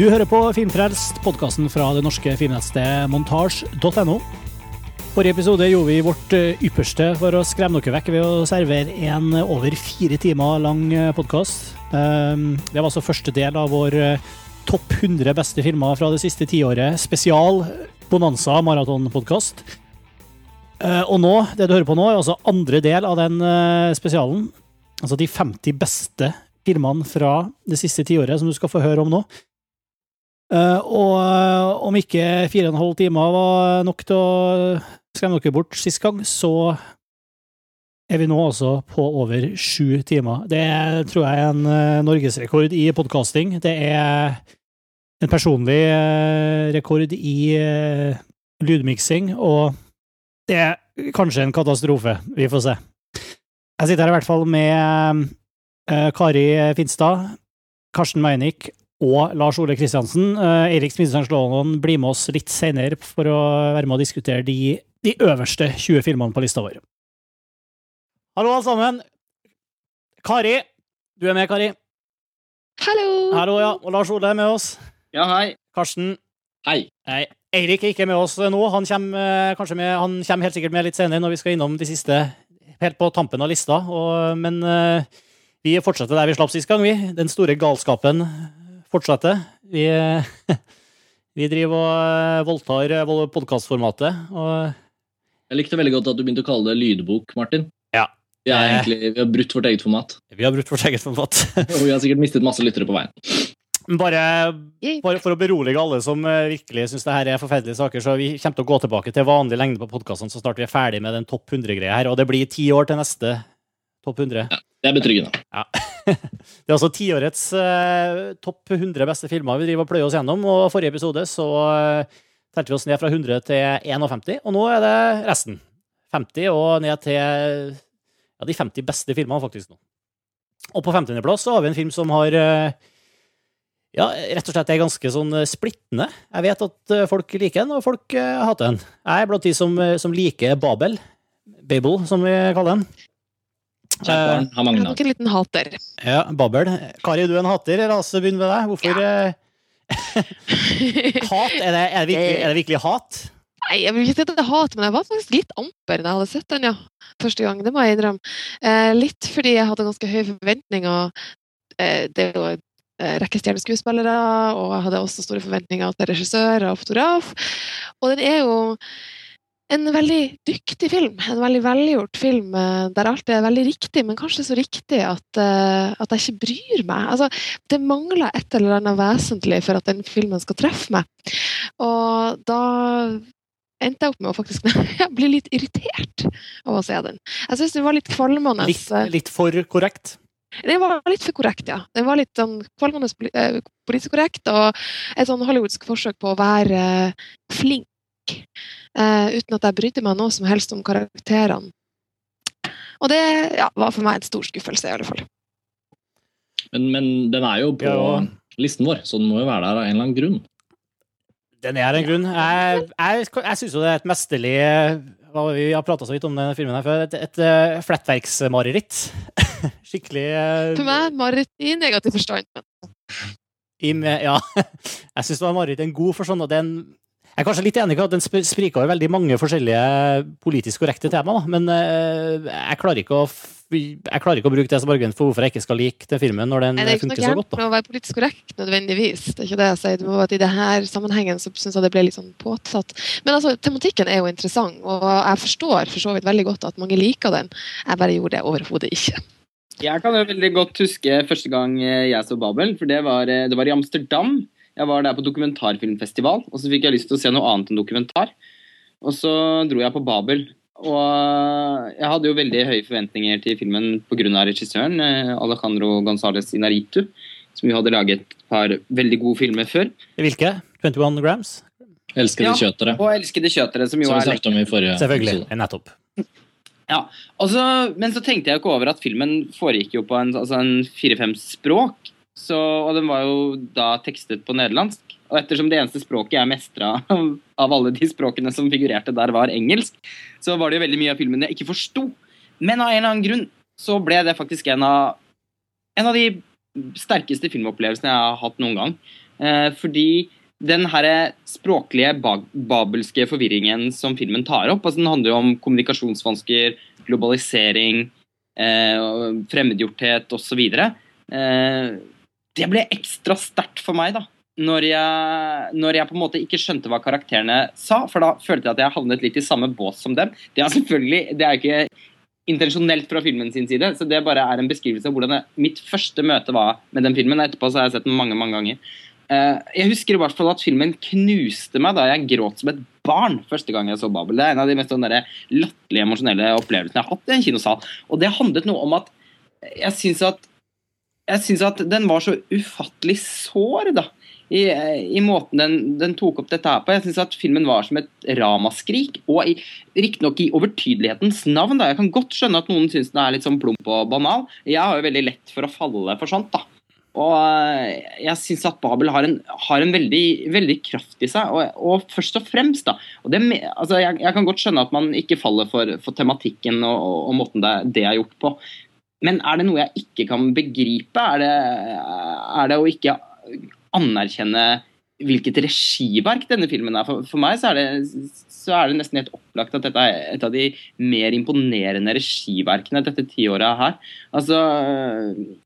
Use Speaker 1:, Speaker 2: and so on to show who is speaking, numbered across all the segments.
Speaker 1: Du hører på Filmfrelst, podkasten fra det norske filmnettstedet montasj.no. Forrige episode gjorde vi vårt eh, ypperste for å skremme dere vekk ved å servere en over fire timer lang podkast. Det var altså første del av vår eh, topp 100 beste filmer fra det siste tiåret. Spesial Bonanza maratonpodkast. Eh, og nå, det du hører på nå, er altså andre del av den spesialen. Altså de 50 beste filmene fra det siste tiåret som du skal få høre om nå. Uh, og uh, om ikke fire og en halv timer var nok til å skremme dere bort sist gang, så er vi nå altså på over sju timer. Det er, tror jeg er en uh, norgesrekord i podkasting. Det er en personlig rekord i lydmiksing, og det er kanskje en katastrofe. Vi får se. Jeg sitter her i hvert fall med Kari Finstad, Karsten Meinick og Lars Ole Kristiansen. Eirik Smidsand Slåen blir med oss litt senere for å være med og diskutere de, de øverste 20 filmene på lista vår. Hallo, alle sammen. Kari. Du er med, Kari.
Speaker 2: Hallo.
Speaker 1: Hallo, ja. Og Lars Ole er med oss.
Speaker 3: Ja, hei.
Speaker 1: Karsten.
Speaker 3: Hei.
Speaker 1: Hei. Eirik er ikke med oss nå. Han kommer, uh, med, han kommer, helt sikkert med litt senere når vi skal innom de siste helt på tampen av lista. Og, men uh, vi fortsetter der vi slapp sist gang, vi. Den store galskapen fortsette. Vi, vi driver og eh, voldtar eh, podkastformatet.
Speaker 3: Jeg likte veldig godt at du begynte å kalle det lydbok, Martin.
Speaker 1: Ja.
Speaker 3: Vi, egentlig, vi har brutt vårt eget format.
Speaker 1: Vi har brutt vårt eget format.
Speaker 3: og vi har sikkert mistet masse lyttere på veien.
Speaker 1: Bare, bare, for å berolige alle som eh, virkelig syns det her er forferdelige saker, så vi kommer til å gå tilbake til vanlig lengde på podkastene så snart vi er ferdig med den topp 100-greia her. Og det blir ti år til neste topp 100.
Speaker 3: Ja, det er betryggende.
Speaker 1: Ja. Det er altså tiårets uh, topp 100 beste filmer vi driver og pløyer oss gjennom. Og forrige episode så uh, telte vi oss ned fra 100 til 51, og nå er det resten. 50 og ned til ja, de 50 beste filmene, faktisk. nå. Og på 50.-plass så har vi en film som har uh, ja, rett og slett er ganske sånn splittende. Jeg vet at folk liker den, og folk hater den. Jeg er blant de som, som liker Babel. Babel, som vi kaller den.
Speaker 3: Kjært har mange navn.
Speaker 2: Nok en liten hater.
Speaker 1: Ja, Babbel. Kari, du er en hater. La oss begynne med deg. Hvorfor ja. Eh, hat? Er det, er, det virkelig, er det, virkelig, hat?
Speaker 2: Nei, jeg vil ikke si at det er hat, men jeg var faktisk litt amper da jeg hadde sett den, ja. Første gang. Det må jeg innrømme. Eh, litt fordi jeg hadde ganske høye forventninger. Eh, det er jo eh, rekke stjerneskuespillere, og jeg hadde også store forventninger til regissør og fotograf. Og den er jo en veldig dyktig film. En veldig velgjort film eh, der alt er veldig riktig, men kanskje så riktig at, uh, at jeg ikke bryr meg. Altså, det mangler et eller annet vesentlig for at den filmen skal treffe meg. Og da endte jeg opp med å faktisk bli litt irritert av å se den. Jeg syns den var litt kvalmende.
Speaker 1: Litt, litt, for korrekt?
Speaker 2: Den var litt for korrekt, ja. Den var litt sånn kvalmende eh, politisk korrekt, og et sånn hollywoodsk forsøk på å være flink uh, uten at jeg brydde meg noe som helst om karakterene. Og det ja, var for meg en stor skuffelse, i alle fall.
Speaker 3: Men, men den er jo på ja. listen vår, så den må jo være der av en eller annen grunn.
Speaker 1: Den er en grunn. Jeg, jeg, jeg syns jo det er et mesterlig Vi har prata så vidt om denne filmen her før. Et, et, et uh, flettverksmareritt. Skikkelig uh,
Speaker 2: For meg mareritt i negativ forstand.
Speaker 1: I, ja. Jeg syns det var mareritt en god forstand. Og det er en jeg er kanskje litt enig i at den spriker over veldig mange forskjellige politisk korrekte tema, da. men eh, jeg klarer, å, jeg klarer ikke å bruke det som argument for hvorfor jeg ikke skal like den filmen når den funker så godt. Det er ikke noe gærent
Speaker 2: med å være politisk korrekt nødvendigvis. Det er ikke det jeg sier. Det må være at I denne sammenhengen så syns jeg det ble litt sånn påtatt. Men altså, tematikken er jo interessant, og jeg forstår for så vidt veldig godt at mange liker den. Jeg bare gjorde det overhodet ikke.
Speaker 4: Jeg kan jo veldig godt huske første gang jeg så Babel, for det var, det var i Amsterdam. Jeg var der på dokumentarfilmfestival, og så fikk jeg lyst til å se noe annet enn dokumentar. Og så dro jeg på Babel. Og jeg hadde jo veldig høye forventninger til filmen pga. regissøren, eh, Alejandro Gonzales Inaritu, som jo hadde laget et par veldig gode filmer før.
Speaker 1: Hvilke? 21 Grams?
Speaker 3: Elskede ja, kjøtere.
Speaker 4: Og Elskede kjøtere, som jo
Speaker 3: som vi snakket om i forrige
Speaker 1: Selvfølgelig. Nettopp.
Speaker 4: Ja, så, Men så tenkte jeg ikke over at filmen foregikk jo på en, altså en fire-fem språk. Så, og den var jo da tekstet på nederlandsk. Og ettersom det eneste språket jeg mestra av alle de språkene som figurerte der, var engelsk, så var det jo veldig mye av filmen jeg ikke forsto. Men av en eller annen grunn så ble det faktisk en av, en av de sterkeste filmopplevelsene jeg har hatt noen gang. Eh, fordi den her språklige babelske forvirringen som filmen tar opp, altså den handler jo om kommunikasjonsvansker, globalisering, eh, fremmedgjorthet osv. Eh, det ble ekstra sterkt for meg da, når jeg, når jeg, på en måte ikke skjønte hva karakterene sa, for da følte jeg at jeg havnet litt i samme bås som dem. Det er selvfølgelig, det er ikke intensjonelt fra filmen sin side, så det bare er en beskrivelse av hvordan jeg, mitt første møte var med den filmen. Etterpå så har jeg sett den mange, mange ganger. Eh, jeg husker i hvert fall at filmen knuste meg da jeg gråt som et barn første gang jeg så Babel. Det er en av de mest sånn latterlige emosjonelle opplevelsene jeg har hatt i en kinosal. Og det handlet noe om at jeg syns at jeg syns at den var så ufattelig sår, da. I, i måten den, den, tok opp dette her på. Jeg syns at filmen var som et ramaskrik. Og riktignok i overtydelighetens navn. da. Jeg kan godt skjønne at noen syns den er litt sånn plump og banal. Jeg har jo veldig lett for å falle for sånt, da. Og eh, jeg syns at Babel har en, har en veldig, veldig, kraft i seg, og, og først og fremst da, og det, altså jeg, jeg, kan godt skjønne at man ikke faller for, for tematikken og, og, og, måten det, det, er gjort på, men er det noe jeg ikke kan begripe? Er det, er det å ikke anerkjenne hvilket regiverk denne filmen er? For, for meg så er, det, så er, det, nesten helt opplagt at dette er et av de mer imponerende regiverkene dette tiåret her. Altså,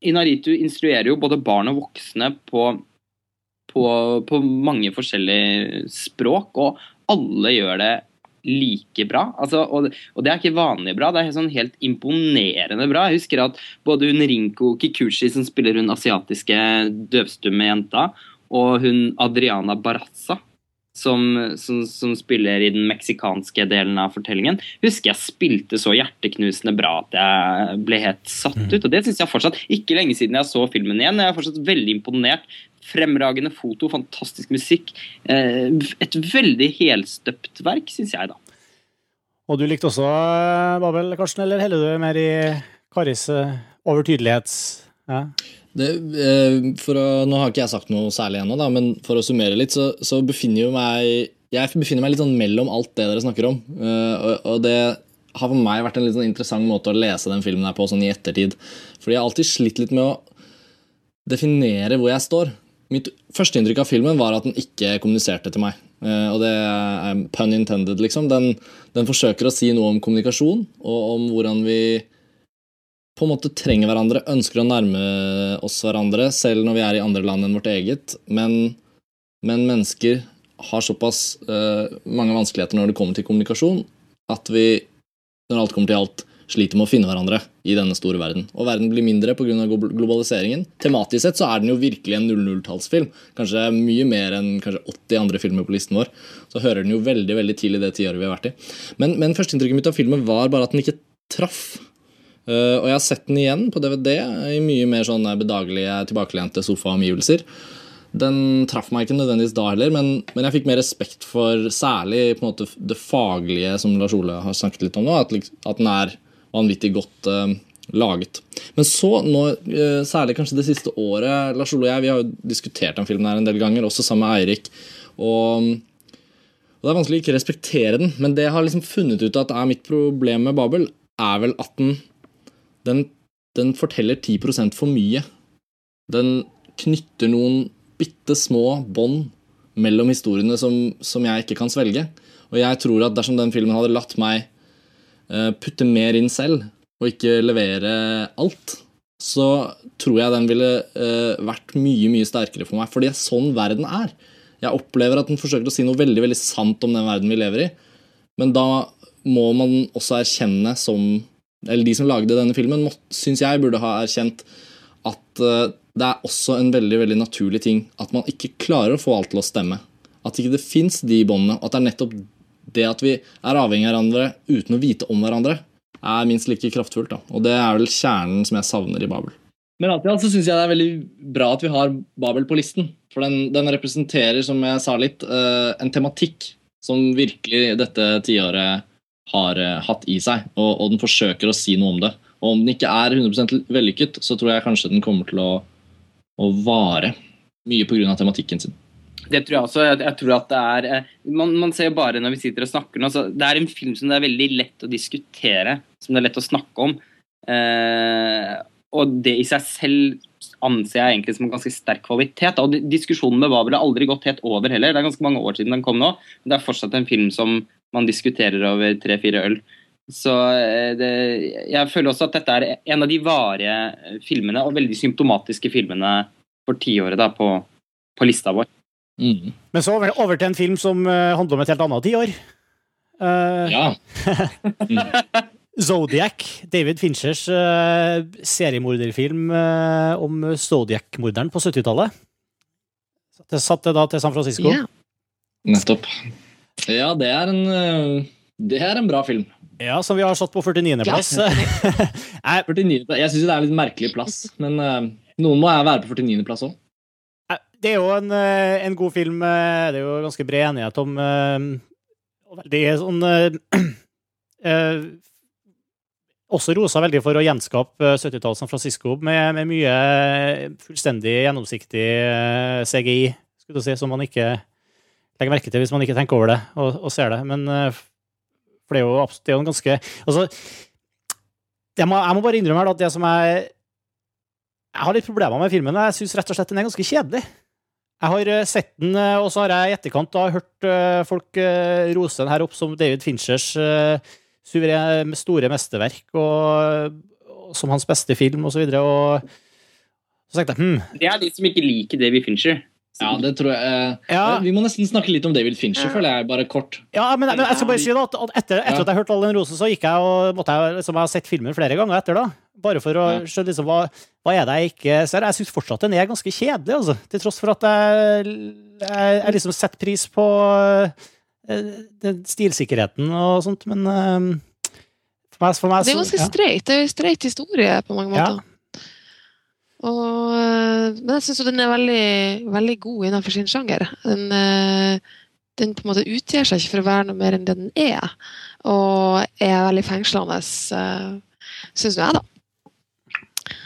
Speaker 4: Inaritu instruerer jo både barn og voksne på, på, på mange forskjellige språk, og alle gjør det like bra. Altså, og, og, det er ikke vanlig bra, det er sånn helt imponerende bra. Jeg husker at både hun Rinko Kikuchi, som spiller hun asiatiske døvstumme jenta, og hun Adriana Barazza, som, som, som, spiller i den meksikanske delen av fortellingen, husker jeg spilte så hjerteknusende bra at jeg ble helt satt mm. ut. Og det syns jeg fortsatt ikke lenge siden jeg så filmen igjen. Jeg er fortsatt veldig imponert. Fremragende foto, fantastisk musikk. Eh, et veldig helstøpt verk, syns jeg, da.
Speaker 5: Og du likte også eh, Babel, Karsten, eller heller du mer i Karis eh, overtydelighets... Ja?
Speaker 3: Det, å, nå har ikke jeg sagt noe særlig ennå, da, men for å summere litt, så, så befinner jo meg jeg befinner meg litt sånn mellom alt det dere snakker om. og, og det har for meg vært en litt sånn interessant måte å lese den filmen her på sånn i ettertid. Fordi jeg har alltid slitt litt med å definere hvor jeg står. Mitt førsteinntrykk av filmen var at den ikke kommuniserte til meg. Uh, og det er pun intended, liksom. Den, den, forsøker å si noe om kommunikasjon, og om hvordan vi på en måte trenger hverandre, ønsker å nærme oss hverandre, selv når vi er i andre land enn vårt eget. Men, men mennesker har såpass uh, mange vanskeligheter når det kommer til kommunikasjon, at vi, når alt kommer til alt, sliter med å finne hverandre i denne store verden. Og verden blir mindre pga. globaliseringen. Tematisk sett så er den jo virkelig en 00-tallsfilm. Kanskje mye mer enn kanskje 80 andre filmer på listen vår. Så hører den jo veldig veldig til i det tiåret vi har vært i. Men, men førsteinntrykket mitt av filmen var bare at den ikke traff. Uh, og jeg har sett den igjen på DVD i mye mer sånne bedagelige, tilbakelente sofaomgivelser. Den traff meg ikke nødvendigvis da heller, men, men, jeg fikk mer respekt for særlig på en måte, det faglige som Lars Ole har snakket litt om nå. At, at den er vanvittig godt uh, laget. Men så, nå, uh, særlig kanskje det siste året Lars Ole og jeg vi har jo diskutert den filmen her en del ganger, også sammen med Eirik. Og, og, Det er vanskelig å ikke respektere den, men det jeg har liksom funnet ut at er mitt problem med Babel, er vel at den, den, den forteller 10% for mye. Den knytter noen bitte små bånd mellom historiene som, som jeg ikke kan svelge. Og jeg tror at dersom den filmen hadde latt meg Eh, putte mer inn selv, og ikke levere alt, så tror jeg den ville eh, vært mye mye sterkere for meg. For det er sånn verden er. Jeg opplever at den forsøker å si noe veldig veldig sant om den verden vi lever i. Men da må man også erkjenne som Eller de som lagde denne filmen, syns jeg burde ha erkjent at eh, det er også en veldig veldig naturlig ting at man ikke klarer å få alt til å stemme. At ikke det fins de båndene. og At det er nettopp det at vi er avhengig av hverandre uten å vite om hverandre, er minst like kraftfullt. Da. Og det er vel kjernen som jeg savner i Babel. Men alt i alt så syns jeg det er veldig bra at vi har Babel på listen. For den, den representerer, som jeg sa litt, uh, en tematikk som virkelig dette tiåret har uh, hatt i seg. Og, og, den forsøker å si noe om det. Og om den ikke er 100% vellykket, så tror jeg kanskje den kommer til å, å vare. Mye pga. tematikken sin.
Speaker 4: Det tror jeg også. Jeg, tror at det er eh, man, man, ser jo bare når vi sitter og snakker nå, så Det er en film som det er veldig lett å diskutere, som det er lett å snakke om. Eh, og det i seg selv anser jeg egentlig som en ganske sterk kvalitet. Og diskusjonen med Babel har aldri gått helt over heller. Det er ganske mange år siden den kom nå, men det er fortsatt en film som man diskuterer over tre-fire øl. Så eh, det, jeg føler også at dette er en av de varige filmene, og veldig symptomatiske filmene for tiåret da, på, på lista vår.
Speaker 3: Mm.
Speaker 1: Men så over, over til en film som uh, handler om et helt annet tiår. Uh,
Speaker 3: Ja.
Speaker 1: Zodiac, David Finchers uh, seriemorderfilm uh, om Zodiac-morderen på 70-tallet. Det satte da til San Francisco.
Speaker 2: Ja.
Speaker 3: Nettopp. Ja, det er en Det er en bra film.
Speaker 1: Ja, Som vi har satt på 49.-plass. Ja.
Speaker 3: 49. Jeg syns det er en litt merkelig plass, men noen må være på 49.-plass òg.
Speaker 1: Det er jo en, eh, en god film. eh, Det er jo ganske bred enighet om eh, og veldig sånn eh, Også rosa veldig for å gjenskape eh, 70-tallet San Francisco med, med mye fullstendig gjennomsiktig CGI, skulle du si, som man ikke legger merke til hvis man ikke tenker over det og, og ser det. Men for det er jo, det er jo en ganske Altså, jeg må, jeg må bare innrømme at det som er Jeg har litt problemer med filmen. Jeg syns rett og slett den er ganske kjedelig. Jeg har eh, sett den, eh, og så har jeg i etterkant da hørt eh, folk rose den her opp som David Finchers suveren, store mesterverk, og, og som hans beste film, og så videre. Og så tenkte jeg hm,
Speaker 4: Det er de som ikke liker David Fincher.
Speaker 3: Ja, det tror jeg
Speaker 1: Ja.
Speaker 3: Vi må nesten snakke litt om David Fincher, føler jeg, bare kort.
Speaker 1: Ja, men, men jeg skal bare si da, at etter, etter
Speaker 3: Ja.
Speaker 1: at jeg hørte all den rosen, så gikk jeg og måtte jeg, liksom, jeg har sett filmen flere ganger etter da. Bare for å
Speaker 3: Ja.
Speaker 1: skjønne liksom, hva, hva er det jeg ikke ser. Jeg syns fortsatt den er ganske kjedelig, altså. Til tross for at jeg, jeg, jeg liksom setter pris på uh, den stilsikkerheten og sånt, men uh, for meg, for meg
Speaker 2: Det er ganske
Speaker 1: ja.
Speaker 2: streit. Det er en streit historie på mange
Speaker 1: Ja.
Speaker 2: måter. Og, eh, men jeg syns den er veldig, veldig god innenfor sin sjanger. Den, den på en måte utgir seg ikke for å være noe mer enn det den er, og er veldig fengslende, syns nå jeg, da.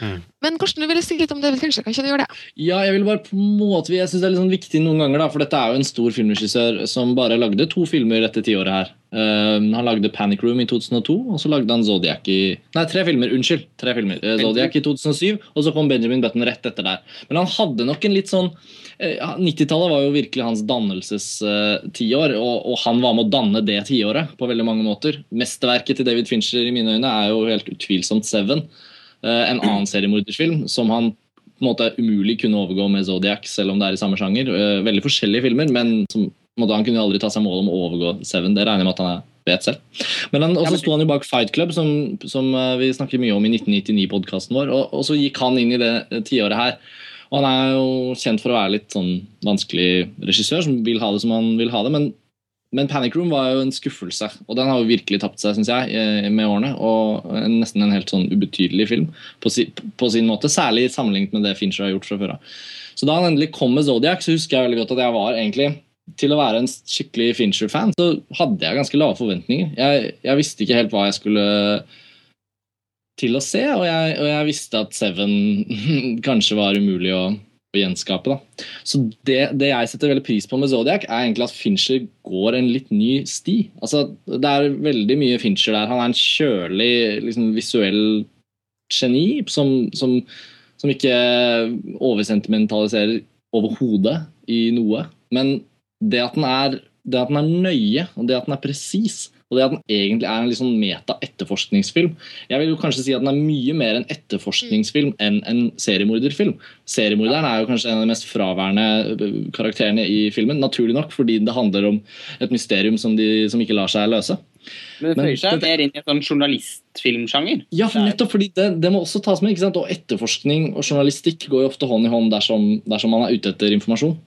Speaker 1: Mm.
Speaker 2: Men Karsten, du ville si litt om David Fincher. Kan ikke du gjøre det?
Speaker 3: Ja, jeg vil bare på en måte Jeg synes det er litt sånn viktig noen ganger, da, for dette er jo en stor filmregissør som bare lagde to filmer dette tiåret her. Uh, han lagde Panic Room i 2002, og så lagde han Zodiac i Nei, tre filmer. Unnskyld. tre filmer. Uh, Zodiac i 2007, og så kom Benjamin Button rett etter der. Men han hadde nok en litt sånn uh, 90-tallet var jo virkelig hans dannelsestiår, og, og han var med å danne det tiåret på veldig mange måter. Mesterverket til David Fincher i mine øyne er jo helt utvilsomt Seven. Eh, en annen seriemordersfilm som han på en måte umulig kunne overgå med Zodiac, selv om det er i samme sjanger. Eh, veldig forskjellige filmer, men som, måte, han kunne aldri ta seg mål om å overgå Seven. Det regner jeg med at han vet selv. Men han, også sto han jo bak Fight Club, som, som eh, vi snakker mye om i 1999-podkasten vår, og, og så gikk han inn i det tiåret her. Og han er jo kjent for å være litt sånn vanskelig regissør, som vil ha det som han vil ha det. Men, men Panic Room var jo en skuffelse, og den har jo virkelig tapt seg, synes jeg, eh, med årene. Og nesten en helt sånn ubetydelig film på, si, på sin måte, særlig sammenlignet med det Fincher har gjort fra før av. Så da han endelig kom med Zodiac, så husker jeg veldig godt at jeg var egentlig til å være en skikkelig Fincher-fan, så hadde jeg ganske lave forventninger. Jeg, jeg visste ikke helt hva jeg skulle til å se, og jeg, og jeg visste at Seven kanskje var umulig å, gjenskape. Da. Så det, det jeg setter veldig pris på med Zodiac, er egentlig at Fincher går en litt ny sti. Altså, det er veldig mye Fincher der. Han er en kjølig, liksom, visuell geni som, som, som ikke oversentimentaliserer overhodet i noe. Men det at den er, det at den er nøye, og det at den er presis, og det at den egentlig er en sånn meta-etterforskningsfilm Jeg vil jo kanskje si at den er mye mer en etterforskningsfilm enn en seriemorderfilm. Seriemorderen er jo kanskje en av de mest fraværende øh, karakterene i filmen. Naturlig nok, fordi det handler om et mysterium som, de, som ikke lar seg løse.
Speaker 4: Men det føyer seg mer inn i en sånn journalistfilmsjanger.
Speaker 3: Ja, nettopp fordi det, det må også tas med. ikke sant? Og etterforskning og journalistikk går jo ofte hånd i hånd dersom, dersom man er ute etter informasjon.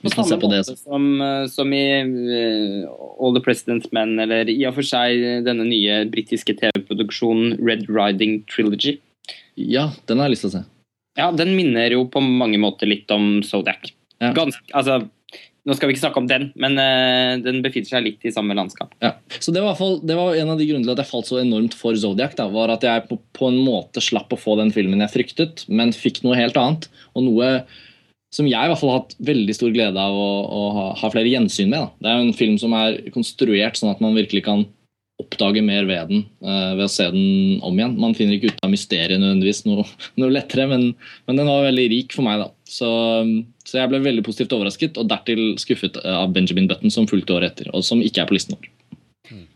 Speaker 4: På samme
Speaker 3: på
Speaker 4: måte som, eh, som i eh, All the President's Men, eller i og for seg denne nye britiske TV-produksjonen Red Riding Trilogy.
Speaker 3: Ja, den har jeg lyst til å se.
Speaker 4: Ja, den minner jo på mange måter litt om Zodiac.
Speaker 3: Ja.
Speaker 4: Ganske, altså, nå skal vi ikke snakke om den, men uh, den befinner seg litt i samme landskap.
Speaker 3: Ja. Så det var, fall, det var en av de grunnene til at jeg falt så enormt for Zodiac. Da, var at jeg på, på en måte slapp å få den filmen jeg fryktet, men fikk noe helt annet. Og noe som jeg i hvert fall har hatt veldig stor glede av å, å ha, ha flere gjensyn med. Da. Det er jo en film som er konstruert sånn at man virkelig kan oppdage mer ved den uh, ved å se den om igjen. Man finner ikke ut av mysteriet nødvendigvis noe, noe lettere, men, men, den var veldig rik for meg. da. Så, så, jeg ble veldig positivt overrasket, og dertil skuffet av Benjamin Button, som fulgte året etter, og som ikke er på listen vår.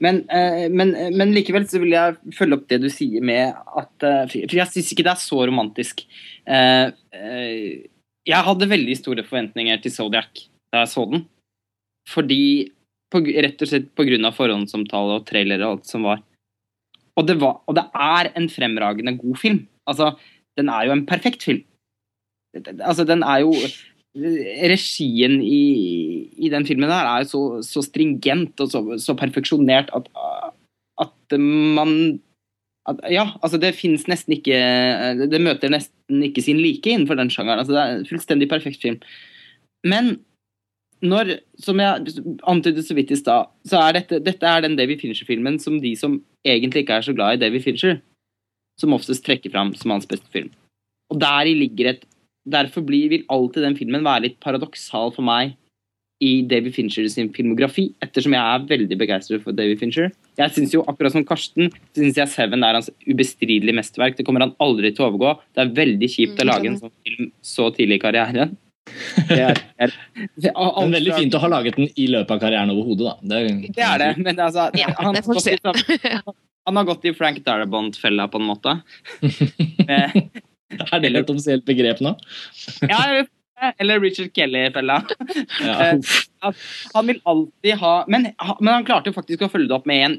Speaker 4: Men, eh, men, men, likevel så vil jeg følge opp det du sier med at eh, For jeg syns ikke det er så romantisk. Eh, jeg hadde veldig store forventninger til Zodiac da jeg så den. Fordi på, Rett og slett pga. forhåndsomtale og trailer og alt som var. Og det, var. og det er en fremragende god film. Altså, den er jo en perfekt film. Altså, den er jo regien i, i, den filmen der er så, så stringent og så, så perfeksjonert at, at man Ja, altså det finnes nesten ikke Det møter nesten ikke sin like innenfor den sjangeren. Altså det er en fullstendig perfekt film. Men når, som jeg antydet så vidt i stad, så er dette, dette er den David Fincher-filmen som de som egentlig ikke er så glad i Davy Fincher, som oftest trekker fram som hans beste film. Og deri ligger et derfor blir, vil alltid den filmen være litt paradoksal for meg i David Fincher sin filmografi, ettersom jeg er veldig begeistret for David Fincher. Jeg synes jo, akkurat som Karsten, synes jeg Seven er hans ubestridelige mesterverk. Det kommer han aldri til å overgå. Det er veldig kjipt å mm, lage en sånn film så tidlig i karrieren.
Speaker 3: Det er, det er, det er, veldig fint å ha laget den i løpet av karrieren overhodet, da.
Speaker 4: Det er, det er det, men altså ja, han, han, han, har gått i Frank Darabont-fella, på en måte.
Speaker 3: Er det et offisielt begrep nå?
Speaker 4: ja, eller Richard Kelly-fella. Ja. Eh, han vil alltid ha men, men, han klarte faktisk å følge det opp med en,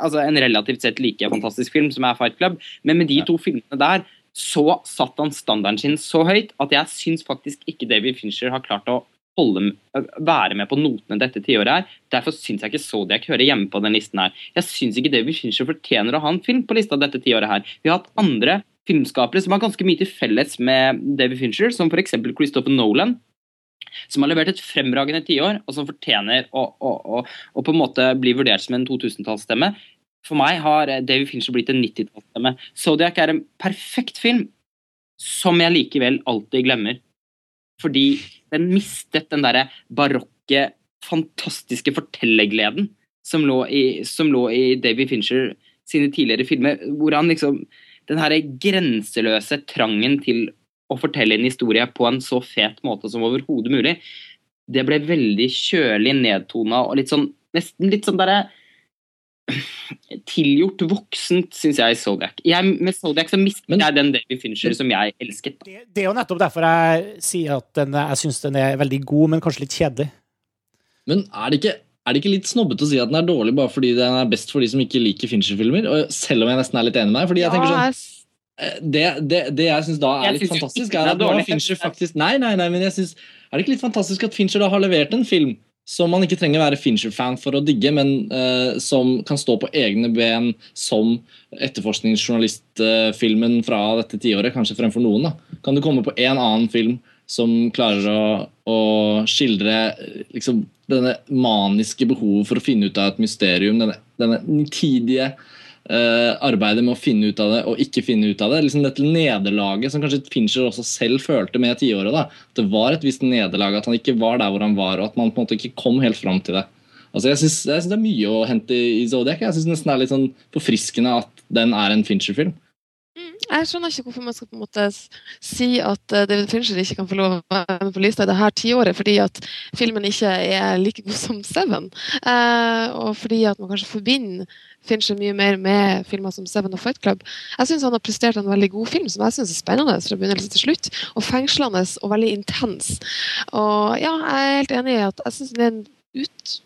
Speaker 4: altså en relativt sett like fantastisk film som er Fight Club, men med de to filmene der så satte han standarden sin så høyt at jeg syns faktisk ikke David Fincher har klart å holde, være med på notene dette tiåret her. Derfor syns jeg ikke Zodiac hører hjemme på den listen her. Jeg syns ikke David Fincher fortjener å ha en film på lista dette tiåret her. Vi har hatt andre filmskapere som har ganske mye til felles med David Fincher, som f.eks. Christopher Nolan. Som har levert et fremragende tiår, og som fortjener å, å, å, å, på en måte bli vurdert som en 2000-tallsstemme. For meg har David Fincher blitt en 90-tallsstemme. Zodiac er en perfekt film som jeg likevel alltid glemmer. Fordi den mistet den derre barokke, fantastiske fortellergleden som som lå i David Fincher sine tidligere filmer, hvor han liksom den her grenseløse trangen til å fortelle en historie på en så fet måte som overhodet mulig, det ble veldig kjølig nedtona og litt sånn nesten litt sånn derre tilgjort voksent, syns jeg, i Zodiac. Jeg, med Zodiac så mister jeg den David Fincher som jeg elsket.
Speaker 5: Det, det, er jo nettopp derfor jeg sier at den, jeg syns den er veldig god, men kanskje litt kjedelig.
Speaker 3: Men er det ikke er det ikke litt snobbete å si at den er dårlig bare fordi den er best for de som ikke liker Fincher-filmer? Selv om jeg nesten er litt enig med deg. fordi jeg tenker sånn eh, det, det, det jeg syns da er litt fantastisk, er at er Fincher faktisk Nei, nei, nei, men jeg synes, Er det ikke litt fantastisk at Fincher da har levert en film som man ikke trenger å være Fincher-fan for å digge, men uh, som kan stå på egne ben som etterforskningsjournalistfilmen fra dette tiåret, kanskje fremfor noen? da. Kan du komme på en annen film som klarer å, å skildre liksom, denne maniske behovet for å finne ut av et mysterium, denne, denne nitidige uh, arbeidet med å finne ut av det og ikke finne ut av det. Liksom dette nederlaget som kanskje Fincher også selv følte med tiåret. At det var et visst nederlag, at han ikke var der hvor han var, og at man på en måte ikke kom helt fram til det. Altså Jeg syns det er mye å hente i Zodiac. Jeg syns nesten det er litt sånn forfriskende at den er en Fincher-film.
Speaker 2: Jeg skjønner ikke hvorfor man skal på en måte si at eh, David Fincher ikke kan få lov å være med på lista i dette tiåret, fordi at filmen ikke er like god som Seven. Eh, og fordi at man kanskje forbinder Fincher mye mer med filmer som Seven og Fight Club. Jeg syns han har prestert en veldig god film som jeg synes er spennende fra begynnelse til slutt. Og fengslende og veldig intens. Og ja, jeg er helt enig i at jeg syns det er en ut,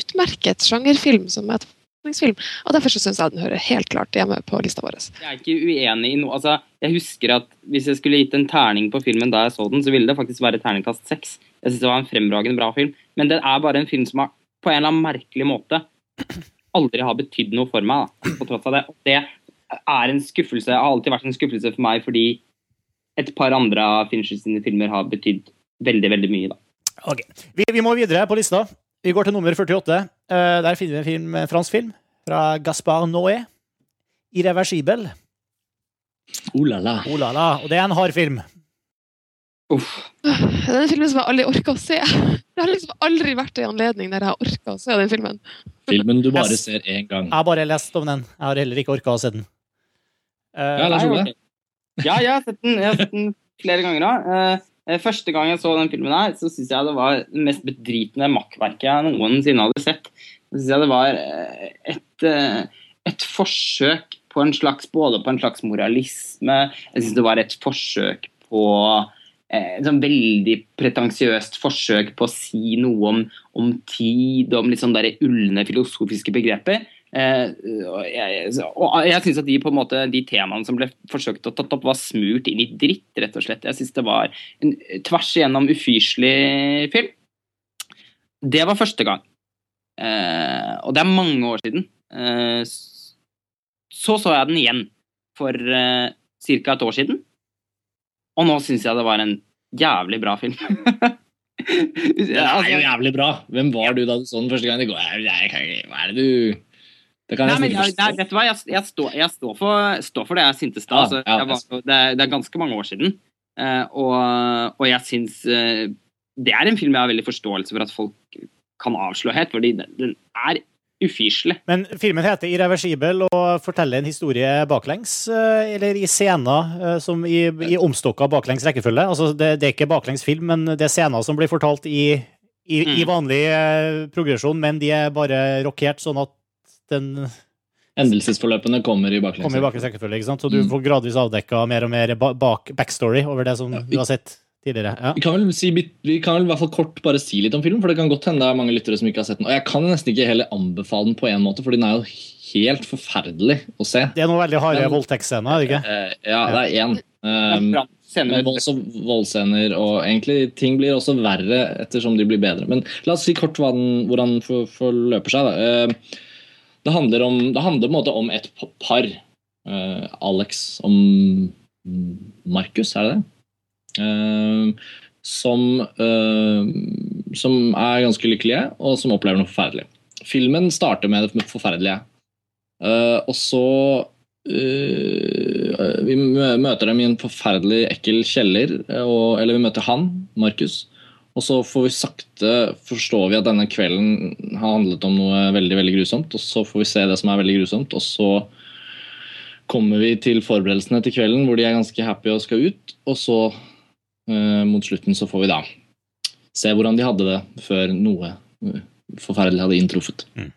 Speaker 2: utmerket sjangerfilm som et film. Og derfor syns jeg den hører helt klart hjemme på lista vår.
Speaker 4: Jeg er ikke uenig i noe. Altså, jeg husker at hvis jeg skulle gitt en terning på filmen da jeg så den, så ville det faktisk være terningkast seks. Jeg syns det var en fremragende bra film. Men det er bare en film som har, på en eller annen merkelig måte aldri har betydd noe for meg. Da, på tross av det. det er en skuffelse. Det har alltid vært en skuffelse for meg fordi et par andre av Finchers filmer har betydd veldig, veldig mye. da.
Speaker 5: Okay. vi, vi må videre på lista. Vi går til nummer 48. Uh, der finner vi en, film, en fransk film fra Gaspar Noé. Irreversibel.
Speaker 3: Oh la la.
Speaker 5: Oh la la. Og det er en hard film.
Speaker 2: Uff. Det er en film som jeg aldri orka å se. Det har liksom aldri vært en anledning der jeg har orka å se den filmen.
Speaker 3: Filmen du bare
Speaker 5: Yes.
Speaker 3: ser én gang.
Speaker 5: Jeg har bare lest om den. Jeg har heller ikke orka å se den. Uh,
Speaker 3: Ja, Lars
Speaker 4: Nei,
Speaker 3: Ole?
Speaker 4: Ja, jeg har sett den, jeg har sett den flere ganger òg. Første gang jeg så den filmen her, så syns jeg det var det mest bedritne makkverket jeg noensinne hadde sett. Så syns jeg det var eh, et, eh, et forsøk på en slags både på en slags moralisme Jeg syns det var et forsøk på eh, et sånn veldig pretensiøst forsøk på å si noe om, om tid, om litt sånn ulne filosofiske begreper. Eh, og jeg, og jeg syns at de, på en måte, de temaene som ble forsøkt å tatt opp, var smurt inn i dritt, rett og slett. Jeg syns det var en tvers igjennom ufyselig film. Det var første gang. Eh, og det er mange år siden. Eh, så så jeg den igjen for eh, ca. et år siden. Og nå syns jeg det var en jævlig bra film.
Speaker 3: Det er
Speaker 4: Altså-
Speaker 3: jo jævlig bra. Hvem var du da du så den første gang? Det går, jeg, jeg, hva er det du
Speaker 4: Nei,
Speaker 3: jeg
Speaker 4: men jeg, nei, vet du hva, jeg, jeg, står, jeg står, for, står for det jeg syntes da.
Speaker 3: Ja,
Speaker 4: altså,
Speaker 3: ja,
Speaker 4: jeg var, det, er, det er ganske mange år siden. Uh, og, og jeg syns uh, Det er en film jeg har veldig forståelse for at folk kan avslå helt, fordi den, den er ufyselig.
Speaker 5: Men filmen heter 'Irreversibel' og forteller en historie baklengs, eh, eller i scener som i, i omstokka baklengs rekkefølge. Altså, det, det er ikke baklengs film, men det er scener som blir fortalt i, i, i
Speaker 4: Mm.
Speaker 5: vanlig eh, progresjon, men de er bare rokert sånn at den
Speaker 3: Endelsesforløpene kommer i baklengs.
Speaker 5: kommer i baklengs rekkefølge. ikke sant? Så du
Speaker 3: Mm.
Speaker 5: får gradvis avdekka mer og mer bak, backstory over det som du har sett tidligere. Ja.
Speaker 3: Vi kan, vel si, vi kan vel i hvert fall kort bare si litt om filmen, for det kan godt hende det er mange lyttere som ikke har sett den. Og jeg kan nesten ikke heller anbefale den på en måte, for den er jo helt forferdelig å se.
Speaker 5: Det er noen veldig harde voldtektsscener, er det ikke?
Speaker 3: Eh, ja, det er én.
Speaker 4: Det er
Speaker 3: Um,
Speaker 4: bra scene
Speaker 3: med
Speaker 4: med-
Speaker 3: volds og voldsscener, og egentlig ting blir også verre ettersom de blir bedre. Men la oss si kort den, hvordan den forløper seg. Da. Eh, Det handler, om, det handler på en måte om et par. Uh, Alex og Markus, er det det? Uh, som, uh, som er ganske lykkelige, og som opplever noe forferdelig. Filmen starter med det forferdelige. Og så Vi møter dem i en forferdelig ekkel kjeller. Og, eller vi møter han, Markus. Og så får vi sakte forstår vi at denne kvelden har handlet om noe veldig veldig grusomt. Og så får vi se det som er veldig grusomt, og så kommer vi til forberedelsene til kvelden hvor de er ganske happy og skal ut. Og så eh, mot slutten så får vi da se hvordan de hadde det før noe eh, forferdelig hadde inntruffet.
Speaker 5: Mm.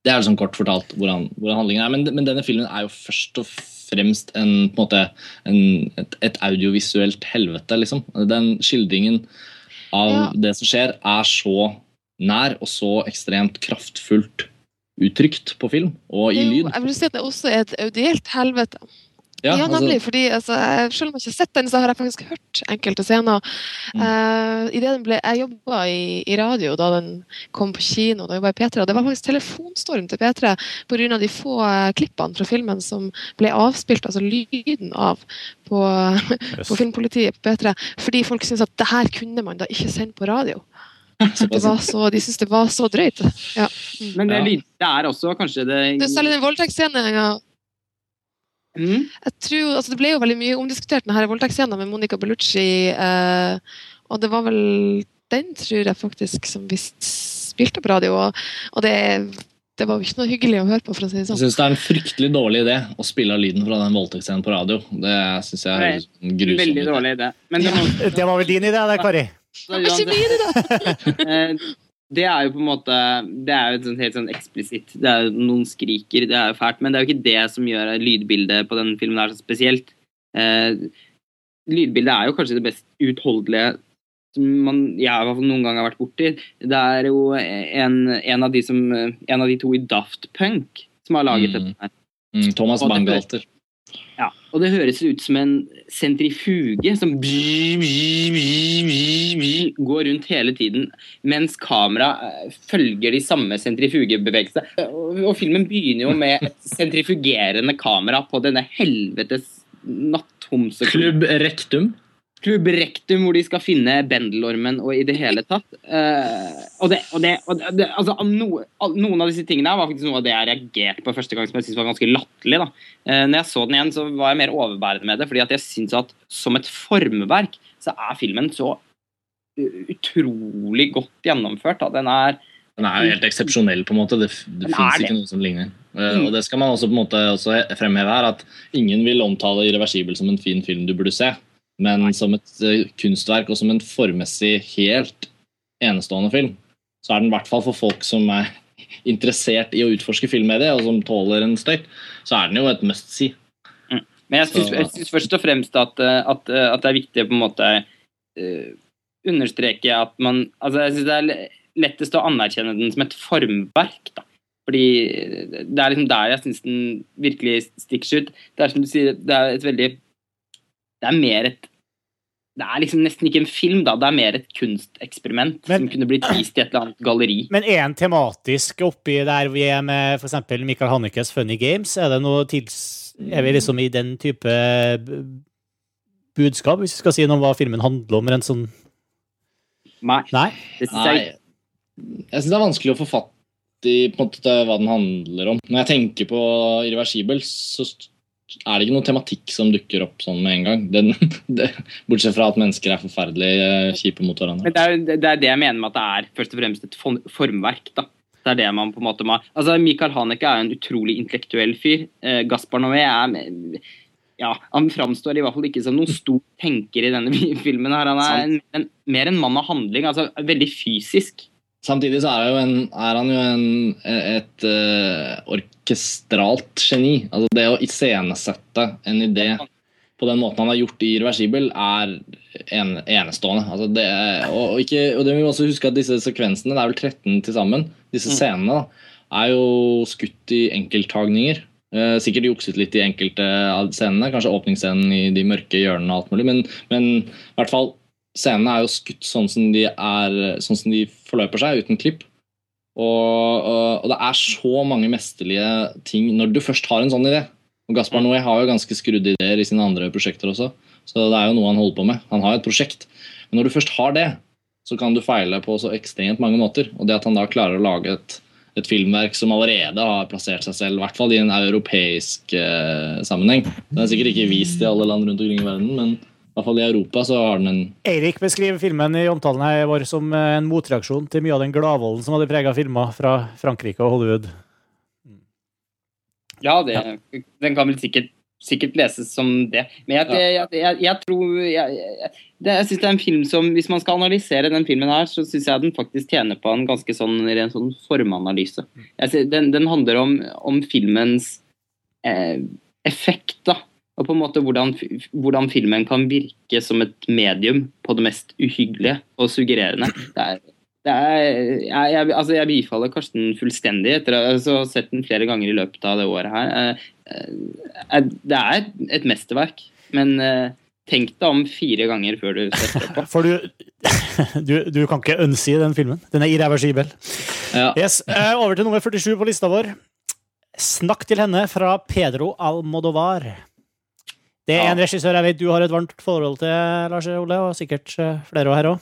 Speaker 3: Det er liksom kort fortalt hvordan, hvordan handlingen er. Men, men denne filmen er jo først og fremst en, på en måte, en, et, et audiovisuelt helvete. liksom. Den skildringen av
Speaker 2: Ja.
Speaker 3: det som skjer, er så nær og så ekstremt kraftfullt uttrykt på film og i
Speaker 2: jo-
Speaker 3: lyd.
Speaker 2: Jeg vil si at det også er et audielt helvete. Ja,
Speaker 3: altså-
Speaker 2: nemlig. fordi altså, jeg, Selv om jeg ikke har sett den, så har jeg faktisk hørt enkelte scener.
Speaker 3: Mm.
Speaker 2: Uh, i det den ble, jeg jobba i, i radio da den kom på kino. da jeg i P3, og Det var faktisk telefonstorm til P3 pga. de få eh, klippene fra filmen som ble avspilt, altså lyden av, på, på Filmpolitiet på P3. Fordi folk syntes at det her kunne man da ikke sende på radio. Det var så, de syntes det var så drøyt. Ja.
Speaker 4: Men det, det er også kanskje det
Speaker 2: Det Særlig den voldtektsscenen.
Speaker 4: Mm.
Speaker 2: Jeg tror, altså Det ble jo veldig mye omdiskutert, denne voldtektsscenen med Monica Bellucci. Eh, og det var vel den, tror jeg faktisk, som vi spilte på radio. Og, og det, det var jo ikke noe hyggelig å høre på, for å si det
Speaker 3: Jeg
Speaker 2: sånn.
Speaker 3: syns det er en fryktelig dårlig idé å spille av lyden fra den voldtektsscenen på radio. Det syns jeg høres grusomt
Speaker 4: Veldig dårlig idé. Men det, må,
Speaker 5: Det var vel din idé, det, Kari?
Speaker 2: Det var ikke min det da!
Speaker 4: eh, det er jo på en måte Det er jo helt sånn eksplisitt. Det er jo Noen skriker, det er jo fælt. Men det er jo ikke det som gjør lydbildet på denne filmen er så spesielt. Eh, lydbildet er jo kanskje det best utholdelige som man, jeg har fall noen gang har vært borti. Det er jo en, en, av de som, en av de to i Daft Punk som har laget
Speaker 3: Mm.
Speaker 4: dette. her.
Speaker 3: Mm, Thomas Bangalter.
Speaker 4: Ja, og det høres ut som en sentrifuge som går rundt hele tiden, mens kamera eh, følger de samme sentrifugebevegelsene. Og filmen begynner jo med et sentrifugerende kamera på denne helvetes natthomseklubb.
Speaker 3: Klubb Rektum.
Speaker 4: Klubb Rektum, hvor de skal finne bendelormen og i det hele tatt. Uh, og det, og det, og det altså, noe, Noen av disse tingene var faktisk noe av det jeg reagerte på første gang som jeg syntes var ganske latterlig. da. Eh, når jeg så den igjen, så var jeg mer overbærende med det, fordi at jeg syns at som et formverk så er filmen så utrolig godt gjennomført. Da. Den er
Speaker 3: Den er helt eksepsjonell, på en måte. Det, det fins ikke noe som ligner. Eh,
Speaker 4: Mm.
Speaker 3: Og det skal man også på en måte også fremheve her, at ingen vil omtale Irreversibel som en fin film du burde se, men som et eh, kunstverk og som en formmessig helt enestående film, så er den i hvert fall for folk som er interessert i å utforske filmmediet, og som tåler en støyt, så er den jo et must see.
Speaker 4: Men jeg syns,
Speaker 3: Så-
Speaker 4: jeg syns først og fremst at, eh, at, eh, at det er viktig å på en måte uh, understreke at man Altså, jeg syns det er lettest å anerkjenne den som et formverk, da. Fordi det er liksom der jeg syns den virkelig stikker seg ut. Det er som du sier, det er et veldig Det er mer et Det er liksom nesten ikke en film, da. Det er mer et kunsteksperiment
Speaker 5: Men-
Speaker 4: som kunne blitt vist i et eller annet galleri.
Speaker 5: Men er en tematisk oppi der vi er med f.eks. Michael Hannikes Funny Games? Er det noe tils... Er vi liksom i den type budskap, hvis vi skal si noe om hva filmen handler om? En sånn
Speaker 4: Nei.
Speaker 5: Nei?
Speaker 4: Jeg
Speaker 3: syns det er vanskelig å få fatt i på en måte, hva den handler om. Når jeg tenker på Irreversibel, så er det ikke noen tematikk som dukker opp sånn med en gang. Den, det, bortsett fra at mennesker er forferdelig eh, kjipe mot hverandre.
Speaker 4: Men det er, det er det jeg mener med at det er først og fremst et formverk. da. Det er det man på en måte må Altså, Michael Haneke er en utrolig intellektuell fyr. Eh, Gaspar Noé er ja, Han framstår i hvert fall ikke som noen stor tenker i denne filmen. her. Han er en, en, mer en mann av handling. altså Veldig fysisk.
Speaker 3: Samtidig så er, en, er han jo en, et uh, orkestralt geni. Altså det å iscenesette en idé på den måten han har gjort i Irreversibel, er en, enestående. Altså det, og, og, ikke, og det må vi også huske at disse sekvensene, det er vel 13 til sammen, disse
Speaker 4: Mm.
Speaker 3: scenene, da, er jo skutt i enkelttagninger. Eh, sikkert jukset litt i enkelte av scenene, kanskje åpningsscenen i de mørke hjørnene og alt mulig, men, men i hvert fall scenene er jo skutt sånn som de, er, sånn som de forløper seg, uten klipp. Og, og, og det er så mange mesterlige ting når du først har en sånn idé. Og Gaspar Noé har jo ganske skrudde ideer i sine andre prosjekter også, så det er jo noe han holder på med. Han har et prosjekt. Men når du først har det, så kan du feile på så ekstremt mange måter. Og det at han da klarer å lage et, et filmverk som allerede har plassert seg selv, i hvert fall i en europeisk eh, sammenheng Det er sikkert ikke vist i alle land rundt omkring i verden, men hvert fall i Europa så har den en
Speaker 5: Eirik beskriver filmen i omtalen her vår som eh, en motreaksjon til mye av den gladvolden som hadde prega filmer fra Frankrike og Hollywood.
Speaker 4: Ja, det, den kan vel sikkert, sikkert leses som det. Men jeg, jeg, jeg, jeg tror Jeg, jeg, det, jeg synes det er en film som Hvis man skal analysere den filmen her, så syns jeg den faktisk tjener på en ganske sånn, ren sånn formanalyse. Jeg, den, den handler om, om filmens eh, effekt, da. Og på en måte hvordan, hvordan filmen kan virke som et medium på det mest uhyggelige og suggererende. Det er, det er, jeg, jeg, altså jeg bifaller Karsten fullstendig etter å altså, ha sett den flere ganger i løpet av det året her. Eh, eh, Det er et mesterverk, men eh, tenk deg om fire ganger før du setter på.
Speaker 5: For du, du, du kan ikke ønsi den filmen. Den er irreversibel.
Speaker 3: ja.
Speaker 5: Yes, Over til nummer 47 på lista vår. Snakk til henne fra Pedro Almodovar. Det er
Speaker 4: Ja.
Speaker 5: en regissør jeg vet du har et varmt forhold til, Lars Ole, og sikkert eh, flere her òg.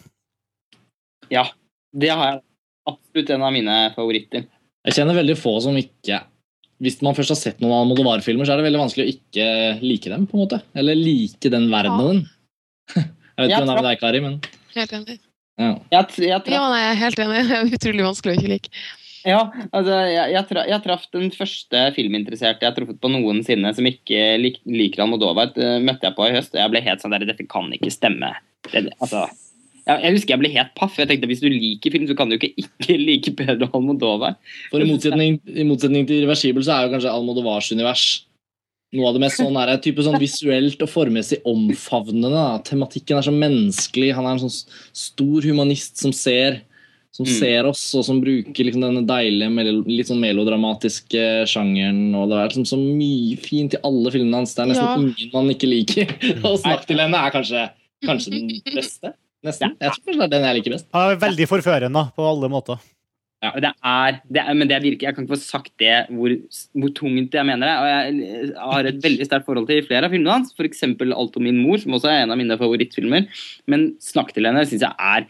Speaker 4: Ja, det har jeg. Absolutt en av mine favoritter.
Speaker 3: Jeg kjenner veldig få som ikke Hvis man først har sett noen Almodovar-filmer, så er det veldig vanskelig å ikke like dem. på en måte Eller like den verdenen. Jeg vet ikke hvordan det er med deg, Kari, men
Speaker 2: Helt enig.
Speaker 3: ja.
Speaker 4: Jeg, jeg, jeg,
Speaker 2: Ja, nei, jeg er helt enig. Det er utrolig vanskelig å ikke like.
Speaker 4: Ja, altså, jeg, tra, jeg traff den første filminteresserte jeg har truffet på noensinne som ikke lik, liker Almodovar. Det møtte jeg på i høst, og jeg ble helt sånn der Dette kan ikke stemme. Det, altså, jeg, jeg husker jeg ble helt paff. Jeg tenkte Hvis du liker film, så kan du ikke ikke like Pedro Almodovar.
Speaker 3: For i motsetning, i motsetning til Irreversibel så er jo kanskje Almodovars univers noe av det mest sånn er type sånn visuelt og formmessig omfavnende. Da. Tematikken er så menneskelig. Han er en sånn stor humanist som ser som
Speaker 4: Mm.
Speaker 3: ser oss, og som bruker liksom denne deilige, mel- litt sånn melodramatiske sjangeren. og Det er liksom så mye fint i alle filmene hans. Det er nesten
Speaker 2: Ja.
Speaker 3: ingen man ikke liker. Og 'Snakk til henne' er kanskje, kanskje den beste. Nesten. Jeg tror kanskje det er den jeg liker best.
Speaker 5: Er veldig forførende på alle måter.
Speaker 4: Ja. Det er, det er, men det virker, jeg kan ikke få sagt det hvor, hvor tungt jeg mener det. Og jeg har et veldig sterkt forhold til flere av filmene hans, f.eks. 'Alt om min mor', som også er en av mine favorittfilmer. Men 'Snakk til henne' syns jeg er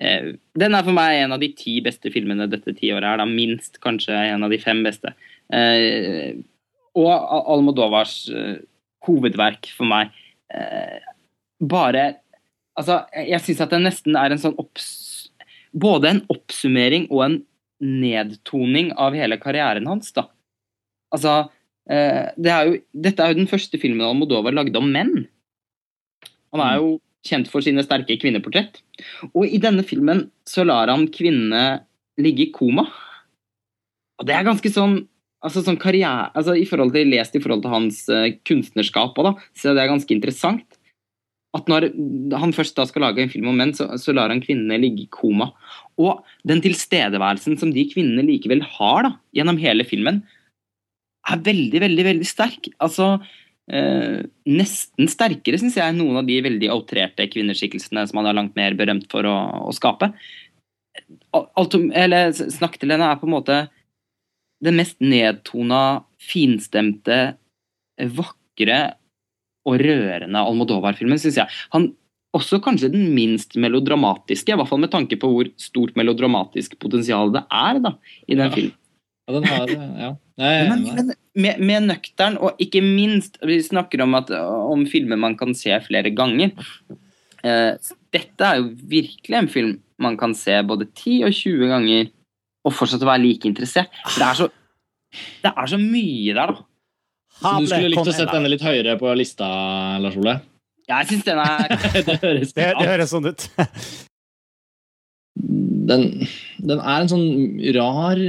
Speaker 4: Den er for meg en av de ti beste filmene dette tiåret er. Da. Minst kanskje en av de fem beste. Eh, og Al- Almodovars eh, hovedverk for meg. Eh, bare Altså, jeg syns at det nesten er en sånn opps... Både en oppsummering og en nedtoning av hele karrieren hans, da. Altså, eh, det er jo, dette er jo den første filmen Almodovar lagde om menn. Han er jo kjent for sine sterke kvinneportrett. Og i denne filmen så lar han kvinnene ligge i koma. Og det er ganske sånn altså sånn karriere, altså i forhold til, Lest i forhold til hans uh, kunstnerskap òg, da, så det er ganske interessant. At når han først da skal lage en film om menn, så, så lar han kvinnene ligge i koma. Og den tilstedeværelsen som de kvinnene likevel har da, gjennom hele filmen, er veldig, veldig, veldig sterk. Altså eh, Nesten sterkere, syns jeg, enn noen av de veldig outrerte kvinneskikkelsene som han er langt mer berømt for å, å skape. Alt, eller Snakk til henne er på en måte den mest nedtona, finstemte, vakre og rørende Almodovar-filmen, syns jeg. Han også kanskje den minst melodramatiske, i hvert fall med tanke på hvor stort melodramatisk potensial det er da, i den
Speaker 3: Ja.
Speaker 4: filmen.
Speaker 3: Ja, den har ja. Er
Speaker 4: Men, men med, med nøktern, og ikke minst Vi snakker om, at, om filmer man kan se flere ganger. Eh, dette er jo virkelig en film man kan se både 10 og 20 ganger og fortsatt være like interessert. For det er så, det er så mye der, da.
Speaker 3: Så du skulle likt å sette denne litt høyere på lista, Lars Ole?
Speaker 4: Jeg syns den er
Speaker 3: det høres
Speaker 1: Det, det høres sånn ut.
Speaker 3: den, den er en sånn rar,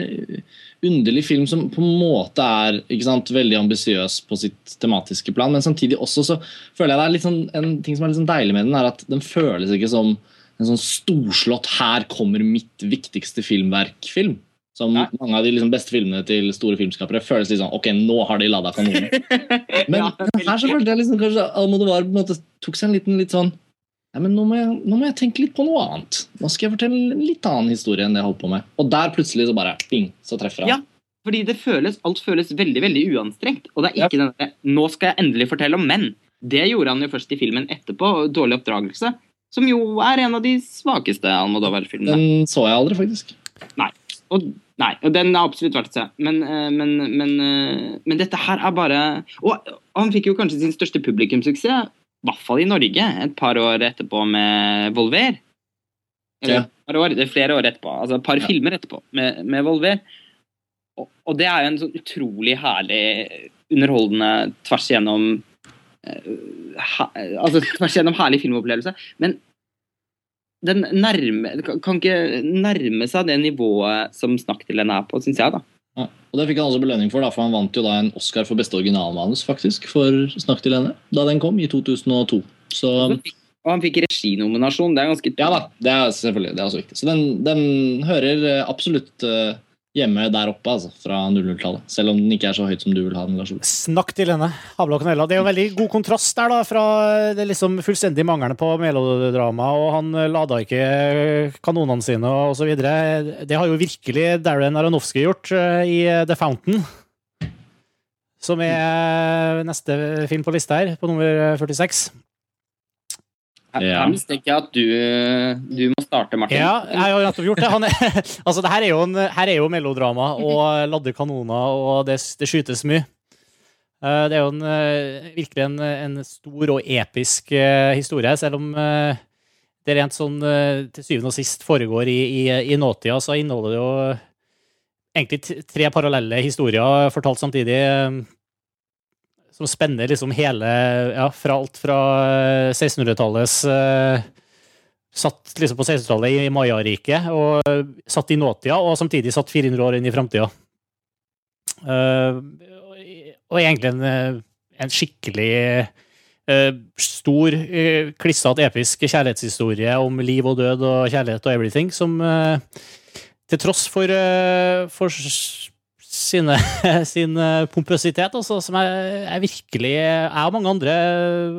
Speaker 3: underlig film som på en måte er sant, veldig ambisiøs på sitt tematiske plan, men samtidig også så føler jeg det er litt sånn, en ting som er litt sånn deilig med den, er at den føles ikke som en sånn storslått 'her kommer mitt viktigste filmverk'-film. Som
Speaker 4: Nei.
Speaker 3: mange av de liksom, beste filmene til store filmskapere føles litt sånn Ok, nå har de lada kanonen. Men
Speaker 4: Ja,
Speaker 3: her så følte jeg liksom kanskje Almodovar på en måte tok seg en liten litt sånn Nei, men nå må, jeg, nå må jeg tenke litt på noe annet. Nå skal jeg fortelle en litt annen historie enn det jeg holdt på med. Og der plutselig så bare bing, så treffer han.
Speaker 4: Ja. Fordi det føles, alt føles veldig veldig uanstrengt. Og det er ikke denne 'nå skal jeg endelig fortelle om menn'. Det gjorde han jo først i filmen etterpå, 'Dårlig oppdragelse', som jo er en av de svakeste Almodovar-filmene.
Speaker 3: Den så jeg aldri, faktisk.
Speaker 4: Og, nei, og den er absolutt verdt å se. Men, eh, men, men, eh, men dette her er bare Og han fikk jo kanskje sin største publikumssuksess, i hvert fall i Norge, et par år etterpå med Volver. Eller
Speaker 3: Ja.
Speaker 4: år, det er flere år etterpå. Altså et par
Speaker 3: Ja.
Speaker 4: filmer etterpå med, med Volver. Og, og det er jo en sånn utrolig herlig, underholdende tvers igjennom eh, ha, Altså tvers igjennom herlig filmopplevelse. Men den nærme, kan kan ikke nærme seg det nivået som Snakk til henne er på, syns jeg. da.
Speaker 3: Og det fikk han også belønning for, da, for han vant jo da en Oscar for beste originalmanus faktisk, for Snakk til henne, da den kom, i 2002. Så
Speaker 4: Og han fikk reginominasjon. Det er ganske
Speaker 3: ja da, det er selvfølgelig det er også viktig. Så den, den hører eh, absolutt eh, hjemme der oppe, altså, fra 00-tallet. Selv om den ikke er så høyt som du vil ha den. Lars Ole.
Speaker 1: Snakk til henne. Havla og Canella. Det er jo veldig god kontrast der, da, fra det liksom fullstendig mangelen på melodrama, og han lada ikke kanonene sine og så videre. Det har jo virkelig Darren Aronofsky gjort eh, i The Fountain. Som er neste film på lista her, på nummer 46.
Speaker 4: Her,
Speaker 3: Ja.
Speaker 4: mistenker jeg at du, du må starte, Martin.
Speaker 1: Ja, jeg har nettopp gjort det. Han er, altså, det her er, jo en, her er jo melodrama og ladde kanoner, og det, det skytes mye. Eh, Det er jo en, eh, virkelig en, en stor og episk eh, historie, selv om eh, det rent sånn eh, til syvende og sist foregår i, i, i nåtida, så inneholder det jo egentlig tre parallelle historier fortalt samtidig, eh, som spenner liksom hele Ja, fra alt fra eh, 1600-tallets uh, Satt liksom på 1600-tallet i Maya-riket, og eh, satt i nåtida, og samtidig satt 400 år inn i framtida. Uh, og egentlig en, eh, en skikkelig uh, stor, uh, klissete, episk kjærlighetshistorie om liv og død og kjærlighet og everything, som eh, til tross for, eh, for sine, sin eh, pompøsitet, også, som jeg, jeg virkelig Jeg og mange andre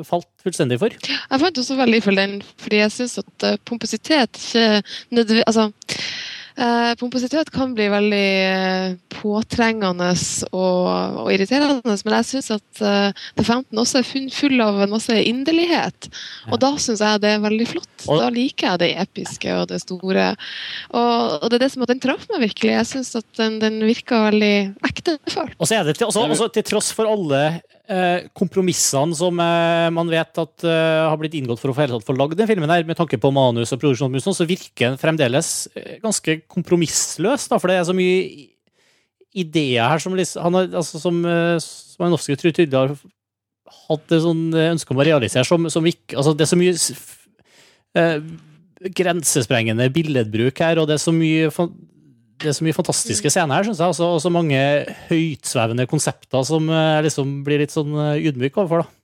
Speaker 1: falt fullstendig for.
Speaker 2: Jeg fant også veldig for den, fordi jeg syns at pompøsitet ikke nødvendigvis Altså, eh, pompositet kan bli veldig eh, påtrengende og, og irriterende, men jeg syns at uh, The Fountain også er full, full av en masse inderlighet. Og da syns jeg det er veldig flott. Da liker jeg det episke og det store. Og, og det er det som at den traff meg virkelig. Jeg syns at den, den virka veldig ektefølt.
Speaker 5: Og så er det til, også, også til tross for alle eh, kompromissene som eh, man vet at eh, har blitt inngått for å få, lagd den filmen, her, med tanke på manus og produksjon, så virker den fremdeles eh, ganske kompromissløs. Da, for det er så mye ideer her som, liksom, han har, altså, som, eh, som Aronofsky tror tydelig har hatt et sånn eh, ønske om å realisere, som, som ikke altså, Det er så mye eh, grensesprengende billedbruk her, og det er så mye det er så mye fantastiske scener her, synes jeg. Og så mange høytsvevende konsepter som jeg liksom blir litt sånn eh, ydmyk overfor. da.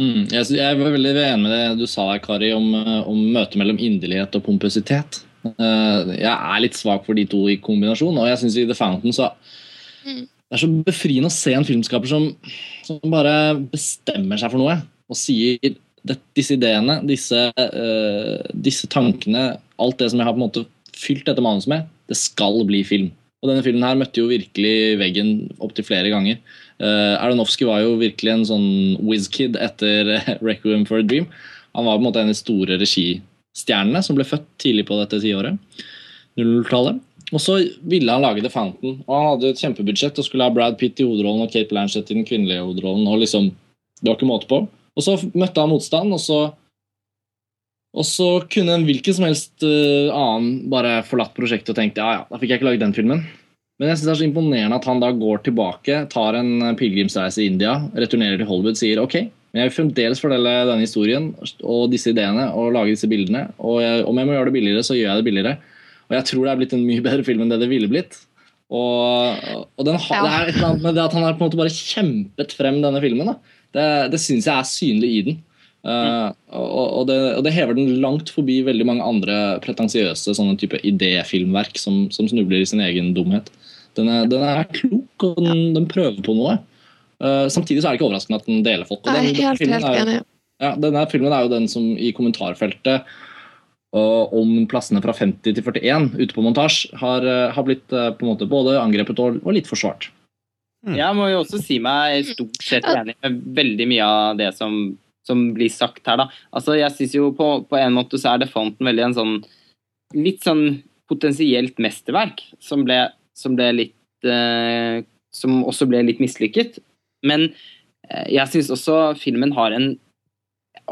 Speaker 3: Mm, jeg, jeg var veldig enig med det du sa Kari, om, eh, om møtet mellom inderlighet og pompøsitet. Eh, Jeg er litt svak for de to i kombinasjon, og jeg syns i The Fountain så
Speaker 2: Mm.
Speaker 3: Det er så befriende å se en filmskaper som, som bare bestemmer seg for noe og sier det, disse ideene, disse, uh, disse tankene, alt det som jeg har på en måte fylt dette manuset med, det skal bli film. Og denne filmen her møtte jo virkelig veggen opptil flere ganger. Uh, Aronofsky var jo virkelig en sånn whiz-kid etter Requiem for a Dream. Han var på en måte en av de store registjernene som ble født tidlig på dette tiåret. 00-tallet. Og så ville han lage The Fountain. Og han hadde et kjempebudsjett og skulle ha Brad Pitt i hovedrollen og Kate Blanchett i den kvinnelige hovedrollen. og liksom, Det var ikke måte på. Og så møtte han motstand, og så og så kunne en hvilken som helst eh, annen bare forlatt prosjektet og tenkt ja, ja, da fikk jeg ikke laget den filmen. Men jeg synes det er så imponerende at han da går tilbake, tar en eh, pilegrimsreise i India, returnerer til Hollywood, sier ok, men jeg vil fremdeles fordele denne historien og disse ideene og lage disse bildene. Og jeg, om jeg må gjøre det billigere, så gjør jeg det billigere. Og jeg tror det er blitt en mye bedre film enn det det ville blitt. Og, og den
Speaker 2: Ja.
Speaker 3: det er et eller annet med det at han har på en måte bare kjempet frem denne filmen. Da. Det, det syns jeg er synlig i den. Uh, og, og, det, og det hever den langt forbi veldig mange andre pretensiøse sånne type idéfilmverk som, som snubler i sin egen dumhet. Den er, den er klok, og den, den prøver på noe. Uh, samtidig så er det ikke overraskende at den deler folk. og den- Nei,
Speaker 2: helt,
Speaker 3: filmen
Speaker 2: helt
Speaker 3: er
Speaker 2: enig.
Speaker 3: ja, denne filmen er jo den som i kommentarfeltet uh, om plassene fra 50 til 41 ute på montasje har, eh, har blitt på en måte både angrepet og, og litt forsvart.
Speaker 5: Mm.
Speaker 4: Jeg må jo også si meg stort sett enig med veldig mye av det som, som blir sagt her, da. Altså, jeg synes jo på, på en måte så er det Fonten veldig en sånn litt sånn potensielt mesterverk som ble, som ble litt eh, Som også ble litt mislykket. Men eh, jeg syns også filmen har en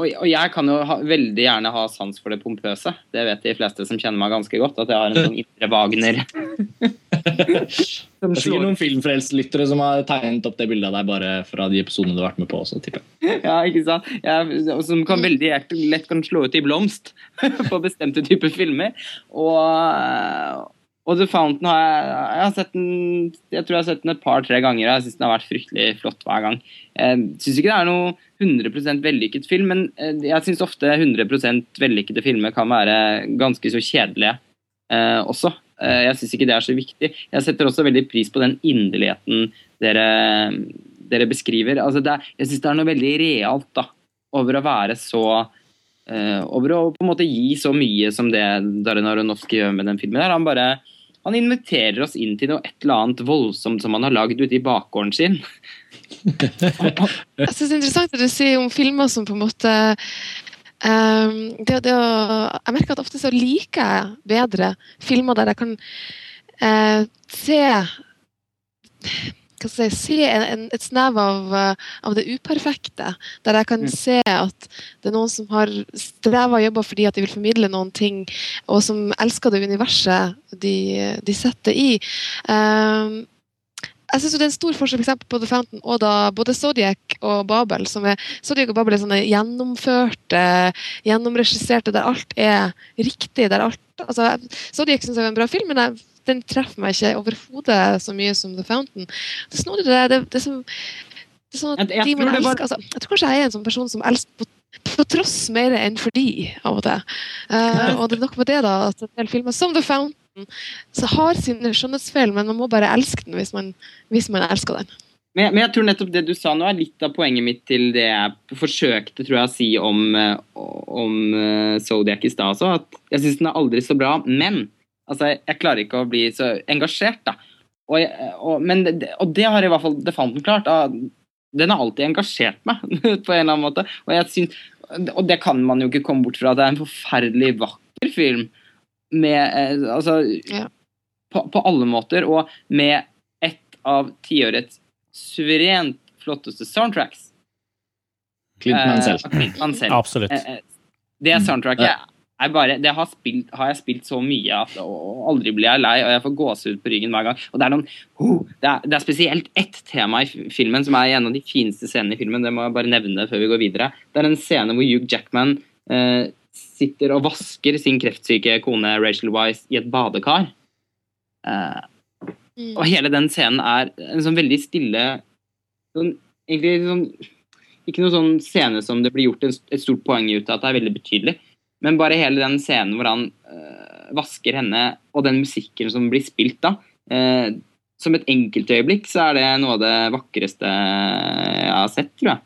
Speaker 4: og, og jeg kan jo ha, veldig gjerne ha sans for det pompøse. Det vet de fleste som kjenner meg ganske godt, at jeg har en sånn indre Wagner.
Speaker 3: Det er sikkert noen filmfrelst-lyttere som har tegnet opp det bildet av deg bare fra de episodene du har vært med på. også, tipper jeg.
Speaker 4: Ja, ikke sant? Jeg, som kan veldig lett kan slå ut i blomst på bestemte typer filmer. Og, og The Fountain har jeg, jeg har sett den Jeg tror jeg har sett den et par-tre ganger. Jeg syns den har vært fryktelig flott hver gang. Jeg syns ikke det er noe 100% vellykket film, men eh, jeg syns ofte 100% vellykkede filmer kan være ganske så kjedelige eh, også. Eh, jeg syns ikke det er så viktig. Jeg setter også veldig pris på den inderligheten dere, dere beskriver. Altså det jeg syns det er noe veldig realt da, over å være så eh, Over å på en måte gi så mye som det Darren Aronofsky gjør med den filmen. her. Han bare han inviterer oss inn til noe et eller annet voldsomt som han har lagd ute i bakgården sin.
Speaker 2: Jeg synes det er interessant det du sier om filmer som på en måte um, det, det å, Jeg merker at ofte så liker jeg bedre filmer der jeg kan uh, se hva skal jeg si, se en, en, et snev av, eh, av det uperfekte. Der jeg kan
Speaker 4: Mm.
Speaker 2: se at det er noen som har streva og jobba fordi at de vil formidle noen ting, og som elsker det universet de, de setter i. Um, jeg synes det er en stor forskjell for eksempel, på The Fountain og da både Zodiac og Babel. som er, Zodiac og Babel er sånne gjennomførte, gjennomregisserte, der alt er riktig. der alt, altså, Zodiac syns jeg er en bra film, men jeg, den treffer meg ikke overhodet så mye som The Fountain. Det snodig, det, det, det, er som, det sånn
Speaker 4: Jeg- jeg
Speaker 2: de
Speaker 4: tror
Speaker 2: elsker, altså, jeg tror kanskje jeg er en sånn person som elsker på, på tross mer enn fordi, av og til. Uh, og det er nok med det da, at en del filmer som The Fountain så har sine skjønnhetsfeil, men man må bare elske den hvis man, hvis man elsker den.
Speaker 4: Men jeg, men jeg tror nettopp det du sa nå er litt av poenget mitt til det jeg forsøkte tror jeg, å si om, eh, om eh, Zodiac i stad også. At jeg syns den er aldri så bra, men altså, jeg, klarer ikke å bli så engasjert, da. og, jeg, og, men, det- og det har i hvert fall Defanten klart. da. Den har alltid engasjert meg på en eller annen måte. Og, jeg synes, og det kan man jo ikke komme bort fra. Det er en forferdelig vakker film med eh, Altså
Speaker 2: Ja.
Speaker 4: på, på alle måter, og med et av tiårets suverent flotteste soundtracks.
Speaker 3: Clint Mansell.
Speaker 4: Eh,
Speaker 5: Absolutt.
Speaker 4: Eh, eh, Det soundtracket bare Det har, spilt, har jeg spilt så mye at og aldri blir jeg lei, og jeg får gåsehud på ryggen hver gang. Og det er noen oh, det, er, det er spesielt ett tema i filmen som er en av de fineste scenene i filmen. Det må jeg bare nevne før vi går videre. Det er en scene hvor Hugh Jackman eh, sitter og vasker sin kreftsyke kone Rachel Wise i et badekar. Eh,
Speaker 2: Mm.
Speaker 4: og hele den scenen er en sånn veldig stille sånn, Egentlig sånn Ikke noe sånn scene som det blir gjort en, et stort poeng ut av at det er veldig betydelig, men bare hele den scenen hvor han øh, vasker henne, og den musikken som blir spilt da øh, Som et enkeltøyeblikk så er det noe av det vakreste jeg har sett, tror jeg.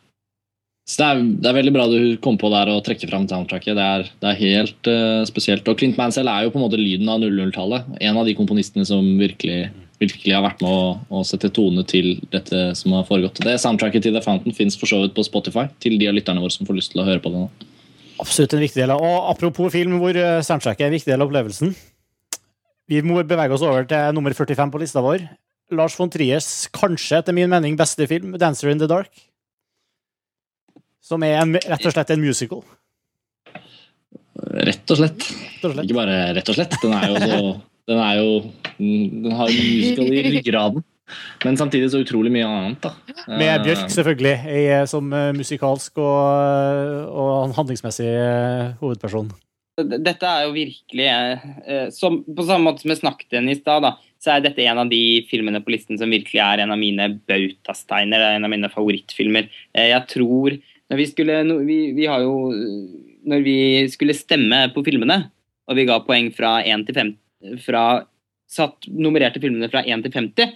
Speaker 3: Så det er, det er veldig bra du kom på der og trekte fram soundtracket. Det er, det er helt uh, spesielt. Og Clint Mansell er jo på en måte lyden av 00-tallet. En av de komponistene som virkelig, virkelig har vært med å, å sette tone til dette som har foregått. Det Soundtracket til The Fountain fins for så vidt på Spotify, til de av lytterne våre som får lyst til å høre på det nå.
Speaker 5: Absolutt en viktig del. av- Og apropos film hvor soundtracket er en viktig del av opplevelsen. Vi må bevege oss over til nummer 45 på lista vår. Lars von Triers kanskje, etter min mening, beste film, 'Dancer in the Dark'. Som er en, rett og slett en musical.
Speaker 3: Rett og slett.
Speaker 5: Rett og slett.
Speaker 3: Ikke bare rett og slett. Den er jo så Den er jo Den har musical i ryggraden. Men samtidig så utrolig mye annet, da.
Speaker 5: Med
Speaker 3: Eh,
Speaker 5: Bjørk, selvfølgelig, i, som eh, musikalsk og, og handlingsmessig eh, hovedperson.
Speaker 4: Dette er jo virkelig eh, som, På samme måte som jeg snakket igjen i stad, da, så er dette en av de filmene på listen som virkelig er en av mine bautasteiner. det er En av mine favorittfilmer. Eh, jeg tror når vi, skulle, vi, vi har jo Når vi skulle stemme på filmene, og vi ga poeng fra 1 til 50 fra Satt nummererte filmene fra 1 til 50, eh,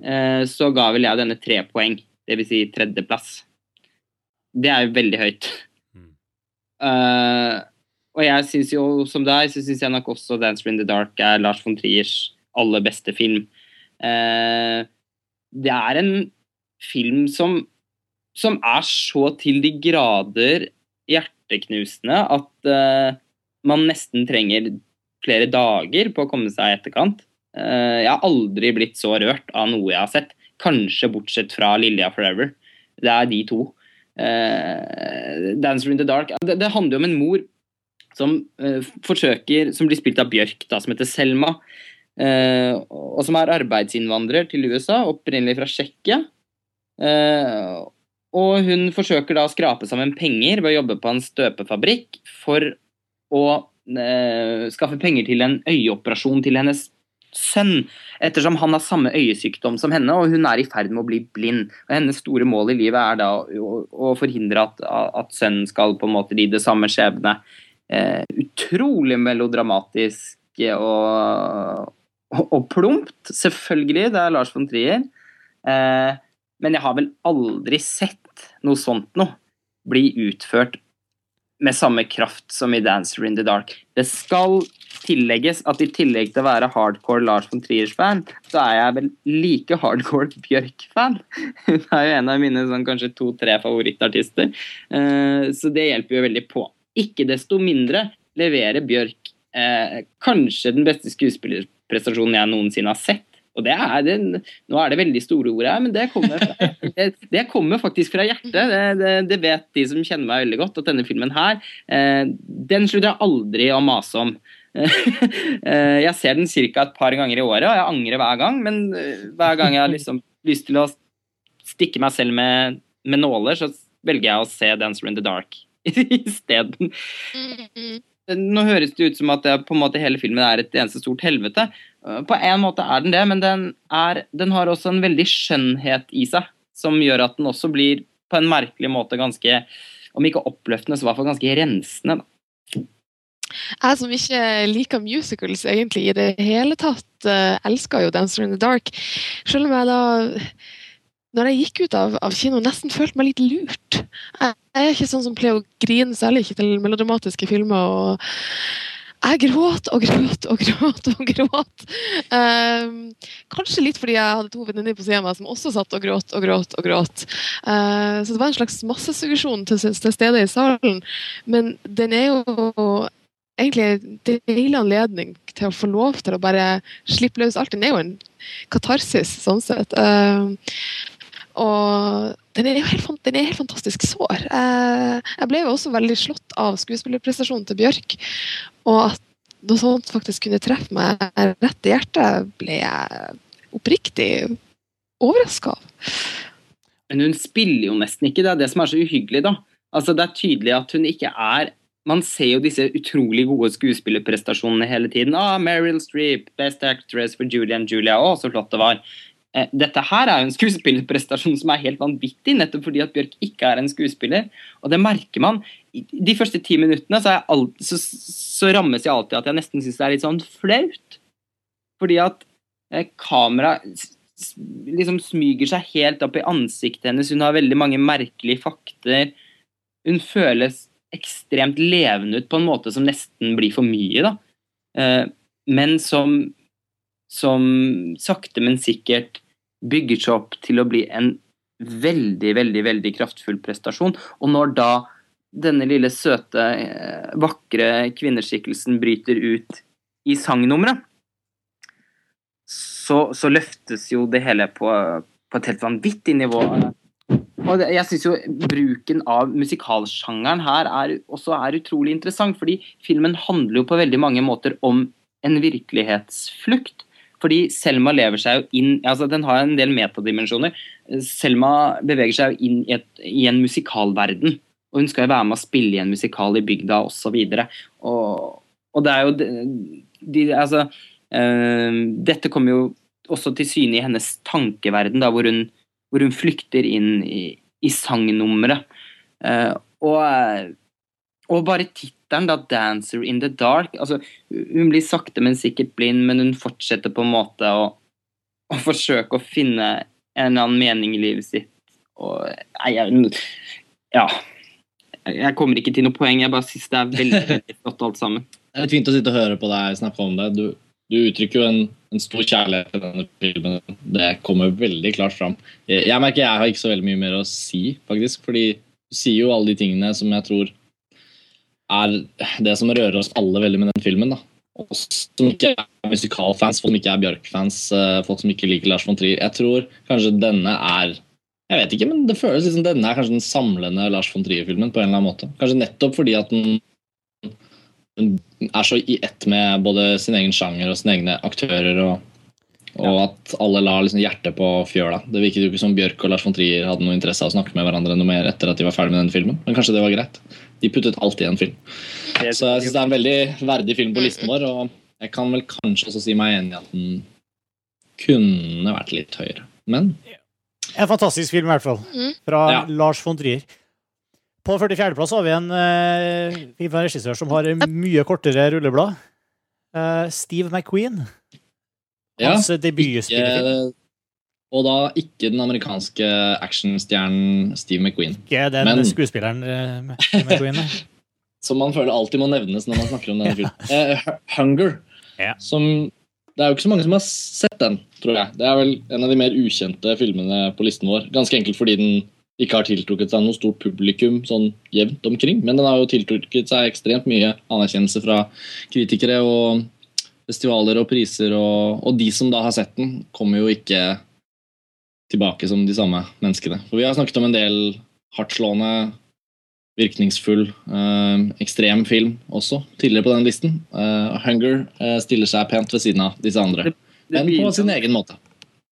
Speaker 4: så ga vel jeg denne tre poeng. Dvs. Si tredjeplass. Det er jo veldig høyt. Uh, og jeg syns jo, som deg, så syns jeg nok også 'Dancer in the Dark' er Lars von Triers aller beste film. Uh, det er en film som, som er så til de grader hjerteknusende at uh, man nesten trenger flere dager på å komme seg i etterkant. Eh, jeg har aldri blitt så rørt av noe jeg har sett, kanskje bortsett fra 'Lilja Forever'. Det er de to. Uh, 'Dancer in the Dark' det, det handler om en mor som uh, forsøker Som blir spilt av Bjørk, da, som heter Selma. Uh, og som er arbeidsinnvandrer til USA, opprinnelig fra Tsjekkia. Og hun forsøker da å skrape sammen penger ved å jobbe på en støpefabrikk for å skaffe penger til en øyeoperasjon til hennes sønn, ettersom han har samme øyesykdom som henne, og hun er i ferd med å bli blind. Og Hennes store mål i livet er da å, forhindre at, at sønnen skal på en måte lide samme skjebne. Eh, utrolig melodramatisk og, og, og plumpt, selvfølgelig. Det er Lars von Trier. Eh, men jeg har vel aldri sett noe sånt noe bli utført med samme kraft som i 'Dancer in the Dark'. Det skal tillegges at i tillegg til å være hardcore Lars von Triers-fan, så er jeg vel like hardcore Bjørk-fan. Hun er jo en av mine sånn, kanskje to-tre favorittartister, eh, så det hjelper jo veldig på. Ikke desto mindre leverer Bjørk eh, kanskje den beste skuespillerprestasjonen jeg noensinne har sett. Og det er det, Nå er det veldig store ord her, men det kommer, det, det kommer faktisk fra hjertet. Det, det, vet de som kjenner meg veldig godt, at denne filmen her, eh, den slutter jeg aldri å mase om. Eh, jeg ser den ca. et par ganger i året, og jeg angrer hver gang, men eh, hver gang jeg har liksom lyst til å stikke meg selv med, med nåler, så velger jeg å se 'Dancer in the Dark' isteden.
Speaker 2: Mm,
Speaker 4: Nå høres det ut som at det, på en måte hele filmen er et eneste stort helvete. Uh, På en måte er den det, men den, er, den har også en veldig skjønnhet i seg, som gjør at den også blir på en merkelig måte ganske Om ikke oppløftende, så i hvert fall ganske rensende. Da.
Speaker 2: Jeg som ikke liker musicals egentlig i det hele tatt, uh, elsker jo 'Dancer in the Dark'. Selv om jeg da, når jeg gikk ut av, av kino, nesten følte meg litt lurt. Jeg er ikke sånn som pleier å grine, særlig ikke til melodramatiske filmer. og Jeg gråt og gråt og gråt og gråt. Um, kanskje litt fordi jeg hadde to venninner på siden av meg som også satt og gråt og gråt. og gråt. Uh, så det var en slags massesuggesjon til, til stede i salen. Men den er jo egentlig en deilig anledning til å få lov til å bare slippe løs alt. Den er jo en katarsis, sånn sett. Uh, og den er jo helt, den er helt fantastisk sår. Eh, jeg ble jo også veldig slått av skuespillerprestasjonen til Bjørk. Og at noe sånt faktisk kunne treffe meg rett i hjertet, ble jeg oppriktig overraska av.
Speaker 4: Men hun spiller jo nesten ikke. Det er det som er så uhyggelig, da. Altså, det er tydelig at hun ikke er Man ser jo disse utrolig gode skuespillerprestasjonene hele tiden. Ah, Meryl Streep, Best Actress for Julie and Julia. Å, så flott det var. Eh, dette her er jo en skuespillerprestasjon som er helt vanvittig, nettopp fordi at Bjørk ikke er en skuespiller. Og det merker man. De første ti minuttene så, alt, så, så rammes jeg alltid at jeg nesten syns det er litt sånn flaut. Fordi at eh, kameraet liksom smyger seg helt opp i ansiktet hennes. Hun har veldig mange merkelige fakter. Hun føles ekstremt levende ut på en måte som nesten blir for mye, da. Eh, men som som sakte, men sikkert bygger seg opp til å bli en veldig, veldig, veldig kraftfull prestasjon. Og når da denne lille søte, eh, vakre kvinneskikkelsen bryter ut i sangnummeret, så, så, løftes jo det hele på, på et helt vanvittig nivå. Og jeg syns jo bruken av musikalsjangeren her er, også er utrolig interessant, fordi filmen handler jo på veldig mange måter om en virkelighetsflukt. Fordi Selma lever seg jo inn altså Den har en del metadimensjoner. Selma beveger seg jo inn i, et, i en musikalverden. Og hun skal jo være med å spille i en musikal i bygda osv. Og, og, og det er jo de, de, Altså øh, Dette kommer jo også til syne i hennes tankeverden, da, hvor, hun, hvor hun flykter inn i, i sangnummeret. Uh, og, og bare tittelen da, 'Dancer in the Dark' altså, Hun blir sakte, men sikkert blind, men hun fortsetter på en måte å, å forsøke å finne en eller annen mening i livet sitt. Og nei, jeg, Ja. Jeg kommer ikke til noe poeng, jeg bare syns det er veldig, veldig flott alt sammen.
Speaker 3: Det er fint å sitte og høre på deg snakke om det. Du, du uttrykker jo en, en, stor kjærlighet til denne filmen. Det kommer veldig klart fram. Jeg, jeg merker jeg har ikke så veldig mye mer å si, faktisk. Fordi du sier jo alle de tingene som jeg tror er det som rører oss alle veldig med den filmen. da. Oss som ikke er musikalfans, folk som ikke er Bjørk-fans, eh, folk som ikke liker Lars von Trier. Jeg tror kanskje denne er jeg vet ikke, men det føles liksom denne er kanskje den samlende Lars von Trier-filmen. på en eller annen måte. Kanskje nettopp fordi at den, den er så i ett med både sin egen sjanger og sine egne aktører. og, og ja. at alle la liksom hjertet på fjøla. Det virket jo ikke som Bjørk og Lars von Trier hadde noe interesse av å snakke med hverandre noe mer etter at de var ferdig med den filmen. Men kanskje det var greit. De puttet alt i en film. Så jeg syns det er en veldig verdig film på listen vår. Og jeg kan vel kanskje også si meg enig i at den kunne vært litt høyere. Men
Speaker 5: En fantastisk film, i hvert fall. Mm. Fra ja. Lars von Trier. På 44.-plass har vi en uh, film fra regissør som har mye kortere rulleblad. Uh, Steve McQueen. Hans ja, debutspillefilm.
Speaker 3: Og da ikke den amerikanske actionstjernen Steve McQueen.
Speaker 5: Ikke den Men, skuespilleren uh, McQueen.
Speaker 3: som man føler alltid må nevnes når man snakker om denne filmen. Uh, Hunger. Ja. Som Det er jo ikke så mange som har sett den, tror jeg. Det er vel en av de mer ukjente filmene på listen vår. Ganske enkelt fordi den ikke har tiltrukket seg noe stort publikum sånn jevnt omkring. Men den har jo tiltrukket seg ekstremt mye anerkjennelse fra kritikere og festivaler og priser. Og, og de som da har sett den, kommer jo ikke tilbake som de samme menneskene. For Vi har snakket om en del hardtslående, virkningsfull, eh, ekstrem film også tidligere på den listen. Eh, Hunger eh, stiller seg pent ved siden av disse andre, det, det men på sin egen måte.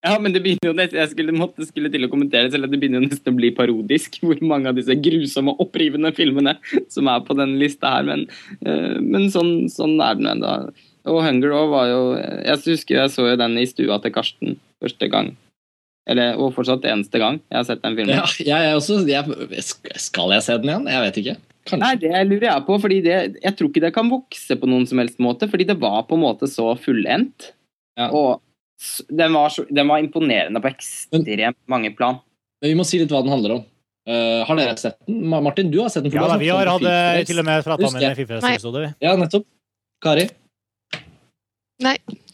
Speaker 4: Ja, men det begynner jo nesten, Jeg skulle, måtte, skulle til å kommentere selv at det begynner jo nesten å bli parodisk, hvor mange av disse grusomme, opprivende filmene som er på denne lista her. Men, uh, men sånn, sånn, er den ennå. Og Hunger òg var jo Jeg husker jeg så jo den i stua til Karsten første gang eller, og fortsatt eneste gang jeg har sett den filmen.
Speaker 3: Ja, jeg også, jeg, skal jeg se den igjen? Jeg vet ikke.
Speaker 4: Kanskje. Nei, Det lurer jeg på. fordi det, Jeg tror ikke det kan vokse på noen som helst måte. Fordi det var på en måte så fullendt. Ja. Og den var, så, den var, imponerende på ekstremt mange plan.
Speaker 3: Men Vi må si litt hva den handler om. Uh, har dere sett den? Martin, du har sett den?
Speaker 5: Ja, da, vi har hatt til og med prata med i Fifa-episode.
Speaker 3: Ja, nettopp. Kari?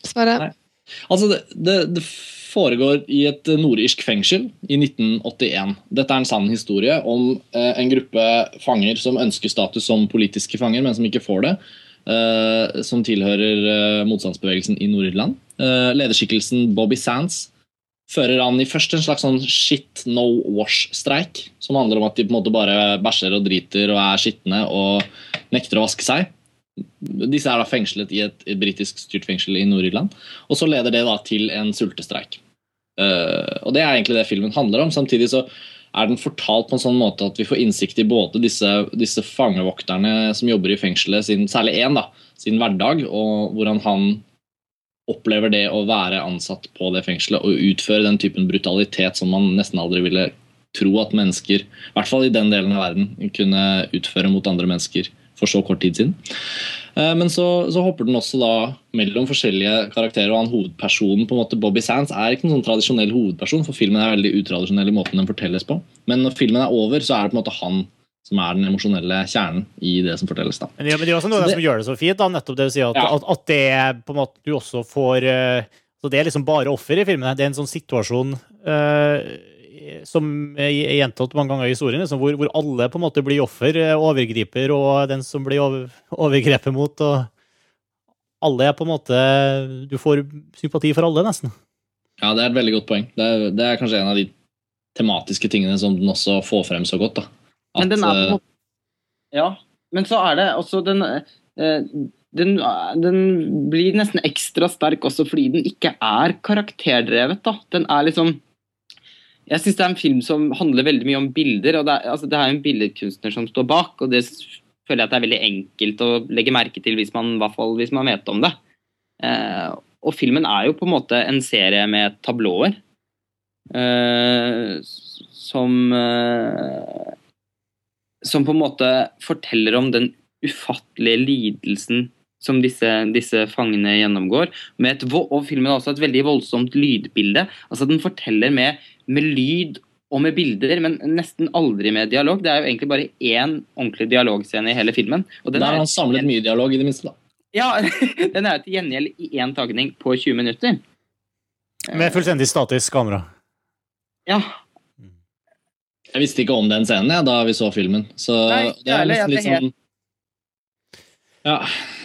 Speaker 2: Svaret
Speaker 3: Nei. Altså, det, det, det foregår i et nordirsk fengsel i 1981. Dette er en sann historie om eh, en gruppe fanger som ønsker status som politiske fanger, men som ikke får det. eh, som tilhører eh, motstandsbevegelsen i Nord-Irland. Lederskikkelsen Bobby Sands fører an i først en slags sånn shit no wash-streik, som handler om at de på en måte bare bæsjer og driter og er skitne og nekter å vaske seg. Disse er da fengslet i et, et britisk styrt fengsel i Nord-Irland. Og så leder det da til en sultestreik. Eh, og Det er egentlig det filmen handler om. Samtidig så er den fortalt på en sånn måte at vi får innsikt i både disse, disse fangevokterne som jobber i fengselet, sin, særlig én, sin hverdag, og hvordan han opplever det å være ansatt på det fengselet og utføre den typen brutalitet som man nesten aldri ville tro at mennesker, i hvert fall i den delen av verden, kunne utføre mot andre mennesker for så kort tid siden. Eh, Men så, så hopper den også da mellom forskjellige karakterer, og han hovedpersonen, på en måte Bobby Sands, er ikke noen sånn tradisjonell hovedperson, for filmen er veldig utradisjonell i måten den fortelles på. Men når filmen er over, så er det på en måte han som er den emosjonelle kjernen i det som fortelles. da.
Speaker 5: Men det, men det er også noe det som gjør det så fint. da, nettopp det å si at,
Speaker 3: Ja.
Speaker 5: at, at det på en måte du også får eh, så Det er liksom bare offer i filmen. Det er en sånn situasjon eh, som er gjentatt mange ganger i historien, liksom, hvor, hvor alle på en måte blir offer. eh, Overgriper og den som blir over, overgrepet mot. og Alle er på en måte Du får sympati for alle, nesten.
Speaker 3: Ja, Det er et veldig godt poeng. Det er, det er kanskje en av de tematiske tingene som den også får frem så godt. da. At,
Speaker 4: Men den er på en
Speaker 3: eh,
Speaker 4: måte Ja, men så er det også den eh, den, den blir nesten ekstra sterk også fordi den ikke er karakterdrevet. da. Den er liksom Jeg syns det er en film som handler veldig mye om bilder. og Det er, altså, det er en billedkunstner som står bak, og det føler jeg at det er veldig enkelt å legge merke til hvis man, fall hvis man vet om det. Eh, og filmen er jo på en måte en serie med tablåer. Eh, som eh, Som på en måte forteller om den ufattelige lidelsen som disse, disse fangene gjennomgår. Et, og filmen har også et veldig voldsomt lydbilde. Altså Den forteller med, med lyd og med bilder, men nesten aldri med dialog. Det er jo egentlig bare én ordentlig dialogscene i hele filmen. Og den
Speaker 3: Der har han samlet mye dialog, i det minste. da.
Speaker 4: ja, den er jo til gjengjeld i én tagning på 20 minutter.
Speaker 5: Med fullstendig statisk kamera.
Speaker 4: Ja,
Speaker 3: Jeg visste ikke om den scenen jeg, da vi så filmen. Så
Speaker 4: Nei,
Speaker 3: det er nesten litt sånn Ja,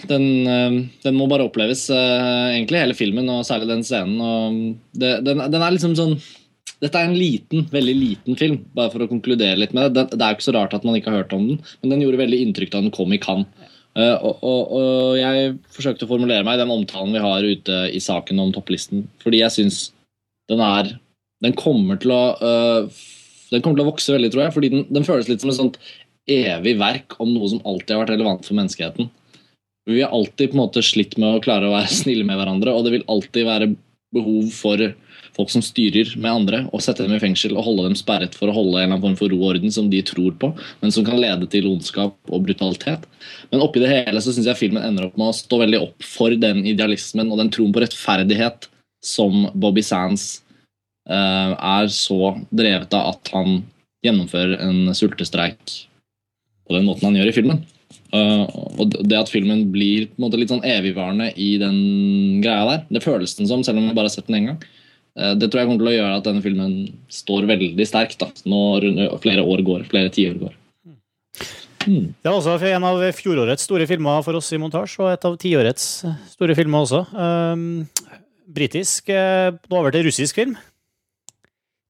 Speaker 3: den, eh, den må bare oppleves, eh, egentlig, hele filmen, og særlig den scenen. Og det, den, den er liksom sånn Dette er en liten, veldig liten film, bare for å konkludere litt med det. Det, er jo ikke så rart at man ikke har hørt om den, men den gjorde veldig inntrykk da den kom i Cannes. Eh, og, og, og jeg forsøkte å formulere meg i den omtalen vi har ute i saken om topplisten, fordi jeg syns den er Den kommer til å øh, Den kommer til å vokse veldig, tror jeg, fordi den, den føles litt som et sånt evig verk om noe som alltid har vært relevant for menneskeheten. Vi har alltid på en måte slitt med å klare å være snille med hverandre, og det vil alltid være behov for folk som styrer med andre, og sette dem i fengsel og holde dem sperret for å holde en eller annen form for ro og orden som de tror på, men som kan lede til ondskap og brutalitet. Men oppi det hele så syns jeg filmen ender opp med å stå veldig opp for den idealismen og den troen på rettferdighet som Bobby Sands uh, er så drevet av at han gjennomfører en sultestreik på den måten han gjør i filmen. Uh, og det at filmen blir måte litt sånn evigvarende i den greia der, det føles den som, selv om jeg bare har sett den én gang. Eh, det tror jeg kommer til å gjøre at denne filmen står veldig sterkt da, når flere år går, flere tiår går. Mm.
Speaker 5: Det var også en av fjorårets store filmer for oss i montasje, og et av tiårets store filmer også. Um, britisk, eh, nå over til russisk film.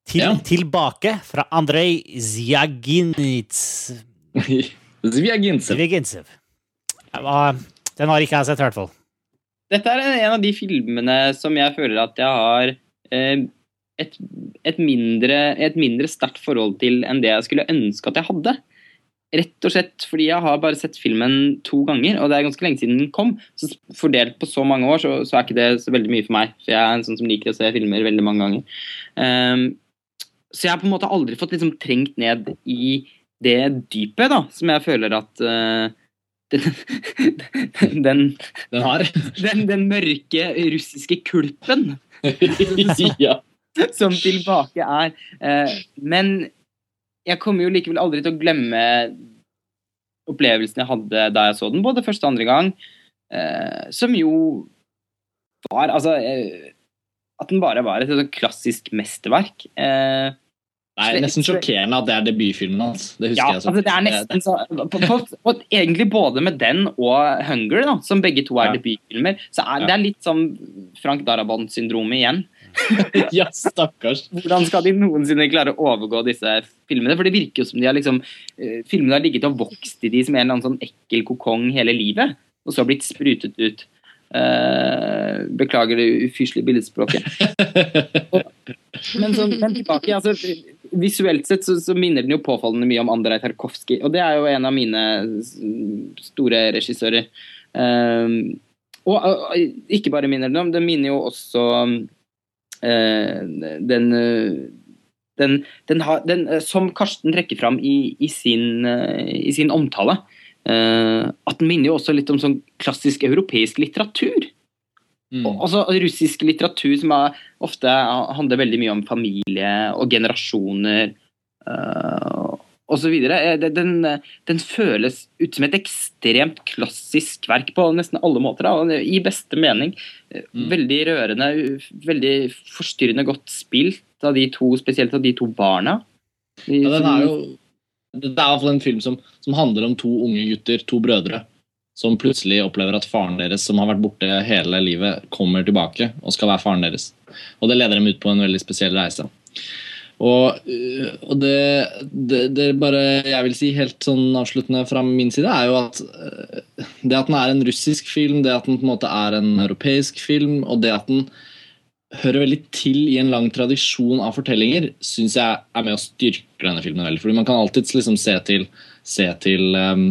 Speaker 5: Til,
Speaker 3: Ja.
Speaker 5: Tilbake fra Andrej Zjaginits.
Speaker 3: Zvjagintsev.
Speaker 5: Zvjagintsev. Den har ikke jeg sett, i hvert fall.
Speaker 4: Dette er en av de filmene som jeg føler at jeg har et, et mindre, mindre sterkt forhold til enn det jeg skulle ønske at jeg hadde. Rett og slett fordi jeg har bare sett filmen to ganger, og det er ganske lenge siden den kom. Så fordelt på så mange år, så, så er ikke det så veldig mye for meg. For jeg er en sånn som liker å se filmer veldig mange ganger. Um, så jeg har på en måte aldri fått liksom trengt ned i det dypet, da, som jeg føler at eh, den, den,
Speaker 3: Den har.
Speaker 4: den, den mørke russiske kulpen
Speaker 3: ja.
Speaker 4: som tilbake er. Eh, men jeg kommer jo likevel aldri til å glemme opplevelsen jeg hadde da jeg så den, både første og andre gang. eh, som jo var Altså eh, At den bare var et, et klassisk mesterverk. Eh,
Speaker 3: Det er nesten sjokkerende at det er debutfilmen hans. Det husker
Speaker 4: ja,
Speaker 3: jeg så.
Speaker 4: altså det er nesten så på, på, på, Egentlig både med den og Hunger, da, som begge to er
Speaker 3: Ja.
Speaker 4: debutfilmer, så er
Speaker 3: Ja.
Speaker 4: det er litt som Frank Darabont-syndromet igjen.
Speaker 3: ja, stakkars.
Speaker 4: Hvordan skal de noensinne klare å overgå disse filmene? For det virker jo som de har liksom eh, Filmene har ligget og vokst i de som en eller annen sånn ekkel kokong hele livet, og så blitt sprutet ut. Uh, beklager det ufyselige billedspråket. Men, så, men tilbake, altså, visuelt sett så, så minner den jo påfallende mye om Andrej Tarkovskij, og det er jo en av mine store regissører. Um, og, og ikke bare minner den om, den minner jo også um, den, eh, den, den, har, den eh, Som Karsten trekker fram i, i, sin, i sin omtale, uh, at den minner jo også litt om sånn klassisk europeisk litteratur.
Speaker 3: Mm.
Speaker 4: Og- Også russisk litteratur som er, ofte handler veldig mye om familie og generasjoner uh, osv. Den, den føles ut som et ekstremt klassisk verk på nesten alle måter. Da, I beste mening. Eh,
Speaker 3: Mm.
Speaker 4: Veldig rørende, veldig forstyrrende godt spilt av de to, spesielt av de to barna. De,
Speaker 3: Ja, den er jo Det er iallfall en film som, som handler om to unge gutter, to brødre, som plutselig opplever at faren deres, som har vært borte hele livet, kommer tilbake og skal være faren deres. Og det leder dem ut på en veldig spesiell reise. Og, øh, og det, det, det bare jeg vil si helt sånn avsluttende fra min side, er jo at øh, det at den er en russisk film, det at den på en måte er en europeisk film, og det at den hører veldig til i en lang tradisjon av fortellinger, syns jeg er med å styrke denne filmen veldig. Fordi man kan alltids liksom se til, se til um,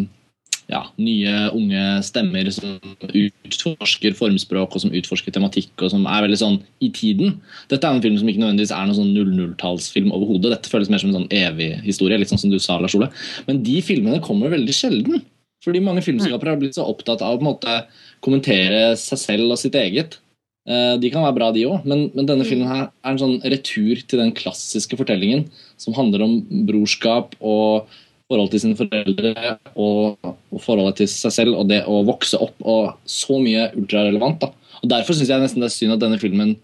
Speaker 3: ja, nye, unge stemmer som utforsker formspråk og som utforsker tematikk, og som er veldig sånn i tiden. Dette er en film som ikke nødvendigvis er noen sånn 00-tallsfilm overhodet. Dette føles mer som en sånn evig historie, litt sånn som du sa, Lars Ole. Men de filmene kommer veldig sjelden. Fordi mange filmskapere har blitt så opptatt av å på en måte kommentere seg selv og sitt eget. Eh, De kan være bra, de òg, men, men denne filmen her er en sånn retur til den klassiske fortellingen som handler om brorskap og forhold til sine foreldre og, og forholdet til seg selv og det å vokse opp og så mye ultrarelevant. da. Og Derfor syns jeg nesten det er synd at denne filmen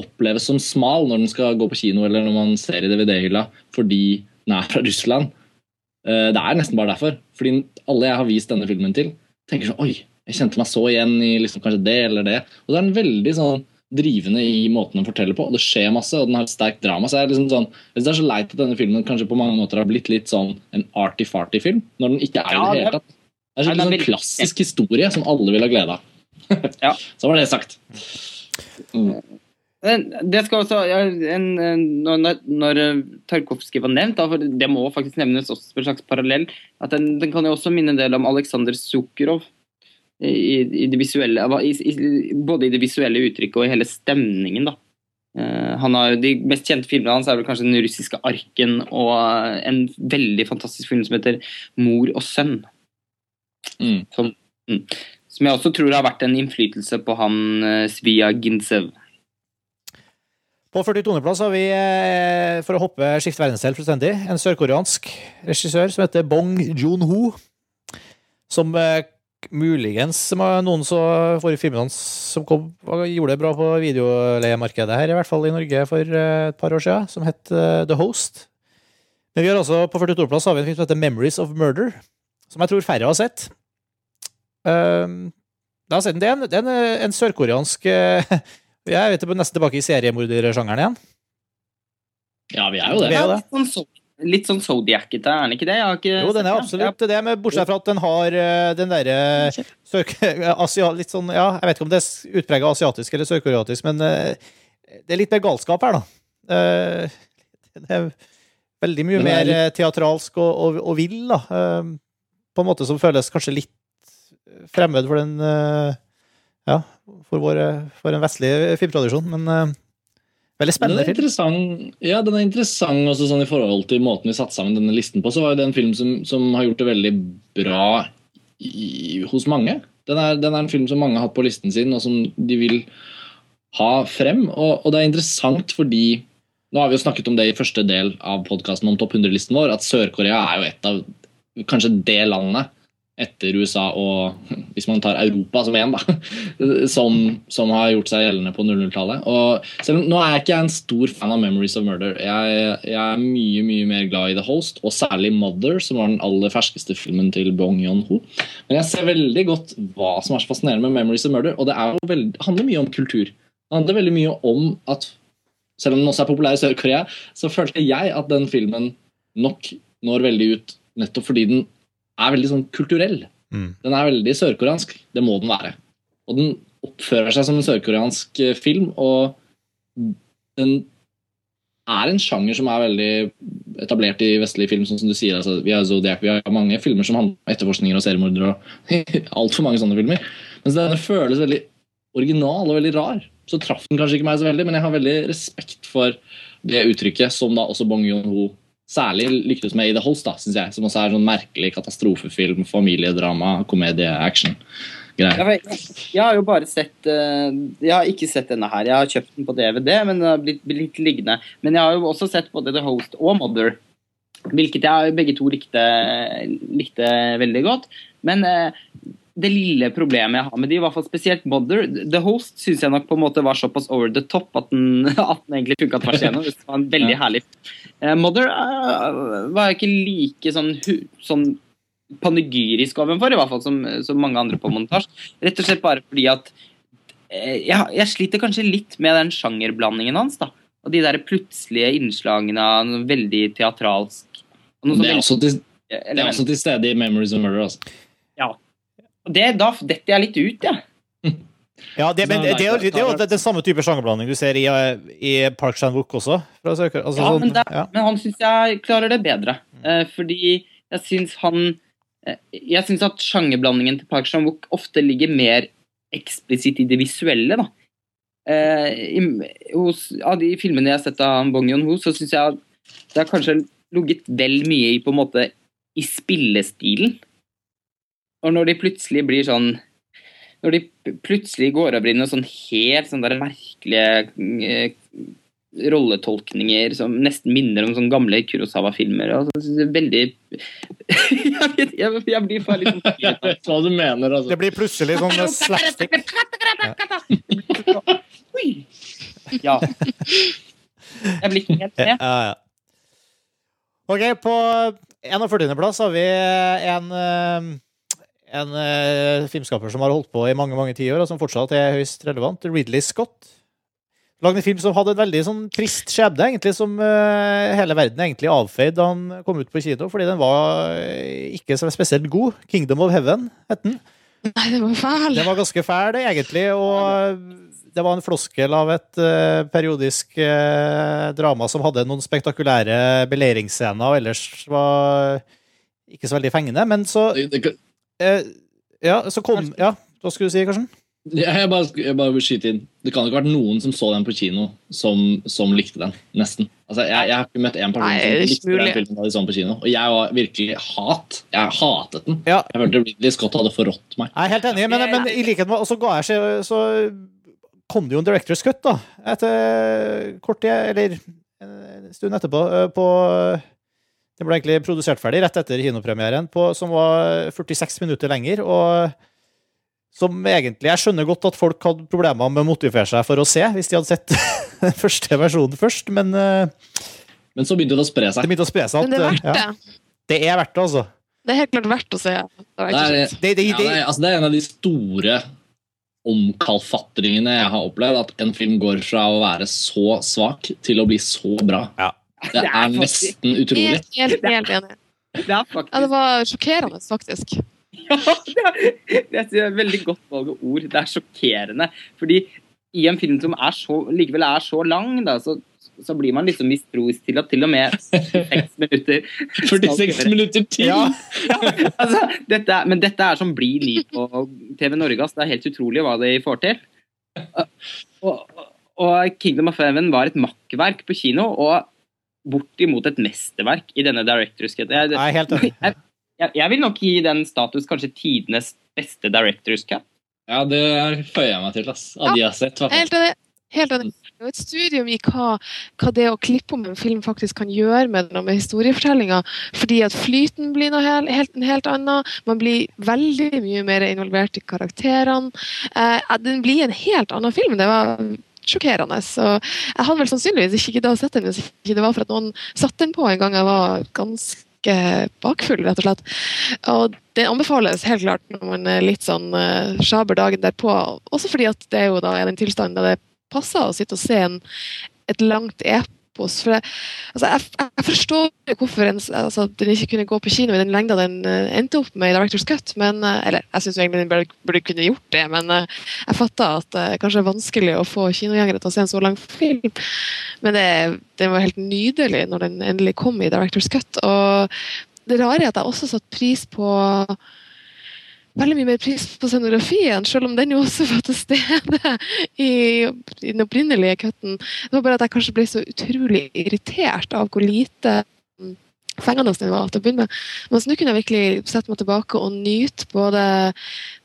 Speaker 3: oppleves som smal når den skal gå på kino eller når man ser i DVD-hylla fordi den er fra Russland. Eh, Det er nesten bare derfor. Fordi alle jeg har vist denne filmen til, tenker sånn Oi, jeg kjente meg så igjen i liksom kanskje det eller det. Og det er en veldig sånn drivende i måten den forteller på. og Det skjer masse, og den har et sterkt drama. så jeg er liksom sånn, Det er så leit at denne filmen kanskje på mange måter har blitt litt sånn en arty-farty-film, når den ikke er
Speaker 4: Ja,
Speaker 3: i det
Speaker 4: det-
Speaker 3: hele tatt. Det er
Speaker 4: det er
Speaker 3: sånn
Speaker 4: veldig-
Speaker 3: klassisk historie som alle vil ha glede av.
Speaker 4: Ja.
Speaker 3: Så var det sagt.
Speaker 4: Mm. Det skal også, en, en, når, når eh, Tarkovskij var nevnt, da, for det må faktisk nevnes også en slags parallell, at den, den kan jo også minne en del om Aleksandr Sukharov. I, i det visuelle, i, i, både i det visuelle uttrykket og i hele stemningen. da. Eh, han har, de mest kjente filmene hans er vel kanskje 'Den russiske arken' og en veldig fantastisk film som heter 'Mor og sønn'.
Speaker 3: Mm.
Speaker 4: Som, mm, som jeg også tror har vært en innflytelse på han uh, Svia Gintsev.
Speaker 1: På 42.-plass har vi, eh, for å hoppe skifte verdensdel fullstendig, en sørkoreansk regissør som heter Bong Joon-ho. Som eh, muligens noen så forrige filmen hans som kom, gjorde det bra på videoleiemarkedet her, i hvert fall i Norge for eh, et par år siden, som het eh, The Host. Men vi har altså på 42.-plass har vi en film som heter Memories of Murder, som jeg tror færre har sett. Um, har sett den. Det er en, det er en, en sørkoreansk eh, Jeg vet det, nesten tilbake i seriemordersjangeren igjen.
Speaker 3: Ja, vi er jo det.
Speaker 1: Vi er jo det.
Speaker 4: Litt sånn, so Zodiac-ete, er den ikke det? Jeg har ikke
Speaker 1: Jo, den er
Speaker 4: absolutt den.
Speaker 1: det, men bortsett fra at den har eh, den derre sør- litt sånn, ja, Jeg vet ikke om det er utprega asiatisk eller sørkoreatisk, men eh, det er litt mer galskap her, da. Eh, Det er veldig mye
Speaker 3: er
Speaker 1: mer eh, teatralsk og, og, og vill, da. Eh, På en måte som føles kanskje litt fremmed for den eh, Ja, for, vår, eh, for en vestlig filmtradisjon, men eh, veldig spennende
Speaker 3: den
Speaker 1: film.
Speaker 3: ja, den er interessant også sånn i forhold til måten vi satte sammen denne listen på. Så var det en film som, som har gjort det veldig bra i, hos mange. Den er, den er en film som mange har hatt på listen sin, og som de vil ha frem. Og, og det er interessant fordi Nå har vi jo snakket om det i første del av podkasten om topp 100-listen vår, at Sør-Korea er jo et av kanskje det landet etter USA og hvis man tar Europa som én, da, som, som, har gjort seg gjeldende på 00-tallet. Og selv om Nå er jeg ikke en stor fan av Memories of Murder. Jeg, jeg, er mye mye mer glad i The Host, og særlig Mother, som var den aller ferskeste filmen til Bong Yon-ho. Men jeg ser veldig godt hva som er så fascinerende med Memories of Murder, og det veldig, handler mye om kultur. Det handler veldig mye om at selv om den også er populær i Sør-Korea, så følte jeg at den filmen nok når veldig ut nettopp fordi den er veldig sånn kulturell. Mm. Den er veldig sørkoreansk. Det må den være. Og den oppfører seg som en sørkoreansk eh, film, og den er en sjanger som er veldig etablert i vestlig film, sånn som du sier. Altså, vi har Zodiac, vi har mange filmer som handler om etterforskninger og seriemordere. og Altfor mange sånne filmer. Mens denne føles veldig original og veldig rar. Så traff den kanskje ikke meg så veldig, men jeg har veldig respekt for det uttrykket som da også Bong Joon-ho særlig lyktes med i The Host, da, synes jeg. Som også er sånn merkelig katastrofefilm, familiedrama, komedie, action.
Speaker 4: Jeg, jeg, har jo bare sett uh, Jeg har ikke sett denne her. Jeg har kjøpt den på DVD, men den har blitt, blitt liggende. Men jeg har jo også sett både The Host og Mother. Hvilket jeg begge to likte, likte veldig godt. Men uh, det lille problemet jeg har med de, i hvert fall spesielt Mother The Host syns jeg nok på en måte var såpass over the top at den, at den egentlig funka tvers igjennom. Det var en veldig herlig uh, Mother uh, var jeg ikke like sånn, sånn panegyrisk overfor, i hvert fall som, som, mange andre på montasje. Rett og slett bare fordi at uh, jeg, jeg, sliter kanskje litt med den sjangerblandingen hans. da og de der plutselige innslagene av noe veldig teatralsk.
Speaker 3: Noe det, er også til, det er også til stede i Memories of Murder. Altså.
Speaker 4: Ja, det, da detter jeg litt ut, jeg. Ja.
Speaker 1: Ja, det, men det, er jo, den samme type sjangerblanding du ser i, i Park Chan-wook også. Altså,
Speaker 4: ja, sånn, men, det, ja, men, han syns jeg klarer det bedre. Eh, fordi jeg syns han uh, Jeg syns at sjangerblandingen til Park Chan-wook ofte ligger mer eksplisitt i det visuelle. da. Eh, i, hos, av de filmene jeg har sett av Bong Yon-ho, så syns jeg det har kanskje ligget vel mye i på en måte i spillestilen. Og når de plutselig blir sånn Når de plutselig går over i noen sånn helt sånn der merkelige eh, rolletolkninger som nesten minner om sånne gamle Kurosawa-filmer. Altså, veldig jeg, vet, jeg, jeg, blir bare litt sånn
Speaker 3: Hva du mener, altså.
Speaker 1: Det blir plutselig sånn slapstick.
Speaker 4: Ja. Jeg blir ikke helt med. Ja, ja.
Speaker 1: Ok, på 41.-plass har vi en eh, en uh, filmskaper som har holdt på i mange mange tiår, og som fortsatt er høyst relevant. Ridley Scott. Lagde en film som hadde en veldig sånn trist skjebne, egentlig, som uh, hele verden egentlig avfeide da han kom ut på kino, fordi den var uh, ikke så spesielt god. 'Kingdom of Heaven' het den.
Speaker 2: Nei, det var fæl.
Speaker 1: Den var ganske fæl, egentlig, og det var en floskel av et uh, periodisk drama som hadde noen spektakulære beleiringsscener, og ellers var ikke så veldig fengende, men så Eh, ja, så kom Ja, hva skulle du si, Karsten?
Speaker 3: Ja, jeg bare, jeg bare vil skyte inn. Det kan ikke ha vært noen som så den på kino, som, som likte den. Nesten. Altså, jeg, jeg, har ikke møtt én person Nei, som likte den filmen da de så den på kino. Og jeg var virkelig hat. Jeg hatet den. Ja. Jeg følte Ridley Scott hadde forrådt meg.
Speaker 1: Jeg er helt enig, men, men i likhet med så ga jeg seg, så kom det jo en director's cut, da. Etter kort tid, eller en stund etterpå, eh, på den ble egentlig produsert ferdig rett etter kinopremieren, på, som var 46 minutter lenger. og som egentlig Jeg skjønner godt at folk hadde problemer med å motivere seg for å se, hvis de hadde sett den første versjonen først, men uh,
Speaker 3: Men så begynte det å spre seg.
Speaker 1: Det begynte å spre seg
Speaker 2: at, men det er verdt det. Ja,
Speaker 1: det er verdt det, altså.
Speaker 2: Det er helt klart verdt å se.
Speaker 3: Det er, det, det, ja, altså, det er en av de store omkalfatringene jeg har opplevd. At en film går fra å være så svak til å bli så bra.
Speaker 1: Ja.
Speaker 3: Det er nesten utrolig.
Speaker 2: Helt, helt, enig. Det, ja, det var sjokkerende, faktisk.
Speaker 4: Ja, det er, et veldig godt valg av ord. Det er sjokkerende. Fordi i en film som er så, likevel er så lang, da, så, så blir man liksom mistroisk til at til og med seks minutter
Speaker 3: 46 minutter til!
Speaker 4: Ja, ja, altså, dette, men dette er som blir ny på TV Norge. Altså, det er helt utrolig hva de får til. Og, og Kingdom of Heaven var et makkverk på kino. og bortimot et mesterverk i denne Directors Cut. Jeg,
Speaker 1: jeg,
Speaker 4: jeg, jeg, vil nok gi den status kanskje tidenes beste Directors Cut.
Speaker 3: Ja, det føyer jeg meg til, ass. Av de jeg har sett.
Speaker 2: Helt enig. Helt enig. Det er jo et studium i hva, hva det å klippe om en film faktisk kan gjøre med den med historiefortellinga. Fordi at flyten blir noe helt, helt, en helt annen. Man blir veldig mye mer involvert i karakterene. Eh, den blir en helt annen film. Det var sjokkerende. Så jeg hadde vel sannsynligvis ikke giddet å sett den hvis ikke det var for at noen satte den på en gang jeg var ganske bakfull, rett og slett. Og det anbefales helt klart når man er litt sånn uh, sjaber dagen derpå. Også fordi at det er jo da er den tilstanden der det passer å sitte og se en, et langt epos. For jeg, altså jeg, jeg forstår hvorfor en, altså, den ikke kunne gå på kino i den lengda den uh, endte opp med i Directors Cut. Men, uh, eller jeg syns egentlig den burde, burde kunne gjort det, men uh, jeg fatter at det kanskje er vanskelig å få kinogjengere til å se en så lang film. Men det, det var helt nydelig når den endelig kom i Directors Cut. Og det rare er at jeg også satte pris på veldig mye mer pris på scenografien, selv om den jo også var til stede i, i den opprinnelige cutten. Det var bare at jeg kanskje ble så utrolig irritert av hvor lite mm, fengende den var til å begynne med. Mens nå kunne jeg virkelig sette meg tilbake og nyte både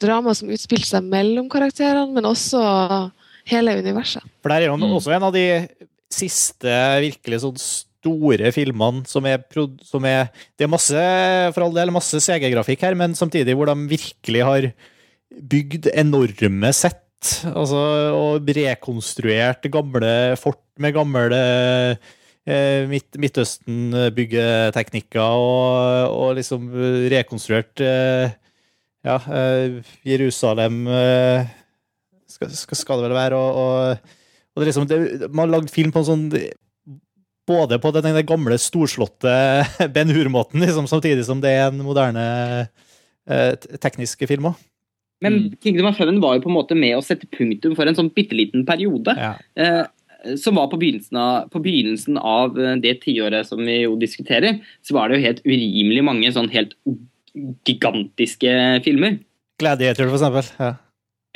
Speaker 2: dramaet som utspilte seg mellom karakterene, men også hele universet.
Speaker 1: For der er jo
Speaker 3: Mm.
Speaker 1: også en av de siste virkelig sånn store filmene som er, som er Det er masse, for all del, masse CG-grafikk her, men samtidig hvor de virkelig har bygd enorme sett. Altså, og rekonstruert gamle fort med gamle eh, Midt Midtøsten-byggeteknikker, og, og liksom rekonstruert eh, ja, eh, Jerusalem skal, skal, det vel være, og, og, og det liksom, det, man har lagd film på en sånn både på den, den gamle, storslåtte Ben Hur-måten, liksom, samtidig som det er en moderne eh, teknisk film òg.
Speaker 4: Men
Speaker 3: Mm.
Speaker 4: Kingdom of Heaven var jo på en måte med å sette punktum for en sånn bitte liten periode.
Speaker 1: Ja.
Speaker 4: Eh, som var på begynnelsen av, på begynnelsen av eh, det tiåret som vi jo diskuterer, så var det jo helt urimelig mange sånn helt gigantiske filmer.
Speaker 1: Gladiator, for eksempel. Ja.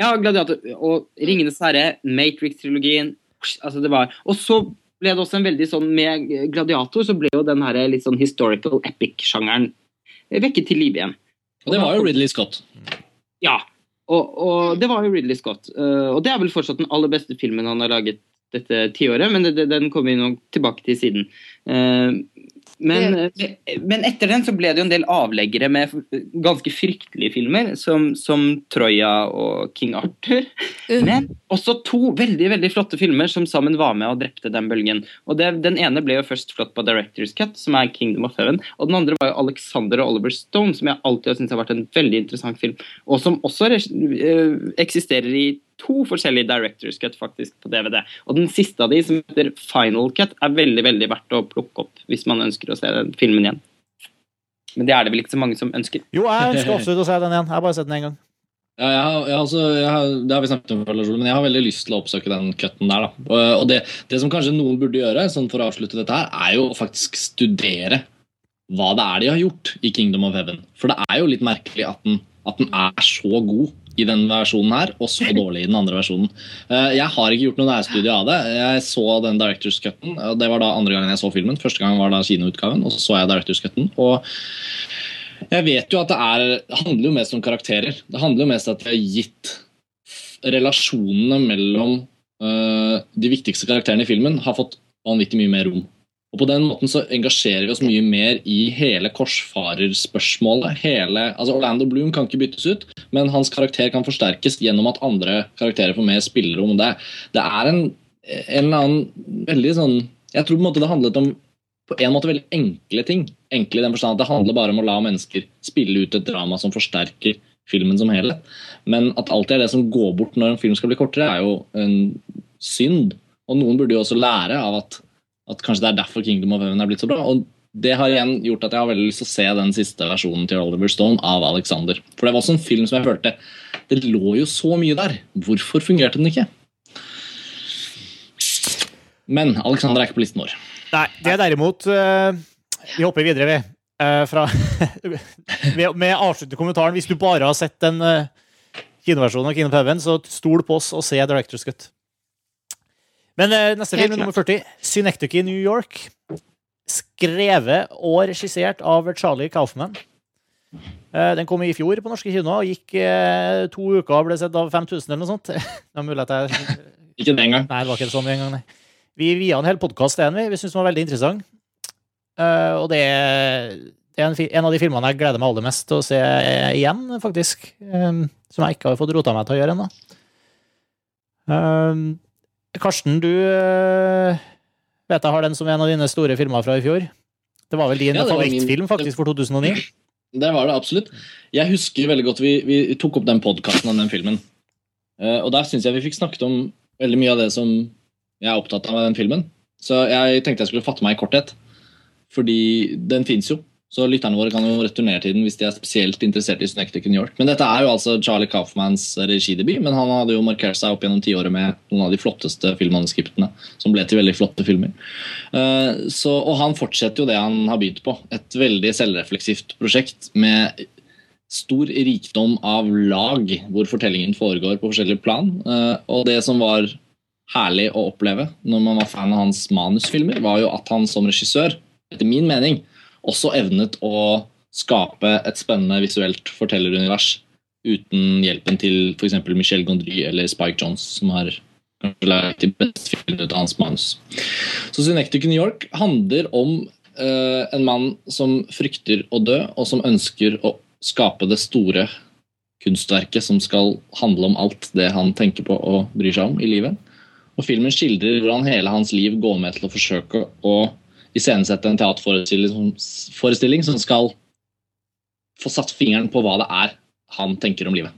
Speaker 4: Ja, Gladiator og Ringenes herre, Matrix-trilogien altså det var, Og så ble det også en veldig sånn Med Gladiator så ble jo den her litt sånn historical epic-sjangeren vekket til live igjen.
Speaker 3: Og det var jo Ridley Scott.
Speaker 4: Ja. Og, og det var jo Ridley Scott. eh, og det er vel fortsatt den aller beste filmen han har laget dette tiåret, men det, det, den kommer vi nok tilbake til siden. Eh, men, men etter den så ble det jo en del avleggere med ganske fryktelige filmer, som, som Troja og King Arthur. Men også to veldig veldig flotte filmer som sammen var med og drepte den bølgen. Og det, Den ene ble jo først flott på Directors Cut, som er Kingdom of Heaven. Og den andre var jo Alexander og Oliver Stone, som jeg alltid har syntes har vært en veldig interessant film. Og som også eh, eksisterer i to forskjellige Directors Cut faktisk på DVD. Og den siste av de, som heter Final Cut, er veldig veldig verdt å plukke opp hvis man ønsker å se den filmen igjen. Men det er det vel ikke så mange som ønsker.
Speaker 1: Jo, jeg ønsker absolutt å se den igjen. Jeg har bare sett den én gang.
Speaker 3: Ja, jeg har, jeg har også, jeg har, det har vi snakket om, før, men jeg har veldig lyst til å oppsøke den cutten der. Da. Og, og det, det som kanskje noen burde gjøre, sånn for å avslutte dette her, er jo å faktisk studere hva det er de har gjort i Kingdom of Heaven. For det er jo litt merkelig at den, at den er så god i den versjonen her, og så dårlig i den andre versjonen. Eh, Jeg har ikke gjort noe nærstudie av det. Jeg så den Directors Cutten, det var da andre gangen jeg så filmen. Første gang var da kinoutgaven, og så så jeg Directors Cutten. Og jeg vet jo at det er handler jo mest om karakterer. Det handler jo mest om at vi har gitt relasjonene mellom øh, de viktigste karakterene i filmen har fått vanvittig mye mer rom. Og På den måten så engasjerer vi oss mye mer i hele korsfarerspørsmålet. Hele, altså Orlando Bloom kan ikke byttes ut, men hans karakter kan forsterkes gjennom at andre karakterer får mer spillerom. Det, det er en, en eller annen veldig sånn Jeg tror på en måte det handlet om på en måte veldig enkle ting. Enkle i den forstand at Det handler bare om å la mennesker spille ut et drama som forsterker filmen som helhet. Men at alltid er det som går bort når en film skal bli kortere, er jo en synd. Og noen burde jo også lære av at, at kanskje det er derfor Kingdom of Heaven er blitt så bra. Og det har igjen gjort at jeg har veldig lyst til å se den siste versjonen til Oliver Stone av Alexander. For det var også en film som jeg følte Det lå jo så mye der. Hvorfor fungerte den ikke? Men Alexander er ikke på listen vår.
Speaker 1: Nei, det er derimot uh, Vi hopper videre, vi. Uh, fra, med, med avsluttende kommentaren. Hvis du bare har sett den uh, kinoversjonen av Kingdom of Heaven, så stol på oss og se Director's Cut. Men uh, neste film, nummer 40, Synecdoche i New York. Skrevet og regissert av Charlie Kaufman. Uh, Den kom i fjor på norske kinoer og gikk uh, to uker og ble sett av 5000 eller noe sånt. Det er mulig at jeg
Speaker 3: Ikke det engang.
Speaker 1: Nei, det var ikke sånn en gang, nei. Vi via en hel podkast til den, vi. Vi syntes den var veldig interessant. Eh, og det er, det er en, en av de filmene jeg gleder meg aller mest til å se igjen, faktisk. Um, som jeg ikke har fått rota meg til å gjøre ennå. Eh, Karsten, du eh, vet jeg har den som en av dine store filmer fra i fjor. Det var vel din
Speaker 3: Ja,
Speaker 1: favorittfilm, faktisk, for 2009.
Speaker 3: Det var det absolutt. Jeg husker veldig godt vi, vi tok opp den podkasten om den filmen. Uh, og der syns jeg vi fikk snakket om veldig mye av det som jeg er opptatt av med den filmen. Så jeg tenkte jeg skulle fatte meg i korthet. Fordi den fins jo. Så lytterne våre kan jo returnere til den hvis de er spesielt interessert i Synecdoche New York. Men dette er jo altså Charlie Kaufmans regidebut, men han hadde jo markert seg opp gjennom tiåret med noen av de flotteste filmmanuskriptene, som ble til veldig flotte filmer. Eh, Så, og han fortsetter jo det han har begynt på. Et veldig selvrefleksivt prosjekt med stor rikdom av lag hvor fortellingen foregår på forskjellige plan. Eh, Og det som var herlig å oppleve når man var fan av hans manusfilmer, var jo at han som regissør, etter min mening, også evnet å skape et spennende visuelt fortellerunivers uten hjelpen til f.eks. Michel Gondry eller Spike Jones, som har kanskje lært de beste filmene av hans manus. Så Synectic New York handler om uh, en mann som frykter å dø, og som ønsker å skape det store kunstverket som skal handle om alt det han tenker på og bryr seg om i livet. Og Filmen skildrer hvordan hele hans liv går med til å forsøke å iscenesette en teaterforestilling forestilling som skal få satt fingeren på hva det er han tenker om livet.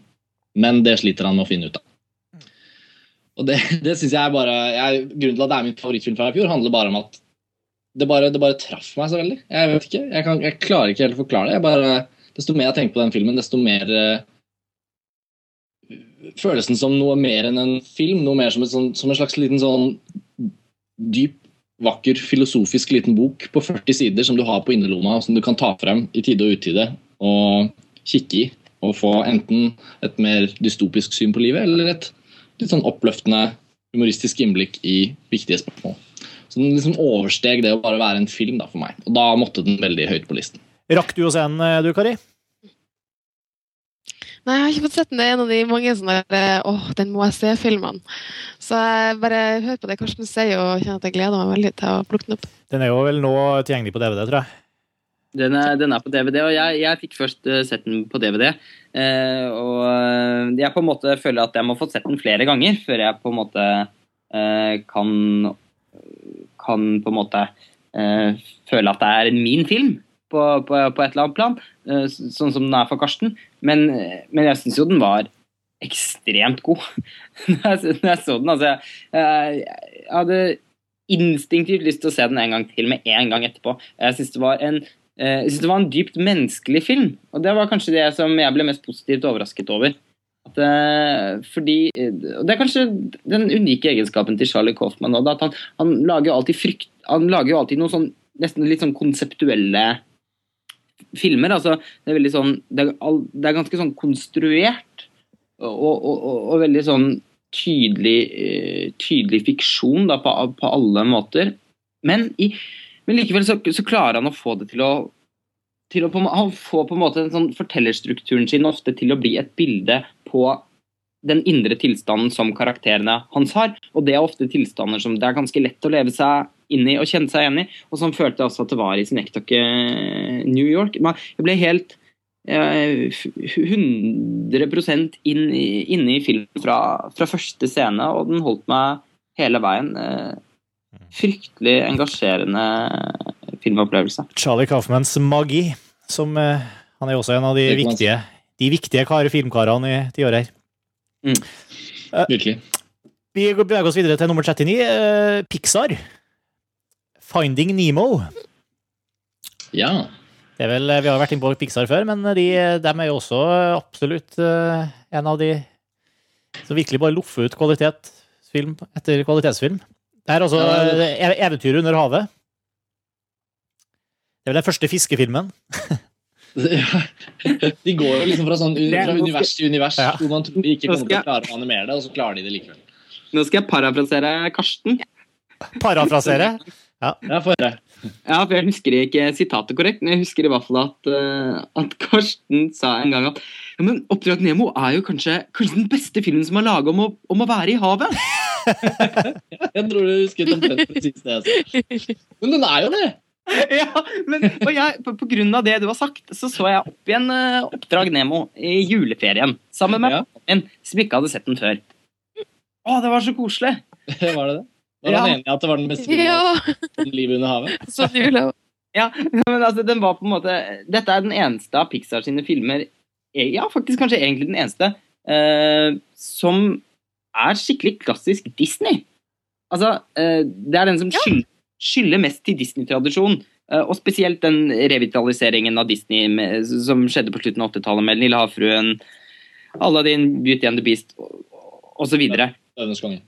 Speaker 3: Men det sliter han med å finne ut av. Og det, det synes jeg bare jeg, Grunnen til at det er min favorittfilm fra i fjor, handler bare om at det bare, det bare traff meg så veldig. Jeg vet ikke, jeg, kan, jeg klarer ikke helt å forklare det. Jeg bare, desto mer jeg tenker på den filmen, desto mer uh, føles den som noe mer enn en film. Noe mer som, et sånn, som en slags liten sånn dyp, vakker, filosofisk liten bok på 40 sider som du har på innerlomma, som du kan ta frem i tide og utide og kikke i. Og få enten et mer dystopisk syn på livet, eller et litt sånn oppløftende, humoristisk innblikk i viktige spørsmål. Så den liksom oversteg det å bare være en film da, for meg. Og da måtte den veldig høyt på listen.
Speaker 1: Rakk du å se den, eh, du, Kari?
Speaker 2: Nei, jeg har ikke fått sett den. Det er en av de mange sånne der, åh, den må jeg se-filmene. Så jeg bare hører på det Karsten sier, og kjenner at jeg gleder meg veldig til å plukke den opp.
Speaker 1: Den er jo vel nå tilgjengelig på DVD, tror jeg.
Speaker 4: Den er, den er på DVD, og jeg, jeg fikk først eh, sett den på DVD. eh, og eh, jeg på en måte føler at jeg må få sett den flere ganger før jeg på en måte eh, kan kan på en måte eh, føle at det er min film på, på, på et eller annet plan, eh, sånn som den er for Karsten. Men, men jeg syns jo den var ekstremt god når jeg, så den. Altså, jeg, jeg, hadde instinktivt lyst til å se den en gang til med en gang etterpå. Jeg syns det var en eh, jeg synes det var en dypt menneskelig film, og det var kanskje det som jeg ble mest positivt overrasket over. At, eh, fordi, og Det er kanskje den unike egenskapen til Charlie Kaufman. At han, han lager jo alltid frykt alltid noen sånn nesten litt sånn konseptuelle filmer. altså Det er sånn Det er, det er ganske sånn konstruert og, og, og, og veldig sånn tydelig, eh, tydelig fiksjon da, på, på alle måter. Men, i, men likevel så, så klarer han å få det til å til å på, Han får på en måte en sånn fortellerstrukturen sin ofte til å bli et bilde på den indre tilstanden som karakterene hans har. Og det er ofte tilstander som det er ganske lett å leve seg inn i og kjente seg igjen i. Og sånn følte jeg også at det var i Synecdoche New York. Jeg ble helt eh, 100 inn inne i filmen fra, fra første scene, og den holdt meg hele veien. Eh, Fryktelig engasjerende filmopplevelse.
Speaker 1: Charlie Kaufmans magi, som eh, Han er jo også en av de viktige, de viktige kar, filmkarene i tiåret her.
Speaker 3: Virkelig.
Speaker 1: Vi beveger oss videre til nummer 39. eh, Pixar. Finding Nemo.
Speaker 3: Ja.
Speaker 1: Det er vel, vi har vært inne på Pixar før, men de, dem er jo også absolutt eh, en av de som virkelig bare loffer ut kvalitetsfilm etter kvalitetsfilm. Det er altså
Speaker 3: Ja.
Speaker 1: eh, Eventyret under havet. Det er vel den første fiskefilmen.
Speaker 3: De går jo liksom fra, sånn, fra univers til univers
Speaker 1: Ja.
Speaker 3: hvor man tror de ikke kommer til å klare å animere det, og så klarer de det likevel.
Speaker 4: Nå skal jeg parafrasere Karsten.
Speaker 1: Parafrasere.
Speaker 3: Ja, få høre.
Speaker 4: Ja, for Jeg husker ikke sitatet korrekt, men jeg husker i hvert fall at, eh, at Karsten sa en gang at ja, men 'Oppdrag Nemo' er jo kanskje, kanskje den beste filmen som er laga om, om å være i havet.
Speaker 3: Jeg tror du husket omtrent presis det. sa. Men den er jo det!
Speaker 4: ja, men og jeg, på, på grunn av det du har sagt, så så jeg opp igjen uh, Oppdrag Nemo i juleferien sammen med
Speaker 3: Ja.
Speaker 4: min, som ikke hadde sett den før. Å, det var så koselig!
Speaker 3: Var det det? Var
Speaker 4: Ja.
Speaker 3: han enig i at det var den beste filmen
Speaker 2: Ja,
Speaker 3: livet under havet?
Speaker 2: sånn.
Speaker 4: Ja, men altså, den var på en måte Dette er den eneste av Pixar sine filmer eh, Ja, faktisk kanskje egentlig den eneste eh, som er skikkelig klassisk Disney. Altså, eh, det er den som skylder, skylder mest til Disney-tradisjon. eh, og spesielt den revitaliseringen av Disney med, som skjedde på slutten av 80-tallet med Den lille havfruen, Aladdin, Beauty and the Beast osv.
Speaker 3: Løvenes konge.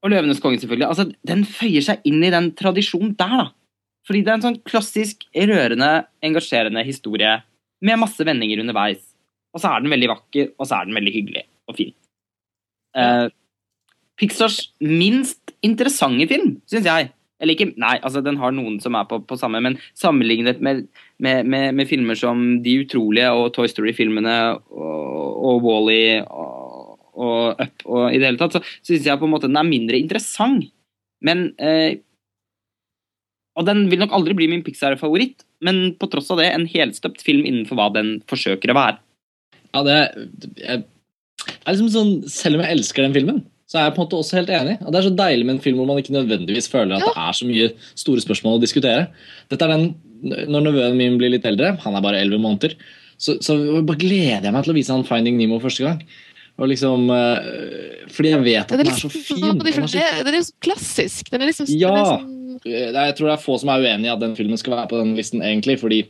Speaker 4: Og Løvenes konge, selvfølgelig. Altså, den føyer seg inn i den tradisjonen der, da. Fordi det er en sånn klassisk, rørende, engasjerende historie med masse vendinger underveis. Og så er den veldig vakker, og så er den veldig hyggelig og fin. Uh, Pixars minst interessante film, syns jeg. Eller ikke, nei, altså den har noen som er på, på samme, men sammenlignet med, med, med, med filmer som De utrolige og Toy Story-filmene og, og Wall-E og, og Up og i det hele tatt, så syns jeg på en måte den er mindre interessant. Men eh, Og den vil nok aldri bli min Pixar-favoritt, men på tross av det en helstøpt film innenfor hva den forsøker å være.
Speaker 3: Ja, det jeg, er liksom sånn, Selv om jeg elsker den filmen, så er jeg på en måte også helt enig. Og Det er så deilig med en film hvor man ikke nødvendigvis føler at det er så mye store spørsmål å diskutere. Dette er den, Når nevøen min blir litt eldre, han er bare 11 måneder, så, så bare gleder jeg meg til å vise han 'Finding Nemo' første gang. Og liksom, øh, fordi jeg vet at
Speaker 2: Den
Speaker 3: den
Speaker 2: er
Speaker 3: er så
Speaker 2: liksom,
Speaker 3: fin. Den er så
Speaker 2: det, den er klassisk. Den er liksom
Speaker 3: Ja.
Speaker 2: den er sånn,
Speaker 3: er- Jeg tror det er få som er uenig i at den filmen skal være på den listen, egentlig, fordi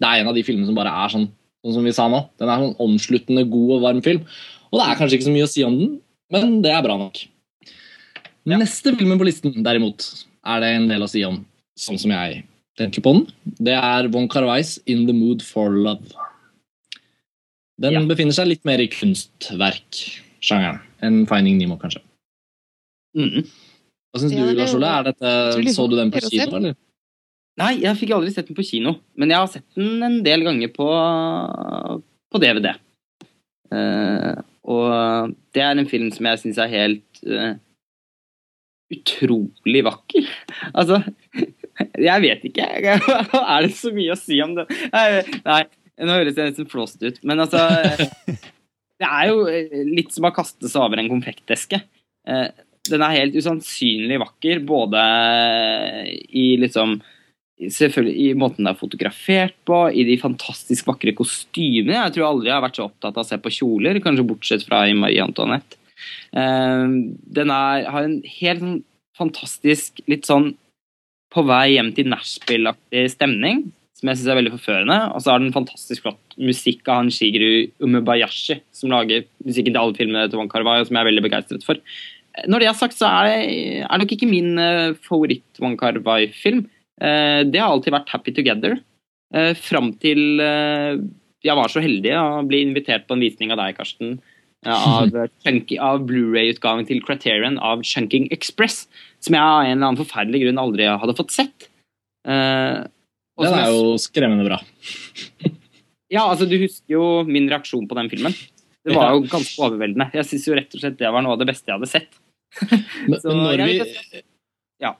Speaker 3: det er en av de filmene som bare er sånn, sånn som vi sa nå. Den er sånn omsluttende, god og varm film. Og det er kanskje ikke så mye å si om den, men det er bra nok. Neste filmen på listen, derimot, er det en del å si om, sånn som jeg tenker på den. Det er Von Carveis In the Mood for Love. Den
Speaker 4: Ja.
Speaker 3: befinner seg litt mer i kunstverksjangeren enn Finding Nemo, kanskje.
Speaker 4: Mm.
Speaker 3: Hva syns
Speaker 2: Ja,
Speaker 3: du, Lars Ole? Er dette, så du den på kino, eller?
Speaker 4: Nei, jeg fikk aldri sett den på kino, men jeg har sett den en del ganger på, på DVD. Uh, og det er en film som jeg syns er helt uh, utrolig vakker. Altså, jeg vet ikke. Er det så mye å si om det? Nei, Nei nå høres jeg nesten flåst ut, men altså Det er jo litt som å kaste seg over en konfekteske. Eh, Den er helt usannsynlig vakker, både i liksom Selvfølgelig i måten det er fotografert på, i de fantastisk vakre kostymene. Jeg tror aldri jeg har vært så opptatt av å se på kjoler, kanskje bortsett fra i Marie Antoinette. Eh, Den er, har en helt sånn fantastisk, litt sånn på vei hjem til Nashville-aktig stemning, som jeg syns er veldig forførende. Og så har den fantastisk flott musikk av han Shigeru Umebayashi, som lager musikken til alle filmene til Wong Kar-wai, og som jeg er veldig begeistret for. Når det er sagt, så er det er nok ikke min uh, favoritt-Wong Kar-wai-film. Uh, det har alltid vært Happy Together. Uh, Fram til uh, jeg var så heldig å bli invitert på en visning av deg, Karsten. eh, av, av Blu-ray-utgaven til Criterion av Chunking Express. Som jeg av en eller annen forferdelig grunn aldri hadde fått sett. Eh,
Speaker 3: Den er jo skremmende bra.
Speaker 4: ja, altså Du husker jo min reaksjon på den filmen. Det var jo ganske overveldende. Jeg syns jo rett og slett det var noe av det beste jeg hadde sett.
Speaker 3: Men,
Speaker 4: Så
Speaker 3: men når, vi,
Speaker 4: Ja.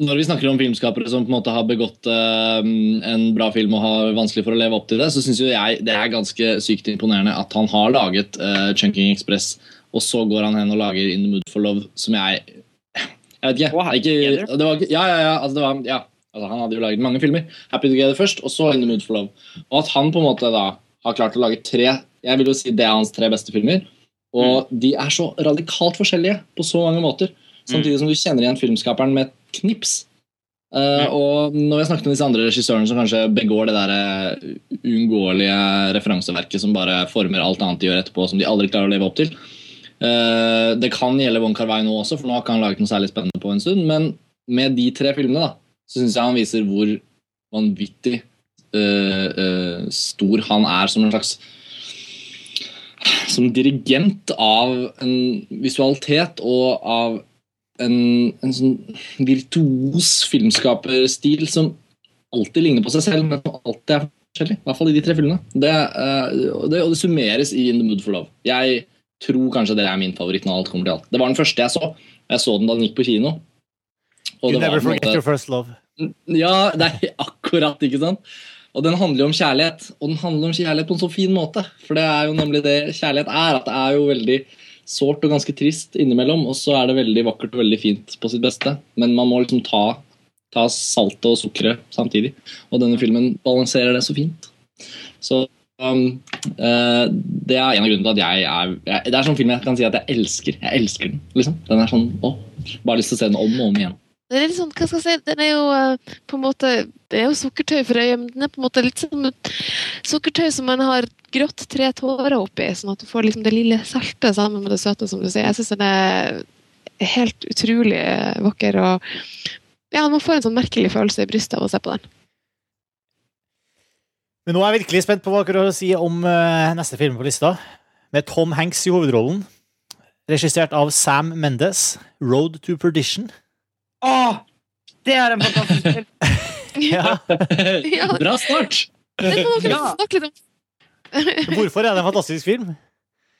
Speaker 3: når vi snakker om filmskapere som på en måte har begått uh, en bra film og har vanskelig for å leve opp til det, så syns jeg det er ganske sykt imponerende at han har laget uh, Chunking Express, og så går han hen og lager In the Mood for Love, som jeg Jeg vet ikke. Ikke det var, ja, ja, ja, altså det var, ja. Altså, han hadde jo laget mange filmer. Happy Together først, og så In the Mood for Love. Og at han på en måte da har klart å lage tre Jeg vil jo si det er hans tre beste filmer. Og
Speaker 4: Mm.
Speaker 3: de er så radikalt forskjellige på så mange måter. Samtidig som du kjenner igjen filmskaperen med et knips. Eh, og når har snakket med disse andre regissørene som kanskje begår det der eh, uunngåelige referanseverket som bare former alt annet de gjør etterpå, som de aldri klarer å leve opp til uh, Det kan gjelde Wong Kar-wai nå også, for nå har ikke han laget noe særlig spennende på en stund. Men med de tre filmene da, så syns jeg han viser hvor vanvittig uh, uh, stor han er som en slags som dirigent av en visualitet og av en, en sånn virtuos filmskaperstil som alltid ligner på seg selv, men som alltid er forskjellig. I hvert fall i de tre filmene. Det, uh, det, og det summeres i In the Mood for Love. Jeg tror kanskje det er min favoritt når alt kommer til alt. Det var den første jeg så. Jeg så den da den gikk på kino.
Speaker 1: You never forget
Speaker 3: måte-
Speaker 1: your first love.
Speaker 3: Ja, det er akkurat, ikke sant? Og den handler jo om kjærlighet, og den handler om kjærlighet på en så fin måte. For det er jo nemlig det kjærlighet er. At det er jo veldig sårt og ganske trist innimellom, og så er det veldig vakkert og veldig fint på sitt beste. Men man må liksom ta, ta saltet og sukkeret samtidig. Og denne filmen balanserer det så fint. Så um, uh, det er en av grunnene til at jeg er jeg, Det er sånn film jeg kan si at jeg elsker. Jeg elsker den. liksom. Den er sånn, å, Bare lyst til å se den om og om igjen.
Speaker 2: Det er litt sånn, hva skal jeg si, den er jo uh, på en måte Det er jo sukkertøy for øyet, men den er på en måte litt sånn sukkertøy som man har grått tre tårer oppi, sånn at du får liksom det lille salte sammen med det søte, som du sier. Jeg syns den er helt utrolig vakker, og ja, man får en sånn merkelig følelse i brystet av å se på den.
Speaker 1: Men nå er jeg virkelig spent på hva dere har å si om uh, neste film på lista. Med Tom Hanks i hovedrollen. Regissert av Sam Mendes. 'Road to Perdition'.
Speaker 4: Åh! Det er en fantastisk film.
Speaker 1: Ja.
Speaker 2: Ja,
Speaker 3: Bra start!
Speaker 2: det må dere
Speaker 4: Ja.
Speaker 2: snakke litt om.
Speaker 1: Hvorfor er det en fantastisk film?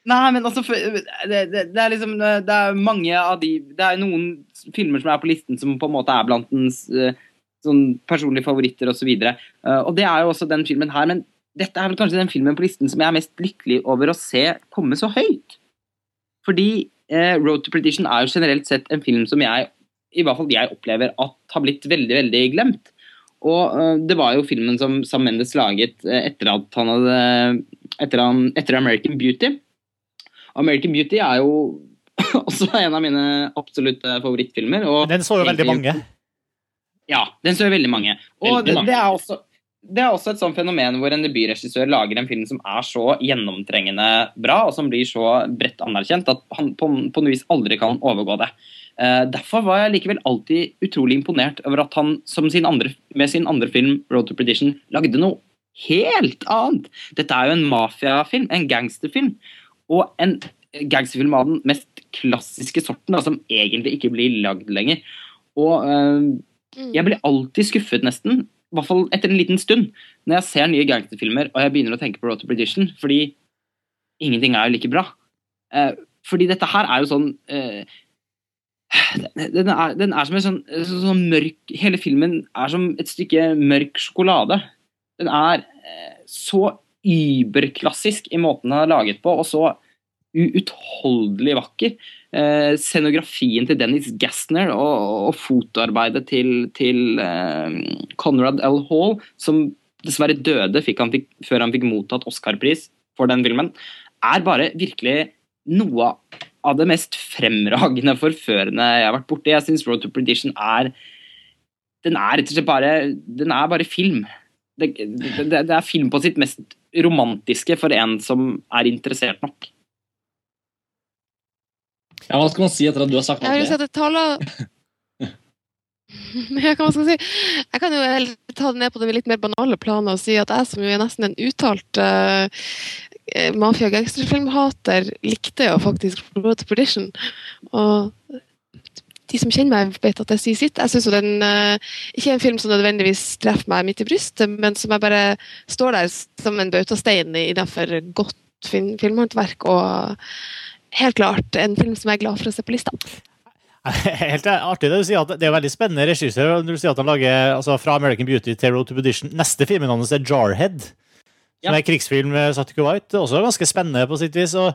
Speaker 4: Nei, men altså det, det, det er liksom Det er mange av de Det er noen filmer som er på listen som på en måte er blant ens eh, sånn personlige favoritter osv. Og, uh, og det er jo også den filmen her. Men dette er vel kanskje den filmen på listen som jeg er mest lykkelig over å se komme så høyt. Fordi eh, Road to Predition er jo generelt sett en film som jeg i hvert fall jeg opplever at har blitt veldig veldig glemt. Og eh, det var jo filmen som Sam Mendes laget eh, etter at han hadde etter, han, etter American Beauty. American Beauty er jo også en av mine absolutte favorittfilmer. Og
Speaker 1: Den så jo veldig mange.
Speaker 4: Ja, den så veldig mange. Og
Speaker 3: Veldig
Speaker 4: det,
Speaker 3: mange.
Speaker 4: det, er også, det er også et sånt fenomen hvor en debutregissør lager en film som er så gjennomtrengende bra, og som blir så bredt anerkjent at han på, på noe vis aldri kan overgå det. Eh, derfor var jeg likevel alltid utrolig imponert over at han sin andre, med sin andre film, 'Road to Predition', lagde noe helt annet. Dette er jo en mafiafilm, en gangsterfilm. Og en gangsterfilm av den mest klassiske sorten, da, som egentlig ikke blir lagd lenger. Og
Speaker 2: Mm.
Speaker 4: jeg blir alltid skuffet, nesten, i hvert fall etter en liten stund, når jeg ser nye gangsterfilmer og jeg begynner å tenke på Road to Predition, fordi ingenting er jo like bra. Eh, fordi dette her er jo sånn eh, den, er, den er som en sånn, sånn, sånn mørk Hele filmen er som et stykke mørk sjokolade. Den er eh, så überklassisk i måten den er laget på, og så uutholdelig vakker. Eh, scenografien til Dennis Gassner og, og fotoarbeidet til, til eh, Conrad L. Hall, som dessverre døde han fikk, før han fikk mottatt Oscar-pris for den filmen, er bare virkelig noe av det mest fremragende forførende jeg har vært borti. Jeg syns Road to Prediction er Den er rett og slett bare Den er bare film. Det, det, det er film på sitt mest romantiske for en som er interessert nok.
Speaker 3: Ja, Hva skal man si etter at du har sagt
Speaker 2: Jeg vil
Speaker 3: alt
Speaker 2: si
Speaker 3: det?
Speaker 2: at det taler jeg kan, skal si? jeg kan jo ta det ned på det litt mer banale planet og si at jeg som jo er nesten en uttalt uh, mafia- og gangsterfilmhater, likte jo faktisk Road to Perdition. Og de som kjenner meg, vet at jeg sier sitt. Jeg syns jo den eh, ikke er en film som nødvendigvis treffer meg midt i brystet, men som jeg bare står der som en bautastein innenfor godt film filmhåndverk. Og helt klart en film som jeg er glad for å se på lista.
Speaker 1: Helt artig det du sier at det er veldig spennende regissør du sier at han lager altså, fra American Beauty til Road to Perdition. Neste filmen hans er Jarhead, som
Speaker 4: Ja.
Speaker 1: er krigsfilm med Satiko Kuwait. Også ganske spennende på sitt vis. og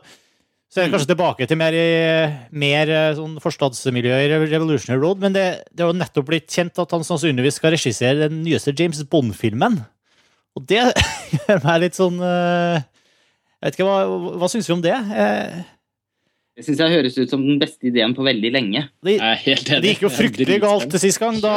Speaker 1: så er det kanskje tilbake til mer, i- mer eh, sånn forstadsmiljø i Revolutionary Road, men det, det er jo nettopp blitt kjent at han sannsynligvis skal regissere den nyeste James Bond-filmen. Og det gjør meg litt sånn eh, Jeg vet ikke, hva, hva syns vi om det? Eh,
Speaker 4: Det syns jeg høres ut som den beste ideen på veldig lenge.
Speaker 1: Det,
Speaker 3: er
Speaker 1: det gikk jo fryktelig galt sist gang, da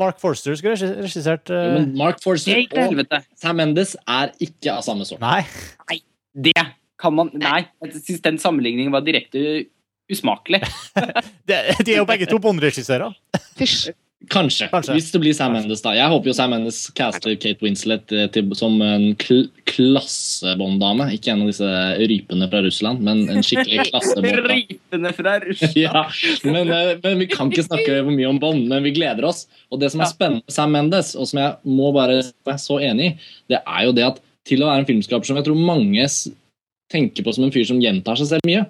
Speaker 1: Mark Forster skulle regissert uh...
Speaker 3: Men Mark Forster og
Speaker 4: helvete.
Speaker 3: Sam Mendes er ikke av samme sort.
Speaker 1: Nei.
Speaker 4: Det kan man Nei, jeg syns den sammenligningen var direkte usmakelig.
Speaker 1: De, de er jo begge to Bond-regissører.
Speaker 2: Fysj.
Speaker 3: Kanskje,
Speaker 1: Kanskje.
Speaker 3: Hvis det blir Sam Mendes, da. Jeg håper jo Sam Mendes caster Kate Winslet eh, til, som en kl klassebånddame. Ikke en av disse rypene fra Russland, men en skikkelig klassebånddame.
Speaker 4: rypene fra Russland.
Speaker 3: Ja, men, eh, men vi kan ikke snakke for mye om bånd, men vi gleder oss. Og det som er spennende med Sam Mendes, og som jeg må bare være så enig i, det er jo det at til å være en filmskaper som jeg tror mange tenker på som en fyr som gjentar seg selv mye,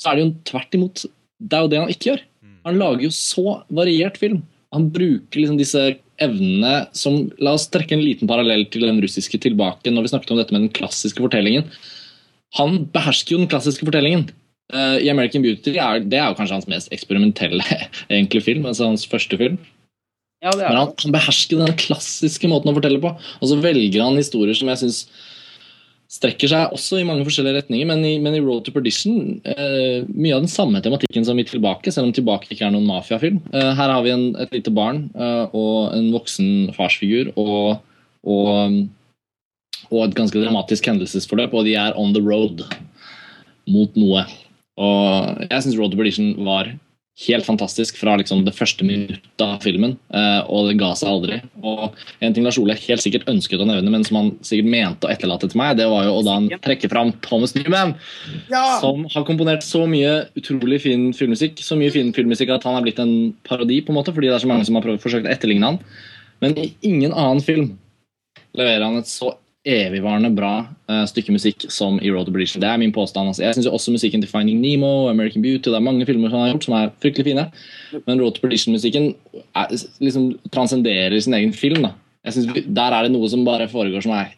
Speaker 3: så er det jo tvert imot Det er jo det han ikke gjør. Han lager jo så variert film. Han bruker liksom disse evnene som La oss trekke en liten parallell til den russiske tilbake når vi snakket om dette med den klassiske fortellingen. Han behersker jo den klassiske fortellingen. Uh, I American Beauty er, det er jo kanskje hans mest eksperimentelle egentlig film. altså hans første film.
Speaker 4: Ja, det
Speaker 3: Men han, han behersker den klassiske måten å fortelle på. Og så velger han historier som jeg syns strekker seg også i mange forskjellige retninger. Men i, men i Road to Perdition eh, mye av den samme tematikken som i Tilbake, selv om Tilbake ikke er noen mafiafilm. Eh, her har vi en, et lite barn eh, og en voksen farsfigur og, og, og et ganske dramatisk hendelsesforløp, og de er on the road mot noe. Og jeg syns Road to Perdition var helt fantastisk fra liksom det første minuttet av filmen, eh, og det ga seg aldri. Og en ting Lars Ole helt sikkert ønsket å nevne, men som han sikkert mente å etterlate til meg, det var jo å da han trekker fram Thomas Newman, som har komponert så mye utrolig fin filmmusikk, så mye fin filmmusikk at han er blitt en parodi, på en måte, fordi det er så mange som har prøvd, forsøkt å etterligne han. Men i ingen annen film leverer han et så evigvarende bra uh, stykke musikk som i Road to Perdition. Det er min påstand. Altså. Jeg syns også musikken til Finding Nemo American Beauty Det er mange filmer som han har gjort som er fryktelig fine, men Road to Perdition-musikken er- liksom transcenderer sin egen film. Da. Jeg synes Der er det noe som bare foregår som er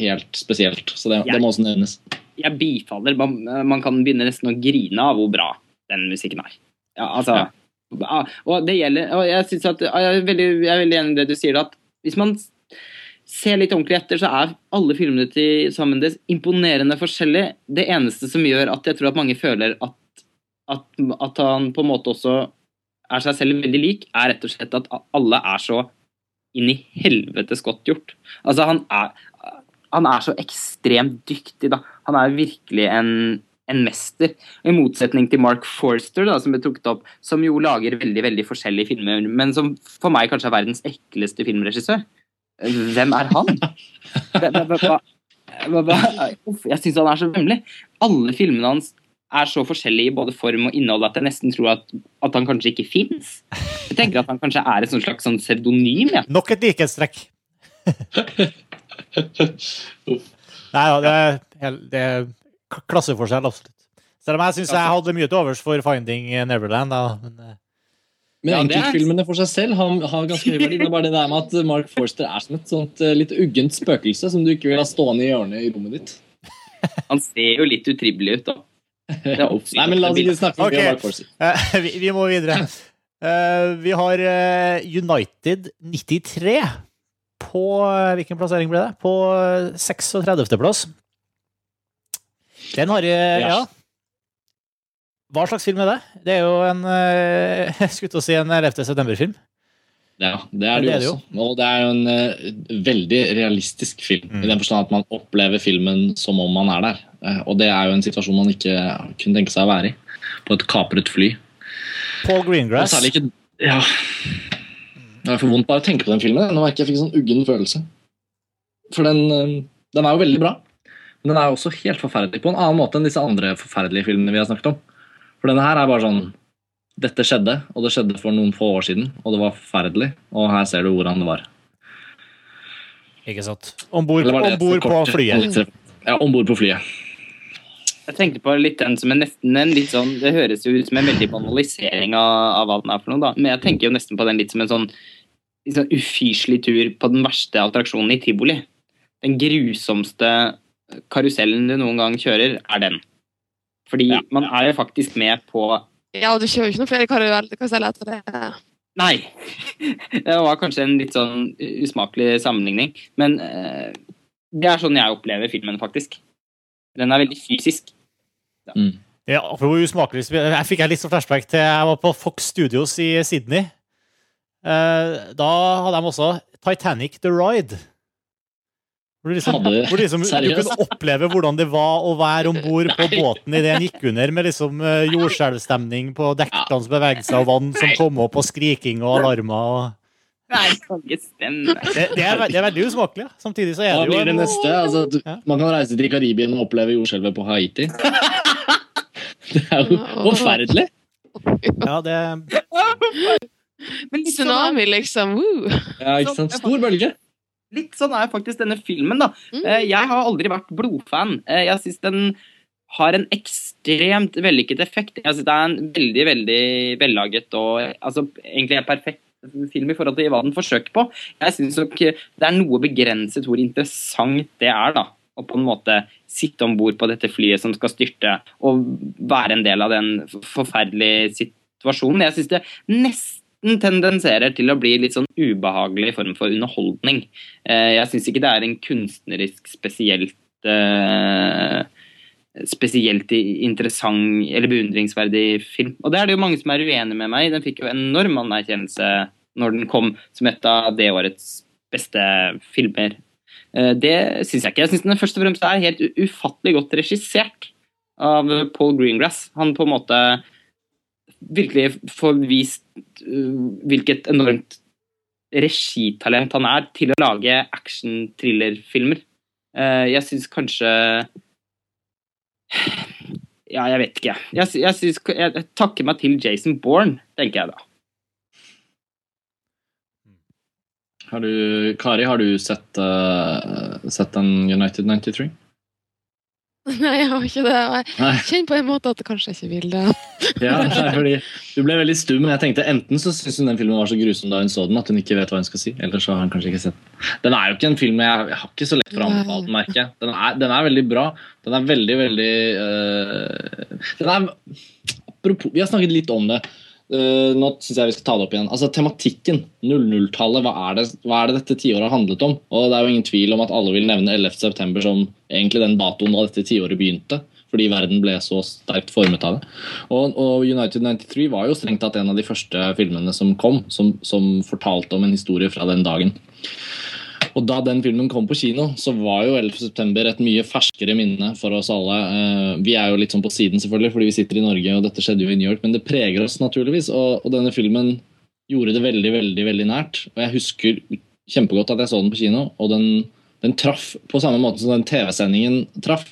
Speaker 3: helt spesielt. Så det, det må også nevnes.
Speaker 4: jeg bifaller. Man, man kan begynne nesten å grine av hvor bra den musikken er. Ja, altså, ja, og det gjelder og jeg, at, jeg, er veldig, jeg er veldig enig i det du sier, at hvis man ser litt ordentlig etter, så er alle filmene til Sam Mendes imponerende forskjellige. Det eneste som gjør at jeg tror at mange føler at, at, at han på en måte også er seg selv veldig lik, er rett og slett at alle er så inn i helvetes godt gjort. Altså, han er, han er så ekstremt dyktig, da. Han er virkelig en, en mester. I motsetning til Mark Forster, da, som ble trukket opp, som jo lager veldig veldig forskjellige filmer, men som for meg kanskje er verdens ekleste filmregissør. Hvem er han? Jeg syns han er så vemmelig. Alle filmene hans er så forskjellige i både form og innhold at jeg nesten tror at, at han kanskje ikke fins. Jeg tenker at han kanskje er et slags sånn pseudonym. Ja.
Speaker 1: Nok et likhetstrekk. Nei da, det, er det er klasseforskjell, absolutt. Selv om jeg syns jeg hadde mye til overs for Finding Neverland. Da. Men, eh,
Speaker 3: Men
Speaker 4: Ja,
Speaker 3: enkeltfilmene for seg selv har, har ganske høy verdi. Det er bare det der med at Mark Forster er som et sånt eh, litt uggent spøkelse som du ikke vil ha stående i hjørnet i rommet ditt.
Speaker 4: Han ser jo litt utrivelig ut, da.
Speaker 3: Nei, men la oss ikke snakke om okay.
Speaker 1: Ok.
Speaker 3: Mark Forster.
Speaker 1: eh, vi, vi må videre. Uh, vi har United 93 på Hvilken plassering ble det? På eh, 36. plass. Den har Ja. Hva slags film er det? Det er jo en eh, Jeg skulle til å si en 11. september-film.
Speaker 3: Ja, det er det,
Speaker 1: Det det
Speaker 3: jo også. Og det er jo en uh, veldig realistisk film.
Speaker 1: Mm.
Speaker 3: I den forstand at man opplever filmen som om man er der. Uh, og det er jo en situasjon man ikke kunne tenke seg å være i. På et kapret fly.
Speaker 1: Paul
Speaker 3: Og
Speaker 1: Greengrass.
Speaker 3: særlig ikke Ja. Det er for vondt bare å tenke på den filmen. Nå merker jeg fikk sånn uggen følelse. For den, uh, den er jo veldig bra. Men den er jo også helt forferdelig på en annen måte enn disse andre forferdelige filmene vi har snakket om. For denne her er bare sånn Dette skjedde, og det skjedde for noen få år siden, og det var forferdelig. Og her ser du hvordan det var.
Speaker 1: Ikke sant. Om bord på flyet.
Speaker 3: Ja, om bord på flyet.
Speaker 4: Jeg tenkte på litt den som er nesten en litt sånn Det høres jo ut som en veldig banalisering av, av hva den er for noe, da. Men jeg tenker jo nesten på den litt som en sånn, sånn ufyselig tur på den verste attraksjonen i tivoli. Den grusomste karusellen du noen gang kjører, er den. Fordi
Speaker 3: Ja.
Speaker 4: man er jo faktisk med på
Speaker 2: Ja, du kjører jo ikke noen flere karuell- karuseller etter det.
Speaker 4: Nei! Det var kanskje en litt sånn usmakelig sammenligning, men eh, det er sånn jeg opplever filmen, faktisk. Den er veldig fysisk.
Speaker 3: Mm.
Speaker 1: Ja, usmakelig, jeg fikk litt sånn flashback til jeg var på Fox Studios i Sydney. Eh, Da hadde de også Titanic The Ride. Hvor du, liksom,
Speaker 3: Hadde-
Speaker 1: hvor du, liksom, du kunne oppleve hvordan det var å være om bord på båten idet den gikk under, med liksom eh, jordskjelvstemning på dekkene som beveget seg, og vann som kom opp, og skriking og alarmer. Og...
Speaker 4: Nei, det.
Speaker 1: Det, det, er, det er veldig usmakelig. ja. Samtidig så er det jo
Speaker 3: det neste? Altså, du,
Speaker 1: Ja.
Speaker 3: man kan reise til Karibien og oppleve jordskjelvet på Haiti. Det er jo forferdelig.
Speaker 1: Ja, det
Speaker 4: Men
Speaker 2: Tsunami, liksom. Woo.
Speaker 3: Ja, ikke sant? Stor bølge.
Speaker 4: Litt sånn er faktisk denne filmen, da.
Speaker 2: Mm.
Speaker 4: Eh, Jeg har aldri vært blodfan. Eh, Jeg syns den har en ekstremt vellykket effekt. Jeg synes Det er en veldig veldig vellaget og altså, egentlig en perfekt film i forhold til hva den forsøker på. Jeg synes nok det er noe begrenset hvor interessant det er. da, Å på en måte sitte om bord på dette flyet som skal styrte, og være en del av den forferdelige situasjonen. Jeg synes det nesten tendenserer til å bli litt sånn ubehagelig form for underholdning. Eh, jeg syns ikke det er en kunstnerisk spesielt eh, spesielt interessant eller beundringsverdig film. Og det er det jo mange som er uenige med meg i. Den fikk jo enorm anerkjennelse når den kom som et av det årets beste filmer. Eh, det syns jeg ikke. Jeg syns den først og fremst er helt ufattelig godt regissert av Paul Greengrass. Han på en måte virkelig får vist eh, hvilket enormt regitalent han er til å lage action-thriller-filmer. Eh, jeg syns kanskje ja, jeg vet ikke. Jeg, synes, jeg, takker meg til Jason Bourne, tenker jeg da.
Speaker 3: Har du, Kari, har du sett, uh, sett den United 93?
Speaker 2: Nei, jeg har ikke det. Jeg kjenner på en måte at jeg kanskje ikke vil det.
Speaker 3: ja, fordi Du ble veldig stum, men jeg tenkte enten så syns hun den filmen var så grusom da hun så den at hun ikke vet hva hun skal si. Eller så har hun kanskje ikke sett den. Den er jo ikke en film jeg, jeg har ikke så lett for å anbefale den, merker jeg. Den er, den er veldig bra. Den er veldig, veldig uh, Den er Apropos Vi har snakket litt om det. Uh, nå syns jeg vi skal ta det opp igjen. Altså Tematikken, 00-tallet, hva, hva, er det dette tiåret har handlet om? Og Det er jo ingen tvil om at alle vil nevne 11.9. som egentlig den datoen da dette tiåret begynte. Fordi verden ble så sterkt formet av det. Og, og, United 93 var jo strengt tatt en av de første filmene som kom, som, som fortalte om en historie fra den dagen. Og Da den filmen kom på kino, så var jo 11.9 et mye ferskere minne for oss alle. Eh, vi er jo litt sånn på siden, selvfølgelig, fordi vi sitter i Norge, og dette skjedde jo i New York, men det preger oss naturligvis. Og, og denne filmen gjorde det veldig, veldig veldig nært. Og jeg husker kjempegodt at jeg så den på kino, og den, den traff på samme måte som den TV-sendingen traff.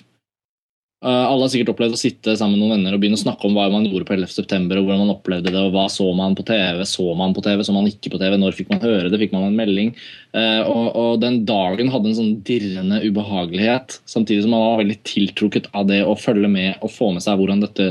Speaker 3: Uh, alle har sikkert opplevd å sitte sammen med noen venner og begynne å snakke om hva man gjorde på 11. september, og hvordan man opplevde det, og hva så man på TV, så man på TV, så man ikke på TV, når fikk man høre det, fikk man en melding? Uh, og, og, den dagen hadde en sånn dirrende ubehagelighet, samtidig som man var veldig tiltrukket av det å følge med og få med seg hvordan dette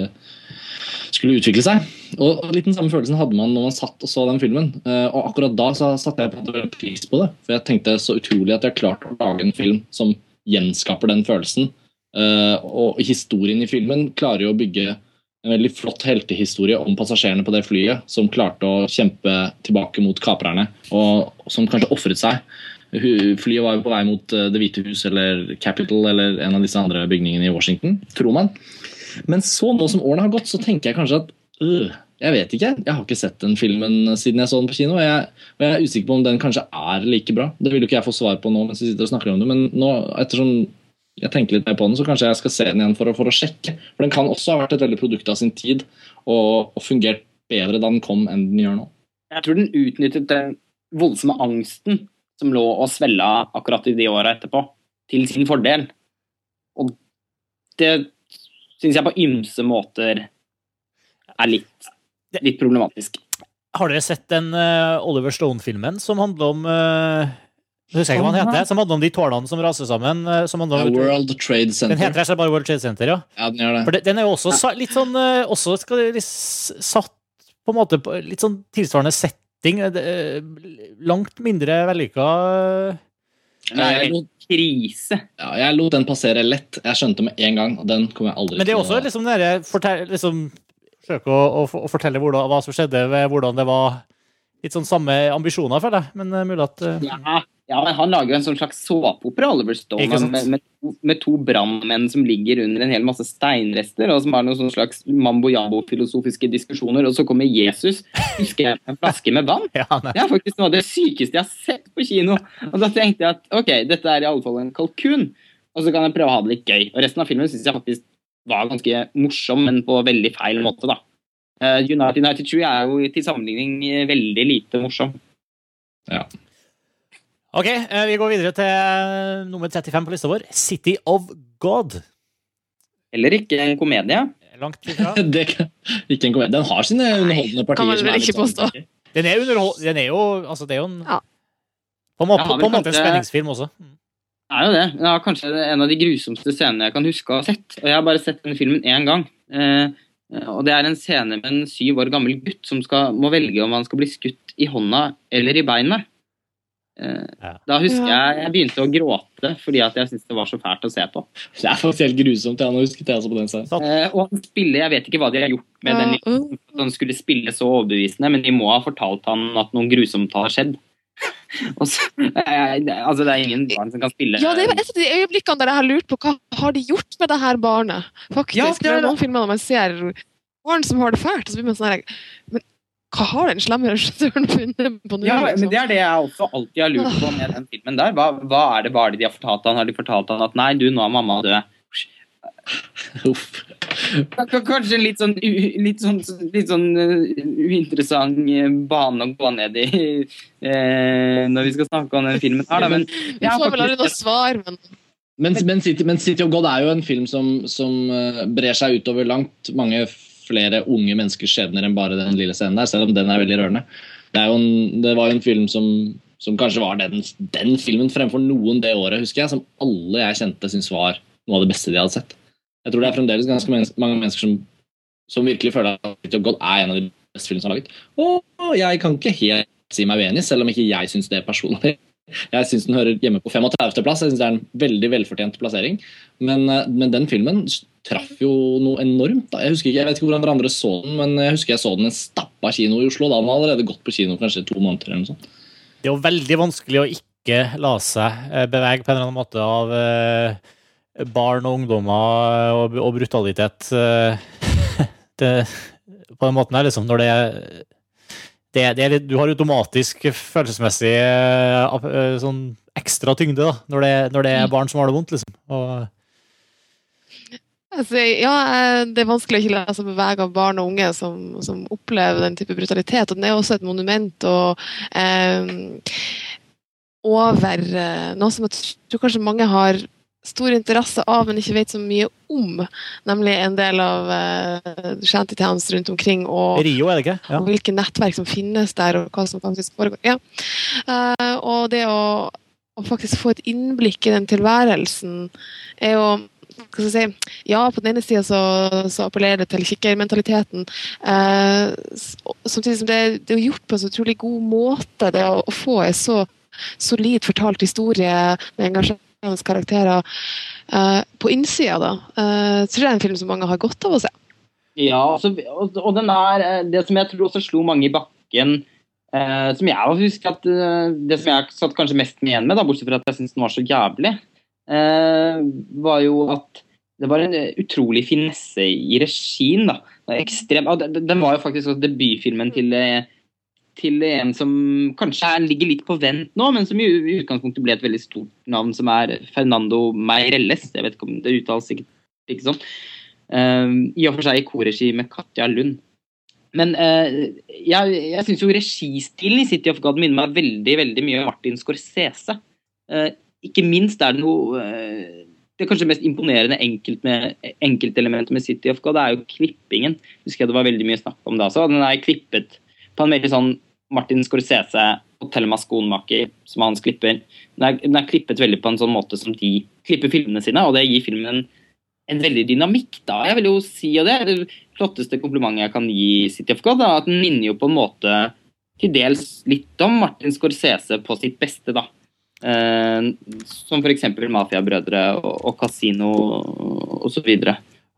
Speaker 3: skulle utvikle seg. Og, litt den samme følelsen hadde man når man satt og så den filmen. Uh, og akkurat da så satte jeg på pris på det, for jeg tenkte så utrolig at jeg klarte å lage en film som gjenskaper den følelsen Eh, og historien i filmen klarer jo å bygge en veldig flott heltehistorie om passasjerene på det flyet som klarte å kjempe tilbake mot kaprerne, og som kanskje ofret seg. Flyet var jo på vei mot eh, Det hvite hus eller Capitol eller en av disse andre bygningene i Washington, tror man. Men så, nå som årene har gått, så tenker jeg kanskje at øh, jeg vet ikke. Jeg har ikke sett den filmen siden jeg så den på kino. Og jeg, og jeg er usikker på om den kanskje er like bra. Det vil jo ikke jeg få svar på nå mens vi sitter og snakker om det, men nå, ettersom jeg tenker litt mer på den, så kanskje jeg skal se den igjen for å, for å sjekke. For den kan også ha vært et veldig produkt av sin tid og, og fungert bedre da den kom enn den gjør nå.
Speaker 4: Jeg tror den utnyttet den voldsomme angsten som lå og svella akkurat i de åra etterpå, til sin fordel. Og det syns jeg på ymse måter er litt, litt problematisk.
Speaker 1: Har dere sett den uh, Oliver Stone-filmen som handler om uh husker jeg hva den heter, som handler om de tårnene som raser sammen. Eh, som om,
Speaker 3: ja, World Trade Center.
Speaker 1: Den heter bare World Trade Center, ja.
Speaker 3: ja den, gjør det.
Speaker 1: For den er jo også litt sånn også skal det, satt på en måte på litt sånn tilsvarende setting. Langt mindre vellykka.
Speaker 4: Det jeg, krise.
Speaker 3: Ja, jeg lot den passere lett. Jeg skjønte med en gang, og den kommer jeg aldri til å
Speaker 1: Men det er også liksom dere liksom, Forsøke å, å, å, fortelle hvordan, hva som skjedde, hvordan det var Litt sånn samme ambisjoner, føler jeg. Men mulig at
Speaker 4: ja. Ja, men Han lager jo en sånn slags såpeopera, Oliver Stone, med, med, med, to brannmenn som ligger under en hel masse steinrester, og som har noen sånn slags mambo-jambo-filosofiske diskusjoner, og så kommer Jesus husker jeg, en flaske med vann. Ja, det er faktisk noe av det sykeste jeg har sett på kino. Og Da tenkte jeg at ok, dette er i alle fall en kalkun, og så kan jeg prøve å ha det litt gøy. Og Resten av filmen syns jeg faktisk var ganske morsom, men på veldig feil måte. da. Uh, United 92 er jo til sammenligning veldig lite morsom.
Speaker 3: Ja.
Speaker 1: Ok, eh, vi går videre til eh, nummer 35 på lista vår. City of God.
Speaker 4: Eller ikke en komedie.
Speaker 1: Langt ifra.
Speaker 3: det, ikke en komedie. Den har sine underholdende partier.
Speaker 2: Kan man vel ikke sånn påstå.
Speaker 1: Den er, underhold, den er jo Altså, det er jo en ja. På en måte, ja, på en, måte en spenningsfilm også. Mm.
Speaker 4: Det er jo det. Det er kanskje en av de grusomste scenene jeg kan huske å ha sett. Og jeg har bare sett denne filmen én gang. Eh, og det er en scene med en syv år gammel gutt som skal, må velge om han skal bli skutt i hånda eller i beinet. Eh,
Speaker 1: Ja.
Speaker 4: Da husker jeg jeg begynte å gråte fordi at jeg syntes det var så fælt å se på.
Speaker 3: Det er faktisk helt grusomt. Jeg nå husket jeg også på den.
Speaker 4: Eh, og han spiller, Jeg vet ikke hva de har gjort med den
Speaker 2: Ja, den,
Speaker 4: at han skulle spille så overbevisende, men de må ha fortalt han at noe grusomt har skjedd. Og så, eh, altså, det er ingen barn som kan spille
Speaker 2: Ja, det er et av de øyeblikkene der jeg har lurt på hva har de gjort med det her barnet. Faktisk.
Speaker 4: Ja,
Speaker 2: det
Speaker 4: det er
Speaker 2: er noen filmer når man ser barn som har det fælt, og så blir man sånn her Men hva har den slemme regissøren funnet på nå?
Speaker 4: Ja, men
Speaker 2: liksom?
Speaker 4: Det er det jeg også alltid har lurt på med den filmen der. Hva, hva er det bare de har fortalt han? Har de fortalt han at nei, du, nå er mamma død?
Speaker 3: Uff.
Speaker 4: Kanskje en litt sånn, litt sånn, litt sånn uh, uinteressant uh, bane å gå ned i eh, når vi skal snakke om den filmen her, da. Men jeg har
Speaker 2: noe
Speaker 4: faktisk-
Speaker 2: svar, men
Speaker 3: Men, men, City, men City of God er jo en film som, som eh, brer seg utover langt mange flere unge menneskers skjebner enn bare den lille scenen der, selv om den er veldig rørende. Det, er en, det var jo en film som, som kanskje var den, den filmen fremfor noen det året, husker jeg, som alle jeg kjente syntes var noe av det beste de hadde sett. Jeg tror det er fremdeles ganske mange mennesker som, som virkelig føler at of God er en av de beste filmene som er laget. Og jeg kan ikke helt si meg uenig, selv om ikke jeg syns det personlig. Jeg syns den hører hjemme på 35. plass. Jeg synes Det er en veldig velfortjent plassering. Men, eh, men den filmen traff jo noe enormt. Da. Jeg husker ikke, jeg vet ikke hvordan dere andre så den, men jeg husker jeg så den i en stappa kino i Oslo. Da den allerede gått på kino kanskje to måneder. eller noe sånt.
Speaker 1: Det er jo veldig vanskelig å ikke la seg eh, bevege på en eller annen måte av eh, barn og ungdommer og, brutalitet. det, på den måten her, liksom. Når det er det, det litt, du har automatisk følelsesmessig eh, eh, sånn ekstra tyngde da, når det, når det er barn som har det vondt. liksom. Og,
Speaker 2: altså, ja, eh, det er vanskelig å ikke la seg bevege av barn og unge som, som opplever den type brutalitet. Og den er også et monument og eh, over noe som jeg tror kanskje mange har stor interesse av, men ikke vet så mye om. Nemlig en del av uh, shantytowns rundt omkring. og
Speaker 1: Rio, er det ikke? Ja.
Speaker 2: og hvilke nettverk som finnes der, og hva som faktisk foregår. Ja. Uh, og det å, å faktisk få et innblikk i den tilværelsen er jo skal jeg si, Ja, på den ene sida så, så appellerer det til kikkermentaliteten. Uh, samtidig som det, det er gjort på en så utrolig god måte, det å, å få en så solid fortalt historie med engasjerende karakterer eh, på innsida, da. Uh, tror jeg er en film som mange har godt av å se.
Speaker 4: Ja, altså, og, og den er eh, Det som jeg tror også slo mange i bakken eh, Som jeg husker at eh, Det som jeg satt kanskje mest igjen med, da, bortsett fra at jeg syns den var så jævlig, eh, var jo at det var en eh, utrolig finesse i regien. da. Det Ekstrem, den var jo faktisk debutfilmen til, eh, til en som kanskje er, ligger litt på vent nå, men som i utgangspunktet ble et veldig stort navn, som er Fernando Meirelles. Jeg vet ikke om det uttales sikkert ikke sånn. Uh, I og for seg i korregi med Katja Lund. Men uh, jeg, jeg syns jo registilen i City of God minner meg veldig veldig mye om Martin Scorsese. Uh, ikke minst er det noe eh, Det kanskje mest imponerende enkelt med, enkeltelementet med City of God, det er jo klippingen. Husker jeg det var veldig mye snakk om det også. Den er klippet på en veldig sånn Martin Scorsese og Thelma Skonmaker, som hans klipper. Den er, den er klippet veldig på en sånn måte som de klipper filmene sine, og det gir filmen en veldig dynamikk, da. Jeg vil jo si, og det er det flotteste komplimentet jeg kan gi City of God, da, at den minner jo på en måte til dels litt om Martin Scorsese på sitt beste, da. Eh, som f.eks. Mafiabrødre og, og Casino osv.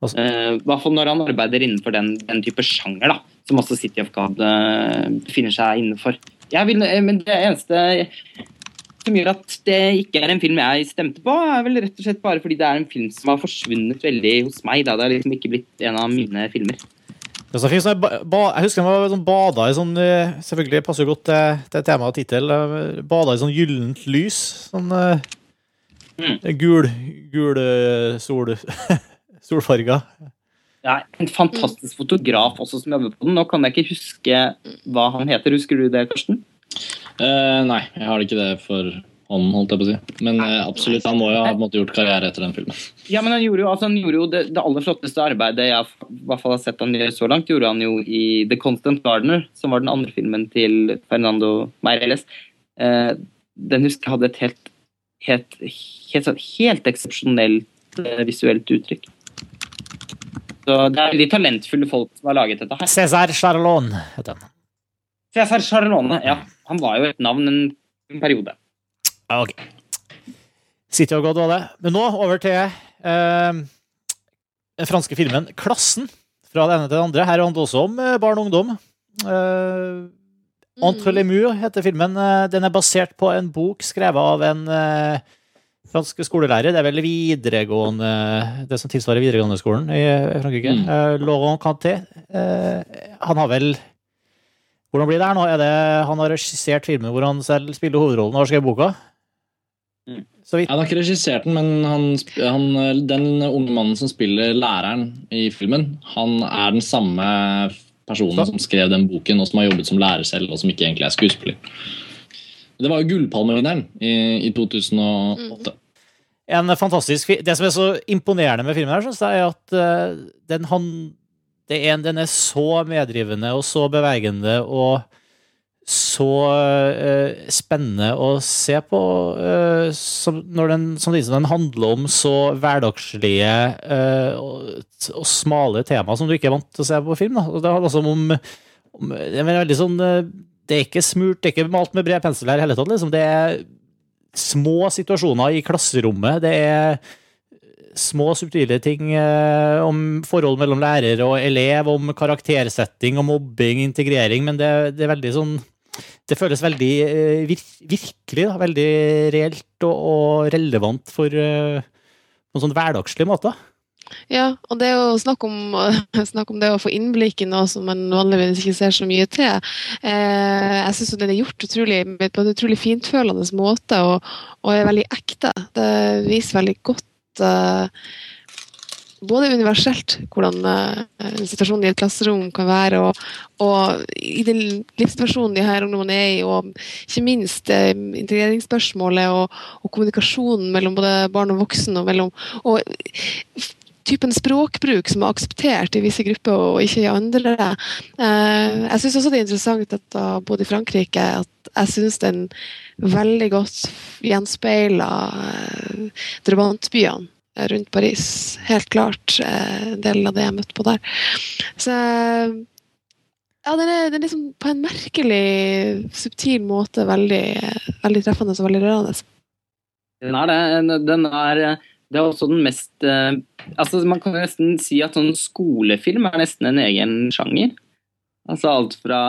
Speaker 1: Altså-
Speaker 4: Eh, I hvert fall når han arbeider innenfor den, den type sjanger, da, som også City of God eh, befinner seg innenfor. Jeg vil, eh, men det eneste som gjør at det ikke er en film jeg stemte på, er vel rett og slett bare fordi det er en film som har forsvunnet veldig hos meg. Da. Det har liksom ikke blitt en av mine filmer.
Speaker 1: Jeg husker jeg var sånn bada i sånn Selvfølgelig passer jo godt til, til tema og tittel. Bada i sånn gyllent lys. Sånn
Speaker 4: Mm.
Speaker 1: gul, gul sol, solfarga.
Speaker 4: Er en fantastisk fotograf også som jobber på den. Nå kan jeg ikke huske hva han heter. Husker du det, Karsten?
Speaker 3: Eh, nei, jeg har ikke det for hånden, holdt jeg på å si. Men eh, absolutt, han må jo ha måte, gjort karriere etter den filmen.
Speaker 4: Ja, men han gjorde jo, altså, han gjorde jo det, det aller flotteste arbeidet jeg i hvert fall har sett han gjøre så langt, gjorde han jo i The Constant Gardener, som var den andre filmen til Fernando Meireles. Eh, den husker jeg hadde et helt helt, helt, helt, helt eksepsjonelt eh, visuelt uttrykk. Så det er veldig talentfulle folk som har laget dette her.
Speaker 1: Cæsar Charlon heter han.
Speaker 4: Cæsar Charlone, ja. Han var jo et navn en, en periode.
Speaker 1: Ja, ok. City of God var det. Men nå over til eh, den franske filmen 'Klassen'. Fra det ene til det andre. Her handler det også om eh, barn og ungdom. Eh, 'Entre les murs' heter filmen. Eh, Den er basert på en bok skrevet av en eh, fransk skolelærer. Det er vel videregående Det som tilsvarer videregående-skolen i Frankrike.
Speaker 3: Mm.
Speaker 1: Uh, Laurent Canté. uh, han har vel Hvordan blir det her nå? Er det, han har regissert filmen hvor han selv spiller hovedrollen og har skrevet boka?
Speaker 4: Mm.
Speaker 1: Så vidt.
Speaker 3: Han har ikke regissert den, men han, han, den unge mannen som spiller læreren i filmen, han er den samme personen
Speaker 1: Så-
Speaker 3: som skrev den boken, og som har jobbet som lærer selv, og som ikke egentlig er skuespiller. Det var jo Gullpalmevinneren i, i 2008.
Speaker 1: En fantastisk Det som er så imponerende med filmen, her, synes jeg, er at eh, den, han, er en, den er så medrivende og så bevegende og så uh, spennende å se på, Uh, som, når den, samtidig som den handler om så hverdagslige uh, og, og smale tema som du ikke er vant til å se på film. Da. Det handler også om, om det er veldig sånn Det er ikke smurt, det er ikke malt med bred pensel her i hele tatt. Liksom. Det er små situasjoner i klasserommet. Det er små, subtile ting eh, om forhold mellom lærer og elev, om karaktersetting og mobbing, integrering, men det, det er veldig sånn Det føles veldig eh, vir virkelig, da, veldig reelt og relevant for eh, på en sånn hverdagslig måte.
Speaker 2: Ja, og det er jo snakk om, snakk om det å få innblikk i noe som man vanligvis ikke ser så mye til. Eh, jeg syns den er gjort utrolig, på en utrolig fintfølende måte og, og er veldig ekte. Det viser veldig godt eh, både universelt hvordan eh, situasjonen i et klasserom kan være, og, og i den livssituasjonen de her ungdommene er i, og ikke minst eh, integreringsspørsmålet og, og kommunikasjonen mellom både barn og voksen, og mellom og typen språkbruk som er akseptert i visse grupper og ikke i andre. Eh, jeg syns også det er interessant at da jeg bodde i Frankrike, at jeg syns den veldig godt gjenspeiler eh, drabantbyene rundt Paris. Helt klart eh, del av det jeg møtte på der. Så ja, den er, den er liksom på en merkelig, subtil måte veldig, veldig treffende og veldig rørende.
Speaker 4: Den er det. Den er, det er også den mest eh, altså Man kan nesten si at sånn skolefilm er nesten en egen sjanger. Altså alt fra,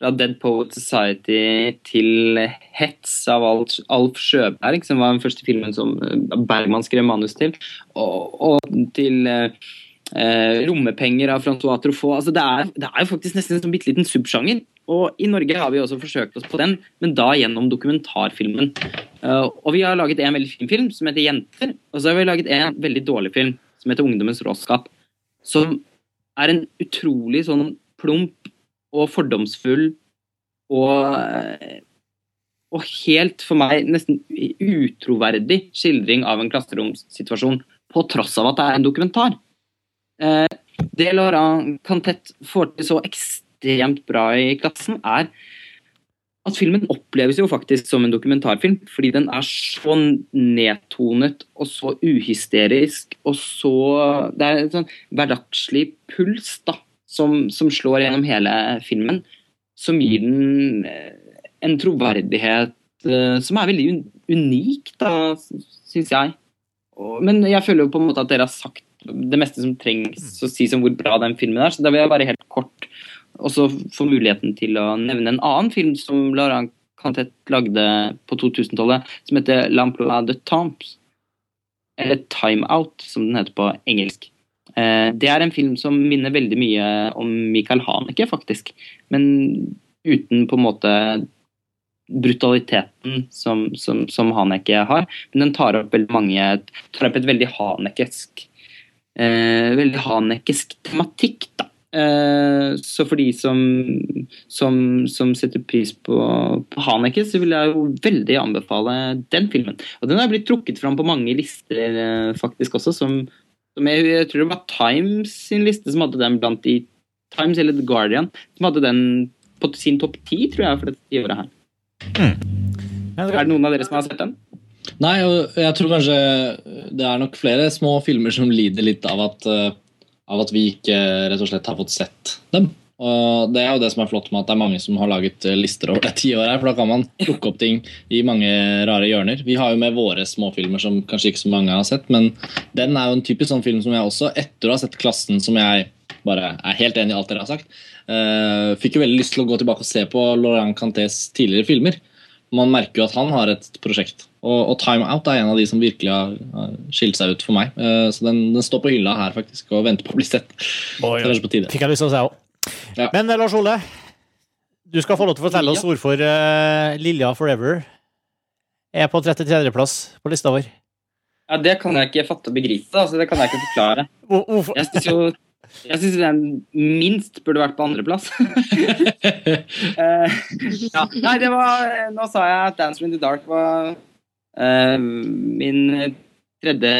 Speaker 4: fra Dead Poet Society til Hets av Alf, Sjøberg, som var den første filmen som eh, Bergman skrev manus til, og, og til eh, eh, Rommepenger av Francois Truffaut. Altså det, er, det er jo faktisk nesten en sånn bitte liten subsjanger. Og i Norge har vi også forsøkt oss på den, men da gjennom dokumentarfilmen. Uh, og vi har laget en veldig fin film som heter 'Jenter', og så har vi laget en veldig dårlig film som heter 'Ungdommens råskap'. Som er en utrolig sånn plump og fordomsfull og eh, og helt, for meg, nesten utroverdig skildring av en klasseromssituasjon, på tross av at det er en dokumentar. Eh, det Laurent Cantet får til så ekstremt bra i klassen, er at filmen oppleves jo faktisk som en dokumentarfilm, fordi den er så nedtonet og så uhysterisk og så Det er en sånn hverdagslig puls da, som, som slår gjennom hele filmen, som gir den eh, en troverdighet eh, som er veldig un unik, da, syns jeg. Men jeg føler jo på en måte at dere har sagt det meste som trengs å si om hvor bra den filmen er, så da vil jeg bare helt kort også få muligheten til å nevne en annen film som Laurent Cantet lagde på 2000-tallet, som heter L'Emploi de Temps. Eller Time Out, som den heter på engelsk. Eh, det er en film som minner veldig mye om Michael Haneke, faktisk. Men uten på en måte brutaliteten som, som, som Haneke har. Men den tar opp veldig mange tar opp et veldig hanekesk eh, veldig hanekesk tematikk, da. Eh, så for de som, som, som setter pris på, på Haneke, så vil jeg jo veldig anbefale den filmen. Og den har blitt trukket fram på mange lister eh, faktisk også, som, som jeg, jeg, tror det var Times sin liste som hadde den blant de Times eller The Guardian, som hadde den på sin topp ti, tror jeg, for dette året her.
Speaker 1: Mm.
Speaker 4: Er det noen av dere som har sett den?
Speaker 3: Nei, og jeg tror kanskje det er nok flere små filmer som lider litt av at, eh, av at vi ikke rett og slett har fått sett dem. Og Det er jo det som er flott med at det er mange som har laget lister over det tiåret for da kan man plukke opp ting i mange rare hjørner. Vi har jo med våre småfilmer som kanskje ikke så mange har sett, men den er jo en typisk sånn film som jeg også, etter å ha sett Klassen, som jeg bare er helt enig i alt dere har sagt, uh, fikk jo veldig lyst til å gå tilbake og se på Laurent Cantés tidligere filmer. Man merker jo at han har et prosjekt. Og, og Time Out er en av de som virkelig har, har skilt seg ut for meg. Uh, så den, den står på hylla her faktisk og venter på å bli sett. På tide.
Speaker 1: Fikk jeg lyst til å se òg.
Speaker 3: Ja.
Speaker 1: Men eh, Lars Ole, du skal få lov til å fortelle oss hvorfor uh, Lilja Forever er på 33.-plass på lista vår.
Speaker 4: Ja, Det kan jeg ikke fatte og begripe. Altså, det kan jeg ikke forklare. Jeg syns jo jeg synes den minst burde vært på andreplass. uh, ja. Nei, det var Nå sa jeg at 'Dancer in the Dark' var min tredje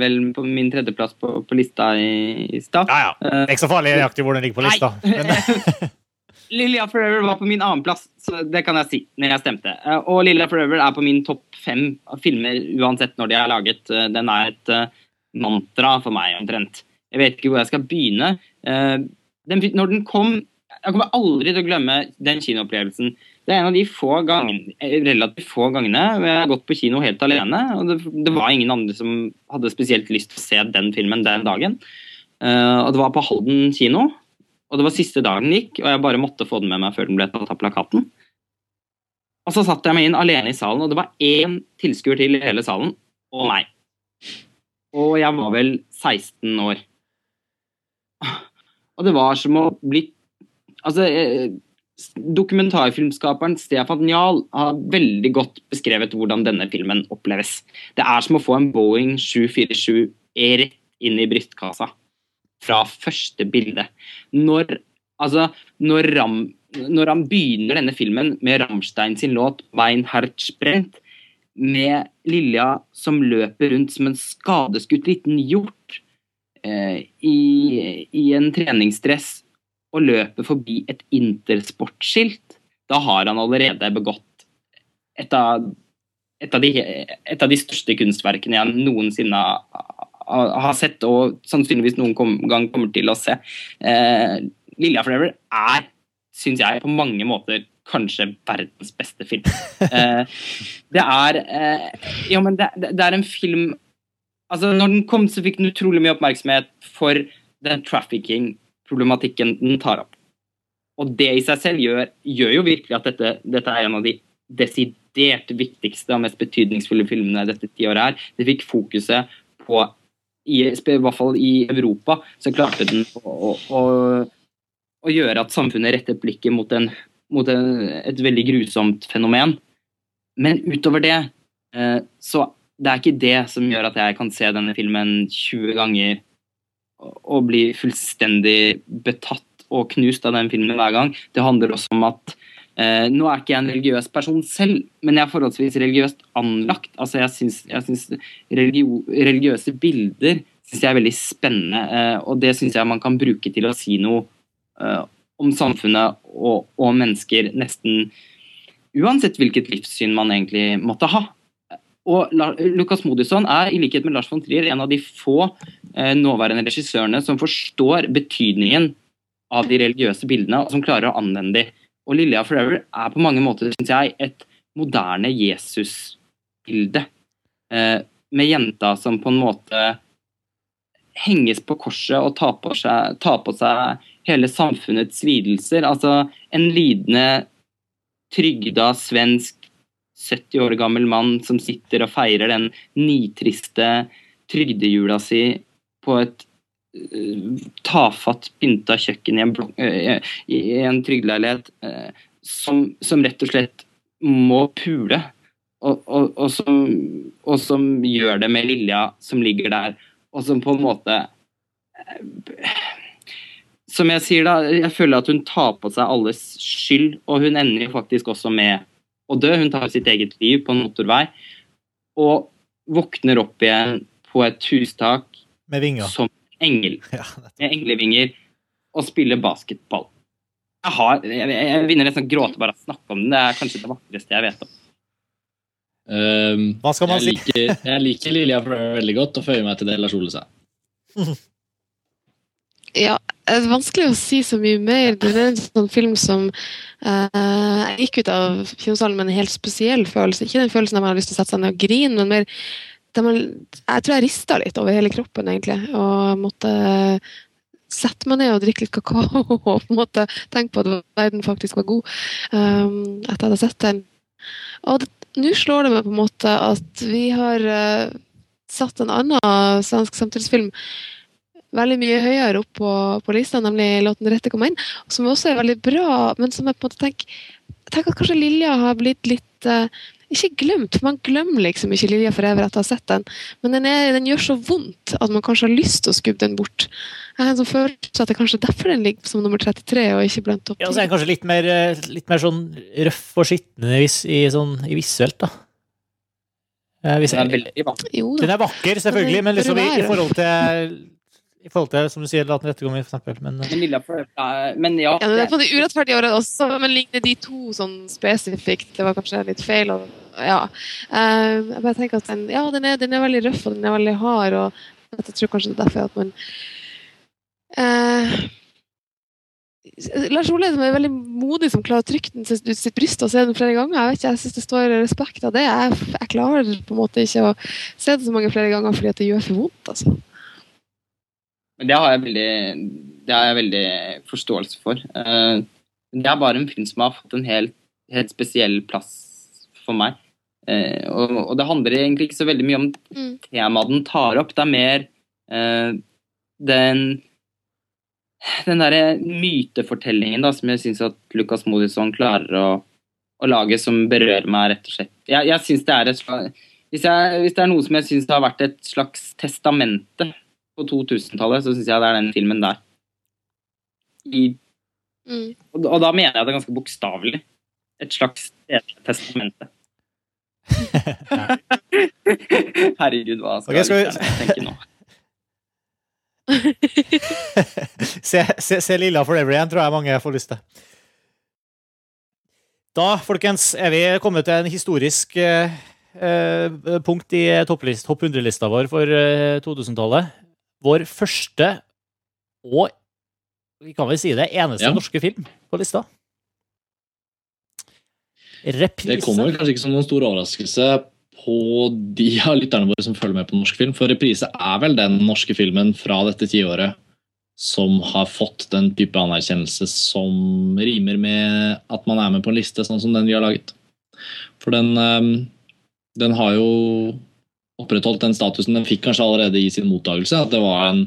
Speaker 4: Vel på min tredjeplass på, på lista i, i stad.
Speaker 1: Ja, ja. Det er ikke så farlig nøyaktig hvor den ligger på lista. Men,
Speaker 4: Lilja Forever var på min annenplass, så det kan jeg si når jeg stemte. Eh, Og Lilja Forever er på min topp fem filmer uansett når de er laget. Eh, Den er et eh, mantra for meg, omtrent. Jeg vet ikke hvor jeg skal begynne. Eh, Den, når den kom Jeg kommer aldri til å glemme den kinoopplevelsen. Det er en av de få gangene, eh, relativt få gangene hvor jeg har gått på kino helt alene. og det, det var ingen andre som hadde spesielt lyst til å se den filmen den dagen. Uh, og det var på Halden kino. Og det var siste dagen den gikk, og jeg bare måtte få den med meg før den ble tatt av plakaten. Og så satt jeg meg inn alene i salen, og det var én tilskuer til i hele salen, og meg. Og jeg var vel 16 år. Og det var som å bli Altså, eh, dokumentarfilmskaperen Stefan Njal har veldig godt beskrevet hvordan denne filmen oppleves. Det er som å få en Boeing 747 rett inn i brystkassa fra første bilde. Når, altså, når, Ram, når han begynner denne filmen med Rammstein sin låt 'Mein Herz brennt', med Lilja som løper rundt som en skadeskutt liten hjort eh, i, i en treningsdress og løper forbi et intersportskilt, da har han allerede begått et av, et av, de, et av de største kunstverkene jeg noensinne har, sett, og sannsynligvis noen kom, gang kommer til å se. Eh, Lilja Forever er, syns jeg, på mange måter kanskje verdens beste film. Eh, det er eh, Ja, men det, det, er en film Altså, når den kom, så fikk den utrolig mye oppmerksomhet for den trafficking-problematikken den tar opp. Og det i seg selv gjør, gjør jo virkelig at dette, dette er en av de desidert viktigste og mest betydningsfulle filmene dette tiåret her. Det fikk fokuset på i, I hvert fall i Europa så klarte den å, å, å, å gjøre at samfunnet rettet blikket mot, en, mot en, et veldig grusomt fenomen. Men utover det eh, så det er ikke det som gjør at jeg kan se denne filmen 20 ganger og bli fullstendig betatt og knust av den filmen hver gang. Det handler også om at eh, nå er ikke jeg en religiøs person selv, men jeg er forholdsvis religiøst anlagt. Altså jeg syns, religiøse bilder synes jeg er veldig spennende, eh, og det syns jeg man kan bruke til å si noe eh, om samfunnet og, og mennesker nesten uansett hvilket livssyn man egentlig måtte ha. Og Lukas Lucas Modisson er i likhet med Lars von Trier en av de få nåværende regissørene som forstår betydningen av de religiøse bildene, og som klarer å anvende de. Og Lilja Forever er på mange måter synes jeg, et moderne Jesus-bilde. Eh, med jenta som på en måte henges på korset og tar på seg, tar på seg hele samfunnets lidelser. Altså en lidende, trygda svensk 70 år gammel mann som sitter og feirer den nitriste trygdejula si på et uh, tafatt pynta kjøkken i en, blok, i en trygdeleilighet, uh, som, som, rett og slett må pule. Og, og, og, som, og, som, gjør det med Lilja som ligger der, og som på en måte Som jeg sier, da, jeg føler at hun tar på seg alles skyld, og hun ender jo faktisk også med å dø. Hun tar sitt eget liv på en motorvei og våkner opp igjen på et hustak
Speaker 1: Med vinger.
Speaker 4: som engel
Speaker 1: Ja,
Speaker 4: med englevinger og spiller basketball. Jeg, har, jeg, jeg begynner nesten å gråte bare av å snakke om den. Det er kanskje det vakreste jeg vet om.
Speaker 3: Um,
Speaker 1: Hva skal man
Speaker 3: jeg,
Speaker 1: si?
Speaker 3: liker, jeg liker Lilja veldig godt og føyer meg til det Lars Ole sa.
Speaker 2: Ja, det er vanskelig å si så mye mer. Det er en sånn film som uh, Jeg gikk ut av kinosalen med en helt spesiell følelse. Ikke den følelsen der man har lyst til å sette seg ned og grine, men mer man, Jeg tror jeg rista litt over hele kroppen, egentlig. Og måtte sette meg ned og drikke litt kakao og på en måte tenke på at verden faktisk var god um, etter at jeg hadde sett den. Og nå slår det meg på en måte at vi har uh, satt en annen svensk samtidsfilm veldig mye høyere opp på, på lista, nemlig låten 'Rette kom inn', som også er veldig bra, men som jeg på en måte tenker, tenker at kanskje Lilja har blitt litt eh, Ikke glemt, for man glemmer liksom ikke Lilja for evig' etter å ha sett den, men den, er, den gjør så vondt at man kanskje har lyst til å skubbe den bort. Jeg har en sånn følelse at det kanskje er derfor den ligger som nummer 33 og ikke blant topp
Speaker 1: Ja, så er den kanskje litt mer, eh, litt mer sånn røff og skitnende i, sånn, i visuelt, da. Eh,
Speaker 4: Den er veldig vakker.
Speaker 2: Jo
Speaker 1: den er vakker, selvfølgelig, men liksom i, i forhold til i forhold til, som du sier, La den rette komme, for eksempel. Men
Speaker 4: Men, Lilla ja, men ja,
Speaker 2: Ja, det er
Speaker 4: det,
Speaker 2: på det urettferdige året også, men ligner de to sånn spesifikt? Det var kanskje litt feil. Og, ja. Eh, jeg bare tenker at den, ja, den, er, den er veldig røff og den er veldig hard, og jeg tror kanskje det er derfor at man eh, Lars Ole som er veldig modig som klarer å trykke den til ut sitt bryst og se den flere ganger. Jeg vet ikke, jeg syns det står respekt av det. Jeg, jeg klarer på en måte ikke å se det så mange flere ganger fordi at det gjør for vondt. altså.
Speaker 4: Men det har jeg veldig Det har jeg veldig forståelse for. Eh, det er bare en film som har fått en helt, helt spesiell plass for meg. Eh, og, og det handler egentlig ikke så veldig mye om
Speaker 2: Mm.
Speaker 4: temaet den tar opp. Det er mer eh, den den derre mytefortellingen da, som jeg syns at Lucas Modisson klarer å, å lage, som berører meg, rett og slett. Jeg, jeg synes det er et slags, hvis, jeg, hvis det er noe som jeg syns har vært et slags testamente på 2000-tallet, så syns jeg det er den filmen der. I,
Speaker 2: Mm.
Speaker 4: og, og da mener jeg det ganske bokstavelig. Et slags testamente. Herregud, hva skal,
Speaker 1: okay, skal vi-
Speaker 4: tenke nå?
Speaker 1: se, se, se Lilla Forever igjen, tror jeg mange får lyst til. Da, folkens, er vi kommet til en historisk eh, eh, punkt i topplist, topp 100-lista vår for eh, 2000-tallet. Vår første og vi kan vel si det eneste
Speaker 3: Ja.
Speaker 1: norske film på lista. Reprise.
Speaker 3: Det kommer kanskje ikke som noen stor overraskelse på de av lytterne våre som følger med på norsk film, for Reprise er vel den norske filmen fra dette tiåret som har fått den type anerkjennelse som rimer med at man er med på en liste sånn som den vi har laget. For den, eh, den har jo opprettholdt den statusen den fikk kanskje allerede i sin mottakelse, at det var en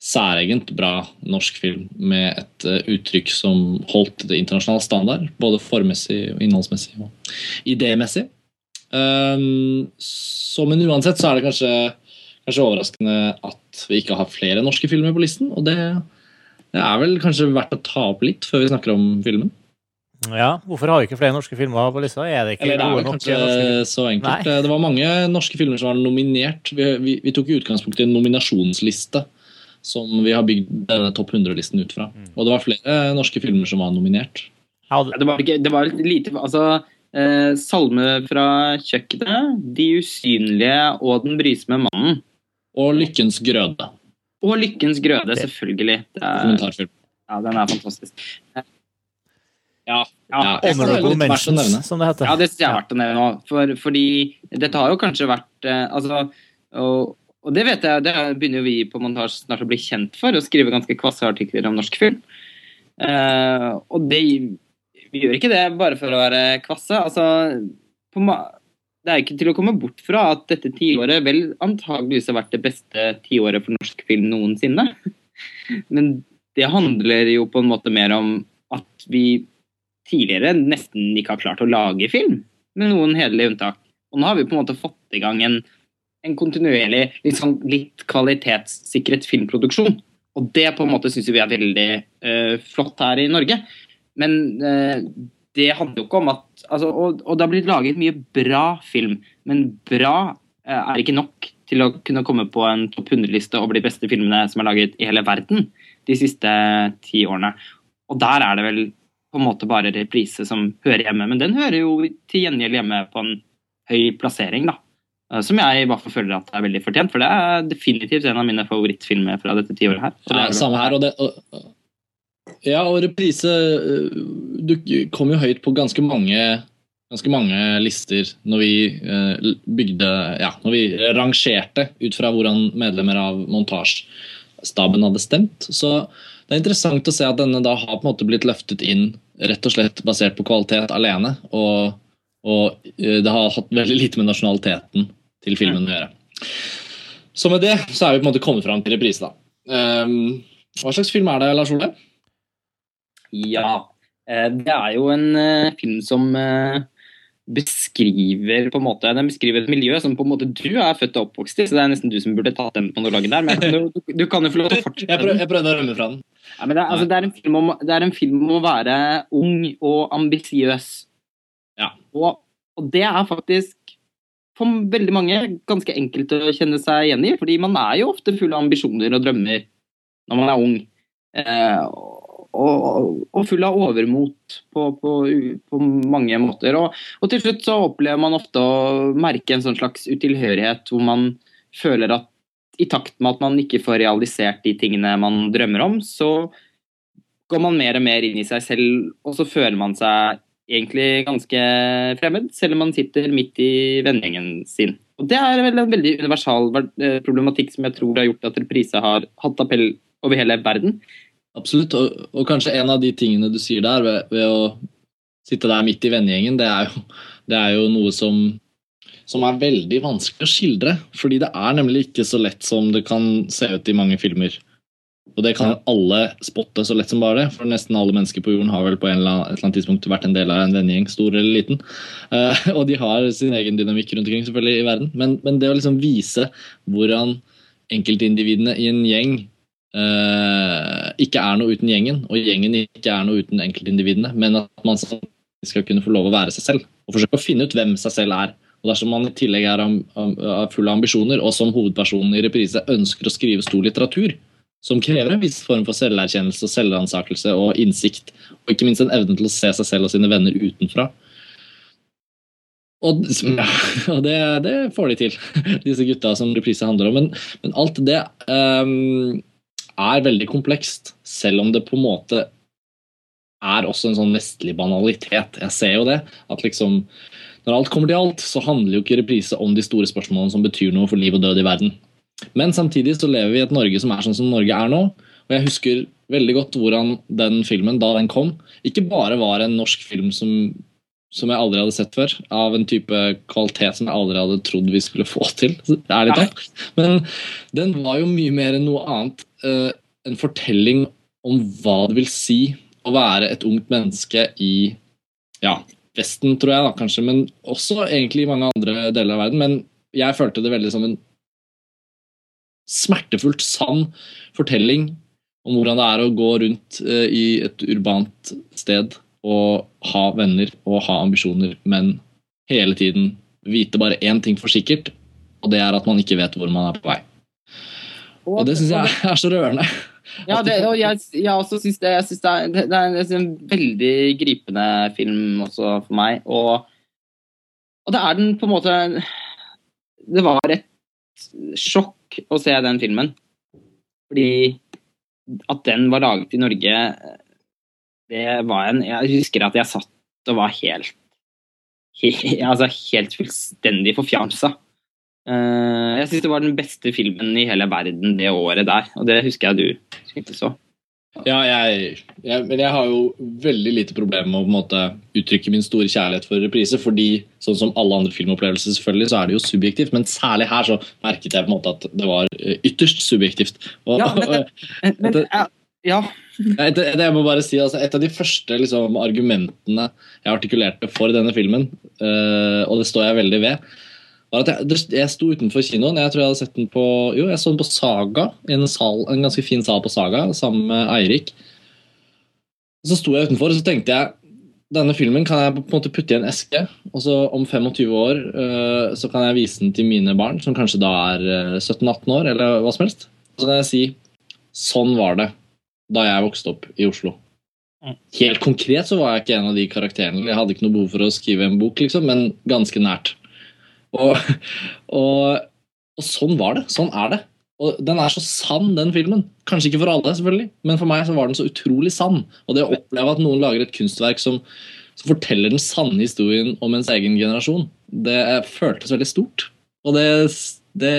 Speaker 3: særegent bra norsk film med et eh, uttrykk som holdt det internasjonale standard, både formmessig, og innholdsmessig og idémessig. Um, så, men uansett så er det kanskje, kanskje overraskende at vi ikke har flere norske filmer på listen, og det, det er vel kanskje verdt å ta opp litt før vi snakker om filmen.
Speaker 1: Ja, hvorfor har vi ikke flere norske filmer på lista? Er det ikke
Speaker 3: Eller det er kanskje
Speaker 1: norske
Speaker 3: så enkelt.
Speaker 1: Nei.
Speaker 3: Det var mange norske filmer som var nominert. Vi, vi, vi tok i utgangspunkt i en nominasjonsliste som vi har bygd denne topp 100-listen ut fra.
Speaker 1: Mm.
Speaker 3: Og det var flere norske filmer som var nominert.
Speaker 4: Det var, ikke, det var lite Altså, eh, Salme fra kjøkkenet, De usynlige og Den brysomme mannen.
Speaker 3: Og Lykkens grøde.
Speaker 4: Og Lykkens grøde, selvfølgelig. Det er, ja, den er fantastisk. Ja,
Speaker 3: Ja,
Speaker 4: ja,
Speaker 1: Honorable mentions,
Speaker 3: nevne.
Speaker 1: som det heter.
Speaker 4: ja, det synes jeg er verdt å nevne nå. For, fordi dette har jo kanskje vært eh, altså, og, og det vet jeg, det begynner jo vi på montasje snart å bli kjent for, å skrive ganske kvasse artikler om norsk film. Eh, og det, vi gjør ikke det bare for å være kvasse. Altså, på, det er ikke til å komme bort fra at dette tiåret vel antageligvis har vært det beste tiåret for norsk film noensinne. Men det handler jo på en måte mer om at vi tidligere nesten ikke har klart å lage film, med noen hederlige unntak. Og nå har vi på en måte fått i gang en, en kontinuerlig, sånn, litt kvalitetssikret filmproduksjon. Og det på en måte syns vi er veldig uh, flott her i Norge. Men uh, det handler jo ikke om at altså, og, og det har blitt laget mye bra film, men bra uh, er ikke nok til å kunne komme på en topp 100-liste over de beste filmene som er laget i hele verden de siste ti årene. Og der er det vel på en måte bare reprise som hører hjemme, men den hører jo til gjengjeld hjemme på en høy plassering, da. Eh, Som jeg i hvert fall føler at er veldig fortjent, for det er definitivt en av mine favorittfilmer fra dette tiåret her. Så det
Speaker 3: Ja, samme her. Og det, og, ja, og reprise øh, Du kom jo høyt på ganske mange ganske mange lister når vi øh, bygde Ja, når vi rangerte ut fra hvordan medlemmer av montasjestaben hadde stemt. Så det er interessant å se at denne da har på en måte blitt løftet inn rett og slett basert på kvalitet alene. Og, og øh, det har hatt veldig lite med nasjonaliteten til filmen å gjøre. Så med det så er vi på en måte kommet fram til reprise, da. Ehm, hva slags film er det, Lars Ole?
Speaker 4: Ja. eh, Det er jo en eh, film som eh, beskriver på en måte, den beskriver et miljø som på en måte du er født og oppvokst i, så det er nesten du som burde tatt den monologen der. Men du, du kan jo få lov til å
Speaker 3: Jeg,
Speaker 4: fortsette.
Speaker 3: prøv, jeg prøvde å rømme fra den.
Speaker 4: Ja, men det, er, altså, det, er en film om, det er en film om å være ung og ambisiøs.
Speaker 3: Ja.
Speaker 4: Og, og det er faktisk for veldig mange ganske enkelt å kjenne seg igjen i, fordi man er jo ofte full av ambisjoner og drømmer når man er ung. Eh, og, og full av overmot på, på, på mange måter. Og, og til slutt så opplever man ofte å merke en sånn slags utilhørighet hvor man føler at i takt med at man ikke får realisert de tingene man drømmer om, så går man mer og mer inn i seg selv, og så føler man seg egentlig ganske fremmed, selv om man sitter midt i vennegjengen sin. Og Det er vel en veldig universal eh, problematikk som jeg tror har gjort at reprise har hatt appell over hele verden.
Speaker 3: Absolutt. Og, og kanskje en av de tingene du sier der, ved, ved å sitte der midt i vennegjengen, det det er jo noe som, som er veldig vanskelig å skildre. Fordi det er nemlig ikke så lett som det kan se ut i mange filmer. Og det kan alle spotte så lett som bare det, for nesten alle mennesker på jorden har vel på eller annen, et eller annet tidspunkt vært en del av en vennegjeng, stor eller liten. Uh, og de har sin egen dynamikk rundt omkring selvfølgelig i verden. Men, men det å liksom vise hvordan enkeltindividene i en gjeng uh, ikke er noe uten gjengen, og gjengen ikke er noe uten enkeltindividene, men at man skal kunne få lov å være seg selv, og forsøke å finne ut hvem seg selv er. Og Dersom man i tillegg er full av ambisjoner, og som hovedpersonen i reprise ønsker å skrive stor litteratur, som krever en viss form for selverkjennelse, og selvransakelse og innsikt, og ikke minst en evne til å se seg selv og sine venner utenfra. Og, ja, og det, det får de til, disse gutta som reprise handler om. Men, men alt det um, er veldig komplekst, selv om det på en måte er også en sånn vestlig banalitet. Jeg ser jo det. At liksom når alt kommer til alt, så handler jo ikke reprise om de store spørsmålene som betyr noe for liv og død i verden. Men samtidig så lever vi i et Norge som er sånn som Norge er nå. Og jeg husker veldig godt hvordan den filmen, da den kom, ikke bare var en norsk film som, som jeg aldri hadde sett før, av en type kvalitet som jeg aldri hadde trodd vi skulle få til. ærlig talt. Men den var jo mye mer enn noe annet. uh, en fortelling om hva det vil si å være et ungt menneske i ja, Vesten, tror jeg, da, kanskje, men også egentlig i mange andre deler av verden. Men jeg følte det veldig som en smertefullt sann fortelling om hvordan det er å gå rundt eh, i et urbant sted og ha venner og ha ambisjoner, men hele tiden vite bare én ting for sikkert, og det er at man ikke vet hvor man er på vei. Og det syns jeg er så rørende.
Speaker 4: Ja, det, og jeg, jeg også synes det, jeg synes det, er, det, det er en veldig gripende film også for meg. Og, og det er den på en måte Det var et sjokk å se den filmen. Fordi at den var laget i Norge, det var en Jeg husker at jeg satt og var helt he, altså helt fullstendig forfjamsa. Uh, jeg syns det var den beste filmen i hele verden det året der, og det husker jeg du ikke så.
Speaker 3: Ja, jeg, jeg, men jeg har jo veldig lite problemer med å på en måte uttrykke min store kjærlighet for reprise, fordi sånn som alle andre filmopplevelser selvfølgelig, så er det jo subjektivt, men særlig her så merket jeg på en måte at det var eh, ytterst subjektivt. Og,
Speaker 4: Ja, men Men, men, ja, ja.
Speaker 3: et, et, jeg må bare si, altså, et av de første liksom, argumentene jeg artikulerte for denne filmen, uh, og det står jeg veldig ved, jeg, sto utenfor kinoen. Jeg tror jeg hadde sett den på jo, jeg så den på Saga, i en, sal, en ganske fin sal på Saga, sammen med Eirik. Så sto jeg utenfor og så tenkte jeg denne filmen kan jeg på en måte putte i en eske, og så om 25 år eh, så kan jeg vise den til mine barn, som kanskje da er eh, 17-18 år, eller hva som helst. Så kan jeg si sånn var det da jeg vokste opp i Oslo. Helt konkret så var jeg ikke en av de karakterene. Jeg hadde ikke noe behov for å skrive en bok, liksom, men ganske nært. Og, og, og sånn var det. Sånn er det. Og Den er så sann, den filmen. Kanskje ikke for alle, selvfølgelig, men for meg så var den så utrolig sann. Og det å oppleve at noen lager et kunstverk som, som forteller den sanne historien om ens egen generasjon, det føltes veldig stort. Og det, det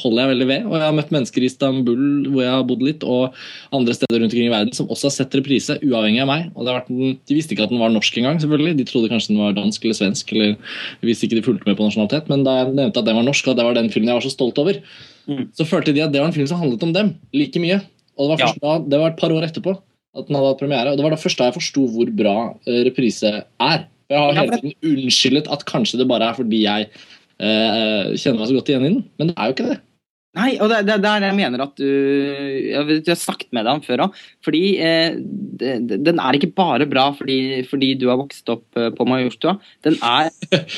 Speaker 3: holder jeg veldig ved. Og jeg har møtt mennesker i Istanbul hvor jeg har bodd litt, og andre steder rundt omkring i verden som også har sett reprise, uavhengig av meg. Og det har vært, De visste ikke at den var norsk engang, selvfølgelig. De trodde kanskje den var dansk eller svensk. eller visste ikke de fulgte med på nasjonalitet, Men da jeg nevnte at den var norsk, og det var den filmen jeg var så stolt over,
Speaker 4: Mm.
Speaker 3: så følte de at det var en film som handlet om dem like mye. Og det var, først da, det var et par år etterpå at den hadde hatt premiere. Og det var da først da jeg forsto hvor bra eh, reprise er. Jeg har hele tiden unnskyldet at kanskje det bare er fordi jeg kjenner meg så godt igjen i den, men det er jo ikke det.
Speaker 4: Nei, og det det er det jeg mener at du Jeg, vet, jeg har snakket med deg om før òg. Fordi eh, det, det- den er ikke bare bra fordi, fordi du har vokst opp eh, på Majorstua. Den er,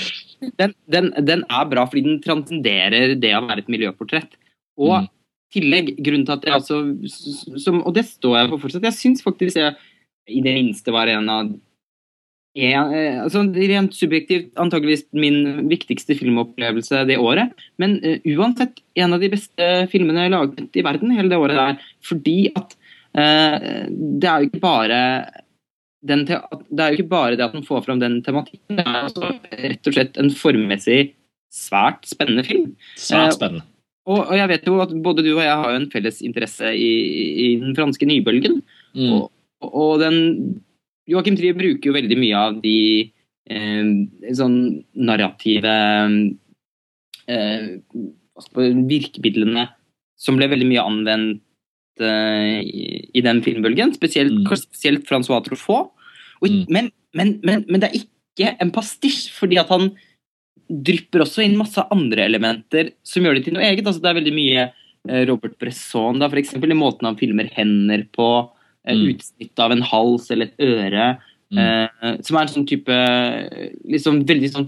Speaker 4: den, den, den er bra fordi den transcenderer det å være et miljøportrett. Og
Speaker 3: Mm.
Speaker 4: tillegg, grunnen til at jeg altså som, Og det står jeg for fortsatt. Jeg syns faktisk jeg i det minste var en av en, eh, altså Rent subjektivt antageligvis min viktigste filmopplevelse det året. Men uh, uansett en av de beste filmene laget i verden hele det året der. Fordi at uh, det er jo ikke bare den det er jo ikke bare det at man får fram den tematikken, det er også rett og slett en formmessig svært spennende film.
Speaker 3: Svært spennende.
Speaker 4: Og, og jeg vet jo at både du og jeg har jo en felles interesse i, i den franske nybølgen.
Speaker 3: Mm.
Speaker 4: Og, og den Joachim Trier bruker jo veldig mye av de eh, sånn narrative eh, virkemidlene som ble veldig mye anvendt eh, i, i den filmbølgen. Spesielt,
Speaker 3: Mm.
Speaker 4: spesielt Francois Truffaut. Og,
Speaker 3: Mm.
Speaker 4: men, men, men, men det er ikke en pastisj, fordi at han drypper også inn masse andre elementer som gjør det til noe eget. Altså, det er veldig mye Robert Bresson, da, for eksempel, i måten han filmer hender på. Eh,
Speaker 3: Mm.
Speaker 4: Utsnitt av en hals eller et øre.
Speaker 3: Mm.
Speaker 4: Eh, som er en sånn type liksom veldig sånn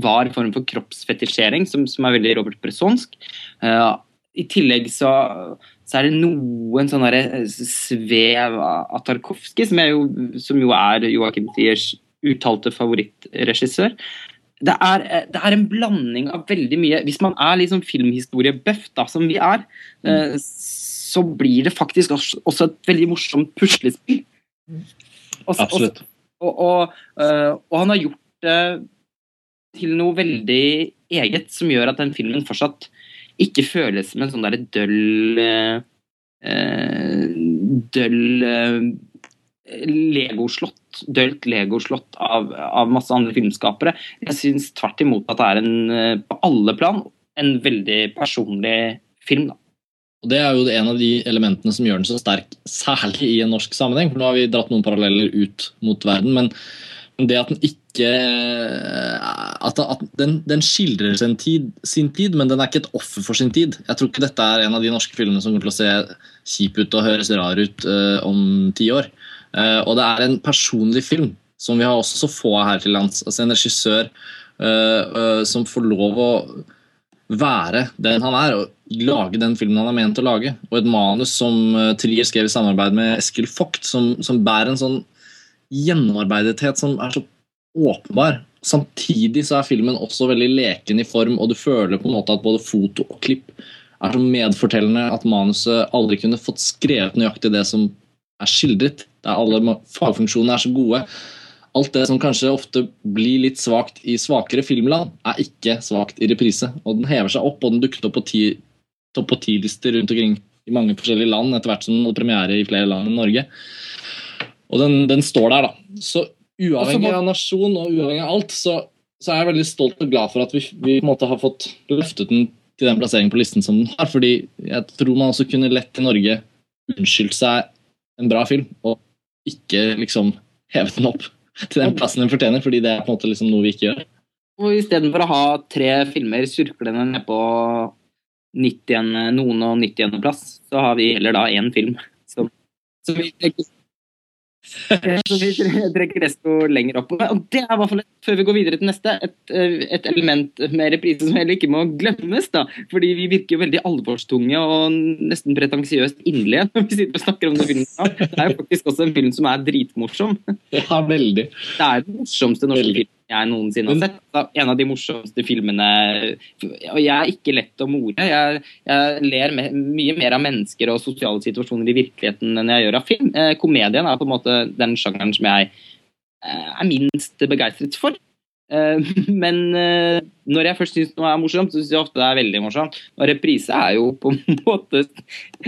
Speaker 4: var form for kroppsfetisjering, som, som er veldig Robert Bressonsk. Eh, I tillegg så, så er det noen sånne der svev av Tarkovskij, som, jo- som jo er Joachim Tiers uttalte favorittregissør. Det er, det er en blanding av veldig mye Hvis man er liksom filmhistoriebuff, som vi er, eh, så blir det faktisk også, et veldig morsomt puslespill. Også,
Speaker 3: Absolutt.
Speaker 4: og, og, øh, og han har gjort det til noe veldig eget, som gjør at den filmen fortsatt ikke føles som en sånn derre døll øh, Døll øh, legoslott. Dølt legoslott av, av masse andre filmskapere. Jeg syns tvert imot at det er en, på alle plan en veldig personlig film. da.
Speaker 3: Og Det er jo en av de elementene som gjør den så sterk, særlig i en norsk sammenheng. for Nå har vi dratt noen paralleller ut mot verden, men det at den ikke At, at den, den skildrer sin tid, sin tid, men den er ikke et offer for sin tid. Jeg tror ikke dette er en av de norske filmene som kommer til å se kjip ut og høres rar ut uh, om ti år. Uh, og det er en personlig film, som vi har også så få av her til lands. Altså En regissør uh, eh, som får lov å være den han er, og lage den filmen han er ment å lage. Og et manus som eh, Trier skrev i samarbeid med Eskil Vogt, som, som bærer en sånn gjennomarbeidethet som er så åpenbar. Samtidig så er filmen også veldig leken i form, og du føler på en måte at både foto og klipp er så medfortellende at manuset aldri kunne fått skrevet nøyaktig det som er skildret. Der alle fagfunksjonene er så gode. Alt det som kanskje ofte blir litt svakt i svakere filmland, er ikke svakt i reprise. Og den hever seg opp, og den dukket opp på ti- topp på ti-lister rundt omkring i mange forskjellige land etter hvert som den hadde premiere i flere land enn Norge. Og den, den står der, da. Så uavhengig
Speaker 4: Og så må-
Speaker 3: av nasjon og uavhengig av alt, så, så er jeg veldig stolt og glad for at vi, vi på en måte har fått løftet den til den plasseringen på listen som den har. fordi jeg tror man også kunne lett i Norge unnskyldt seg en bra film, og ikke liksom hevet den opp til den plassen den fortjener, fordi det er på en måte liksom noe vi ikke gjør.
Speaker 4: Og istedenfor å ha tre filmer surklende ned på 90, noen og 90. plass, så har vi heller da én film som, som vi trekker som vi trekker desto lenger opp. Og det er i hvert fall, før vi går videre til neste, et, et element med reprise som heller ikke må glemmes. da, fordi vi virker jo veldig alvorstunge og nesten pretensiøst inderlige når vi sitter og snakker om den filmen. Det er jo faktisk også en film som er dritmorsom.
Speaker 3: Ja, veldig.
Speaker 4: Det er den morsomste norske filmen jeg noensinne har sett. En av de morsomste filmene Og jeg er ikke lett å more. Jeg, jeg ler me mye mer av mennesker og sosiale situasjoner i virkeligheten enn jeg gjør av film. Eh, komedien er på en måte den sjangeren som jeg eh, er minst begeistret for. Eh, men eh, når jeg først syns noe er morsomt, så syns jeg ofte det er veldig morsomt. Og reprise er jo på en måte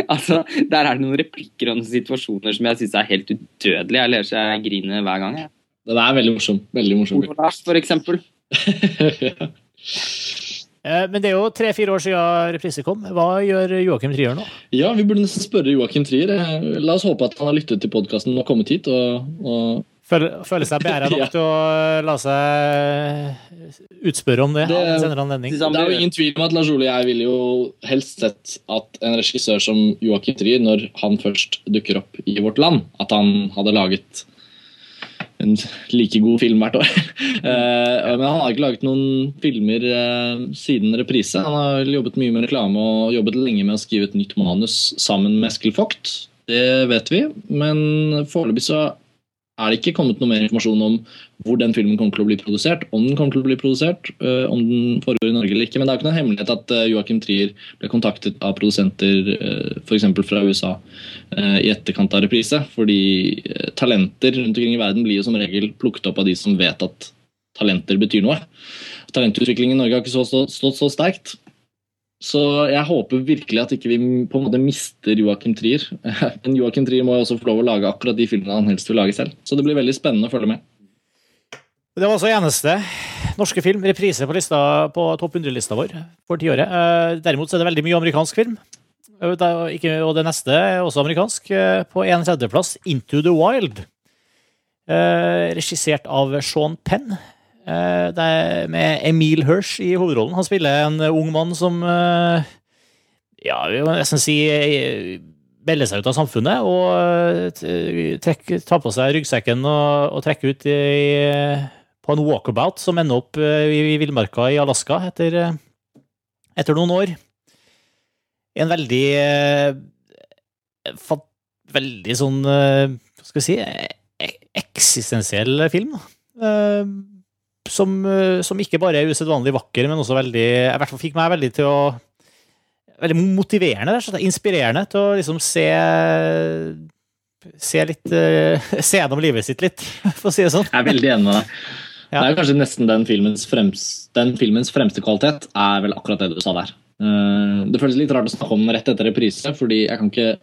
Speaker 4: Altså, Der er det noen replikker og noen situasjoner som jeg syns er helt udødelige. Jeg ler så jeg griner hver gang. jeg.
Speaker 3: Den er veldig morsom. Veldig morsom.
Speaker 4: For eksempel.
Speaker 1: ja. Men det er jo tre-fire år siden reprise kom. Hva gjør Joakim Trier nå?
Speaker 3: ja, vi burde nesten spørre Joakim Trier. Eh, La oss håpe at han har lyttet til podkasten og kommet hit. og, og
Speaker 1: Føler, føler seg beæra nok
Speaker 3: Ja.
Speaker 1: til å la seg utspørre om det?
Speaker 3: Det- Det er jo ingen tvil om at Lars Ole og jeg ville jo helst sett at en regissør som Joakim Trier, når han først dukker opp i vårt land, at han hadde laget en like god film hvert år. Eh, Men han har ikke laget noen filmer eh, siden reprise. Han har jobbet mye med reklame og jobbet lenge med å skrive et nytt manus sammen med Eskil Vogt. Det vet vi, men foreløpig så er det ikke kommet noe mer informasjon om hvor den filmen kommer til å bli produsert, om den kommer til å bli produsert, øh, om den foregår i Norge eller ikke. Men det er jo ikke noen hemmelighet at øh, Joachim Trier ble kontaktet av produsenter øh, f.eks. fra USA i etterkant av reprise. Fordi talenter rundt omkring i verden blir jo som regel plukket opp av de som vet at talenter betyr noe. Talentutviklingen i Norge har ikke så, så, stått så sterkt. Så jeg håper virkelig at ikke vi på en måte mister Joachim Trier. Men Joachim Trier må jo også få lov å lage akkurat de filmene han helst vil lage selv. Så det blir veldig spennende å følge med.
Speaker 1: Det var altså eneste norske film, reprise på, lista, på topp 100-lista vår for tiåret. Eh, Derimot så er det veldig mye amerikansk film. Eh, Og det neste er også amerikansk. eh, På en tredjeplass, Into the Wild. Regissert av Sean Penn. Eh, Det er med Emil Hirsch i hovedrollen. Han spiller en ung mann som eh, Ja, vi må nesten si eh, melder seg ut av samfunnet og eh, trekk, tar på seg ryggsekken og, og trekker ut i, på en walkabout som ender opp i, i villmarka i Alaska etter, etter noen år. En veldig Veldig sånn Hva skal vi si eh, Eksistensiell film. da. Som, eh, som ikke bare er usedvanlig vakker, men også veldig I hvert fall fikk meg veldig til å Veldig motiverende, rett og slett. Inspirerende til å liksom se Se litt eh, Se gjennom livet sitt litt, for å si det sånn.
Speaker 3: Jeg er veldig enig med deg.
Speaker 1: Ja.
Speaker 3: Det er kanskje nesten den filmens, frems, den filmens fremste kvalitet er vel akkurat det du sa der. Eh, Det føles litt rart å snakke om rett etter reprise, fordi jeg kan ikke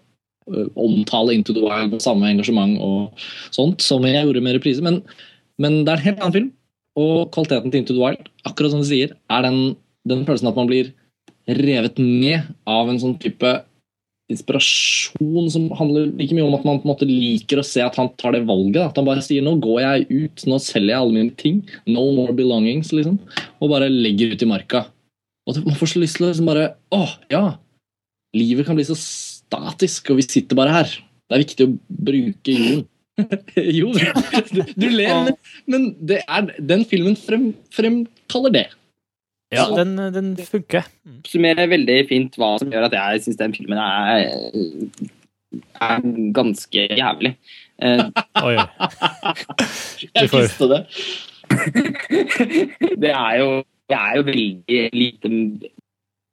Speaker 3: omtale Into the Wild med samme engasjement og sånt som jeg gjorde med reprise, men, men det er en helt annen film. Og kvaliteten til Into the Wild, akkurat som du sier, er den, den følelsen at man blir revet med av en sånn type inspirasjon som handler like mye om at man på en måte liker å se at han tar det valget. At han bare sier 'nå går jeg ut, nå selger jeg alle mine ting'. No more belongings, liksom. Og bare legger ut i marka. Og man får så lyst til å liksom bare Å, ja! Livet kan bli så statisk, og vi sitter bare her. Det er viktig å bruke jorden. jo, du, du ler, men, men det er, den filmen frem, fremkaller det.
Speaker 1: Ja, den, den funker.
Speaker 4: Summerer veldig fint hva som gjør at jeg syns den filmen er, er ganske jævlig. Eh,
Speaker 1: Oi.
Speaker 3: Jeg visste det.
Speaker 4: det er jo, det er jo veldig lite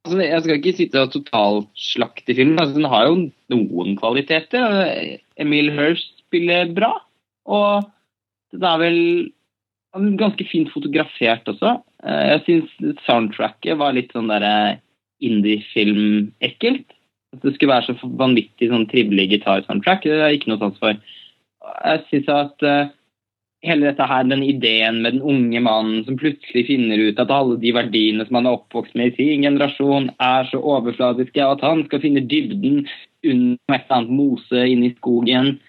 Speaker 4: altså, Jeg skal ikke sitte og totalslakte filmen. Altså, den har jo noen kvaliteter. Emil Hirsch spiller bra. Og det er vel ganske fint fotografert også. Eh, Jeg syns soundtracket var litt sånn derre indie-film-ekkelt. At det skulle være så vanvittig sånn trivelig gitarsoundtrack. Det er ikke noe sans for. Jeg syns at eh, hele dette her, den ideen med den unge mannen som plutselig finner ut at alle de verdiene som han er oppvokst med i sin generasjon, er så overfladiske, og at han skal finne dybden under et eller annet mose inne i skogen eh,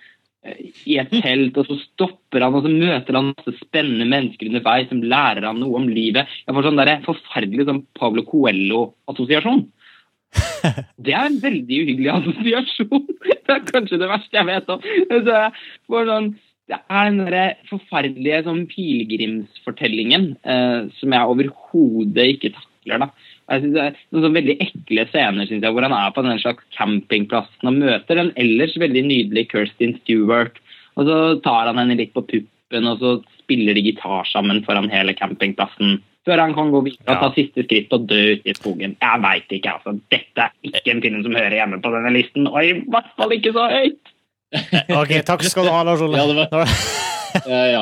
Speaker 4: i et telt, og så stopper han, og så møter han masse spennende mennesker underveis som lærer han noe om livet. Jeg får sånn der forferdelig sånn Pablo Coelho-assosiasjon. Det er en veldig uhyggelig assosiasjon. Det er kanskje det verste jeg vet om. Så jeg får sånn, det er den der forferdelige sånn pilegrimsfortellingen eh, som jeg overhodet ikke takler. da. Jeg synes det er noen sånn veldig ekle scener synes jeg, hvor han er på den slags campingplassen og møter den ellers veldig nydelige Kirstin Stewart. Og så tar han henne litt på puppen, og så spiller de gitar sammen foran hele campingplassen. Før han kan gå videre og ta siste skritt og dø ute i skogen. Jeg veit ikke, altså. Dette er ikke en film som hører hjemme på denne listen, og i hvert fall ikke så høyt.
Speaker 1: OK, takk skal du ha, Lars Ole.
Speaker 3: Ja, det var- Ja, ja.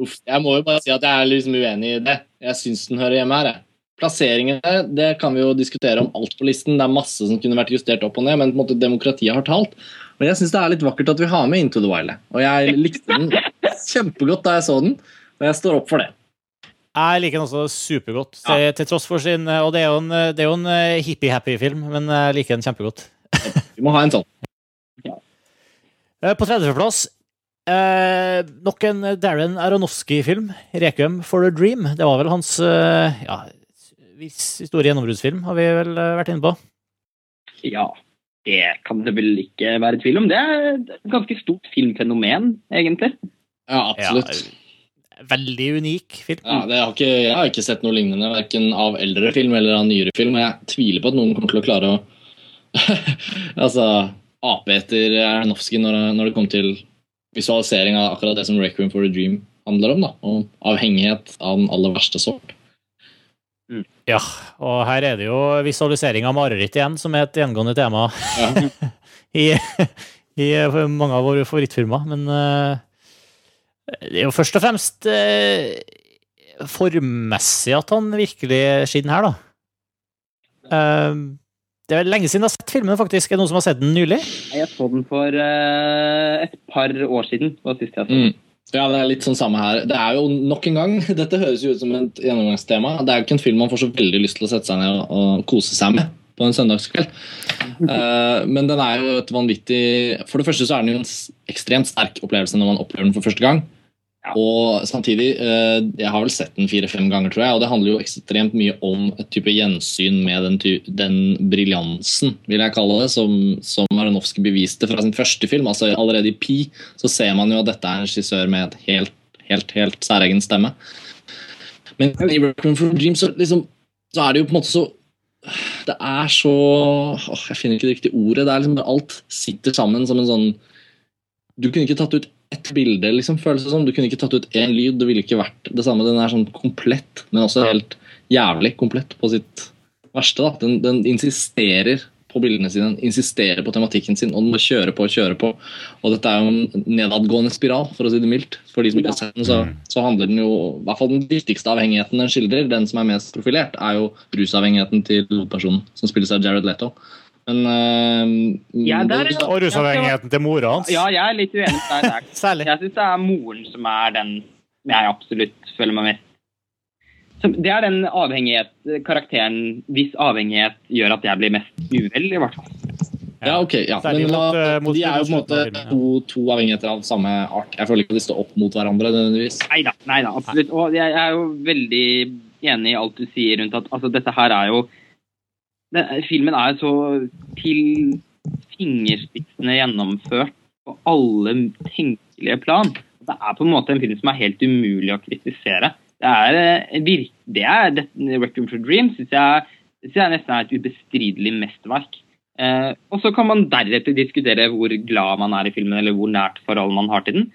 Speaker 3: Uff, jeg må jo bare si at jeg er liksom uenig i det. Jeg syns den hører hjemme her. jeg. Plasseringene det kan vi jo diskutere om alt på listen. Det er masse som kunne vært justert opp og ned, men på en måte demokratiet har talt. Og jeg syns det er litt vakkert at vi har med Into the Wild. Og jeg likte den kjempegodt da jeg så den, og jeg står opp for det.
Speaker 1: Jeg liker den også supergodt, til, til tross for sin Og det er jo en, det er jo en eh, hippie-happy film, men jeg liker den kjempegodt.
Speaker 3: Vi må ha en sånn.
Speaker 1: Ja. På tredjeplass eh, nok en Darren Aronofsky-film, 'Requiem for a Dream'. Det var vel hans eh, ja, viss store gjennombruddsfilm, har vi vel eh, vært inne på.
Speaker 4: Ja, det kan det vel ikke være tvil om. Det er et ganske stort filmfenomen, egentlig.
Speaker 3: Ja, absolutt.
Speaker 1: Veldig unik film.
Speaker 3: Ja, det har ikke, jeg har ikke sett noe lignende, verken av eldre film eller av nyere film. Jeg tviler på at noen kommer til å klare å altså, ape etter Aronofsky når, når det kommer til visualisering av akkurat det som Requiem for a Dream handler om. da, Og avhengighet av den aller verste sort.
Speaker 1: Ja, og her er det jo visualisering av mareritt igjen, som er et gjengående tema
Speaker 3: Ja.
Speaker 1: i, i mange av våre favorittfilmer. Men uh, det er jo først og fremst uh, formmessig at han virkelig skinner her, da. Uh, det er lenge siden jeg har sett filmen, faktisk. Er det noen som har sett den nylig?
Speaker 4: Jeg så den for et par år siden. var sist jeg så den.
Speaker 3: Mm. Ja, det er litt sånn samme her. Det er jo nok en gang, Dette høres jo ut som et gjennomgangstema. Det er jo ikke en film man får så veldig lyst til å sette seg ned og, kose seg med på en søndagskveld. Uh, men den er jo et vanvittig For det første så er den jo en ekstremt sterk opplevelse når man opplever den for første gang. Og samtidig, eh, jeg har vel sett den fire-fem ganger, tror jeg, og det handler jo ekstremt mye om et type gjensyn med den, den briljansen, vil jeg kalle det, som, som Aronofsky beviste fra sin første film. altså Allerede i Pi så ser man jo at dette er en regissør med et helt, helt, helt særegen stemme. Men i Requiem for Dream så, liksom, så er det jo på en måte så Det er så åh, Jeg finner ikke det riktige ordet. det er liksom Alt sitter sammen som en sånn Du kunne ikke tatt ut ett bilde, liksom, føles det som. Du kunne ikke tatt ut én lyd. Det ville ikke vært det samme. Den er sånn komplett, men også helt jævlig komplett på sitt verste. da. Den, den insisterer på bildene sine, den insisterer på tematikken sin, og den må kjøre på og kjøre på. Og dette er jo en nedadgående spiral, for å si det mildt. For de som ikke har sett den, så, så handler den jo i hvert fall Den viktigste avhengigheten den skildrer, den som er mest profilert, er jo rusavhengigheten til hovedpersonen, som spilles av Jared Leto. Men uh,
Speaker 4: Ja, der er-
Speaker 3: det-
Speaker 1: Og rusavhengigheten til mora hans.
Speaker 4: Ja, jeg er litt uenig med deg der.
Speaker 1: Særlig.
Speaker 4: Jeg syns det er moren som er den jeg absolutt føler meg mest som, Det er den avhengighet, karakteren hvis avhengighet gjør at jeg blir mest uvel, i hvert fall.
Speaker 3: Ja, ok. Ja. Men la,
Speaker 1: mot, eh, mot
Speaker 3: de er jo på en måte to, to avhengigheter av samme art. Jeg føler ikke at de står opp mot hverandre nødvendigvis.
Speaker 4: Nei da, absolutt. Og jeg er jo veldig enig i alt du sier rundt at altså, dette her er jo den, Filmen er så til fingerspissene gjennomført på alle tenkelige plan. Det er på en måte en film som er helt umulig å kritisere. Det er, eh, det er det, Requiem for Dream syns jeg, synes jeg nesten er et ubestridelig mesterverk. Eh, og så kan man deretter diskutere hvor glad man er i filmen, eller hvor nært forhold man har til den.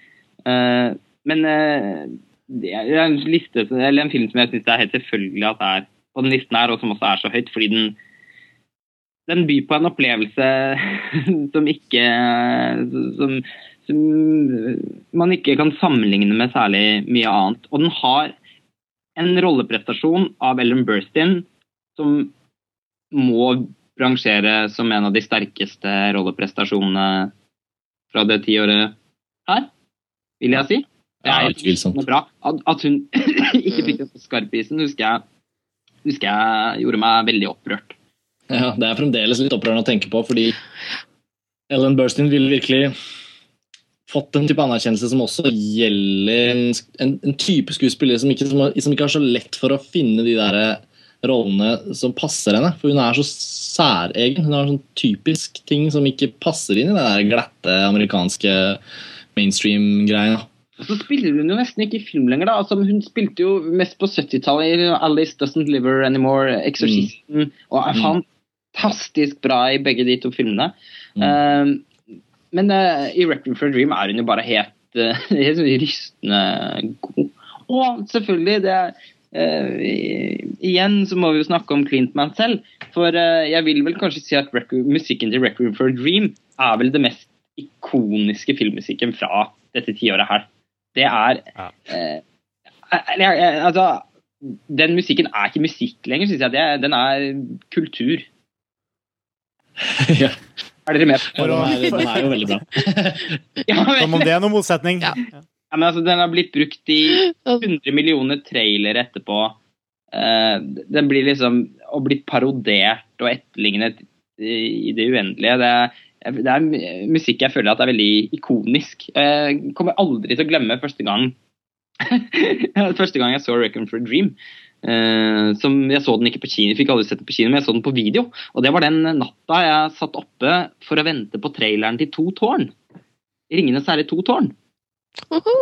Speaker 4: Eh, men eh, det er en, liste, en film som jeg syns det er helt selvfølgelig at det er på den listen her, og som også er så høyt, fordi den den byr på en opplevelse som ikke som, som man ikke kan sammenligne med særlig mye annet. Og den har en rolleprestasjon av Ellen Burstyn som må rangere som en av de sterkeste rolleprestasjonene fra det tiåret her, vil jeg si. Det er
Speaker 3: utvilsomt.
Speaker 4: bra. At, at hun ikke fikk den Oscar-prisen, husker jeg, husker jeg gjorde meg veldig opprørt.
Speaker 3: Ja, Det er fremdeles litt opprørende å tenke på, fordi Ellen Burstyn ville virkelig fått en type anerkjennelse som også gjelder en, en, type skuespiller som ikke, som, som ikke har så lett for å finne de der rollene som passer henne. For hun er så særegen. Hun har sånn typisk ting som ikke passer inn i det der glatte amerikanske mainstream-greia.
Speaker 4: Og så spiller hun jo nesten ikke i film lenger. da. Altså, hun spilte jo mest på 70-tallet i Alice Doesn't Live Her Anymore, Exorcisten, og jeg
Speaker 3: Mm.
Speaker 4: Fantastisk bra i begge de to filmene.
Speaker 3: Mm.
Speaker 4: Uh, men uh, i Requiem for a Dream er hun jo bare helt uh, helt rystende god. Og selvfølgelig, det er eh, Igjen så må vi jo snakke om Clint Mansell. For jeg vil vel kanskje si at record, musikken til 'Requiem for a Dream' er vel det mest ikoniske filmmusikken fra dette tiåret her. Det er
Speaker 1: Ja.
Speaker 4: Altså, den musikken er ikke musikk lenger, syns jeg. Det, er- den er kultur.
Speaker 3: ja,
Speaker 4: Er dere med?
Speaker 1: For å-
Speaker 3: den, er, jo veldig bra.
Speaker 4: Ja, men,
Speaker 1: Som om det er noen motsetning.
Speaker 2: Ja.
Speaker 4: ja, men altså, den har blitt brukt i 100 millioner trailere etterpå. Uh, den blir liksom og blitt parodert og etterlignet i, i det uendelige. Det, er- det er musikk jeg føler at er veldig ikonisk. Jeg kommer aldri til å glemme første gang Første gang jeg så 'Reckon for a Dream'. Eh, som Jeg så den ikke på kino, jeg fikk aldri sett den på kino, men jeg så den på video. Og det var den natta jeg satt oppe for å vente på traileren til To tårn. 'Ringenes herre to tårn'.
Speaker 2: Uhu.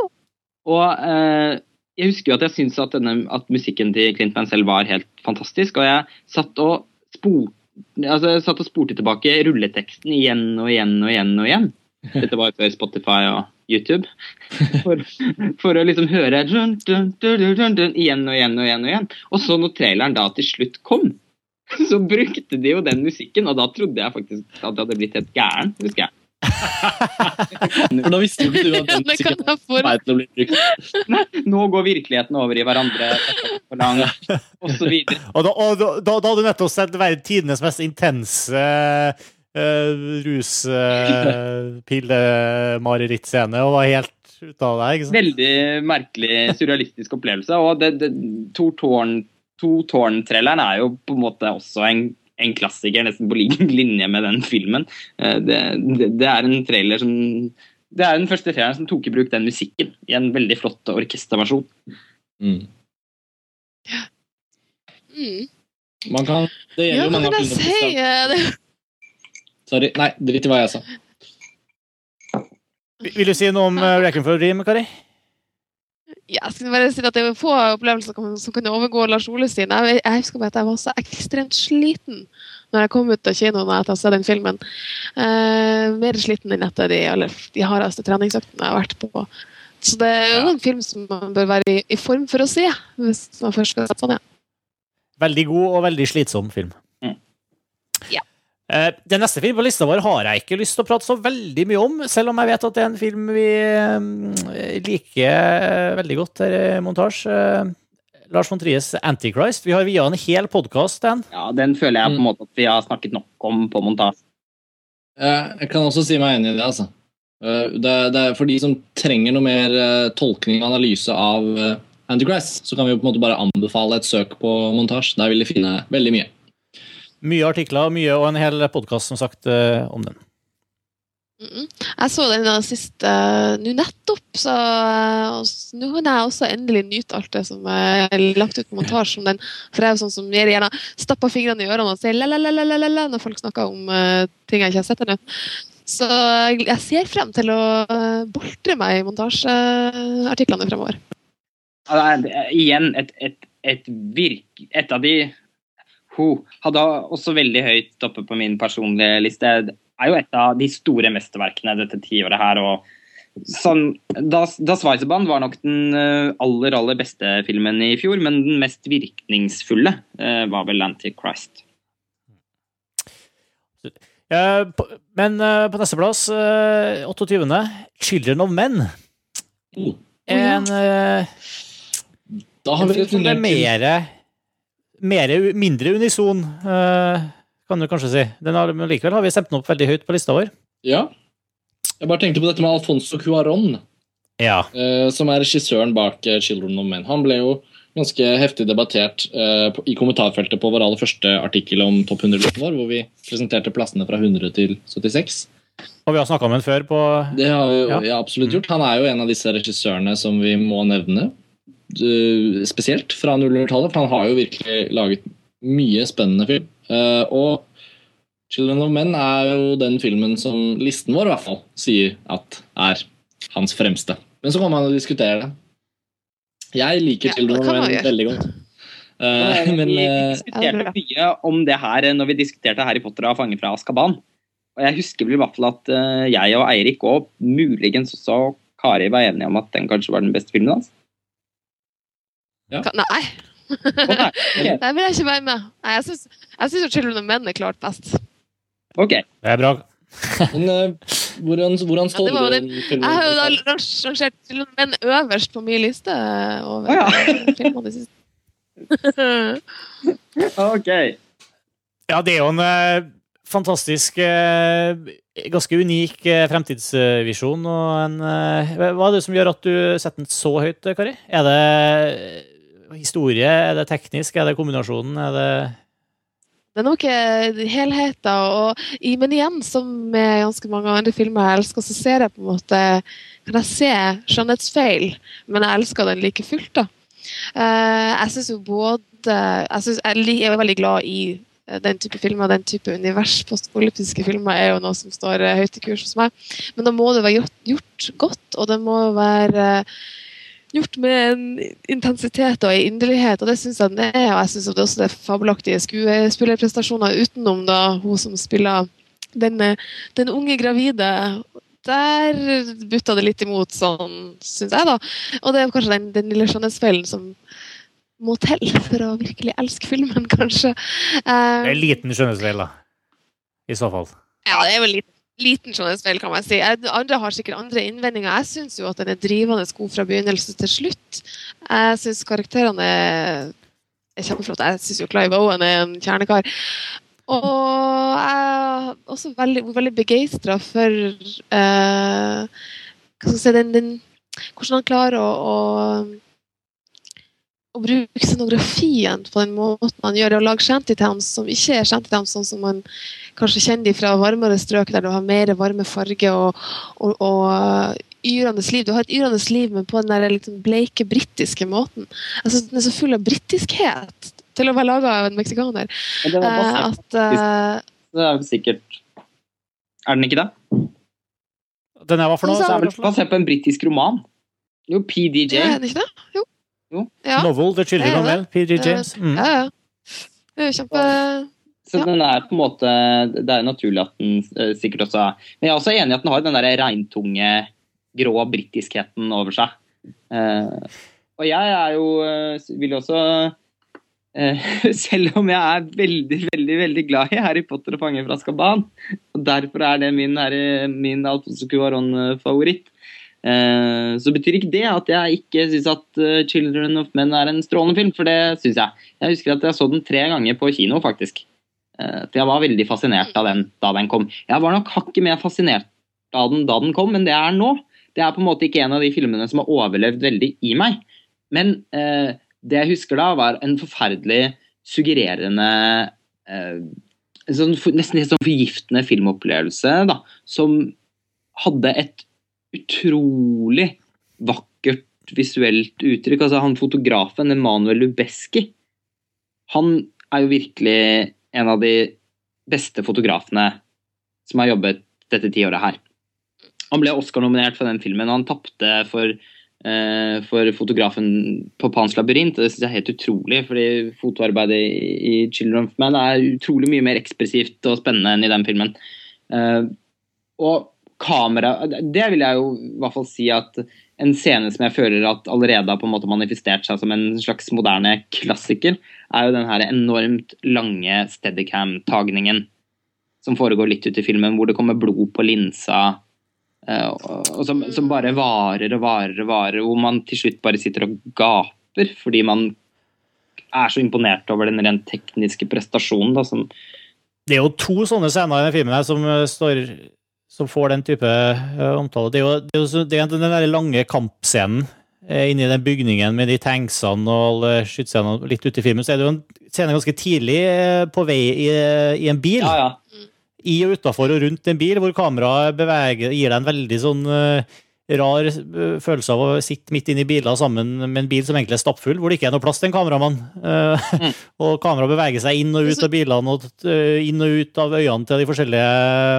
Speaker 4: Og eh, jeg husker jo at jeg syntes at, denne, at musikken til Clint Mansell var helt fantastisk, og jeg satt og, spor, altså jeg satt og spurte tilbake rulleteksten igjen og igjen og igjen og igjen. Dette var jo før Spotify og YouTube. For, for å liksom høre dun, dun, dun, dun, dun, dun, igjen og igjen og igjen. Og igjen. Og så når traileren da til slutt kom, så brukte de jo den musikken, og da trodde jeg faktisk at det hadde blitt helt gæren, husker jeg.
Speaker 3: For da visste ikke du at den musikken var til å bli brukt.
Speaker 4: Nå går virkeligheten over i hverandre, er for langt, og så videre.
Speaker 1: Og da, og da, da, da hadde du nettopp sett tidenes mest intense uh, ruspillemareritt-scene og var helt ute av deg.
Speaker 4: Veldig merkelig, surrealistisk opplevelse. Og det, det, To tårn To tårn-traileren er jo på en måte også en, en klassiker, nesten på lik linje med den filmen. Uh, Det, det, det er en trailer som Det er den første traileren som tok i bruk den musikken i en veldig flott orkesterversjon.
Speaker 3: Mm.
Speaker 2: Mm.
Speaker 3: Man kan, det gjelder
Speaker 2: Ja,
Speaker 3: jo
Speaker 2: hva
Speaker 3: mange
Speaker 2: kan
Speaker 3: av
Speaker 2: jeg si?
Speaker 3: filmene.
Speaker 2: Eh, det-
Speaker 3: Sorry. Nei, drit i hva jeg sa.
Speaker 1: Vil du si noe om uh, Reckon for a Dream, Kari?
Speaker 2: Ja, jeg skulle bare si at det er få opplevelser som kunne som kan overgå Lars Ole sin. Jeg, jeg husker bare at jeg var så ekstremt sliten når jeg kom ut av kinoen etter å ha sett den filmen. Eh, mer sliten enn etter de, aller, de hardeste treningsøktene jeg har vært på. Så det er jo
Speaker 3: Ja.
Speaker 2: en film som man bør være i, i form for å se, hvis man først skal sette seg ned.
Speaker 1: Veldig god og veldig slitsom film. Eh, Den neste filmen på lista vår har jeg ikke lyst til å prate så veldig mye om, selv om jeg vet at det er en film vi eh, liker eh, veldig godt her i montasje. Lars von Tries 'Antichrist'. Vi har via en hel podkast den.
Speaker 4: Ja, Den føler jeg på en
Speaker 3: Mm.
Speaker 4: måte at vi har snakket nok om på montasje.
Speaker 3: Eh, Jeg kan også si meg enig i det. altså. Eh, Det, det er For de som trenger noe mer tolkning og analyse av Antichrist, så kan vi jo på en måte bare anbefale et søk på montasje. Der vil de finne veldig mye.
Speaker 1: Mye artikler mye, og en hel podkast, som sagt, eh, om den.
Speaker 2: Mm. Jeg så den da sist uh, nå nettopp, så uh, nå kan jeg også endelig nyte alt det som er lagt ut på montasje om den. For jeg er jo sånn som gir gjerne stapper fingrene i ørene og sier la-la-la-la-la når folk snakker om uh, ting jeg ikke har sett ennå. Så jeg ser frem til å boltre meg i montasjeartiklene fremover.
Speaker 4: Ja, det er, igjen et, et, et virk... Et av de Ho hadde også veldig høyt oppe på min personlige liste. Det er jo et av de store mesterverkene dette tiåret her. og sånn, da, da Sveiseband var nok den eh, aller aller beste filmen i fjor, men den mest virkningsfulle eh, var vel 'Antichrist'.
Speaker 1: Eh, på- Men eh, på nesteplass, uh, 28., 'Children of Men'.
Speaker 3: Oh,
Speaker 1: En, eh,
Speaker 3: Da har vi
Speaker 1: er
Speaker 3: returnert til
Speaker 1: mere, Mindre unison, eh, kan du kanskje si. Den har, men likevel har vi stemt den opp veldig høyt på lista vår.
Speaker 3: Ja. Jeg bare tenkte på dette med Alfonso Cuaron,
Speaker 1: Ja.
Speaker 3: eh, som er regissøren bak eh, 'Children of Men'. Han ble jo ganske heftig debattert i kommentarfeltet på vår aller første artikkel om topp 100-listen vår, hvor vi presenterte plassene fra 100 til 76.
Speaker 1: Og vi har snakka om den før på
Speaker 3: Det har vi jo
Speaker 1: ja,
Speaker 3: absolutt gjort. Han er jo en av disse regissørene som vi må nevne. Eh, Spesielt fra 00-tallet, for han har jo virkelig laget mye spennende film. Eh, Og 'Children of Men' er jo den filmen som listen vår i hvert fall sier at er hans fremste. Men så kan man jo diskutere det. Jeg liker
Speaker 2: Ja,
Speaker 3: 'Children of Men' veldig godt. Uh, Men
Speaker 4: vi diskuterte mye om det her når vi diskuterte Harry Potter og Fange fra Azkaban. Og jeg husker vel i hvert fall at jeg og Eirik og muligens også Kari var enig om at den kanskje var den beste filmen hans?
Speaker 2: Ka- Nei.
Speaker 4: Å, nei. Ok.
Speaker 2: Der vil jeg ikke være med. Nei, jeg syns, jeg syns jo 'Children of Men' er klart best.
Speaker 4: ok.
Speaker 1: Det er bra.
Speaker 3: Men uh, hvordan, hvordan står
Speaker 2: Ja, det? Jeg har jo da rang- rangert 'Children of Men' øverst på min liste over
Speaker 4: Å, ja.
Speaker 2: filmene siste.
Speaker 4: Ok.
Speaker 1: Ja, det er jo en eh, fantastisk eh, Ganske unik eh, fremtidsvisjon. Og en, eh, hva er det som gjør at du setter den så høyt, Kari? Er det eh, historie? Er det teknisk? Er det kombinasjonen? Er det
Speaker 2: Det er nok eh, helheten. Og, men igjen, som med ganske mange andre filmer jeg elsker, så ser jeg på en måte Kan jeg se skjønnhetsfeil, men jeg elsker den like fullt. da. Eh, jeg syns jo både jeg, synes, jeg, er veldig glad i eh, den type filmer, den type univers. Postpolitiske filmer er jo noe som står høyt i kurs hos meg. Men da må det være gjort, gjort godt, og det må være gjort med en intensitet og en inderlighet, og det syns jeg den er. Og jeg syns det også er fabelaktige skuespillerprestasjoner utenom da hun som spiller den, eh, den unge gravide. Der butta det litt imot, sånn syns jeg, da. Og det er kanskje den, den lille skjønnhetsfellen som må til for å virkelig elske filmen, kanskje.
Speaker 1: Det er
Speaker 2: Eh,
Speaker 1: en liten skjønnhetsfeil, da. I så fall.
Speaker 2: ja, det er vel en liten, journalistfeil, kan man si. Andre har sikkert andre innvendinger. Jeg syns jo at den er drivende god fra begynnelse til slutt. Jeg syns karakterene er, kjempeflotte. Jeg syns jo Clive Owen er en kjernekar. Og jeg er også veldig, veldig begeistra for eh, hva skal jeg si, den, den, hvordan han klarer å, å, å bruke scenografien på den måten han gjør og lage shantytowns som ikke er shantytowns sånn som man kanskje kjenner fra varmere strøk, der du har mer varme farge og, og, og uh, yrende liv. Du har et yrende liv, men på den der sånn bleike britiske måten. Altså, Den er så full av britiskhet til å være laga av en meksikaner.
Speaker 4: Men den er
Speaker 2: eh, at eh,
Speaker 4: det er jo sikkert Er den ikke det?
Speaker 1: Den er hva for noe?
Speaker 2: Så-
Speaker 4: er vel basert på en britisk roman? Jo, PDJ.
Speaker 2: ja, Er den ikke det? Jo.
Speaker 4: Jo.
Speaker 2: Ja,
Speaker 1: Novel, The Children
Speaker 2: Det er
Speaker 1: of Men, PJ James. Mm.
Speaker 2: ja, ja. Det er kjempe
Speaker 4: Så
Speaker 2: Ja.
Speaker 4: den er på en måte Det er naturlig at den eh, sikkert også er Men jeg er også enig i at den har den der regntunge, grå britiskheten over seg. Eh, og jeg er jo eh, Vil også eh, Selv om jeg er veldig, veldig veldig glad i Harry Potter og Fangen fra Skaban, og derfor er det min, Harry- min Alfonso Cuarón-favoritt, eh, så betyr ikke det at jeg ikke syns at eh, 'Children of Men' er en strålende film, for det syns jeg. Jeg husker at jeg så den tre ganger på kino, faktisk. Eh, For jeg var veldig fascinert av den da den kom. Jeg var nok hakket mer fascinert av den da den kom, enn det er nå. Det er på en måte ikke en av de filmene som har overlevd veldig i meg. Men eh, det jeg husker da, var en forferdelig suggererende en sånn, Nesten helt sånn forgiftende filmopplevelse, da. Som hadde et utrolig vakkert visuelt uttrykk. Altså han fotografen, Emanuel Lubeski, han er jo virkelig en av de beste fotografene som har jobbet dette tiåret her. Han ble Oscar-nominert for den filmen, og han tapte for, eh, for fotografen på Pans labyrint. Det synes jeg er helt utrolig, fordi fotoarbeidet i 'Children of Man' er utrolig mye mer ekspressivt og spennende enn i den filmen. Eh, og kamera Det vil jeg jo i hvert fall si at en scene som jeg føler at allerede har på en måte manifestert seg som en slags moderne klassiker, er jo den her enormt lange steadicam-tagningen som foregår litt ut i filmen, hvor det kommer blod på linsa, eh, og, som, som bare varer og varer og varer, hvor man til slutt bare sitter og gaper fordi man er så imponert over den rent tekniske prestasjonen da, som
Speaker 1: Det er jo to sånne scener i den filmen her som, eh, står, som får den type eh, omtale. Det er jo, det er jo det er den der lange kampscenen eh, inni den bygningen med de tanksene og skytescenene litt ute i filmen. Så er det jo en scene ganske tidlig eh, på vei i, i en bil.
Speaker 4: Ja, ja.
Speaker 1: I og utafor og rundt en bil, hvor kameraet beveger, gir deg en veldig sånn eh, rar eh, følelse av å sitte midt inne i biler sammen med en bil som egentlig er stappfull, hvor det ikke er noe plass til en kameramann. Eh,
Speaker 4: Mm.
Speaker 1: og kameraet beveger seg inn og ut av bilene og eh, inn og ut av øynene til de forskjellige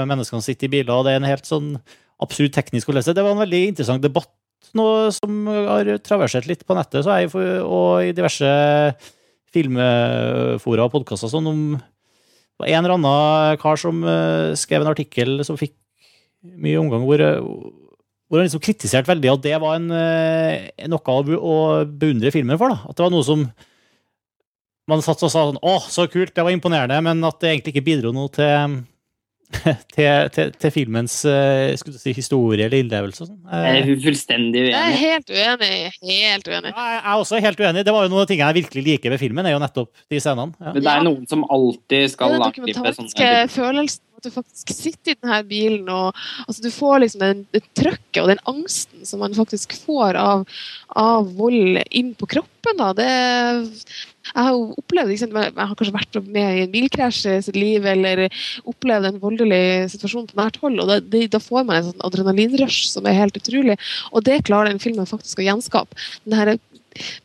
Speaker 1: menneskene som sitter i biler. og Det er en helt sånn absurd teknisk å lese. Det var en veldig interessant debatt nå som har traversert litt på nettet så jeg og i diverse filmfora og podkaster sånn om det var en eller annen kar som skrev en artikkel som fikk mye omgang, hvor, hvor han liksom kritiserte veldig at det var en, eh, noe å, beundre filmen for. da. At det var noe som man satt og sa sånn Å, så kult, det var imponerende, men at det egentlig ikke bidro noe til, til, til, til filmens eh, skulle du si, historie eller innlevelse. Sånn.
Speaker 4: Jeg
Speaker 1: Eh,
Speaker 4: er fullstendig
Speaker 2: Jeg er helt uenig. Helt uenig.
Speaker 1: ja, jeg er også helt uenig. Det var jo noen av tingene jeg virkelig liker ved filmen, er jo nettopp de scenene. Ja.
Speaker 4: Men det er noen som alltid skal ja,
Speaker 2: dokumentariske
Speaker 4: sånne
Speaker 2: følelsen at du faktisk sitter i denne bilen og altså, du får liksom den, det trøkket og den angsten som man faktisk får av, av vold inn på kroppen. Da. Det, jeg har jo opplevd liksom, Jeg har kanskje vært med i en bilkrasj i sitt liv eller opplevd en voldelig situasjon på nært hold. og det, det, Da får man en sånn adrenalinrush som er helt utrolig. Og det klarer den filmen faktisk å gjenskape. Den her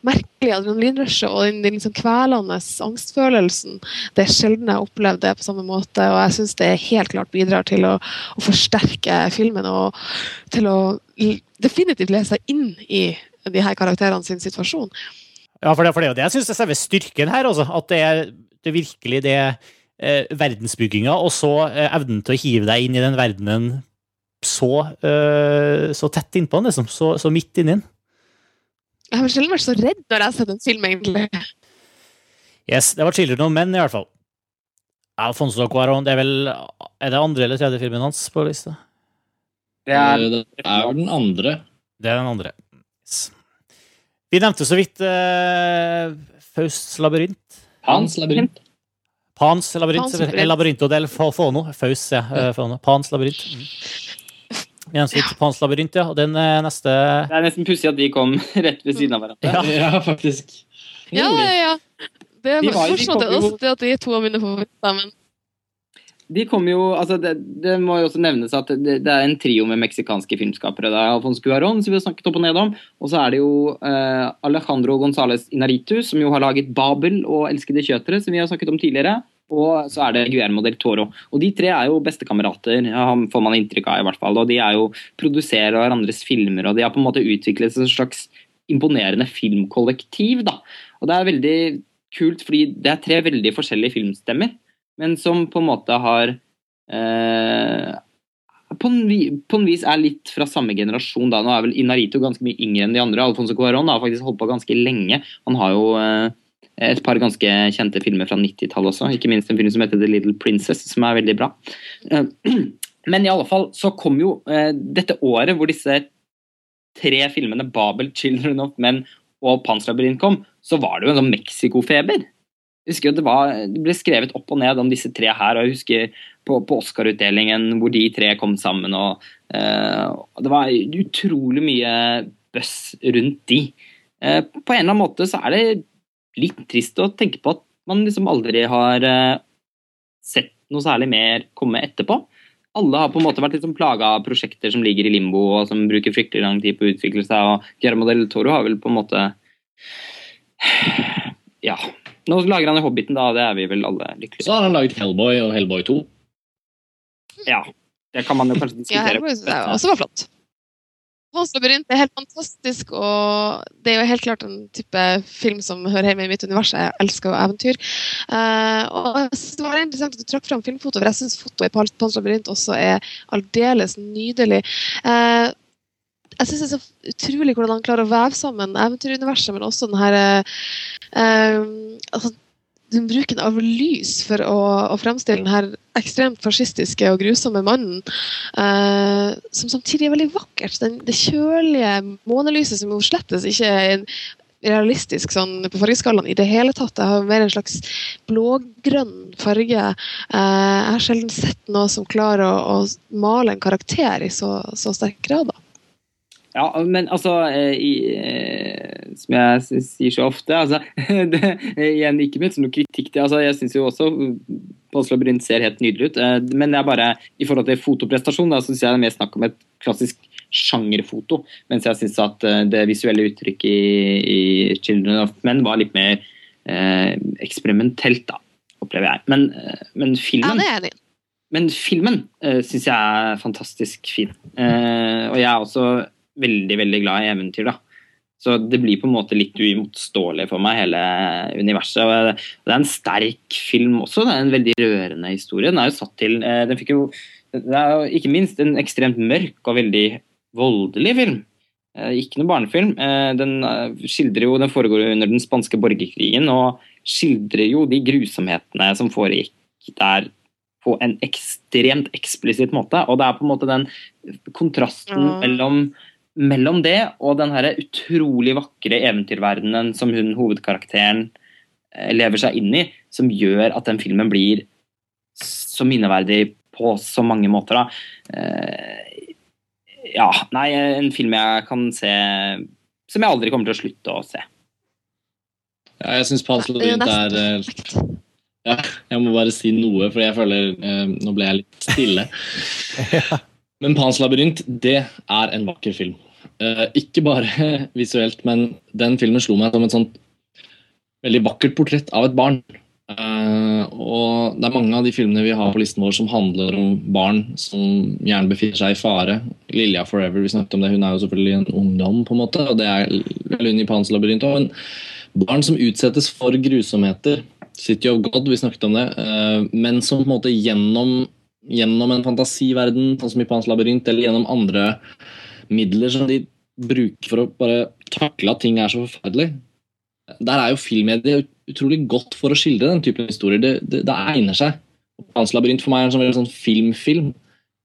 Speaker 2: merkelige adrenalinrushet og den, den liksom kvelende angstfølelsen. Det er sjelden jeg har opplevd det på samme måte, og jeg syns det helt klart bidrar til å, å forsterke filmen og til å definitivt lese inn i de her karakterene sin situasjon.
Speaker 1: Ja, for det, for det det jeg syns er selve styrken her. Også, at det er det virkelig det eh, verdensbygginga, og så eh, evnen til å hive deg inn i den verdenen så, eh, så tett innpå den, liksom. Så, så midt inni den.
Speaker 2: Jeg har sjelden vært så redd når jeg har sett en film, egentlig.
Speaker 1: Yes, det var 'Children of Men', i hvert fall. Alfonso Cuarón, det er vel Er det andre eller tredje filmen hans på lista?
Speaker 4: Det er
Speaker 3: Det er den andre.
Speaker 1: Det er den andre. Yes. Vi nevnte så vidt uh, Fausts labyrint.
Speaker 3: Hans labyrint.
Speaker 1: Pans labyrint.
Speaker 2: Pans
Speaker 1: eller
Speaker 2: labyrint.
Speaker 1: Labyrinto del Fono. Faus, ja. eh, Fono. Pans labyrint. Nevnte labyrint, ja. Og den eh, neste
Speaker 4: Det er nesten pussig at de kom rett ved siden av hverandre.
Speaker 1: Ja.
Speaker 3: Ja, faktisk.
Speaker 2: Ja, ja, ja. Det er
Speaker 4: De var de
Speaker 2: morsomt det
Speaker 4: jo-
Speaker 2: det at de er to av mine favoritter. sammen.
Speaker 4: De kom jo, altså det, det må jo også nevnes at det, det er en trio med meksikanske filmskapere. Det er Alfonso Cuarón, som vi har snakket opp og ned om. Og så er det jo eh, Alejandro González Inaritu, som jo har laget Babel og Elskede kjøtere, som vi har snakket om tidligere. Og så er det Guillermo del Toro. Og de tre er jo bestekamerater, får man inntrykk av i hvert fall. Og de er jo produserer hverandres filmer, og de har på en måte utviklet et slags imponerende filmkollektiv, da. Og det er veldig kult, fordi det er tre veldig forskjellige filmstemmer men som på en måte har eh, på, en, på en vis er litt fra samme generasjon. da, Nå er vel Inarito ganske mye yngre enn de andre. Alfonso Cuarón har faktisk holdt på ganske lenge. Han har jo eh, et par ganske kjente filmer fra 90-tallet også. Ikke minst en film som heter The Little Princess, som er veldig bra. Eh, men i alle fall så kom jo eh, dette året hvor disse tre filmene, Babel, Children of Men og Pans labyrint kom, så var det jo en sånn Mexico-feber. Jeg husker det, det ble skrevet opp og ned om disse tre her, og jeg husker på, på Oscar-utdelingen hvor de tre kom sammen. og uh, Det var utrolig mye buzz rundt de. Uh, på en eller annen måte så er det litt trist å tenke på at man liksom aldri har eh, sett noe særlig mer komme etterpå. Alle har på en måte vært liksom plaga av prosjekter som ligger i limbo og som bruker fryktelig lang tid på å utvikle seg. og Guillermo del Toro har vel på en måte Ja. Nå lager han jo Hobbiten, da, og det er vi vel alle lykkelige
Speaker 3: Så har han laget Hellboy og Hellboy 2.
Speaker 4: Ja, det kan man jo kanskje
Speaker 2: ja,
Speaker 4: diskutere.
Speaker 2: Hellboy synes jeg også var flott. Labyrint er helt fantastisk, og det er jo helt klart en type film som hører hjemme i mitt univers. Jeg elsker jo eventyr. Uh, og det var interessant at du trakk fram filmfoto, for jeg syns fotoet i Pans også er aldeles nydelig. Uh, jeg syns det er så utrolig hvordan han klarer å veve sammen eventyruniverset, men også den her uh, altså, bruken av lys for å, å fremstille den her ekstremt fascistiske og grusomme mannen, eh, som samtidig er veldig vakkert. Den, det kjølige månelyset som jo slettes ikke er realistisk sånn på fargeskalaen i det hele tatt. Det har mer en slags blågrønn farge. Eh, jeg har sjelden sett noe som klarer å, å male en karakter i så, så sterk grad. Da.
Speaker 4: Ja, men altså eh, i, eh, Som jeg sier så ofte altså, det, Igjen, ikke ment som noe kritikk. til altså, jeg syns jo også Pål labyrint ser helt nydelig ut. eh, Men det er bare i forhold til fotoprestasjon da, så syns jeg det er mer snakk om et klassisk sjangerfoto. Mens jeg syns at eh, det visuelle uttrykket i, i 'Children of Men' var litt mer eh, eksperimentelt, da, opplever jeg. Men, men filmen Ja,
Speaker 2: det er det
Speaker 4: men filmen eh, syns jeg er fantastisk fin. Eh, og jeg er også veldig, veldig glad i eventyr, da. Så det blir på en måte litt uimotståelig for meg, hele universet. Og det er en sterk film også. Det er en veldig rørende historie. Den er jo satt til eh, Den fikk jo Det er jo ikke minst en ekstremt mørk og veldig voldelig film. Eh, ikke noe barnefilm. Eh, den skildrer jo, den foregår under den spanske borgerkrigen og skildrer jo de grusomhetene som foregikk der på en ekstremt eksplisitt måte. Og det er på en måte den kontrasten
Speaker 2: Ja.
Speaker 4: Mellom, det og den her utrolig vakre eventyrverdenen som hun hovedkarakteren eh, lever seg inn i, som gjør at den filmen blir så minneverdig på så mange måter. Da. Eh, ja, nei, en film jeg kan se som jeg aldri kommer til å slutte å se.
Speaker 3: Ja, jeg syns Pans
Speaker 2: Det er
Speaker 3: eh. Ja, jeg må bare si noe, for jeg føler eh, Nå ble jeg litt stille. Men Pans labyrint, det er en vakker film. Uh, ikke bare visuelt, men den filmen slo meg som et sånt veldig vakkert portrett av et barn. Uh, og det er mange av de filmene vi har på listen vår som handler om barn som gjerne befinner seg i fare. Lilja Forever, vi snakket om det, hun er jo selvfølgelig en ungdom, på en måte, og det er vel i Pans labyrint òg. Men barn som utsettes for grusomheter. City of God, vi snakket om det. uh, men som på en måte gjennom, gjennom en fantasiverden, sånn som i Pans labyrint, eller gjennom andre midler som de bruker for å bare takle at ting er så forferdelig. Der er jo filmmediet utrolig godt for å skildre den typen historier. Det, det, det egner seg. Pans labyrint for meg er en sånn, sånn filmfilm.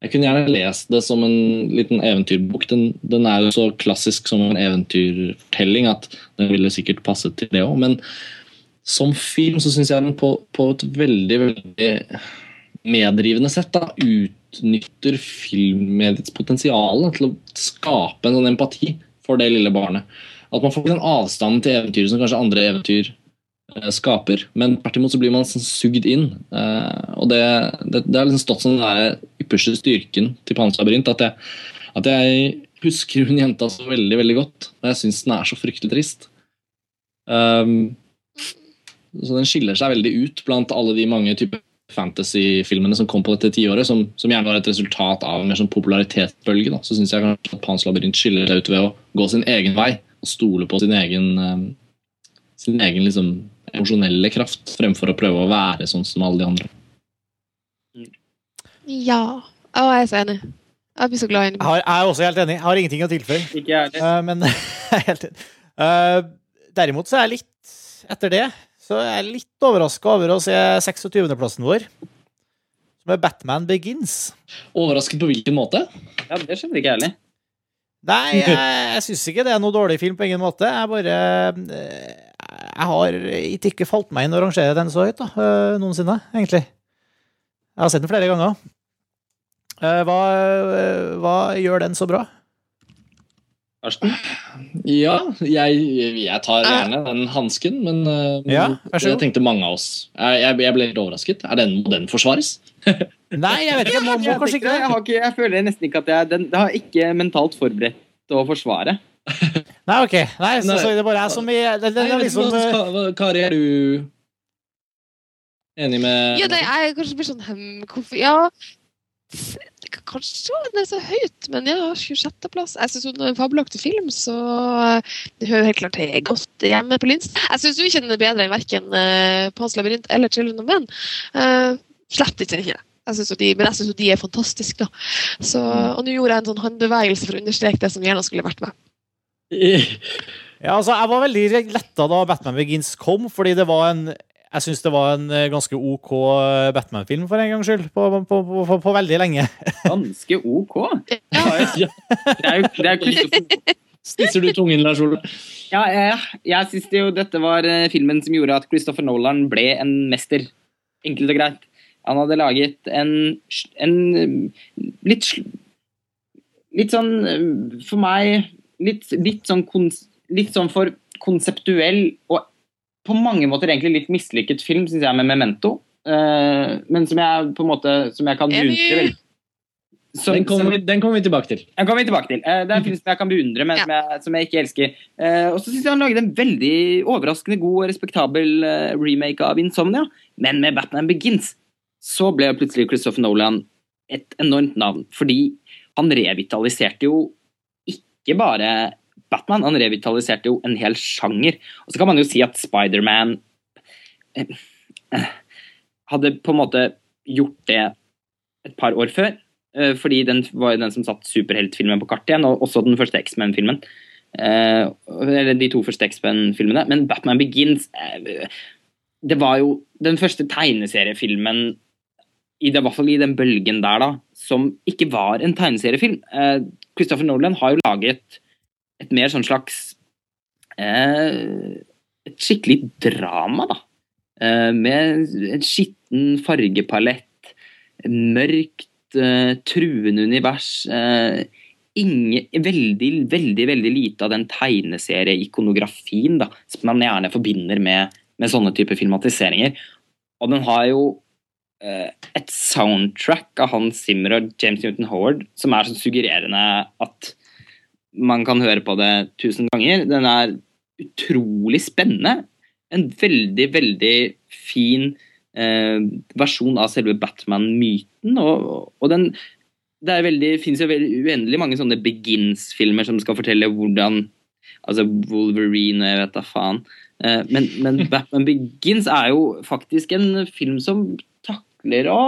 Speaker 3: Jeg kunne gjerne lest det som en liten eventyrbok. Den, den er jo så klassisk som en eventyrfortelling at den ville sikkert passet til det òg. Men som film så syns jeg den på, på et veldig, veldig medrivende sett da, utnytter filmmediets potensial til å skape en sånn empati for det lille barnet. At man får den avstanden til eventyret som kanskje andre eventyr eh, skaper. Men tvert imot så blir man sånn sugd inn. Eh, og det, har liksom stått som den ypperste styrken til Pans labyrint. At jeg, at jeg husker hun jenta så veldig veldig godt. Og jeg syns den er så fryktelig trist. Um, så den skiller seg veldig ut blant alle de mange typer fantasy-filmene som kom på dette tiåret, som, som gjerne var et resultat av en mer sånn popularitetsbølge. Da. Så syns jeg kanskje at Pans labyrint skiller seg ut ved å gå sin egen vei og stole på sin egen, um, sin egen liksom, emosjonelle kraft, fremfor å prøve å være sånn som alle de andre.
Speaker 2: Ja. Å, jeg er så enig. Jeg blir så glad i
Speaker 1: Jeg, jeg er også helt enig. Jeg har ingenting å tilføye.
Speaker 4: Ikke jeg heller.
Speaker 1: Eh, men jeg er helt enig. Uh, derimot så er jeg litt Etter det så jeg er litt overraska over å se 26.-plassen vår, som er Batman Begins.
Speaker 3: Overrasket på hvilken måte?
Speaker 4: Ja, det skjønner ikke jeg heller.
Speaker 1: Nei, jeg, jeg syns ikke det er noe dårlig film på ingen måte. Jeg bare eh, Jeg har ikke falt meg inn å rangere den så høyt, da, eh, noensinne, egentlig. Jeg har sett den flere ganger. Eh, Hva, hva gjør den så bra?
Speaker 4: Karsten?
Speaker 3: Ja, jeg, jeg tar gjerne den hansken, men uh,
Speaker 1: Ja, vær så
Speaker 3: det
Speaker 1: god.
Speaker 3: tenkte mange av oss. Jeg, jeg, jeg ble litt overrasket. Er den, må den forsvares?
Speaker 1: Nei, jeg vet ikke. Må, må
Speaker 4: Jeg,
Speaker 1: kanskje ikke
Speaker 4: jeg,
Speaker 1: det.
Speaker 4: har ikke, jeg føler nesten ikke at jeg den, Det har ikke mentalt forberedt å forsvare.
Speaker 1: Nei, ok. Nei, så, så det bare jeg som er det, det,
Speaker 3: Nei, jeg vet
Speaker 1: liksom eh,
Speaker 3: Kari, er du enig med
Speaker 2: Ja, nei, jeg kanskje blir sånn hm, Hvorfor Ja. Kanskje den er så høyt, men ja, 26.-plass. Jeg syns hun er en fabelaktig film, så det hører helt klart til godt hjemme på Linst. Jeg syns ikke den er bedre enn verken uh, Pans labyrint eller Children of Men. Uh, Slett ikke. Jeg synes de, men jeg syns jo de er fantastiske, da. Så, og nå gjorde jeg en sånn håndbevegelse for å understreke det som gjerne skulle vært med.
Speaker 1: Ja, altså, jeg var veldig letta da Batman Begins kom, fordi det var en jeg syns det var en eh, ganske OK Batman-film, for en gangs skyld. På, på, på, på, på veldig lenge.
Speaker 4: Ganske OK.
Speaker 2: Ja.
Speaker 3: Ja.
Speaker 4: Det er jo, det er jo
Speaker 3: Stisser du tungen, Lars Ole?
Speaker 4: Ja, jeg, jeg syns jo dette var eh, filmen som gjorde at Christopher Nolan ble en mester. Enkelt og greit. Han hadde laget en, en eh, litt Litt sånn eh, for meg Litt, litt sånn kons, Litt sånn for konseptuell og på mange måter egentlig litt mislykket film, syns jeg, med Memento. Uh, men som jeg på en måte Som jeg kan beundre vel. Som-
Speaker 3: Den kommer, vi, den kommer vi tilbake til.
Speaker 4: den kommer vi tilbake til. Uh, Det er en film som jeg kan beundre, men som, jeg, som jeg ikke elsker. Uh, Og så syns jeg han laget en veldig overraskende god og respektabel remake av Insomnia. Men med Batman Begins så ble plutselig Christopher Nolan et enormt navn. Fordi han revitaliserte jo ikke bare Batman, han revitaliserte jo en hel sjanger. Og så kan man jo si at Spiderman eh, eh, hadde på en måte gjort det et par år før. eh, fordi den var jo den som satte superheltfilmen på kartet igjen, og også den første X-Men-filmen. Eh, eller de to første X-Men-filmene. Men Batman Begins Det var jo den første tegneseriefilmen i, i hvert fall i den bølgen der, da, som ikke var en tegneseriefilm. Christopher Nolan har jo laget et mer sånn slags eh, Et skikkelig drama, da. Eh, med en skitten fargepalett, mørkt, eh, truende univers. Eh, Inge, veldig, veldig veldig lite av den tegneserie'ikonografien da, som man gjerne forbinder med, med sånne typer filmatiseringer. Og den har jo eh, et soundtrack av Hans Zimmer og James Newton Howard som er så suggererende at man kan høre på det tusen ganger. Den er utrolig spennende. En veldig, veldig fin eh, versjon av selve Batman-myten. Og, og den det veldig, finnes jo veldig uendelig mange sånne Begins-filmer som skal fortelle hvordan Altså Wolverine jeg vet da faen. Eh, men, men Batman Begins er jo faktisk en film som takler å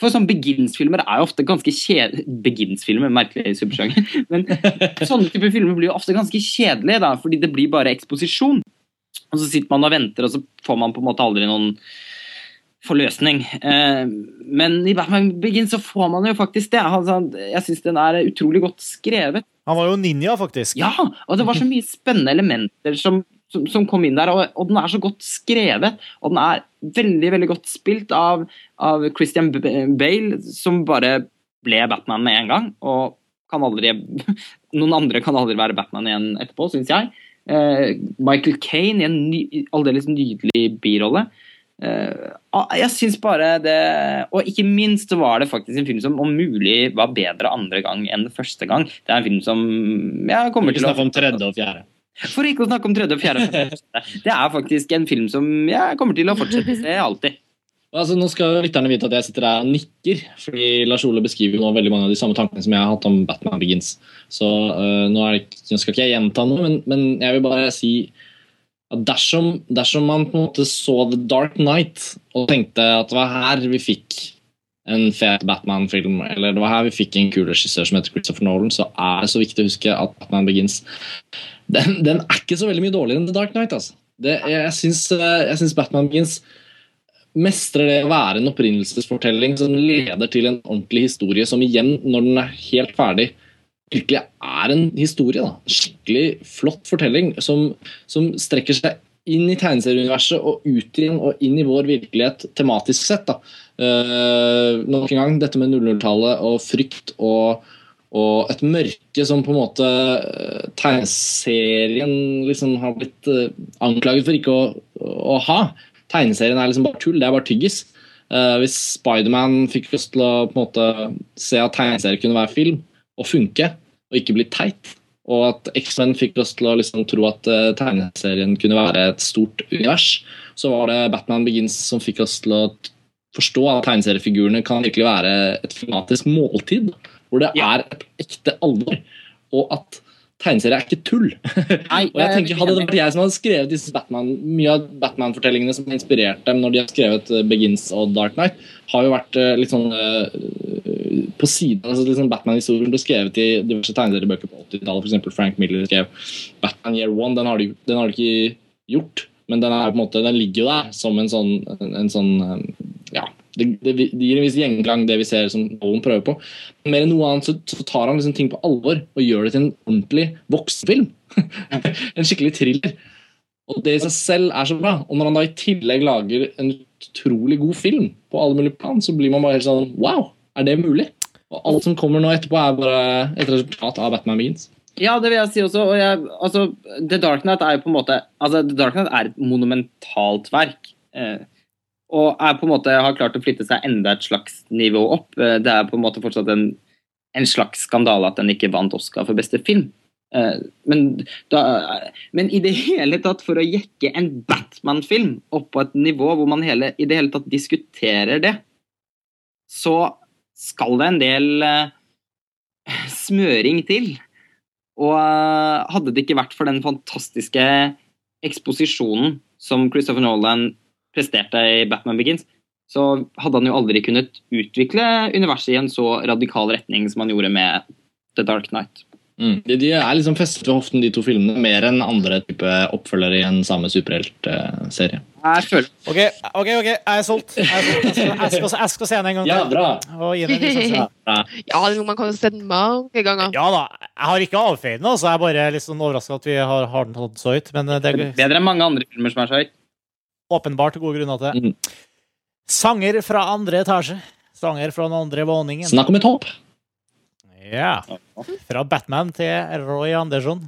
Speaker 4: for sånn Begins-filmer er jo ofte ganske kjedelige Begins-filmer, merkelig supersjanger. Men sånne typer filmer blir jo ofte ganske kjedelige, da, fordi det blir bare eksposisjon. Og så sitter man og venter, og så får man på en måte aldri noen forløsning. Eh, men i Batman Begins så får man jo faktisk det. Jeg syns den er utrolig godt skrevet.
Speaker 1: Han var jo ninja, faktisk.
Speaker 4: Ja, og det var så mye spennende elementer som som, som, kom inn der, og, og, den er så godt skrevet. Og den er veldig veldig godt spilt av, av Christian Bale, som bare ble Batman med en gang. Og kan aldri Noen andre kan aldri være Batman igjen etterpå, syns jeg. Eh, Michael Kane i en ny, aldeles nydelig birolle. Eh, jeg syns bare det Og ikke minst var det faktisk en film som om mulig var bedre andre gang enn første gang. Det er en film som jeg kommer til
Speaker 3: å Snakke om tredje og fjerde.
Speaker 4: For ikke å snakke om tredje og fjerde. Det er faktisk en film som jeg kommer til å fortsette se alltid.
Speaker 3: Altså, nå skal lytterne vite at jeg sitter der og nikker, fordi Lars Ole beskriver nå veldig mange av de samme tankene som jeg har hatt om Batman Begins. Så uh, nå, det, nå, skal ikke jeg gjenta noe, men, men, jeg vil bare si at dersom, dersom, man på en måte så The Dark Night og tenkte at det var her vi fikk en fet Batman-film, eller det var her vi fikk en kul regissør som heter Christopher Nolan, så er det så viktig å huske at Batman Begins den, den, er ikke så veldig mye dårligere enn The Dark Knight. Altså. Det, jeg syns eh, Batman Begins mestrer det å være en opprinnelsesfortelling som leder til en ordentlig historie, som igjen, når den er helt ferdig, virkelig er en historie. Da. Skikkelig flott fortelling som, som strekker seg inn i tegneserieuniverset og ut igjen og inn i vår virkelighet tematisk sett. Da. Uh, nok en gang, dette med 00-tallet og frykt og og et mørke som på en måte eh, tegneserien liksom har blitt eh, anklaget for ikke å, å, ha. Tegneserien er liksom bare tull, det er bare tyggis. Uh, hvis Spiderman fikk lyst til å på en måte se at tegneserie kunne være film og funke, og ikke bli teit, og at X-Men fikk lyst til å liksom tro at uh, tegneserien kunne være et stort univers, så var det Batman Begins som fikk oss til å forstå at tegneseriefigurene kan virkelig være et filmatisk måltid hvor det er et ekte alvor. Og at tegneserier er ikke tull. Nei, og jeg tenker, Hadde det vært jeg som hadde skrevet disse Batman, mye av Batman-fortellingene som inspirerte dem når de har skrevet eh, Begins og Dark Knight, har jo vært uh, litt sånn uh, på siden altså liksom Batman-historien ble skrevet i diverse tegneseriebøker på 80-tallet. F.eks. Frank Miller skrev Batman Year One. Den har, de, den har de ikke gjort, men den, er, måte, den ligger jo der som en sånn, en sånn det, det, det, gir en viss gjenklang, det vi ser som Nolan prøver på. Mer enn noe annet så, så tar han liksom ting på alvor og gjør det til en ordentlig voksenfilm. en skikkelig thriller. Og det i seg selv er så bra. Og når han da i tillegg lager en utrolig god film på alle mulige plan, så blir man bare helt sånn Wow, er det mulig? Og alt som kommer nå etterpå, er bare et resultat av Batman Begins.
Speaker 4: Ja, det vil jeg si også. Og jeg, altså, The Dark Knight er jo på en måte altså, The Dark Knight er et monumentalt verk. Eh, og er på en måte har klart å flytte seg enda et slags nivå opp. Eh, det er på en måte fortsatt en, en slags skandale at den ikke vant Oscar for beste film. Eh, men, da, men, i det hele tatt, for å jekke en Batman-film opp på et nivå hvor man hele, i det hele tatt diskuterer det, så skal det en del uh, smøring til. Og hadde det ikke vært for den fantastiske eksposisjonen som Christopher Nolan presterte i Batman Begins, så hadde han jo aldri kunnet utvikle universet i en så radikal retning som han gjorde med The Dark Knight.
Speaker 3: Mm. De, de er liksom festet ved hoften, de to filmene, mer enn andre type oppfølgere i en samme superheltserie.
Speaker 4: Føler
Speaker 1: OK, ok, ok, jeg er solgt. Jeg, jeg, skal, jeg, skal, jeg skal se den en gang
Speaker 3: Ja, bra!
Speaker 1: Og gi den en lisense.
Speaker 2: Ja, man kan jo se den mange ganger.
Speaker 1: Ja da. Jeg har ikke avfeid den, altså. Jeg er bare litt sånn overraska at vi har, har den tatt så høyt. Men eh, det er
Speaker 4: bedre enn mange andre filmer som er så høyt.
Speaker 1: Åpenbart gode grunner til.
Speaker 3: Mm.
Speaker 1: Sanger fra andre etasje. Sanger fra den andre våningen.
Speaker 3: Snakk om et hopp!
Speaker 1: Ja. Fra Batman til Roy Andersson.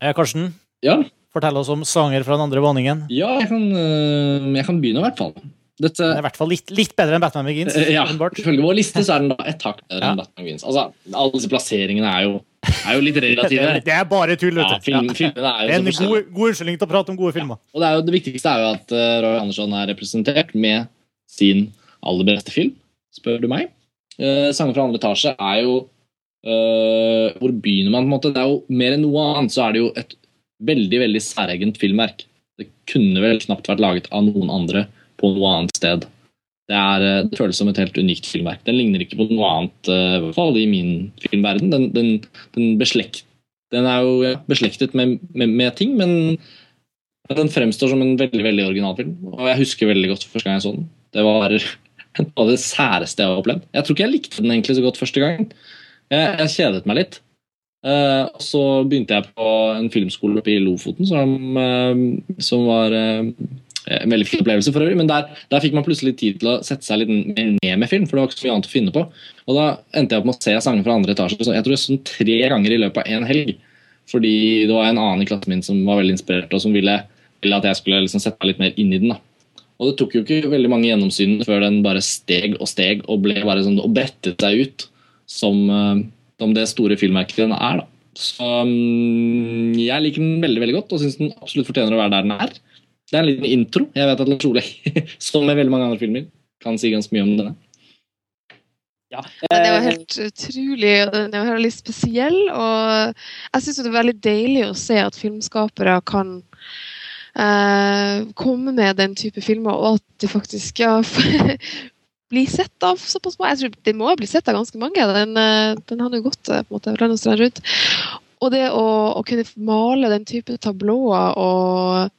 Speaker 1: Eh, Karsten,
Speaker 3: Ja,
Speaker 1: fortell oss om sanger fra den andre våningen.
Speaker 3: ja jeg, kan, øh, jeg kan begynne, i hvert fall. Dette,
Speaker 1: Den er i hvert fall litt, litt bedre enn Batman Begins.
Speaker 3: Eh, Ja, ifølge vår liste så er den da et hakk bedre
Speaker 1: Ja.
Speaker 3: enn Batman Begins. Altså, alle disse plasseringene er jo, er jo litt relative.
Speaker 1: det er bare tull, vet du.
Speaker 3: film,
Speaker 1: Ja.
Speaker 3: er jo
Speaker 1: en god, god unnskyldning til å prate om gode filmer.
Speaker 3: Og det, er jo, det viktigste er jo at uh, Roy Andersson er representert med sin aller beste film, spør du meg. Uh, Sanger fra andre etasje er jo uh, Hvor begynner man? på en måte? Det er jo Mer enn noe annet så er det jo et veldig veldig særegent filmverk. Det kunne vel knapt vært laget av noen andre på noe annet sted. Det, er, uh, det føles som et helt unikt filmverk. Den ligner ikke på noe annet, uh, i hvert fall i min filmverden. Den, den, den, beslekt, den er jo beslektet med, med, med ting, men den fremstår som en veldig veldig original film. Og jeg husker veldig godt første gang jeg så den. Det var noe av det særeste jeg har opplevd. Jeg tror ikke jeg likte den egentlig så godt første gang. Jeg, jeg kjedet meg litt. Uh, så begynte jeg på en filmskole oppe i Lofoten som, uh, som var eh, en veldig fin opplevelse for øvrig. Men der, der fikk man plutselig tid til å sette seg litt mer ned med film, for det var ikke så mye annet å finne på. Og da endte jeg opp med å se sanger fra andre etasje. Så jeg tror det sånn tre ganger i løpet av én helg. Fordi det var en annen i klassen min som var veldig inspirert og som ville, ville at jeg skulle liksom sette meg litt mer inn i den. da. Og det tok jo ikke veldig mange gjennomsyn før den bare steg og steg og ble bare sånn, og brettet seg ut som, eh, som det store filmverket den er. da. Så mm, jeg liker den veldig veldig godt og syns den absolutt fortjener å være der den er. Det er en liten intro. Jeg vet at Lars Ole, som med veldig mange andre filmer, kan si ganske mye om denne.
Speaker 4: Ja.
Speaker 2: Men det var helt utrolig, og den er litt spesiell. Og jeg syns det er veldig deilig å se at filmskapere kan eh, komme med den type filmer, og at de faktisk ja, blir sett av såpass mange. Jeg tror Det må bli sett av ganske mange. Den, eh, den har jo gått eh, på en måte land og strand rundt. Og det å, å kunne male den type tablåer og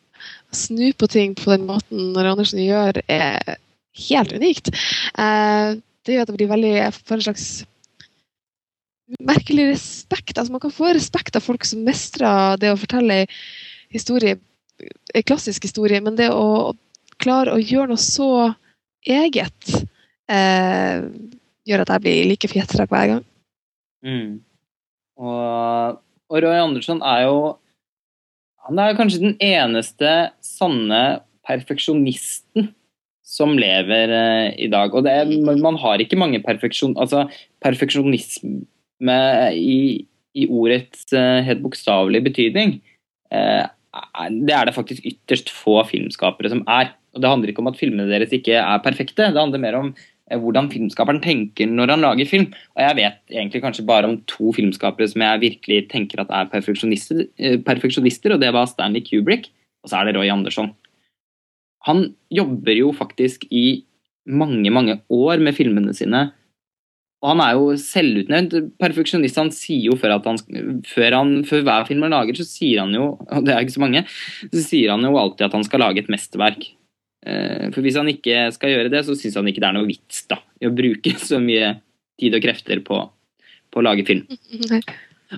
Speaker 2: snu på ting på den måten når Andersen gjør, er helt unikt. Eh, det gjør at det blir veldig for en slags merkelig respekt. Altså Man kan få respekt av folk som mestrer det å fortelle historie, en klassisk historie, men det å klare å gjøre noe så eget eh, gjør at jeg blir like fjetra hver gang.
Speaker 4: Mm. Og, og Roy Andersson er jo Han er kanskje den eneste sanne perfeksjonisten som lever eh, i dag. Og er, man har ikke mange perfeksjon... Altså, perfeksjonisme i, i ordets eh, helt bokstavelige betydning. Eh, det er det faktisk ytterst få filmskapere som er. Og Det handler ikke om at filmene deres ikke er perfekte, det handler mer om hvordan filmskaperen tenker når han lager film. Og jeg vet egentlig kanskje bare om to filmskapere som jeg virkelig tenker at er perfeksjonister, eh, perfeksjonister og det var Stanley Kubrick, og så er det Roy Andersson. Han jobber jo faktisk i mange, mange år med filmene sine. Og han er jo selvutnevnt perfeksjonist. Han sier jo før, han, før, han, før hver film han lager, så sier han jo og det er ikke så mange, så sier han jo alltid at han skal lage et mesterverk. Eh, For hvis han ikke skal gjøre det, så syns han ikke det er noe vits da, i å bruke så mye tid og krefter på, på å lage film.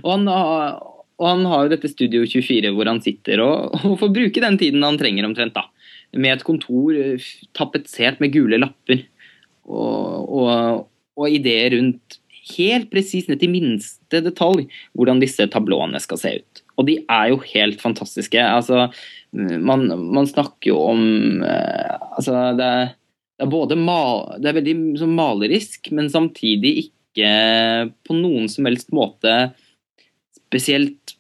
Speaker 4: Og han, har- og han har jo dette Studio 24 hvor han sitter og, og får bruke den tiden han trenger omtrent. da. Med et kontor tapetsert med gule lapper og, og, og ideer rundt helt presis ned til minste detalj hvordan disse tablåene skal se ut. Og de er jo helt fantastiske. Altså, man, man snakker jo om eh, Altså, det er, det er både mal, det er veldig sånn malerisk, men samtidig ikke på noen som helst måte spesielt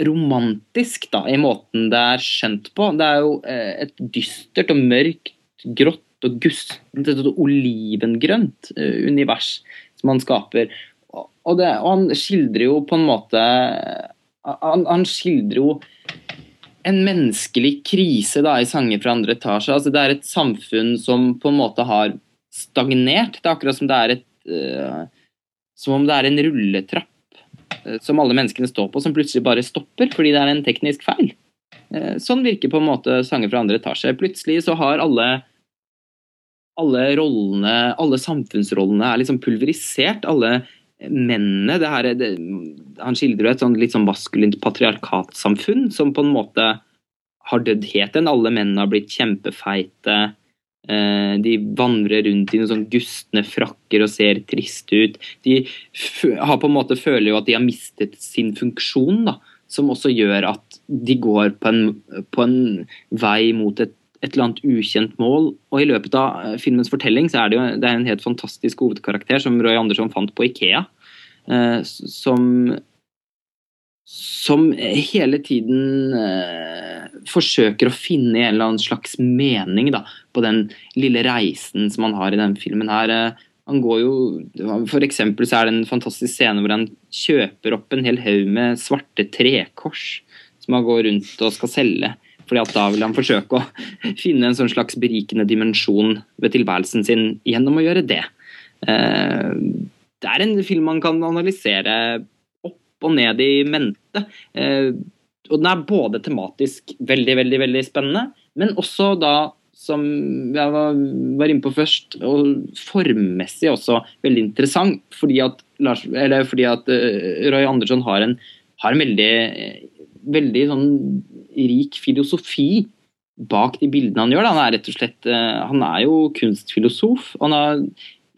Speaker 4: romantisk da, i måten det er skjønt på. Det er jo eh, et dystert og mørkt, grått og gustent, et olivengrønt eh, univers som han skaper. Og, det, og han skildrer jo på en måte Han, han skildrer jo en menneskelig krise da, i sanger fra andre etasje. Altså, det er et samfunn som på en måte har stagnert. Det er akkurat som det er et uh, Som om det er en rulletrapp uh, som alle menneskene står på, som plutselig bare stopper fordi det er en teknisk feil. Uh, sånn virker på en måte sanger fra andre etasje. Plutselig så har alle alle rollene, alle samfunnsrollene er liksom pulverisert. Alle mennene det her, det, Han skildrer jo et sånn litt sånn maskulint patriarkatsamfunn som på en måte har dødd helt hen. Alle mennene har blitt kjempefeite. Eh, de vandrer rundt i noen sånn gustne frakker og ser triste ut. De har på en måte føler jo at de har mistet sin funksjon, da, som også gjør at de går på en, på en vei mot et, et eller annet ukjent mål. Og i løpet av eh, filmens fortelling så er det jo det er en helt fantastisk hovedkarakter som Roy Andersson fant på Ikea. Eh, som som hele tiden eh, forsøker å finne en eller annen slags mening da, på den lille reisen som han har i denne filmen. her. Eh, han går jo, For eksempel så er det en fantastisk scene hvor han kjøper opp en hel haug med svarte trekors som han går rundt og skal selge. Fordi at da vil han forsøke å finne en sånn slags berikende dimensjon ved tilværelsen sin gjennom å gjøre det. Eh, det er en film man kan analysere opp og ned i mente. Eh, og den er både tematisk veldig, veldig, veldig spennende, men også da som jeg var, inne på først, og formmessig også veldig interessant. Fordi at, Lars, fordi at uh, Roy Andersson har en, har en veldig, veldig sånn rik filosofi bak de bildene han gjør. Han er rett og slett, uh, han er jo kunstfilosof. Han har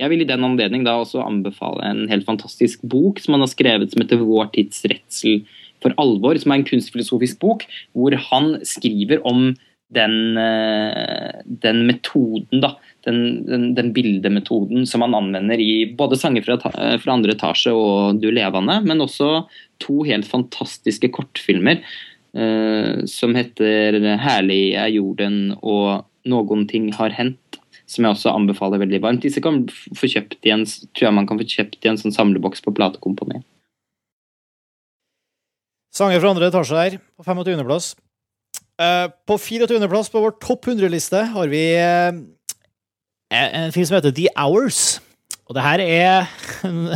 Speaker 4: jeg vil i den anledning da også anbefale en helt fantastisk bok som han har skrevet som heter 'Vår tids redsel for alvor', som er en kunstfilosofisk bok hvor han skriver om den, eh, den metoden, da, den, den, den, bildemetoden som man anvender i både sanger fra, fra, andre etasje og Du levende, men også to helt fantastiske kortfilmer eh, som heter 'Herlig er jorden' og 'Noen ting har hendt' som jeg også anbefaler veldig varmt. Disse kan få kjøpt i en, tror jeg man kan få kjøpt i en sånn samleboks på platekomponiet.
Speaker 1: Sanger fra andre etasje der, på 25.-plass. Uh, på 24.-plass på vår topp 100-liste har vi uh, en film som heter The Hours. Og det her er en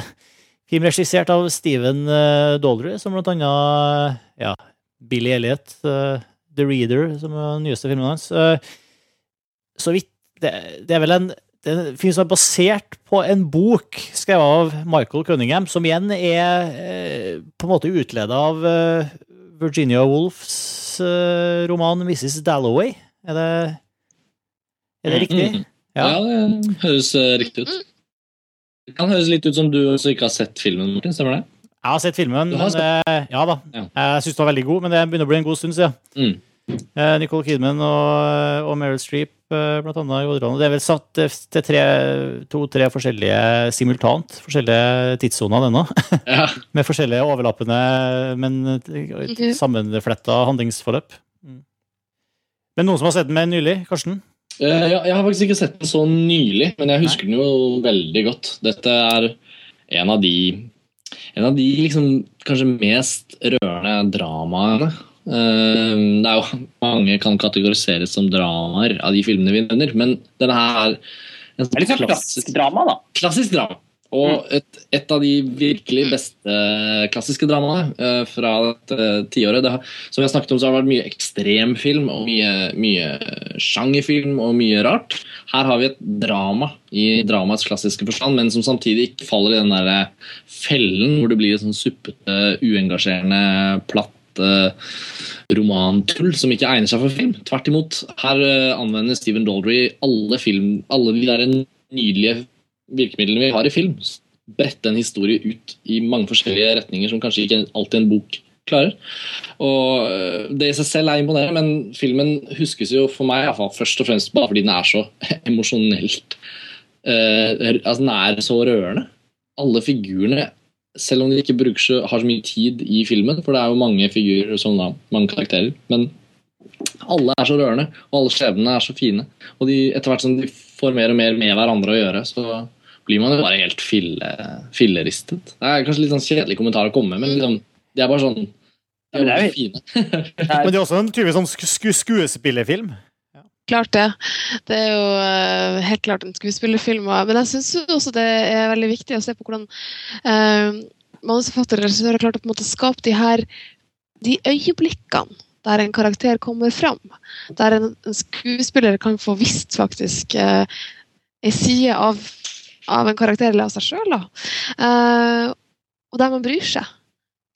Speaker 1: film regissert av Steven uh, Daldry, som blant annet ja, Billy Elliot, The Reader, som er den nyeste filmen hans. så vidt det, det, er vel en det er en film som er basert på en bok skrevet av Michael Cunningham, som igjen er eh, på en måte utleda av eh, Virginia Woolfs eh, roman 'Mrs. Dalloway'. Er det, er det riktig?
Speaker 3: Mm, mm. Ja. ja. det høres uh, riktig ut. Det kan høres litt ut som du også ikke har sett filmen, Martin. Stemmer det?
Speaker 1: Jeg har sett filmen, Har sett. Men, ja da. Ja. Jeg syns den var veldig god, men det begynner å bli en god stund siden. Mm. Uh, Nicole Kidman og, og Meryl Streep Eh, blant annet i hovedrollen. Det er vel satt til to-tre forskjellige simultant, forskjellige tidssoner, denne. Ja. Med forskjellige overlappende, men mhm. sammenfletta handlingsforløp. Mm. Men noen som har sett den med nylig? Karsten?
Speaker 3: Uh, ja, jeg har faktisk ikke sett den så nylig, men jeg husker Nei. den jo veldig godt. Dette er en av de, en av de liksom, kanskje mest rørende dramaene Uh, det er jo Mange kan kategoriseres som dramaer av de filmene vi nevner, men denne her er
Speaker 4: en sånn klassisk, klassisk drama, da.
Speaker 3: Klassisk drama. Og mm. et, et, av de virkelig beste klassiske dramaene uh, fra dette tiåret. Som vi har snakket om, så har det vært mye ekstremfilm og mye, mye sjangerfilm og mye rart. Her har vi et drama i dramaets klassiske forstand, men som samtidig ikke faller i den der fellen hvor det blir et sånn suppete, uengasjerende, platt uh, romantull som ikke egner seg for film. Tvert imot. Her anvender Stephen Daldry alle, film, alle de der nydelige virkemidlene vi har i film. Brette en historie ut i mange forskjellige retninger som kanskje ikke alltid en bok klarer. Og uh, Det i seg selv er imponerende, men filmen huskes jo for meg fall, først og fremst bare fordi den er så emosjonelt altså Den er så rørende. Alle figurene selv om de ikke så, har så mye tid i filmen, for det er jo mange figurer som da, mange karakterer. Men alle er så rørende, og alle skjebnene er så fine. Og de, etter hvert som de får mer og mer med hverandre å gjøre, så blir man jo bare helt fille, filleristet. Det er kanskje litt sånn kjedelig kommentar å komme med, men liksom, det er bare sånn De er
Speaker 4: er
Speaker 3: jo- fine.
Speaker 1: Men det er også en tydelig sånn sk sku skuespillerfilm.
Speaker 2: Klart det. Det er jo eh, helt klart en skuespillerfilm. Men jeg syns også det er veldig viktig å se på hvordan uh, manusforfattere og regissører har klart å på en måte skape de her de øyeblikkene der en karakter kommer fram. Der en, en skuespiller kan få visst faktisk uh, ei side av, av en karakter eller av seg sjøl. og der man bryr seg.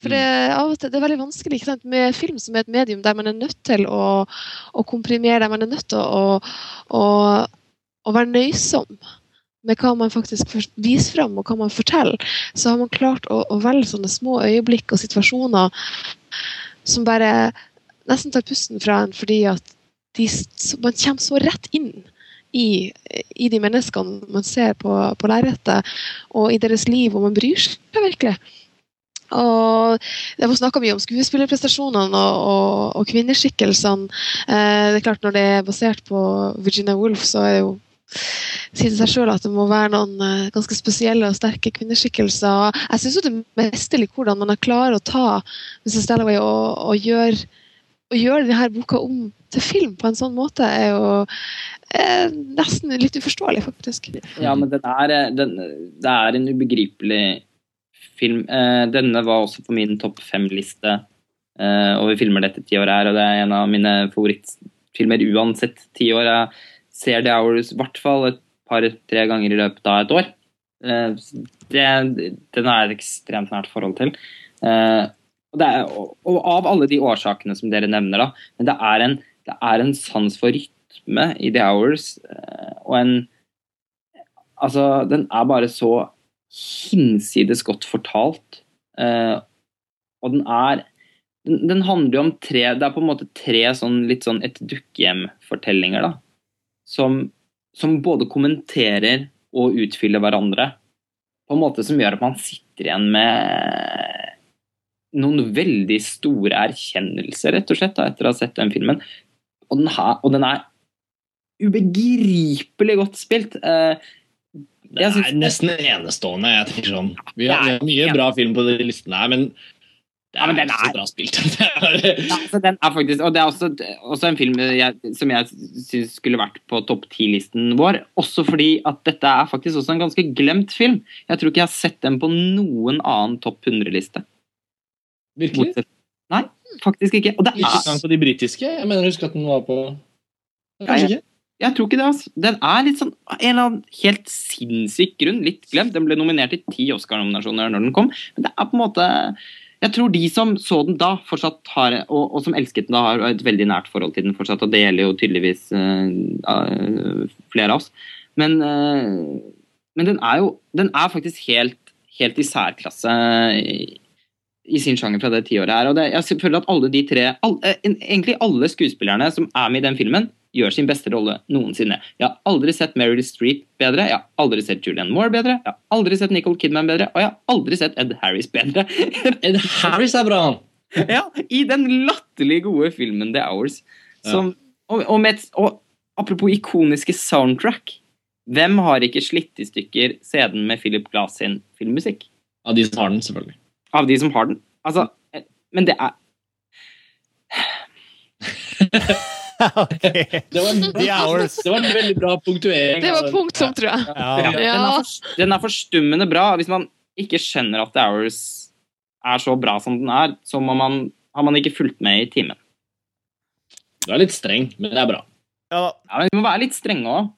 Speaker 2: For det, er av og til, det er veldig vanskelig med film som er et medium der man er nødt til å, å komprimere, der man er nødt til å, å, å være nøysom med hva man faktisk viser fram, og hva man forteller, så har man klart å, å velge sånne små øyeblikk og situasjoner som bare nesten tar pusten fra en, fordi at de, man kommer så rett inn i, i de menneskene man ser på, på lerretet, og i deres liv, og man bryr seg virkelig. Og Det var snakka mye om skuespillerprestasjonene og, og, og kvinneskikkelsene. Eh, det er klart Når det er basert på Virginia Woolf, så er det jo sier det seg sjøl at det må være noen eh, ganske spesielle og sterke kvinneskikkelser. Jeg syns det er mesterlig hvordan man klarer å ta Mrs. Dalloway og, og gjøre å gjøre denne boka om til film på en sånn måte, er jo eh, nesten litt uforståelig, faktisk.
Speaker 4: Ja, men den er, eh, den, det er en ubegripelig film. Eh, denne var også på min topp fem-liste eh, over filmer dette tiåret her, og det er en av mine favorittfilmer uansett tiår. Jeg ser The Hours i hvert fall et par-tre ganger i løpet av et år. Eh, det, den er et ekstremt nært forhold til. Og, er, og, og av alle de årsakene som dere nevner, da, men det er en, det er en sans for rytme i The Hours, eh, og en Altså, den er bare så hinsides godt fortalt. Eh, og den er den, den handler jo om tre Det er på en måte tre sånn litt sånn et dukkehjem-fortellinger, da. Som, som både kommenterer og utfyller hverandre. På en måte som gjør at man sitter igjen med noen veldig store erkjennelser, rett og slett, da, etter å ha sett den filmen. Og den, har, og den er ubegripelig godt spilt. Uh,
Speaker 3: Det
Speaker 4: er synes-
Speaker 3: er nesten enestående. jeg tenker sånn. Vi har, vi har mye
Speaker 4: Ja.
Speaker 3: bra film på de listene her, men det
Speaker 4: Ja, men
Speaker 3: er
Speaker 4: den
Speaker 3: ikke så
Speaker 4: er-
Speaker 3: bra spilt. Er-
Speaker 4: Ja, altså den er faktisk, og det er også, også en film jeg, som jeg syns skulle vært på topp ti-listen vår. Også fordi at dette er faktisk også en ganske glemt film. Jeg tror ikke jeg har sett den på noen annen topp 100-liste.
Speaker 3: Virkelig?
Speaker 4: Nei, faktisk ikke. Og det
Speaker 3: Ikke
Speaker 4: er,
Speaker 3: engang på de britiske. Jeg mener husk at den var på Kanskje ikke?
Speaker 4: jeg tror ikke det, altså. Den er litt sånn av en eller annen helt sinnssyk grunn litt glemt. Den ble nominert til ti Oscar-nominasjoner når den kom, men det er på en måte jeg tror de som så den da, fortsatt har, og, og som elsket den da, har et veldig nært forhold til den fortsatt. Og det gjelder jo tydeligvis uh, flere av oss. Men, uh, men den er jo Den er faktisk helt, helt i særklasse i, i sin sjanger fra det tiåret her. Og det, jeg føler at alle de tre all, eh, Egentlig alle skuespillerne som er med i den filmen, gjør sin beste rolle noensinne. Jeg har aldri sett Meryl Streep bedre, jeg har aldri sett Julianne Moore bedre, jeg har aldri sett Nicole Kidman bedre, og jeg har aldri sett Ed Harris bedre.
Speaker 3: Ed Harris er bra, han.
Speaker 4: ja, I den latterlig gode filmen The Hours. Som, og, og, med et, og apropos ikoniske soundtrack. Hvem har ikke slitt i stykker CD-en med Philip Glass sin filmmusikk?
Speaker 3: Av de som har den, selvfølgelig.
Speaker 4: Av de som har den. Altså, men det er
Speaker 1: okay.
Speaker 3: Det var,
Speaker 1: en,
Speaker 3: det var en veldig bra punktuering.
Speaker 2: Det var punktum, tror jeg.
Speaker 1: Ja.
Speaker 4: Den er, for, den er forstummende bra. Hvis man ikke skjønner at The Hours er så bra som den er, så må man, har man ikke fulgt med i timen.
Speaker 3: Du er litt streng, men det er bra.
Speaker 1: Ja,
Speaker 4: Ja, men Vi må være litt strenge òg.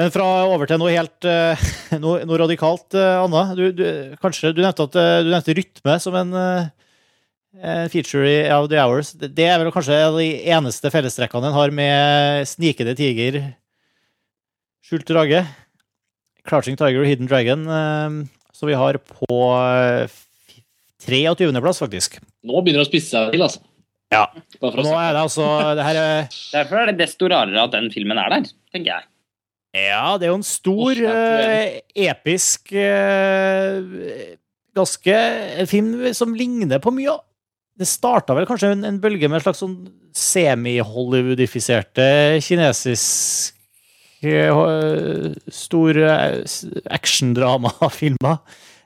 Speaker 1: Men fra over til noe helt eh, noe, noe radikalt, eh, Anna. Du, du, kanskje du nevnte, at, eh, du nevnte rytme som en en feature i av The Hours. Det er vel kanskje de eneste fellestrekkene en har med Snikende tiger, Skjult drage, Crouching Tiger og Hidden Dragon, som vi har på eh, 23.-plass, faktisk.
Speaker 3: Nå begynner det å spisse seg til, altså.
Speaker 1: Ja. Nå er det altså det her er,
Speaker 4: Derfor er det desto rarere at den filmen er der, tenker jeg.
Speaker 1: Ja, det er jo en stor, eh, episk uh, Ganske film som ligner på mye. Det starta vel kanskje en, en bølge med en slags sånn semi-Hollywoodifiserte kinesisk uh, store eh, s- actiondrama-filmer.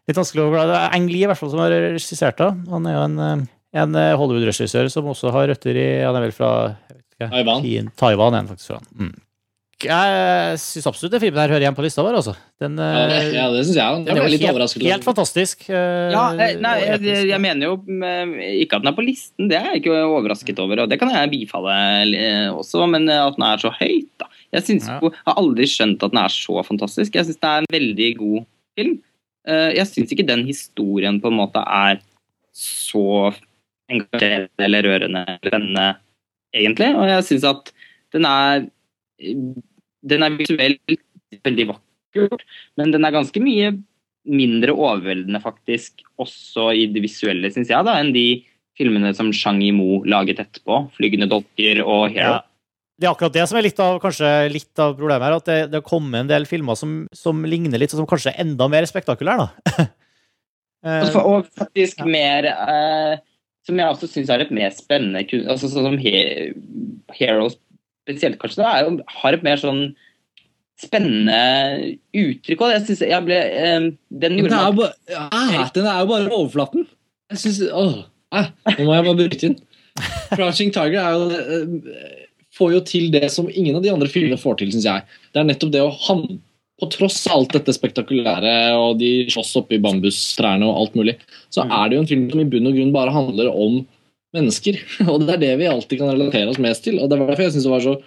Speaker 1: Litt vanskelig å glede. Eng Lee i hvert fall som har regissert det. Han er jo en, En Hollywood-regissør som også har røtter i Han er vel fra jeg vet ikke,
Speaker 3: Taiwan.
Speaker 1: Taiwan er han faktisk fra. Mm. Jeg syns absolutt den filmen her hører hjemme på lista vår, altså. Den,
Speaker 3: Ja,
Speaker 1: det,
Speaker 3: ja, det syns jeg
Speaker 1: Den, den
Speaker 3: ble litt
Speaker 1: helt,
Speaker 3: overrasket.
Speaker 1: helt fantastisk. eh,
Speaker 4: Ja, eh, nei, jeg, jeg mener jo eh, ikke at den er på listen, det er jeg ikke overrasket over. Og det kan jeg bifalle eh, også, men at den er så høyt, da. Jeg, synes,
Speaker 1: Ja.
Speaker 4: jeg har aldri skjønt at den er så fantastisk. Jeg syns det er en veldig god film. Eh, Jeg syns ikke den historien på en måte er så engasjerende eller rørende eller spennende, egentlig. Og jeg syns at den er Den er visuelt veldig vakker, men den er ganske mye mindre overveldende faktisk også i det visuelle, syns jeg, da, enn de filmene som Zhang Yimou laget etterpå. 'Flygende dolker' og 'Hero'.
Speaker 1: Ja. Det er akkurat det som er litt av, kanskje litt av problemet her, at det, det har kommet en del filmer som, som ligner litt, og som kanskje er enda mer spektakulære, da. uh,
Speaker 4: Og, faktisk
Speaker 1: Ja.
Speaker 4: mer uh, Som jeg også syns er et mer spennende altså Sånn som he Hero spesielt, kanskje, da, er jo, har et mer sånn spennende uttrykk. Og jeg synes jeg ble eh, Den gjorde meg
Speaker 3: den er jo bare overflaten. Jeg syns åh, Nå må jeg bare bryte inn. Crouching Tiger er jo, eh, får jo til det som ingen av de andre filmene får til, syns jeg. Det er nettopp det å han På tross av alt dette spektakulære og de slåss oppi bambustrærne og alt mulig, så
Speaker 4: Mm.
Speaker 3: er det jo en film som i bunn og grunn bare handler om mennesker. Og det er det vi alltid kan relatere oss mest til. Og det var derfor jeg synes det var så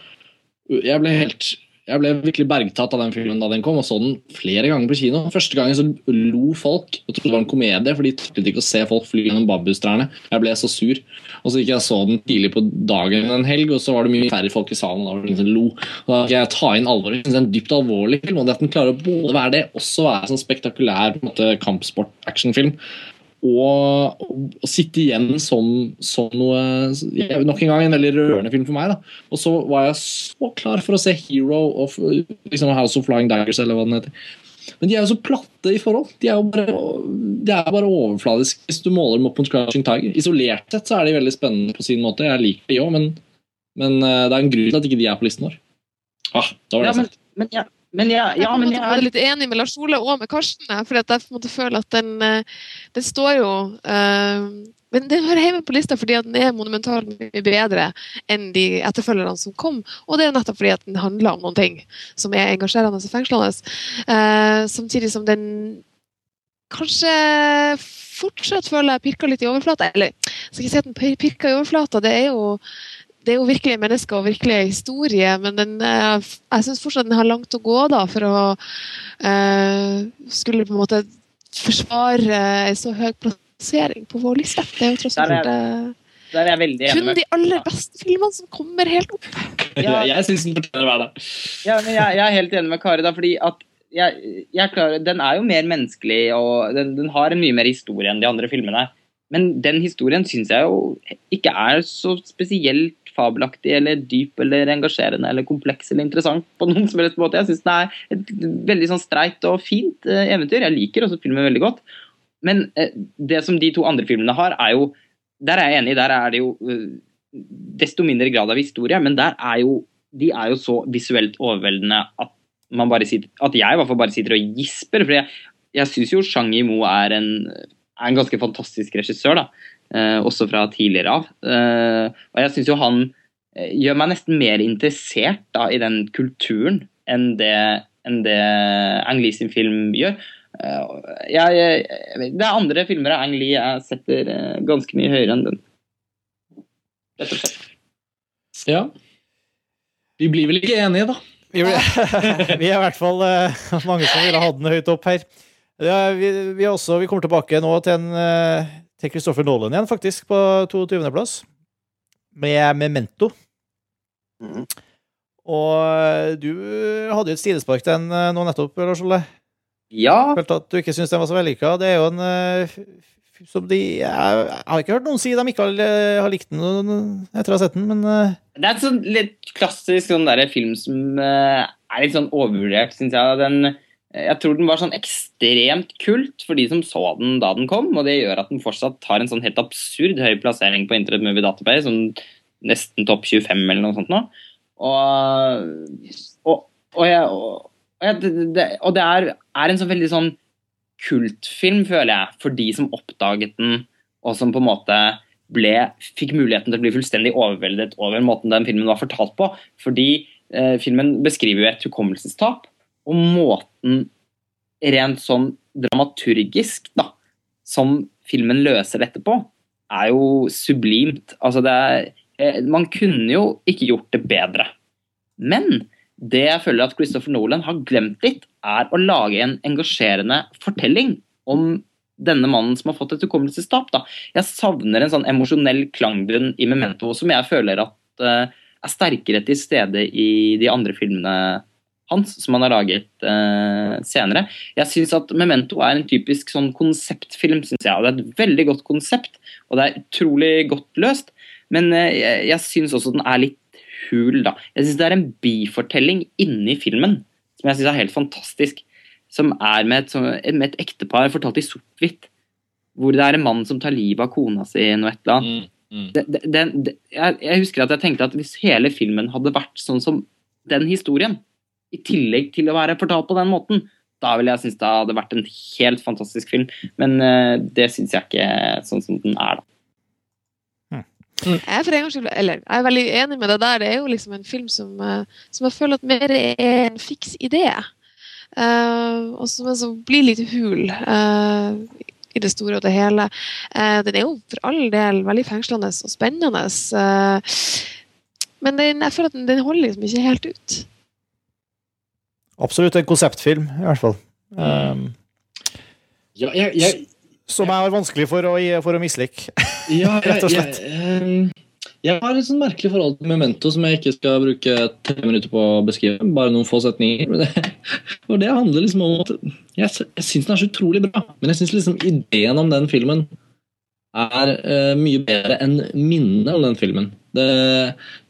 Speaker 3: jeg ble helt jeg ble virkelig bergtatt av den filmen da den kom, og så den flere ganger på kino. Første gangen så lo folk og trodde det var en komedie, for de turte ikke å se folk fly gjennom bambustrærne. Jeg ble så sur. Og så gikk jeg så den tidlig på dagen en helg, og så var det mye færre folk i salen. og Da var det ingen som lo. Og da fikk jeg ta inn alvoret. Jeg synes det er en dypt alvorlig film, og det at den klarer å både være det, også være sånn spektakulær på en måte, kampsport-actionfilm. Og, og, sitte igjen som, som noe Nok en gang en veldig rørende film for meg. da og så var jeg så klar for å se Hero of liksom House of Flying Daggers, eller hva den heter. Men de er jo så platte i forhold. De er jo bare, de er bare overfladiske hvis du måler dem opp mot Crouching Tiger. Isolert sett så er de veldig spennende på sin måte. Jeg liker de òg, men, men eh, det er en grunn til at ikke de er på listen vår. Ah, da var det
Speaker 4: Ja, men, men, ja, men, ja, ja, men jeg er
Speaker 2: litt enig med Lars Ole og med Karsten. For jeg på en måte føler at den, eh, den står jo eh, Men den hører hjemme på lista fordi den er monumentalt mye bedre enn de etterfølgerne som kom. Og det er nettopp fordi den handler om noen ting som er engasjerende og fengslende. Uh, samtidig som den kanskje fortsatt føler jeg pirker litt i overflata. Eller jeg skal ikke si at den pirker i overflata, det er jo det er jo virkelige mennesker og virkelige historie, men den, eh, jeg syns fortsatt den har langt å gå da, for å eh, skulle på en måte forsvare en så høy plassering på vår liste. Det er jo tross alt eh,
Speaker 4: Der er jeg veldig enig
Speaker 2: kun de aller beste filmene som kommer helt opp.
Speaker 4: Ja.
Speaker 3: Jeg syns den fortjener å være der.
Speaker 4: Ja, men jeg, jeg er helt enig med Kari, da, fordi at jeg, jeg klarer, den er jo mer menneskelig, og den, den har en mye mer historie enn de andre filmene. Men den historien syns jeg jo ikke er så spesielt fabelaktig eller dyp eller engasjerende eller kompleks eller interessant på noen som helst måte. Jeg syns den er et veldig sånn streit og fint eh, eventyr. Jeg liker også filmen veldig godt. Men eh, det som de to andre filmene har, er jo Der er jeg enig, der er det jo eh, desto mindre grad av historie, men der er jo de er jo så visuelt overveldende at man bare sitter, at jeg i hvert fall bare sitter og gisper. For jeg, jeg syns Shang-Yi Mo er en, er en ganske fantastisk regissør, da. Eh, også fra tidligere av. Eh, og jeg syns jo han eh, gjør meg nesten mer interessert da, i den kulturen enn det, enn det Ang Lee sin film gjør. Eh, jeg, jeg, det er andre filmer av Ang Lee jeg setter eh, ganske mye høyere enn den. Rett og slett.
Speaker 3: Ja. Vi blir vel ikke enige, da.
Speaker 1: Vi, ble, vi er i hvert fall mange som ville ha den høyt opp her. Ja, vi, vi, også, vi kommer tilbake nå til, en, til Christopher Nolan igjen, faktisk, på 22.-plass. Med Memento.
Speaker 4: Mhm.
Speaker 1: Og du hadde jo et stilespark til den eh, nå nettopp, Lars Olle.
Speaker 4: Ja,
Speaker 1: Følte at du ikke syntes den var så vellykka. Det er jo en eh, som de Jeg har ikke hørt noen si de ikke har, eh, likt den etter å ha sett den, men
Speaker 4: Det er en sånn litt klassisk sånn der film som er litt sånn overvurdert, syns jeg. Den, jeg tror den var sånn ekstremt kult for de som så den da den kom, og det gjør at den fortsatt har en sånn helt absurd høy plassering på Internet Movie Database, sånn nesten topp 25 eller noe sånt nå. Og, og, og, jeg, og, jeg, det, og det er, er en sånn veldig sånn kultfilm, føler jeg, for de som oppdaget den, og som på en måte ble, fikk muligheten til å bli fullstendig overveldet over måten den filmen var fortalt på. Fordi eh, filmen beskriver jo et hukommelsestap, og måten rent sånn dramaturgisk da, som filmen løser dette på, er jo sublimt. Altså det er, eh, man kunne jo ikke gjort det bedre. Men det jeg føler at Christopher Nolan har glemt litt, er å lage en engasjerende fortelling om denne mannen som har fått et hukommelsestap. Jeg savner en sånn emosjonell klangbunn i Memento som jeg føler at uh, er sterkere til stede i de andre filmene hans som han har laget eh, senere. Jeg syns at Memento er en typisk sånn konseptfilm, synes jeg. og Det er et veldig godt konsept, og det er utrolig godt løst. Men eh, jeg, syns også den er litt hul, da. Jeg syns det er en bifortelling inni filmen som jeg syns er helt fantastisk. Som er med et, som, med et ektepar fortalt i sort-hvitt. Hvor det er en mann som tar livet av kona si noe et eller annet.
Speaker 3: Mm, mm.
Speaker 4: Det, det, det, jeg, jeg husker at jeg tenkte at hvis hele filmen hadde vært sånn som den historien, i tillegg til å være fortalt på den måten, da ville jeg synes det hadde vært en helt fantastisk film. Men uh, det syns jeg ikke sånn som den er, da.
Speaker 2: Jeg er for en gang Eller jeg er veldig enig med deg der. Det er jo liksom en film som, uh, som jeg føler at mer er en fiks idé. Uh, og som altså blir litt hul eh, i det store og det hele. Eh, den er jo for all del veldig fengslende og spennende. eh, men den, jeg føler at den, den holder liksom ikke helt ut.
Speaker 1: Absolutt en konseptfilm, i hvert fall. Um,
Speaker 3: Ja, jeg, jeg,
Speaker 1: som jeg har vanskelig for å, for å mislike.
Speaker 3: Ja,
Speaker 1: Rett og slett.
Speaker 3: Jeg, ehm, jeg har et sånn merkelig forhold til Memento som jeg ikke skal bruke tre minutter på å beskrive. Bare noen få setninger. Men det, og det handler liksom om at Jeg, jeg syns den er så utrolig bra, men jeg syns liksom ideen om den filmen er uh, mye bedre enn minnet om den filmen. Det,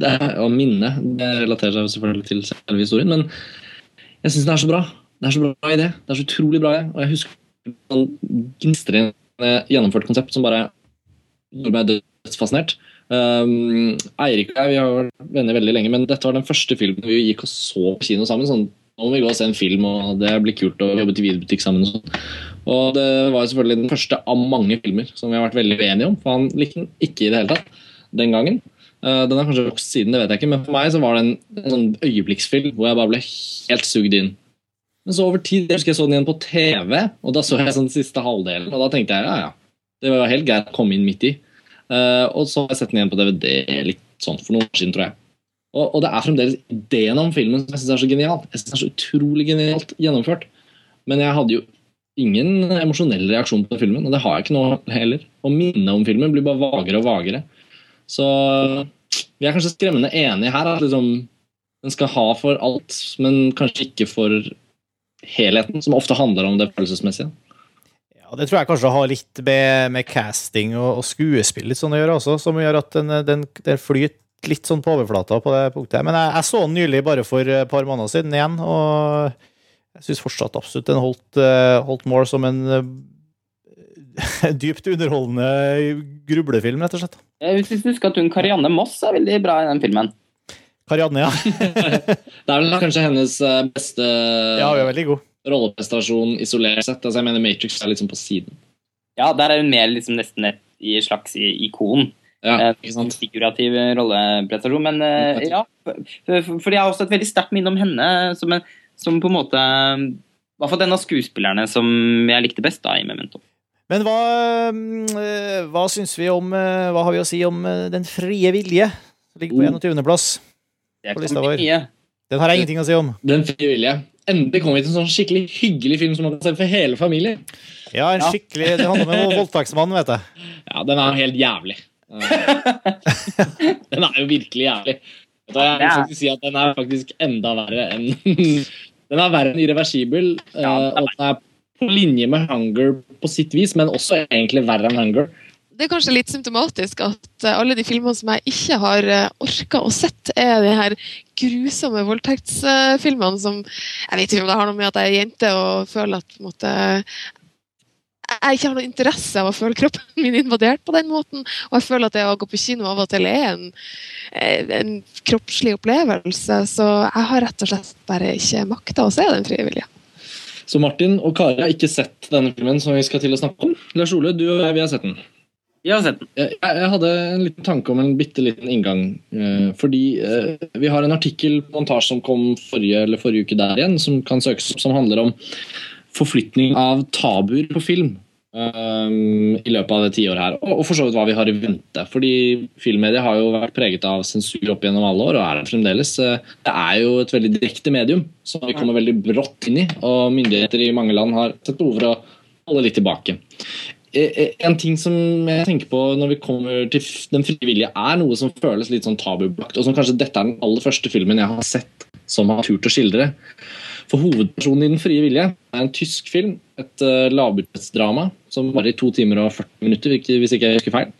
Speaker 3: det er, og minnet det relaterer seg selvfølgelig til selve historien, men jeg syns den er så bra. Det er så bra idé. Det er så utrolig bra. Og jeg husker sånn gnistrende gjennomført konsept som bare gjorde meg dødsfascinert. Um, Eirik og jeg vi har vært venner veldig lenge, men dette var den første filmen vi gikk og så på kino sammen. sånn, nå må vi gå og se en film, og det blir kult å jobbe til videobutikk sammen. Og sånn. Og det var selvfølgelig den første av mange filmer som vi har vært veldig uenige om. For han likte den ikke i det hele tatt den gangen. Uh, den har kanskje vokst siden, det vet jeg ikke, men for meg så var det en, en sånn øyeblikksfilm hvor jeg bare ble helt sugd inn. Men så over tid, jeg husker jeg så den igjen på TV, og da så jeg sånn siste halvdelen, og da tenkte jeg ja, ja, det var helt greit å komme inn midt i. Eh, og så har jeg sett den igjen på DVD litt sånn for noen år siden, tror jeg. Og, og det er fremdeles ideen om filmen som jeg syns er så genial. Jeg synes det er så utrolig genialt gjennomført. Men jeg hadde jo ingen emosjonell reaksjon på filmen, og det har jeg ikke nå heller. Og minnet om filmen blir bare vagere og vagere. Så vi er kanskje skremmende enige her. At liksom, den skal ha for alt, men kanskje ikke for helheten, som ofte handler om det følelsesmessige.
Speaker 1: Ja, Det tror jeg kanskje har litt med, med casting og, og skuespill litt sånn å gjøre også, som gjør at den, den, den flyter litt sånn på overflata på det punktet. Men jeg, jeg så den nylig bare for et par måneder siden igjen, og jeg syns fortsatt absolutt den holdt, eh, holdt mål som en eh, dypt underholdende grublefilm, rett og slett.
Speaker 4: Jeg synes du husker at hun Karianne Moss er veldig bra i den filmen.
Speaker 1: Karianne, ja.
Speaker 3: Det er vel kanskje hennes eh, beste
Speaker 1: Ja, hun er veldig god.
Speaker 3: rolleprestasjon isolert sett. Altså, jeg mener Matrix er sånn på siden.
Speaker 4: Ja, der er hun mer liksom nesten et slags ikon.
Speaker 3: Ja,
Speaker 4: Eh. Figurativ rolleprestasjon. Men eh, ja, for, for for jeg har også et veldig sterkt minne om henne som, en, som på en måte I hvert fall den av skuespillerne som jeg likte best da i Memento.
Speaker 1: Men hva, mm, eh, hva syns vi om eh, Hva har vi å si om eh, Den frie vilje? Som ligger på
Speaker 3: Oh.
Speaker 1: 21.-plass. På lista vår. Den har jeg ingenting å si om.
Speaker 3: Den frie vilje. Endelig kom vi til en sånn skikkelig hyggelig film som man kan se for hele familien.
Speaker 1: Ja, en
Speaker 4: Ja.
Speaker 1: skikkelig Det handler om en voldtektsmann, vet jeg.
Speaker 3: Ja, den er helt jævlig. den er jo virkelig jævlig. Jeg vil faktisk si at den er faktisk enda verre enn Den er verre enn irreversibel,
Speaker 4: Ja, den
Speaker 3: og den er på linje med Hunger på sitt vis, men også egentlig verre enn Hunger.
Speaker 2: Det er kanskje litt symptomatisk at eh, alle de filmene som jeg ikke har uh, orka å sett, er de her grusomme voldtektsfilmene som Jeg vet ikke om det har noe med at jeg er jente og føler at på en måte, jeg ikke har noe interesse av å føle kroppen min invadert på den måten. Og jeg føler at det å gå på kino av og til er en, eh, en kroppslig opplevelse. Så jeg har rett og slett bare ikke makta å se den frie.
Speaker 3: Så Martin og Kari har ikke sett denne filmen som vi skal til å snakke om. Lars Ole, du og jeg, vi har sett den.
Speaker 4: Jeg har sett den.
Speaker 3: Jeg, jeg hadde en liten tanke om en bitte liten inngang. eh, fordi eh, vi har en artikkel på montasje som kom forrige, eller forrige uke der igjen, som kan søkes opp, som handler om forflytning av tabuer på film. Eh, I løpet av det tiåret her, og, og for så vidt hva vi har i vente. Fordi filmmedia har jo vært preget av sensur opp gjennom alle år, og er det fremdeles. Eh, Det er jo et veldig direkte medium som vi kommer veldig brått inn i, og myndigheter i mange land har sett behov for å holde litt tilbake. Eh, eh, En ting som jeg tenker på når vi kommer til den frivillige, er noe som føles litt sånn tabubelagt, og som kanskje dette er den aller første filmen jeg har sett som har turt å skildre. For hovedpersonen i Den frie vilje er en tysk film, et uh, lavbudsjettsdrama som varer i to timer og 40 minutter, hvis ikke jeg husker feil.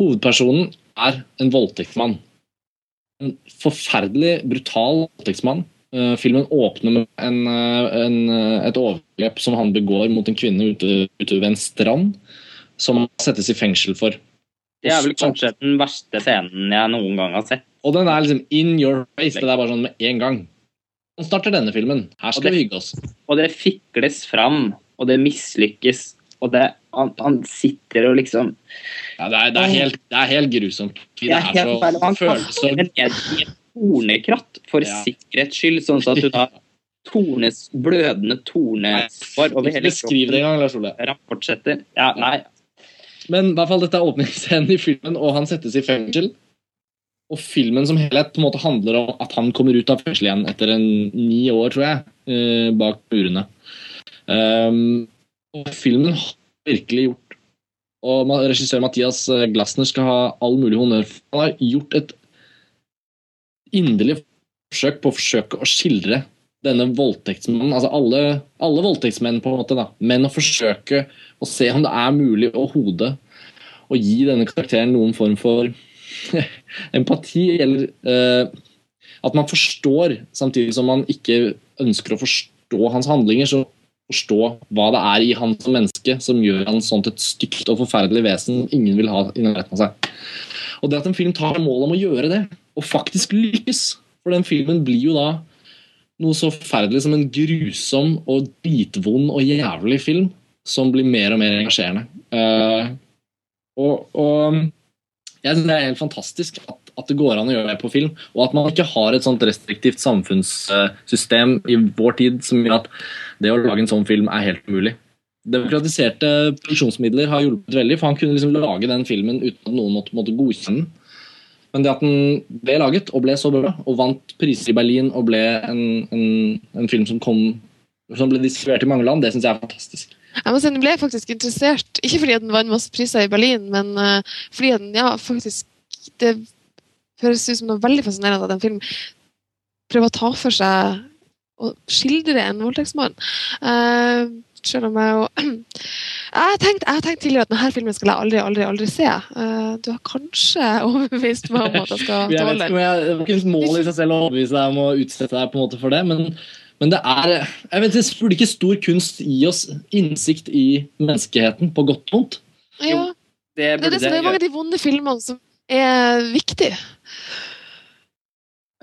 Speaker 3: Hovedpersonen er en voldtektsmann. En forferdelig brutal voldtektsmann. Uh, filmen åpner med en, eh, en, et overgrep som han begår mot en kvinne ute, ute ved en strand, som han settes i fengsel for.
Speaker 4: Det er vel kanskje den verste scenen jeg noen gang har sett.
Speaker 3: Og den er liksom in your face. Det er bare sånn med en gang. Sånn starter denne filmen. Her skal
Speaker 4: det-
Speaker 3: vi hygge oss.
Speaker 4: Og det fikles fram, og det mislykkes. Og det, han, han sitter og liksom
Speaker 3: Ja, det, er, det, er helt, det er helt grusomt. Det
Speaker 4: er helt feil.
Speaker 3: så
Speaker 4: Han
Speaker 3: følelser
Speaker 4: kaster ned i et tornekratt for
Speaker 3: Ja.
Speaker 4: sikkerhets skyld, sånn at du da tornes, blødende tornesår over hele
Speaker 3: Beskriv det en gang, Lars Ole.
Speaker 4: Han fortsetter. Ja, nei.
Speaker 3: Men i hvert fall dette er åpningsscenen i filmen, og han settes i fengsel. Og filmen som helhet på en måte handler om at han kommer ut av fengsel igjen etter en ni år, tror jeg, eh, bak murene. Um, og filmen har virkelig gjort Og regissør Mathias Glassner Glasner skal ha all mulig honnør. Han har gjort et inderlig forsøk på å forsøke å skildre denne voldtektsmannen. Altså alle, alle voldtektsmenn, på en måte, da. Men å forsøke å se om det er mulig å hode å gi denne karakteren noen form for empati, gjelder eh, at man forstår, samtidig som man ikke ønsker å forstå hans handlinger, så forstå hva det er i han som menneske som gjør han sånt et stygt og forferdelig vesen ingen vil ha i nærheten av seg. Og det at en film tar mål om å gjøre det, og faktisk lykkes For den filmen blir jo da noe så forferdelig som en grusom og bitvond og jævlig film som blir mer og mer engasjerende. Uh, og, og jeg synes det er helt fantastisk at, at det går an å gjøre det på film, og at man ikke har et sånt restriktivt samfunnssystem i vår tid som gjør at det å lage en sånn film er helt umulig. Demokratiserte produksjonsmidler har hjulpet veldig, for han kunne liksom lage den filmen uten at noen måtte, måtte godkjenne den. Men det at den ble laget og ble så bra, og vant priser i Berlin og ble en, en, en film som, kom, som ble distribuert i mange land, det syns jeg er fantastisk.
Speaker 2: Jeg må si Den ble faktisk interessert, ikke fordi den vant masse priser i Berlin, men eh, fordi den ja, faktisk Det høres ut som noe veldig fascinerende at en film prøver å ta for seg og skildre en voldtektsmann. Uh, selv om jeg jo Jeg har tenkt, jeg har tenkt tidligere at denne filmen skal jeg aldri, aldri, aldri se. Uh, du har kanskje overbevist meg om at jeg skal tåle den.
Speaker 3: Det var ikke et mål i seg selv å overbevise deg om å utsette deg på en måte for det, men, men det er jeg vet, Det burde ikke stor kunst gi oss innsikt i menneskeheten, på godt og vondt.
Speaker 2: Ja,
Speaker 4: Det
Speaker 2: det er det som er mange av de vonde filmene som er viktige.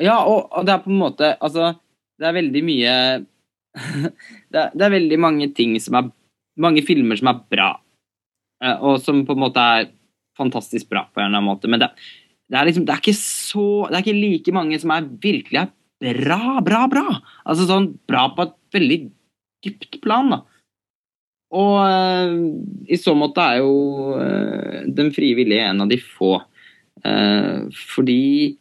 Speaker 4: Ja, og, og det er på en måte Altså, det er veldig mye det, er, det er veldig mange ting som er Mange filmer som er bra, eh, og som på en måte er fantastisk bra på en eller annen måte. Men det, det er liksom Det er ikke så Det er ikke like mange som er virkelig er bra, bra, bra. Altså sånn bra på et veldig dypt plan, da. Og uh, i så måte er jo uh, Den frivillige en av de få. Uh, fordi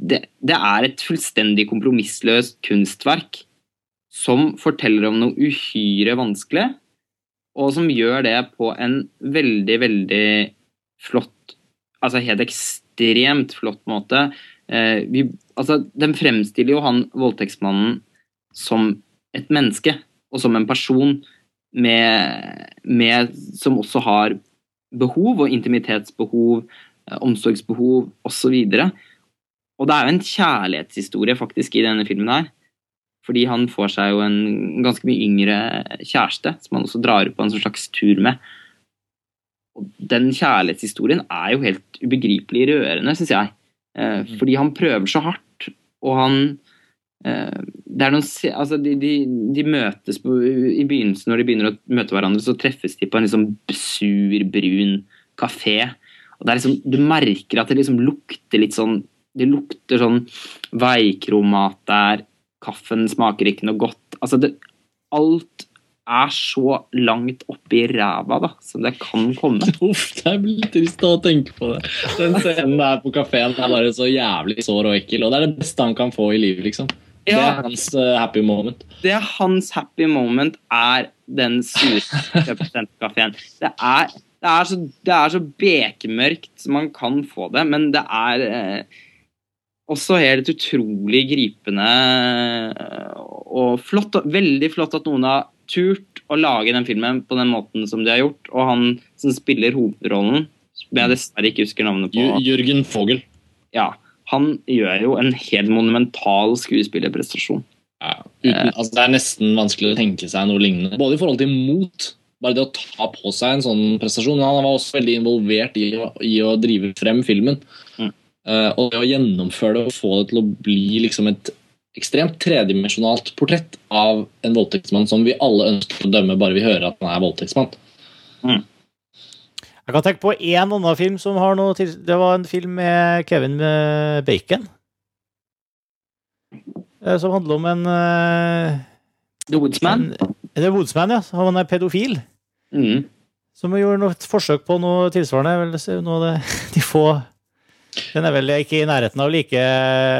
Speaker 4: det, det er et fullstendig kompromissløst kunstverk som forteller om noe uhyre vanskelig, og som gjør det på en veldig, veldig flott Altså helt ekstremt flott måte. Eh, vi, altså, den fremstiller jo han voldtektsmannen som et menneske, og som en person med, med Som også har behov, og intimitetsbehov, eh, omsorgsbehov osv. Og det er jo en kjærlighetshistorie faktisk i denne filmen her. Fordi han får seg jo en ganske mye yngre kjæreste, som han også drar på en sånn slags tur med. Og den kjærlighetshistorien er jo helt ubegripelig rørende, syns jeg. Eh, fordi han prøver så hardt, og han eh, det er noen, altså de, de, de møtes på, I begynnelsen, når de begynner å møte hverandre, så treffes de på en liksom sur, brun kafé. Og det er liksom, Du merker at det liksom lukter litt sånn Det lukter sånn veikromat der. Kaffen smaker ikke noe godt. Altså, det, alt er så langt oppi ræva da, som det kan komme.
Speaker 3: Uff, det blir litt trist å tenke på det. Den scenen der på kafeen er bare så jævlig sår og ekkel, og det er det beste han kan få i livet, liksom. Det er hans uh, happy moment.
Speaker 4: det er hans happy moment er den. Det er, det, er det er så bekmørkt som man kan få det, men det er eh, også helt utrolig gripende eh, og flott. Veldig flott at noen har turt å lage den filmen på den måten som de har gjort. Og han som spiller hovedrollen, som jeg dessverre ikke husker navnet på,
Speaker 3: Jørgen Fogel.
Speaker 4: ja, han gjør jo en helt monumental skuespillerprestasjon.
Speaker 3: Ja, uten, altså det er nesten vanskelig å tenke seg noe lignende. Både i forhold til mot, bare det å ta på seg en sånn prestasjon. Men han var også veldig involvert i, i å drive frem filmen.
Speaker 4: Mm.
Speaker 3: Uh, og det å gjennomføre det og få det til å bli liksom et ekstremt tredimensjonalt portrett av en voldtektsmann som vi alle ønsker å dømme bare vi hører at han er voldtektsmann.
Speaker 1: Jeg kan tenke på én annen film som har noe til Det var en film med Kevin eh, Bacon. Eh, Som handler om en eh,
Speaker 4: The Woodsman.
Speaker 1: en- Er Woodsman, ja? Han er pedofil.
Speaker 4: Mm.
Speaker 1: Som gjorde noe forsøk på noe tilsvarende. Vel, noe av det, de få Den er vel ikke i nærheten av like,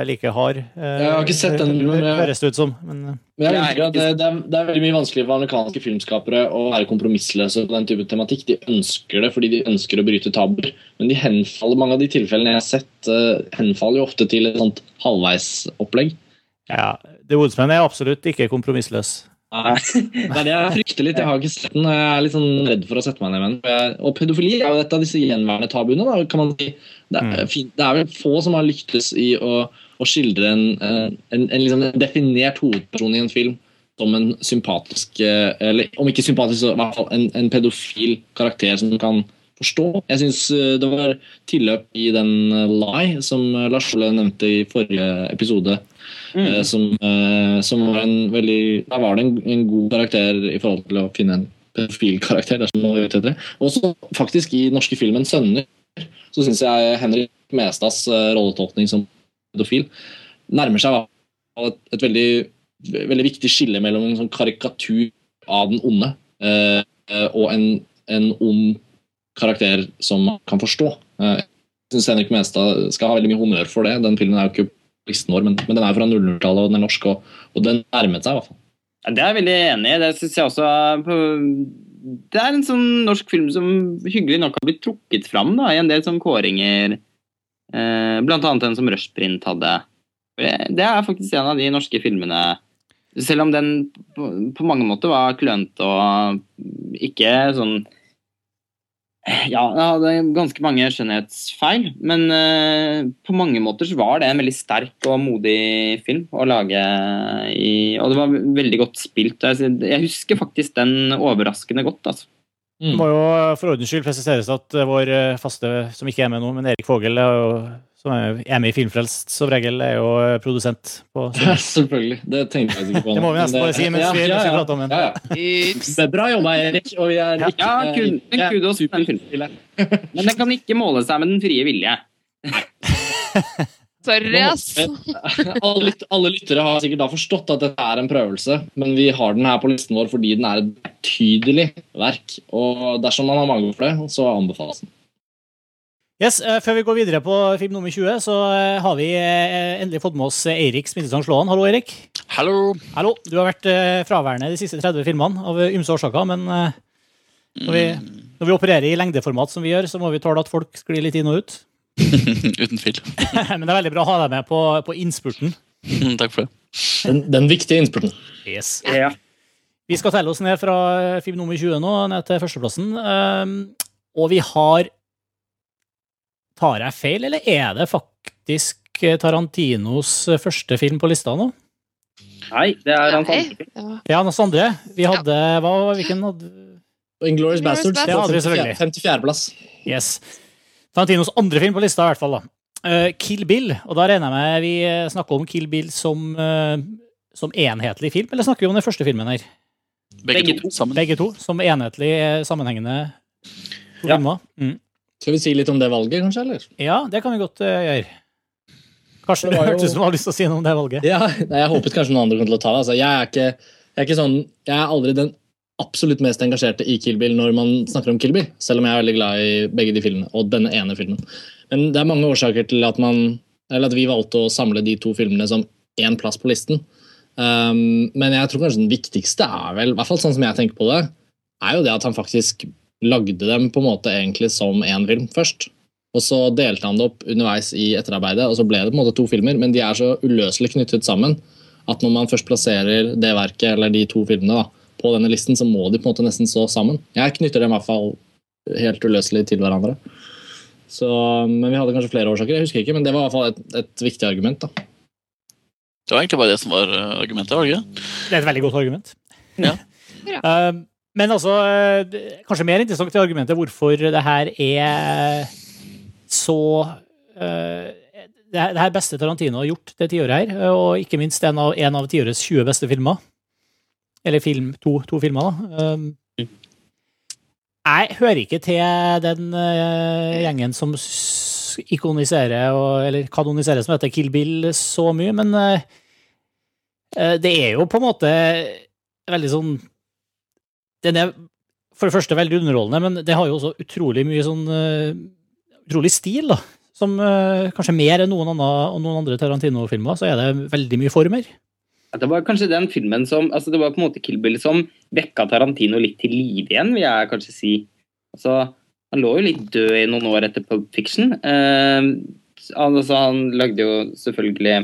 Speaker 1: like hard. eh,
Speaker 3: Jeg har ikke sett den filmen,
Speaker 1: Høres det ut som. Men eh,
Speaker 3: Men jeg liker at det, det, er, det er veldig mye vanskeligere for amerikanske filmskapere å være kompromissløse på den type tematikk. De ønsker det fordi de ønsker å bryte tabuer, men de henfaller, mange av de tilfellene jeg har sett, eh, henfaller jo ofte til et sånt halvveisopplegg.
Speaker 1: ja, The Woodsman er absolutt ikke kompromissløs.
Speaker 3: Er det jeg frykter litt. Jeg har ikke sett den, jeg er litt sånn redd for å sette meg ned med den. Og pedofili er jo et av disse gjenværende tabuene. Da, kan man si. Det er, fint. det er vel få som har lyktes i å, å skildre en, en, en, liksom en definert hovedperson i en film som en sympatisk eh, Eller om ikke sympatisk, så i hvert fall en, en pedofil karakter som kan forstå. Jeg syns det var tilløp i den eh, Lie som eh, Lars Ole nevnte i forrige episode. Mm. som, eh, som var en veldig Da var det en, en god karakter i forhold til å finne en pedofil karakter. dersom man det. Også faktisk i norske filmen 'Sønner' så syns jeg Henrik Mestads eh, rolletolkning som pedofil nærmer seg et, et veldig, veldig viktig skille mellom en sånn karikatur av den onde eh, eh, og en, en ond karakter som man kan forstå. Eh, jeg syns Henrik Mestad skal ha veldig mye honnør for det. Den filmen er jo ikke listen vår, men, men den er fra 00-tallet, og den er norsk, og, og den nærmet seg i hvert fall.
Speaker 4: Ja, Det er jeg veldig enig i. Det syns jeg også Det er en sånn norsk film som hyggelig nok har blitt trukket fram da, i en del sånn kåringer. Eh, blant annet den som Rushprint hadde. Det er faktisk en av de norske filmene Selv om den på, på mange måter var klønete og ikke sånn ja, jeg hadde ganske mange skjønnhetsfeil, men uh, på mange måter så var det en veldig sterk og modig film å lage i Og det var veldig godt spilt. Jeg, husker faktisk den overraskende godt, altså.
Speaker 1: Det må jo for ordens skyld presiseres at vår eh, faste, som ikke er med nå, men Erik Fogel, er jo, som er med i Filmfrelst som regel, er jo eh, produsent på
Speaker 3: Ja, selvfølgelig. Det tenkte jeg ikke på.
Speaker 1: Det må vi nesten bare si mens vi- ja, vi prater om den.
Speaker 3: Ja, ja. Det er Bra jobba, Erik. Og vi er ikke,
Speaker 4: Ja, kun- men kudos til. Men den kan ikke måle seg med Den frie vilje.
Speaker 2: Sorry, ass.
Speaker 3: alle, lyt, alle lyttere har sikkert da forstått at dette er en prøvelse, men vi har den her på listen vår fordi den er et betydelig verk. Og dersom man har mage for det, så anbefales den.
Speaker 1: Yes, eh, Før vi går videre på film nummer 20, så eh, har vi eh, endelig fått med oss Eirik Smittesang Slåan. Hallo, Eirik.
Speaker 6: Hallo.
Speaker 1: Hallo. Du har vært fraværende de siste 30 filmene av ymse årsaker, men når, vi, når vi opererer i lengdeformat som vi gjør, så må vi tåle at folk sklir litt inn og ut.
Speaker 6: Uten tvil.
Speaker 1: men det er veldig bra å ha deg med på, på innspurten.
Speaker 6: Takk for det.
Speaker 3: Den, den viktige innspurten.
Speaker 1: Yes.
Speaker 4: Ja.
Speaker 1: Vi skal telle oss ned fra film nummer 20 nå, ned til førsteplassen. Um, og vi har Tar jeg feil, eller er det faktisk eh, Tarantinos eh, første film på lista nå?
Speaker 4: Nei, det er hans andre
Speaker 1: Ja, Hans andre. Vi hadde hva, Hvilken hadde
Speaker 3: Inglorious Bastards.
Speaker 1: Det hadde vi selvfølgelig.
Speaker 3: 54.-plass.
Speaker 1: Yes. Tarantinos andre film på lista, i hvert fall. da. Eh, Kill Bill. Og da regner jeg med vi snakker om Kill Bill som, som enhetlig film, eller snakker vi om den første filmen her?
Speaker 6: Begge,
Speaker 4: Begge
Speaker 6: to sammen.
Speaker 1: Begge to, som enhetlig sammenhengende filmer.
Speaker 4: Ja.
Speaker 1: Mm.
Speaker 3: Skal vi si litt om det valget, kanskje? eller?
Speaker 1: Ja, det kan vi godt uh, gjøre. Karsten,
Speaker 3: Det
Speaker 1: hørtes ut som du hadde lyst til å si noe om det valget.
Speaker 3: Ja, nei, Jeg håpet kanskje noen andre kom til å ta det. Altså, jeg, er ikke, jeg er ikke sånn, jeg er aldri den absolutt mest engasjerte i Kill Bill når man snakker om Kill Bill, selv om jeg er veldig glad i begge de filmene, og denne ene filmen. Men det er mange årsaker til at, man, eller at vi valgte å samle de to filmene som én plass på listen. Um, men jeg tror kanskje den viktigste er vel, i hvert fall sånn som jeg tenker på det, er jo det at han faktisk lagde dem på en måte egentlig som én film først. Og så delte han det opp underveis i etterarbeidet, og så ble det på en måte to filmer. Men de er så uløselig knyttet sammen at når man først plasserer det verket eller de to filmene da, på denne listen, så må de på en måte nesten stå sammen. Jeg knytter dem i hvert fall helt uløselig til hverandre. Så, men vi hadde kanskje flere årsaker, jeg husker ikke, men det var i hvert fall et, et viktig argument. da.
Speaker 6: Det var egentlig bare det som var eh, argumentet, var det ikke?
Speaker 1: Det er et veldig godt argument.
Speaker 6: Ja.
Speaker 2: Ja.
Speaker 1: Eh, Men altså, eh, kanskje mer interessant til argumentet hvorfor det her er så eh, Det her beste Tarantino har gjort det tiåret her, og ikke minst en av, en av tiårets 20 beste filmer. Eller film, to, to filmer, da. Um, jeg hører ikke til den eh, gjengen som ikoniserer, eller kanoniserer, som heter Kill Bill, så mye, men eh, eh, det er jo på en måte veldig sånn Den er for det første veldig underholdende, men det har jo også utrolig mye sånn uh, Utrolig stil, da. Som uh, kanskje mer enn noen, annen, noen andre Tarantino-filmer, så er det veldig mye former.
Speaker 4: Det var kanskje den filmen som altså Det var på en måte Kill Bill som vekka Tarantino litt til live igjen, vil jeg kanskje si. Altså, han lå jo litt død i noen år etter Pulp Fiction. Uh, altså, han lagde jo selvfølgelig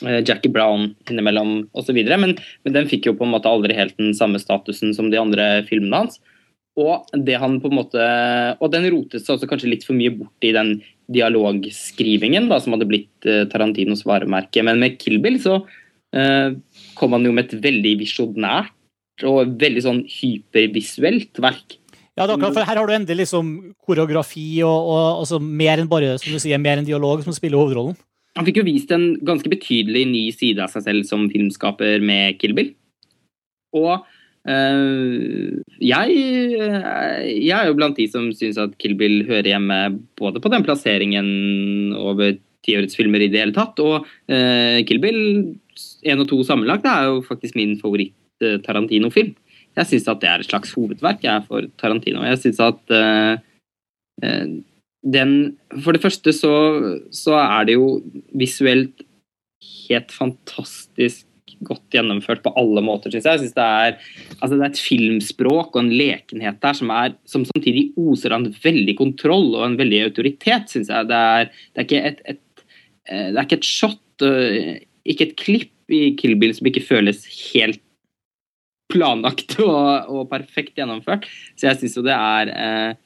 Speaker 4: Jackie Brown innimellom osv., men, men den fikk jo på en måte aldri helt den samme statusen som de andre filmene hans. Og det han på en måte Og den rotet seg også kanskje litt for mye bort i den dialogskrivingen da, som hadde blitt eh, Tarantinos varemerke. Men med Kill Bill så eh, kom han jo med et veldig visjonært og veldig sånn hypervisuelt verk.
Speaker 1: Ja, akkurat, for Her har du endelig liksom koreografi og, og altså mer enn bare som du sier, mer enn dialog som spiller hovedrollen.
Speaker 4: Han fikk jo vist en ganske betydelig ny side av seg selv som filmskaper med Kill Bill. Og øh, jeg, eh, jeg er jo blant de som syns at Kill Bill hører hjemme både på den plasseringen over tiårets filmer i det hele tatt, og øh, Kill Bill 1 og 2 sammenlagt er jo faktisk min favoritt-Tarantino-film. Jeg syns at det er et slags hovedverk jeg, for Tarantino. Jeg synes at øh, den For det første så, så er det jo visuelt helt fantastisk godt gjennomført på alle måter, syns jeg. Jeg synes det, er, altså det er et filmspråk og en lekenhet der som, er, som samtidig oser av en veldig kontroll og en veldig autoritet, syns jeg. Det er, det er ikke et, et, eh, det er ikke et shot, ikke et klipp i Kill Bill som ikke føles helt planlagt og, og perfekt gjennomført. Så jeg syns jo det er eh,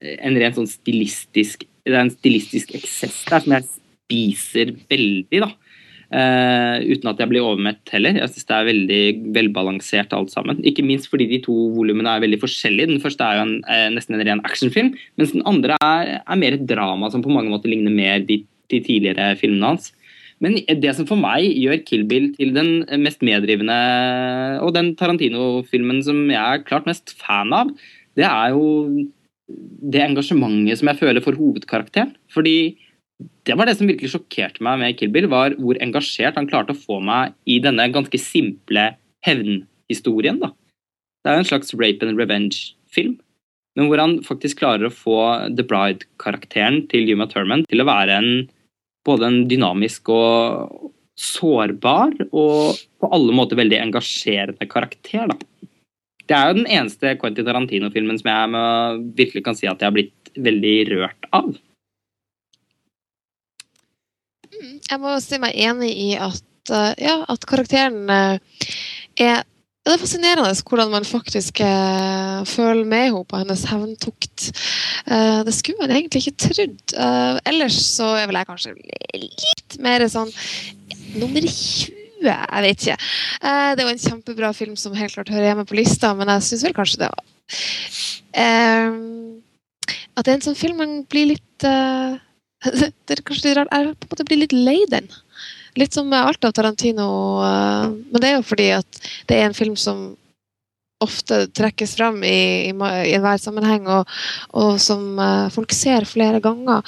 Speaker 4: en rent sånn stilistisk Det er en stilistisk eksess der som jeg spiser veldig, da. Uh, uten at jeg blir overmett heller. Jeg syns det er veldig velbalansert alt sammen. Ikke minst fordi de to volumene er veldig forskjellige. Den første er jo en, eh, nesten en ren actionfilm, mens den andre er, er mer et drama som på mange måter ligner mer de, de tidligere filmene hans. Men det som for meg gjør Kill Bill til den mest meddrivende og den Tarantino-filmen som jeg er klart mest fan av, det er jo det engasjementet som jeg føler for hovedkarakteren. Fordi det var det som virkelig sjokkerte meg med Kill Bill, var hvor engasjert han klarte å få meg i denne ganske simple hevnhistorien. da. Det er jo en slags rape and revenge-film, men hvor han faktisk klarer å få The Bride-karakteren til Yuma Thurman til å være en både en dynamisk og sårbar og på alle måter veldig engasjerende karakter. Da. Det er jo den eneste Quentin Tarantino-filmen som jeg med, virkelig kan si at jeg har blitt veldig rørt av.
Speaker 2: Mm, Jeg må si meg enig i at, eh, ja, at karakteren eh, er Det er fascinerende hvordan man faktisk eh, føler med henne på hennes hevntukt. Eh, det skulle man egentlig ikke trodd. Eh, ellers så er vel jeg kanskje litt mer sånn nummer 20. Jeg vet ikke. Eh, det er jo en kjempebra film som helt klart hører hjemme på lista, men jeg syns vel kanskje det var eh, At det er en sånn film man blir litt eh, det er kanskje litt rart. Jeg på en måte blir litt lei den. Litt som alt av Tarantino. Men det er jo fordi at det er en film som ofte trekkes frem i, i, i enhver sammenheng, og, og som uh, folk ser flere ganger.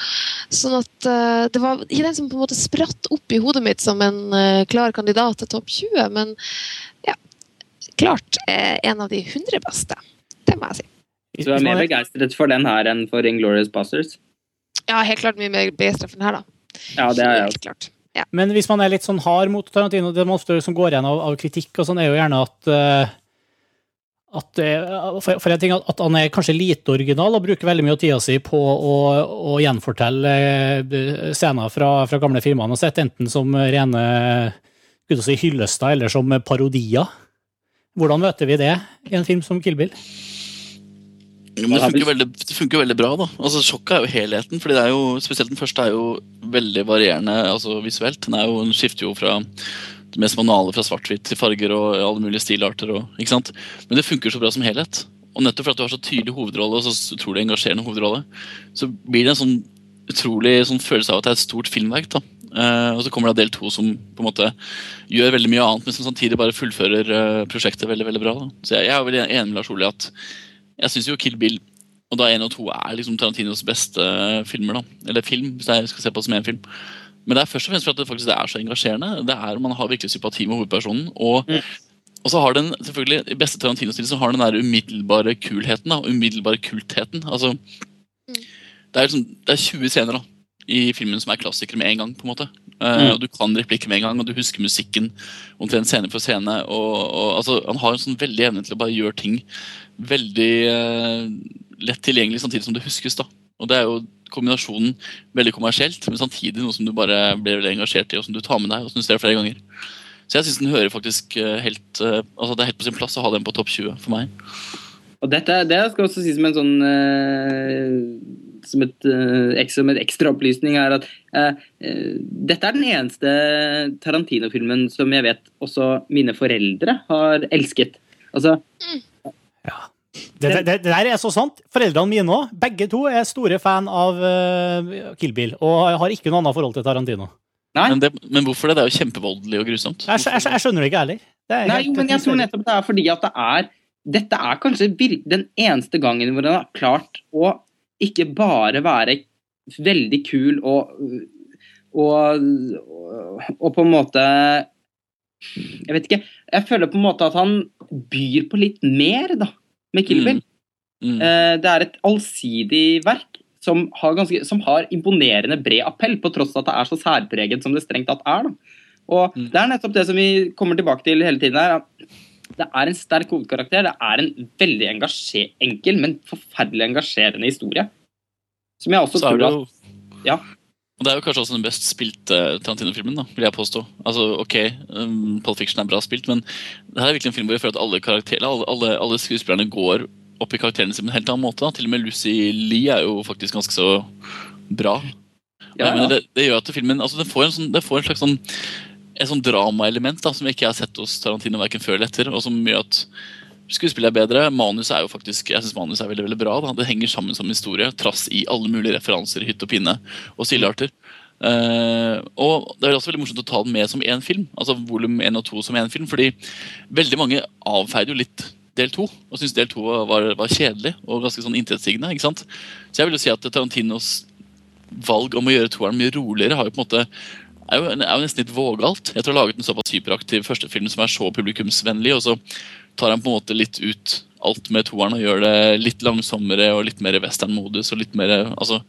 Speaker 2: Sånn at uh, det var ikke den som på en måte spratt opp i hodet mitt som en uh, klar kandidat til topp 20, men ja, klart en av de 100 beste. Det må jeg si.
Speaker 4: Så du er mer begeistret for den her enn for Inglorious Busters?
Speaker 2: Ja, helt klart mye mer begeistra for den her, da.
Speaker 4: Ja, det er jeg
Speaker 2: Helt klart.
Speaker 5: Men hvis man er litt sånn hard mot Tarantino, det man ofte som går igjen av, av kritikk, og sånn, er jo gjerne at at, for, jeg en ting, at, han er kanskje lite original og bruker veldig mye av tida si på å, å gjenfortelle eh, scener fra, fra gamle filmer han har sett, enten som rene si, hyllester eller som parodier. Hvordan møter vi det i en film som Kill Bill?
Speaker 6: Jo, men det funker, veldig, det funker veldig bra. da. Altså Sjokket er jo helheten. fordi det er jo, Spesielt den første er jo veldig varierende altså visuelt. Den, er jo, den skifter jo fra det mest banale fra svart-hvitt til farger og alle mulige stilarter. Og, ikke sant? Men det funker så bra som helhet. Og nettopp fordi du har så tydelig hovedrolle og så utrolig engasjerende hovedrolle, så blir det en sånn utrolig sånn følelse av at det er et stort filmverk. da. Uh, og så kommer det del to som på en måte gjør veldig mye annet, men som samtidig bare fullfører uh, prosjektet veldig veldig bra. da. Så jeg, jeg er veldig enig med Lars Ole at jeg syns jo Kill Bill og da 1 og 2 er liksom Tarantinos beste filmer. da, Eller film, hvis jeg skal se på det som en film. Men det er først og fremst for at det faktisk er så engasjerende. Det er Man har virkelig sympati med hovedpersonen. Og, og så har den selvfølgelig i beste Tarantino-stil så har den den der umiddelbare kulheten. da, Umiddelbare kultheten. altså det er, liksom, det er 20 scener da, i filmen som er klassikere med en gang. på en måte. Mm. og Du kan replikker med en gang, og du husker musikken omtrent scene for scene. og, og altså, Han har en sånn veldig evne til å bare gjøre ting veldig uh, lett tilgjengelig samtidig som det huskes. da. Og Det er jo kombinasjonen veldig kommersielt, men samtidig noe som du bare blir veldig engasjert i, og som du tar med deg og som du ser flere ganger. Så jeg syns den hører faktisk eh, helt eh, altså Det er helt på sin plass å ha den på topp 20 for meg.
Speaker 4: Og dette det skal også sies som en sånn eh, som, et, som et ekstra opplysning er at uh, eh, dette er den eneste Tarantino-filmen som jeg vet også mine foreldre har elsket. Altså,
Speaker 5: Det, det, det der er så sant. Foreldrene mine òg, begge to, er store fan av uh, Kill Bill og har ikke noe annet forhold til Tarantino.
Speaker 4: nei,
Speaker 6: Men, det, men hvorfor det? Det er jo kjempevoldelig og grusomt.
Speaker 5: Jeg, jeg, jeg skjønner det ikke heller. Det er
Speaker 4: nei
Speaker 5: helt-
Speaker 4: jo, men jeg tror nettopp det er fordi at det er Dette er kanskje den eneste gangen hvor han har klart å ikke bare være veldig kul og og, og, og på en måte Jeg vet ikke. Jeg føler på en måte at han byr på litt mer, da, med Kill Bill.
Speaker 6: Mm.
Speaker 4: Eh, Det er et allsidig verk som har, ganske, som har imponerende bred appell, på tross av at det er så særpreget som det strengt tatt er. Da. Og
Speaker 6: Mm.
Speaker 4: Det er nettopp det som vi kommer tilbake til hele tiden. her, at Det er en sterk hovedkarakter. Det er en veldig engasjer, enkel, men forferdelig engasjerende historie. Som jeg også
Speaker 6: Så
Speaker 4: tror at Ja.
Speaker 6: Og det er jo kanskje også den best spilte Tarantino-filmen, da, vil jeg påstå. Altså, ok, um, Pulp Fiction er bra spilt, men det her er virkelig en film hvor jeg føler at alle, alle, alle, alle skuespillerne går opp i karakterene sine på en helt annen måte. Da. Til og med Lucy Lee er jo faktisk ganske så bra.
Speaker 4: Ja, ja.
Speaker 6: det, det gjør at filmen altså, den får en sånn, det får en slags sånn et sånn dramaelement som jeg ikke har sett hos Tarantino verken før eller etter, og som gjør at skuespillet er bedre. Manus er jo faktisk, jeg synes manus er veldig veldig bra. Da. Det henger sammen som historie, trass i alle mulige referanser, hytt og pinne og sildearter. Uh, og Det er også veldig morsomt å ta den med som én film, altså volum 1 og 2 som én film. fordi veldig mange avfeide jo litt del 2, og syntes del 2 var, var, kjedelig og ganske sånn intetsigende. ikke sant? Så jeg vil jo si at Tarantinos valg om å gjøre toeren mye roligere har jo på en måte er jo, er jo nesten litt vågalt. Jeg tror ha laget en såpass hyperaktiv førstefilm som er så publikumsvennlig, og så tar han på en måte litt ut alt med toeren og gjør det litt langsommere og litt mer western-modus og litt mer altså,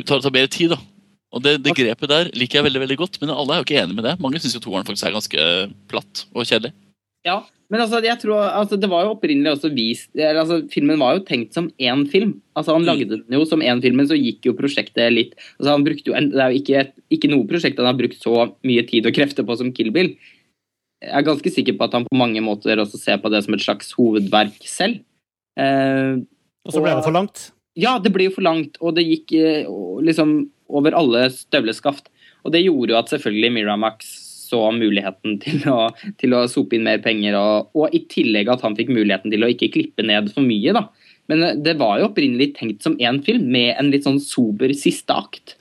Speaker 6: tar, tar bedre tid, da. Og det, det grepet der liker jeg veldig veldig godt, men alle er jo ikke enig med det. Mange syns toeren faktisk er ganske platt og kjedelig.
Speaker 4: Ja, men altså, jeg tror, altså, det var jo opprinnelig også vist eller, altså, Filmen var jo tenkt som én film. Altså, Han
Speaker 6: Mm.
Speaker 4: lagde den jo som én film, men så gikk jo prosjektet litt altså, han brukte jo Det er jo ikke, ikke noe prosjekt han har brukt så mye tid og krefter på som Kill Bill. Jeg er ganske sikker på at han på mange måter også ser på det som et slags hovedverk selv. Eh,
Speaker 5: Og så ble det for langt.
Speaker 4: ja, det ble jo for langt, og det gikk eh, liksom over alle støvleskaft. Og det gjorde jo at selvfølgelig Miramax så muligheten til å, til å sope inn mer penger, og, og i tillegg at han fikk muligheten til å ikke klippe ned for mye, da. Men eh, det var jo opprinnelig tenkt som én film, med en litt sånn sober siste akt.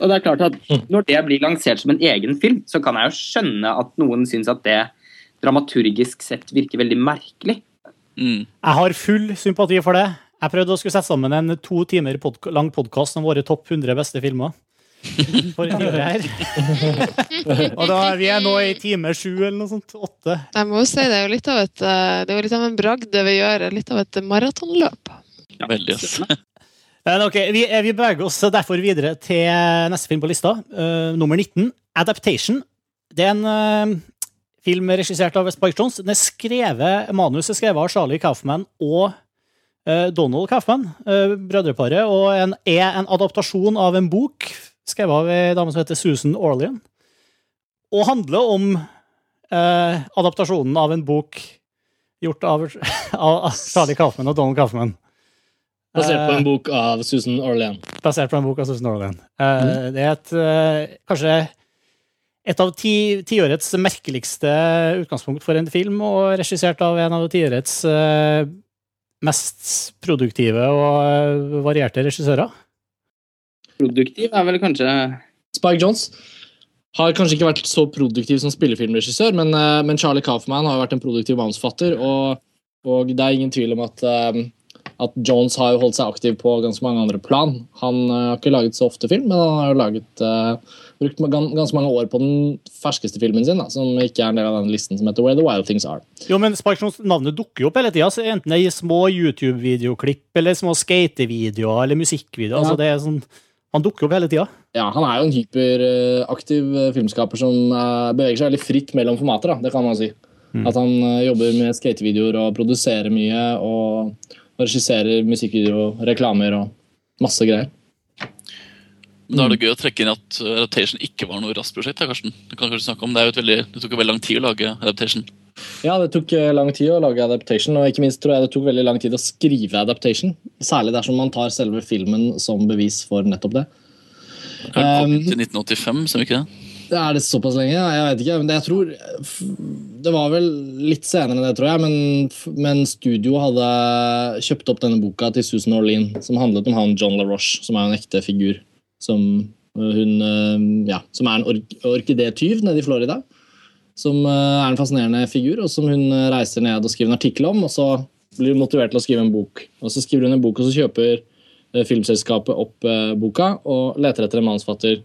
Speaker 4: Og det er klart at når det blir lansert som en egen film, så kan jeg jo skjønne at noen syns at det dramaturgisk sett virker veldig merkelig.
Speaker 6: Mm.
Speaker 1: Jeg har full sympati for det. Jeg prøvde å skulle sette sammen en to timer pod lang podkast om våre topp 100 beste filmer. For tiåret her. Og da, vi er nå i time sju eller noe sånt. Åtte.
Speaker 2: Jeg må jo si det er jo litt av et eh, Det er jo litt av en bragd det vi gjør. Litt av et maratonløp.
Speaker 6: Veldig.
Speaker 1: Men ok, vi, vi beveger oss derfor videre til neste film på lista. Uh, nummer 19, Adaptation. Det er en uh, film regissert av Spike Jones. Den er skrevet, manuset er skrevet av Charlie Kaufman og uh, Donald Kaufman, brødreparet, og en, er en adaptasjon av en bok skrevet av ei dame som heter Susan Orlean, og handler om adaptasjonen av en bok gjort av, av Charlie Kaufman og Donald Kaufman.
Speaker 3: Basert på en bok av Susan Orlean.
Speaker 1: Basert på en bok av Susan Orlean. Mm. Det er et, uh, kanskje et av ti, tiårets merkeligste utgangspunkt for en film, og regissert av en av tiårets uh, mest produktive og varierte regissører.
Speaker 4: Produktiv er vel kanskje
Speaker 3: Spike Jones har kanskje ikke vært så produktiv som spillefilmregissør, men, men Charlie Kaufman har vært en produktiv manusforfatter, og, og, det er ingen tvil om at at Jones har jo holdt seg aktiv på ganske mange andre plan. Han uh, har ikke laget så ofte film, men han har jo laget, uh, brukt ganske mange år på den ferskeste filmen sin, da, som ikke er en del av den listen som heter Where the Wild Things Are.
Speaker 1: Jo, men Sparksons navnet dukker jo opp hele tida, enten det i små YouTube-videoklipp eller små skatevideoer eller musikkvideoer. Ja. altså det er sånn han dukker opp hele tida.
Speaker 3: Ja, han er jo en hyperaktiv uh, filmskaper som beveger seg veldig fritt mellom formater. Da, det kan man si. Mm. At han jobber med skatevideoer og produserer mye. og og regisserer musikkvideoer, reklamer og masse greier.
Speaker 6: Men Da er det gøy å trekke inn at Adaptation ikke var noe raskt prosjekt. Karsten. Du kan kanskje snakke om Det, veldig, det tok jo veldig lang tid å lage Adaptation.
Speaker 3: Ja, det tok eh, lang tid å lage Adaptation, og ikke minst tror jeg det tok veldig lang tid å skrive Adaptation. Særlig dersom man tar selve filmen som bevis for nettopp det.
Speaker 6: Det kom um, til 1985, som ikke det?
Speaker 3: Er det såpass lenge? Jeg vet ikke. men det, jeg tror Det var vel litt senere enn det, tror jeg. Men, men studio hadde kjøpt opp denne boka til Susan Orlean, som handlet om han John LaRoche, som er en ekte figur. Som, øh, hun, øh, ja, som er en ork orkidétyv nede i Florida. Som øh, er en fascinerende figur, og som hun reiser ned og skriver en artikkel om. Og så blir hun motivert til å skrive en bok. Og så skriver hun en bok, og så kjøper filmselskapet opp boka og leter etter en manusfatter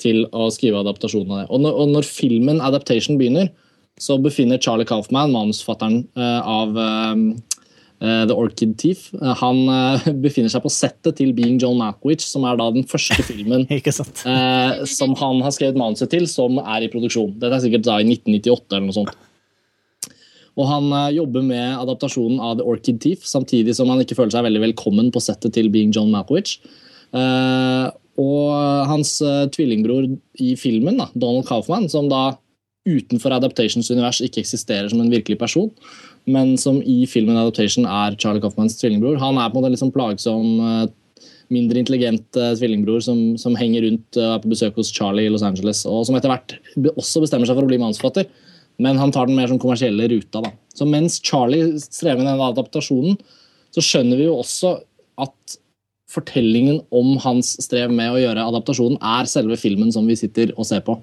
Speaker 3: til å skrive adaptasjonen av det. Og når, og når, filmen Adaptation begynner, så befinner Charlie Kaufman, manusfatteren uh, av uh, The Orchid Thief, han befinner seg på settet til Being John Malkovich, som er da den første filmen som han har skrevet manuset til, som er i produksjon. Dette er sikkert da i 1998 eller noe sånt. Og han jobber med adaptasjonen av The Orchid Thief, samtidig som han ikke føler seg veldig velkommen på settet til Being John Malkovich. Uh, og hans uh, tvillingbror i filmen, da, Donald Kaufman, som da utenfor Adaptations univers ikke eksisterer som en virkelig person, men som i filmen Adaptation er Charlie Kaufmans tvillingbror. Han er på en måte liksom plagsom, uh, mindre intelligent uh, tvillingbror som, som, henger rundt og er på besøk hos Charlie i Los Angeles, og som etter hvert også bestemmer seg for å bli manusforfatter. Men han tar den mer som kommersielle ruta. da. Så mens Charlie strever med denne adaptasjonen, så skjønner vi jo også at fortellingen om hans strev med å gjøre adaptasjonen er selve filmen som vi sitter og ser på.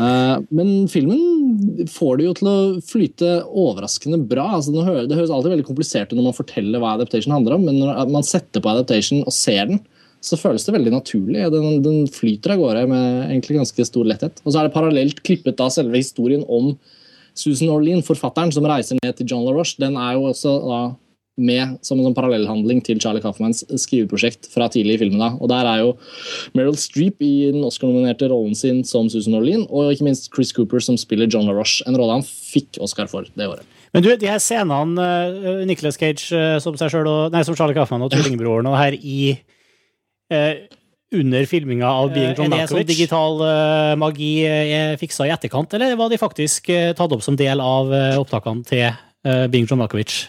Speaker 3: Eh, men filmen får det jo til å flyte overraskende bra. Altså, det høres alltid veldig komplisert ut når man forteller hva adaptation handler om, men når man setter på adaptation og ser den, så føles det veldig naturlig. Den, flyter av gårde med egentlig ganske stor letthet. Og så er det parallelt klippet da selve historien om Susan Orlean, forfatteren som reiser ned til John LaRoche. Den er jo også da med som en sånn parallellhandling til Charlie Kaufmans skriveprosjekt fra tidlig i filmen. Da. Og Der er jo Meryl Streep i den Oscar-nominerte rollen sin som Susan Orlean, og ikke minst Chris Cooper som spiller John LaRoche, en rolle han fikk Oscar for det året.
Speaker 1: Men du, de her scenene uh, Nicolas Cage uh, som seg selv og, nei, som Charlie Kaufman og tvillingbroren og her i uh, under filminga av Being John Malkovich. Er det sånn digital uh, magi er fiksa i etterkant, eller var de faktisk uh, tatt opp som del av uh, opptakene til uh, Being John Malkovich?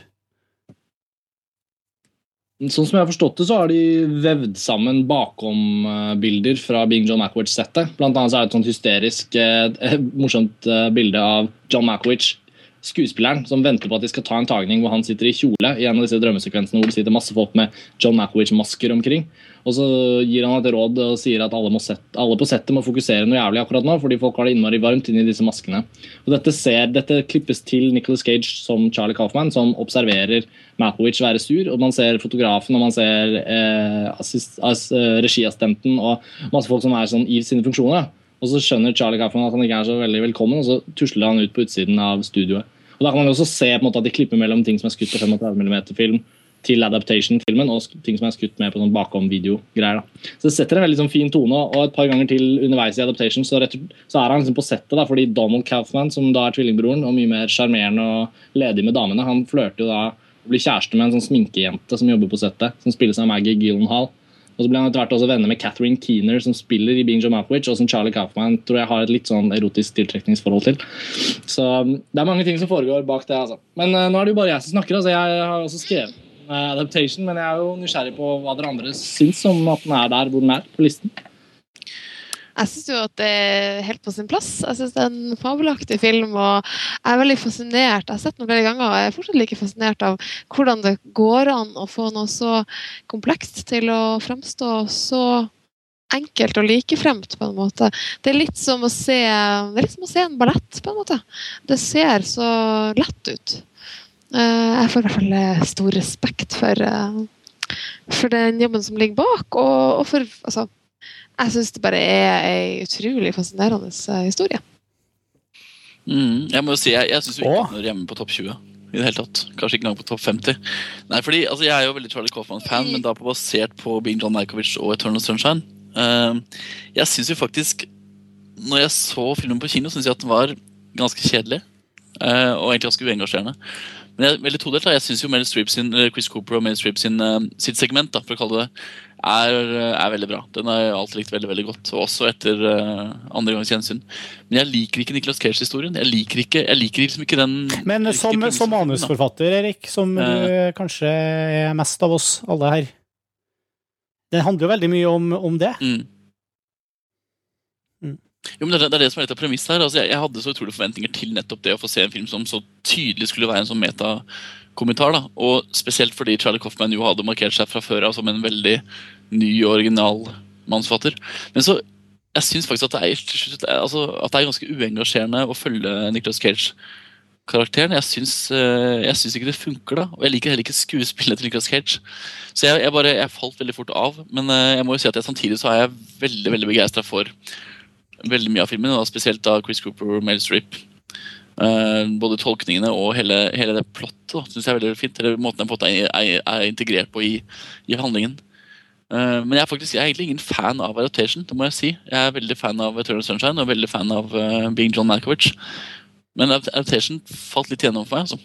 Speaker 3: Sånn som jeg har forstått det, så har de vevd sammen bakom-bilder fra Being John Mackwich-settet. Blant annet så er det et sånt hysterisk, eh, morsomt eh, bilde av John Mackwich skuespilleren som venter på at de skal ta en tagning hvor han sitter i kjole i en av disse drømmesekvensene hvor det sitter masse folk med John Mackwich-masker omkring. Og så gir han et råd og sier at alle, sette, alle på settet må fokusere noe jævlig akkurat nå, fordi folk har det innmari varmt inni disse maskene. Og dette, ser, dette klippes til Nicholas Cage som Charlie Kaufman, som observerer Malkovich være sur. Og man ser fotografen og man ser eh, assist, ass, regiassistenten og masse folk som er sånn i sine funksjoner. Og så skjønner Charlie Kaufman at han ikke er så veldig velkommen, og så tusler han ut på utsiden av studioet. Og Da kan man også se på en måte at de klipper mellom ting som er skutt på 35 mm film, til adaptation-filmen, og ting som er skutt med på sånn bakom-video-greier. Så Det setter en veldig sånn fin tone, og et par ganger til underveis i adaptation så, rett, så er han liksom på settet, da, fordi Donald Kaufman, som da er tvillingbroren, og mye mer sjarmerende og ledig med damene, han flørter jo da og blir kjæreste med en sånn sminkejente som jobber på settet, som spilles av Maggie Gyllenhaal. Og så blir han etter hvert også venner med Catherine Keener, som spiller i Being Joe Malkovich, og som Charlie Kaufman tror jeg har et litt sånn erotisk tiltrekningsforhold til. Så det er mange ting som foregår bak det. altså. Men uh, nå er det jo bare jeg som snakker. altså Jeg har også skrevet adaptation, men jeg er jo nysgjerrig på hva dere andre syns om at den er der hvor den er på listen.
Speaker 2: Jeg syns jo at det er helt på sin plass. Jeg synes det er en fabelaktig film. og Jeg er veldig fascinert. Jeg har sett den flere ganger og jeg er fortsatt like fascinert av hvordan det går an å få noe så komplekst til å fremstå så enkelt og likefremt, på en måte. Det er litt som å se, det er litt som å se en ballett, på en måte. Det ser så lett ut. Eh, jeg får i hvert fall stor respekt for, eh, for den jobben som ligger bak, og, og for altså, jeg syns det bare er ei utrolig fascinerende eh, historie.
Speaker 6: Mm, jeg må jo si, jeg, jeg syns ikke den hører hjemme på topp 20. i det hele tatt. Kanskje ikke engang på topp 50. Nei, fordi altså, Jeg er jo veldig Charlie Coffman-fan, men da på basert på Being John Malkovich og Eternal Sunshine. Uh, jeg syns jo faktisk Når jeg så filmen på kino, syns jeg at den var ganske kjedelig. Uh, og egentlig ganske uengasjerende. Men jeg er veldig todelt. Jeg syns jo sin, Chris Cooper og Meryl Streep sin, uh, sitt segment, da, for å kalle det det, er, er, veldig bra. Den har jeg alltid likt veldig veldig godt. Også etter uh, andre gangs gjensyn. Men jeg liker ikke Nicolas Cage-historien. Jeg liker ikke, jeg liker liksom ikke den
Speaker 1: Men som, som manusforfatter, Erik, som uh, du kanskje er mest av oss alle her det handler jo veldig mye om, om det.
Speaker 6: Mm. Jo, men det, er det som er litt av premiss her. Altså, jeg, jeg, hadde så utrolige forventninger til nettopp det å få se en film som så tydelig skulle være en sånn metakommentar. og Spesielt fordi Charlie Coffman jo hadde markert seg fra før av som en veldig ny og original mannsfatter. Men så, jeg syns faktisk at det, er, altså, at det er ganske uengasjerende å følge Nicholas Cage-karakteren. Eh, jeg syns ikke det funker, da. Og jeg liker heller ikke skuespillet til Nicholas Cage. Så jeg, jeg, bare, jeg falt veldig fort av. Men eh, jeg må jo si at jeg, samtidig så er jeg veldig veldig begeistra for veldig mye av filmen, da, spesielt da Chris Cooper og Mel Strip. Uh, både tolkningene og hele, hele det plottet synes jeg er veldig fint. Eller måten den er, er, er, integrert på i, i handlingen. Uh, men jeg er faktisk jeg er egentlig ingen fan av adaptation. det må Jeg si. Jeg er veldig fan av Eternal Sunshine og veldig fan av uh, Being John Malkovich. Men adaptation falt litt gjennom for meg. altså.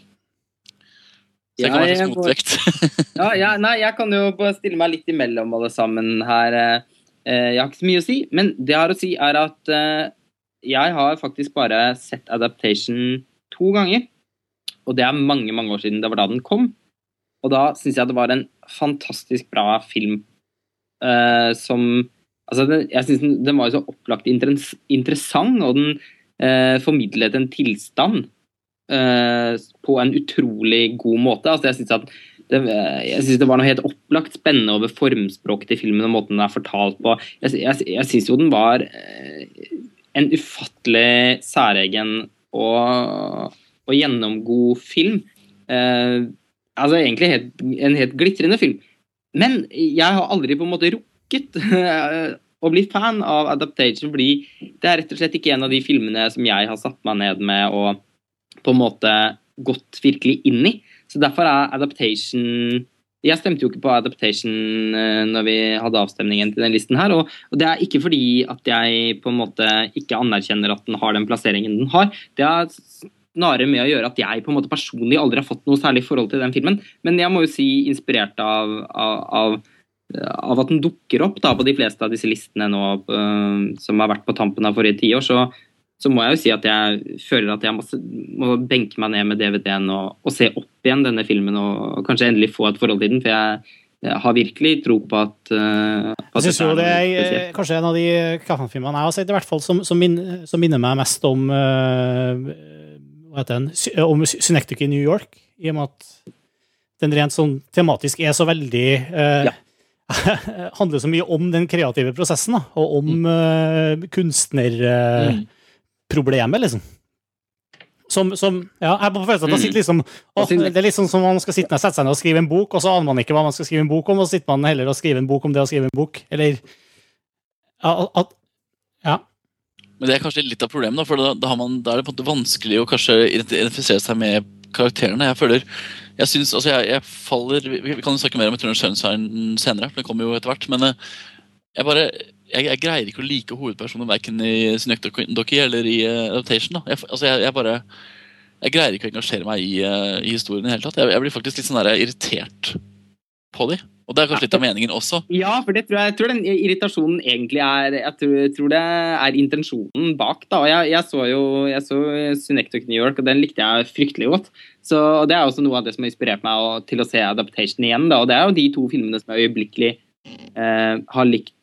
Speaker 6: Så jeg kan være litt motvekt.
Speaker 4: ja, ja, nei, jeg kan jo stille meg litt imellom alle sammen her. Jeg har ikke så mye å si, men det jeg har å si, er at jeg har faktisk bare sett Adaptation to ganger. Og det er mange mange år siden. Det var da den kom. Og da syns jeg det var en fantastisk bra film uh, som Altså, den, jeg syns den, den, var jo så opplagt interessant, og den uh, formidlet en tilstand uh, på en utrolig god måte. Altså, jeg syns at det, jeg synes det var noe helt opplagt spennende over formspråket til filmen og måten den er fortalt på. Jeg, jeg, jeg syns jo den var en ufattelig særegen og, og gjennomgod film. Eh, altså egentlig helt, en helt glitrende film. Men jeg har aldri på en måte rukket å bli fan av Adaptation, fordi det er rett og slett ikke en av de filmene som jeg har satt meg ned med og på en måte gått virkelig inn i. Så derfor er Adaptation jeg stemte jo ikke på Adaptation uh, når vi hadde avstemningen til den listen her. Og, det er ikke fordi at jeg på en måte ikke anerkjenner at den har den plasseringen den har. Det er snarere med å gjøre at jeg på en måte personlig aldri har fått noe særlig forhold til den filmen. Men jeg må jo si inspirert av, av, av, av at den dukker opp da, på de fleste av disse listene nå uh, som har vært på tampen av forrige tiår, så, så må jeg jo si at jeg føler at jeg må, må benke meg ned med DVD-en og, og, se opp igjen denne filmen og kanskje endelig få et forhold til den. For jeg, jeg har virkelig tro på at, uh,
Speaker 1: at Jeg syns jo det er kanskje en av de Kaffan-filmene jeg har sett, i hvert fall som, som, minner, som minner meg mest om uh,
Speaker 5: hva heter den, om Synectic i New York, i og med at den rent sånn tematisk er så veldig eh, Handler så mye om den kreative prosessen, da, og om kunstner- kunstnerproblemet,
Speaker 3: Mm.
Speaker 5: Liksom. Som, som Ja, jeg får følelsen at
Speaker 4: Mm.
Speaker 5: sitter liksom
Speaker 4: å,
Speaker 5: Det er liksom som om man skal sitte ned, sette seg ned og skrive en bok, og så aner man ikke hva man skal skrive en bok om, og så sitter man heller og skriver en bok om det å skrive en bok. Eller ja, at, ja.
Speaker 6: Men det er kanskje litt av problemet, da, for da, da, har man, da er det på en måte vanskelig å kanskje identifisere seg med karakterene. Jeg føler jeg synes, altså jeg, jeg faller, Vi vi kan jo snakke mer om Turner Sunshine senere, for den kommer jo etter hvert. Men eh, jeg bare jeg, jeg greier ikke å like hovedpersonen verken i Synecdoche eller i eh, Adaptation. da. Jeg, altså jeg, jeg bare jeg greier ikke å engasjere meg i, eh, i historien i hele tatt. Jeg, blir faktisk litt sånn der irritert på de. Og det er kanskje litt av meningen også.
Speaker 4: Ja, for det tror jeg, jeg tror den irritasjonen egentlig er Jeg tror, tror det er intensjonen bak. da, Jeg, jeg så jo jeg så Synecdoche New York, og den likte jeg fryktelig godt. Så Det er også noe av det som har inspirert meg til å se Adaptation igjen. da, og Det er jo de to filmene som jeg øyeblikkelig eh, har likt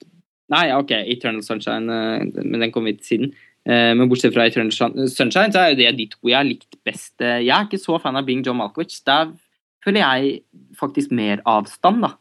Speaker 4: Nei, OK, Eternal Sunshine, eh, men den kom til siden. Eh, men bortsett fra Eternal Sunshine, så er jo det de to jeg har likt best. Jeg er ikke så fan av Bing John Malkovich. Der føler jeg faktisk mer avstand, da.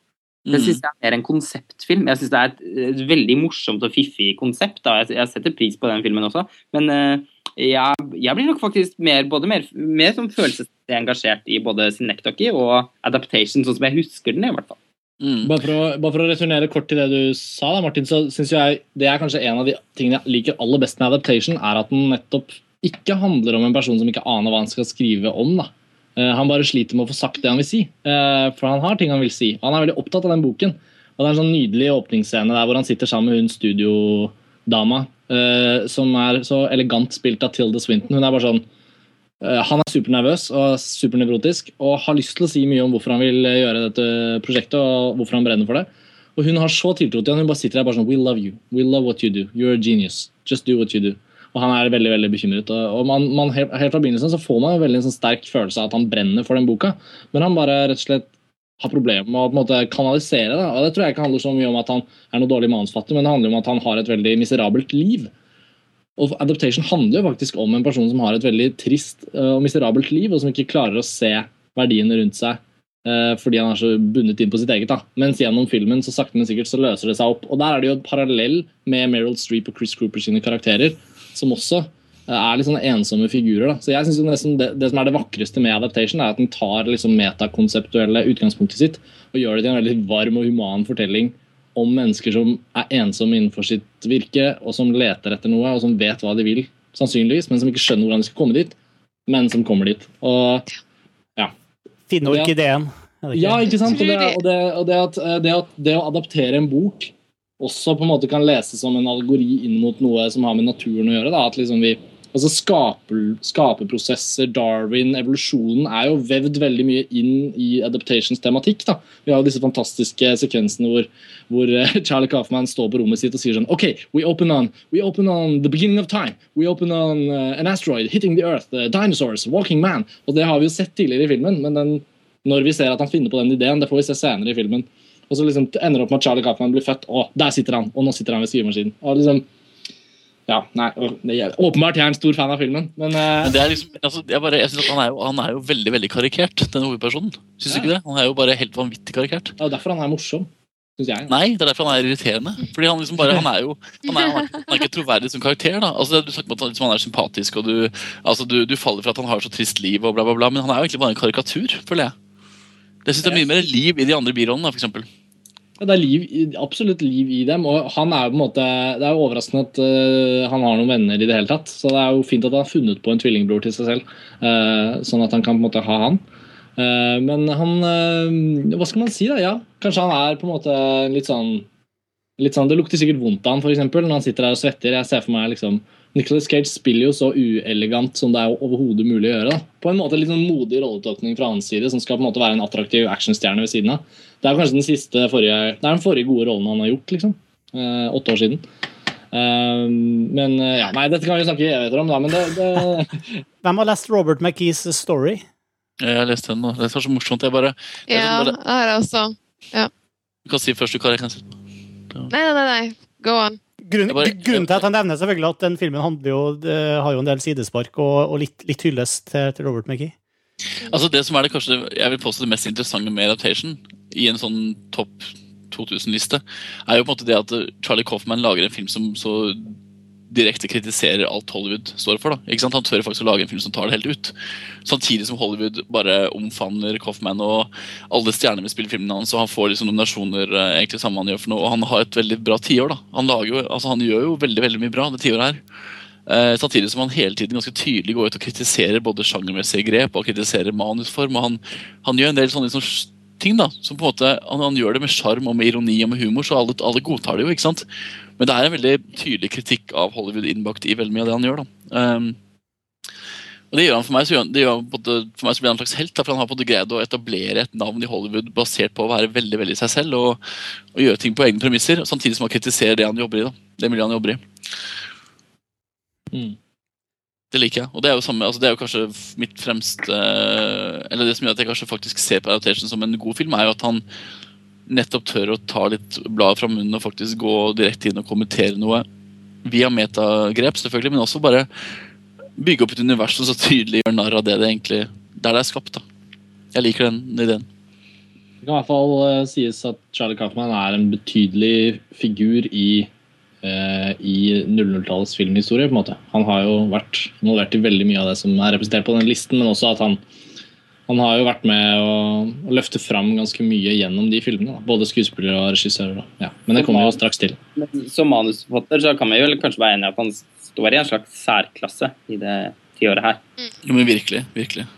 Speaker 4: Jeg
Speaker 6: Mm.
Speaker 4: synes det er mer en konseptfilm. Jeg synes det er et, et veldig morsomt og fiffig konsept. Da. Jeg, jeg setter pris på den filmen også. Men uh, jeg, jeg blir nok faktisk mer, både mer, mer som følelsesmessig engasjert i både Synecdoche og Adaptation, sånn som jeg husker den i hvert fall.
Speaker 6: Mm.
Speaker 3: Bare for, å, å returnere kort til det du sa, da, Martin, så synes jeg det er kanskje en av de tingene jeg liker aller best med Adaptation, er at den nettopp ikke handler om en person som ikke aner hva han skal skrive om. da. Eh, han bare sliter med å få sagt det han vil si, eh, for han har ting han vil si. Han er veldig opptatt av den boken. Og Det er en sånn nydelig åpningsscene der hvor han sitter sammen med hun studiodama, eh, som er så elegant spilt av Tilda Swinton. Hun er bare sånn Han er supernervøs og supernevrotisk og har lyst til å si mye om hvorfor han vil eh, gjøre dette prosjektet og hvorfor han brenner for det. Og Hun har så tiltro til han, hun bare sitter der bare sånn We love you. We love what you do. You're a genius. Just do what you do. Og Han er veldig veldig bekymret. Og man, man, helt, helt fra begynnelsen så får man en veldig sånn sterk følelse av at han brenner for den boka, men han bare rett og slett har problemer med å på en måte kanalisere det. Og Det tror jeg ikke handler så mye om at han er noe dårlig manusfatter, men det handler om at han har et veldig miserabelt liv. Og Adaptation handler jo faktisk om en person som har et veldig trist eh, og miserabelt liv, og som ikke klarer å se verdiene rundt seg eh, fordi han er så bundet inn på sitt eget. da. Mens gjennom filmen så sakte, men sikkert så løser det seg opp. Og der er det jo et parallell med Meryl Streep og Chris Cooper sine karakterer, som også eh, er litt sånne ensomme figurer. da. Så jeg synes det, det som er det vakreste med Adaptation, er at den tar liksom metakonseptuelle utgangspunktet sitt og gjør det til en veldig varm og human fortelling om mennesker som er ensomme innenfor sitt virke, og som leter etter noe, og som vet hva de vil, sannsynligvis, men som ikke skjønner hvordan de skal komme dit, men som kommer dit. Og
Speaker 5: Finne
Speaker 3: Ja.
Speaker 5: orkideen. er det ikke?
Speaker 3: ja, ikke sant? Og det, og det, og det, at, eh, det, at, det å adaptere en bok også på en måte kan leses som en allegori inn mot noe som har med naturen å gjøre. Da. At liksom vi, altså skaper, Skaperprosesser, Darwin, evolusjonen er jo vevd veldig mye inn i adaptations tematikk. Da. Vi har jo disse fantastiske sekvensene hvor, hvor eh, Charlie Kaufman står på rommet sitt og sier sånn OK, we open on, we open on the beginning of time. We open on uh, an asteroid hitting the earth. Uh, dinosaurs, walking man. Og det har vi jo sett tidligere i filmen, men den, når vi ser at han finner på den ideen, det får vi se senere i filmen. Og så liksom ender det opp med at Charlie Kaufman blir født, og der sitter han! Og nå sitter han ved skrivemaskinen. Og liksom, ja, nei, det er, Åpenbart jeg er en stor fan av filmen, men, uh...
Speaker 6: Men det liksom, altså, jeg bare, jeg synes han er, jo, han er jo veldig veldig karikert, denne hovedpersonen. Syns du ikke det? Han er jo bare helt vanvittig karikert.
Speaker 3: det er derfor han er morsom, synes jeg.
Speaker 6: Nei, det er derfor han er irriterende. Fordi Han liksom bare, han er jo han er, han er, ikke troverdig som karakter. da. Altså, du snakker om at han, liksom, han er sympatisk, og du, altså, du, du faller for at han har så trist liv, og bla, bla, bla, men han er jo egentlig bare en karikatur, føler jeg. Det synes jeg er mye mer liv i de andre birollene.
Speaker 3: Ja, det er liv, absolutt liv i dem, og han er jo på en måte Det er jo overraskende at uh, han har noen venner i det hele tatt. Så det er jo fint at han har funnet på en tvillingbror til seg selv, uh, sånn at han kan på en måte ha han. Uh, men han Hva skal man si, da? Ja, kanskje han er på en måte litt sånn litt sånn, Det lukter sikkert vondt av han, eksempel, når han sitter der og svetter. Jeg ser for meg liksom Nicholas Cage spiller jo så uelegant som det er overhodet mulig å gjøre. da. På en måte litt sånn modig rolletolkning fra hans side, som skal på en måte være en attraktiv actionstjerne ved siden av. Det er kanskje den siste forrige, det er den forrige gode rollen han har gjort, liksom. Eh, åtte år siden. Eh, men eh, ja, nei, dette kan vi snakke i evigheter om, da, men det, det
Speaker 5: Hvem har lest Robert McKees story?
Speaker 6: Jeg har lest den nå. Det er så morsomt. Jeg bare, jeg
Speaker 2: Ja,
Speaker 6: bare-
Speaker 2: det har jeg også.
Speaker 6: Du kan si først, du, Kari. Jeg kan si.
Speaker 2: Nei, nei, nei. nei. Go on.
Speaker 5: Grunnen,
Speaker 6: bare-
Speaker 5: grunnen til at han nevner selvfølgelig at den filmen handler jo, det har jo en del sidespark og, og litt, litt hyllest til, til Robert McGee.
Speaker 6: Altså Det som er det kanskje jeg vil påstå det mest interessante med adaptation i en sånn topp 2000-liste, er jo på en måte det at eh, Charlie Coffman lager en film som så direkte kritiserer alt Hollywood står for. da, ikke sant? Han tør faktisk å lage en film som tar det helt ut. Samtidig som Hollywood bare omfavner Coffman, og alle stjerner vil spille filmene hans, og han får liksom nominasjoner. eh, egentlig samme han gjør for noe, og Han har et veldig bra tiår. da. Han, lager jo, altså han gjør jo veldig veldig mye bra det tiåret her. Eh, samtidig som han hele tiden ganske tydelig går ut og kritiserer både sjangermessige grep og kritiserer manusform. og Han, han gjør en del sånne liksom, ting da, som på en måte, han, han gjør det med sjarm og med ironi og med humor, så alle, alle godtar det jo. ikke sant? Men det er en veldig tydelig kritikk av Hollywood innbakt i veldig mye av det han gjør. da. Um, og det gjør han For meg så, gjør det gjør han på for meg så blir han en slags helt, da, for han har på en måte greid å etablere et navn i Hollywood basert på å være veldig veldig seg selv og, og gjøre ting på egne premisser, samtidig som han kritiserer det han jobber i. da, det miljøet han jobber i.
Speaker 3: Mm.
Speaker 6: Det liker jeg. Og det er jo, samme, altså det er jo kanskje mitt fremste Eller det som gjør at jeg kanskje faktisk ser på Adaptation som en god film, er jo at han nettopp tør å ta litt bladet fra munnen og faktisk gå direkte inn og kommentere noe via metagrep, selvfølgelig, men også bare bygge opp et univers som så tydelig gjør narr av det det egentlig der det er skapt. da. Jeg liker den ideen.
Speaker 3: Det kan i hvert fall eh, sies at Charlie Kaufman er en betydelig figur i, eh, i 00-tallets filmhistorie. på en måte. Han har jo vært involvert i veldig mye av det som er representert på den listen, men også at han, han har jo vært med å, å løfte fram ganske mye gjennom de filmene. Da. Både skuespiller og regissører. Da. Ja. Men det kommer jo straks til.
Speaker 4: Som manusforfatter så kan vi vel kanskje være enige at han står i en slags særklasse i det tiåret her.
Speaker 6: Jo, men virkelig, virkelig.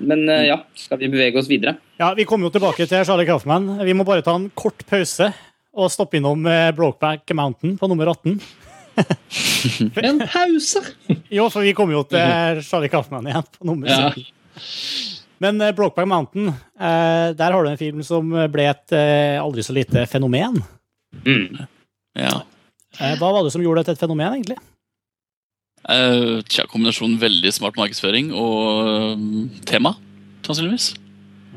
Speaker 4: Men eh, ja, skal vi bevege oss videre?
Speaker 5: Ja, Vi kommer jo tilbake til Charlie Kaufman. Vi må bare ta en kort pause og stoppe innom eh, Brokeback Mountain på nummer 18.
Speaker 3: En pause!
Speaker 5: Jo, for vi kommer jo til Charlie Kaufman igjen på nummer
Speaker 3: Ja.
Speaker 5: 17. Men eh, Brokeback Mountain, eh, der har du en film som ble et eh, aldri så lite fenomen.
Speaker 4: Mm.
Speaker 6: Ja.
Speaker 5: Eh, hva var det som gjorde det til et fenomen, egentlig?
Speaker 6: Uh, tja, kombinasjonen veldig smart markedsføring og um, tema, sannsynligvis.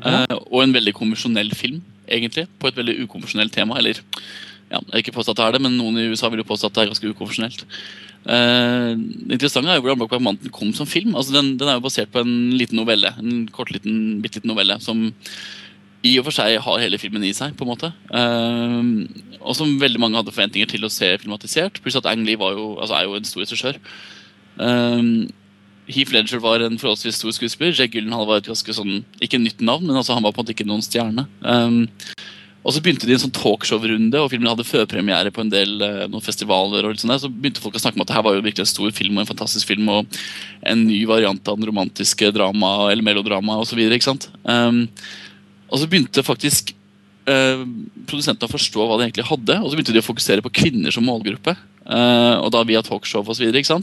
Speaker 6: Eh, og en veldig konvensjonell film, egentlig, på et veldig ukonvensjonelt tema. Eller, ja, jeg ikke påstå at det er det, men noen i USA vil jo påstå at det er ganske ukonvensjonelt. Eh, det interessante er jo hvordan Brokeback Mountain kom som film. Altså, den, den er jo basert på en liten novelle, en kort liten, bitte liten novelle, som i og for seg har hele filmen i seg, på en måte. Eh, og som veldig mange hadde forventninger til å se filmatisert. Pluss at Ang Lee jo, altså, er jo en stor regissør. Um, Heath Ledger var en forholdsvis stor skuespiller. Jake Gyllenhaal var et ganske sånn, ikke nytt navn, men altså han var på en måte ikke noen stjerne. Um, og så begynte de en sånn talkshow-runde, og filmen hadde førpremiere på en del uh, noen festivaler. og litt sånn der, Så begynte folk å snakke om at det her var jo virkelig en stor film og en fantastisk film, og en ny variant av den romantiske drama eller melodrama osv. Um, og så begynte faktisk uh, produsentene å forstå hva de egentlig hadde, og så begynte de å fokusere på kvinner som målgruppe. Uh, og da via talkshow og så.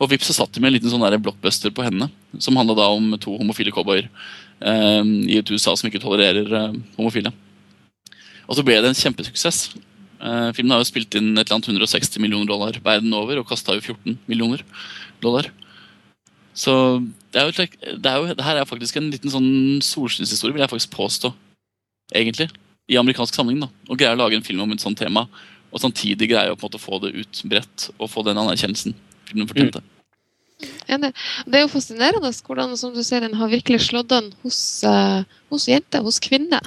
Speaker 6: Og vips så satt de med en liten sånn der blockbuster på hendene, som handla da om to homofile cowboyer uh, i et USA som ikke tolererer uh, homofile. Og så ble det en kjempesuksess. Filmen har jo spilt inn et eller annet 160 millioner dollar verden over, og kasta jo 14 millioner dollar. Så det er jo, det er jo, det her er faktisk en liten sånn solskinnshistorie, vil jeg faktisk påstå. Egentlig. I amerikansk sammenheng. da. Og greier å lage en film om et sånt tema, og samtidig greier å på en måte få det ut bredt og få den anerkjennelsen filmen fortjente.
Speaker 2: Enig. Det er jo fascinerende hvordan som du ser, den har virkelig slått an hos, uh, hos jenter, hos kvinner.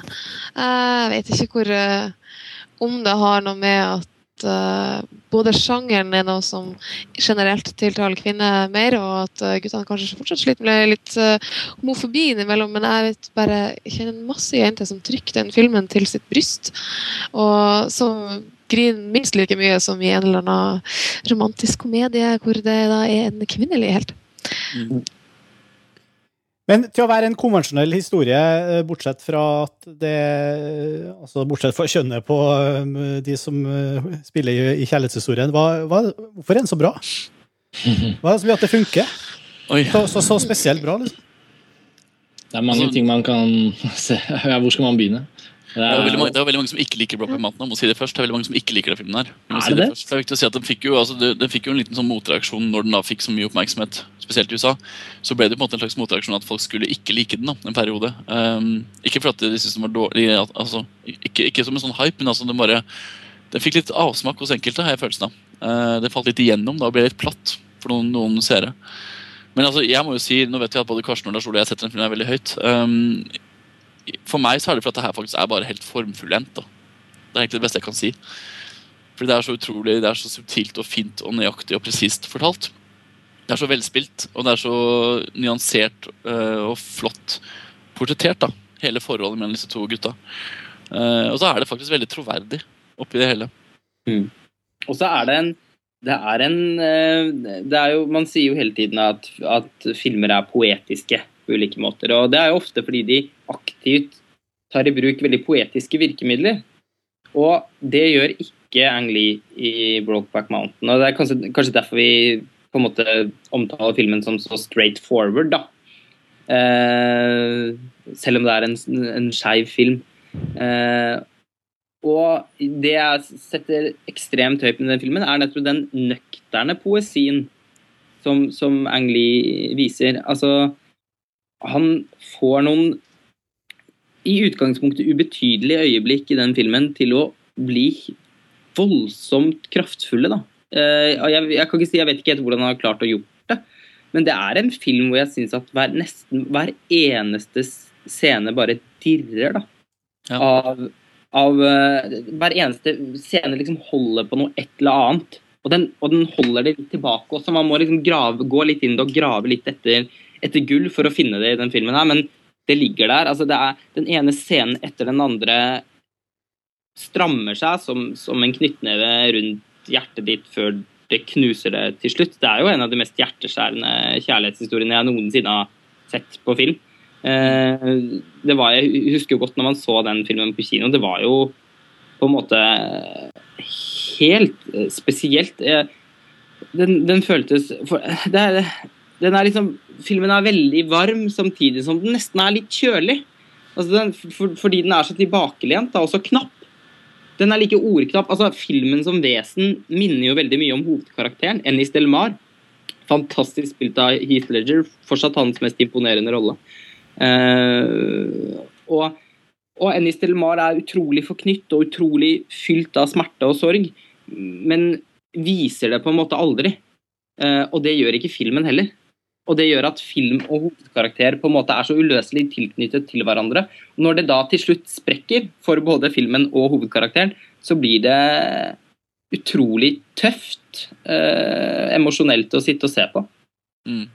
Speaker 2: Eh, jeg vet ikke hvor uh, om det har noe med at eh, både sjangeren er noe som generelt tiltaler kvinner mer, og at uh, guttene kanskje fortsatt sliter med litt uh, homofobi innimellom, men jeg vet bare jeg kjenner masse jenter som trykker den filmen til sitt bryst, og som griner minst like mye som i en eller annen romantisk komedie hvor det da er en kvinnelig helt.
Speaker 5: Men til å være en konvensjonell historie, eh, bortsett fra at det Altså bortsett fra kjønnet på um, de som spiller i, i kjærlighetshistorien, hva, hva, hvorfor er den så bra? Hva er det som gjør at det funker? Så, så, så spesielt bra, liksom.
Speaker 3: Det er mange
Speaker 6: Altså-
Speaker 3: ting man kan se. Hvor skal man begynne? Det
Speaker 6: Det er, veldig det er veldig mange som ikke liker Brokeback Mountain. Jeg må si det først. Det er veldig mange som ikke liker den filmen her.
Speaker 3: Er
Speaker 6: si
Speaker 3: det det?
Speaker 6: Det er viktig å si at den fikk, jo, altså, den fikk jo en liten sånn motreaksjon når den da fikk så mye oppmerksomhet, spesielt i USA. Så ble det på en måte en slags motreaksjon at folk skulle ikke like den da, en periode. Um, ikke for at de syntes den var dårlig, altså, ikke, ikke som en sånn hype, men altså den bare Den fikk litt avsmak hos enkelte, har jeg følelsen av. Uh, det falt litt igjennom da, og ble litt platt for noen, noen seere. Men altså, jeg må jo si, nå vet jeg at både Karsten og Lars Ole jeg setter den filmen veldig høyt. Um, for meg så er det for at det her faktisk er bare helt formfullendt. Det er egentlig det beste jeg kan si. Fordi det er så utrolig, det er så subtilt og fint og nøyaktig og presist fortalt. Det er så velspilt, og det er så nyansert uh, og flott portrettert. da, Hele forholdet mellom disse to gutta. Uh, og så er det faktisk veldig troverdig oppi det hele.
Speaker 4: Mm. Og så er det en det er en uh, det er jo, Man sier jo hele tiden at, at filmer er poetiske på ulike måter. Og det er jo ofte fordi de aktivt tar i bruk veldig poetiske virkemidler. Og det gjør ikke Ang Lee i Brokeback Mountain. Og det er kanskje, kanskje derfor vi på en måte omtaler filmen som så straight forward, da. Eh, selv om det er en, en skeiv film. Eh, og det jeg setter ekstremt høyt med den filmen, er nettopp den nøkterne poesien som, som Ang Lee viser. Altså, han får noen i utgangspunktet ubetydelige øyeblikk i den filmen til å bli voldsomt kraftfulle. da. Eh, jeg, jeg, kan ikke si, jeg vet ikke helt hvordan han har klart å gjort det, men det er en film hvor jeg syns at hver, nesten hver eneste scene bare dirrer. da. Ja. Av, av uh, Hver eneste scene liksom holder på noe et eller annet. Og den, og den holder det litt tilbake også. Man må liksom grave, gå litt inn og grave litt etter, etter gull for å finne det i den filmen her, men det ligger der. altså det er Den ene scenen etter den andre strammer seg som, som en knyttneve rundt hjertet ditt før det knuser det til slutt. Det er jo en av de mest hjerteskjærende kjærlighetshistoriene jeg noensinne har sett på film. Eh, det var, Jeg husker jo godt når man så den filmen på kino. Det var jo på en måte helt spesielt. Eh, den, den føltes for, det er, er liksom, Filmen er veldig varm samtidig som den nesten er litt kjølig. Altså den, for, fordi den er så tilbakelent og så knapp. Den er like ordknapp. altså Filmen som vesen minner jo veldig mye om hovedkarakteren, Ennis Del Mar. Fantastisk spilt av Heath Ledger. Fortsatt hans mest imponerende rolle. Uh, og, og Ennis Del Mar er utrolig forknytt og utrolig fylt av smerte og sorg, men viser det på en måte aldri. Uh, og det gjør ikke filmen heller. Og det gjør at film og hovedkarakter på en måte er så uløselig tilknyttet til hverandre. Når det da til slutt sprekker for både filmen og hovedkarakteren, så blir det utrolig tøft eh, emosjonelt å sitte og se på. Mm.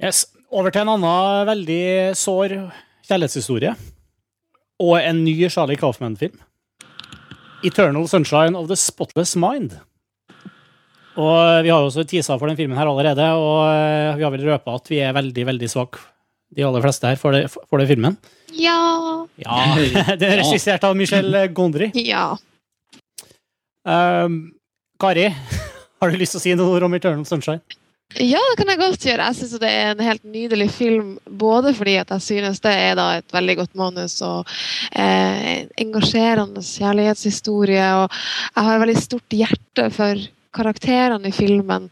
Speaker 5: Yes. Over til en annen veldig sår kjærlighetshistorie. Og en ny Charlie Kaufman-film. 'Eternal Sunshine of the Spotless Mind'. Og Vi har jo også tisa for den filmen her allerede, og eh, vi har vel røpa at vi er veldig veldig svake, de aller fleste her, for, det, for den filmen.
Speaker 2: Ja.
Speaker 5: ja. Det er regissert av Michel Gondry.
Speaker 2: Ja.
Speaker 5: Um, Kari, har du lyst til å si noe om Eternal Sunshine?
Speaker 2: Ja, det kan jeg godt gjøre. Jeg syns det er en helt nydelig film. Både fordi at jeg synes det er et veldig godt manus og eh, engasjerende kjærlighetshistorie. Og jeg har et veldig stort hjerte for karakterene i filmen.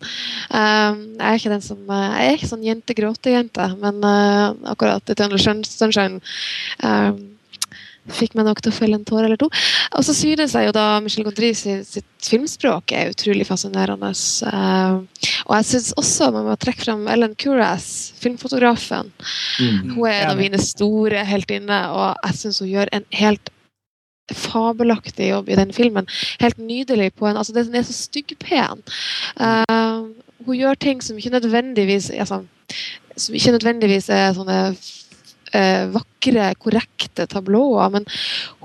Speaker 2: Um, jeg er ikke den som eh, Jeg er ikke sånn jente-gråte-jente, men uh, akkurat Eternal Sunshine um, fikk meg nok til å felle en tåre eller to. Og så synes jeg jo da Michel Gondry sitt, sitt filmspråk er utrolig fascinerende. Uh, og jeg syns også man må trekke fram Ellen Kuras, filmfotografen. Mm. Hun er en av mine store heltinner, og jeg syns hun gjør en helt fabelaktig jobb i den filmen. Helt nydelig på en altså Den er så styggpen. Uh, hun gjør ting som ikke nødvendigvis altså, som ikke nødvendigvis er sånne uh, vakre, korrekte tablåer, men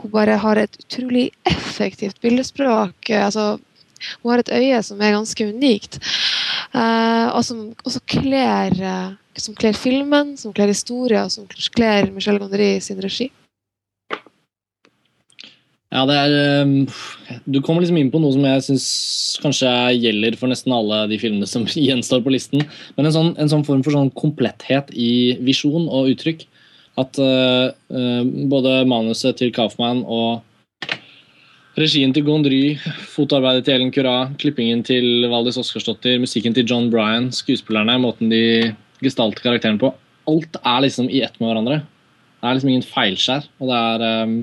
Speaker 2: hun bare har et utrolig effektivt bildespråk. Uh, altså, hun har et øye som er ganske unikt, og som også kler, som kler filmen, som kler historien, og som kler Michel Gondry sin regi.
Speaker 3: Ja, det er ehm, Du kommer liksom inn på noe som jeg syns kanskje gjelder for nesten alle de filmene som gjenstår på listen. Men en sånn, en sånn form for sånn kompletthet i visjon og uttrykk. At uh, både manuset til Kaufmann og regien til Gondry, fotoarbeidet til Ellen Curra, klippingen til Valdis Oscarsdottir, musikken til John Bryan, skuespillerne, måten de gestalter karakteren på Alt er liksom i ett med hverandre. Det er liksom ingen feilskjær. og det er um,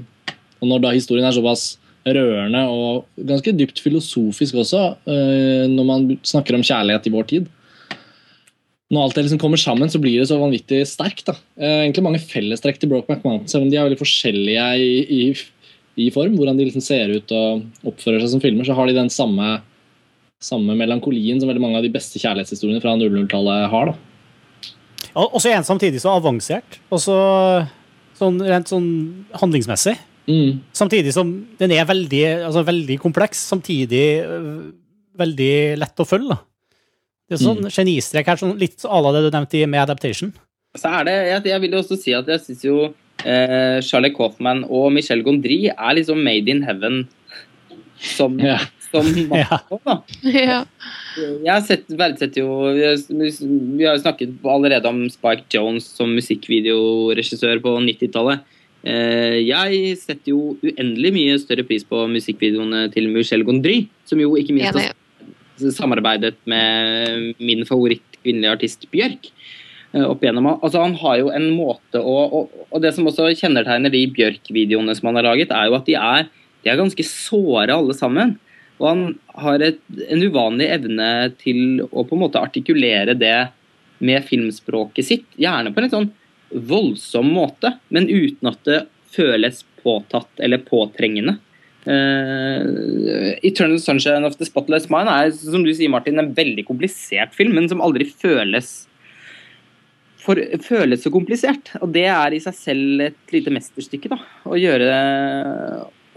Speaker 3: og når da historien er såpass rørende og ganske dypt filosofisk også, eh, når man snakker om kjærlighet i vår tid. Når alt det liksom kommer sammen, så blir det så vanvittig sterkt. da. Eh, egentlig mange fellestrekk til Brokeback Mountain, selv om de er veldig forskjellige i, i, i form. Hvordan de liksom ser ut og oppfører seg som filmer, så har de den samme, samme melankolien som veldig mange av de beste kjærlighetshistoriene fra 00-tallet har. da.
Speaker 1: Og så er samtidig så avansert, og så sånn, rent sånn handlingsmessig.
Speaker 3: Mm.
Speaker 1: Samtidig som den er veldig, altså veldig kompleks, samtidig øh, veldig lett å følge. da. Det er sånn genistrek her, sånn litt à la det du nevnte med Adaptation.
Speaker 4: Så er det, jeg, jeg vil jo også si at jeg syns jo eh, Charlie Coffman og Michel Gondry er liksom made in heaven som,
Speaker 3: Ja.
Speaker 4: som
Speaker 1: Ja.
Speaker 4: da.
Speaker 2: Ja.
Speaker 4: Jeg har sett, verdsetter jo Vi har, vi har jo snakket allerede om Spike Jones som musikkvideoregissør på 90-tallet. Eh, jeg setter jo uendelig mye større pris på musikkvideoene til Michel Gondry, som jo ikke minst har samarbeidet med min favoritt kvinnelige artist Bjørk. eh, Opp igjennom. Altså, han har jo en måte å og, og det som også kjennetegner de Bjørk-videoene som han har laget, er jo at de er, de er ganske såre alle sammen. Og han har et, en uvanlig evne til å på en måte artikulere det med filmspråket sitt. Gjerne på en litt sånn voldsom måte, men uten at det føles påtatt eller påtrengende. Uh, 'Eternal Sunshine of the Spotless Mind' er som du sier, Martin, en veldig komplisert film, men som aldri føles for, føles så komplisert. Og det er i seg selv et lite mesterstykke. da, Å gjøre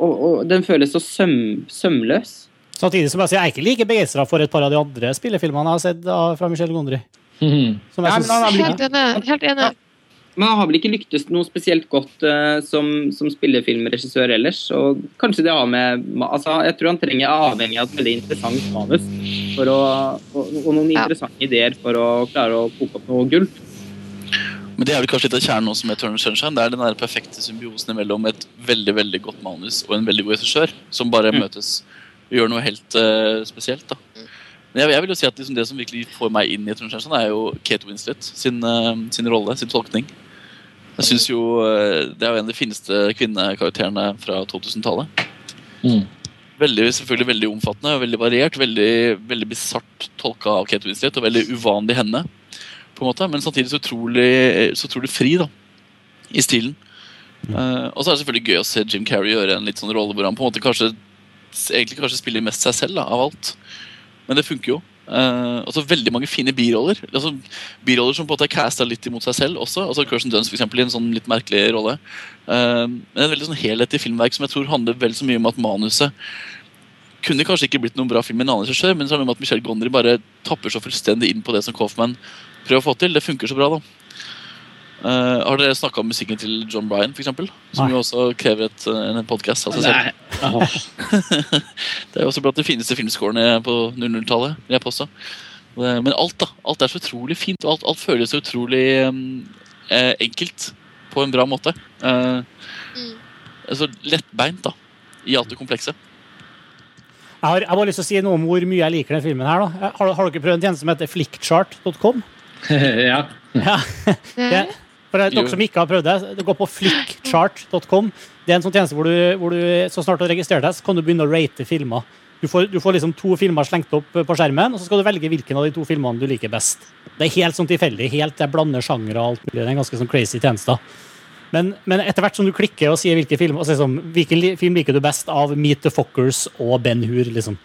Speaker 4: og, og Den føles så søm, sømløs.
Speaker 1: Samtidig som jeg sier, jeg er ikke like begeistra for et par av de andre spillefilmene jeg har sett da, fra Michel Gondry. Synes,
Speaker 2: Helt enig. Helt enig.
Speaker 4: Men han har vel ikke lyktes noe spesielt godt uh, som, som spillefilmregissør ellers. Og kanskje det har med altså, Jeg tror han trenger avhengig av et veldig interessant manus for å, og, og noen
Speaker 2: Ja.
Speaker 4: interessante ideer for å klare å koke opp noe gull.
Speaker 6: Men det er vel kanskje litt av kjernen også med Eternal Sunshine. Det er den der perfekte symbiosen mellom et veldig veldig godt manus og en veldig god regissør, som bare
Speaker 4: Mm.
Speaker 6: møtes og gjør noe helt uh, spesielt. da. Men jeg, jeg vil jo si at liksom det som virkelig får meg inn i Eternal Sunshine, er jo Kate Winslet sin, uh, sin rolle, sin tolkning. Jeg synes jo eh, Det er jo en av de fineste kvinnekarakterene fra 2000-tallet.
Speaker 3: Mm.
Speaker 6: Veldig, selvfølgelig veldig omfattende og veldig variert. Veldig, veldig bisart tolka av Kate Winslet, og veldig uvanlig henne. på en måte, Men samtidig så utrolig, så utrolig fri da, i stilen. Eh, og så er det selvfølgelig gøy å se Jim Carrey gjøre en litt sånn rolle hvor han på en måte kanskje egentlig kanskje spiller mest seg selv da, av alt. Men det funker jo. Eh, og veldig mange fine biroller. Altså, biroller som på en måte er casta litt imot seg selv også. altså Kirsten Dunst for eksempel, i en sånn litt merkelig rolle. Uh, men et veldig sånn helhetlig filmverk som jeg tror handler vel så mye om at manuset kunne kanskje ikke blitt noen bra film med en annen regissør, men så er det med at Michel Gondry bare tapper så fullstendig inn på det som Coffman prøver å få til. Det funker så bra, da. Eh, har dere snakka om musikken til John Bryan, f.eks.? Som
Speaker 1: Nei.
Speaker 6: jo også krever et, eh, en podkast av seg selv. Det er jo også blant de fineste filmscorene på 00-tallet. vil jeg påstå. Men alt da, alt er så utrolig fint, og alt, alt føles så utrolig um, eh, enkelt på en bra måte. Uh,
Speaker 2: Mm.
Speaker 6: så lettbeint da, i alt det komplekse.
Speaker 1: Jeg har, jeg bare lyst til å si noe om hvor mye jeg liker den filmen. her. da. Har, har dere prøvd en tjeneste som heter flickchart.com?
Speaker 3: ja.
Speaker 1: Ja. Det, for dere som ikke har prøvd det, det går på flickchart.com. Det er en sånn tjeneste hvor du, hvor du så snart du har registrert deg, så kan du begynne å rate filmer. Du får, du får liksom to filmer slengt opp på skjermen, og så skal du velge hvilken av de to filmene du liker best. Det er helt sånn tilfeldig. helt Jeg blander sjangere og alt mulig. Det er en ganske sånn crazy tjeneste. Men, men etter hvert som du klikker og sier hvilken film, altså liksom, hvilken film liker du best av Meet the Fockers og Ben Hur, liksom.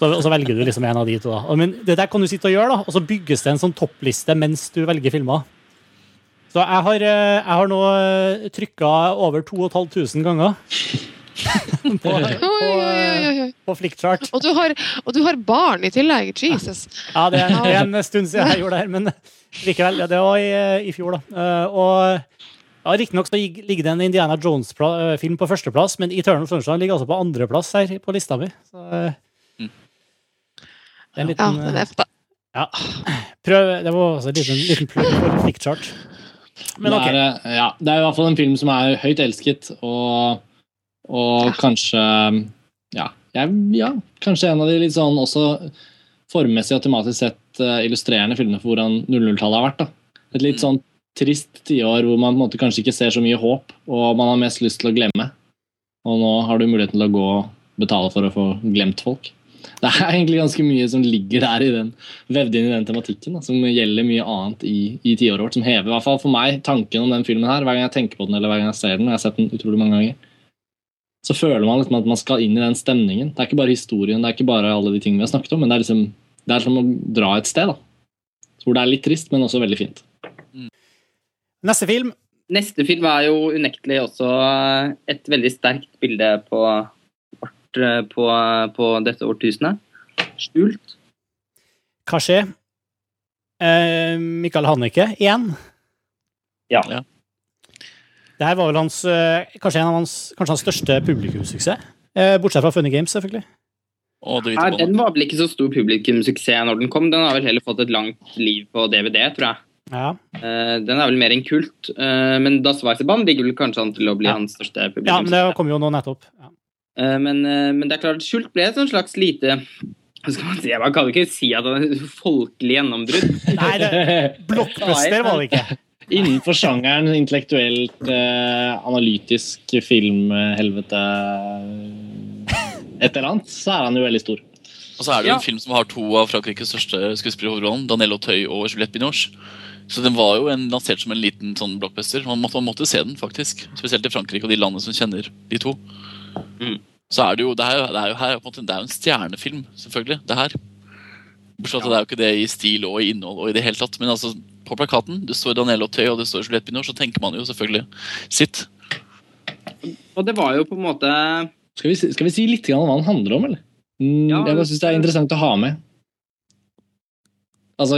Speaker 1: Så, og så velger du liksom en av de to. da. Men det der kan du sitte og gjøre, da, og så bygges det en sånn toppliste mens du velger filmer. Så jeg har, eh, jeg har nå trykka over 2500 ganger på, på, eh, på Flickchart.
Speaker 2: Og du, har, og du har barn i tillegg. Jesus.
Speaker 1: Ja, det er en stund siden jeg gjorde det her, men likevel. Ja, det var i, i fjor, da. Eh, Og ja, Riktignok så ligger det en Indiana Jones-film på førsteplass, men Eternal Sunshine ligger altså på andreplass her på lista mi. Så eh,
Speaker 6: Mm.
Speaker 1: det er en
Speaker 2: Ja,
Speaker 1: liten,
Speaker 2: den
Speaker 1: eh,
Speaker 2: er
Speaker 1: ja. Prøv, det var også en liten, liten plugg for Flickchart. Men
Speaker 3: det,
Speaker 1: ok.
Speaker 3: er, eh, ja, det er i hvert fall en film som er høyt elsket, og, og kanskje ja, ja, kanskje en av de litt sånn også formmessig og tematisk sett eh, illustrerende filmene for hvordan 00-tallet har vært. da. Et litt sånn trist tiår hvor man på en måte kanskje ikke ser så mye håp, og man har mest lyst til å glemme. Og nå har du muligheten til å gå og betale for å få glemt folk. Det er egentlig ganske mye som ligger der i den, vevd inn i den tematikken, da, som gjelder mye annet i, i tiåret vårt. Som hever i hvert fall for meg tanken om den filmen her hver gang jeg tenker på den eller hver gang jeg ser den. og jeg har sett den utrolig mange ganger så føler man liksom at man skal inn i den stemningen. Det er ikke bare historien, det er ikke bare alle de tingene vi har snakket om, men det er liksom det er som å dra et sted. da. Hvor det er litt trist, men også veldig fint.
Speaker 5: Neste film
Speaker 4: Neste film er jo unektelig også et veldig sterkt bilde på, vårt, på, på dette årtusenet. Skjult.
Speaker 5: Hva skjer? Eh, Mikael Hanneke igjen.
Speaker 4: Ja.
Speaker 6: Ja.
Speaker 5: Det her var vel hans, eh, kanskje en av hans, kanskje hans største publikumssuksess. Eh, bortsett fra Funny Games, selvfølgelig.
Speaker 4: Nei, den var vel ikke så stor publikumssuksess når den kom. Den har vel heller fått et langt liv på DVD, tror jeg.
Speaker 5: Ja.
Speaker 4: Uh, Den er vel mer en kult, uh, men Das Weißeband ligger vel kanskje an til å bli
Speaker 5: Ja.
Speaker 4: hans største
Speaker 5: ja, men det kom jo nå nettopp. Ja.
Speaker 4: Eh, Men, eh, men det er klart, Skjult ble et slags lite hva skal Man si? Man kan jo ikke si at det er et folkelig gjennombrudd.
Speaker 5: Nei, det, blockbuster var det ikke.
Speaker 3: Innenfor sjangeren intellektuelt, eh, analytisk filmhelvete Et eller annet, så er han jo veldig stor.
Speaker 6: Og så er det jo
Speaker 4: Ja.
Speaker 6: en film som har to av Frankrikes største skuespillere i hovedrollen, Daniel Auteuil og Juliette Binoche. Så den var jo en, lansert som en liten sånn blockbuster. Man måtte, man måtte se den, faktisk. Spesielt i Frankrike og de landene som kjenner de to.
Speaker 4: Mm.
Speaker 6: Så er det jo det er jo, det er jo her på en måte, det er jo en stjernefilm, selvfølgelig. det her. Bortsett fra ja. det er jo ikke det i stil og i innhold og i det hele tatt. Men altså, på plakaten det står Daniel Auteuil og det står Juliette Binoche, så tenker man jo selvfølgelig sitt.
Speaker 4: Og det var jo på en måte
Speaker 3: Skal vi, skal vi si litt grann om hva den handler om, eller? Mm,
Speaker 4: Ja.
Speaker 3: jeg bare syns det er interessant å ha med. Altså,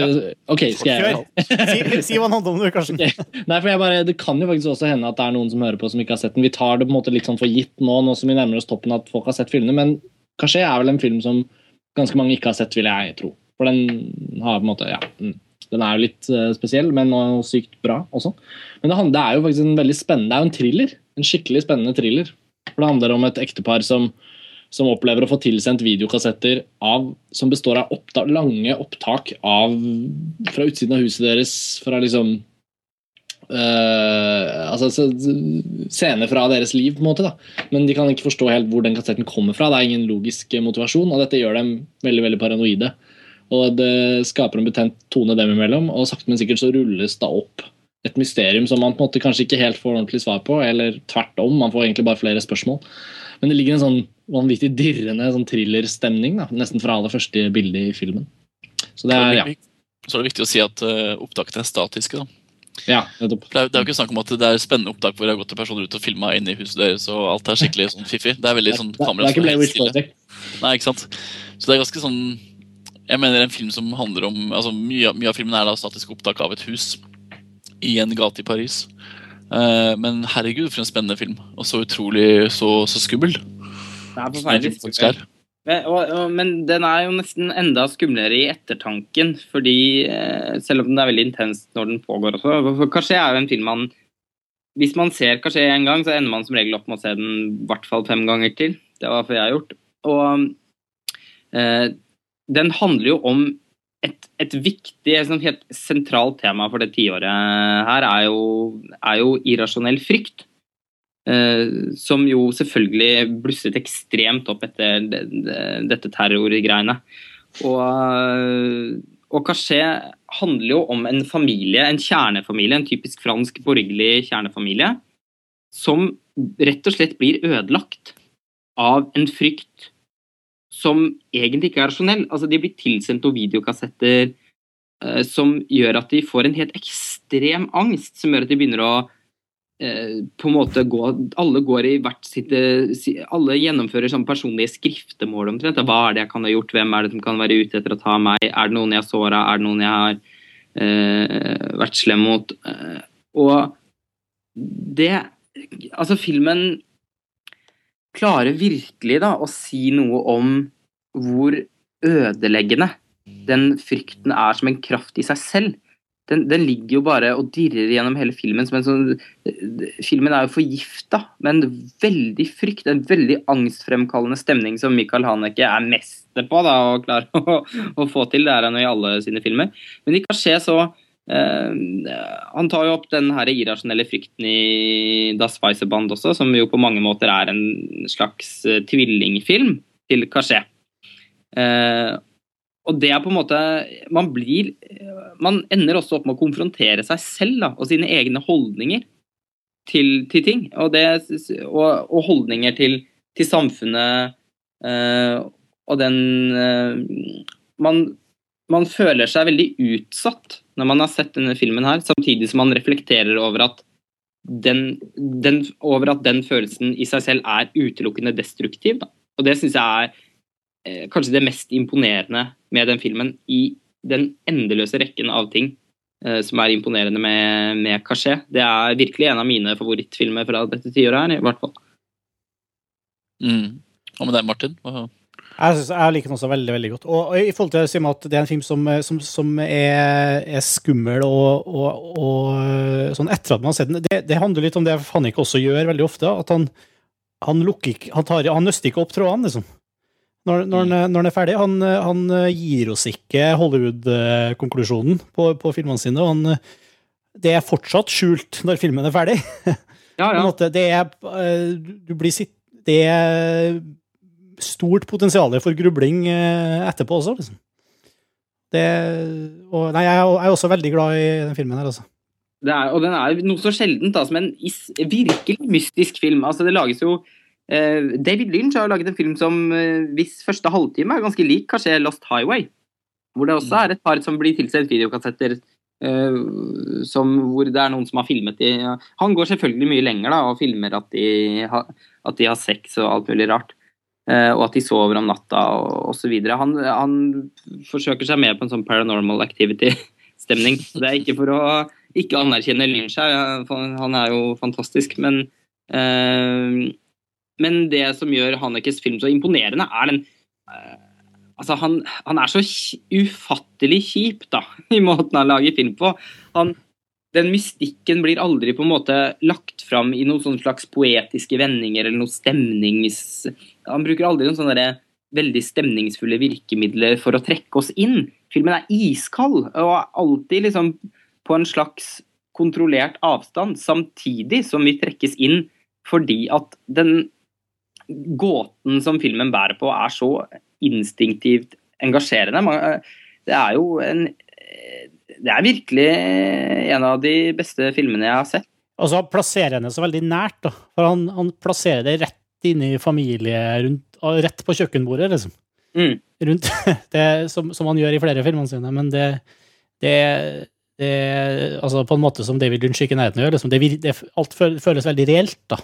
Speaker 3: OK, skal jeg
Speaker 5: Si, si hva den handler om, du, Karsten.
Speaker 3: Nei, for jeg bare, Det kan jo faktisk også hende at det er noen som hører på som ikke har sett den. Vi tar det på en måte litt sånn for gitt nå, nå som vi nærmer oss toppen at folk har sett filmene. Men Caché er vel en film som ganske mange ikke har sett, vil jeg tro. For den har på en måte, ja, mm, den er jo litt eh, spesiell, men sykt bra også. Men det, handler, det er jo faktisk en veldig spennende, det er jo en thriller. En skikkelig spennende thriller. For det handler om et ektepar som, som opplever å få tilsendt videokassetter av, som består av oppta lange opptak av, fra utsiden av huset deres, fra liksom eh, altså Scener fra deres liv, på en måte. da Men de kan ikke forstå helt hvor den kassetten kommer fra. Det er ingen logisk eh, motivasjon, og dette gjør dem veldig veldig paranoide. Og det skaper en betent tone dem imellom, og sakte, men sikkert så rulles da opp et mysterium som man på en måte kanskje ikke helt får ordentlig svar på, eller tvert om, man får egentlig bare flere spørsmål. Men det ligger en sånn vanvittig dirrende sånn thrillerstemning nesten fra aller første bilde i filmen. Så det er, ja,
Speaker 6: så er det viktig å si at uh, opptakene er statiske. da.
Speaker 3: ja nettopp.
Speaker 6: Det er, det er jo ikke snakk om at det er spennende opptak hvor det har gått til personer ut og filma inne i huset deres, og alt er skikkelig sånn fiffig. Det er veldig sånn
Speaker 3: Det, det
Speaker 6: kamera
Speaker 3: er ikke Blair.
Speaker 6: Nei, ikke sant? Så det er ganske sånn Jeg mener en film som handler om altså Mye, mye av filmen er da statisk opptak av et hus i en gate i Paris. Uh, men herregud, for en spennende film. Og så utrolig så, så skummel.
Speaker 4: Det er forferdelig
Speaker 6: er.
Speaker 4: Men, den er jo nesten enda skumlere i ettertanken, fordi eh, selv om den er veldig intens når den pågår også Caché er jo en film man Hvis man ser kanskje én gang, så ender man som regel opp med å se den i hvert fall fem ganger til. Det var for jeg har gjort. Og eh, den handler jo om et, et viktig, et sånt helt sentralt tema for det tiåret her, er jo, er jo irrasjonell frykt. Eh, som jo selvfølgelig blusset ekstremt opp etter det, det, dette terrorgreiene. Og, eh, og Caché handler jo om en familie, en kjernefamilie, en typisk fransk borgerlig kjernefamilie, som rett og slett blir ødelagt av en frykt som egentlig ikke er rasjonell. Altså, de blir tilsendt noen videokassetter eh, som gjør at de får en helt ekstrem angst, som gjør at de begynner å på en måte gå Alle går i hvert sitt eh, Alle gjennomfører sånn personlige skriftemål omtrent. Hva er det jeg kan ha gjort? Hvem er det som kan være ute etter å ta meg? Er det noen jeg har såra? Er det noen jeg har eh, vært slem mot? Eh, og det Altså, filmen klarer virkelig da å si noe om hvor ødeleggende den frykten er som en kraft i seg selv. Den, den ligger jo bare og dirrer gjennom hele filmen. som en sånn, Filmen er jo forgifta med en veldig frykt, en veldig angstfremkallende stemning som Michael Haneke er mester på da, og klarer å, å få til. Det er han jo i alle sine filmer. Men i Caché så, han tar jo opp den her irrasjonelle frykten i Das Weisseband også, som jo på mange måter er en slags tvillingfilm til Cachet. Og det er på en måte Man blir Man ender også opp med å konfrontere seg selv da, og sine egne holdninger til, til ting. Og, det, og, og, holdninger til, til samfunnet øh, og den øh, man, man, føler seg veldig utsatt når man har sett denne filmen her, samtidig som man reflekterer over at den, den, over at den følelsen i seg selv er utelukkende destruktiv. Da. Og det syns jeg er eh, kanskje det mest imponerende med den filmen, i den endeløse rekken av ting Eh, som er imponerende med, med Caché. Det er virkelig en av mine favorittfilmer fra dette tiåret her, i hvert fall.
Speaker 6: Mm. Hva med deg, Martin? Hva?
Speaker 1: Jeg, synes, jeg, liker den også veldig veldig godt. Og, og i forhold til å si at det er en film som, som, som er, er, skummel og, og, og, sånn etter at man har sett den, det, det handler litt om det Fannik også gjør veldig ofte. At han, han, lukker, han, tar, han nøster ikke opp trådene, liksom når, når, han, når, han, er ferdig. Han, han gir oss ikke Hollywood-konklusjonen på, på, filmene sine. han, Det er fortsatt skjult når filmen er ferdig.
Speaker 4: Ja, ja.
Speaker 1: Måte, det, er, eh, du blir sitt, det er stort potensial for grubling eh, etterpå også. Liksom. Det, og, nei, jeg er også veldig glad i den filmen her, altså.
Speaker 4: Er, og den er noe så sjeldent da, som en virkelig mystisk film. Altså, det lages jo Eh, David Lynch har jo laget en film som eh, hvis første halvtime er ganske lik kanskje Lost Highway. Hvor det også er et par som blir tilsendt videokassetter uh, som, hvor det er noen som har filmet de Han går selvfølgelig mye lenger da, og filmer at de, ha, at de har sex og alt mulig rart. Og at de sover om natta og osv. Han, han forsøker seg mer på en sånn paranormal activity-stemning. Det er ikke for å ikke anerkjenne Lynch her, han er jo fantastisk, men uh, men det som gjør Hannekes film så imponerende, er den uh, Altså, han, han, er så ufattelig kjip, da, i måten han lager film på. Han, den mystikken blir aldri på en måte lagt fram i noen slags poetiske vendinger eller noe stemnings... Han bruker aldri noen sånne veldig stemningsfulle virkemidler for å trekke oss inn. Filmen er iskald og er alltid liksom på en slags kontrollert avstand, samtidig som vi trekkes inn fordi at den gåten som filmen bærer på, er så instinktivt engasjerende. Det er jo en Det er virkelig en av de beste filmene jeg har sett.
Speaker 1: Og så plasserer han det så veldig nært, da. For han, han plasserer det rett inn i familie, rundt, rett på kjøkkenbordet, liksom.
Speaker 4: Mm.
Speaker 1: Rundt det som, som, han gjør i flere filmene sine. Men det, det, det Altså på en måte som David Lynch ikke i nærheten gjør. Liksom. Det, det, alt føles veldig reelt, da.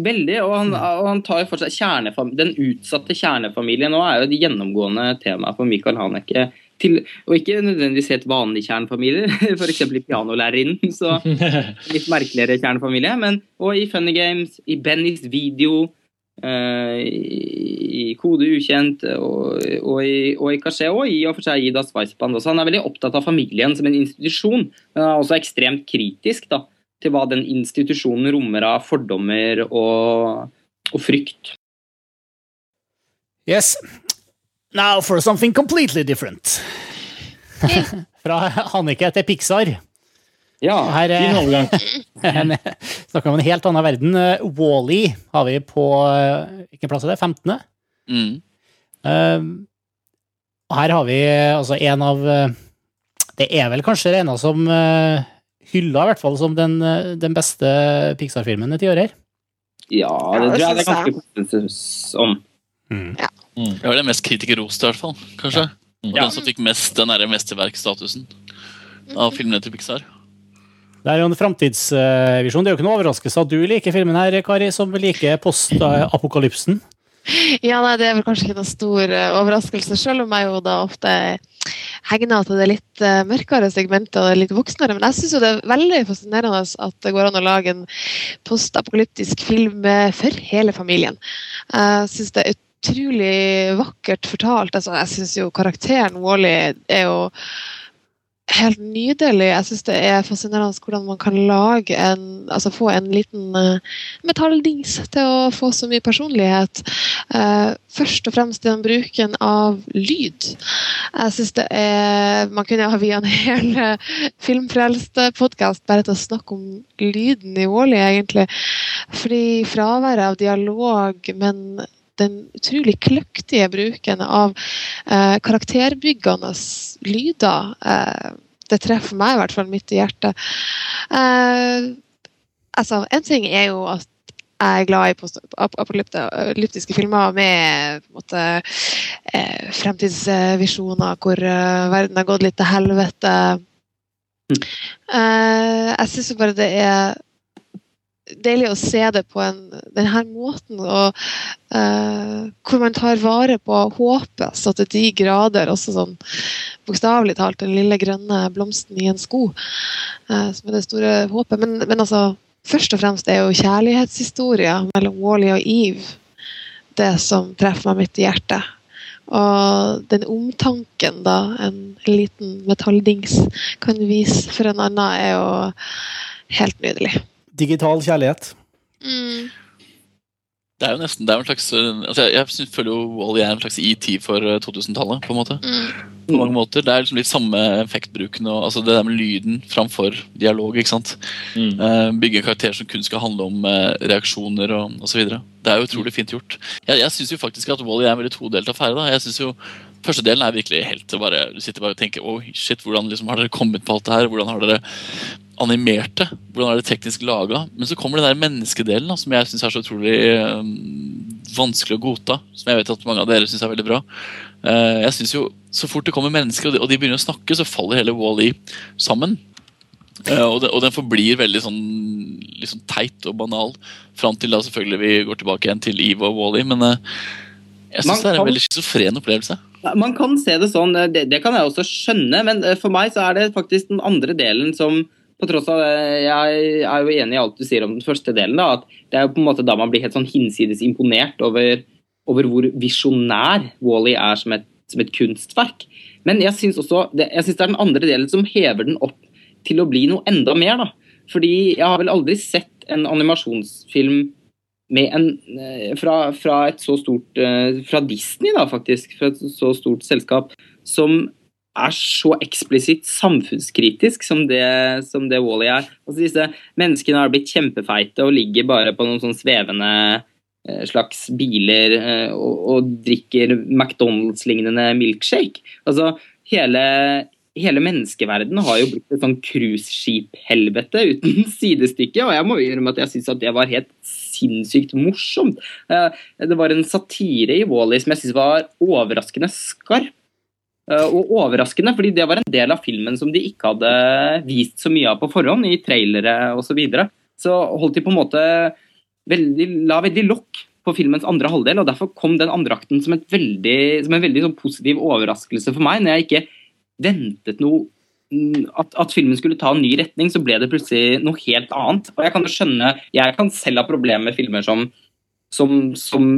Speaker 4: Veldig, og han, og han tar for seg den utsatte kjernefamilien nå er jo et gjennomgående tema for Michael Haneke. Til, og ikke nødvendigvis helt vanlige kjernefamilier, f.eks. i pianolærerinnen. Så litt merkeligere kjernefamilie. Men, og i Funny Games, i Bennys video, uh, i Kode ukjent, og, og, i, og i Cachet, og i og for seg Ida Sveitsband også. Han er veldig opptatt av familien som en institusjon, men han er også ekstremt kritisk da, til hva den institusjonen rommer av fordommer og, og frykt.
Speaker 1: Yes. Now for something completely different. Fra Hannike til Pixar.
Speaker 4: Ja,
Speaker 1: Her, fin overgang. snakker om en helt annen verden. Wally -E har vi på Hvilken plass er det? 15.?
Speaker 6: Mm.
Speaker 1: Uh, her har vi altså en av Det er vel kanskje regna som uh, hylla i hvert fall som den, eh, den beste Pixar-filmen i her.
Speaker 4: Ja, det tror jeg det er ganske konsensus om.
Speaker 6: Mm. Ja. Mm. Det var det mest kritikerroste, i hvert fall. kanskje. Og ja. den som fikk mest den mesterverkstatusen av filmene til Pixar.
Speaker 1: Det er jo en framtidsvisjon. Det er jo ikke noe overraskelse at du liker filmen her, Kari, som liker postapokalypsen.
Speaker 2: Ja, nei, det er vel kanskje ikke noen stor eh, overraskelse, selv om jeg jo da ofte hegner til det litt uh, mørkere segmentet og det litt voksnere. Men jeg syns det er veldig fascinerende at det går an å lage en postapokalyptisk film for hele familien. Jeg syns det er utrolig vakkert fortalt. Altså, jeg syns jo karakteren Wally er jo helt nydelig. Jeg syns det er fascinerende hvordan man kan lage en Altså få en liten uh, metalldings til å få så mye personlighet. Uh, først og fremst den bruken av lyd. Jeg syns det er Man kunne ha viet en hel uh, filmfrelst podkast bare til å snakke om lyden i Wally, egentlig. Fordi fraværet av dialog, men den utrolig kløktige bruken av eh, karakterbyggende lyder. Eh, det treffer meg i hvert fall midt i hjertet. Eh, altså, en ting er jo at jeg er glad i apokalyptiske filmer med måte, eh, fremtidsvisjoner hvor eh, verden har gått litt til helvete. Mm. Uh, jeg syns bare det er deilig å se det på en, denne måten. Og, uh, hvor man tar vare på håpet så til de grader. Også sånn bokstavelig talt den lille grønne blomsten i en sko, uh, som er det store håpet. Men, men, altså, først og fremst er jo kjærlighetshistoria mellom Wally og Eve det som treffer meg midt i hjertet. Og den omtanken da en liten metalldings kan vise for en annen, er jo helt nydelig
Speaker 1: digital kjærlighet.
Speaker 2: Mm.
Speaker 6: Det er jo nesten det er en slags altså Jeg, jeg føler jo Wally er en slags ET for 2000-tallet. Eh, på en måte
Speaker 2: mm.
Speaker 6: På mange måter. Det er liksom litt samme effektbruken og altså det der med lyden framfor dialog. ikke sant? Mm. Uh, bygge en karakter som kun skal handle om uh, reaksjoner og osv. Det er jo utrolig fint gjort. Jeg, jeg syns jo faktisk at Wally er en veldig todelt affære. da. Jeg synes jo Første delen er virkelig helt bare, Du sitter bare og tenker oh, shit, hvordan liksom har dere kommet på alt det her? Hvordan har dere animert det? Hvordan er det teknisk laga? Men så kommer den der menneskedelen da, som jeg syns er så utrolig øh, vanskelig å godta. Som jeg vet at mange av dere syns er veldig bra. Uh, jeg synes jo, Så fort det kommer mennesker, og de, og de begynner å snakke, så faller hele Wall-E sammen. Uh, og, det, og, den forblir veldig sånn liksom teit og banal fram til da selvfølgelig vi går tilbake igjen til Eve og Wall-E. Men uh, jeg syns det er en veldig schizofren opplevelse.
Speaker 4: Man kan se det sånn, det, det, kan jeg også skjønne, men for meg så er det faktisk den andre delen som på tross av det, Jeg er jo enig i alt du sier om den første delen. da, at Det er jo på en måte da man blir helt sånn hinsides imponert over, over hvor visjonær Wally er som et, som et, kunstverk. Men jeg syns også det, jeg synes det er den andre delen som hever den opp til å bli noe enda mer. da. Fordi jeg har vel aldri sett en animasjonsfilm en, eh, fra, fra et så stort eh, Fra Disney, da, faktisk. Fra et så stort selskap. Som er så eksplisitt samfunnskritisk som det, som det Wally er. Altså Disse menneskene har blitt kjempefeite og ligger bare på noen sånn svevende eh, slags biler og, og, drikker McDonald's-lignende milkshake. Altså hele, hele menneskeverdenen har jo blitt et sånn cruiseskip-helvete uten sidestykke, og jeg må innrømme at jeg syns at det var helt sinnssykt morsomt. Eh, det var en satire i Wally som jeg syns var overraskende skarp Eh, og overraskende, fordi det var en del av filmen som de ikke hadde vist så mye av på forhånd, i trailere osv. Så, videre. så holdt de på en måte veldig, la veldig lokk på filmens andre halvdel, og derfor kom den andre akten som, veldig, som en veldig sånn positiv overraskelse for meg. Når jeg ikke ventet noe at, at, filmen skulle ta en ny retning, så ble det plutselig noe helt annet. Og Jeg kan jo skjønne, jeg kan selv ha problemer med filmer som som, som,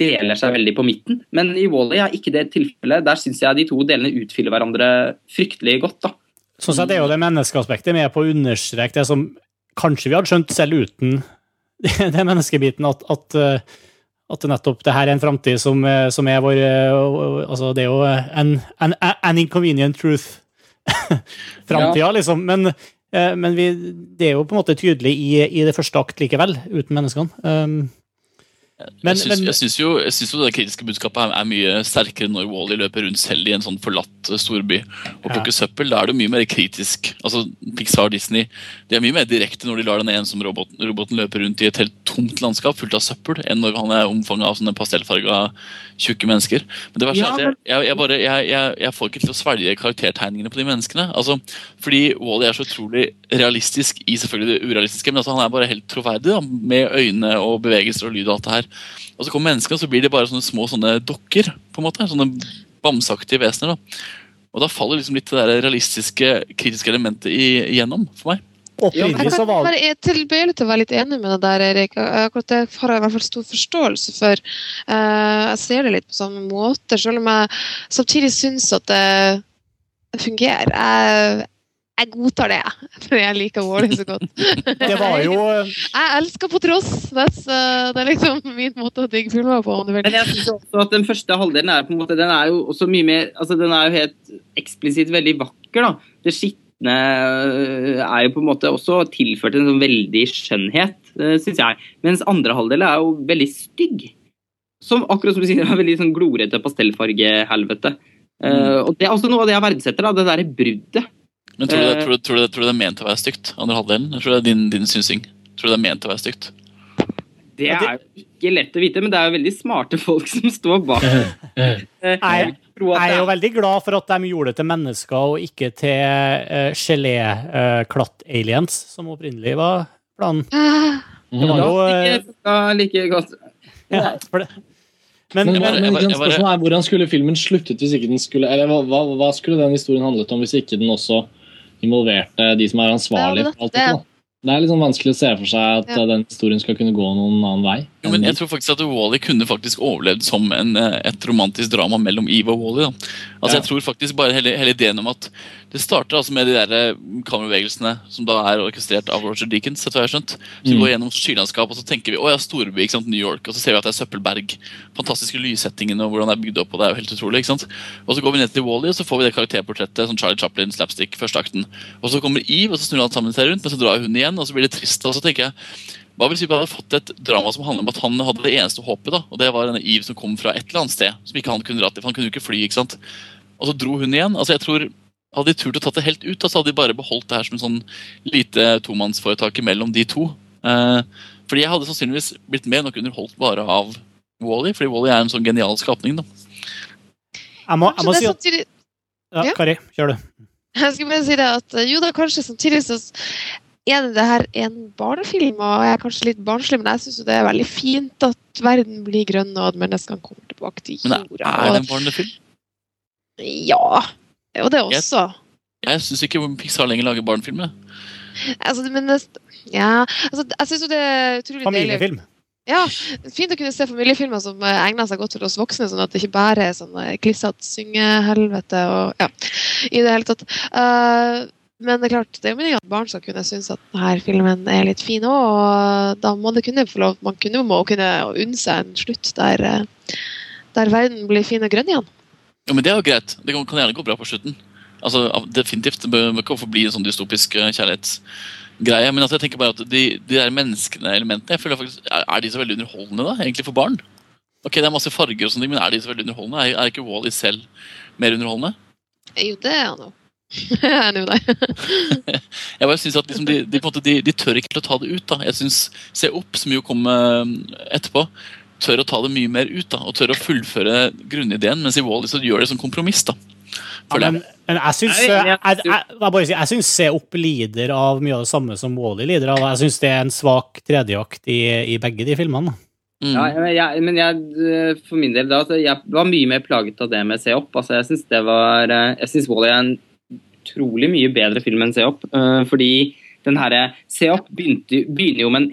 Speaker 4: deler seg veldig på midten. Men i Wally er ikke det tilfellet. Der syns jeg de to delene utfyller hverandre fryktelig godt. da.
Speaker 1: Sånn sett er jo det menneskeaspektet med på å understreke det som kanskje vi hadde skjønt selv uten det menneskebiten, at, at, at nettopp det her er en framtid som, som, er vår Altså, det er jo en, en, an inconvenient truth. Framtida, ja. liksom. Men, men vi, det er jo på en måte tydelig i, i det første akt likevel, uten menneskene. Um,
Speaker 6: men, jeg syns jo, jo, det kritiske budskapet er, mye sterkere når Wally løper rundt selv i en sånn forlatt eh, storby og plukker ja. søppel. Da er det mye mer kritisk. Altså Pixar Disney de er mye mer direkte når de lar den ensomme roboten, roboten løpe rundt i et helt tomt landskap fullt av søppel, enn når han er omfanget av sånne pastellfarga tjukke mennesker. Men det verste ja, men... er at jeg, jeg, bare, jeg, jeg, får ikke til å svelge karaktertegningene på de menneskene. Altså, fordi Wally er så utrolig realistisk i selvfølgelig det urealistiske, men altså, han er bare helt troverdig da, med øyne og bevegelser og lyd og alt det her. Og så kommer menneskene, og så blir de bare sånne små sånne dokker. på en måte, Sånne bamseaktige vesener. da. Og da faller liksom litt det der realistiske, kritiske elementet igjennom for meg.
Speaker 2: Jeg kan var Jeg er tilbøyelig til å være litt enig med deg der, Erik. Akkurat det har jeg i hvert fall stor forståelse for. Eh, jeg ser det litt på samme måte, selv om jeg samtidig syns at det fungerer. Jeg, jeg godtar det, for jeg liker Wally så godt.
Speaker 1: Det var jo
Speaker 2: Jeg elsker på tross. That's, uh, det er liksom min måte å digge filmer på. om du vil.
Speaker 4: Men jeg synes også at den første halvdelen er på en måte, den er jo også mye mer altså Den er jo helt eksplisitt veldig vakker. da. Det skitne øh, er jo på en måte også tilført en sånn veldig skjønnhet, øh, syns jeg. Mens andre halvdel er jo veldig stygg. Som akkurat som du sier, er veldig sånn glorete pastellfargehelvete. Uh, og Det er også noe av det jeg verdsetter. da, Det derre bruddet.
Speaker 6: Men tror du, det,
Speaker 4: Eh.
Speaker 6: tror, du, tror, du, tror du det er ment til å være stygt? Andre halvdelen? Jeg tror det er din, din synsing. Tror du det er ment til å være stygt?
Speaker 4: Det er jo ikke lett å vite, men det er jo veldig smarte folk som står bak. Eh,
Speaker 1: Jeg,
Speaker 4: jeg
Speaker 1: er jo veldig glad for at de gjorde det til mennesker og ikke til uh, gelé-klatt-aliens, som opprinnelig var planen.
Speaker 2: Ah,
Speaker 1: Det var jo
Speaker 4: uh,
Speaker 1: eh,
Speaker 4: like godt.
Speaker 1: ja, for det. Men,
Speaker 3: Men, men, men spørsmålet er hvordan skulle filmen sluttet hvis ikke den skulle Eller hva, hva, hva skulle den historien handlet om hvis ikke den også involverte de som er ansvarlige
Speaker 2: det-
Speaker 3: for alt dette? Det er litt sånn vanskelig å se for seg at eh, den historien skal kunne gå noen annen vei.
Speaker 6: Jo, men jeg tror faktisk at Wally kunne faktisk overlevd som en, eh, et romantisk drama mellom Eve og Wally. Da. Altså,
Speaker 3: Ja.
Speaker 6: Jeg tror faktisk bare hele, hele ideen om at Det starter altså med de der eh, kamerabevegelsene som da er orkestrert av Roger Deakins. etter jeg har skjønt. Så vi
Speaker 3: Mm.
Speaker 6: går gjennom skylandskap, og så tenker vi å ja, storby, ikke sant, New York. Og så ser vi at det er søppelberg. Fantastiske lyssettingene og hvordan det er bygd opp. Og det er jo helt utrolig, ikke sant? Og så går vi ned til Wally, og så får vi det karakterportrettet. som Charlie Chaplin, slapstick, første akten. Og så kommer Eve, og så snur han sammen seg rundt, men så drar hun igjen, og så blir det trist. Og så tenker jeg hva vil si vi hadde fått et drama som handler om at han hadde det eneste håpet, da, og det var denne Eve som kom fra et eller annet sted, som ikke han kunne dra til, for han kunne jo ikke fly, ikke sant. Og så dro hun igjen. altså jeg tror Hadde de turt å tatt det helt ut, da, så hadde de bare beholdt det her som en sånn lite tomannsforetak mellom de to. Eh, fordi jeg hadde sannsynligvis blitt mer nok underholdt bare av Wally, fordi Wally er en sånn genial skapning. da.
Speaker 1: jeg må, jeg må si
Speaker 2: det
Speaker 1: at ja,
Speaker 2: Ja.
Speaker 1: Kari, kjør du.
Speaker 2: jeg skal bare si det at eh, jo da, kanskje samtidig så er det det her en barnefilm, og jeg er kanskje litt barnslig, men jeg syns det er veldig fint at verden blir grønn, og at menneskene kommer tilbake til
Speaker 6: Men
Speaker 2: jorda.
Speaker 6: er det en barnefilm?
Speaker 2: Ja. Og det også.
Speaker 6: Jeg syns ikke Pixar lenger lager barnefilmer.
Speaker 2: Altså, men det, ja, altså, jeg syns jo det er utrolig deilig
Speaker 1: Familiefilm.
Speaker 2: Ja, Fint å kunne se familiefilmer som egner seg godt for oss voksne, sånn at det ikke bare er sånn eh, klissete syngehelvete og ja, i det hele tatt. Eh, men det er klart, det er jo meningen at barn skal kunne synes at denne filmen er litt fin òg, og da må det kunne få lov Man kunne må kunne unne seg en slutt der, eh, der verden blir fin og grønn igjen.
Speaker 6: Ja, men Det er jo greit. Det kan, kan gjerne gå bra på slutten. Altså, Definitivt. Det bør, ikke forbli en sånn dystopisk eh, kjærlighetsgreie. Men altså, jeg tenker bare at de, de der menneskene, elementene, jeg føler faktisk, er, er de så veldig underholdende da, egentlig for barn? Ok, Det er masse farger, og sånne ting, men er de så veldig underholdende? Er, er ikke Wall-E selv mer underholdende?
Speaker 2: Jo, det er han jo. Jeg er enig med deg.
Speaker 6: Jeg bare synes at liksom de, de, på en måte, de, de tør ikke til å ta det ut. da. Jeg synes Se opp, som jo kom eh, etterpå, tør å ta det mye mer ut. da, Og tør å fullføre grunnideen, mens i Wall-E så gjør det som kompromiss. da.
Speaker 1: Ja, men, men jeg syns jeg,
Speaker 4: jeg-
Speaker 1: jeg, jeg, syns Se opp lider av mye av det samme som Wally lider av. Jeg syns det er en svak tredjeakt i, i begge de filmene.
Speaker 6: Mm.
Speaker 4: Ja, men jeg, men jeg, øh, for min del da, altså, jeg var mye mer plaget av det med Se opp. Altså, jeg syns det var Jeg syns Wall-E er en utrolig mye bedre film enn Se opp. øh, fordi den herre Se opp begynte, begynner jo en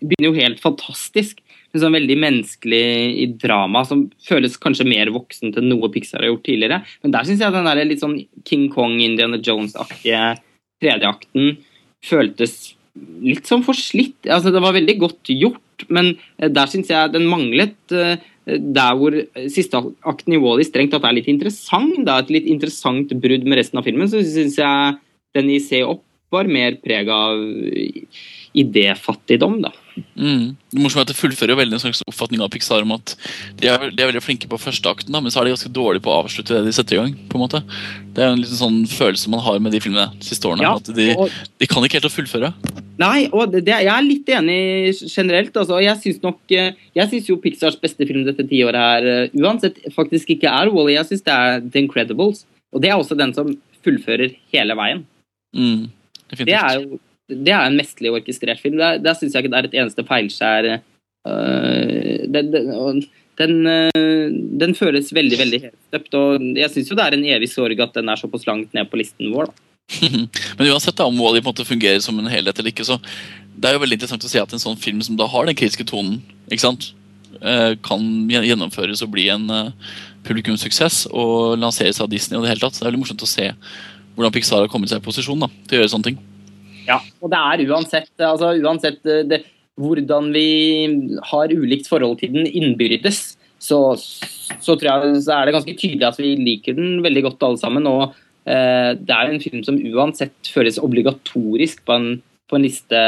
Speaker 4: begynner jo helt fantastisk. En sånn veldig menneskelig i drama som føles kanskje mer voksen til noe Pixar har gjort tidligere. Men der syns jeg den der litt sånn King Kong, Indiana Jones-aktige tredjeakten føltes litt sånn forslitt. Altså, det var veldig godt gjort, men eh, der syns jeg den manglet. Eh, Der hvor eh, siste akten i Wall-E strengt tatt er litt interessant, det er et litt interessant brudd med resten av filmen, så syns jeg den i Se opp var mer preg av idéfattigdom, da.
Speaker 6: Mm. Det morsomme er at det fullfører jo veldig en slags oppfatning av Pixar om at de er, de er veldig flinke på første akten, da, men så er de ganske dårlige på å avslutte det de setter i gang. på en måte. Det er en liten sånn følelse man har med de filmene de siste årene.
Speaker 4: Ja,
Speaker 6: at de,
Speaker 4: og,
Speaker 6: de kan ikke helt å fullføre.
Speaker 4: nei, og det, jeg er litt enig generelt. Altså, jeg syns nok eh, Jeg syns jo Pixars beste film dette tiåret her eh, uansett faktisk ikke er Wally. -E. Jeg syns det er The Incredibles. Og det er også den som fullfører hele veien.
Speaker 6: Mm.
Speaker 4: Det er jo det er en mesterlig orkestrert film. Der, der syns jeg ikke det er et eneste feilskjær. Uh, den, den, den, øh, den føles veldig veldig helstøpt. Og jeg syns jo det er en evig sorg at den er såpass langt ned på listen vår. Da.
Speaker 6: Men uansett da, om Wall-E på en måte fungerer som en helhet eller ikke, så det er jo veldig interessant å se at en sånn film som da har den kritiske tonen, ikke sant, eh, kan gjennomføres og bli en eh, publikumssuksess og lanseres av Disney og det hele tatt. Det er veldig morsomt å se hvordan Pixar har kommet seg i posisjon da, til å gjøre sånne ting.
Speaker 4: Ja, og det er uansett, altså, uansett eh, det, hvordan vi har ulikt forhold til den innbyrdes, så, så tror jeg så er det ganske tydelig at vi liker den veldig godt alle sammen. Og eh, det er en film som uansett føles obligatorisk på en, på en liste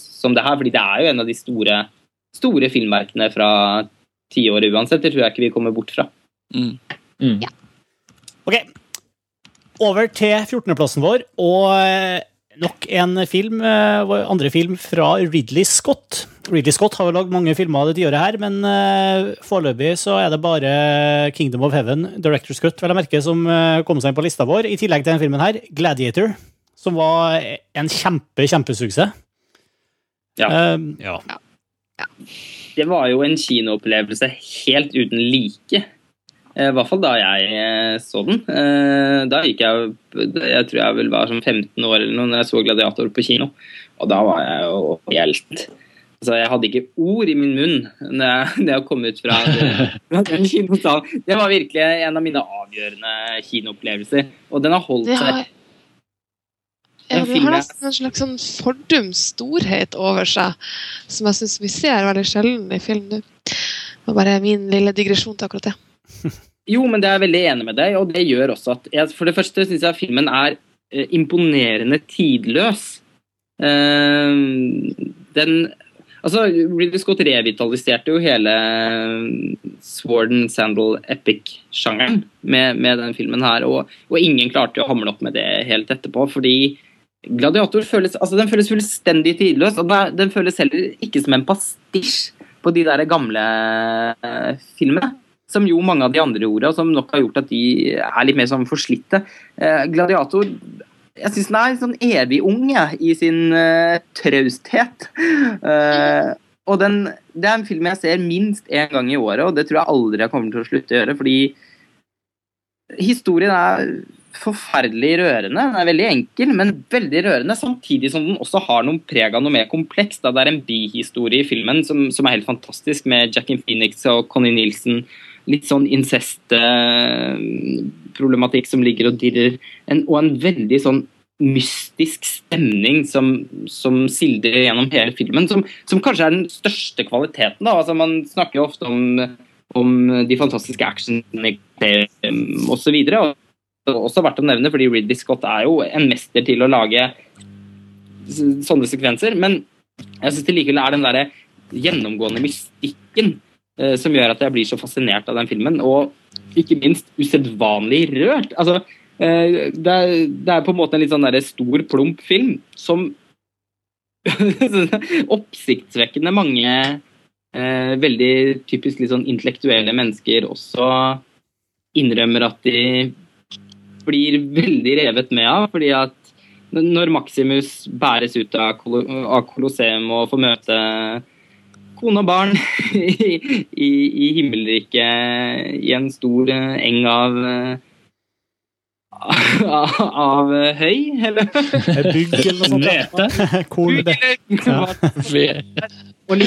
Speaker 4: som det her, fordi det er jo en av de store, store filmverkene fra tiåret uansett. Det tror jeg ikke vi kommer bort fra.
Speaker 6: Mm.
Speaker 3: Mm.
Speaker 5: Ok, over til 14.-plassen vår, og eh, nok en film, eh, andre film fra Ridley Scott. Ridley Scott har jo lagd mange filmer det tiåret her, men uh, foreløpig så er det bare Kingdom of Heaven, Director's Cut, vel å merke, som uh, kom seg inn på lista vår, i tillegg til denne filmen her, Gladiator, som var en kjempe, kjempesuksess.
Speaker 4: Ja.
Speaker 5: Uh, ja.
Speaker 4: Det var jo en kinoopplevelse helt uten like. I hvert fall da jeg så den. Da gikk jeg Jeg tror jeg vel var som 15 år eller noe når jeg så 'Gladiator' på kino. Og da var jeg jo helt Altså, jeg hadde ikke ord i min munn når jeg, når jeg kom ut fra den kinosalen. Det var virkelig en av mine avgjørende kinoopplevelser. Og den har holdt seg
Speaker 2: har, ja,
Speaker 4: den
Speaker 2: har nesten en slags sånn fordums storhet over seg, som jeg syns vi ser veldig sjelden i film nå. Det var bare min lille digresjon til akkurat det.
Speaker 4: Jo, men det er jeg veldig enig med deg, og det gjør også at jeg, For det første syns jeg filmen er eh, imponerende tidløs. Eh, den Altså, Ridley Scott revitaliserte jo hele eh, Sword and Sandal epic-sjangeren med, med den filmen her, og, og ingen klarte å hamle opp med det helt etterpå, fordi Gladiator føles, altså den føles fullstendig tidløs, og den føles heller ikke som en pastisj på de der gamle eh, filmene. Som jo mange av de andre gjorde, som nok har gjort at de er litt mer sånn forslitte. Eh, Gladiator jeg syns den er sånn evig ung jeg, i sin uh, trausthet. Eh, og den, det er en film jeg ser minst én gang i året, og det tror jeg aldri jeg kommer til å slutte å gjøre. Fordi historien er forferdelig rørende. Den er veldig enkel, men veldig rørende. Samtidig som den også har noen preg av noe mer komplekst. Det er en bihistorie i filmen som, som er helt fantastisk, med Jackin Phoenix og Connie Nielsen. Litt sånn incest-problematikk som ligger og dirrer. En, og en veldig sånn mystisk stemning som, som sildrer gjennom hele filmen. Som, som kanskje er den største kvaliteten. Da. Altså, man snakker jo ofte om, om de fantastiske actionene osv. Og det er også verdt å nevne, fordi Ridley Scott er jo en mester til å lage sånne sekvenser. Men jeg syns det likevel er den derre gjennomgående mystikken som gjør at jeg blir så fascinert av den filmen. Og ikke minst usedvanlig rørt. Altså, eh, det, er, det er på en måte en litt sånn stor, plump film som Oppsiktsvekkende mange eh, veldig typisk litt sånn intellektuelle mennesker også innrømmer at de blir veldig revet med av. fordi at når Maximus bæres ut av av Colosseum og får møte kone og barn i, i, i himmelriket i en stor eh, eng av eh, av, av eh, høy, eller
Speaker 5: Bygg eller noe
Speaker 1: Hvete.
Speaker 5: sånt. Korn, det.
Speaker 4: og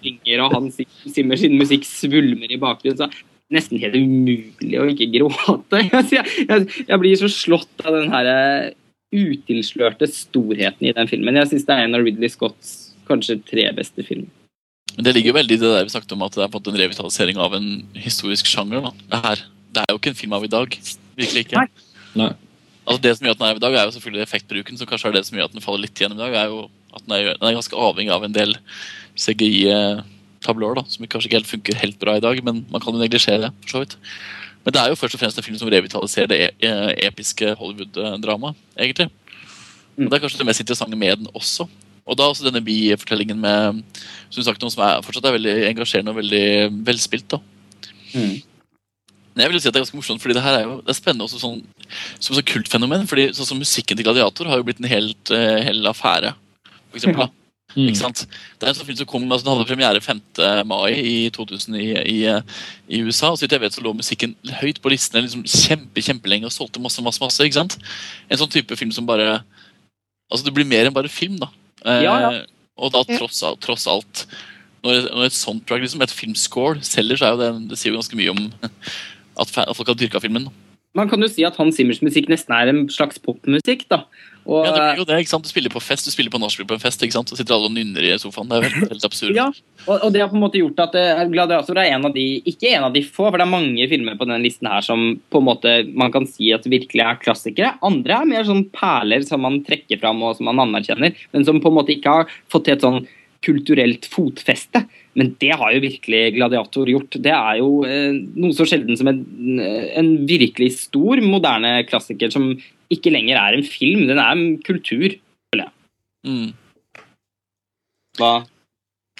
Speaker 4: synger, og han simmer sin musikk svulmer i bakgrunnen. Så nesten helt umulig å ikke gråte. Jeg, jeg, jeg blir så slått av den her utilslørte storheten i den filmen. Jeg syns det er en av Ridley Scotts kanskje tre beste filmer.
Speaker 6: Men det ligger jo veldig i det der vi snakket om at det er på en revitalisering av en historisk sjanger. Det, det er jo ikke en film av i dag. Virkelig ikke.
Speaker 4: Nei.
Speaker 6: Altså Det som gjør at den er i dag, er jo selvfølgelig effektbruken, som kanskje er det som gjør at den faller litt igjennom i dag. er jo at Den er, den er ganske avhengig av en del CGI-tablåer, som kanskje ikke helt funker helt bra i dag, men man kan jo neglisjere det. for så vidt. Men det er jo først og fremst en film som revitaliserer det e e- episke Hollywood-dramaet, egentlig. Og Det er kanskje det mest interessante med den også. Og da også denne bifortellingen med som du sagt, noe som er, fortsatt er veldig engasjerende og veldig velspilt. da.
Speaker 4: Mm.
Speaker 6: Men jeg vil si at det er ganske morsomt, fordi det her er jo det er spennende også sånn, som et kultfenomen. fordi sånn som Musikken til Gladiator har jo blitt en helt, uh, hel affære. For eksempel, da.
Speaker 3: Mm.
Speaker 6: Ikke sant? Det er en sånn film som kom, altså Den hadde premiere 5. mai i 2000 i, i, i USA. og så vidt jeg vet så lå musikken høyt på listene liksom kjempe, kjempelenge og solgte masse. masse, masse, ikke sant? En sånn type film som bare Altså Det blir mer enn bare film. da. Eh,
Speaker 4: Ja, ja.
Speaker 6: Og da tross, tross alt når, når et soundtrack, liksom, et filmscore, selger, så er jo det, det sier jo ganske mye om at, at folk har dyrka filmen.
Speaker 4: man kan jo si at Hans Simmers musikk nesten er en slags popmusikk. da. Og,
Speaker 6: Ja, det blir jo det, ikke sant? Du spiller på fest, du spiller på nachspiel på en fest, ikke sant? Så sitter alle og nynner i sofaen. Det er helt, helt absurd.
Speaker 4: Ja, og, og det har på en måte gjort at eh, Gladiator er en av de ikke en av de få, for det er mange filmer på denne listen her som på en måte man kan si at virkelig er klassikere. Andre er mer sånn perler som man trekker fram og som man anerkjenner, men som på en måte ikke har fått til et sånn kulturelt fotfeste. Men det har jo virkelig Gladiator gjort. Det er jo eh, noe så sjelden som en, en virkelig stor moderne klassiker som ikke lenger er en film, den er en kultur.
Speaker 6: Mm.
Speaker 4: Hva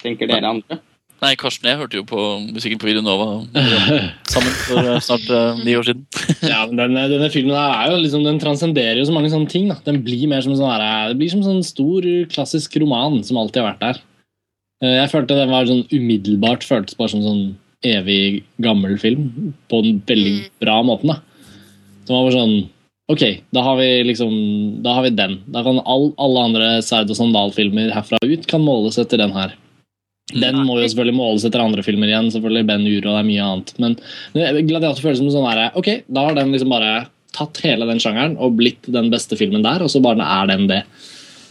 Speaker 4: tenker dere andre?
Speaker 6: Nei, Karsten, jeg hørte jo på musikken på Video Nova sammen for eh, snart eh, ni år siden.
Speaker 3: Ja, men denne, denne filmen er jo liksom, den transcenderer jo så mange sånne ting. da. Den blir mer som en sånn, det blir som en sånn stor, klassisk roman som alltid har vært der. Eh, Jeg følte den var sånn umiddelbart føltes bare som en sånn evig gammel film. På en veldig
Speaker 2: Mm.
Speaker 3: bra måte. da. Som var bare sånn Ok, da har vi liksom, da har vi den. Da kan all, alle andre Saud- og Sandal-filmer herfra ut kan måles etter den her. Den må jo selvfølgelig måles etter andre filmer igjen. selvfølgelig Ben Ure og det er mye annet. Men Gladiator føles som sånn her, ok, da har den liksom bare tatt hele den sjangeren og blitt den beste filmen der, og så bare er den det.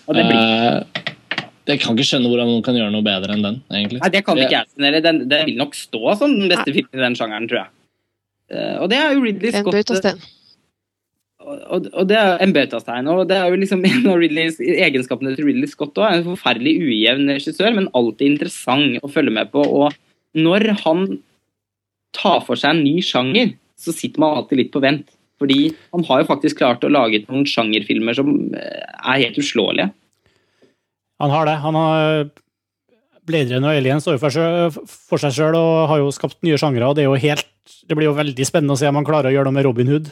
Speaker 4: Og det blir
Speaker 3: Eh, jeg kan ikke skjønne hvordan noen kan gjøre noe bedre enn den, egentlig.
Speaker 4: Nei, det kan ikke jeg signere. Den, den vil nok stå som den beste filmen i den sjangeren, tror jeg. Eh, og det er jo Ridley Scott.
Speaker 2: En
Speaker 4: Og, og det er en bautastein. Og det er jo liksom en av Ridleys egenskapene til Ridley Scott også. En forferdelig ujevn regissør, men alltid interessant å følge med på. Og når han tar for seg en ny sjanger, så sitter man alltid litt på vent. Fordi han har jo faktisk klart å lage noen sjangerfilmer som eh, er helt uslåelige.
Speaker 1: Han har det. Han har Blade Runner og Alien står jo for seg, sjøl og har jo skapt nye sjangre. og Det, helt, det blir jo veldig spennende å se om han klarer å gjøre noe med Robin Hood.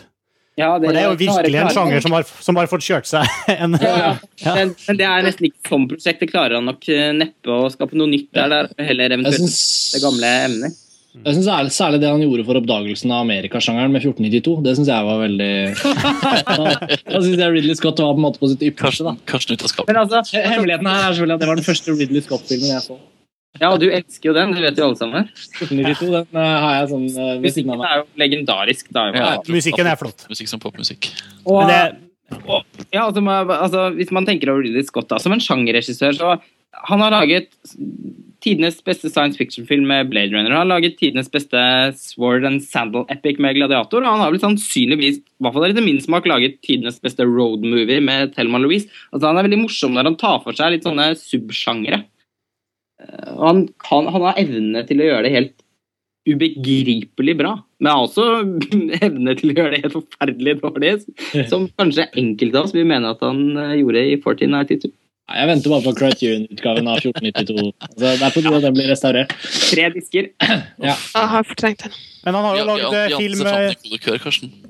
Speaker 4: Ja,
Speaker 1: For det er jo virkelig en sjanger som har, som har fått kjørt seg en
Speaker 4: Ja, ja.
Speaker 1: Ja.
Speaker 4: Men, men det er nesten ikke sånn prosjekt. Det klarer han nok eh, neppe å skape noe nytt der. Det er heller eventuelt
Speaker 3: synes...
Speaker 4: det gamle emner.
Speaker 3: Jeg synes særlig, særlig det han gjorde for oppdagelsen av amerikasjangeren med 1492, det syns jeg var veldig Da, syns jeg Ridley Scott var på en måte på sitt ypperste. da.
Speaker 6: Karsten, Karsten ut av skapet.
Speaker 4: Men altså,
Speaker 3: Hemmeligheten her er selvfølgelig at det var den første Ridley Scott-filmen jeg så.
Speaker 4: ja, og du elsker jo den, det vet jo alle sammen.
Speaker 3: 1492, den eh, har jeg sånn uh, ved siden av
Speaker 4: Musikken er jo legendarisk. Da.
Speaker 6: Ja.
Speaker 1: Musikken er flott.
Speaker 6: Musikk som popmusikk.
Speaker 4: Og,
Speaker 1: Men det,
Speaker 4: ja, altså, altså, hvis man tenker over Ridley Scott da, som en sjangerregissør, så han har laget tidenes beste science fiction-film med Blade Runner. Han har laget tidenes beste Sword and Sandal-epic med Gladiator. Og han har vel sannsynligvis, i hvert fall er det min smak, laget tidenes beste road-movie med Thelma Louise. Altså, han er veldig morsom når han tar for seg litt sånne subsjangere. Eh, Han, kan, han har evne til å gjøre det helt ubegripelig bra. Men har også evne til å gjøre det helt forferdelig dårlig. Som kanskje enkelte av oss vil mene at han eh, gjorde i 1492.
Speaker 3: Jeg venter bare på Criterion-utgaven av 1492. Altså, det er på tide at den blir restaurert.
Speaker 4: Tre disker. Ja.
Speaker 2: Jeg har fortrengt den.
Speaker 1: men han har jo
Speaker 6: Ja,
Speaker 1: laget
Speaker 6: ja,
Speaker 1: eh,
Speaker 6: ja,
Speaker 1: film
Speaker 6: så fant
Speaker 1: eh.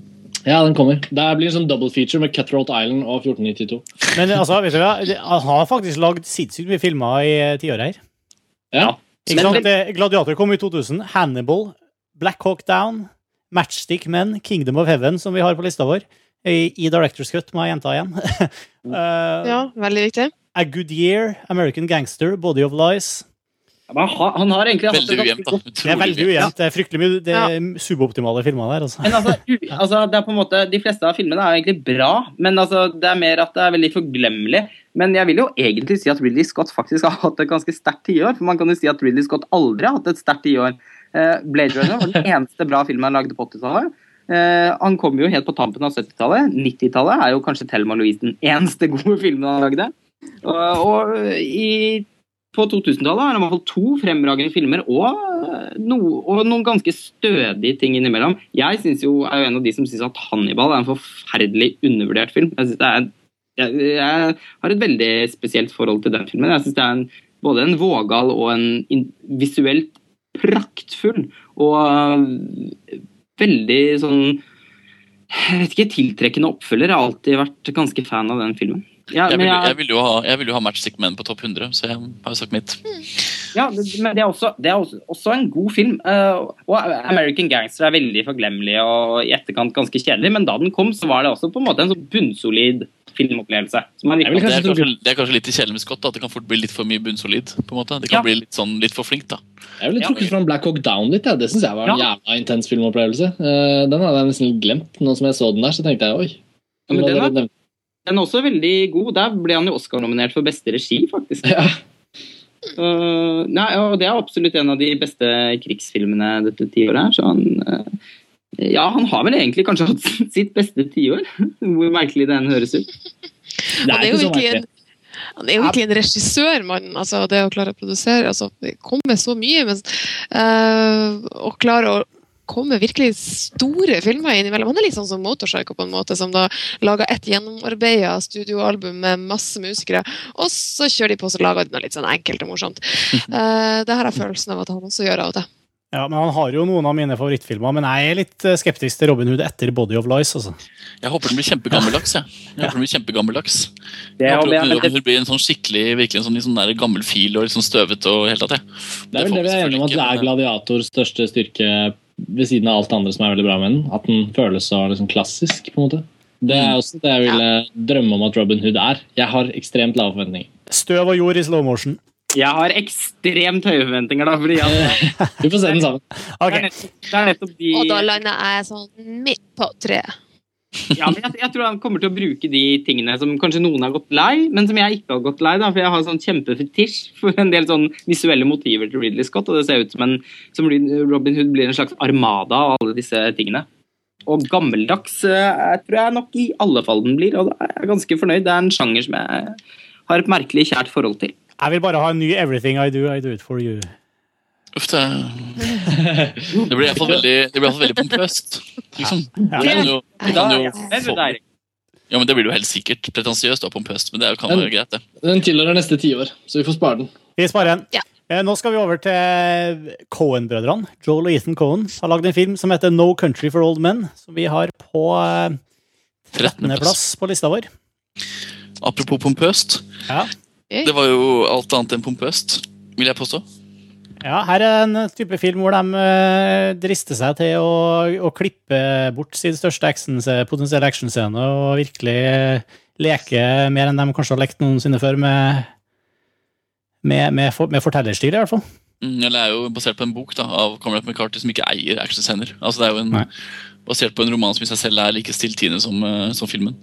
Speaker 3: Ja, den kommer. Det blir en sånn double feature med Cutthroat Island og 1492.
Speaker 1: Men altså, vet du hva? Han har faktisk lagd sinnssykt mye filmer i eh, tiåret her.
Speaker 3: Ja.
Speaker 1: Ikke
Speaker 4: Men-
Speaker 1: sant? Gladiator kom i 2000. Hannibal, Black Hawk Down, Matchstick Men, Kingdom of Heaven, som vi har på lista vår. I, i Directors Cut, må jeg gjenta igjen. uh,
Speaker 2: Ja, veldig viktig.
Speaker 1: A Good Year, American Gangster, Body of Lies.
Speaker 4: Ja, han, har- han har egentlig hatt
Speaker 6: Veldig ujevnt,
Speaker 4: ganske
Speaker 6: da.
Speaker 4: godt.
Speaker 1: Det er veldig
Speaker 6: ujevnt.
Speaker 1: Det er fryktelig mye det er suboptimale filmer der. Altså.
Speaker 4: Men altså, u- altså, det er på en måte, De fleste av filmene er egentlig bra, men altså, det er mer at det er veldig forglemmelig. Men jeg vil jo egentlig si at Ridley Scott faktisk har hatt et ganske sterkt tiår. For man kan jo si at Ridley Scott aldri har hatt et sterkt tiår. Uh, Blade Runner var den eneste bra filmen han lagde på 80-tallet. Eh, han kommer jo helt på tampen av 70-tallet. 90-tallet er jo kanskje Thelma Louise den eneste gode filmen han lagde. Og, og i, på 2000-tallet har han i hvert fall to fremragende filmer og, no, og noen ganske stødige ting innimellom. Jeg jo, er jo en av de som syns at Hannibal er en forferdelig undervurdert film. Jeg, det er, jeg, jeg har et veldig spesielt forhold til den filmen. Jeg synes det er en, både en vågal og en in, visuelt praktfull og veldig sånn jeg vet ikke, tiltrekkende oppfølger. Jeg har alltid vært ganske fan av den filmen. Ja,
Speaker 6: Jeg
Speaker 4: men
Speaker 6: vil,
Speaker 4: jeg-
Speaker 6: jeg vil jo ha, jeg vil jo ha Matchstick Men på topp 100, så jeg har jo sagt mitt.
Speaker 4: Ja, det- men det er også, det er også, også en god film. eh, og American Gangster er veldig forglemmelig og i etterkant ganske kjedelig, men da den kom, så var det også på en måte en sånn bunnsolid filmopplevelse. Som er
Speaker 3: Jeg.
Speaker 6: Det er,
Speaker 3: kanskje
Speaker 6: kanskje, det er kanskje litt i kjelen med Scott, da, at det kan fort bli litt for mye bunnsolid. på en måte. Det kan
Speaker 4: Ja.
Speaker 6: bli litt sånn litt for flinkt, da.
Speaker 3: Jeg ville
Speaker 4: Ja.
Speaker 3: trukket fram Black Hawk Down litt. Ja. Det syns jeg var en jævla intens filmopplevelse. Eh, den hadde jeg nesten glemt. Nå som jeg så den der, så tenkte jeg oi.
Speaker 4: Ja, men den er- Den er også veldig god. Der ble han jo Oscar-nominert for beste regi, faktisk.
Speaker 3: ja.
Speaker 4: Uh, nei, og Det er absolutt en av de beste krigsfilmene dette tiåret. så han, uh, ja, han har vel egentlig kanskje hatt sitt beste tiår, hvor merkelig det enn høres ut.
Speaker 3: Det
Speaker 2: Han
Speaker 3: er
Speaker 2: er jo
Speaker 3: ikke så
Speaker 2: virkelig en, han er jo egentlig en regissør, mann. Altså, det å klare å produsere altså, Komme med så mye, men uh, å klare å komme virkelig store filmer innimellom. Han er litt sånn som Motorpsycho, på en måte, som da lager et gjennomarbeida studioalbum med masse musikere, og så kjører de på og lager de noe litt sånn enkelt og morsomt. Uh, det har jeg følelsen av at han også gjør av og til.
Speaker 1: Ja, men Han har jo noen av mine favorittfilmer, men jeg er litt eh, skeptisk til Robin Hood etter Body of Lies. altså.
Speaker 6: Jeg håper den blir kjempegammeldags. Jeg, jeg håper den blir kjempegammeldags. Jeg håper
Speaker 4: Robin,
Speaker 6: Robin Hood blir en sånn skikkelig virkelig en sånn, sånn der gammel fil og litt sånn støvete og helt tatt, jeg.
Speaker 3: Det er vel det vi er enige om at det er Gladiators største styrke ved siden av alt det andre som er veldig bra med den. At den føles så liksom klassisk. på en måte. Det er også det jeg ville drømme om at Robin Hood er. Jeg har ekstremt lave forventninger.
Speaker 1: Støv og jord i slow motion.
Speaker 4: Jeg har ekstremt høye forventninger, da, fordi jeg,
Speaker 3: du får se den sammen.
Speaker 4: det,
Speaker 1: Ok,
Speaker 4: er nettopp, det er nettopp de
Speaker 2: Og da lander jeg sånn midt på treet.
Speaker 4: Ja, men jeg, jeg tror han kommer til å bruke de tingene som kanskje noen har gått lei, men som jeg ikke har gått lei. da, For jeg har sånn kjempefetisj for en del sånn visuelle motiver til Ridley Scott. Og det ser ut som, en, som Robin Hood blir en slags armada av alle disse tingene. Og gammeldags eh, jeg tror jeg nok i alle fall den blir, og da er jeg ganske fornøyd. Det er en sjanger som jeg har et merkelig kjært forhold til.
Speaker 1: Jeg vil bare ha en ny Everything I Do, I Do It For You.
Speaker 6: Uff, det Det blir iallfall veldig, det blir veldig pompøst. Liksom. Det kan jo, det kan jo
Speaker 4: er
Speaker 6: få, ja, men det blir jo helt sikkert. Pretensiøst og pompøst, men det er jo- kan være greit, det.
Speaker 3: Den tilhører neste tiår, så vi får spare den.
Speaker 1: Vi sparer den.
Speaker 2: Ja.
Speaker 1: Eh, Nå skal vi over til Cohen-brødrene. Joel og Ethan Cohen har lagd en film som heter No Country for Old Men, som vi har på eh,
Speaker 6: 13.
Speaker 1: plass
Speaker 6: plass.
Speaker 1: på lista vår.
Speaker 6: Apropos pompøst.
Speaker 1: Ja.
Speaker 6: Det var jo alt annet enn pompøst, vil jeg påstå.
Speaker 1: Ja, her er en type film hvor de eh, drister seg til å, å klippe bort sin største action, potensielle actionscene og virkelig eh, leke mer enn de kanskje har lekt noensinne før med, med, med, for, med fortellerstil, i hvert fall.
Speaker 6: Mm, Eller er jo basert på en bok da, av Conrad McCarthy som ikke eier actionscener. Altså, det er jo en, basert på en roman som i seg selv er like stilltiende som, eh, som filmen.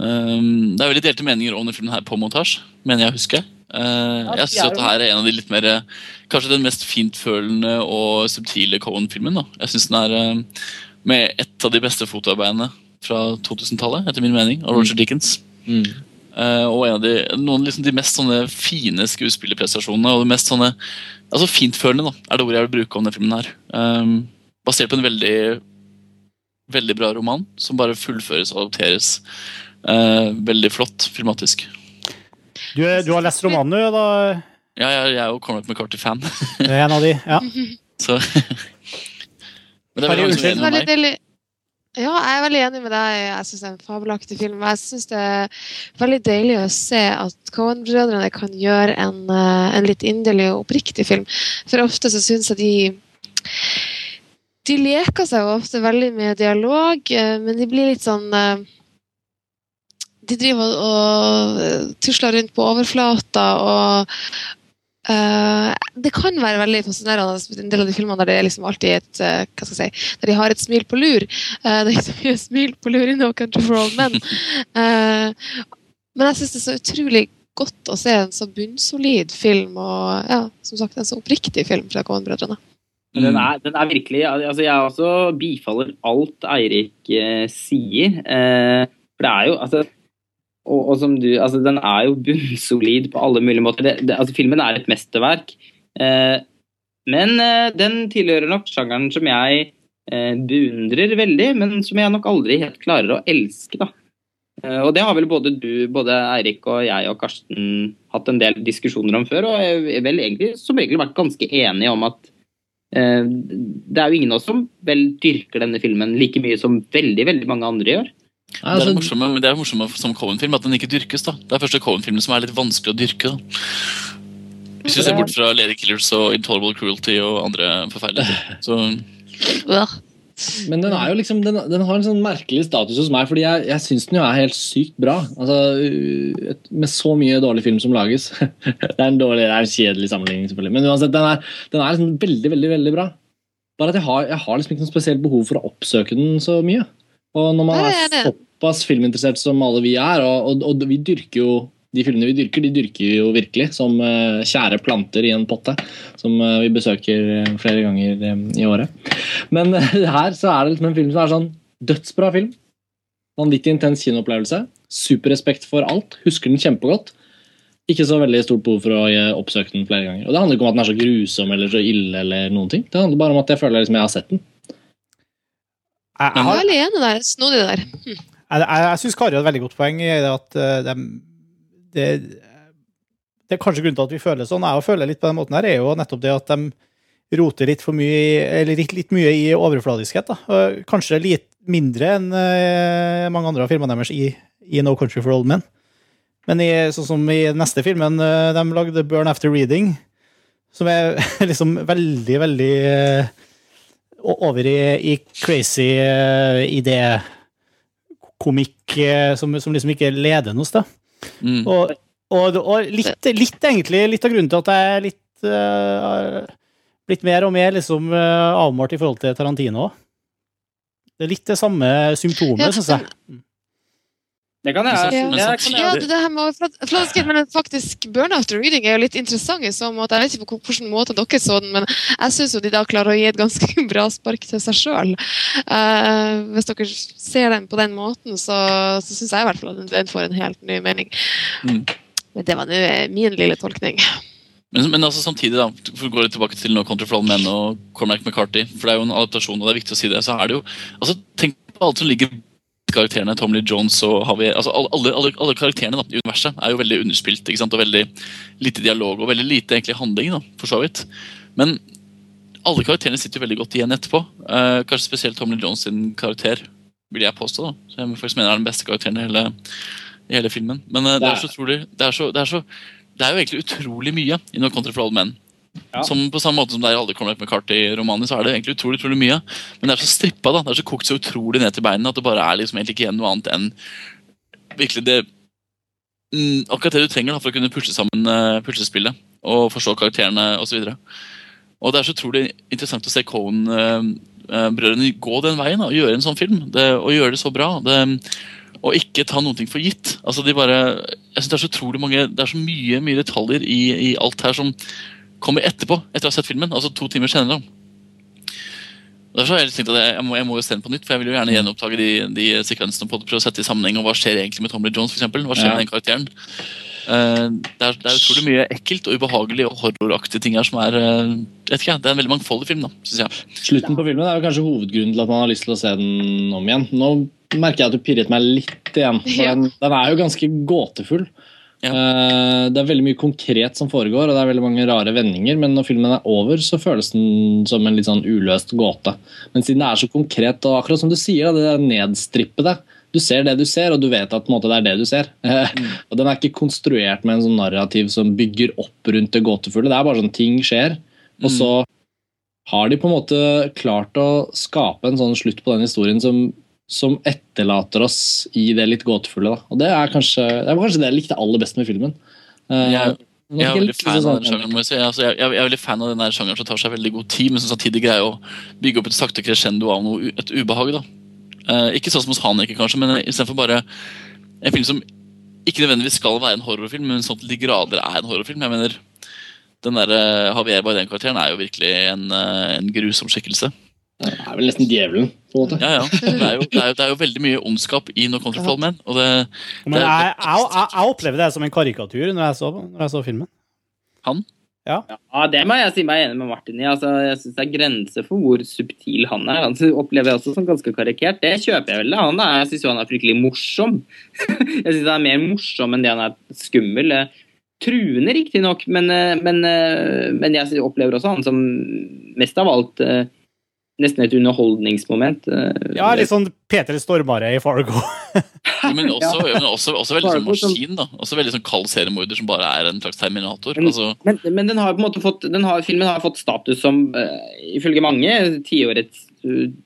Speaker 6: Um, det er veldig delte meninger om denne filmen her på montasje, mener jeg å huske. Uh, jeg syns det her er en av de litt mer eh, Kanskje den mest fintfølende og subtile Cohen-filmen. Jeg synes den er uh, med et av de beste fotoarbeidene fra 2000-tallet, etter min mening, av Roger Dickens.
Speaker 3: Mm.
Speaker 6: Uh, og en av de, noen liksom de mest sånne fine skuespillerprestasjonene. og det mest sånne, altså Fintfølende da, er det ordet jeg vil bruke om denne filmen. her. Um, basert på en veldig veldig bra roman som bare fullføres og adopteres. Eh, veldig flott filmatisk.
Speaker 1: Du, du har lest romanen, du, da?
Speaker 6: Ja, jeg, jeg er jo Cormac McCarthy-fan.
Speaker 1: Du er en av de? Ja.
Speaker 6: så Men det er veldig mange som er enig med meg.
Speaker 2: Ja, jeg er veldig enig med deg. Jeg syns det er en fabelaktig film. Jeg syns det er veldig deilig å se at Cohen-brødrene kan gjøre en, eh, en litt inderlig og oppriktig film. For ofte så syns jeg de De leker seg jo ofte veldig med dialog, eh, men de blir litt sånn eh, De driver og, og tusler rundt på overflata og uh, det kan være veldig fascinerende en del av de filmene der det er liksom alltid et uh, hva skal jeg si, der de har et smil på lur. Uh, det er ikke så mye smil på lur i No Country for Old Men. Eh, men jeg syns det er så utrolig godt å se en så bunnsolid film, og ja, som sagt en så oppriktig film fra Cohen-brødrene.
Speaker 4: Mm. Den er, den er virkelig altså Jeg også bifaller alt Eirik eh, sier. Eh, for det er jo altså og, og som du, altså Den er jo bunnsolid på alle mulige måter. Det, det, altså Filmen er et mesterverk. Eh, men eh, den tilhører nok sjangeren som jeg eh, beundrer veldig, men som jeg nok aldri helt klarer å elske. da. Eh, og det har vel både du, både Eirik og jeg og Karsten hatt en del diskusjoner om før, og er vel egentlig som regel vært ganske enige om at Eh, Det er jo ingen av oss som vel dyrker denne filmen like mye som veldig veldig mange andre gjør.
Speaker 3: Ja,
Speaker 6: Det er
Speaker 3: altså,
Speaker 6: det morsomme, men det er morsomme som Cohen-film at den ikke dyrkes. da. Det er første Cohen-filmen som er litt vanskelig å dyrke. da. Hvis vi ser bort fra Lady Killers og Intolerable Cruelty og andre forferdeligheter. Så
Speaker 2: Øh,
Speaker 3: Men den, er jo liksom, den, den har en sånn merkelig status hos meg, fordi jeg, jeg syns den jo er helt sykt bra. Altså, et, med så mye dårlig film som lages. det er en dårlig, det er en kjedelig sammenligning, selvfølgelig. Men uansett, den er, den er liksom veldig, veldig veldig bra. Bare at jeg har, jeg har liksom ikke noe spesielt behov for å oppsøke den så mye. Og når man er
Speaker 2: er
Speaker 3: såpass filminteressert som alle vi er, og, og, og vi dyrker jo de filmene vi dyrker, de dyrker vi jo virkelig som uh, kjære planter i en potte. Som uh, vi besøker eh, flere ganger um, i året. Men uh, her så er det liksom en film som er sånn dødsbra film. Vanvittig intens kinoopplevelse. Superrespekt for alt. Husker den kjempegodt. Ikke så veldig stort behov for å oppsøke den flere ganger. Og Det handler ikke om at den er så grusom eller så ille. eller noen ting. Det handler bare om at jeg føler liksom jeg har sett den.
Speaker 1: Jeg, jeg,
Speaker 2: Jeg er veldig enig der. Snodig der.
Speaker 1: jeg, jeg, jeg syns Kari har et veldig godt poeng i det at eh, det, det er kanskje grunnen til at vi føler sånn. Jeg føler litt på den måten her, er jo nettopp det at de roter litt for mye i- eller litt, litt mye i overfladiskhet. da. Kanskje litt mindre enn eh, mange andre av filmene deres i, i No Country for Old Men. Men i, sånn som i neste filmen eh, de lagde, Burn After Reading, som er liksom veldig, veldig over i, i crazy uh, idékomikk eh, som, som liksom ikke leder noe sted.
Speaker 6: Mm.
Speaker 1: Og, og, og litt, litt egentlig litt av grunnen til at jeg er litt uh, blitt mer og mer liksom uh, avmålt i forhold til Tarantino. Det er litt det samme symptomet,
Speaker 2: Ja,
Speaker 1: syns jeg.
Speaker 4: Det kan jeg.
Speaker 6: Men
Speaker 4: Ja.
Speaker 6: samtidig-
Speaker 4: kan
Speaker 2: Ja, det, det her med men faktisk Burn After Reading er jo litt interessant i så måte. Jeg vet ikke på hvilken måte dere så den, men jeg syns de da klarer å gi et ganske bra spark til seg sjøl. hvis dere ser den på den måten, så, så syns jeg i hvert fall at den- får en helt ny mening.
Speaker 6: Mm.
Speaker 2: Men det var nå min lille tolkning.
Speaker 6: Men, men altså samtidig, da, for å gå litt tilbake til No Country for Men og Cormac McCarthy, for det er jo en adaptasjon, og det er viktig å si det, så er det jo altså Tenk på alt som ligger karakterene. Tom Lee Jones og Harvey altså alle, alle, alle, karakterene da, i universet er jo veldig underspilt ikke sant? og veldig lite dialog og veldig lite egentlig handling, da, for så vidt. Men alle karakterene sitter jo veldig godt igjen etterpå. Eh, kanskje spesielt Tom Lee Jones sin karakter, vil jeg påstå. da. Så jeg faktisk mener er den beste karakteren i hele, i hele filmen. Men eh, det er så utrolig det er, så, det, er så, det er jo egentlig utrolig mye i No Country for Old Men.
Speaker 4: Ja.
Speaker 6: Som På samme måte som det er alle kommer med kart i romaner, så er det egentlig utrolig utrolig mye. Men det er så strippa, da. Det er så kokt så utrolig ned til beina at det bare er liksom egentlig ikke igjen noe annet enn virkelig det mm, Akkurat det du trenger da, for å kunne pusle sammen uh, puslespillet og forstå karakterene osv. Og det er så utrolig interessant å se Cohen-brødrene gå den veien da, og gjøre en sånn film. Det, og gjøre det så bra. Det, og ikke ta noen ting for gitt. Altså de bare, jeg synes Det er så utrolig mange, det er så mye, mye detaljer i, i alt her som kommer etterpå, etter å ha sett filmen. Altså to timer senere. Derfor har jeg tenkt at jeg, må, jeg må jo se den på nytt, for jeg vil jo gjerne gjenopptage de, de sekvensene på det, prøve å sette i sammenheng. Og hva skjer egentlig med Tommy Jones, for eksempel? Hva skjer
Speaker 3: Ja.
Speaker 6: med den karakteren? Uh, det, er, det er utrolig mye ekkelt og ubehagelig og horroraktige ting her som er uh, vet ikke Det er en veldig mangfoldig film, da, synes jeg.
Speaker 3: Slutten på filmen er jo kanskje hovedgrunnen til at man har lyst til å se den om igjen. Nå merker jeg at du pirret meg litt igjen, for den, den er jo ganske gåtefull.
Speaker 6: Ja.
Speaker 3: Eh, Det er veldig mye konkret som foregår, og det er veldig mange rare vendinger, men når filmen er over, så føles den som en litt sånn uløst gåte. Men siden det er så konkret, og akkurat som du sier, det er nedstrippede Du ser det du ser, og du vet at måte, det er det du ser. og Den er ikke konstruert med en sånn narrativ som bygger opp rundt det gåtefulle. Det er bare sånn ting skjer, og så har de på en måte klart å skape en sånn slutt på den historien som, som etterlater oss i det litt gåtefulle. Da. Og det er kanskje det var kanskje det jeg likte aller best med filmen. Eh,
Speaker 6: Jeg- Jeg er veldig fan av
Speaker 3: denne
Speaker 6: den sjangeren. må jeg si. Altså, jeg, er veldig fan av den sjangeren som tar seg veldig god tid, men som samtidig greier å bygge opp et sakte crescendo av noe, et ubehag. da. Uh, ikke sånn som hos Haneke, kanskje, men istedenfor bare en film som ikke nødvendigvis skal være en horrorfilm, men som til de grader er en horrorfilm. Jeg mener, Den der uh, Javier Bardem-karakteren er jo virkelig en, uh, en grusom skikkelse.
Speaker 3: Det er vel nesten djevelen, på en måte.
Speaker 6: Ja, ja. Det er jo, det er jo, det er jo veldig mye ondskap i No Country for Old Men. Og det,
Speaker 1: Men jeg, jeg, jeg, jeg opplever det som en karikatur når jeg så, når jeg så filmen.
Speaker 4: Ja, det må jeg si meg enig med Martin i. Altså, jeg syns det er grenser for hvor subtil han er. Han opplever jeg også som ganske karikert. Det kjøper jeg vel. Han er, jeg syns jo han er fryktelig morsom. jeg syns han er mer morsom enn det han er skummel. Truende, riktignok, men, eh, men, eh, men jeg opplever også han som mest av alt eh, nesten et underholdningsmoment. eh.
Speaker 1: Ja, litt sånn Peter Stormare i Fargo.
Speaker 6: ja, men også, men også, også veldig sånn maskin. da. Også veldig sånn kald seriemorder som bare er en slags terminator.
Speaker 4: Men-
Speaker 6: altså...
Speaker 4: Men, men den har på en måte fått, den har, filmen har fått status som, uh, ifølge mange, tiårets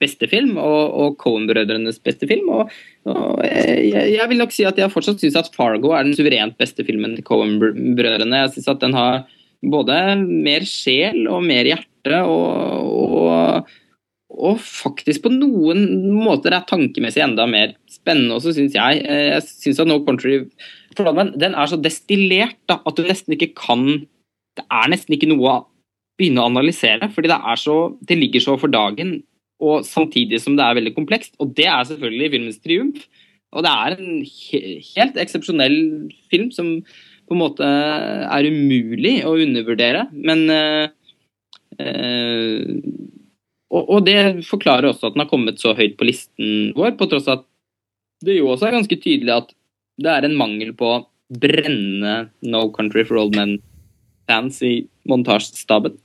Speaker 4: beste film, og, og Cohen-brødrenes beste film. Og, og jeg, jeg, vil nok si at jeg fortsatt syns at Fargo er den suverent beste filmen til Cohen-brødrene. Jeg syns at den har både mer sjel og mer hjerte, og, og, og faktisk på noen måter er tankemessig enda mer spennende også, syns jeg. Jeg syns at No Country den er så destillert da, at du nesten ikke kan Det er nesten ikke noe å begynne å analysere, fordi det, er så, det ligger så for dagen, og samtidig som det er veldig komplekst. Og det er selvfølgelig filmens triumf. Og det er en he helt eksepsjonell film som på en måte er umulig å undervurdere. Men uh, uh, og, og, det forklarer også at den har kommet så høyt på listen vår, på tross av at det jo også er ganske tydelig at det er en mangel på brennende No Country for Old Men-fans i montasjestaben.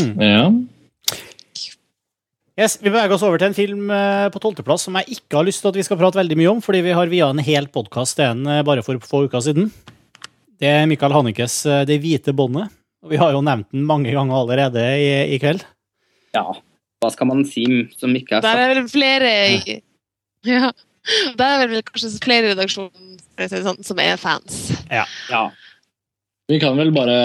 Speaker 3: Mm. Ja.
Speaker 1: Yes, vi beveger oss over til en film eh, på tolvteplass som jeg ikke har lyst til at vi skal prate veldig mye om, fordi vi har via en hel podkast til en eh, bare for få uker siden. Det er Michael Hannikes eh, 'Det hvite båndet'. Og vi har jo nevnt den mange ganger allerede i, i kveld.
Speaker 4: Ja, hva skal man si som ikke er
Speaker 2: sagt? Der er vel flere Ja. Der er vel kanskje flere redaksjoner sånn, som er fans.
Speaker 1: Ja.
Speaker 3: ja. Vi kan vel bare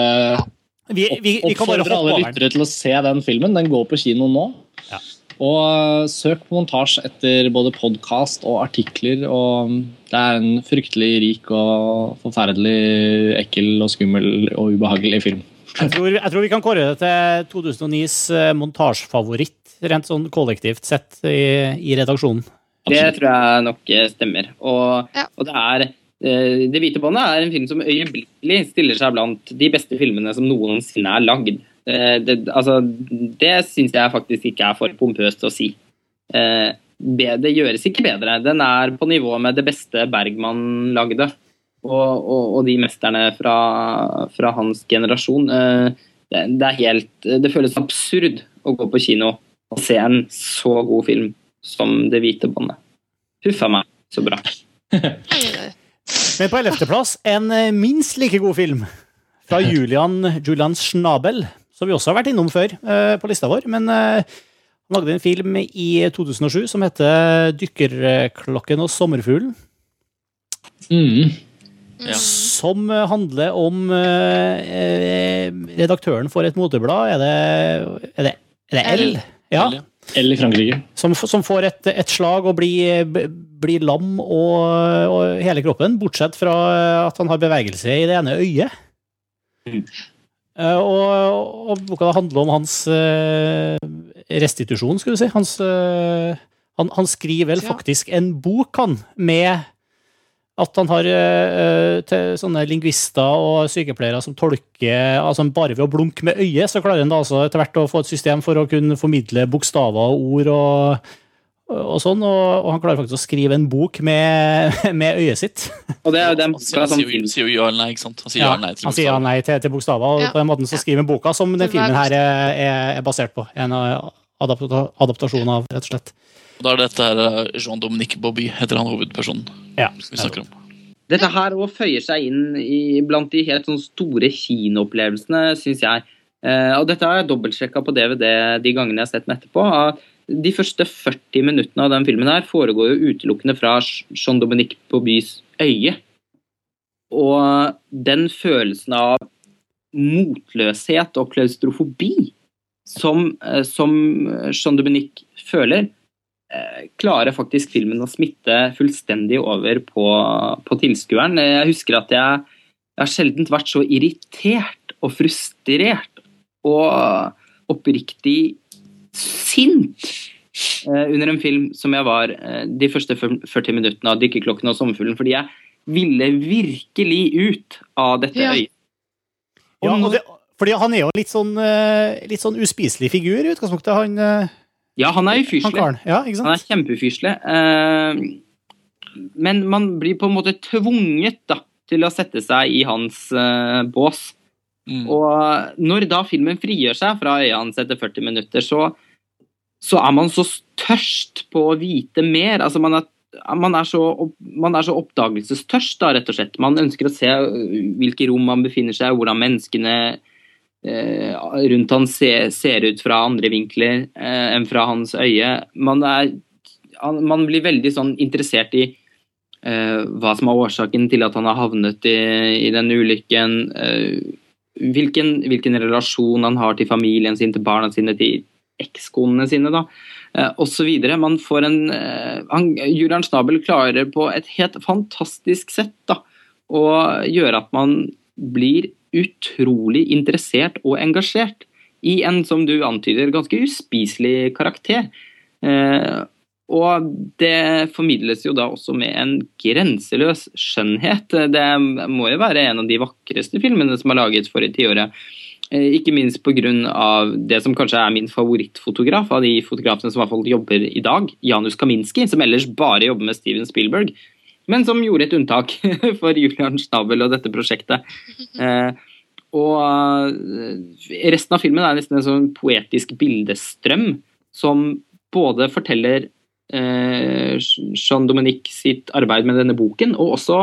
Speaker 1: vi, vi, vi
Speaker 3: oppfordre alle lyttere til å se den filmen. Den går på kino nå.
Speaker 1: Ja.
Speaker 3: Og uh, søk på montasje etter både podkast og artikler. Og det er en fryktelig rik og forferdelig ekkel og skummel og ubehagelig film.
Speaker 1: Jeg tror, jeg tror vi kan kåre det til 2009s uh, montasjefavoritt, rent sånn kollektivt sett i, i redaksjonen.
Speaker 4: Det tror jeg nok eh, stemmer. Og, ja. og det er eh, Det hvite båndet er en film som øyeblikkelig stiller seg blant de beste filmene som noensinne er lagd. Eh, det, altså, det syns jeg faktisk ikke er for pompøst å si. Det gjøres ikke bedre. Den er på nivå med det beste Bergman lagde. Og, og, og de mesterne fra, fra, hans generasjon. Det, det, er helt Det føles absurd å gå på kino og se en så god film som Det hvite båndet. Huffa meg, så bra.
Speaker 1: Men på ellevteplass en eh, minst like god film fra Julian, Julian Schnabel, som vi også har vært innom før uh, på lista vår. Men han lagde en film i 2007 som heter 'Dykkerklokken og sommerfuglen'.
Speaker 3: Mm.
Speaker 1: Ja. Som handler om uh, redaktøren for et moteblad. Er det, er det, er det L? Ja.
Speaker 3: Eller Frankrike.
Speaker 1: Som, som får et, et, slag og blir, blir lam og, og, hele kroppen, bortsett fra at han har bevegelse i det ene øyet. Mm. Og, og, boka handler om hans restitusjon, skulle du si. Hans, han, han, skriver vel faktisk en bok, han, med at han har uh, sånne lingvister og sykepleiere som tolker altså Bare ved å blunke med øyet, så klarer han da altså etter hvert å få et system for å kunne formidle bokstaver og ord og, og sånn. Og, og, han klarer faktisk å skrive en bok med, med øyet sitt.
Speaker 4: Og det er jo den
Speaker 6: boka som Han sier jo ja eller nei, ikke sant? Han sier ja, nei til
Speaker 1: han sier ja nei til, til bokstaver, og ja. på den måten så skriver han boka som den filmen her er, er, er basert på. En adaptasjon av, rett og slett.
Speaker 6: Da er dette her eh, Jean-Dominique Bobby, heter han hovedpersonen.
Speaker 1: Ja.
Speaker 6: vi snakker om.
Speaker 4: Dette her òg føyer seg inn i, blant de helt sånn store kinoopplevelsene, syns jeg. Eh, og dette har jeg dobbeltsjekka på DVD de gangene jeg har sett den etterpå. De første 40 minuttene av den filmen her foregår jo utelukkende fra Jean-Dominique Bobbys øye. Og den følelsen av motløshet og klaustrofobi som, eh, som Jean-Dominique føler, Eh, klarer faktisk filmen å smitte fullstendig over på, på tilskueren. Jeg husker at jeg, jeg har sjelden vært så irritert og frustrert og oppriktig sint eh, under en film som jeg var eh, de første 40 minuttene av 'Dykkerklokken og sommerfuglen', fordi jeg ville virkelig ut av dette ja. øyet.
Speaker 1: Ja, det, fordi han er jo litt sånn, litt sånn uspiselig figur i utgangspunktet. Han
Speaker 4: ja, han er ufyselig.
Speaker 1: Han, ja, han,
Speaker 4: er kjempeufyselig. Uh, men man blir på en måte tvunget da, til å sette seg i hans uh, bås. Mm. Og når da filmen frigjør seg fra øya hans etter 40 minutter, så, så, er man så tørst på å vite mer. Altså man er, man er, så, man er så oppdagelsestørst, da, rett og slett. Man ønsker å se hvilke rom man befinner seg, hvordan menneskene eh, rundt han ser, ser ut fra andre vinkler eh, enn fra hans øye. Man, er, man blir veldig sånn interessert i eh, hva som er årsaken til at han har havnet i, i den ulykken. Eh, hvilken, hvilken relasjon han har til familien sin, til barna sine, til ekskonene sine. da, eh, så. Man får en, eh, han, Julian Snabel klarer på et helt fantastisk sett da, å gjøre at man blir utrolig interessert og engasjert i en, som du antyder, ganske uspiselig karakter. Eh, og det formidles jo da også med en grenseløs skjønnhet. Det må jo være en av de vakreste filmene som er laget for i tiåret. Eh, ikke minst pga. det som kanskje er min favorittfotograf av de fotografene som i hvert fall jobber i dag, Janus Kaminski, som ellers bare jobber med Steven Spielberg, men som gjorde et unntak for Julian Schnabel og dette prosjektet. Eh, og eh, resten av filmen er nesten en sånn poetisk bildestrøm som både forteller eh, Jean-Dominique sitt arbeid med denne boken, og også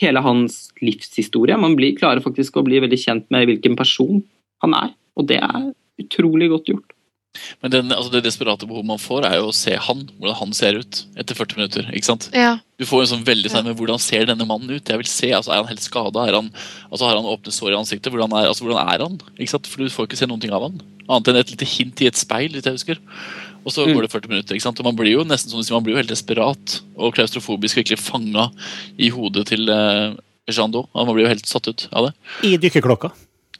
Speaker 4: hele hans livshistorie. Man blir, klarer faktisk å bli veldig kjent med hvilken person han er, og det er utrolig godt gjort.
Speaker 6: Men den, altså det desperate behovet man får, er jo å se han, hvordan han ser ut etter 40 minutter. ikke sant?
Speaker 2: Ja.
Speaker 6: Du får en sånn veldig sånn, men Hvordan ser denne mannen ut? Jeg vil se, altså Er han helt skada? Altså, har han åpne sår i ansiktet? Hvordan er, altså, hvordan er han? Ikke sant? For Du får ikke se noen ting av han. Annet enn et lite hint i et speil. hvis jeg husker. Og så går det 40 minutter. ikke sant? Og Man blir jo nesten sånn, man blir jo helt desperat og klaustrofobisk virkelig fanga i hodet til uh, Jean Daux. Man blir jo helt satt ut av det.
Speaker 1: I dykkerklokka.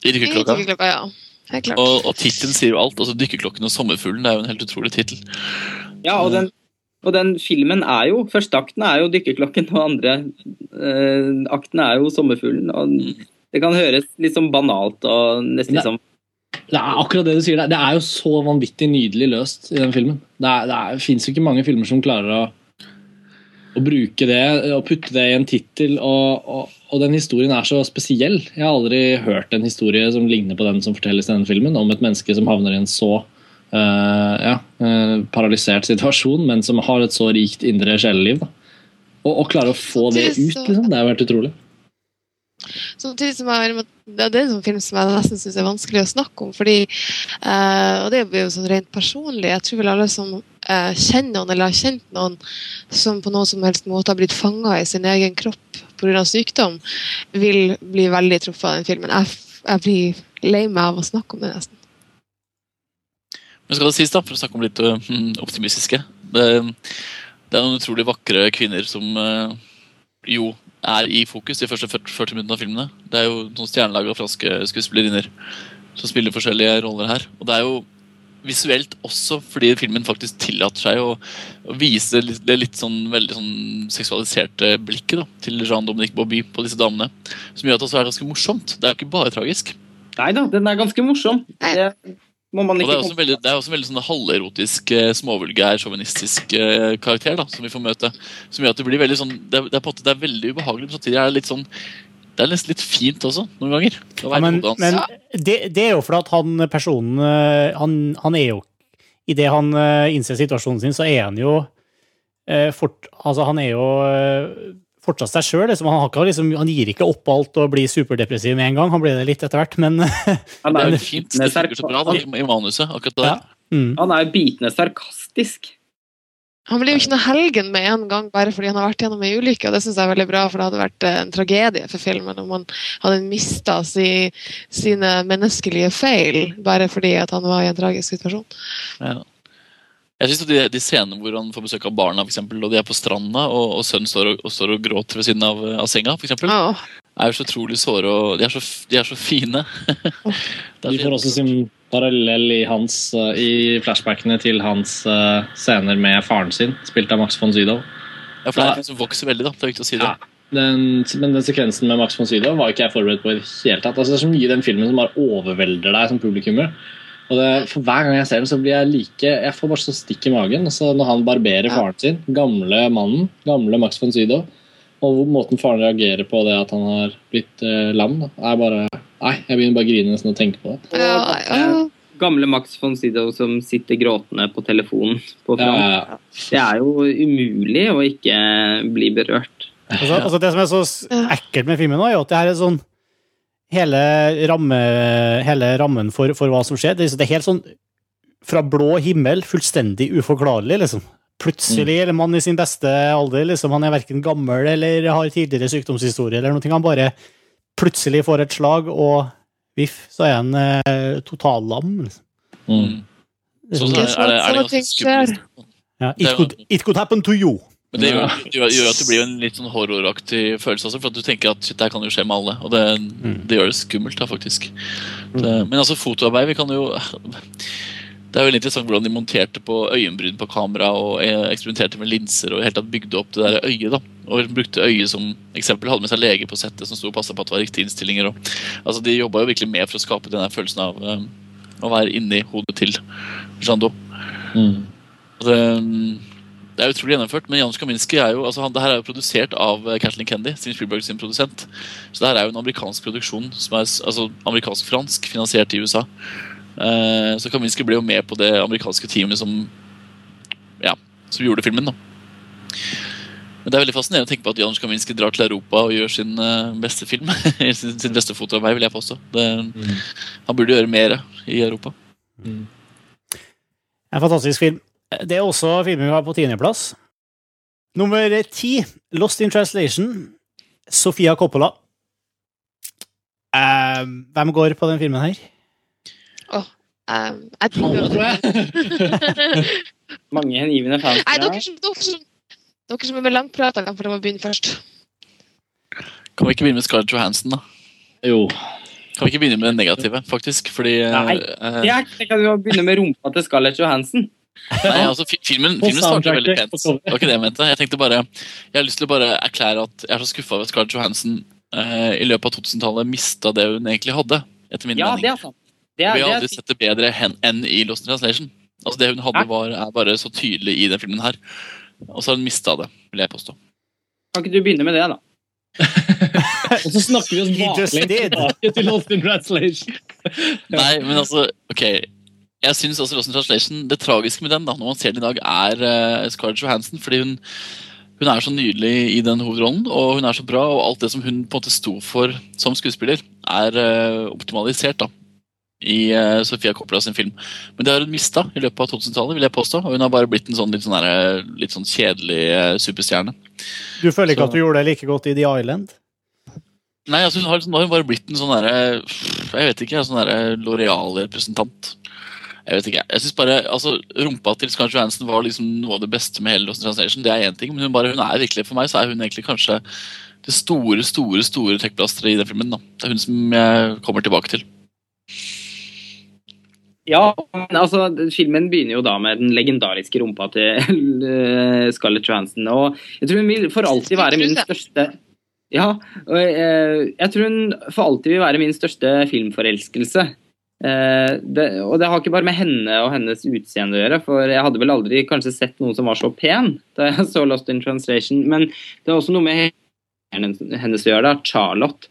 Speaker 6: I dykkerklokka.
Speaker 2: Dykkerklokka, ja.
Speaker 6: Og, og tittelen sier jo alt. altså Dykkerklokken og sommerfuglen er jo en helt utrolig tittel.
Speaker 4: Ja, og den, og den filmen er jo Første akten er jo dykkerklokken, og andre eh, akten er jo sommerfuglen. og Det kan høres litt sånn banalt og nesten litt sånn
Speaker 3: det er akkurat det du sier. Det er jo så vanvittig nydelig løst i den filmen. Det, er, det, fins ikke mange filmer som klarer å, å bruke det og putte det i en tittel. Og, og, og, den historien er så spesiell. Jeg har aldri hørt en historie som ligner på den som fortelles i denne filmen, om et menneske som havner i en så uh, ja, uh, paralysert situasjon, men som har et så rikt indre sjeleliv. Og, og klarer å få det ut, liksom. Det har vært utrolig.
Speaker 2: Samtidig som jeg, Det er en sånn film som jeg nesten syns er vanskelig å snakke om. fordi, uh, og Det blir jo sånn rent personlig. Jeg tror vel alle som uh, kjenner noen eller har kjent noen som på noen som helst måte har blitt fanga i sin egen kropp pga. sykdom, vil bli veldig truffet av den filmen. Jeg, jeg blir lei meg av å snakke om det, nesten.
Speaker 6: Men skal det sies, da, for å snakke om litt uh, optimistiske det, det, er noen utrolig vakre kvinner som jo er i fokus de første 40 minuttene av filmene. Det er jo noen stjernelaga franske skuespillerinner som spiller forskjellige roller her. Og det er jo visuelt også fordi filmen faktisk tillater seg å, å vise det litt sånn veldig sånn seksualiserte blikket da, til Jean-Dominique Bobby på disse damene. Som gjør at det også er ganske morsomt. Det er jo ikke bare tragisk.
Speaker 4: Nei da, den er ganske morsom. Det,
Speaker 6: og det er også en veldig, det er også en veldig sånn halverotisk, eh, småvulgær, sjåvinistisk eh, karakter da, som vi får møte. Som gjør at det blir veldig sånn Det er, det er, på det er veldig ubehagelig, men samtidig er det litt sånn det er nesten litt fint også, noen ganger.
Speaker 1: Ja, men, men det, det, er jo fordi at han personen eh, Han, han er jo Idet han innser situasjonen sin, så er han jo fort Altså, han er jo fortsatt seg sjøl. Liksom. Han, liksom, han, gir ikke opp alt og blir superdepressiv med en gang. Han blir det litt etter hvert, men
Speaker 6: Han er jo fint det funker så bra da, i manuset. akkurat der. Ja.
Speaker 4: Mm. Han er jo bitende sarkastisk.
Speaker 2: Han blir jo ikke noe helgen med en gang bare fordi han har vært gjennom ei ulykke. og Det syns jeg er veldig bra, for det hadde vært eh, en tragedie for filmen om han hadde mista si, sine menneskelige feil bare fordi han var i en tragisk situasjon.
Speaker 6: Ja. Jeg synes de, de scenene hvor han får besøk av barna, for eksempel, og de er på stranda, og, og sønnen står og, og, står og gråter ved siden av, av senga, for eksempel, ja. er jo så utrolig såre, og de er så, de er så fine.
Speaker 3: de får også sin parallell i, hans, uh, i flashbackene til hans uh, scener med faren sin, spilt av Max von Sydow.
Speaker 6: Ja, for det er en som vokser veldig, da. Det er viktig å si det. Ja.
Speaker 3: Den, men den sekvensen med Max von Sydow var ikke jeg forberedt på i det hele tatt. Altså, det er så mye i den filmen som bare overvelder deg som publikummer. Og det, for Hver gang jeg ser den, så blir jeg like Jeg får bare så stikk i magen. Så når han barberer ja. faren sin, gamle mannen, gamle Max von Sydow, og måten faren reagerer på det at han har blitt eh, lam, er bare Nei, jeg begynner bare å grine nesten å tenke på det.
Speaker 4: Ja, ja. Gamle Max von Sydow som sitter gråtende på telefonen på ja, Det er jo umulig å ikke bli berørt.
Speaker 1: Altså, altså det som er så ekkelt med filmen, nå er jo at det her er sånn
Speaker 5: hele, ramme, hele rammen for, for, hva som skjer. Det, er helt sånn fra blå himmel, fullstendig uforklarlig, liksom. Plutselig er mm. mann i sin beste alder. liksom Han er verken gammel eller har tidligere sykdomshistorie, eller noe. Han bare plutselig får et slag, og viff, så er han eh, totallam. Liksom.
Speaker 6: Mm. Så, så er, er, det, er det ganske skummelt.
Speaker 5: Ja, it, could, it could happen to you.
Speaker 6: Men det gjør, gjør, at det blir en litt sånn horroraktig følelse Altså, for at du tenker at shit, det kan jo skje med alle. Og det, mm. det gjør det skummelt, da, faktisk. Mm. Det, men altså, fotoarbeid Vi kan jo Det er veldig interessant hvordan de monterte på øyenbryn på kamera og eh, eksperimenterte med linser og helt tatt bygde opp det der øyet. da Og brukte øyet som eksempel. Hadde med seg lege på settet som sto og passa på at det var riktige innstillinger. Og, altså, de jobba jo virkelig med for å skape den følelsen av um, å være inni hodet til Jando. Mm. Det, det er utrolig gjennomført, men Jan Kaminski er jo, altså han, det her er jo produsert av eh, Kathleen Kennedy, sin Spielberg sin produsent. Så det her er jo en amerikansk produksjon, som er altså amerikansk-fransk, finansiert i USA. Uh, så Kaminski ble jo med på det amerikanske teamet som ja, som gjorde filmen. da. Men Det er veldig fascinerende å tenke på at Janusz Kaminski drar til Europa og gjør sin uh, beste film. sin, sin beste fotoarbeid, vil jeg påstå. Det, mm. Han burde gjøre mer i Europa. Mm.
Speaker 5: En fantastisk film. Det er også filmen vi har på tiendeplass. Nummer ti, Lost in Translation, Sofia Coppola. Uh, hvem går på den filmen her?
Speaker 2: Oh, um, jeg tror.
Speaker 4: Mange hengivne fans.
Speaker 2: Nei, dere, dere, dere som er med langprata, kan få lov å begynne først.
Speaker 6: Kan vi ikke begynne med Scarlett Johansen, da?
Speaker 4: Jo.
Speaker 6: Kan vi ikke begynne med det negative, faktisk? Fordi
Speaker 4: Nei, uh, jeg kan jo begynne med rumpa til Scarlett Johansen.
Speaker 6: Nei, altså Filmen, filmen starter veldig pent. Det var ikke det jeg mente. Jeg tenkte bare, jeg har lyst til å bare erklære at jeg er så skuffa over at Scarlett Johansen eh, i løpet av 2000-tallet mista det hun egentlig hadde. etter min
Speaker 4: ja,
Speaker 6: mening.
Speaker 4: Det er sant. Det er,
Speaker 6: Vi har aldri sett det bedre enn i Lost in Translation. Altså Det hun hadde, var, er bare så tydelig i den filmen her. Og så har hun mista det, vil jeg påstå.
Speaker 4: Kan ikke du begynne med det, da?
Speaker 1: og så snakker vi oss baklengs tilbake til Lost in Translation.
Speaker 6: Nei, men altså, ok jeg synes også Lost in Translation, Det tragiske med den, da, når man ser den i dag, er uh, Scarlett Johansson. Fordi hun, hun, er så nydelig i den hovedrollen, og hun er så bra. Og alt det som hun på en måte sto for som skuespiller, er uh, optimalisert da, i uh, Sofia Coppola sin film. Men det har hun mista i løpet av 2000-tallet, vil jeg påstå. Og hun har bare blitt en sånn litt sånn, der, litt sånn kjedelig superstjerne.
Speaker 5: Du føler ikke så. at du gjorde det like godt i The Island?
Speaker 6: Nei, altså hun har, nå har bare blitt en sånn derre Jeg vet ikke, en sånn Loreal-representant. Jeg vet ikke, jeg synes bare, altså Rumpa til Scarlett Johansen var liksom noe av det beste med hele Lost Translation. Det er én ting, men hun, bare, hun er virkelig, for meg så er hun egentlig kanskje det store store, store trekkplasteret i den filmen. da. Det er hun som jeg kommer tilbake til.
Speaker 4: Ja, altså, filmen begynner jo da med den legendariske rumpa til eh, Scarlett Johansson. Og jeg tror hun vil for alltid være min største Ja, og jeg, eh, jeg tror hun for alltid vil være min største filmforelskelse. Eh, det, og det har ikke bare med henne og hennes utseende å gjøre, for jeg hadde vel aldri kanskje sett noen som var så pen da jeg så Lost in Translation, men det er også noe med hennes å gjøre, da, Charlotte,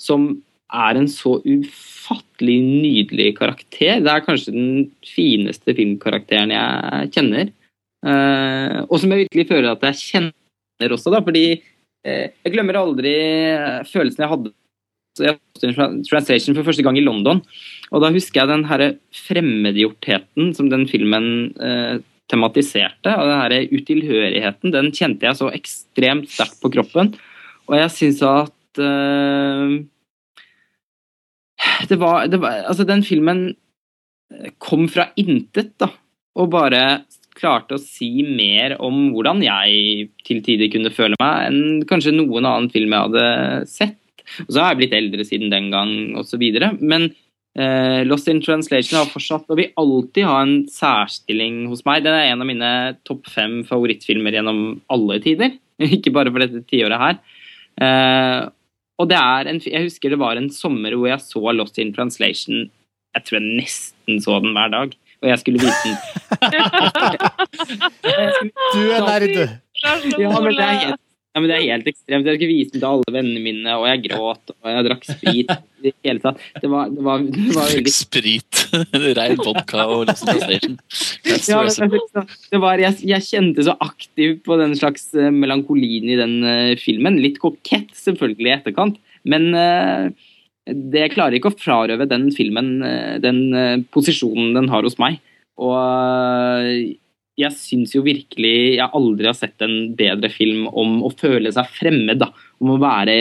Speaker 4: som er en så ufattelig nydelig karakter. Det er kanskje den fineste filmkarakteren jeg kjenner. Eh, og som jeg virkelig føler at jeg kjenner også, da, fordi eh, jeg glemmer aldri følelsen jeg hadde jeg Translation for første gang i London. Og da husker jeg den her fremmedgjortheten som den filmen eh, tematiserte, og den her utilhørigheten, den kjente jeg så ekstremt sterkt på kroppen. Og jeg syns at eh, det, var, det var Altså, den filmen kom fra intet, da. Og bare klarte å si mer om hvordan jeg til tider kunne føle meg, enn kanskje noen annen film jeg hadde sett. Og så har jeg blitt eldre siden den gang, osv. Men eh, Lost in Translation har fortsatt og vil alltid ha en særstilling hos meg. Den er en av mine topp fem favorittfilmer gjennom alle tider. Ikke bare for dette tiåret her. Eh, og det er en, Jeg husker det var en sommer hvor jeg så Lost in Translation. Jeg tror jeg nesten så den hver dag. Og jeg skulle vise den.
Speaker 5: du er nerd!
Speaker 4: Ja, men det er helt ja, men Det er helt ekstremt. Jeg skulle vise den til alle vennene mine, og jeg gråt og jeg drakk sprit. i hele tatt. Det var, det var, det var veldig
Speaker 6: Sprit. Rein vodka og liksom
Speaker 4: ja, det var, jeg, jeg, kjente så aktivt på den slags eh, melankolien i den uh, filmen. Litt kokett, selvfølgelig, i etterkant. Men uh, det klarer ikke å frarøve den filmen uh, den posisjonen den har hos meg. Og jeg syns jo virkelig jeg aldri har sett en bedre film om å føle seg fremmed. Da. Om å være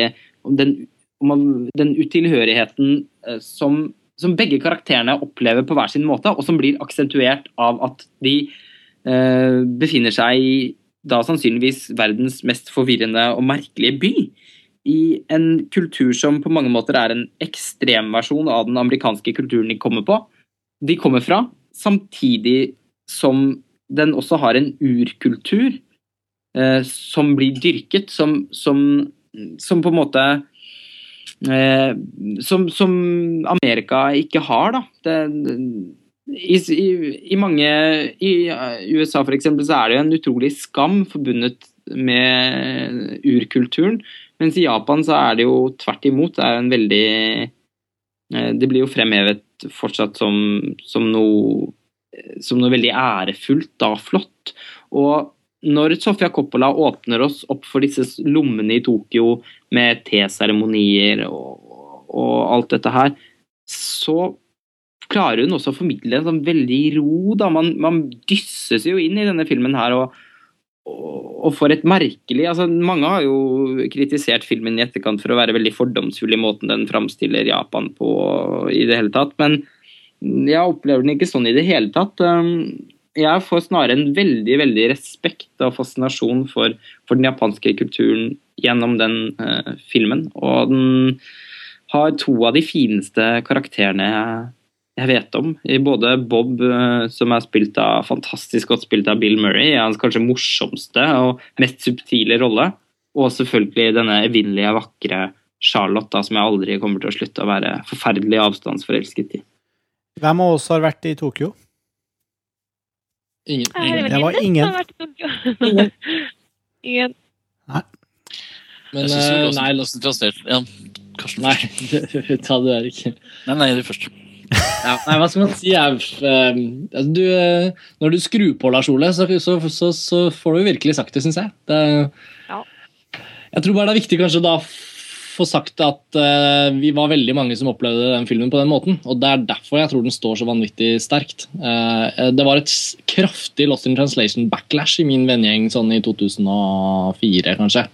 Speaker 4: om den, om den utilhørigheten som, som, begge karakterene opplever på hver sin måte, og som blir aksentuert av at de eh, befinner seg i da sannsynligvis verdens mest forvirrende og merkelige by i en kultur som på mange måter er en ekstremversjon av den amerikanske kulturen de kommer på. De kommer fra, samtidig som den også har en urkultur eh, som blir dyrket, som, som, som på en måte eh, som, som, Amerika ikke har, da. Det, i, i, i, mange I USA for eksempel, så er det jo en utrolig skam forbundet med urkulturen. Mens i Japan så er det jo tvert imot. Det er en veldig eh, Det blir jo fremhevet fortsatt som, som, noe, som noe veldig ærefullt, da flott. Og når Sofia Coppola åpner oss opp for disse lommene i Tokyo med teseremonier og, og alt dette her, så klarer hun også å formidle en sånn veldig ro. Da. Man, man dysses jo inn i denne filmen her. og og for et merkelig altså Mange har jo kritisert filmen i etterkant for å være veldig fordomsfull i måten den framstiller Japan på i det hele tatt, men jeg opplever den ikke sånn i det hele tatt. Um, jeg får snarere en veldig veldig respekt og fascinasjon for, for den japanske kulturen gjennom den uh, filmen. Og den har to av de fineste karakterene jeg jeg vet om. I både Bob, uh, som er spilt av, fantastisk godt spilt av Bill Murray, i hans kanskje morsomste og mest subtile rolle, og selvfølgelig denne evinnelige, vakre Charlotte, da, som jeg aldri kommer til å slutte å være forferdelig avstandsforelsket i.
Speaker 1: Hvem av oss har vært i Tokyo?
Speaker 3: Ingen.
Speaker 2: ingen.
Speaker 1: Det var ingen.
Speaker 2: ingen.
Speaker 1: Nei.
Speaker 6: Men, jeg synes uh, nei, Lost in Translation ja,
Speaker 3: Karsten. Nei, ta det der ikke.
Speaker 6: Nei, nei, du først
Speaker 3: ja, nei, hva skal man si? Er, uh, altså, du, uh, når du skrur på Lars Ole, så, så, så, så får du virkelig sagt det, syns jeg. Det,
Speaker 2: ja.
Speaker 3: Jeg tror bare det er viktig kanskje da få sagt at uh, vi var veldig mange som opplevde den filmen på den måten. Og det er derfor jeg tror den står så vanvittig sterkt. det var et kraftig Lost in Translation backlash i min vennegjeng sånn i 2004, kanskje.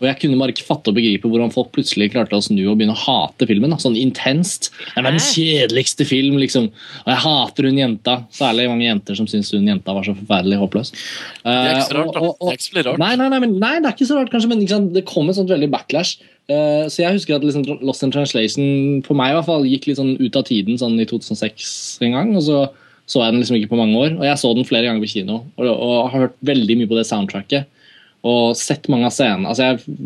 Speaker 3: Og jeg kunne bare ikke fatte og begripe hvordan folk plutselig klarte å snu og begynne å hate filmen. Sånn intenst. Det er den kjedeligste film, liksom. Og jeg hater hun jenta. Særlig mange jenter som syns hun jenta var så forferdelig håpløs.
Speaker 6: Det er ikke så rart, da. Det er ikke så rart.
Speaker 3: Nei, nei, nei, men, nei, det er ikke så rart, kanskje, men liksom, det kom et sånt veldig backlash. Uh, så jeg husker at liksom, Lost in Translation for meg i hvert fall gikk litt sånn ut av tiden sånn i 2006 en gang. og så så jeg den liksom ikke på mange år. Og jeg så den flere ganger på kino og, og har hørt veldig mye på det soundtracket og sett mange av scenene. Altså jeg,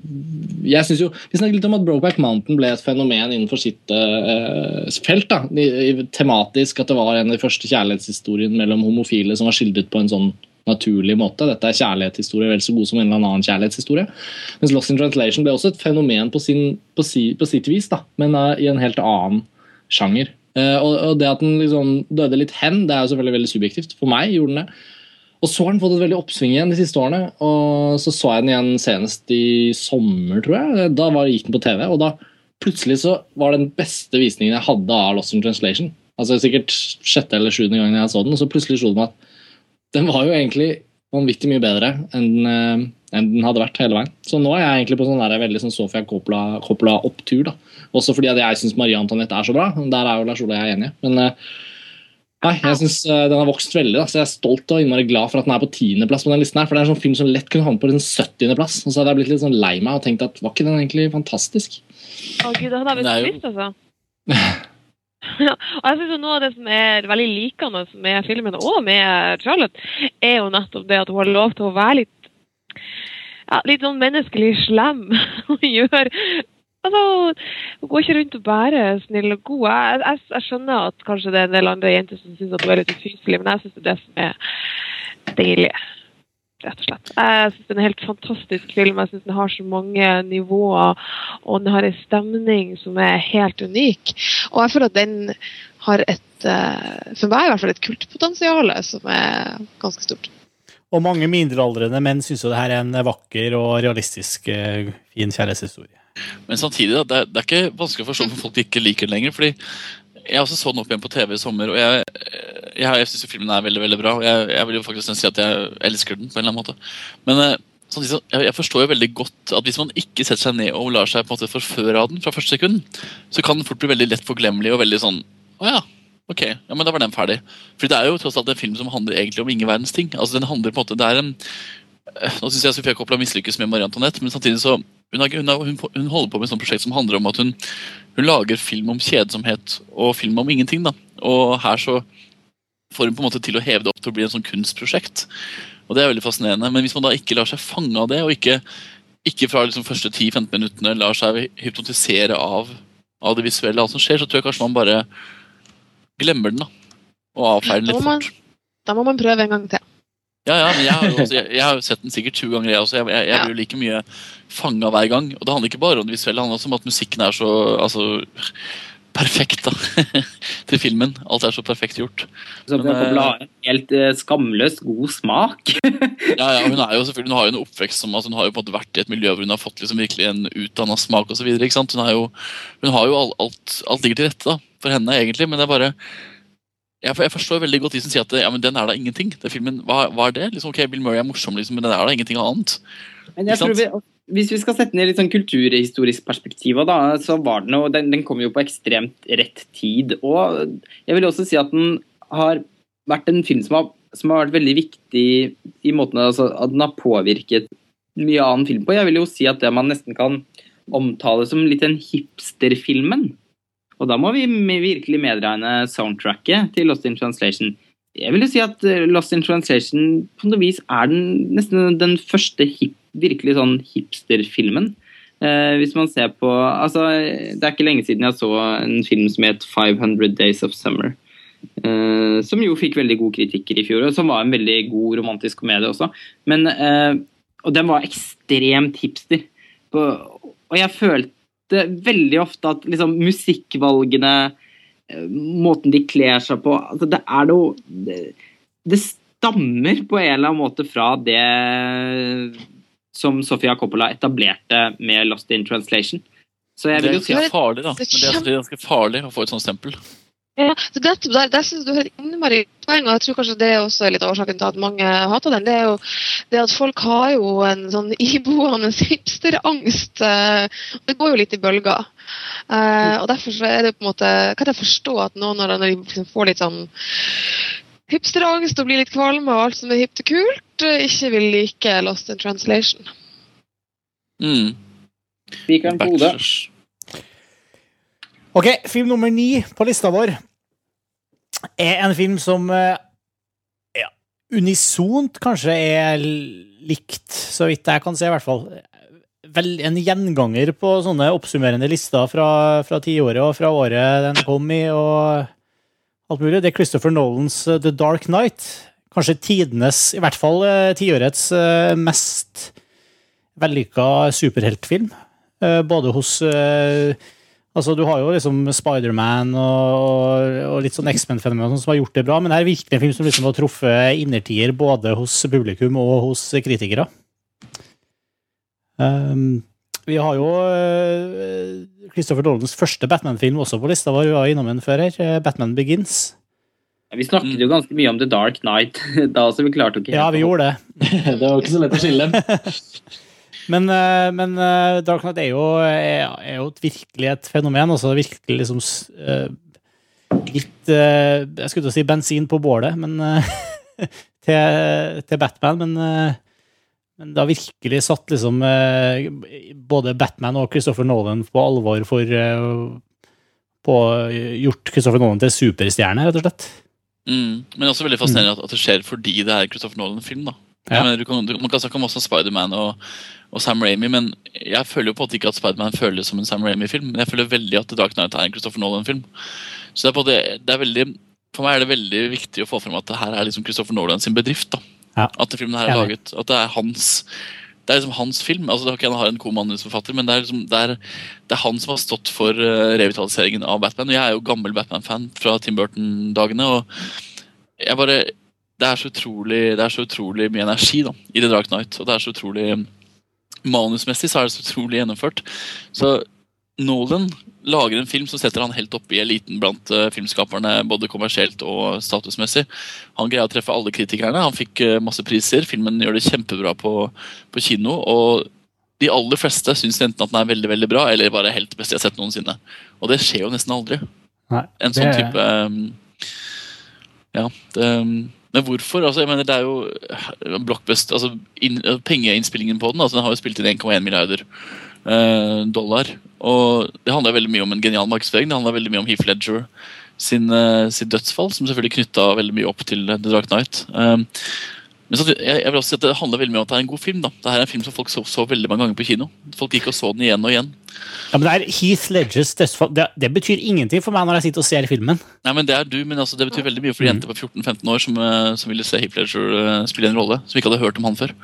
Speaker 3: jeg synes jo, Vi snakket litt om at Brokeback Mountain ble et fenomen innenfor sitt uh, felt. da, i, i, Tematisk at det var en av de første kjærlighetshistoriene mellom homofile som var skildret på en sånn naturlig måte. Dette er kjærlighetshistorie vel så god som en eller annen kjærlighetshistorie. Mens Lost in Translation ble også et fenomen på, sin, på, si, på sitt vis, da, men uh, i en helt annen sjanger. Uh, og, og, det at den liksom døde litt hen, det er jo selvfølgelig veldig subjektivt. For meg gjorde den det. Og så har den fått et veldig oppsving igjen de siste årene. Og så så jeg den igjen senest i sommer, tror jeg. Da var, gikk den på TV, og da plutselig så var det den beste visningen jeg hadde av Lost in Translation. Altså Sikkert sjette eller sjuende gangen jeg så den, og så plutselig slo det meg at den var jo egentlig vanvittig mye bedre enn, uh, enn den hadde vært hele veien. Så nå er jeg egentlig på sånn der, veldig sånn Sofia Coppola-opptur. da. Også fordi at jeg syns Marie Antoinette er så bra. Der er jo Lars Ole og jeg enige. Men uh, Nei, jeg synes uh, Den har vokst veldig. Da, så Jeg er stolt og innmari glad for at den er på tiendeplass. på den listen her, for Det er en sånn film som lett kunne havne på den 70.-plass. Og så hadde jeg blitt litt sånn lei meg og tenkt at var ikke den egentlig fantastisk?
Speaker 2: Å gud, det hadde jeg blitt trist, altså. Ja, og jeg synes jo Noe av det som er veldig likende med filmen og med Charlotte, er jo nettopp det at hun har lov til å være litt ja, litt sånn menneskelig slem. og gjør Altså, Hun går ikke rundt og bare er snill og god. Jeg, jeg, jeg, skjønner at kanskje det er en del andre jenter som syns hun er litt ufyselig, men jeg syns det er det som er deilig. Rett og slett. Jeg syns det er en helt fantastisk film. Jeg syns den har så mange nivåer, og den har en stemning som er helt unik. Og jeg føler at den har et, eh, for meg i hvert fall, et kultpotensial som er ganske stort.
Speaker 1: Og mange mindrealdrende menn syns jo det her er en vakker og realistisk eh, fin kjærlighetshistorie.
Speaker 6: Men samtidig, da, det, er, det er ikke vanskelig å forstå hvorfor folk ikke liker den lenger. fordi jeg også så den opp igjen på TV i sommer, og jeg, jeg, jeg syns filmen er veldig veldig bra. og jeg, jeg, vil jo faktisk si at jeg elsker den på en eller annen måte. Men eh, samtidig, jeg, forstår jo veldig godt at hvis man ikke setter seg ned og lar seg på en måte forføre av den fra første sekund, så kan den fort bli veldig lett forglemmelig og veldig sånn Å ja, ok, ja, men da var den ferdig. For det er jo tross alt en film som handler egentlig om ingen verdens ting. Altså den handler på en måte, det er en eh, Nå syns jeg Sofia Coppola mislykkes med Marie Antoinette, men samtidig så hun, er, hun, er, hun, holder på med et sånt prosjekt som handler om at hun, hun, lager film om kjedsomhet og film om ingenting. da. Og her så får hun på en måte til å heve det opp til å bli en sånn kunstprosjekt. Og det er veldig fascinerende. Men hvis man da ikke lar seg fange av det, og ikke, ikke fra liksom første 10-15 minuttene lar seg hypnotisere av, av, det visuelle, alt som skjer, så tror jeg kanskje man bare glemmer den. da. Og avfeier den litt fort.
Speaker 2: Da må man prøve en gang til.
Speaker 6: Ja, ja, men jeg har, også, jeg, jeg har sett den sikkert 20 ganger, jeg også. Jeg, jeg, jeg blir like mye fanga hver gang. Og det handler ikke bare om det visuelle, det handler også om at musikken er så altså, perfekt da, til filmen. Alt er så perfekt gjort.
Speaker 4: Så men, Coppola bladet helt uh, skamløst god smak.
Speaker 6: ja, ja, hun, er jo selvfølgelig, hun har jo en oppvekst som altså, hun har jo på en måte vært i et miljø hvor hun har fått liksom virkelig en utdanna smak osv. Hun, har jo, hun har jo alt, alt, alt ligger til rette da, for henne, egentlig, men det er bare jeg, jeg, forstår veldig godt de som sier at ja, men den er da ingenting. Den filmen, hva, hva er det? Liksom, ok, Bill Murray er morsom, liksom, men den er da ingenting annet.
Speaker 4: Men jeg tror vi, Hvis vi skal sette ned litt sånn kulturhistorisk perspektiv, da, så var den, den, den kom jo på ekstremt rett tid. Og jeg vil også si at den har vært en film som har, som har vært veldig viktig i måten altså, at den har påvirket mye annen film på. Jeg vil jo si at det man nesten kan omtale som litt den hipsterfilmen. Og da må vi virkelig medregne soundtracket til Lost in Translation. Jeg vil jo si at eh, Lost in Translation på noe vis er den, nesten den første hip, virkelig sånn hipsterfilmen. Eh, hvis man ser på altså, Det er ikke lenge siden jeg så en film som het 500 Days of Summer. Eh, som jo fikk veldig gode kritikker i fjor, og som var en veldig god romantisk komedie også. Men, eh, og den var ekstremt hipster. Og jeg følte veldig ofte at liksom, musikkvalgene, eh, måten de kler seg på altså, Det er noe det, det, stammer på en eller annen måte fra det som Sofia Coppola etablerte med Lost in Translation.
Speaker 6: Så jeg vil jo si. Det er farlig, da. Men det er ganske farlig å få et sånt stempel.
Speaker 2: Ja, så det, der, der synes du har et innmari poeng, og jeg tror kanskje det er også litt av årsaken til at mange hater den. Det er jo det at folk har jo en sånn iboende hipsterangst. Eh, det går jo litt i bølger. Uh, og derfor så er det på en måte, kan jeg forstå at nå når de liksom får litt sånn hipsterangst og blir litt kvalme og alt som er hipt og kult, eh, ikke vil like Lost in Translation.
Speaker 6: Mm.
Speaker 4: På hodet.
Speaker 1: Ok, film nummer ni på lista vår er en film som eh, ja, unisont kanskje er likt, så vidt jeg kan se, i hvert fall. Vel, en gjenganger på sånne oppsummerende lister fra, fra tiåret og fra året den kom i, og alt mulig. Det er Christopher Nolans eh, The Dark Night. Kanskje tidenes, i hvert fall eh, tiårets mest vellykka superheltfilm. Både hos Altså, Du har jo liksom Spiderman og, og, litt sånn X-Men-fenomen sånn som har gjort det bra, men det er virkelig en film som liksom har truffet innertier både hos publikum og hos kritikere. Um, vi har jo uh, Christopher Dolans første Batman-film også på lista vår. Vi var innom den før her. Uh, Batman Begins.
Speaker 4: vi snakket jo ganske mye om The Dark Night da også. Vi klarte jo ikke
Speaker 1: Ja, vi gjorde det.
Speaker 3: det var ikke så lett å skille dem.
Speaker 1: Men, eh, men, eh, Dark Knight er jo, er, er jo virkelig et fenomen. Altså virkelig liksom uh, litt Jeg skulle til å si bensin på bålet men, til, til, Batman, men, men det har virkelig satt liksom både Batman og Christopher Nolan på alvor for på gjort Christopher Nolan til superstjerne, rett og slett.
Speaker 6: Mm, men også veldig fascinerende mm. at det skjer fordi det er Christopher Nolan-film. da. Ja. Mener, kan, man kan snakke om også Spiderman og, og Sam Ramy, men jeg føler jo på en måte ikke at Spiderman føles som en Sam Ramy-film. Men jeg føler veldig at The Dark Knight er en Christopher Nolan-film. Så det er, på det, det er veldig, For meg er det veldig viktig å få frem at det her er liksom Christopher Nolan sin bedrift. da. Ja. At filmen her er laget. At det er hans det er liksom hans film. altså det er ikke Han har en god manusforfatter, men det er, liksom, det, er, det er, han som har stått for uh, revitaliseringen av Batman. og Jeg er jo gammel Batman-fan fra Tim Burton-dagene. og jeg bare, det er, så utrolig, det er så utrolig mye energi da, i The Dark Knight. Og det er så utrolig manusmessig så er det så utrolig gjennomført. Så Nolan lager en film som setter han helt oppe i eliten blant uh, filmskaperne, både kommersielt og statusmessig. Han greier å treffe alle kritikerne. Han fikk uh, masse priser. Filmen gjør det kjempebra på, på kino. Og de aller fleste syns enten at den er veldig veldig bra, eller bare helt best jeg har sett noensinne. Og det skjer jo nesten aldri.
Speaker 5: Nei,
Speaker 6: En sånn
Speaker 5: det-
Speaker 6: type um, Ja. Det, um, men hvorfor? Altså, jeg mener, det er jo uh, blockbust, altså uh, Pengeinnspillingen på den altså, den har jo spilt inn 1,1 milliarder eh, dollar. Og det handler veldig mye om en genial markedsføring. Det handler veldig mye om Heath Ledger sin, eh, sitt dødsfall, som selvfølgelig knytta veldig mye opp til The Dark Knight. Um, men så, jeg, jeg vil også si at Det handler veldig mye om at det er en god film. da. Det er en film som folk så, så veldig mange ganger på kino. Folk gikk og så den igjen og igjen.
Speaker 5: Ja, men det er Heath Ledgers dødsfall det, det betyr ingenting for meg når jeg sitter og ser filmen.
Speaker 6: Nei, men Det er du, men altså, det betyr veldig mye for jenter på 14-15 år som, eh, som ville se Heath Ledger eh, spille en rolle, som ikke hadde hørt om han før.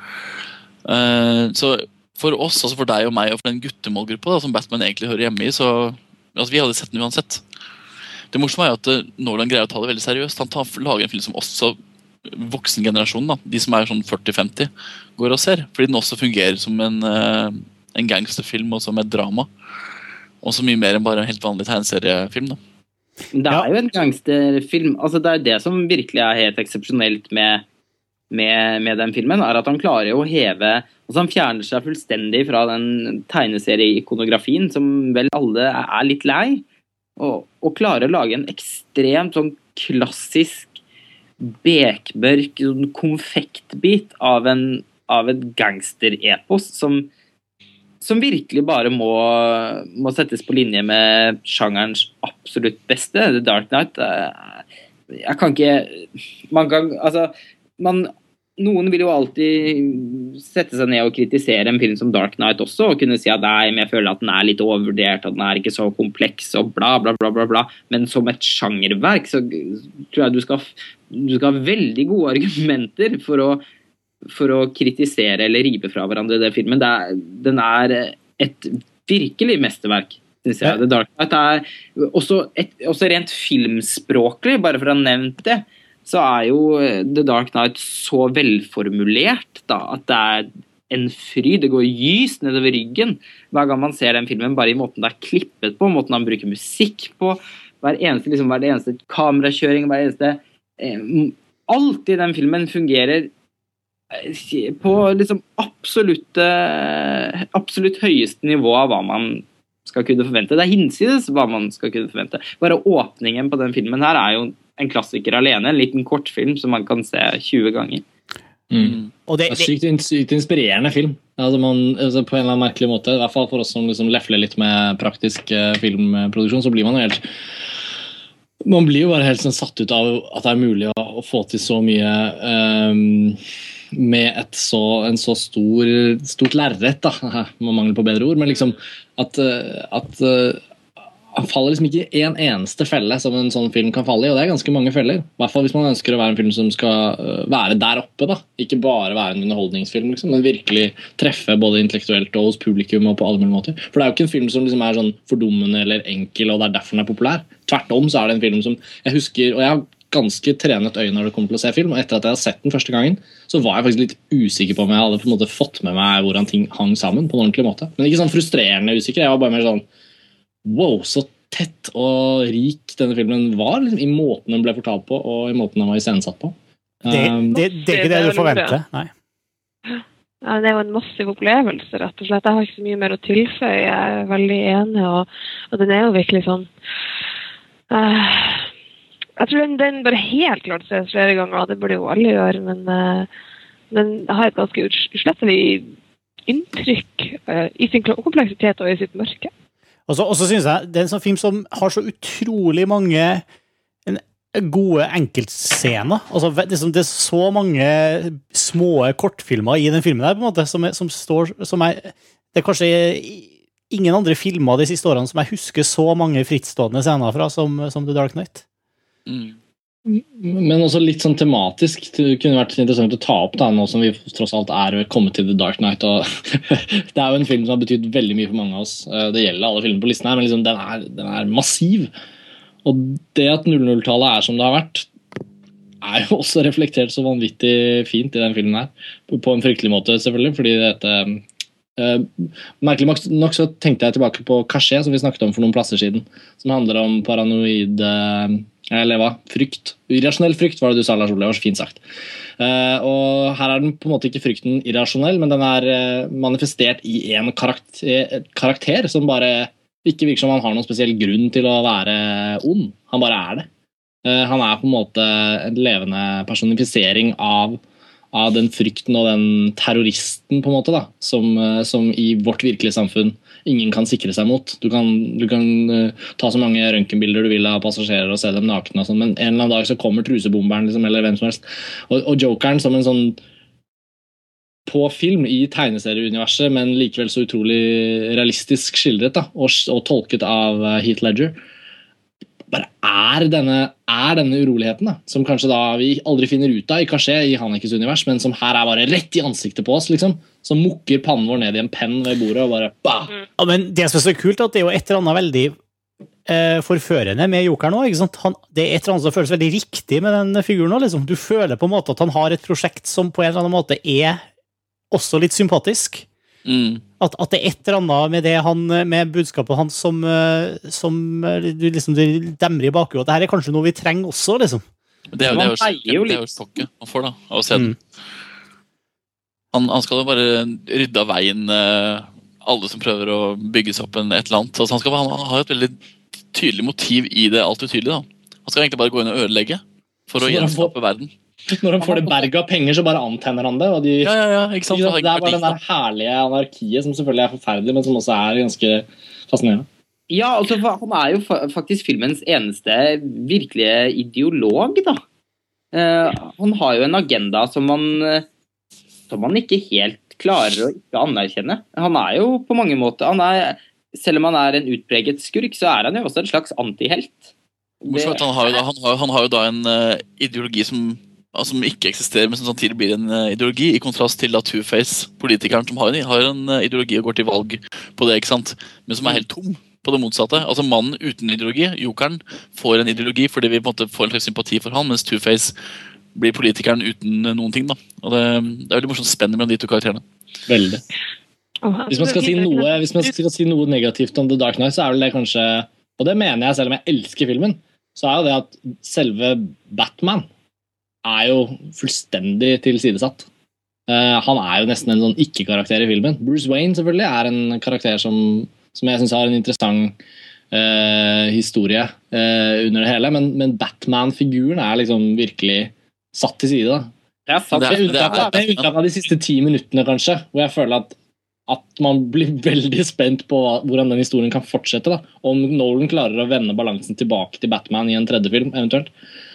Speaker 6: Uh, så for oss, altså for deg og meg og for den guttemålgruppa da, som Batman egentlig hører hjemme i, så altså, vi hadde sett den uansett. Det morsomme er jo at eh, greier å ta det veldig seriøst. Han tar, lager en film som også voksengenerasjonen, da, de som er sånn 40-50, går og ser. Fordi den også fungerer som en, eh, en gangsterfilm og som et drama. Og så mye mer enn bare en helt vanlig tegneseriefilm. da.
Speaker 4: Det er jo en gangsterfilm. altså Det er det som virkelig er helt eksepsjonelt med, med, med den filmen. er At han klarer å heve altså Han fjerner seg fullstendig fra den tegneserieikonografien som vel alle er er litt lei. Og, og klarer å lage en ekstremt sånn klassisk bekmørk sånn konfektbit av, en, av et gangsterepos som som virkelig bare må, må settes på linje med sjangerens absolutt beste, The Dark Knight. eh, Jeg kan ikke Man kan Altså, man noen vil jo alltid sette seg ned og kritisere en film som Dark Knight også, og kunne si at nei, men jeg føler at den er litt overvurdert, at den er ikke så kompleks, og bla, bla, bla. bla, bla. Men som et sjangerverk så tror jeg du skal, du skal ha veldig gode argumenter for å for å kritisere eller rive fra hverandre den filmen. Er, den er et virkelig mesterverk, syns jeg. The Dark Knight er også, et, også rent filmspråklig, bare for å ha nevnt det, så er jo The Dark Knight så velformulert da, at det er en fryd. Det går gys nedover ryggen hver gang man ser den filmen, bare i måten det er klippet på, måten han bruker musikk på, hver eneste, liksom, hver eneste kamerakjøring, hver eneste Alt i den filmen fungerer på liksom absolutt, absolutt høyeste nivå av hva man skal kunne forvente. Det er hinsides hva man skal kunne forvente. Bare åpningen på den filmen her er jo en klassiker alene. En liten kortfilm som man kan se 20 ganger.
Speaker 3: Mm.
Speaker 5: Og det,
Speaker 3: Det er sykt, sykt inspirerende film. Altså man, altså på en eller annen merkelig måte, i hvert fall for oss som liksom lefler litt med praktisk eh, filmproduksjon, så blir man jo helt Man blir jo bare helt sånn satt ut av at det er mulig å, å få til så mye um, med et så, en så stor, stort lerret. Med mangel på bedre ord. Men liksom at, eh, at eh, faller liksom ikke i en eneste felle som en sånn film kan falle i, og det er ganske mange feller. I hvert fall hvis man ønsker å være en film som skal øh, være der oppe. da. Ikke bare være en underholdningsfilm, liksom, men virkelig treffe både intellektuelt og hos publikum. og på alle mulige måter. For det er jo ikke en film som liksom er sånn fordummende eller enkel, og det er derfor den er populær. Tvert om så er det en film som jeg husker, og jeg har ganske trenet øye når det kommer til å se film, og etter at jeg har sett den første gangen, så var jeg faktisk litt usikker på om jeg hadde på en måte fått med meg hvordan ting hang sammen. på en ordentlig måte. Men ikke sånn frustrerende usikker. Jeg var bare mer sånn Wow, så tett og rik denne filmen var liksom, i måten den ble fortalt på, og i måten den var iscenesatt på.
Speaker 5: det,
Speaker 3: Um,
Speaker 5: det, det er ikke det du forventer. Nei.
Speaker 2: Ja, det er jo en massiv opplevelse, rett og slett. Jeg har ikke så mye mer å tilføye. Jeg er veldig enig, og, og den er jo virkelig sånn uh, Jeg tror den, den bør helt klart ses flere ganger, det burde jo alle gjøre, men uh, den har et ganske uts- uslettelig inntrykk uh, i sin kompleksitet og i sitt mørke.
Speaker 5: Og så, synes jeg det er en sånn film som har så utrolig mange gode enkeltscener. Altså, det, er så mange små kortfilmer i den filmen der, på en måte, som, som står som er, Det er kanskje ingen andre filmer de siste årene som jeg husker så mange frittstående scener fra som, som The Dark Knight.
Speaker 6: Mm.
Speaker 3: Men også litt sånn tematisk. Det kunne vært interessant å ta opp da, nå som vi tross alt er kommet til The Dark Knight. Det er jo en film som har betydd veldig mye for mange av oss. Eh, Det gjelder alle filmene på listen her, men liksom, den, er, den er massiv. Og det at 00-tallet er som det har vært, er jo også reflektert så vanvittig fint i den filmen her. På en fryktelig måte, selvfølgelig, fordi dette Uh, merkelig nok så tenkte jeg tilbake på Caché, som vi snakket om for noen plasser siden. Som handler om paranoid uh, Eller hva? Frykt. Irrasjonell frykt, var det du sa, Lars Ole. Fint sagt. Uh, og her er den på en måte ikke frykten irrasjonell, men den er manifestert i en karakter, karakter, som bare ikke virker som han har noen spesiell grunn til å være ond. Han bare er det. han er på en måte en levende personifisering av av den frykten og den terroristen på en måte da, som, eh, som i vårt virkelige samfunn ingen kan sikre seg mot. Du kan, du kan uh, ta så mange røntgenbilder du vil av passasjerer og se dem nakne, og sånn, men en eller annen dag så kommer trusebomberen liksom, eller hvem som helst. Og, og jokeren som en sånn på film i tegneserieuniverset, men likevel så utrolig realistisk skildret da, og, og tolket av Heat Heath Ledger bare er denne, er denne uroligheten, da, som kanskje da vi aldri finner ut av i Kasjé i Hanekes univers, men som her er bare rett i ansiktet på oss. liksom. Som mukker pannen vår ned i en penn ved bordet og bare bah!
Speaker 1: Mm. Ja, men Det som er så kult, at det er jo et eller annet veldig eh, forførende med jokeren òg. Det er et eller annet som føles veldig riktig med den figuren òg. Liksom. Du føler på en måte at han har et prosjekt som på en eller annen måte er også litt sympatisk. Mm. At, at, det er et eller annet med, det han, med budskapet hans som, eh, som eh, du liksom du demrer i bakhodet. Dette er kanskje noe vi trenger også, liksom.
Speaker 6: Det er, det er, jo, det er jo stokket man får da, av å se den. Mm. Han, han, skal jo bare rydde av veien uh, alle som prøver å bygge seg opp en, et eller annet. Altså, han, skal, han, han, har et veldig tydelig motiv i det alt utydelige. Da. Han skal egentlig bare gå inn og ødelegge for å gjenskape verden.
Speaker 3: Når han får det berget av penger, så bare antenner han det. Og de,
Speaker 6: ja, ja, ja, ikke sant?
Speaker 3: Det er bare den der herlige anarkiet som selvfølgelig er forferdelig, men som også er ganske fascinerende.
Speaker 4: Ja, altså, han er jo faktisk filmens eneste virkelige ideolog, da. Uh, han har jo en agenda som man, som man ikke helt klarer å ikke anerkjenne. Han er jo på mange måter er, Selv om han er en utpreget skurk, så er han jo også en slags antihelt.
Speaker 6: Det, han, har da, han, har, han har jo da en uh, ideologi som som ikke eksisterer, men som samtidig blir en uh, ideologi, i kontrast til da Two-Face, politikeren som har en, har en uh, ideologi og går til valg på det, ikke sant? men som er helt tom på det motsatte. Altså Mannen uten ideologi, jokeren, får en ideologi fordi vi på en måte får en slags sympati for han, mens Two-Face blir politikeren uten uh, noen ting. da. Og det, det er veldig morsomt spenn mellom de to karakterene.
Speaker 3: Veldig. Hvis man, skal si noe, hvis man skal si noe negativt om The Dark Knight, så er vel det kanskje Og det mener jeg selv om jeg elsker filmen, så er jo det at selve Batman er jo fullstendig tilsidesatt. Uh, han er jo nesten en sånn ikke-karakter i filmen. Bruce Wayne selvfølgelig er en karakter som, som jeg syns har en interessant uh, historie uh, under det hele, men, men Batman-figuren er liksom virkelig satt til side. da. Ja, med unntak av de siste ti minuttene, kanskje, hvor jeg føler at at man blir veldig spent på hvordan den historien kan fortsette. da. Om Nolan klarer å vende balansen tilbake til Batman i en tredje film, eventuelt.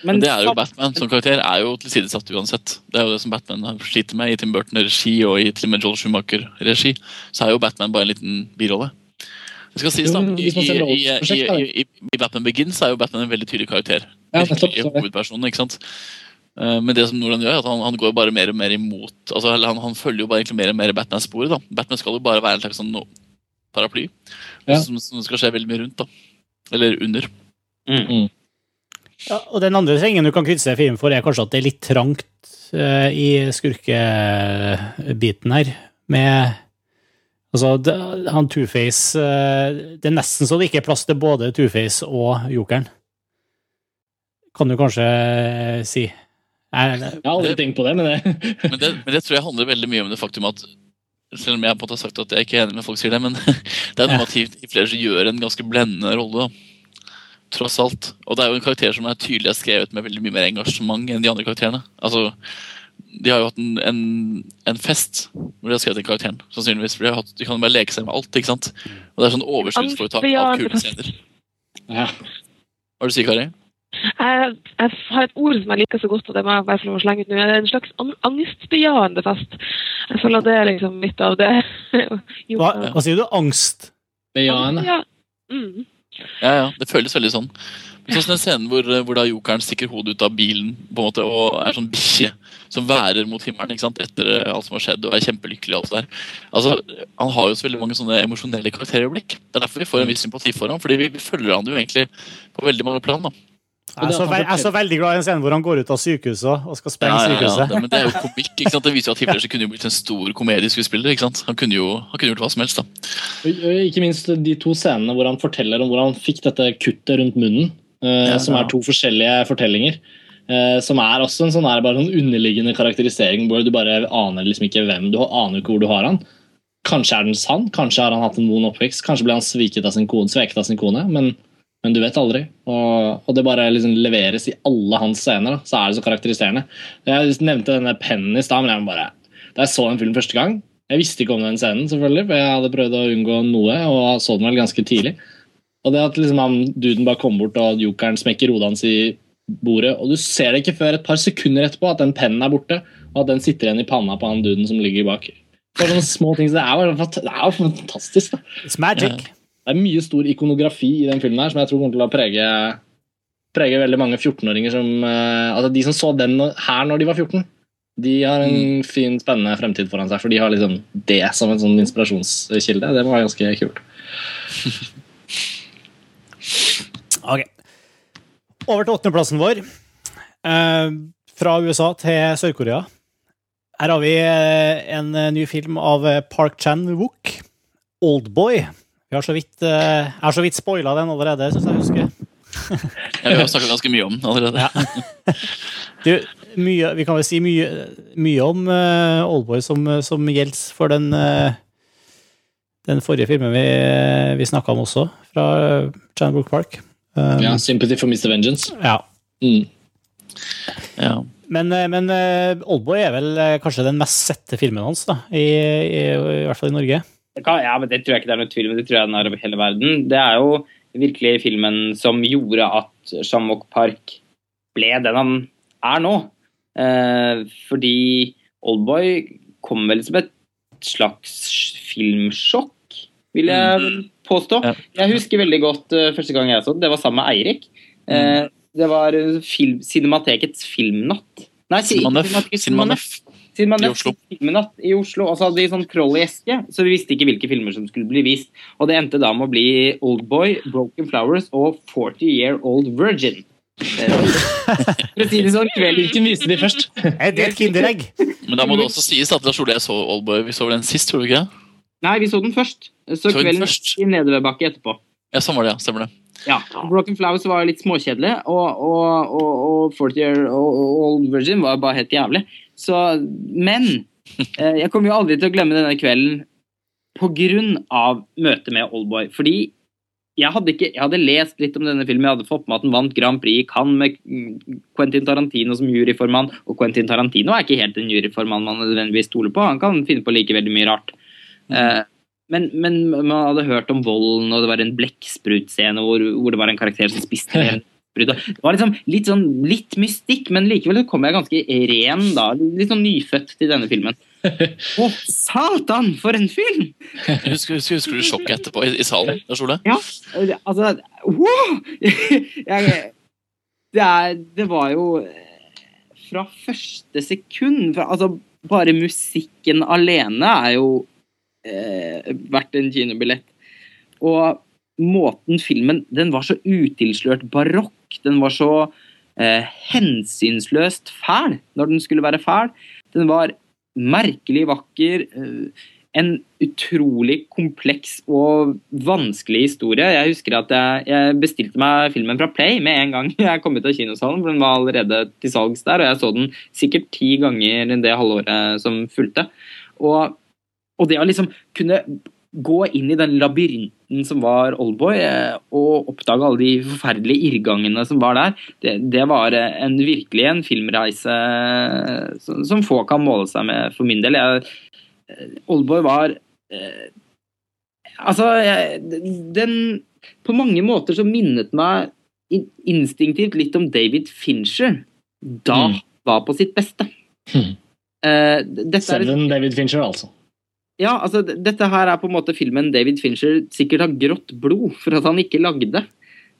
Speaker 6: Men det er jo Batman som karakter er jo tilsidesatt uansett. Det er jo det som Batman sliter med i Tim Burton-regi og i til og med Joel Schumacher-regi. Så er jo Batman bare en liten birolle. Det skal sies da, i, i, i, i, Batman Begins er jo Batman en veldig tydelig karakter. Virkelig hovedpersonen, ikke sant? Eh, men det som Nolan gjør, er at han, han, går bare mer og mer imot altså han, han følger jo bare egentlig mer og mer Batman-sporet. da. Batman skal jo bare være en slags sånn paraply ja. som, som, skal skje veldig mye rundt. da. Eller under.
Speaker 1: Mm. Mm. Ja, og Den andre tingen du kan kritisere filmen for, er kanskje at det er litt trangt uh, i skurkebiten her. Med Altså, det, han Two-Face uh, Det er nesten så det ikke er plass til både Two-Face og Jokeren. Kan du kanskje si.
Speaker 3: Jeg, har aldri tenkt på det, men det.
Speaker 6: men det Men det tror jeg handler veldig mye om det faktum at selv om jeg på en måte har sagt at jeg er ikke er enig med folk sier det, men det er noe med at Heath flere gjør en ganske blendende rolle. da. Tross alt. Og det er jo en karakter som er tydelig er skrevet med veldig mye mer engasjement enn de andre karakterene. Altså, De har jo hatt en, en, en fest hvor de har skrevet den karakteren. sannsynligvis, for de, har hatt, de kan bare leke seg med alt. ikke sant? Og det er sånn overskuddsforetak av kule scener. Ja. Hva er det du sier, Kari?
Speaker 5: Jeg, jeg, har et ord som jeg liker så godt, og det må jeg bare få slenge ut nå. Det er en slags angstbejaende fest. Jeg føler at det er liksom litt av det.
Speaker 1: hva, hva, sier du? Angstbejaende?
Speaker 5: Ja. Mm.
Speaker 6: Ja, ja. Det føles veldig sånn. Sånn den scenen hvor, hvor da jokeren stikker hodet ut av bilen på en måte, og er sånn bikkje som værer mot himmelen ikke sant, etter alt som har skjedd, og er kjempelykkelig. og alt der. Altså, Han har jo så veldig mange sånne emosjonelle karakterøyeblikk. Det er derfor vi får en viss sympati for ham, fordi vi, vi følger han jo egentlig på veldig mange plan. da.
Speaker 5: Jeg er, så, jeg er så veldig glad i en scene hvor han går ut av sykehuset og skal sprenge
Speaker 6: Ja, ja, ja,
Speaker 5: sykehuset.
Speaker 6: det, men det er jo komikk. ikke sant? Det viser jo at Hitler kunne jo blitt en stor komedieskuespiller. ikke sant? Han kunne jo han kunne gjort hva som helst. da.
Speaker 3: Ikke minst de to scenene hvor han forteller om hvor han fikk dette kuttet rundt munnen. eh,
Speaker 6: Ja,
Speaker 3: som er to forskjellige fortellinger. eh, som er også en sånn, er bare sånn underliggende karakterisering hvor du bare aner liksom ikke hvem du aner ikke hvor du har han. Kanskje er den sann, kanskje har han hatt en vond oppvekst, kanskje ble han sviket av sin kone, sveket av sin kone, men, men du vet aldri. Og, og det bare liksom leveres i alle hans scener, da, så er det så karakteriserende. Jeg nevnte denne pennen i stad, men jeg bare Da jeg så den film første gang Jeg visste ikke om den scenen, selvfølgelig, for jeg hadde prøvd å unngå noe, og så den vel ganske tidlig. Og det at liksom han, duden bare kommer bort, og jokeren smekker hodet hans i bordet, og du ser det ikke før et par sekunder etterpå at den pennen er borte, og at den sitter igjen i panna på han duden som ligger bak. Det er sånne små ting, så det er jo, fantastisk. da.
Speaker 5: It's magic.
Speaker 3: Det er mye stor ikonografi i den filmen her som jeg tror kommer til å prege, prege veldig mange 14-åringer som eh, Altså de som så den her når de var 14, de har en fin, spennende fremtid foran seg, for de har liksom det som en sånn inspirasjonskilde. Det var ganske kult.
Speaker 5: Ok. Over til åttendeplassen vår. Eh, fra USA til Sør-Korea. Her har vi eh, en eh, ny film av Park Chan-wook, 'Oldboy'. Vi har så vidt, eh, jeg har så vidt spoila den allerede, syns jeg husker.
Speaker 6: Ja, vi har snakka ganske mye om den allerede.
Speaker 5: Ja. Du, mye, vi kan vel si mye, mye om uh, Oldboy som, som gjelder for den, uh, den forrige filmen vi, vi snakka om også, fra uh, Chan-wook Park. Um,
Speaker 3: Ja, 'Sympathy for Mr. Vengeance'.
Speaker 5: ja.
Speaker 3: Mm.
Speaker 6: Ja.
Speaker 5: Men, eh, men eh, Oldboy er vel eh, kanskje den mest sette filmen hans, da, i, i, i hvert fall i Norge.
Speaker 4: Det kan, ja, men det tror jeg ikke det er noe tvil om. Det tror jeg den er over hele verden. Det er jo virkelig filmen som gjorde at Shamwok Park ble den han er nå. Eh, fordi Oldboy kom vel som et slags filmsjokk, vil jeg påstå. Jeg husker veldig godt uh, første gang jeg så den. Det var sammen med Eirik. Eh, det var eh, film, Cinematekets filmnatt. Nei, si-
Speaker 6: Cinemanøff. Cinemanøff I Oslo.
Speaker 4: I Oslo. Og så hadde de sånn troll i eske, så vi visste ikke hvilke filmer som skulle bli vist. Og det endte da med å bli Oldboy, Broken Flowers og 40 Year Old Virgin. For å si det sånn,
Speaker 3: Hvilken viste de først?
Speaker 5: Er det et kinderegg?
Speaker 6: Men da må det også sies at Lars Ole jeg så Oldboy. Vi så vel den sist, tror du ikke?
Speaker 4: Nei, vi så den først. Så
Speaker 6: Så
Speaker 4: kvelden
Speaker 6: først?
Speaker 4: i nedoverbakke etterpå.
Speaker 6: Ja, sånn var det, ja. Stemmer det.
Speaker 4: Ja, Broken Flowers var litt småkjedelig, og, og, og, og 40 Year Old Virgin var bare helt jævlig. Så, men eh, jeg kommer jo aldri til å glemme denne kvelden av møtet med Oldboy. Fordi jeg hadde, ikke, jeg hadde lest litt om denne filmen, jeg hadde fått med at den vant Grand Prix i Cannes med mm, Quentin Tarantino som juryformann, og Quentin Tarantino er ikke helt en juryformann man nødvendigvis stoler på. Han kan finne på like veldig mye rart. Eh, men, men man hadde hørt om volden, og det var en blekksprutscene hvor, hvor det var en karakter som spiste en sprut. Det var liksom litt, sånn, litt mystikk, men likevel så kom jeg ganske ren da. Litt sånn nyfødt til denne filmen. Å, satan, for en film!
Speaker 6: Husker, husker, husker du sjokket etterpå i, i salen? Lars Ole?
Speaker 4: Ja, altså wow! Jeg, det, er, det var jo eh, fra første sekund fra, Altså, bare musikken alene er jo eh, verdt en kinobillett. Og måten filmen Den var så utilslørt barokk. Den var så eh, hensynsløst fæl når den skulle være fæl. Den var merkelig vakker. Eh, en utrolig kompleks og vanskelig historie. Jeg husker at jeg, jeg bestilte meg filmen fra Play med en gang jeg kom ut av kinosalen. for Den var allerede til salgs der, og jeg så den sikkert ti ganger det halvåret som fulgte. Og, og det å liksom kunne gå inn i den labyrinten som var Oldboy, eh, og oppdage alle de forferdelige irrgangene som var der, det, det var eh, en, virkelig en filmreise som, som få kan måle seg med for min del. Jeg, Oldboy var eh, Altså, jeg, den På mange måter så minnet meg instinktivt litt om David Fincher da
Speaker 3: Mm.
Speaker 4: var på sitt beste.
Speaker 3: Mm.
Speaker 4: Eh, dette er et
Speaker 3: David Fincher, altså.
Speaker 4: Ja, altså dette her er på en måte filmen David Fincher sikkert har grått blod for at han ikke lagde.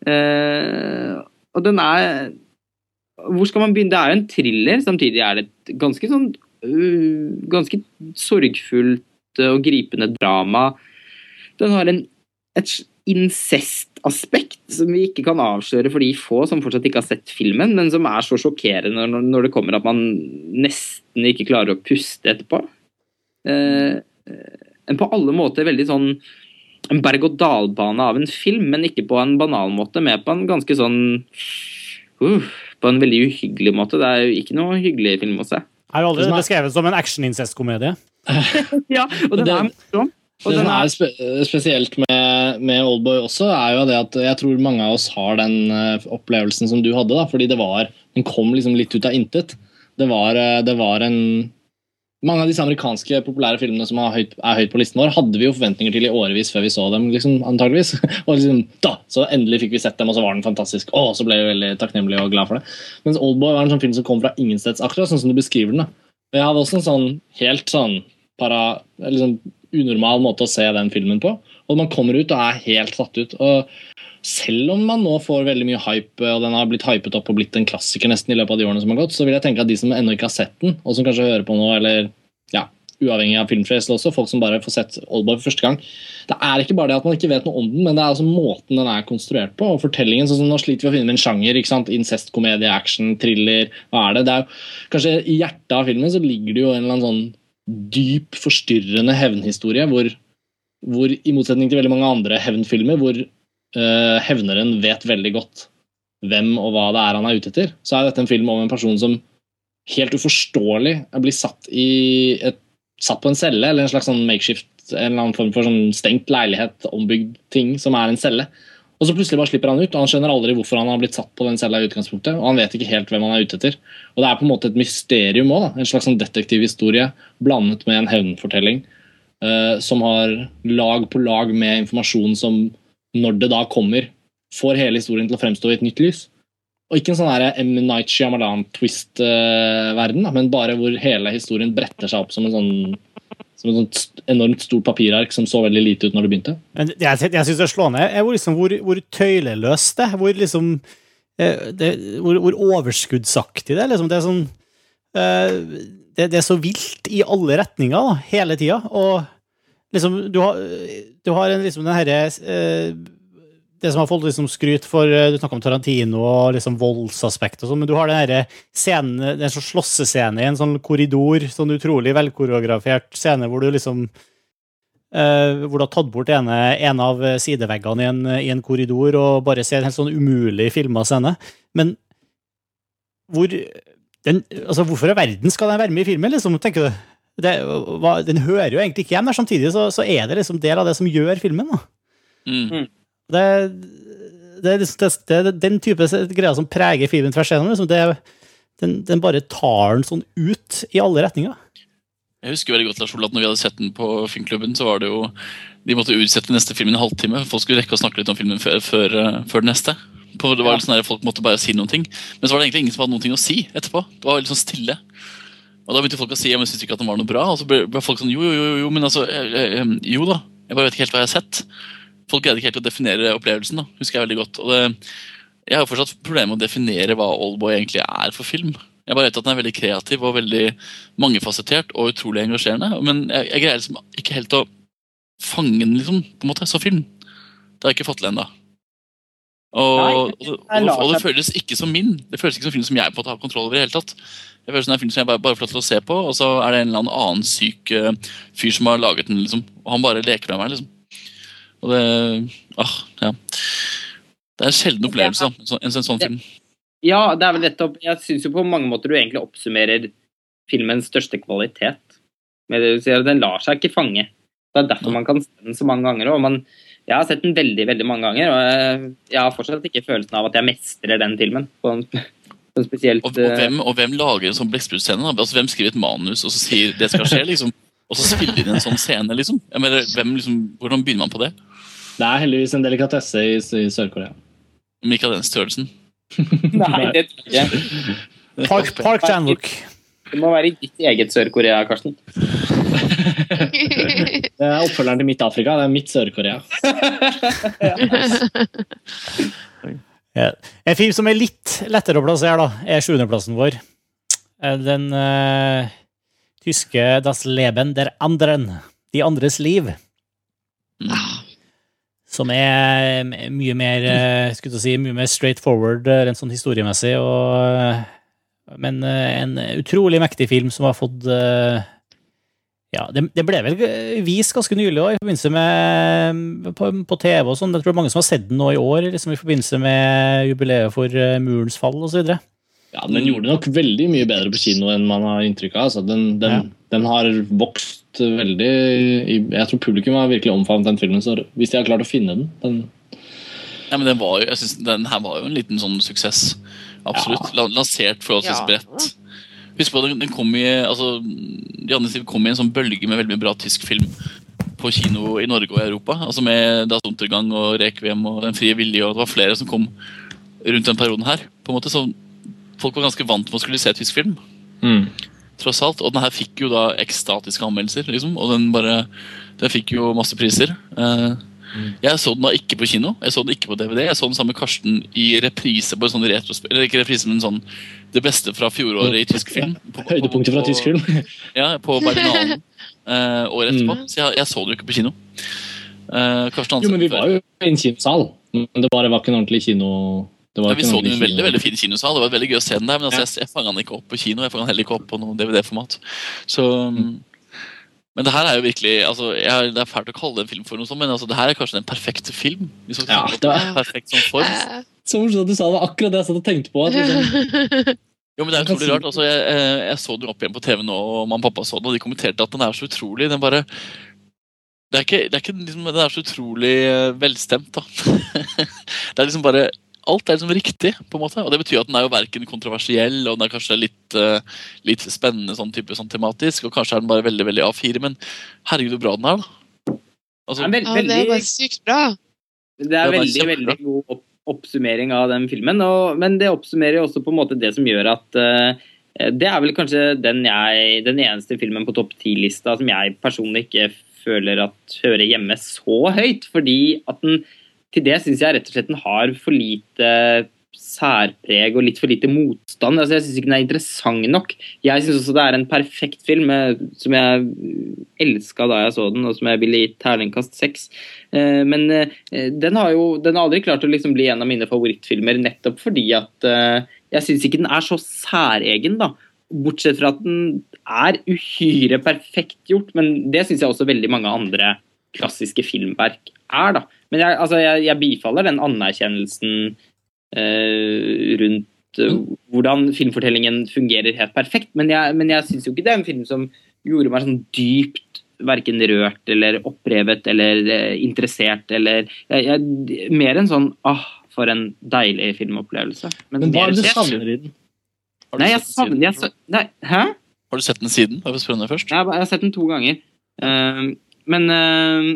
Speaker 4: Eh, og den er Hvor skal man begynne? Det er jo en thriller, samtidig er det et ganske sånn uh, Ganske sorgfullt og gripende drama. Den har en, et aspekt som vi ikke kan avsløre for de få som fortsatt ikke har sett filmen, men som er så sjokkerende når, når det kommer at man nesten ikke klarer å puste etterpå. Eh, en på alle måter veldig sånn en berg-og-dal-bane av en film, men ikke på en banal måte, med på en ganske sånn uh, På en veldig uhyggelig måte. Det er jo ikke noe hyggelig film å se.
Speaker 1: Er jo aldri beskrevet som en action-incest-komedie.
Speaker 4: ja, og den er morsom.
Speaker 3: Og det som er spe spesielt med, med, Oldboy også, er jo det at jeg tror mange av oss har den uh, opplevelsen som du hadde. da, fordi det var, Den kom liksom litt ut av intet. Det var, uh, det var en mange av disse amerikanske populære filmene som er høyt, er høyt, på listen vår, hadde vi jo forventninger til i årevis før vi så dem. liksom, antageligvis. og liksom, da, Så endelig fikk vi sett dem, og så var den fantastisk. Å, så ble vi veldig takknemlige og glad for det. Mens Oldboy var en sånn film som kom fra ingensteds, akkurat sånn som du beskriver den. da. Og Jeg hadde også en sånn helt sånn para, liksom, unormal måte å se den filmen på. Og man kommer ut og er helt satt ut. og selv om man nå får veldig mye hype, og den har blitt hypet opp og blitt en klassiker nesten i løpet av de årene som har gått, så vil jeg tenke at de som ennå ikke har sett den, og som kanskje hører på nå, eller ja, uavhengig av filmfrelst også, folk som bare får sett Oldboy for første gang Det er ikke bare det at man ikke vet noe om den, men det er altså måten den er konstruert på. og fortellingen, sånn som Nå sliter vi å finne en sjanger. ikke sant? Incest, komedie, action, thriller. Hva er det? det er jo, kanskje I hjertet av filmen så ligger det jo en eller annen sånn dyp, forstyrrende hevnhistorie hvor, hvor i motsetning til veldig mange andre hevnfilmer, hvor uh, hevneren vet veldig godt hvem og hva det er han er ute etter, så er dette en film om en person som helt uforståelig blir satt, et, satt på en celle, eller en slags sånn makeshift, en eller annen form for sånn stengt leilighet, ombygd ting, som er en celle. Og så plutselig bare slipper han ut, og han skjønner aldri hvorfor han har blitt satt på den cella i utgangspunktet, og han vet ikke helt hvem han er ute etter. Og det er på en måte et mysterium òg, en slags sånn detektivhistorie blandet med en hevnfortelling, uh, som har lag på lag med informasjon som når det da kommer, får hele historien til å fremstå i et nytt lys. Og ikke en sånn M. Night Shyamalan-twist-verden, men bare hvor hele historien bretter seg opp som en sånn som et sånt enormt stort papirark som så veldig lite ut når det begynte.
Speaker 1: Jeg, jeg syns det er slående er hvor, liksom, hvor, hvor tøyleløst det er. Hvor, liksom, eh, det, hvor, hvor overskuddsaktig det er. Liksom. Det, er sånn, eh, det, det, er så vilt i alle retninger da, hele tida. Og liksom, du har, du har en, liksom den herre eh, det som har fått liksom skryt for eh, Du snakka om Tarantino og liksom voldsaspekt og sånn, men du har den herre scenen, en sånn slåssescene i en sånn korridor, sånn utrolig velkoreografert scene hvor du liksom uh, Hvor du har tatt bort ene, en av sideveggene i en, i en, korridor og bare ser en helt sånn umulig filma scene. Men hvor den, altså Hvorfor i verden skal den være med i filmen, liksom, tenker du? Det, den hører jo egentlig ikke hjem der. Samtidig så, så, er det liksom del av det som gjør filmen. da. Mm. mm. Det, det, det, det, er den type greier som preger filmen tvers igjennom. Liksom. Den, den, bare tar den sånn ut i alle retninger.
Speaker 6: Jeg husker veldig godt Lars Olav, at når vi hadde sett den på filmklubben, så var det jo De måtte utsette neste film i en halvtime. Folk skulle rekke å snakke litt om filmen før, før, eh, før den neste. På, det var ja. sånn der, Folk måtte bare si noen ting. Men så var det egentlig ingen som hadde noe å si etterpå. Det var litt sånn stille. Og Da begynte folk å si ja, men synes ikke at den var noe bra. Og så ble, ble folk sånn jo, jo, jo, jo, men altså eh, eh, Jo da. Jeg bare vet ikke helt hva jeg har sett folk greide ikke helt å definere opplevelsen. da, husker Jeg veldig godt. Og det, jeg har fortsatt problemer med å definere hva Oldboy egentlig er for film. Jeg bare vet at Den er veldig kreativ og veldig mangefasettert og utrolig engasjerende. Men jeg, jeg greier liksom ikke helt å fange den liksom, på en måte, som film. Det har jeg ikke fått til ennå. Og, og, og, det føles ikke som min. Det føles ikke som film som jeg på en har kontroll over. i hele tatt. Det føles som en film som jeg bare, bare får lov til å se på, og så er det en eller annen syk uh, fyr som har laget den. liksom, Og han bare leker med meg. liksom. Og det ah, ja. Det er en sjelden opplevelse, en, en, sånn film.
Speaker 4: Ja, det er vel nettopp Jeg syns jo på mange måter du egentlig oppsummerer filmens største kvalitet. Med det du sier, Den lar seg ikke fange. Det er derfor man kan se den så mange ganger. og man jeg har sett den veldig veldig mange ganger, og jeg har fortsatt ikke følelsen av at jeg mestrer den filmen. på en, på en spesielt...
Speaker 6: Og, og, hvem, og, hvem, lager en sånn blekkspruttscene? Altså, hvem skriver et manus og så sier det skal skje? liksom? Og så spiller de en sånn scene, liksom. Mener, hvem, liksom. Hvordan begynner man på det?
Speaker 3: Det er heldigvis en delikatesse i, i Sør-Korea.
Speaker 6: Men ikke av den størrelsen?
Speaker 4: Nei, det tror jeg ikke.
Speaker 1: Park, Park Chan-wook.
Speaker 4: Det må være i ditt eget Sør-Korea, Karsten.
Speaker 3: det er oppfølgeren til mitt Afrika. Det er mitt Sør-Korea.
Speaker 1: ja. En film som er litt lettere å plassere, da, er sjuendeplassen vår. Den uh, tyske Das Leben der Anderen. De andres liv.
Speaker 5: Som er mye mer uh, si, mye mer straight forward eh, rent sånn historiemessig. Og, eh, men en utrolig mektig film som har fått ja, det, det ble vel vist ganske nylig også, i forbindelse med på, på TV og sånn. Jeg tror det er mange som har sett den nå i år, liksom i forbindelse med jubileet for Murens fall osv.
Speaker 3: Ja, den gjorde nok veldig mye bedre på kino enn man har inntrykk av. Altså, den, den, ja. den har vokst veldig Jeg tror publikum har virkelig omfavnet den filmen, så hvis de har klart å finne den, den
Speaker 6: ja, men den, var jo, jeg synes, den her var jo en liten sånn suksess. Absolutt. Ja. Lansert forholdsvis ja. bredt. Husk på, den, den kom i altså, Janne Stiv kom i en sånn bølge med veldig mye bra tysk film på kino i Norge og i Europa. Altså Med Das Untergang og Rekviem og Den frie vilje. og Det var flere som kom rundt den perioden her. på en måte, så Folk var ganske vant med å skulle se tysk film.
Speaker 3: Mm
Speaker 6: tross alt. Og den her fikk jo da ekstatiske anmeldelser, liksom. Og den bare Den fikk jo masse priser. Uh, Jeg så den da ikke på kino, jeg så den ikke på DVD. Jeg så den sammen med Karsten i reprise på en sånn retrospill. Eller ikke reprise, men sånn Det beste fra fjoråret i tysk film.
Speaker 3: På, Høydepunktet fra tysk film.
Speaker 6: ja, på Berlinalen uh, året etterpå. Mm. Så jeg, jeg, så den jo ikke på kino. Uh,
Speaker 3: jo, men vi var jo i en kinosal, men det bare var ikke en ordentlig kino
Speaker 6: ja, vi så den i en veldig veldig fin kinosal. Det var veldig gøy å se den der, men altså, jeg, jeg fanga den ikke opp på kino. Jeg fanga den heller ikke opp på noe DVD-format. Så mm. Men det her er jo virkelig altså, jeg, Det er fælt å kalle det en film for noe sånt, men altså, det her er kanskje den perfekte film.
Speaker 3: Ja, det var perfekt sånn form. Så morsomt at du sa det var akkurat det jeg satt og tenkte på. Liksom.
Speaker 6: Jo, men det er utrolig rart. Altså, jeg, jeg, så den opp igjen på TV nå, og mamma og pappa så den, og de kommenterte at den er så utrolig. Den bare Det er ikke, det er ikke liksom, Den er så utrolig eh, velstemt, da. det er liksom bare alt er liksom riktig. på en måte, og Det betyr at den er jo verken kontroversiell og den er kanskje litt, uh, litt spennende sånn type sånn tematisk, og kanskje er den bare veldig veldig A4, men herregud, hvor bra den er, da.
Speaker 2: Altså, ja, veld, veldig, ja, det er bare sykt bra.
Speaker 4: Det er, det veldig, veldig god opp, oppsummering av den filmen, og, men det oppsummerer jo også på en måte det som gjør at uh, det er vel kanskje den, jeg, den eneste filmen på topp ti-lista som jeg personlig ikke føler at hører hjemme så høyt, fordi at den til det syns jeg rett og slett den har for lite særpreg og litt for lite motstand. Altså, jeg syns ikke den er interessant nok. Jeg syns også det er en perfekt film eh, som jeg elska da jeg så den, og som jeg ville gitt terningkast seks. Eh, men eh, den har jo den har aldri klart å liksom bli en av mine favorittfilmer nettopp fordi at jeg syns ikke den er så særegen, da. Bortsett fra at den er uhyre perfekt gjort, men det syns jeg også veldig mange andre klassiske filmverk er. da. Men jeg, altså, jeg, jeg bifaller den anerkjennelsen eh, rundt uh, hvordan filmfortellingen fungerer helt perfekt. Men jeg, men jeg syns jo ikke det er en film som gjorde meg sånn dypt verken rørt eller opprevet eller uh, interessert eller jeg, Mer enn sånn ah, for en deilig filmopplevelse.
Speaker 3: Men, men hva er det du savner i den?
Speaker 4: Nei, jeg savner jeg, nei, Hæ?
Speaker 6: Har du sett den siden?
Speaker 4: Jeg, jeg har sett den to ganger. Uh, men uh,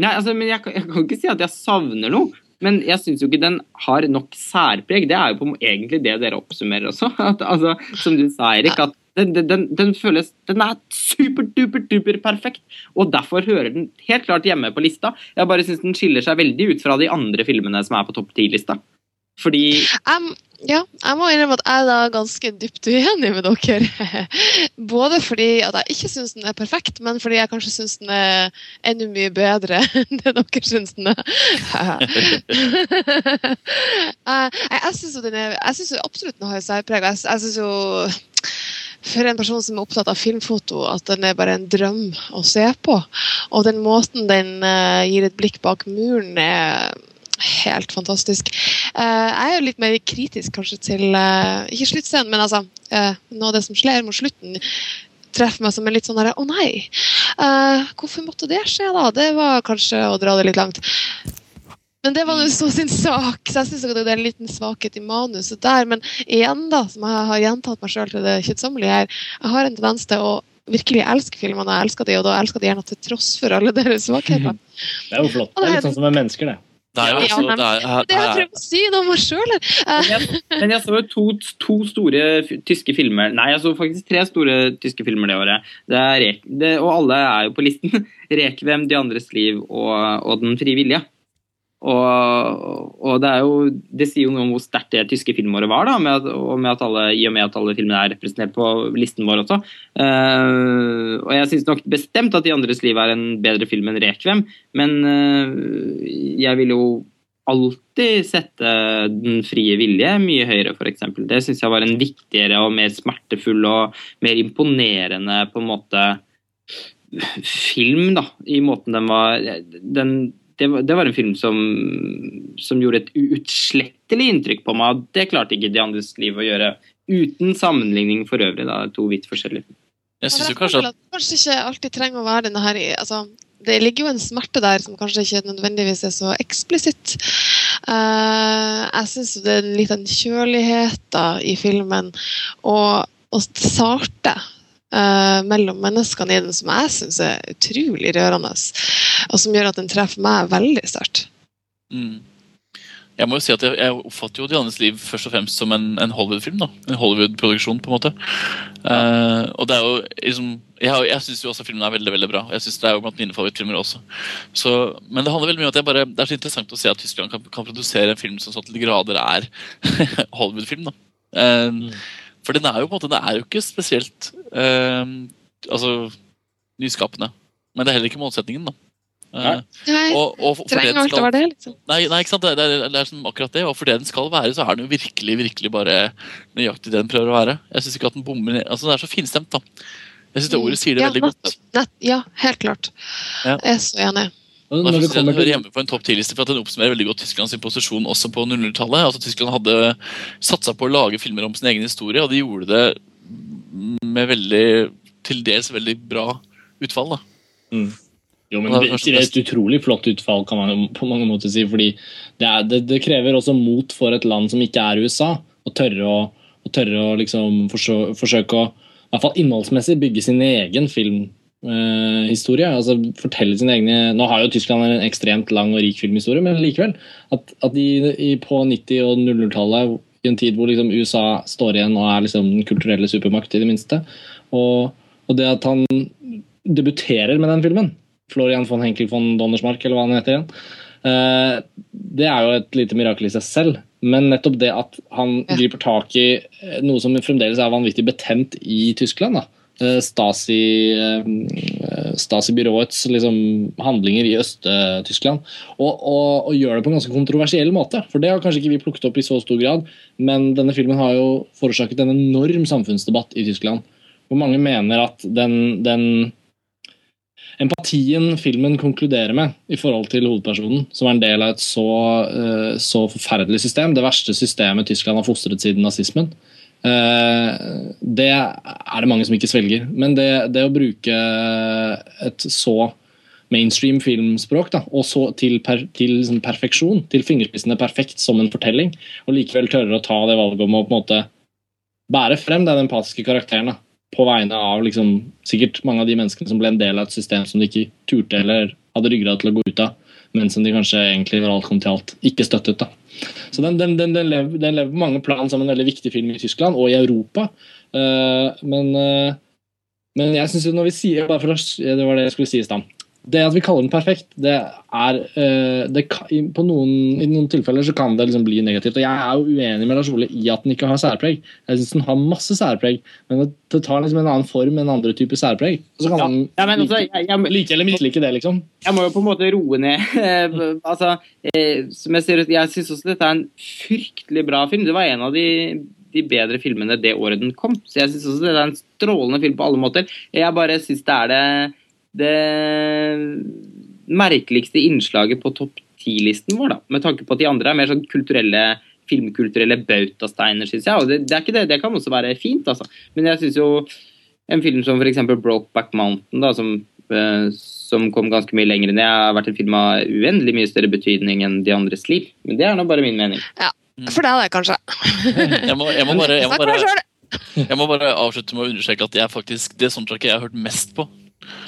Speaker 4: Nei, altså, men jeg, jeg, kan ikke si at jeg savner noe. Men jeg syns jo ikke den har nok særpreg. Det er jo på egentlig det dere oppsummerer også. At, altså, som du sa, Erik, at den, den, den, føles Den er super-duper-duper perfekt. Og derfor hører den helt klart hjemme på lista. Jeg bare syns den skiller seg veldig ut fra de andre filmene som er på topp ti-lista. Fordi
Speaker 2: um, Ja, jeg må innrømme at jeg er ganske dypt uenig med dere. Både fordi at jeg ikke syns den er perfekt, men fordi jeg kanskje syns den er enda mye bedre enn det dere syns den er. jeg jeg syns absolutt den har et særpreg. Jeg, jeg syns jo for en person som er opptatt av filmfoto, at den er bare en drøm å se på. Og den måten den uh, gir et blikk bak muren, er helt fantastisk. Uh, jeg er jo litt mer kritisk kanskje til uh, Ikke sluttscenen, men altså uh, noe av det som skjer mot slutten, treffer meg som en litt sånn herre Å nei! hvorfor måtte det skje, da? Det var kanskje å dra det litt langt. Men det var nå så sin sak, så jeg syns det er en liten svakhet i manuset der. Men igjen, da, som jeg har gjentatt meg sjøl til det kjedsommelige her, jeg har en tendens til å virkelig elske filmene. Jeg elsker de, og da elsker de gjerne til tross for alle deres svakheter.
Speaker 3: Det er jo flott. Det er litt sånn som med mennesker, det.
Speaker 6: Det er jo også, ja, det, er,
Speaker 2: det jeg prøver å si det om meg sjøl.
Speaker 4: Men jeg så jo to, to, store tyske filmer Nei, jeg så faktisk tre store tyske filmer det året. Det det, og alle er jo på listen. 'Rekvem', 'De andres liv' og, og 'Den frie vilje'. Og, og det er jo Det sier jo noe om hvor sterkt det tyske filmåret var, da, med at, og, med at alle, i og med at alle filmene er representert på listen vår også. Uh, og jeg syns nok bestemt at De andres liv er en bedre film enn 'Rekvem', men uh, jeg vil jo alltid sette Den frie vilje mye høyere, f.eks. Det syns jeg var en viktigere og mer smertefull og mer imponerende på en måte film, da, i måten den var den, det, var, det var en film som, som gjorde et uutslettelig inntrykk på meg. Det klarte ikke De andres liv å gjøre, uten sammenligning for øvrig. da, To vidt forskjellige.
Speaker 2: Jeg syns jo kanskje at kanskje ikke alltid trenger å være denne her altså, Det ligger jo en smerte der som kanskje ikke nødvendigvis er så eksplisitt. Uh, jeg syns det er litt liten kjølighet da, i filmen, og, og sarte uh, mellom menneskene i den som jeg syns er utrolig rørende, og som gjør at den treffer meg veldig sterkt.
Speaker 6: Mm. Jeg må jo si at jeg, jeg oppfatter jo Diannes liv' først og fremst som en, en Hollywood-film. da, En Hollywood-produksjon, på en måte. Uh, og det er jo liksom Jeg, jeg syns jo også filmen er veldig veldig bra. Jeg synes Det er jo blant mine favorittfilmer også. Så, men det handler veldig mye om at jeg bare, det er så interessant å se at Tyskland kan, kan produsere en film som så til grader er Hollywood-film. da. Uh. For den er jo på en måte, det er jo ikke spesielt altså, nyskapende. Men det er heller ikke målsetningen. da.
Speaker 2: Nei, og, og trenger alt å være det, liksom.
Speaker 6: Nei, nei ikke sant? Det, det, det er sånn akkurat det. Og for det den skal være, så er den jo virkelig virkelig bare nøyaktig det den prøver å være. Jeg synes ikke at den bommer altså Den er så finstemt, da. Jeg syns det ordet sier det
Speaker 2: ja,
Speaker 6: veldig godt.
Speaker 2: Nett, ja, helt klart. Ja. Jeg er så enig.
Speaker 6: Det kommer til... hjemme på en topp 10-liste for at Den oppsummerer veldig godt Tysklands posisjon også på 00-tallet. Altså Tyskland hadde satsa på å lage filmer om sin egen historie, og de gjorde det med veldig til dels veldig bra utfall. da.
Speaker 3: Mm. Jo, men det, er et utrolig flott utfall, kan man på mange måter si. fordi det, er, det, det krever også mot for et land som ikke er USA, å tørre å, å, tørre å liksom forsøke, forsøke å i hvert fall innholdsmessig bygge sin egen filmhistorie. Eh, altså fortelle sine egne Nå har jo Tyskland en ekstremt lang og rik filmhistorie, men likevel. At, at de på 90- og 00-tallet, i en tid hvor liksom USA står igjen og er liksom den kulturelle supermakt, i det minste, og, og det at han debuterer med den filmen Florian von Henkel von Donnersmark, eller hva han heter igjen. Eh, det er jo et lite mirakel i seg selv, men nettopp det at han griper tak i eh, noe som fremdeles er vanvittig betent i Tyskland. da. Eh, Stasi, Stasi-byråets liksom, handlinger i Øst-Tyskland. Og, og, og, gjør det på en ganske kontroversiell måte. For det har kanskje ikke vi plukket opp i så stor grad, men denne filmen har jo forårsaket en enorm samfunnsdebatt i Tyskland. Hvor mange mener at den, den empatien filmen konkluderer med i forhold til hovedpersonen, som er en del av et så, uh, så forferdelig system, det verste systemet Tyskland har fostret siden nazismen, det er det mange som ikke svelger. Men det, det å bruke et så mainstream filmspråk da, og så til, per, til liksom perfeksjon, til fingerspissene perfekt som en fortelling, og likevel tørre å ta det valget om å på en måte bære frem den empatiske karakteren. da på vegne av liksom, sikkert mange av de menneskene som ble en del av et system som de ikke turte eller hadde ryggrad til å gå ut av, men som de kanskje egentlig var alt kom til alt ikke støttet. da. Så den, den, den, den, lever, lever, på mange plan som en veldig viktig film i Tyskland og i Europa. Uh, men, uh, men jeg synes jo når vi sier bare for å, Det var det jeg skulle si i stad det at vi kaller den perfekt, det er uh, det på noen, I noen tilfeller så kan det liksom bli negativt. og Jeg er jo uenig med Lars Ole i at den ikke har særpreg. Jeg syns den har masse særpreg, men det, tar liksom en annen form, enn andre type særpreg. Så kan ja. den ja, altså, jeg, jeg, like eller mislike det, liksom.
Speaker 4: Jeg må jo på en måte roe ned. altså, eh, som Jeg sier, jeg syns også dette er en fryktelig bra film. Det var en av de de bedre filmene det året den kom. Så jeg syns også det er en strålende film på alle måter. Jeg bare syns det er det det merkeligste innslaget på topp ti-listen vår, da, med tanke på at de andre er mer sånn kulturelle filmkulturelle bautasteiner, syns jeg. Og det, det, er ikke det, det kan også være fint, altså. Men jeg syns jo en film som f.eks. Brokeback Mountain, da, som, uh, som, kom ganske mye lenger enn det, har vært en film av uendelig mye større betydning enn De andres liv. Men det er nå bare min mening.
Speaker 2: Ja, for deg er det, kanskje.
Speaker 6: jeg, må, jeg, må bare, jeg, må bare, jeg må bare avslutte med å understreke at jeg faktisk, det soundtracket jeg har hørt mest på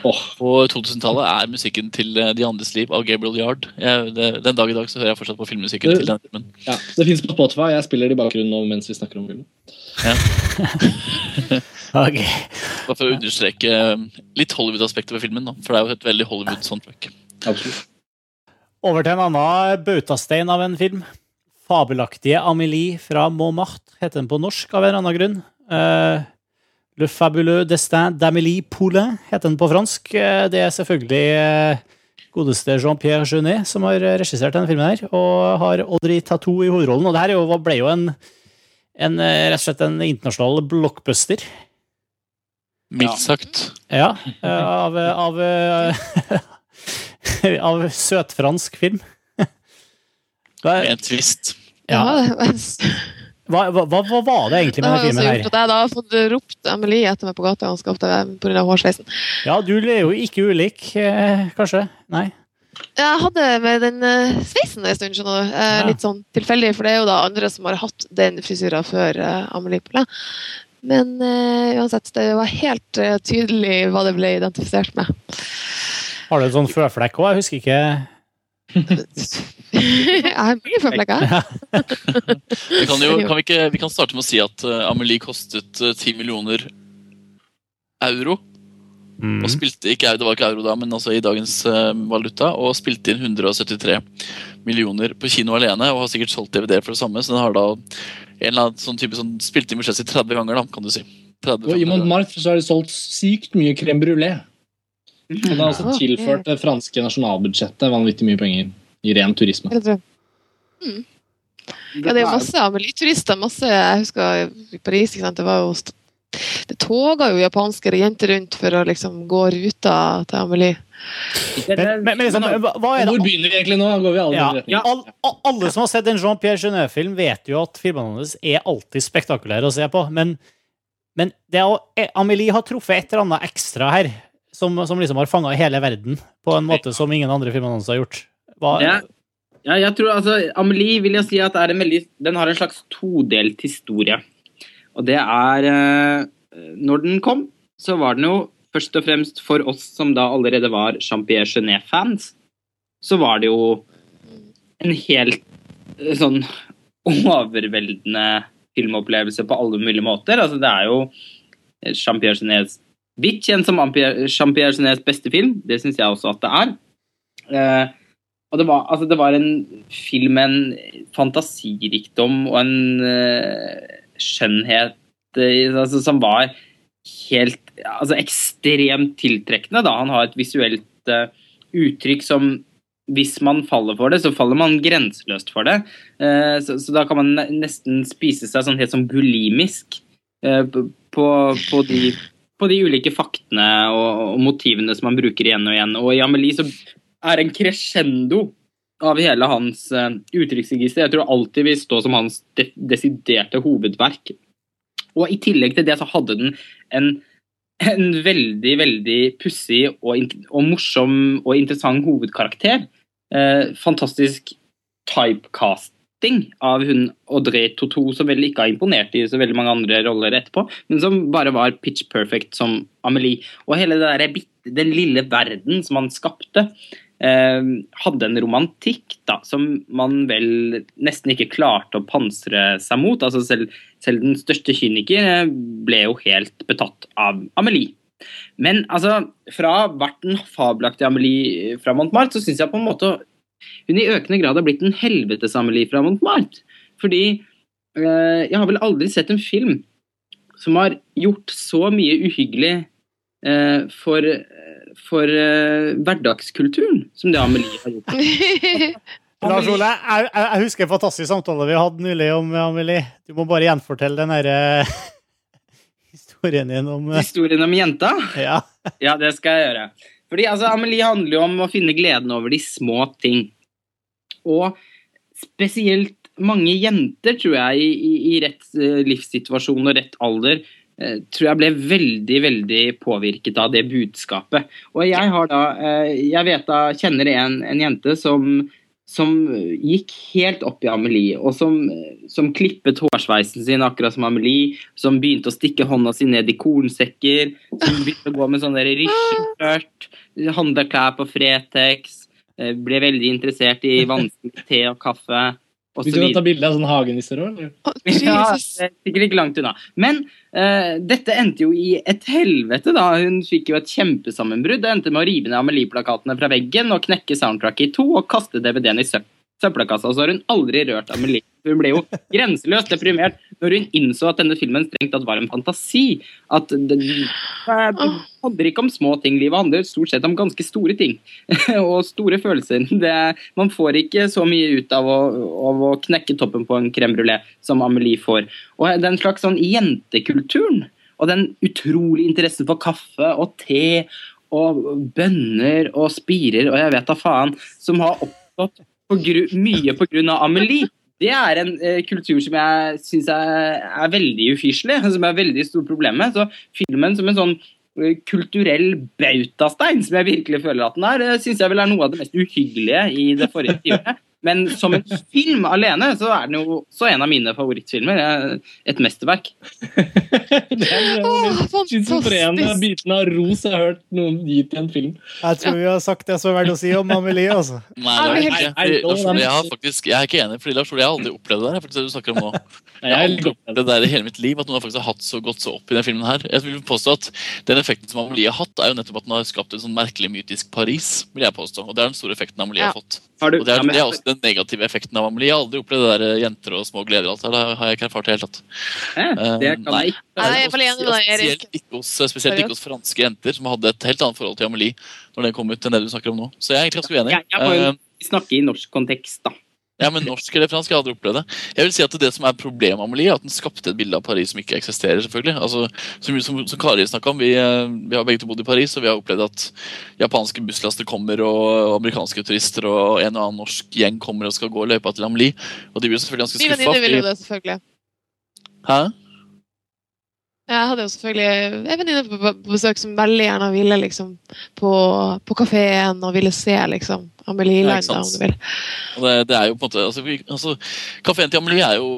Speaker 6: Oh. På 2000-tallet er musikken til eh, De andres liv av Gabriel Yard. Jeg, det, den dag i dag så hører jeg fortsatt på filmmusikken det, til den filmen.
Speaker 3: Ja, det fins på Spotify. Jeg spiller det i bakgrunnen nå mens vi snakker om filmen. Ja.
Speaker 5: okay.
Speaker 6: Bare for å understreke eh, litt Hollywood-aspektet ved filmen, da. for det er jo et veldig Hollywood-soundtrack.
Speaker 3: Absolutt.
Speaker 1: Over til en annen bautastein av en film. Fabelaktige Amélie fra Montmartre heter den på norsk av en eller annen grunn. Eh, Le fabuleux destin d'Amélie Poulain heter den på fransk. Eh, det er selvfølgelig eh, godeste Jean-Pierre Jeunet som har regissert denne filmen her, og har Audrey Tatou i hovedrollen. Og det her er ble jo en, en, eh, rett og slett en internasjonal blockbuster.
Speaker 6: Mildt sagt.
Speaker 1: Ja, av, av, av søtfransk film.
Speaker 6: Med en twist.
Speaker 2: Ja,
Speaker 1: ja. Hva, hva, hva var det egentlig med denne filmen her?
Speaker 2: jeg da har fått ropt Amelie etter meg på gata ganske ofte pga. hårsveisen.
Speaker 1: Ja, du er jo ikke ulik, eh, kanskje? Nei?
Speaker 2: Jeg hadde med den eh, sveisen en stund, skjønner du. Eh,
Speaker 1: Ja.
Speaker 2: Litt sånn tilfeldig, for det er jo da andre som har hatt den frisyra før Amelie Poulain. Men uh, uansett, det var helt tydelig hva det ble identifisert med.
Speaker 1: Har du en sånn føflekk òg? Jeg husker ikke.
Speaker 2: jeg har mye føflekker.
Speaker 6: Vi kan, jo, kan vi, ikke, vi kan starte med å si at uh, Amelie kostet uh, 10 millioner euro.
Speaker 1: Mm.
Speaker 6: Og spilte ikke, det var ikke euro da, men altså i dagens uh, valuta. Og spilte inn 173 millioner på kino alene, og har sikkert solgt DVD for det samme. Så den har da en eller annen sånn type sånn, spilte inn budsjettet 30 ganger, da, kan du si. 30,
Speaker 3: Og i Montmartre så har de solgt sykt mye crème brulé. Og det har også tilført det franske nasjonalbudsjettet vanvittig mye penger i ren turisme.
Speaker 2: Mm. Ja, det er jo masse Amelie-turister. masse, Jeg husker i Paris, ikke sant? det var jo det toga jo japanske jenter rundt for å liksom gå ruta til Amelie.
Speaker 1: Men, men, liksom, hva er det?
Speaker 3: Hvor begynner vi egentlig nå? Går vi alle
Speaker 1: ja,
Speaker 3: ja. retning?
Speaker 1: all, all, Alle som har sett en Jean-Pierre Genet-film, vet jo at filmene hans er alltid spektakulære å se på. Men, men det å- Amelie har truffet et eller annet ekstra her, som, som liksom har fanga hele verden på en måte som ingen andre filmer hans har gjort. Hva,
Speaker 4: Ja. Ja, jeg tror altså, Amelie vil jeg si at er en veldig, den har en slags todelt historie. Og det er eh, Når den kom, så var den jo først og fremst for oss som da allerede var Jean-Pierre Genet-fans, så var det jo en helt eh, sånn overveldende filmopplevelse på alle mulige måter. Altså, det er jo Jean-Pierre Genets Vidt kjent som Jean-Pierre Genets beste film. Det syns jeg også at det er. Og det var, altså, det var en film med en fantasirikdom og en uh, skjønnhet uh, altså, som var helt altså, ekstremt tiltrekkende. Da. Han har et visuelt uh, uttrykk som hvis man faller for det, så faller man grenseløst for det. Så, da kan man nesten spise seg sånn helt sånn bulimisk på, på, de, på de ulike faktene og, og motivene som man bruker igjen og igjen. Og i Amelie så er en crescendo av hele hans uh, uttrykksregister. Jeg tror alltid vil stå som hans de desiderte hovedverk. Og i tillegg til det så hadde den en, en veldig, veldig pussig og, og morsom og interessant hovedkarakter. Eh, fantastisk typecasting av hun Audrey Tautou, som vel ikke har imponert i så veldig mange andre roller etterpå, men som bare var pitch perfect som Amelie. Og hele det der, den lille verden som han skapte, hadde en romantikk da, som man vel nesten ikke klarte å pansre seg mot. Altså selv, selv den største kyniker eh, ble jo helt betatt av Amelie. Men altså, fra hvert den fabelaktige Amelie fra Montmartre, så syns jeg på en måte hun i økende grad har blitt en helvetes-Amelie fra Montmartre. Fordi eh, jeg har vel aldri sett en film som har gjort så mye uhyggelig eh, for, for eh, hverdagskulturen som det Amelie har gjort.
Speaker 1: Lars Ole, jeg, jeg, husker en fantastisk samtale vi hadde nylig om Amelie. Du må bare gjenfortelle den derre historien din om eh,
Speaker 4: Historien om jenta?
Speaker 1: Ja.
Speaker 4: Ja, det skal jeg gjøre. Fordi altså, Amelie handler jo om å finne gleden over de små ting. Og spesielt mange jenter, tror jeg, i, i, rett eh, livssituasjon og rett alder, eh, tror jeg ble veldig, veldig påvirket av det budskapet. Og jeg har da eh, Jeg vet da, kjenner en, en jente som som gikk helt opp i Amelie, og som, som klippet hårsveisen sin akkurat som Amelie, som begynte å stikke hånda si ned i kornsekker, som begynte å gå med sånn der rysjeskjørt, handle klær på Fretex, eh, ble veldig interessert i vanskelig te og kaffe. Og
Speaker 3: Vil du ta bilde av sånn hagenisser òg?
Speaker 2: Å,
Speaker 4: Ja, det er sikkert ikke langt unna. Men uh, dette endte jo i et helvete, da. Hun fikk jo et kjempesammenbrudd. Det endte med å rive ned Amelie-plakatene fra veggen og knekke soundtracket i to og kaste DVD-en i søp- søppelkassa. Så har hun aldri rørt Amelie. Hun ble jo grenseløst deprimert når hun innså at denne filmen strengt tatt var en fantasi. At det, det handler ikke om små ting. Livet handler stort sett om ganske store ting. og store følelser. Det, man får ikke så mye ut av å, av å knekke toppen på en crème brulé som Amelie får. Og den slags sånn jentekulturen og den utrolige interessen for kaffe og te og bønner og spirer og jeg vet da faen, som har oppstått på gru, mye av Amelie. Det er en eh, kultur som jeg syns er, er veldig ufyselig, som er veldig stort problem med. Så filmen som en sånn eh, kulturell bautastein, som jeg virkelig føler at den er, det syns jeg vel er noe av det mest uhyggelige i det forrige tiåret. Men som en film alene, så er den jo også en av mine favorittfilmer. Et mesterverk.
Speaker 3: det er schizofrene
Speaker 2: fantastisk.
Speaker 3: biten av ros jeg har hørt noen gi til en film.
Speaker 1: Jeg tror vi har sagt det som er verdt å si om Amelie, altså.
Speaker 6: Nei, er
Speaker 2: Nei,
Speaker 3: nei,
Speaker 6: Lars jeg, har faktisk, jeg er ikke enig, fordi Lars Ole, jeg har aldri opplevd det der. det du snakker om nå. Jeg har aldri opplevd det der i hele mitt liv, at noen har faktisk har hatt så godt så opp i den filmen her. Jeg vil påstå at Den effekten som Amelie har hatt, er jo nettopp at den har skapt en sånn merkelig mytisk Paris. vil jeg påstå, og Det er den store effekten Amelie
Speaker 2: Ja.
Speaker 6: har fått.
Speaker 4: Har du,
Speaker 6: Og det er,
Speaker 4: ja, men-
Speaker 6: det er også den negative effekten av Amelie. Jeg har aldri opplevd det der eh, jenter og små gleder. alt det har jeg ikke erfart i det hele tatt.
Speaker 4: Det kan
Speaker 6: Nei.
Speaker 4: ikke.
Speaker 2: Nei.
Speaker 6: Spesielt ikke hos, spesielt ikke hos franske jenter, som hadde et helt annet forhold til Amelie når den kom ut, enn det du snakker om nå. Så jeg er egentlig ganske uenig.
Speaker 4: Jeg, jeg må jo
Speaker 6: Eh,
Speaker 4: snakke i norsk kontekst, da.
Speaker 6: Ja, men norsk eller fransk, jeg hadde opplevd det. Jeg vil si at Det som er problemet med Amelie, er at den skapte et bilde av Paris som ikke eksisterer. selvfølgelig. Altså, som, som, som Kari om, vi, eh, vi har begge to bodd i Paris, og vi har opplevd at japanske busslaster kommer, og, amerikanske turister og en og annen norsk gjeng kommer og skal gå løypa til Amelie. Og de blir selvfølgelig ganske skuffa.
Speaker 2: venninne ville jo det, selvfølgelig.
Speaker 6: Hæ?
Speaker 2: Jeg hadde jo selvfølgelig en venninne på besøk som veldig gjerne ville liksom på, på kafeen og ville se liksom Amelie
Speaker 6: Ja,
Speaker 2: Land.
Speaker 6: Og det, det er jo på en måte altså, vi, altså, Kafeen til Amelie er jo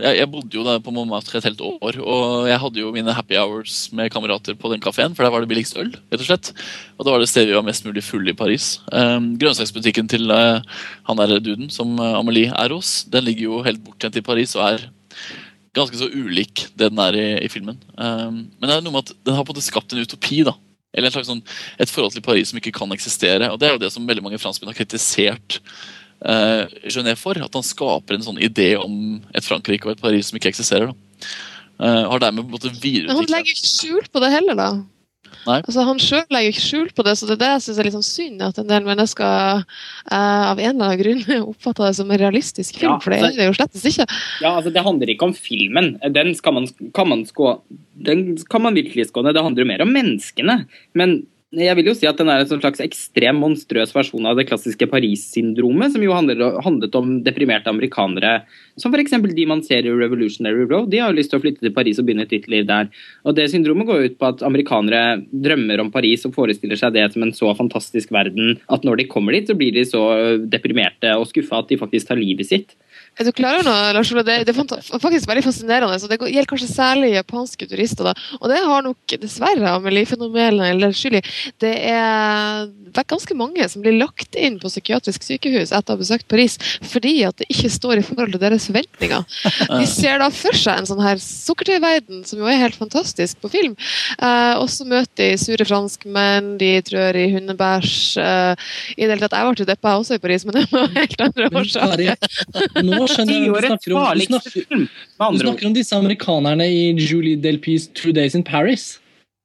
Speaker 6: jeg, jeg bodde jo der på Montmartre et helt år, og jeg hadde jo mine happy hours med kamerater på den kafeen, for der var det billigst øl, rett og slett. Og da var det stedet vi var mest mulig fulle i Paris. Um, grønnsaksbutikken til uh, han der duden som eh, Amelie er hos, den ligger jo helt bortgjemt i Paris og er ganske så ulik det den er i, i filmen. Um, men det er noe med at den har på en måte skapt en utopi, da. Eller en slags sånn, et forhold til Paris som ikke kan eksistere. Og det er jo det som veldig mange franskmenn har kritisert uh, Genet for. At han skaper en sånn idé om et Frankrike og et Paris som ikke eksisterer. da. Uh, har dermed på en måte
Speaker 2: Men han legger ikke skjul på det heller, da.
Speaker 6: Nei.
Speaker 2: Altså, han sjøl legger jo ikke skjul på det, så det er det jeg syns er litt sånn synd. At en del mennesker eh, av en eller annen grunn oppfatter det som en realistisk film,
Speaker 4: Ja,
Speaker 2: for det er det jo slettes ikke.
Speaker 4: Ja, altså Det handler ikke om filmen. Den skal man, kan man skå, den kan man virkelig skåne. Det handler jo mer om menneskene. Men jeg vil jo si at den er en sånn slags ekstrem monstrøs versjon av det klassiske Paris-syndromet, som jo handlet om deprimerte amerikanere, som f.eks. de man ser i Revolutionary Road. De har jo lyst til å flytte til Paris og begynne et nytt liv der. Og det syndromet går ut på at amerikanere drømmer om Paris og forestiller seg det som en så fantastisk verden at når de kommer dit, så blir de så deprimerte og skuffa at de faktisk tar livet sitt.
Speaker 2: Er du klar over noe, Lars Ole? Det, det er faktisk veldig fascinerende. Så det gjelder kanskje særlig japanske turister. da. Og det har nok dessverre Amelie-fenomenet eller skyld. Det er ganske mange som blir lagt inn på psykiatrisk sykehus etter å ha besøkt Paris fordi at det ikke står i forhold til deres forventninger. De ser da for seg en sånn her sukkertøyverden, som jo er helt fantastisk på film. Eh, og så møter de sure franskmenn, de trør i hundebæsj. Eh, I det hele tatt, Jeg ble jo deppa også i Paris, men det var helt andre årsaker.
Speaker 3: nå skjønner jeg hva du snakker om. Du snakker, du snakker om disse amerikanerne i Julie Delpys Two Days in Paris.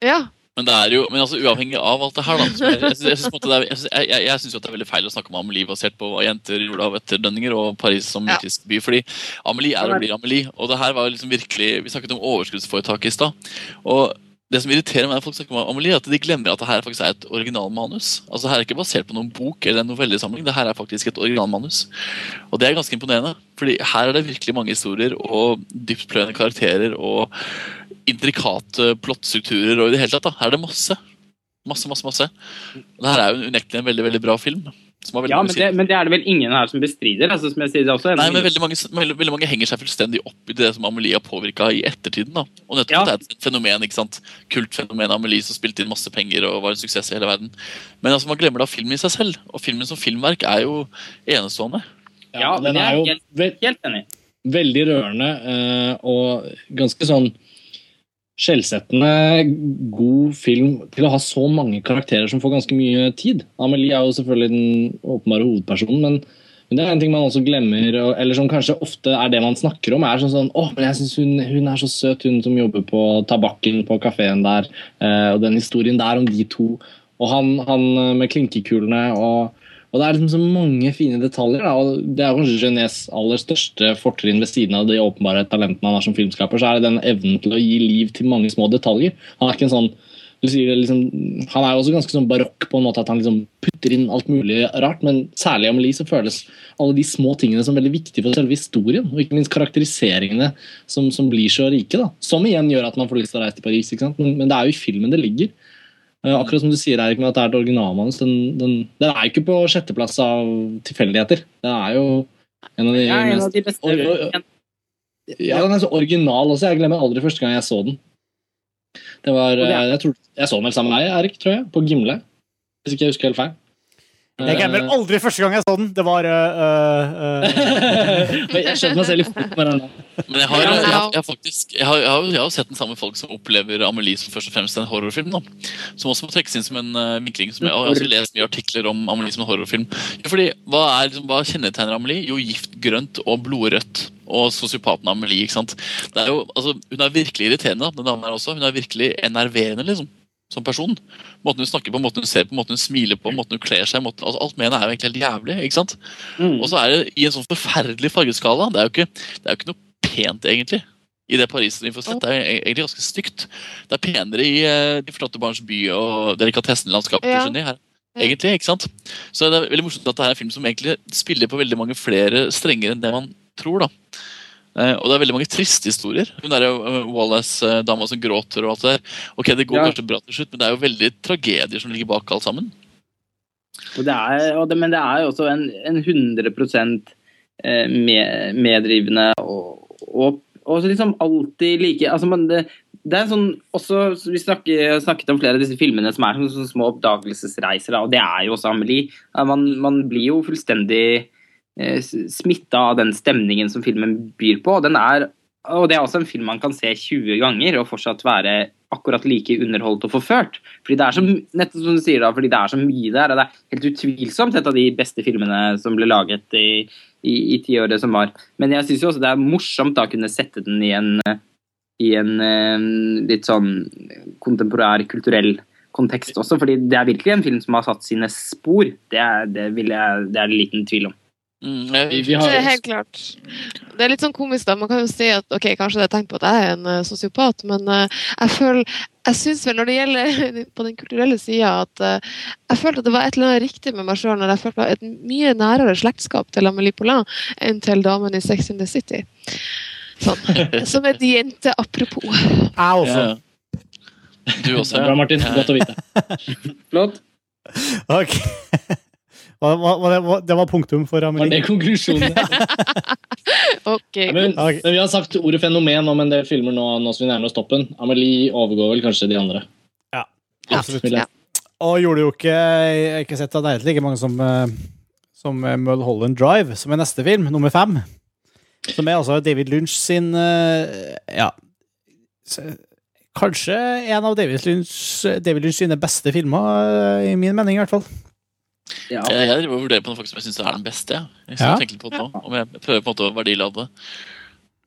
Speaker 2: Ja.
Speaker 6: Men det er jo, men altså uavhengig av alt det her, da. Jeg, jeg syns jo at det er veldig feil å snakke om Amelie basert på hva jenter gjorde av etterdønninger og Paris som
Speaker 2: Ja.
Speaker 6: mytisk by. Fordi Amelie er og blir Amelie. Og det her var jo liksom virkelig Vi snakket om overskuddsforetak i stad. Og det som irriterer meg folk snakker om Amelie, at de glemmer at det her faktisk er et originalmanus. Altså, her er ikke basert på noen bok eller en novellesamling. Det her er faktisk et originalmanus. Og det er ganske imponerende. Fordi her er det virkelig mange historier og dyptpløyende karakterer og intrikate plottstrukturer og i det hele tatt. da. Her er det masse. Masse, masse, masse. Det her er jo unektelig en veldig veldig bra film. Som
Speaker 4: Ja, men det, men det er det vel ingen her som bestrider. altså som jeg sier det også. er
Speaker 6: Nei, men veldig mange, veldig, veldig mange henger seg fullstendig opp i det som Amelie har påvirka i ettertiden. da. Og nettopp
Speaker 4: Ja.
Speaker 6: at det er et fenomen, ikke sant? kultfenomen Amelie som spilte inn masse penger og var en suksess i hele verden. Men altså, man glemmer da filmen i seg selv. Og filmen som filmverk er jo enestående.
Speaker 4: Ja,
Speaker 3: den er jo
Speaker 4: helt, helt enig.
Speaker 3: veldig rørende eh, og ganske sånn skjellsettende god film til å ha så mange karakterer som får ganske mye tid. Amelie er jo selvfølgelig den åpenbare hovedpersonen, men, men det er en ting man også glemmer, eller som kanskje ofte er det man snakker om. er sånn sånn, åh, men jeg synes hun, hun er så søt, hun som jobber på tabakken på kafeen der, eh, og den historien der om de to. Og han, han med klinkekulene og og Det er liksom så mange fine detaljer. Da. og Det er kanskje Genets aller største fortrinn ved siden av de åpenbare talentene han har som filmskaper. så er det den evnen til å gi liv til mange små detaljer. Han er ikke en sånn du sier liksom, Han er jo også ganske sånn barokk på en måte at han liksom putter inn alt mulig rart, men særlig i Amelie så føles alle de små tingene som veldig viktige for selve historien. Og ikke minst karakteriseringene som, som blir så rike. da, Som igjen gjør at man får lyst til å reise til Paris. ikke sant? Men, men det er jo i filmen det ligger. Uh, akkurat som du sier, Erik, med at det er et originalmanus. Den, den, den er jo ikke på sjetteplass av tilfeldigheter. Den er jo en av de,
Speaker 4: Ja, en av de beste
Speaker 3: or- or- Ja, den er så original også. Jeg glemmer aldri første gang jeg så den. Det var,
Speaker 4: det
Speaker 3: eh, jeg, tror, jeg så den vel sammen med deg, Erik, tror jeg, på Gimle. Hvis ikke jeg husker helt feil.
Speaker 1: Jeg glemmer aldri første gang jeg så den. Det var uh, øh,
Speaker 3: jeg skjønner meg selv i foten med den.
Speaker 6: Men jeg har,
Speaker 2: jo
Speaker 6: jeg, jeg, jeg, har faktisk, jeg, har, jeg, har, har sett den samme folk som opplever Amelie som først og fremst en horrorfilm. Da. Som også må trekkes inn som en uh, vinkling. Som jeg, jeg har også lest mye artikler om Amelie som en horrorfilm. Ja, fordi, hva, er, liksom, hva kjennetegner Amelie? Jo, gift, grønt og blodrødt. Og sosiopaten Amelie. ikke sant? Det er jo, altså, hun er virkelig irriterende, da, den damen her også. Hun er virkelig enerverende, liksom. Som person. Måten hun snakker på, måten hun ser på, måten hun smiler på, måten hun kler seg måten, altså, Alt med henne er jo egentlig helt jævlig. ikke sant?
Speaker 4: Mm.
Speaker 6: Og så er det i en sånn forferdelig fargeskala. Det er jo ikke, det er jo ikke noe pent, egentlig. I det Paris vi får sett. Det er jo egentlig ganske stygt. Det er penere i uh, De forlatte barns by og delikatessenlandskapet.
Speaker 2: Ja.
Speaker 6: her. Egentlig, ikke sant? Så det er veldig morsomt at det er en film som egentlig spiller på veldig mange flere strenger enn det man tror. da. Eh, og det er veldig mange triste historier. Hun der uh, Wallace-dama som gråter og alt det der. Ok, Det går
Speaker 4: Ja.
Speaker 6: kanskje bra til slutt, men det er jo veldig tragedier som ligger bak alt sammen.
Speaker 4: Og det er, og det, men det er jo også en, en 100 eh, med, meddrivende og, og, og liksom alltid like altså man, det, det er sånn også, Vi snakker, snakket om flere av disse filmene som er sånne, små oppdagelsesreiser, og det er jo også Amelie. Man, man blir jo fullstendig eh, smitta av den stemningen som filmen byr på. den er og Det er også en film man kan se 20 ganger og fortsatt være akkurat like underholdt og forført. Fordi det er så, nettopp som du sier da, fordi det er så mye der. og Det er helt utvilsomt et av de beste filmene som ble laget i, i, i tiåret som var. Men jeg syns også det er morsomt da å kunne sette den i en, i en eh, litt sånn kontemporær, kulturell kontekst også. fordi det er virkelig en film som har satt sine spor. Det er det, jeg, det er det liten tvil om.
Speaker 6: Mm,
Speaker 3: Vi, vi har,
Speaker 2: Det er helt klart. Det er litt sånn komisk, da. Man kan jo si at ok, kanskje det er tegn på at jeg er en uh, sosiopat, men uh, jeg føler jeg synes vel når det gjelder på den kulturelle sida, at uh, jeg følte at det var et eller annet riktig med meg sjøl når jeg følte et mye nærere slektskap til Amelie Poulain enn til damen i Sex in the City. Sånn. Som et jente apropos.
Speaker 1: Jeg også.
Speaker 6: ja. Du også,
Speaker 3: Bra, Martin. Godt å vite.
Speaker 4: Flott.
Speaker 1: Ok. Hva- hva- hva- det var- Det var punktum for Amelie.
Speaker 3: Var det konklusjonen?
Speaker 2: Ok.
Speaker 3: Men,
Speaker 1: Ok.
Speaker 3: men vi har sagt ordet fenomen om en del filmer nå, nå som vi nærmer oss toppen. Amelie overgår vel kanskje de andre.
Speaker 1: Ja, absolutt.
Speaker 2: Ja.
Speaker 1: Og gjorde jo ikke Jeg har ikke sett at det er like mange som, eh, som eh, Mulholland Drive, som er neste film, nummer fem. Som er altså David Lynch sin eh, Ja. Kanskje en av David Lynch, David Lynch sine beste filmer, i min mening i hvert fall.
Speaker 4: Ja.
Speaker 6: Jeg, jeg driver og vurderer på den faktisk som jeg syns er den beste. Ja. jeg
Speaker 1: Ja.
Speaker 6: tenker litt på det nå, om jeg prøver på en måte å verdilade det.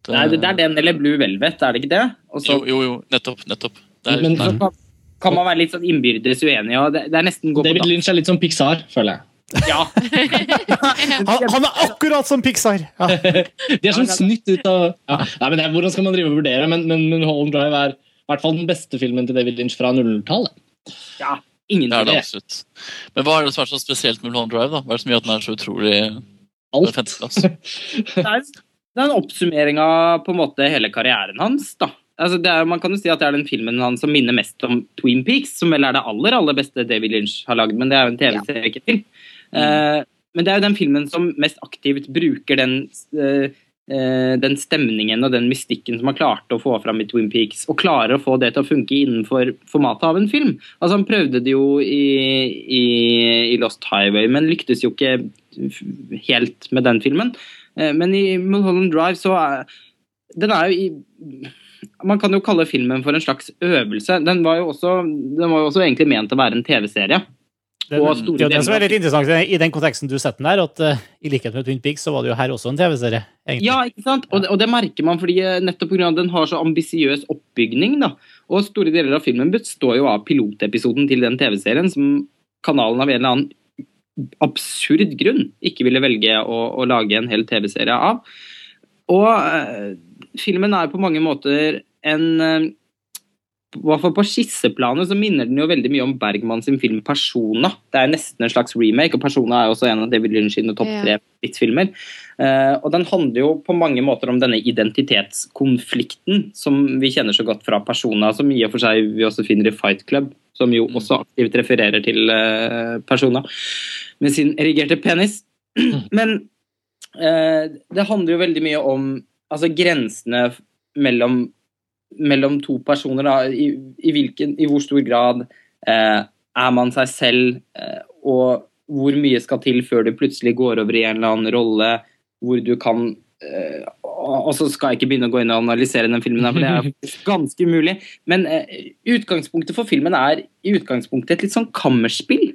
Speaker 6: Det-
Speaker 4: Nei, det, det er den eller Blue Velvet, er det ikke det? Også...
Speaker 6: Jo, jo, jo, nettopp. nettopp. Det er,
Speaker 3: Men-
Speaker 4: så kan, kan man være litt sånn innbyrdes uenig, og det, det er nesten gå på
Speaker 3: David. Lynch er litt som Pixar, føler jeg.
Speaker 4: Ja.
Speaker 1: Han, han er akkurat som Pixar! Ja.
Speaker 3: De er sånn snytt ut av ja. Nei, men det er, Hvordan skal man drive og vurdere? Men, men, men Holland Drive er i hvert fall den beste filmen til David Lynch fra 00-tallet.
Speaker 4: ja. Ingen
Speaker 6: Det er det
Speaker 4: idé.
Speaker 6: absolutt. Men hva er det som er så spesielt med Mulholland Drive? da? Hva er det som gjør at den er så utrolig
Speaker 3: Alt.
Speaker 4: Det er, det er en oppsummering av på en måte hele karrieren hans. da. Altså det er, man kan jo si at det er den filmen hans som minner mest om Twin Peaks, som vel er det aller aller beste David Lynch har lagd, men det er jo en TV-serie, ikke film. Uh, men det er jo den filmen som mest aktivt bruker den, eh, den stemningen og den mystikken som han klarte å få fram i Twin Peaks, og klarer å få det til å funke innenfor formatet av en film. Altså Han prøvde det jo i, i, i Lost Highway, men lyktes jo ikke helt med den filmen. Eh, men i Mulholland Drive så er Den er jo i Man kan jo kalle filmen for en slags øvelse. Den var jo også, den var jo også egentlig ment å være en TV-serie.
Speaker 1: Det, det, det som er litt interessant i den konteksten du setter den der, at uh, i likhet med Twin Peaks, så var det jo her også en TV-serie.
Speaker 4: Ja, ikke sant? Og det, og det, merker man fordi eh, nettopp pga. den har så ambisiøs oppbygning. da. Og store deler av filmen består jo av pilotepisoden til den TV-serien, som kanalen av en eller annen absurd grunn ikke ville velge å, å lage en hel TV-serie av. Og uh, filmen er på mange måter en uh, hvert fall på skisseplanet så minner den jo veldig mye om Bergman sin film 'Persona'. Det er nesten en slags remake, og 'Persona' er også en av David Lynch sine topp tre filmer. Uh, og den handler jo på mange måter om denne identitetskonflikten som vi kjenner så godt fra 'Persona', som i og for seg vi også finner i 'Fight Club', som jo også aktivt refererer til uh, 'Persona' med sin erigerte penis. Men uh, det handler jo veldig mye om altså grensene mellom mellom to personer. Da, i, i, hvilken, I hvor stor grad eh, er man seg selv, eh, og hvor mye skal til før du plutselig går over i en eller annen rolle hvor du kan eh, Og så skal jeg ikke begynne å gå inn og analysere den filmen, for det er ganske umulig. Men eh, utgangspunktet for filmen er i utgangspunktet et litt sånn kammerspill.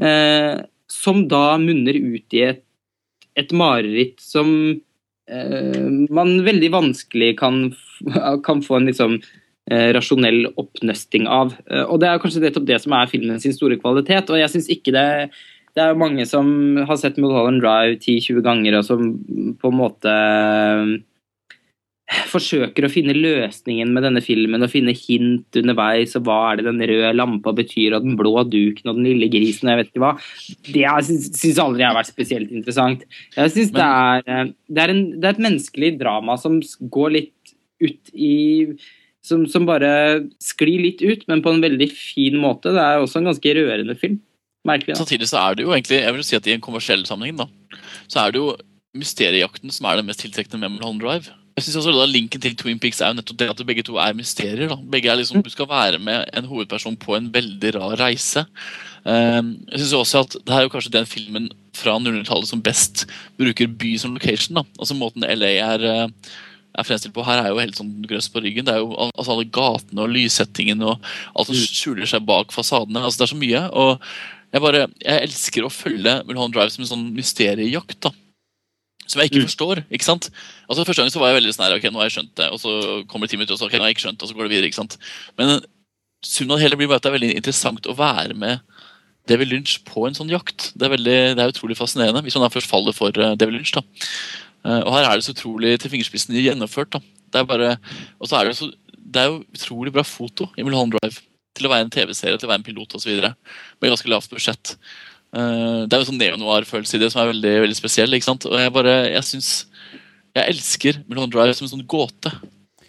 Speaker 4: Eh, som da munner ut i et, et mareritt som Eh, man veldig vanskelig kan, kan få en liksom eh, rasjonell oppnøsting av. Eh, og Det er kanskje nettopp det som er filmen sin store kvalitet. og jeg synes ikke det det er mange som har sett Mulholland Drive 10-20 ganger, og som på en måte forsøker å finne løsningen med denne filmen og finne hint underveis, og hva er det den røde lampa betyr, og den blå duken og den lille grisen og jeg vet ikke hva. Det syns aldri har vært spesielt interessant. Jeg synes det, er, det, det, er et menneskelig drama som går litt ut i som, som, bare sklir litt ut, men på en veldig fin måte. Det er også en ganske rørende film. Merkelig. Da.
Speaker 6: Samtidig så er det jo egentlig, jeg vil si at i en kommersiell sammenheng, da, så er det jo mysteriejakten som er det mest tiltrekkende med Mulholland Drive. Jeg synes også da Linken til Twin Peaks er jo nettopp det at begge to er mysterier. da. Begge er liksom, Du skal være med en hovedperson på en veldig rar reise. Um, jeg synes også at Det her er jo kanskje den filmen fra 00-tallet som best bruker by som location. da. Altså Måten LA er, eh, er fremstilt på her, er jo helt sånn grøss på ryggen. Det er jo altså alle gatene og lyssettingen og alt som skjuler seg bak fasadene. altså Det er så mye. og Jeg bare, jeg elsker å følge Mulholland Drive som en sånn mysteriejakt. da som jeg ikke mm. forstår. ikke sant? Altså Første gang så var jeg veldig sånn ok, nå har jeg skjønt det, og så kommer det ti minutter, og så ok, nå har jeg ikke skjønt og så går det videre. ikke sant? Men summen av det hele blir bare at det er veldig interessant å være med David Lynch på en sånn jakt. Det er, veldig, det er utrolig fascinerende, hvis man da først faller for uh, David Lynch. da. Uh, og her er det så utrolig til fingerspissen gjennomført. da. Det er bare, og så er det, så, det er jo utrolig bra foto i Mulholland Drive. Til å være en TV-serie, til å være en pilot osv. Med ganske lavt budsjett. Uh, det er jo sånn neo-noir-følelse i det som er veldig, veldig spesiell. ikke sant? Og jeg bare, jeg synes, jeg elsker Mulholland Drive som en sånn gåte.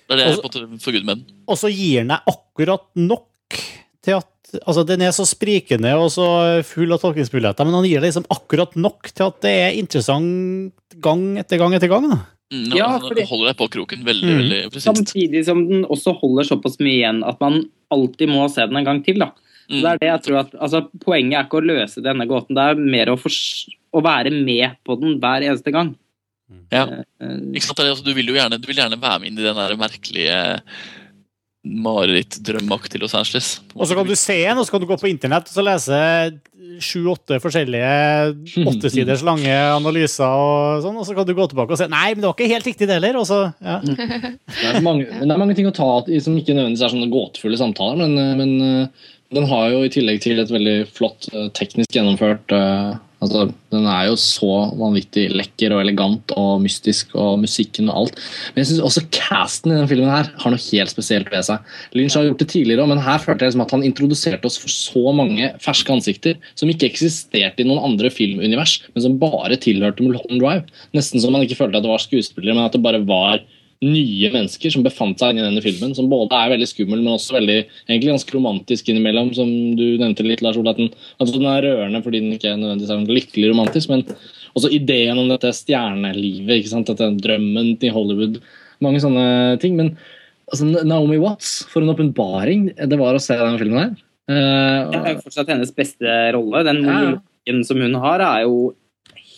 Speaker 6: Det er det jeg på en måte forguder med den.
Speaker 1: Og så gir den deg akkurat nok til at Altså, den er så sprikende og så full av tolkningsmuligheter, men han gir deg liksom akkurat nok til at det er interessant gang etter gang etter gang. da.
Speaker 6: Mm, ja, fordi, holder deg på kroken veldig mm. veldig presist.
Speaker 4: Samtidig som den også holder såpass mye igjen at man alltid må se den en gang til. da. Mm. Det er det jeg tror at, altså, Poenget er ikke å løse denne gåten, det er mer å, å være med på den hver eneste gang.
Speaker 6: Ja. Uh, ikke sant? Altså, du, vil jo gjerne, du vil gjerne være med inn i den der merkelige marerittdrømmaktig Los Angeles.
Speaker 1: Og så kan du se en, og så kan du gå på internett og lese sju-åtte forskjellige åttesiders lange analyser, og sånn, og så kan du gå tilbake og se Nei, men det var ikke helt riktig, det heller. Og så, ja.
Speaker 3: det, er mange, det er mange ting å ta som ikke nødvendigvis er sånne gåtefulle samtaler, men, men den har jo i tillegg til et veldig flott eh, teknisk gjennomført uh, altså, Den er jo så vanvittig lekker og elegant og mystisk, og musikken og alt. Men jeg syns også casten i denne filmen her har noe helt spesielt ved seg. Lynch har gjort det tidligere, men her følte jeg liksom at han introduserte oss for så mange ferske ansikter som ikke eksisterte i noen andre filmunivers, men som bare tilhørte Mulholland Drive. Nesten som man ikke følte at det var skuespillere, men at det bare var nye mennesker som befant seg i denne filmen. Som både er veldig skummel, men også veldig, egentlig ganske romantisk innimellom. Som du nevnte litt, Lars Ole. Altså, den er rørende fordi den ikke er nødvendigvis er lykkelig romantisk, men også ideen om dette stjernelivet, ikke sant? dette drømmen til Hollywood. Mange sånne ting. Men altså, Naomi Watts, for en åpenbaring det var å se denne filmen her.
Speaker 4: Uh, det er jo fortsatt hennes beste rolle. Den ja. looken som hun har, er jo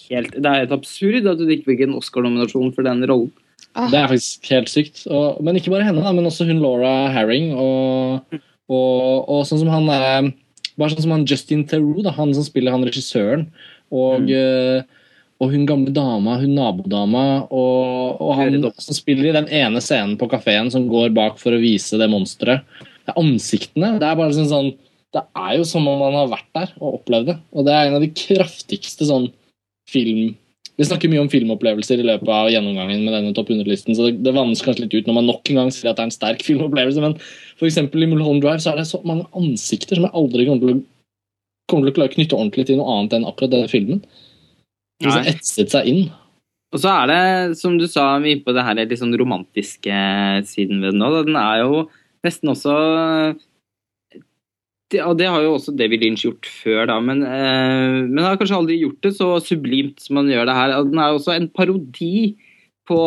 Speaker 4: helt, det er helt absurd at hun ikke fikk en Oscar-nominasjon for den rollen.
Speaker 2: Ah,
Speaker 3: Det er faktisk helt sykt. Og, men ikke bare henne, da, men også hun Laura Herring. Og, og, og sånn som han er Bare sånn som han Justin Theroux, da, han som spiller han regissøren. Og, mm. og hun gamle dama, hun nabodama, og, og han som spiller i den ene scenen på kafeen som går bak for å vise det monsteret. Det er ansiktene. Det er bare sånn, sånn Det er jo som om man har vært der og opplevd det. Og det er en av de kraftigste sånn film Vi snakker mye om filmopplevelser i løpet av gjennomgangen med denne topp 100-listen, så det, det vannes kanskje litt ut når man nok en gang sier at det er en sterk filmopplevelse, men eksempel i Mulholland Drive så er det så mange ansikter som jeg aldri kommer til å, kommer til å klare å knytte ordentlig til noe annet enn akkurat denne filmen. Det har etset seg inn.
Speaker 4: Og så er det, som du sa, mye på det her litt sånn romantiske siden ved den òg. Den er jo nesten også det, det har jo også David Lynch gjort før, da, men, eh, men har kanskje aldri gjort det så sublimt som han gjør det her. Den er også en parodi på,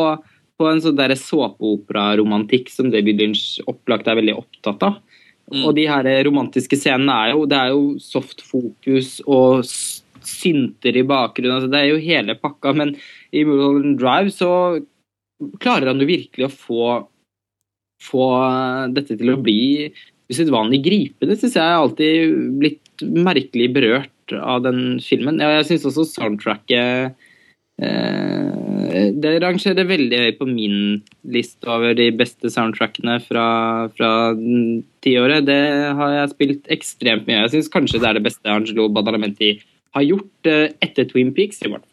Speaker 4: på en sånn såpeoperaromantikk som David Lynch opplagt er veldig opptatt av.
Speaker 6: Mm.
Speaker 4: Og de her romantiske scenene er jo Det er jo soft fokus og synter i bakgrunnen. Altså, det er jo hele pakka. Men i Mulholland Drive så klarer han jo virkelig å få få dette til å bli usedvanlig gripende, syns jeg. Jeg har alltid blitt merkelig berørt av den filmen. Ja, jeg syns også soundtracket eh, Det rangerer veldig høyt på min liste over de beste soundtrackene fra, fra tiåret. Det har jeg spilt ekstremt mye. Jeg syns kanskje det er det beste Angelo Badalamenti har gjort eh, etter Twin Peaks. i hvert fall.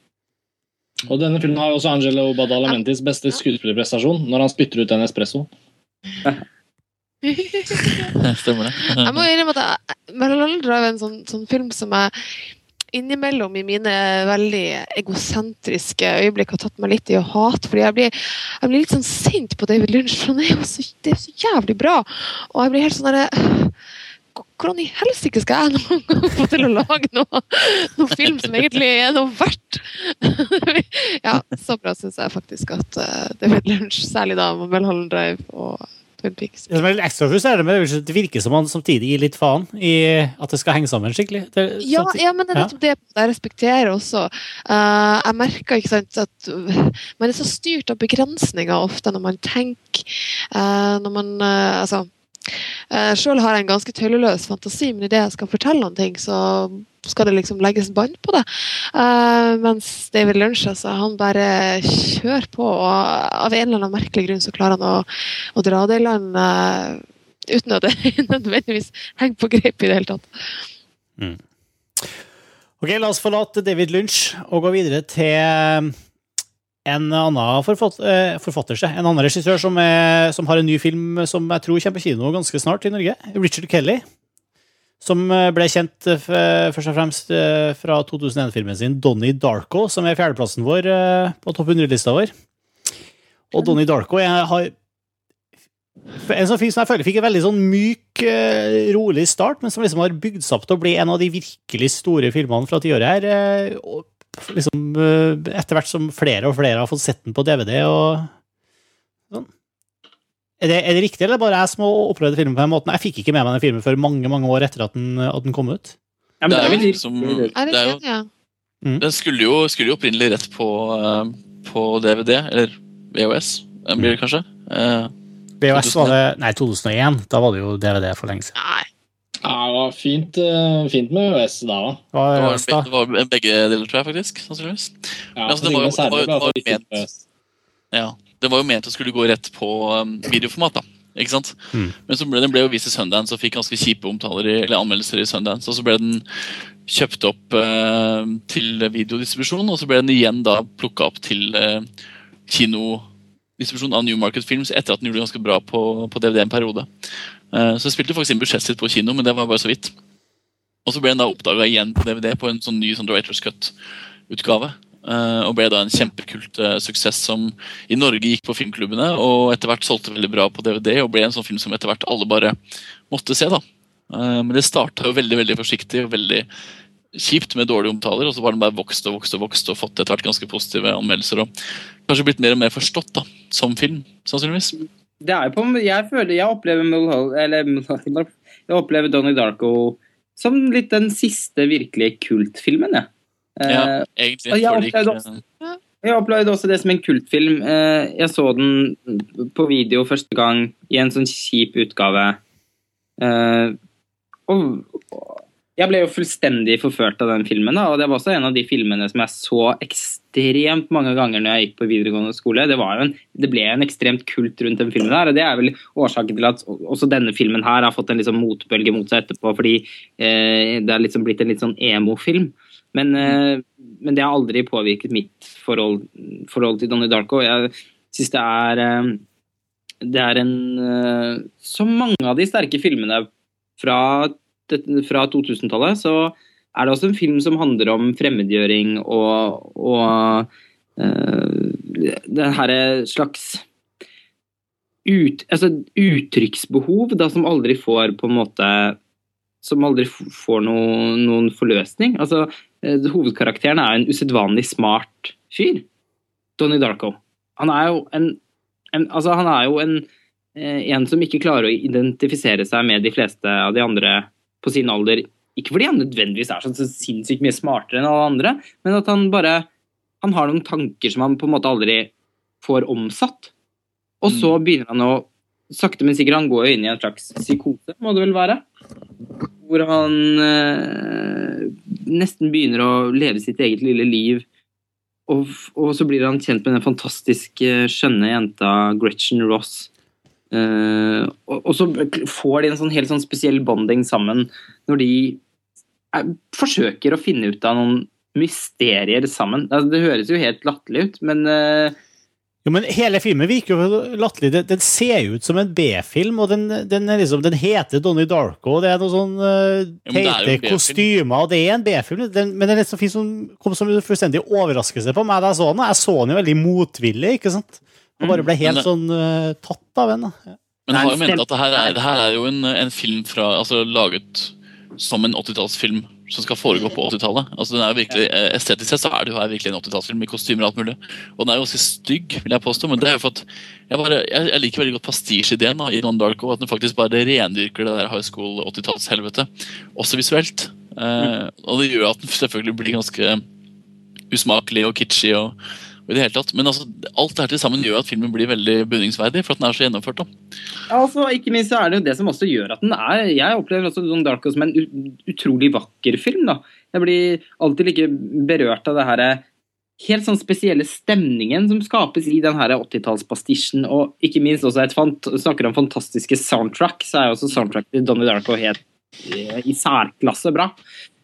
Speaker 3: Og denne filmen har jo også Angelo Badalamentis beste skuespillerprestasjon når han spytter ut en espresso.
Speaker 6: Stemmer det.
Speaker 2: Jeg må innrømme at Drive er en sånn, sånn film som jeg innimellom i mine veldig egosentriske øyeblikk har tatt meg litt i å hate. fordi jeg blir, jeg blir litt sånn sint på David Lynch, for han er jo så, det er så jævlig bra. Og jeg blir helt sånn derre Hvordan i helsike skal jeg noen gang få til å lage noe, noe film som egentlig er noe verdt? ja, så bra syns jeg faktisk at uh, David Lynch, særlig da med Mulholland Drive og Twin
Speaker 1: Det som er litt ekstra frustrerende med det, er det virker som han samtidig gir litt faen i at det skal henge sammen skikkelig. Det,
Speaker 2: Ja, ja, men det er nettopp det jeg respekterer også. Uh, jeg merker ikke sant, at uh, man er så styrt av begrensninger ofte når man tenker uh, Når man uh, Altså uh, Sjøl har jeg en ganske tøyleløs fantasi, men idet jeg skal fortelle noen ting, så skal det liksom legges bånd på det. Eh, mens David Lunch altså, han bare kjører på, og av en eller annen merkelig grunn så klarer han å, å dra det i land eh, uten at det nødvendigvis henger på greip i det hele tatt.
Speaker 1: Ok, La oss forlate David Lunch og gå videre til en annen forfatter, eh, forfatter en annen regissør som, er, som har en ny film som jeg tror kommer på kino ganske snart i Norge. Richard Kelly. Som eh, ble kjent eh, først og fremst eh, fra 2001-filmen sin Donnie Darko, som er fjerdeplassen vår på topp 100-lista vår. Og Donnie Darko jeg har en sånn film som jeg føler fikk en veldig sånn myk, rolig start, men som liksom har bygd seg opp til å bli en av de virkelig store filmene fra tiåret her. Liksom eh, etter hvert som flere og flere har fått sett den på DVD og sånn. Er det, er det riktig, eller er det bare jeg som har opplevd filmen på den måten? Jeg fikk ikke med meg den filmen før mange mange år etter at den, at den kom ut.
Speaker 4: Ja, men
Speaker 6: Det er jo
Speaker 4: veldig-
Speaker 6: som-
Speaker 2: Er det
Speaker 6: er jo-?
Speaker 2: Ja.
Speaker 6: Den skulle jo, skulle jo opprinnelig rett på, eh, på DVD, eller VHS, eh, blir det kanskje. Eh,
Speaker 1: VHS var det Nei, 2001. Da var det jo DVD for lenge siden.
Speaker 2: Nei.
Speaker 3: Ja, det var fint, eh, fint med EØS da. òg.
Speaker 1: Det var
Speaker 6: det, var, det var begge deler, tror jeg, faktisk. sannsynligvis.
Speaker 3: Ja,
Speaker 6: altså, det var jo- det var
Speaker 3: bra for
Speaker 6: det var ment. Ja, Det var jo ment å skulle gå rett på um, videoformat. da, ikke sant?
Speaker 1: Mm.
Speaker 6: Men så ble den ble jo vist i Sundance og fikk ganske kjipe omtaler i, eller anmeldelser i Sundance. Og så ble den kjøpt opp eh, til videodistribusjon, og så ble den igjen da plukka opp til eh, kinodistribusjon av New Market Films etter at den gjorde det ganske bra på, på DVD en periode. Eh, så jeg spilte faktisk inn budsjettet sitt på kino, men det var bare så vidt. Og så ble den da oppdaga igjen på DVD på en sånn ny sånn Directors Cut-utgave. eh, og ble da en kjempekult eh, suksess som i Norge gikk på filmklubbene, og etter hvert solgte veldig bra på DVD, og ble en sånn film som etter hvert alle bare måtte se. da. Men det starta veldig veldig forsiktig og veldig kjipt med dårlige omtaler, og så var den bare vokst og vokst og vokst og fått etter hvert ganske positive anmeldelser. og Kanskje blitt mer og mer forstått da, som film, sannsynligvis.
Speaker 4: Det er jo på, jeg føler jeg opplever Mulholland, eller jeg opplever Donnie Darko som litt den siste virkelig kultfilmen, jeg. Eh,
Speaker 6: Ja, egentlig.
Speaker 4: og jeg opplevde
Speaker 2: også-
Speaker 4: Jeg opplevde også det som en kultfilm. Eh, Jeg så den på video første gang i en sånn kjip utgave. Eh, og jeg ble jo fullstendig forført av den filmen. Og det var også en av de filmene som jeg så ekstremt mange ganger når jeg gikk på videregående skole. Det, en, det ble en ekstremt kult rundt den filmen her, og det er vel årsaken til at også denne filmen her har fått en liksom motbølge mot seg etterpå, fordi eh, det er liksom blitt en litt sånn emo-film. Men, eh, men det har aldri påvirket mitt forhold, forhold til Donnie Darko. Jeg syns det er eh, Det er en eh, Som mange av de sterke filmene fra, fra 2000-tallet, så er det også en film som handler om fremmedgjøring og, og eh, den herre slags ut, altså uttrykksbehov da, som aldri får på en måte Som aldri får noe, noen forløsning. Altså, eh, hovedkarakteren er en usedvanlig smart fyr. Donnie Darko. Han er jo en, en Altså, han er jo en eh, en som ikke klarer å identifisere seg med de fleste av de andre på sin alder. Ikke fordi han nødvendigvis er så, så sinnssykt mye smartere enn alle andre, men at han bare han har noen tanker som han på en måte aldri får omsatt. Og så begynner han å Sakte, men sikkert, han går jo inn i en slags psykose, må det vel være. Hvor han eh, nesten begynner å leve sitt eget lille liv. Og, og så blir han kjent med den fantastiske, skjønne jenta Gretchen Ross. Eh, og, og så får de en sånn helt sånn spesiell bonding sammen når de forsøker å finne ut av noen mysterier sammen. Altså, det høres jo helt latterlig ut, men uh...
Speaker 1: Jo, men hele filmen virker jo latterlig. Den, den ser jo ut som en B-film, og den, den, er liksom, den heter Donnie Darko, og det er noen sånne uh, teite kostymer, og det er en B-film. Men det er liksom, fin som, kom som en fullstendig overraskelse på meg da jeg så den. Jeg så den jo veldig motvillig, ikke sant? Og bare ble helt
Speaker 6: det-
Speaker 1: sånn uh, tatt av den. Ja.
Speaker 6: Men jeg har jo ment at det her er, det her er jo en, en film fra, altså, laget som en 80-tallsfilm som skal foregå på 80-tallet. Altså, den er jo virkelig, eh, Estetisk sett så er det jo her virkelig en 80-tallsfilm i kostymer og alt mulig. Og den er jo ganske stygg, vil jeg påstå, men det er jo for at jeg, bare, jeg, jeg liker veldig godt pastisjeideen i Non Darko. At den faktisk bare rendyrker det der high school 80-tallshelvete, også visuelt. Eh, og det gjør at den selvfølgelig blir ganske usmakelig og kitschy. og i det hele tatt. Men altså, alt det her til sammen gjør at filmen blir veldig beundringsverdig, for at den er så gjennomført. da.
Speaker 4: Altså, ikke minst så er det jo det som også gjør at den er Jeg opplever også Don Darko som en utrolig vakker film. da. Jeg blir alltid like berørt av det her helt sånn spesielle stemningen som skapes i den 80-tallspastisjen, og ikke minst også et fant snakker om fantastiske soundtrack, så er også soundtrack til Donnie Darko helt eh, i særklasse bra.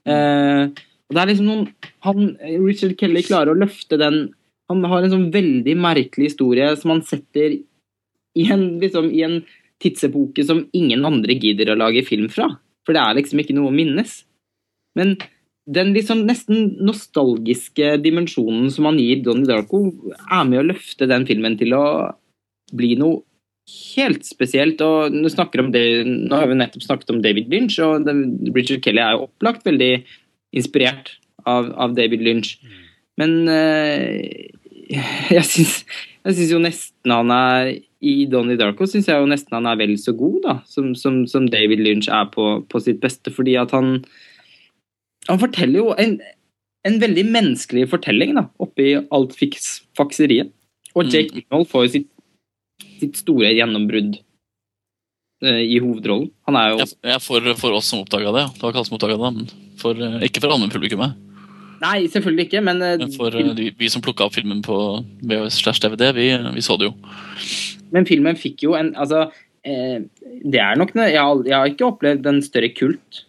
Speaker 4: Eh, og det er liksom noen han, Richard Kelly klarer å løfte den Han har en sånn veldig merkelig historie som han setter i en, liksom, i en tidsepoke som ingen andre gidder å lage film fra. For det er liksom ikke noe å minnes. Men den liksom nesten nostalgiske dimensjonen som han gir Donnie Darko, er med å løfte den filmen til å bli noe helt spesielt. Og nå, om det, nå har vi nettopp snakket om David Lynch, og Richard Kelly er jo opplagt veldig inspirert av, av David Lynch. Men eh, jeg syns jo nesten han er I Donnie Darko syns jeg jo nesten han er vel så god da, som, som, som David Lynch er på, på sitt beste, fordi at han Han forteller jo en, en veldig menneskelig fortelling da, oppi alt fiks, fakseriet. Og Jake Gyllenhaal får jo sitt, sitt store gjennombrudd eh, i hovedrollen. Han er jo
Speaker 6: Jeg, for, for oss som oppdaga det, det var ikke alle som oppdaga det, for, eh, ikke for allmennpublikummet.
Speaker 4: Nei, selvfølgelig ikke, men, eh,
Speaker 6: Men for uh, de, vi som plukka opp filmen på VHS slash DVD, vi, vi så det jo.
Speaker 4: Men filmen fikk jo en Altså, eh, det er nok Jeg har, jeg har ikke opplevd en større kult.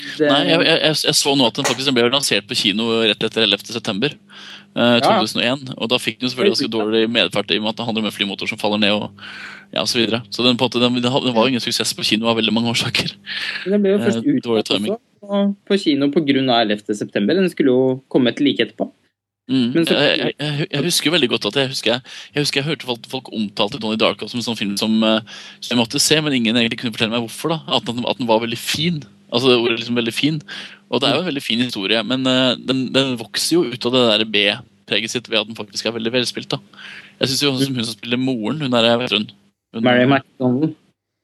Speaker 4: Det,
Speaker 6: Nei, jeg, jeg, jeg, så nå at den faktisk ble lansert på kino rett etter 11. september. eh, 2001, og da fikk den jo selvfølgelig ganske dårlig medfart i og med at det handler om en flymotor som faller ned. og ja, og så videre. Så den, måte, den, den var ingen suksess på kino av veldig mange årsaker.
Speaker 4: den ble jo
Speaker 6: eh,
Speaker 4: først utsatt
Speaker 6: timing.
Speaker 4: også på, kino pga. 11. september. Den skulle jo kommet like etterpå.
Speaker 6: Mm.
Speaker 4: Men så-
Speaker 6: Jeg, jeg, jeg, jeg husker veldig godt at jeg husker jeg, husker jeg hørte folk, folk omtalte Donnie Darko som en sånn film som, eh, som jeg måtte se, men ingen egentlig kunne fortelle meg hvorfor. da, At den, at den var veldig fin. Altså ordet liksom veldig fin. Og det er jo en veldig fin historie, men eh, den, den vokser jo ut av det der B-preget sitt ved at den faktisk er veldig velspilt. da. Jeg synes jo som, hun som spiller moren, hun er vet hun, hun
Speaker 4: Mary McDonald.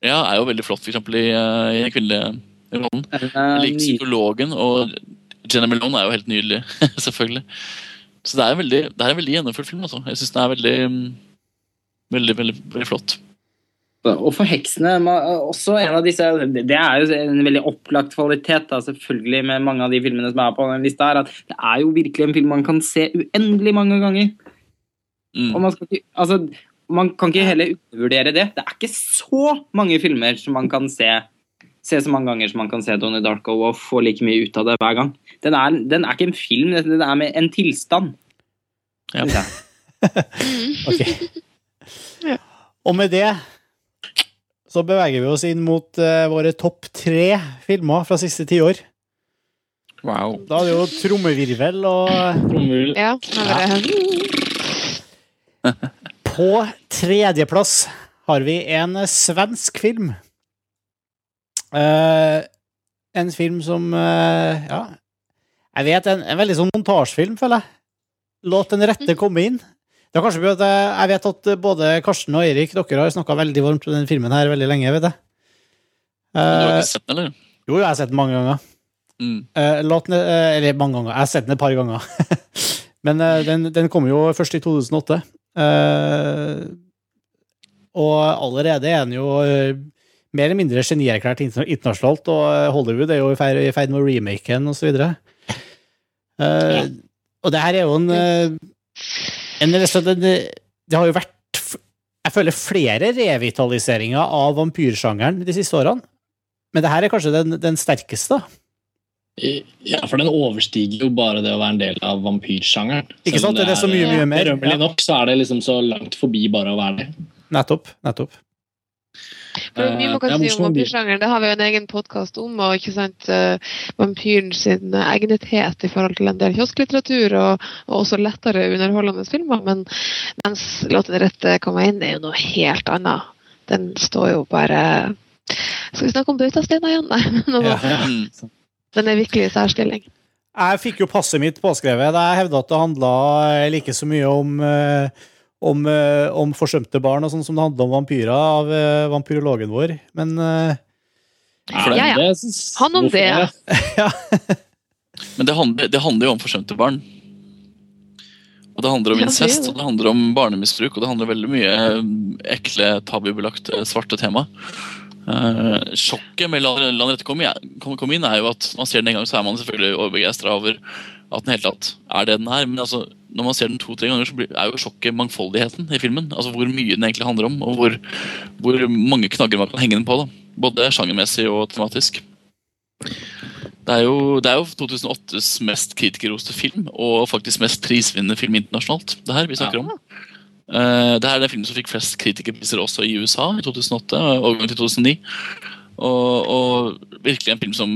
Speaker 6: ja, er jo veldig flott, eksempel i, eh, i den kvinnelige rollen. Jeg liker psykologen og Jenna Melone er jo helt nydelig, selvfølgelig. Så det er, veldig, det er en veldig gjennomført film. Altså. Jeg syns den er veldig, mm, veldig, veldig, veldig flott.
Speaker 4: Og for heksene også en av disse, Det er jo en veldig opplagt kvalitet da, selvfølgelig med mange av de filmene som er på den lista. her, at Det er jo virkelig en film man kan se uendelig mange ganger.
Speaker 6: Mm.
Speaker 4: Og man, skal ikke, altså, man kan ikke heller undervurdere det. Det er ikke så mange filmer som man kan se se så mange ganger som man kan se Donnie Darko og få like mye ut av det hver gang. Den er, den er ikke en film, den er med en tilstand.
Speaker 6: Ja.
Speaker 1: Ok. Og med det så beveger vi oss inn mot uh, våre topp tre filmer fra siste tiår.
Speaker 6: Wow.
Speaker 1: Da er det jo trommevirvel og
Speaker 3: Trommevirvel.
Speaker 2: Ja, ja. er det.
Speaker 1: På tredjeplass har vi en svensk film. Uh, en film som uh, Ja, jeg vet en, en veldig sånn montasjefilm, føler jeg. Låt den rette komme inn. Er kanskje at jeg, vet at både Karsten og Eirik dere har snakka veldig varmt om denne filmen her veldig lenge. vet jeg.
Speaker 6: Men Du har
Speaker 1: Eh,
Speaker 6: ikke sett den, eller?
Speaker 1: jo, jeg har sett den mange ganger.
Speaker 6: Mm.
Speaker 1: Eh, låt den, eh, eller mange ganger. Jeg har sett den et par ganger. Men eh, den, den kom jo først i 2008. Eh, og allerede er den jo eh, mer eller mindre genierklært internasjonalt, og eh, Hollywood er jo i ferd, med å remake den, og så. Eh, Og det her er jo en, eh, en det, det, har jo vært Jeg føler flere revitaliseringer av vampyrsjangeren de siste årene. Men det her er kanskje den, den sterkeste.
Speaker 3: Ja, for den overstiger jo bare det å være en del av vampyrsjangeren.
Speaker 1: Ikke
Speaker 3: sant? Det
Speaker 1: sant? Det er så mye, mye mer.
Speaker 3: Berømmelig
Speaker 1: Ja.
Speaker 3: nok, så er det liksom så langt forbi bare å være det.
Speaker 1: Nettopp. nettopp.
Speaker 2: For mye man kan
Speaker 3: Eh,
Speaker 2: si om vampyrsjangeren. Det har vi jo en egen podkast om. og ikke sant, eh, Vampyren sin egnethet i forhold til en del kiosklitteratur og, og også lettere underholdende filmer. Men mens Låt den rette komme inn, er jo noe helt annet. Den står jo bare Skal vi snakke om bautasteiner igjen? Nei.
Speaker 6: Mm.
Speaker 2: Den er virkelig i særstilling.
Speaker 1: Jeg fikk jo passet mitt påskrevet jeg hevda at det handla like så mye om eh, om, eh, om forsømte barn og sånn som det handla om vampyrer av eh, vampyrologen vår. Men eh,
Speaker 2: Ja, ja. Han om det. ja.
Speaker 6: Men det handler, det handler jo om forsømte barn. Og det handler om incest, og det handler om barnemisbruk, og det handler veldig mye ekle, tabubelagte, svarte tema. Uh, sjokket med Land La rette kom, inn er jo at man ser den en gang, så er man selvfølgelig overbegeistra over at den hele tatt er det den er. Men altså, når man ser den to-tre ganger, så blir, er jo sjokket mangfoldigheten i filmen. Altså Hvor mye den egentlig handler om, og hvor, hvor mange knagger man kan henge den på. da. Både sjangermessig og tematisk. Det er, jo, det er jo 2008s mest kritikerroste film, og faktisk mest prisvinnende film internasjonalt. Det her vi snakker om. Uh, det her er den filmen som fikk flest kritikerpriser også i USA i 2008 og til 2009. Og, og virkelig en film som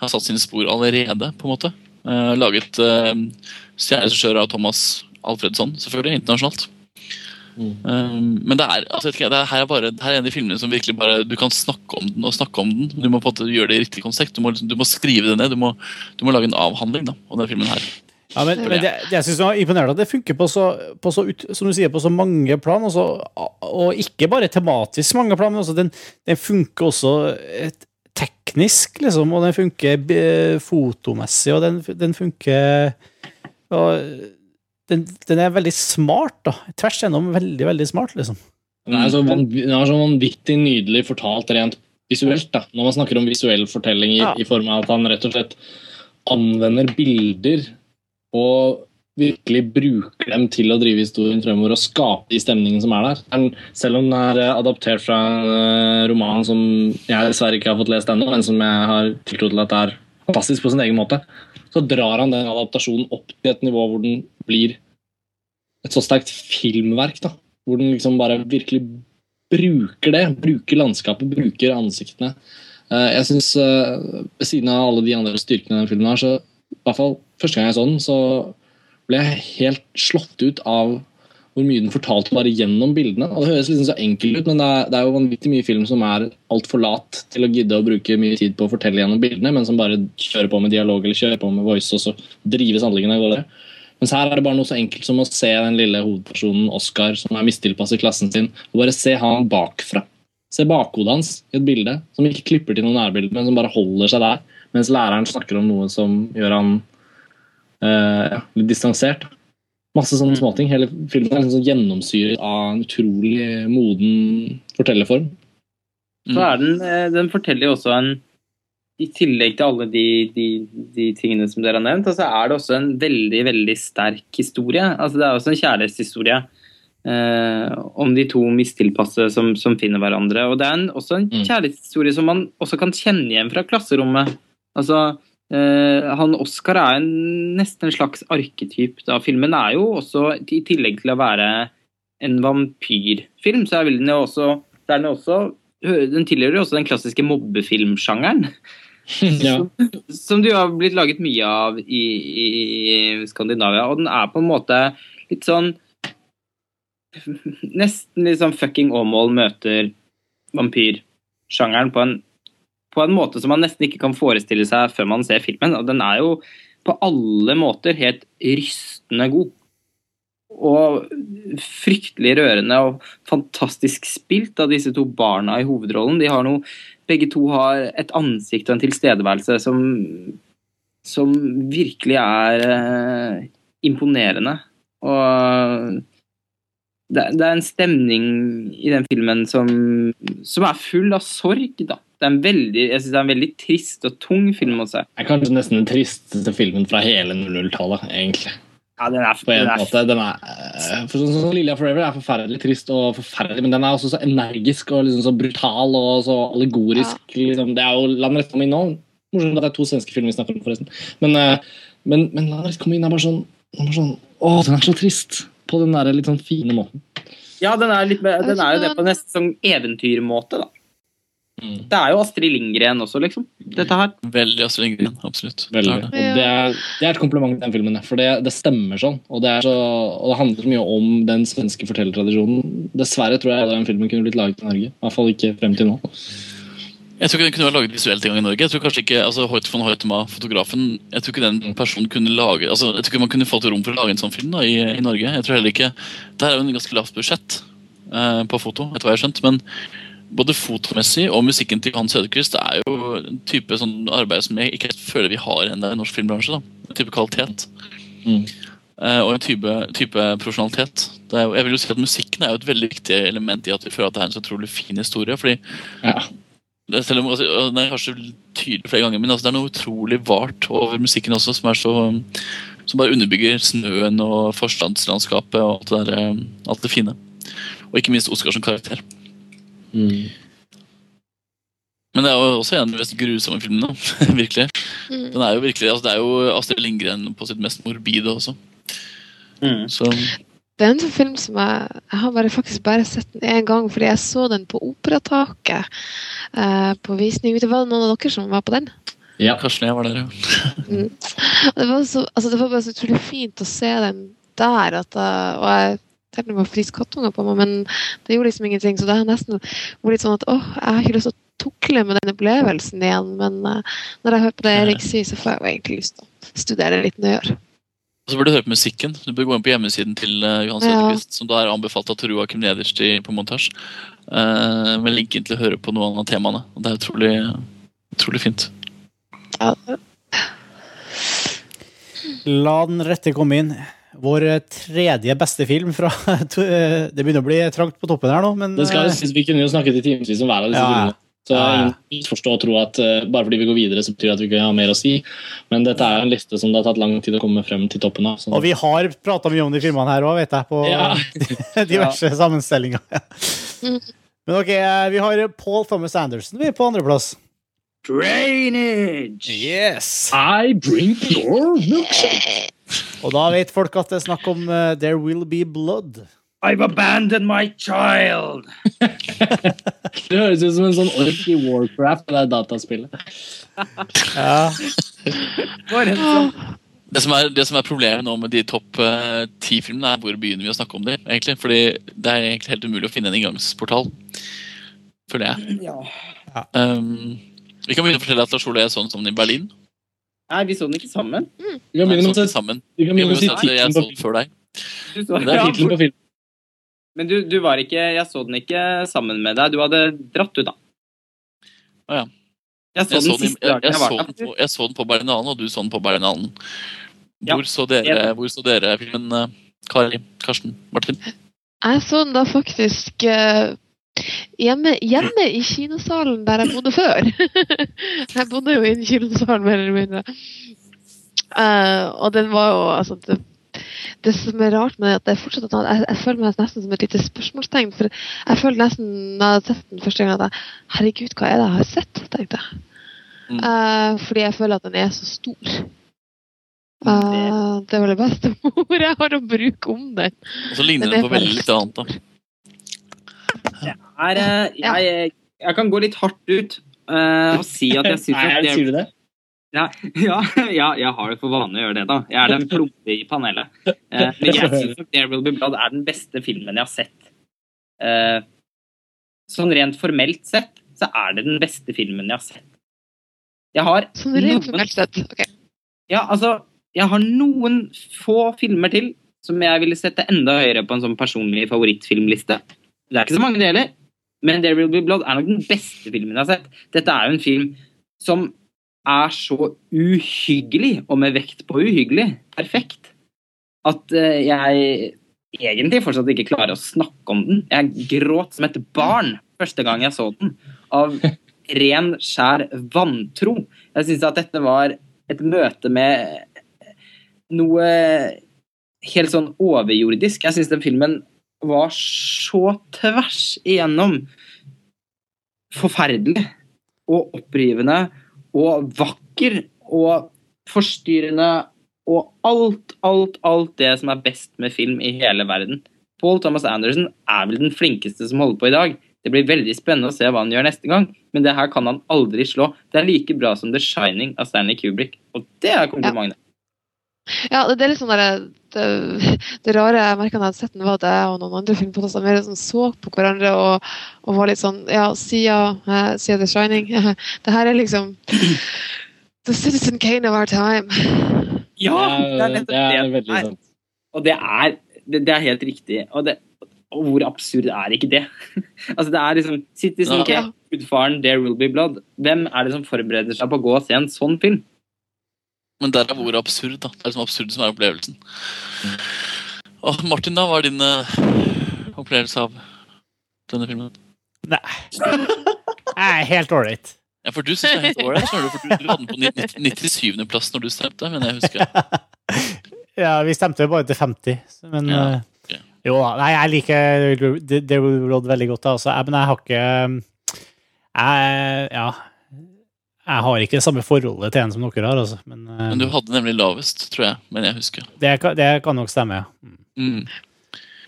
Speaker 6: har satt sine spor allerede, på en måte. Eh, laget uh, stjerneregissør av Thomas Alfredsson, selvfølgelig, internasjonalt.
Speaker 3: Mm.
Speaker 6: Eh, men det er, altså, det her er bare det her er en av de filmene som virkelig bare Du kan snakke om den og snakke om den. Du må på en måte gjøre det i riktig kontekst. Du må, du må skrive det ned. Du må, du må lage en avhandling da, om denne filmen her.
Speaker 1: Ja, men, men det, det jeg synes var imponerende at det funker på så, på så ut, som du sier, på så mange plan. Også, og ikke bare tematisk mange plan, men også den, den funker også et, teknisk, liksom. Og den funker fotomessig, og den, den funker og den, den er veldig smart, da. Tvers gjennom veldig, veldig smart, liksom.
Speaker 3: Den er, så vanv- den er så vanvittig nydelig fortalt rent visuelt. da. Når man snakker om visuell fortelling i,
Speaker 1: Ja.
Speaker 3: i form av at han rett og slett anvender bilder og virkelig bruker dem til å drive historien fremover og skape de stemningene som er der. Selv om den er eh, adaptert fra en eh, roman som jeg dessverre ikke har fått lest ennå, men som jeg har tiltro til at er fantastisk på sin egen måte, så drar han den adaptasjonen opp til et nivå hvor den blir et så sterkt filmverk. da, Hvor den liksom bare virkelig bruker det. Bruker landskapet, bruker ansiktene. Eh, Jeg synes, eh, Ved siden av alle de andre styrkene den filmen, her, så i hvert fall første gang jeg så den, så ble jeg helt slått ut av hvor mye den fortalte bare gjennom bildene. Og Det høres liksom så enkelt ut, men det er, det er jo vanvittig mye film som er altfor lat til å gidde å bruke mye tid på å fortelle gjennom bildene, men som bare kjører på med dialog eller kjører på med voice, og så drives handlingene av gårde. Mens her er det bare noe så enkelt som å se den lille hovedpersonen Oscar som er mistilpasset klassen sin, og bare se han bakfra. Se bakhodet hans i et bilde som ikke klipper til noen nærbilder, men som bare holder seg der mens læreren snakker om noe som gjør han ja, litt distansert. Masse sånne
Speaker 4: Mm.
Speaker 3: småting. Hele filmen er liksom sånn gjennomsyret av en utrolig moden fortellerform.
Speaker 4: Så er den, eh, den forteller jo også en I tillegg til alle de, de, de tingene som dere har nevnt, så er det også en veldig, veldig sterk historie. Altså Det er også en kjærlighetshistorie eh, om de to mistilpassede som, som finner hverandre. Og det er en, også en
Speaker 3: Mm.
Speaker 4: kjærlighetshistorie som man også kan kjenne igjen fra klasserommet. Altså eh, han Oscar er en, nesten en slags arketyp. Da. Filmen er jo også, i tillegg til å være en vampyrfilm, så er den jo også, den også den tilhører jo også den klassiske mobbefilmsjangeren.
Speaker 3: ja.
Speaker 4: Som det jo har blitt laget mye av i, i Skandinavia. Og den er på en måte litt sånn Nesten litt sånn fucking Åmål møter vampyrsjangeren på en, på en måte som man nesten ikke kan forestille seg før man ser filmen. Og den er jo på alle måter helt rystende god. Og fryktelig rørende og fantastisk spilt av disse to barna i hovedrollen. De har noe begge to har et ansikt og en tilstedeværelse som, som virkelig er eh, imponerende. Og det, det er en stemning i den filmen som, som er full av sorg, da. Det er en veldig, jeg synes det er en veldig trist og tung film å se.
Speaker 3: Det er kanskje nesten den tristeste filmen fra hele 00-tallet, egentlig.
Speaker 4: Ja, den er,
Speaker 3: På en
Speaker 4: den er
Speaker 3: måte. Den er, eh, for sånn som Lilja Forever er forferdelig trist og forferdelig, men den er også så energisk og liksom så brutal og så allegorisk. Liksom. Det er jo La den rett inn nå. Morsomt at det er to svenske filmer vi snakker om, forresten. Men, eh, men, men La den rett komme inn er bare sånn, er bare sånn Å, den er så trist! På den der litt sånn fine måten.
Speaker 4: Ja, den er, litt, den er jo det på nesten sånn eventyrmåte, da.
Speaker 3: Mm.
Speaker 4: Det er jo Astrid Lindgren også, liksom. Dette her.
Speaker 6: Veldig Astrid Lindgren, absolutt.
Speaker 3: Veldig.
Speaker 6: Det er
Speaker 3: Og
Speaker 6: det.
Speaker 3: det, er, det er et kompliment til den filmen, for det, det stemmer sånn. Og det, er så, og det handler så mye om den svenske fortellertradisjonen. Dessverre tror jeg den filmen kunne blitt laget i Norge. I hvert fall ikke frem til nå.
Speaker 6: Jeg tror ikke den kunne vært laget visuelt en gang i Norge. Jeg tror kanskje ikke, altså Hoyt von Hoytema, fotografen, jeg tror ikke den personen kunne lage altså jeg tror ikke man kunne fått rom for å lage en sånn film da, i, i Norge. Jeg tror heller ikke, Det her er jo en ganske lavt budsjett eh, på foto, etter hva jeg har skjønt. Men både fotomessig og musikken til Johan Søderqvist er jo en type sånn arbeid som jeg ikke føler vi har ennå i norsk filmbransje. da. En type kvalitet.
Speaker 3: Mm.
Speaker 6: Uh, og en type, type profesjonalitet. Det er jo, jeg vil jo si at Musikken er jo et veldig viktig element i at vi føler at det er en så utrolig fin historie. fordi
Speaker 3: Ja.
Speaker 6: det, selv om, altså, den er kanskje tydelig flere ganger, men altså, det er noe utrolig vart over musikken også, som er så som bare underbygger snøen og forstandslandskapet og alt det, der, eh, alt det fine. Og ikke minst Oskar som karakter.
Speaker 3: Mm.
Speaker 6: Men det er jo også en av de mest grusomme filmene. virkelig.
Speaker 2: Mm.
Speaker 6: Den er jo virkelig, altså, Det er jo Astrid Lindgren på sitt mest morbide også. Så
Speaker 2: Det er en sånn film som jeg Jeg har bare, faktisk bare sett den én gang, fordi jeg så den på Operataket eh, på visning. Det var noen av dere som var på den.
Speaker 3: Ja.
Speaker 6: Karsten og jeg var der, ja.
Speaker 2: mm. Det var, så, altså, det var bare så utrolig fint å se den der. At, jeg- og jeg tenkte det var friske kattunger på meg, men det gjorde liksom ingenting. Så det har nesten vært litt sånn at åh, jeg har ikke lyst til å tukle med den opplevelsen igjen. Men uh, når jeg hører på det Erik sier, så får jeg jo egentlig lyst til å studere litt nøyere.
Speaker 6: Og så bør du høre på musikken. Du bør gå inn på hjemmesiden til Johan Johan
Speaker 2: Ja.
Speaker 6: Som da er anbefalt av Joakim nederst på montasje, uh, med linken til å høre på noen av temaene. Og det er utrolig, utrolig fint.
Speaker 2: Ja,
Speaker 1: La den rette komme inn. Vår tredje beste film fra Det begynner å bli trangt på toppen her nå, men
Speaker 3: Det skal
Speaker 1: eh,
Speaker 3: Vi kunne jo snakket i timevis om hver av disse
Speaker 1: Ja, ja.
Speaker 3: filmene. Så
Speaker 1: Ja, ja.
Speaker 3: ingen forstå og tro at eh, bare fordi vi går videre, så betyr det at vi kan ha mer å si. Men dette er en liste som det har tatt lang tid å komme frem til toppen av. Så.
Speaker 1: Og vi har prata mye om de filmene her òg, vet jeg, på
Speaker 3: Ja.
Speaker 1: diverse sammenstillinger.
Speaker 2: Mm.
Speaker 1: Men ok, eh, vi har Paul Thomas Anderson vi er på andreplass.
Speaker 4: Drainage!
Speaker 1: Yes.
Speaker 3: I drink your milkshake.
Speaker 1: Og da vet folk at det er snakk om uh, There Will Be Blood.
Speaker 4: I've abandoned my child!
Speaker 3: Det høres ut som en sånn ork i Warcraft, det dataspillet.
Speaker 1: Ja.
Speaker 4: Sånn
Speaker 6: Det som er, det som er problemet nå med de topp ti uh, filmene, er hvor begynner vi å snakke om det? egentlig. Fordi det er egentlig helt umulig å finne en inngangsportal, føler jeg.
Speaker 4: ja.
Speaker 6: Um, vi kan begynne å fortelle at Lars Ole så den sammen i Berlin.
Speaker 4: Nei, vi så den ikke sammen.
Speaker 3: Vi kan begynne med å si-
Speaker 6: sammen.
Speaker 3: vi kan begynne å si
Speaker 6: jeg så den før deg.
Speaker 4: Men så,
Speaker 3: det er
Speaker 4: ja,
Speaker 3: tittelen på filmen.
Speaker 4: men du, du var ikke Jeg så den ikke sammen med deg. Du hadde dratt, du, da.
Speaker 6: Å ja.
Speaker 4: Jeg så
Speaker 6: Jeg så,
Speaker 4: den
Speaker 6: jeg, jeg,
Speaker 4: jeg
Speaker 6: så på, jeg så den på Berlinalen, og du så den på Berlinalen.
Speaker 4: Ja.
Speaker 6: Hvor så dere, hvor så dere filmen, eh, Kari, Karsten, Martin?
Speaker 2: Jeg så den da faktisk eh, hjemme, hjemme i kinosalen der jeg bodde før. jeg bodde jo i en kinosal, mer eller mindre. Uh, og den var jo altså det, det som er rart med at det fortsatt jeg, jeg føler meg nesten som et lite spørsmålstegn. For jeg føler nesten når jeg hadde sett den første gang at jeg, herregud, hva er det jeg har sett? tenkte jeg.
Speaker 6: Mm.
Speaker 2: Eh, fordi jeg føler at den er så stor. Uh, det er vel det beste ordet jeg har å bruke om den.
Speaker 6: Og så ligner
Speaker 2: Den
Speaker 6: den på veldig
Speaker 2: lite
Speaker 6: litt annet. da.
Speaker 4: Er, eh, jeg, jeg kan gå litt hardt ut uh, og si at jeg syns at
Speaker 3: Sier du det?
Speaker 4: Ja, ja, ja, jeg har det for vane å gjøre det, da. Jeg er den plumpe i panelet. Uh, men jeg syns nok 'There Will Be Blood' er den beste filmen jeg har sett. Uh, sånn rent formelt sett så er det den beste filmen jeg har sett. Jeg har
Speaker 2: Sånn rent
Speaker 4: noen-
Speaker 2: formelt sett. ok.
Speaker 4: Ja, altså, jeg har noen få filmer til som jeg ville sette enda høyere på en sånn personlig favorittfilmliste. Det er ikke så mange det heller, men 'There Will Be Blood' er nok den beste filmen jeg har sett. Dette er jo en film som er så uhyggelig, og med vekt på uhyggelig, perfekt, at eh, jeg egentlig fortsatt ikke klarer å snakke om den. Jeg gråt som et barn første gang jeg så den, av ren, skjær vantro. Jeg syns at dette var et møte med noe helt sånn overjordisk. Jeg syns den filmen var så tvers igjennom forferdelig og opprivende og vakker og forstyrrende og alt, alt, alt det som er best med film i hele verden. Paul Thomas Anderson er vel den flinkeste som holder på i dag. Det blir veldig spennende å se hva han gjør neste gang, men det her kan han aldri slå. Det er like bra som The Shining av Stanley Kubrick, og det er komplimentet.
Speaker 2: Ja, det det er litt sånn der, det, det rare jeg merka da jeg hadde sett den, var at jeg og noen andre filmpodkaster mer sånn så på hverandre og, og var litt sånn Ja, siden, uh, The Shining Det her er liksom The Citizen Kane of our time.
Speaker 4: Ja, det er nettopp
Speaker 3: det er
Speaker 4: det.
Speaker 3: veldig sant.
Speaker 4: Og det er, det, det er helt riktig. Og, det, og hvor absurd er ikke det? altså det er liksom Citizen
Speaker 6: Ja.
Speaker 4: Kane, Gudfaren, There Will Be Blood. Hvem er det som forbereder seg på å gå og se en sånn film?
Speaker 6: Men der er hvor absurd, da. Det er liksom absurd som er opplevelsen. Og Martin, da, hva er din uh, opplevelse av denne filmen?
Speaker 1: Nei. Jeg er helt ålreit.
Speaker 6: Ja, for du synes det er helt ålreit, du, du, hadde den på 97.-plass når du stemte, men jeg husker.
Speaker 1: Ja, vi stemte jo bare til 50, men
Speaker 6: Ja,
Speaker 1: eh. Jo da, nei, jeg liker The Road veldig godt, altså. Jeg- Men jeg har ikke Jeg Ja. Jeg har ikke det samme forholdet til en som dere har, altså. Men, uh,
Speaker 6: Men du hadde nemlig lavest, tror jeg. Men jeg husker.
Speaker 1: det, kan- det kan nok stemme, ja. Mm.
Speaker 6: Mm.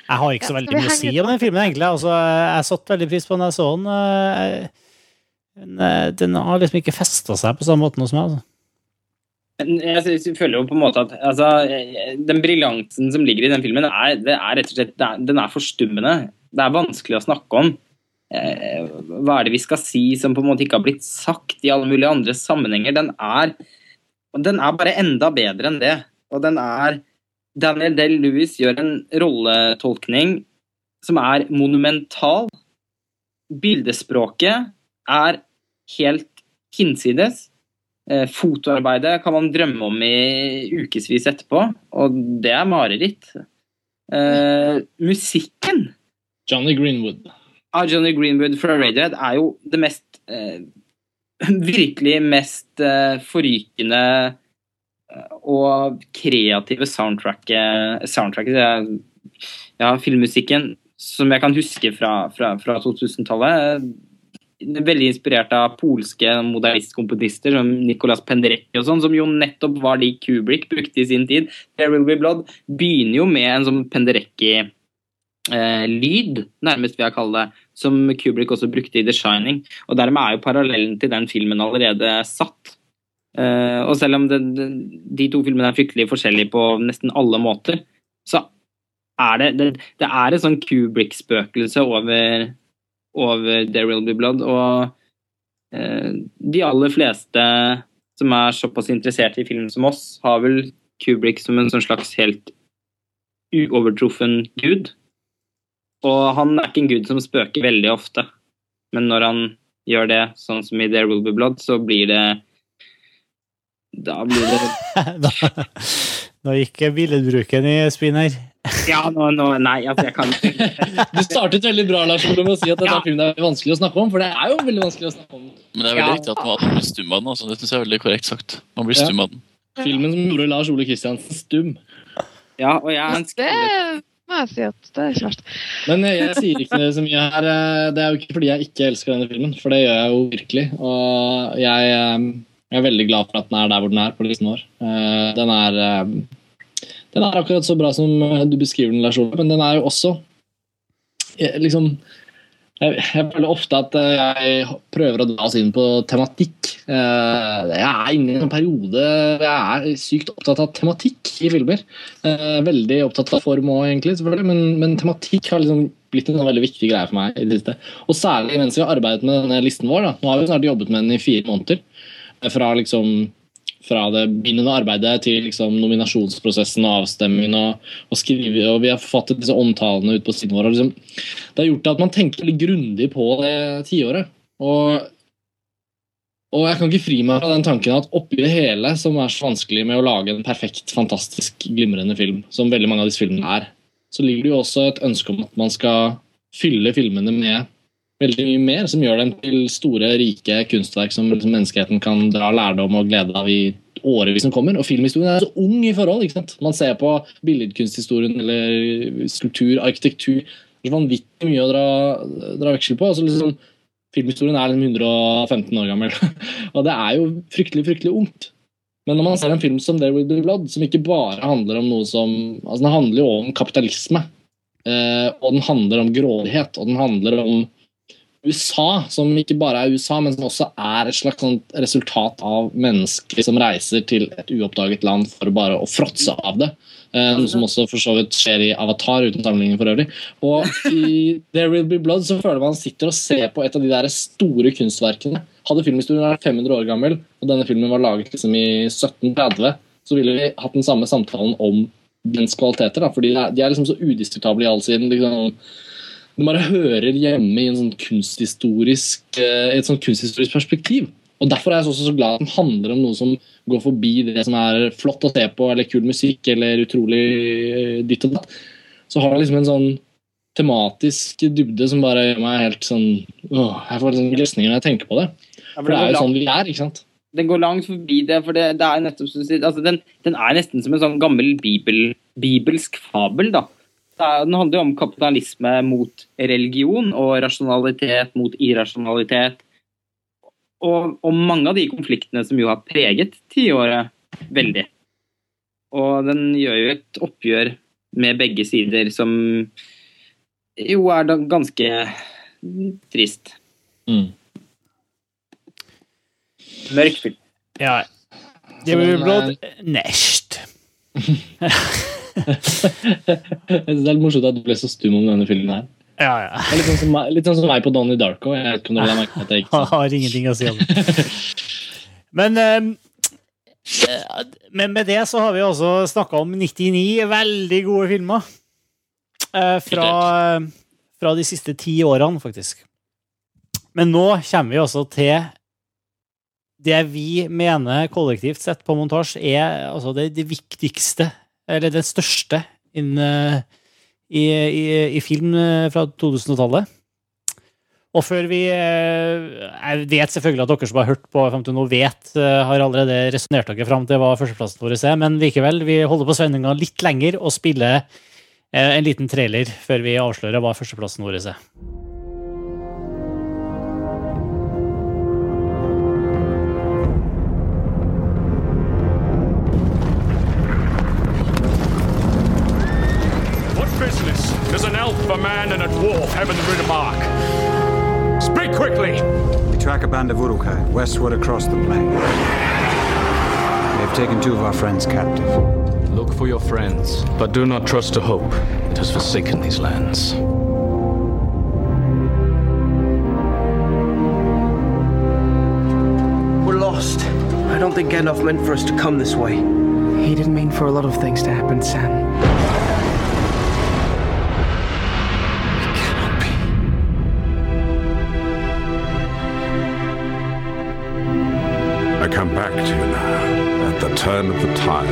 Speaker 1: Jeg har ikke så veldig mye å si om den filmen, egentlig. Altså, jeg satte veldig pris på den jeg så den. eh, Men eh, den har liksom ikke festa seg på samme måte hos meg. Altså.
Speaker 4: Jeg, føler jo på en måte at altså, Den briljansen som ligger i den filmen, er, det er rett og slett det er, Den er forstummende. Det er vanskelig å snakke om. Eh, hva er det vi skal si som på en måte ikke har blitt sagt i alle mulige andre sammenhenger? Den er, den er bare enda bedre enn det. Og den er Daniel Del-Lewis gjør en rolletolkning som er monumental. Bildespråket er helt hinsides. Eh, Fotoarbeidet kan man drømme om i ukevis etterpå, og det er mareritt. Uh, musikken
Speaker 3: Johnny Greenwood.
Speaker 4: Av Johnny Greenwood fra Radiohead er jo det mest eh, Virkelig mest eh, forrykende eh, og kreative soundtracket Soundtracket Ja, filmmusikken som jeg kan huske fra, fra, fra 2000-tallet. Veldig inspirert av polske modernistkomponister som Nicolas Penderecki og sånn, som jo nettopp var de Kubrick brukte i sin tid. There Will Be Blood begynner jo med en sånn Penderecki eh, lyd, nærmest vil jeg kalle det, som Kubrick også brukte i The Shining. Og dermed er jo parallellen til den filmen allerede satt. Eh, og selv om det, de to filmene er fryktelig forskjellige på nesten alle måter, så er det Det, det er et sånn Kubrick-spøkelse over, over There Will Be Blood. Og eh, de aller fleste som er såpass interessert i film som oss, har vel Kubrick som en sånn slags helt uovertruffen gud. Og han er ikke en gud som spøker veldig ofte. Men når han gjør det, sånn som i There Will Be Blood, så blir det Da blir det
Speaker 1: da, nå gikk billedbruken i spinn her.
Speaker 4: Ja, nå, nå Nei, altså, jeg kan ikke
Speaker 3: Du startet veldig bra Lars Ole, med å si at dette
Speaker 4: Ja.
Speaker 3: er filmen er vanskelig å snakke om, for det er jo veldig vanskelig å snakke om.
Speaker 6: Men det er veldig
Speaker 4: Ja.
Speaker 6: viktig at man, at man blir stum av den. Altså. Det synes jeg er veldig korrekt sagt. Man blir stum av den.
Speaker 3: Filmen som gjorde Lars Ole Kristiansen stum.
Speaker 4: Ja, og jeg er en
Speaker 2: Det
Speaker 4: skriver.
Speaker 2: Må jeg si at det er ikke verst.
Speaker 3: Men jeg, jeg sier ikke så mye her. eh, Det er jo ikke fordi jeg ikke elsker denne filmen, for det gjør jeg jo virkelig. Og jeg, eh, jeg er veldig glad for at den er der hvor den er på listen vår. Eh, Den er eh, Den er akkurat så bra som eh, du beskriver den, Lars Ole, men den er jo også eh, liksom jeg, føler ofte at eh, jeg prøver å dra oss inn på tematikk. Eh, Jeg er inne i en periode periode jeg er sykt opptatt av tematikk i filmer. Eh, Veldig opptatt av form òg, egentlig, selvfølgelig, men, men tematikk har liksom blitt en sånn veldig viktig greie for meg. i det siste. Og særlig mens vi har arbeidet med denne listen vår. Da. Nå har vi snart jobbet med den i fire måneder. Fra liksom fra det begynnende arbeidet til liksom nominasjonsprosessen og avstemmingen og, og skrive, og vi har forfattet disse omtalene ut på siden vår. Liksom, det har gjort at man tenker veldig grundig på det tiåret. Og, og jeg kan ikke fri meg fra den tanken at oppi det hele, som er så vanskelig med å lage en perfekt, fantastisk, glimrende film, som veldig mange av disse filmene er, så ligger det jo også et ønske om at man skal fylle filmene med veldig mye mer, som gjør dem til store, rike kunstverk som liksom menneskeheten kan dra lærdom og glede av i årevis som kommer. Og filmhistorien er så ung i forhold. ikke sant? Man ser på billedkunsthistorien eller skulptur, arkitektur. Det er vanvittig mye å dra, dra veksel på. altså liksom Filmhistorien er liksom 115 år gammel, og det er jo fryktelig fryktelig ungt. Men når man ser en film som There Will Be Blood, som ikke bare handler om noe som altså Den handler jo om kapitalisme, eh, og den handler om grådighet, og den handler om USA, som ikke bare er USA, men som også er et slags sånt resultat av mennesker som reiser til et uoppdaget land for bare å fråtse av det. Eh, noe som også for så vidt skjer i Avatar, uten sammenligning for øvrig. Og i There Will Be Blood så føler man sitter og ser på et av de der store kunstverkene. Hadde filmhistorien vært 500 år gammel, og denne filmen var laget liksom i 1730, så ville vi hatt den samme samtalen om dens kvaliteter. Da, fordi de er liksom så udiskutable i all sin liksom, Den bare hører hjemme i en sånn kunsthistorisk, eh, et sånn kunsthistorisk perspektiv. Og Derfor er jeg også så glad at den handler om noe som går forbi det som er flott å se på, eller kul musikk, eller utrolig eh, ditt og datt. Så har det liksom en sånn tematisk dybde som bare gjør meg helt sånn åh, Jeg får sånn gresninger når jeg tenker på det. For det er jo sånn vi er, ikke sant?
Speaker 4: Den går langt forbi det, for det, det er nettopp altså den, den er nesten som en sånn gammel bibel, bibelsk fabel. da. Det den handler jo om kapitalisme mot religion og rasjonalitet mot irrasjonalitet. Og, og mange av de konfliktene som jo har preget tiåret veldig. Og den gjør jo et oppgjør med begge sider som jo er da ganske trist.
Speaker 3: Mm.
Speaker 4: Mørk film.
Speaker 1: Ja. Det blir blått nest.
Speaker 3: Det er litt morsomt at du ble så stum om denne filmen. her.
Speaker 1: Ja, ja.
Speaker 3: Litt sånn som litt sånn som meg på Donnie Darko. Jeg vet ikke om dere har merket at jeg ikke
Speaker 1: har ingenting å si om det. Men um, men med det så har vi også snakka om 99 veldig gode filmer. eh, fra, fra de siste ti årene, faktisk. Men nå kommer vi også til det vi mener kollektivt sett på montasje er altså det, det viktigste, eller det største, inn, eh, i, i, i film eh, fra 2000-tallet. Og før vi eh, Jeg vet selvfølgelig at dere som har hørt på 50 nå, vet har allerede resonnert dere fram til hva førsteplassen vår er, men likevel, vi holder på sendinga litt lenger og spiller en liten trailer før vi avslører hva førsteplassen vår er.
Speaker 7: Track a band of Urukai westward across the plain. They have taken two of our friends captive.
Speaker 8: Look for your friends, but do not trust to hope. It has forsaken these lands.
Speaker 9: We're lost. I don't think Gandalf meant for us to come this way.
Speaker 10: He didn't mean for a lot of things to happen, Sam.
Speaker 7: I come back to you now, at the turn of the tide.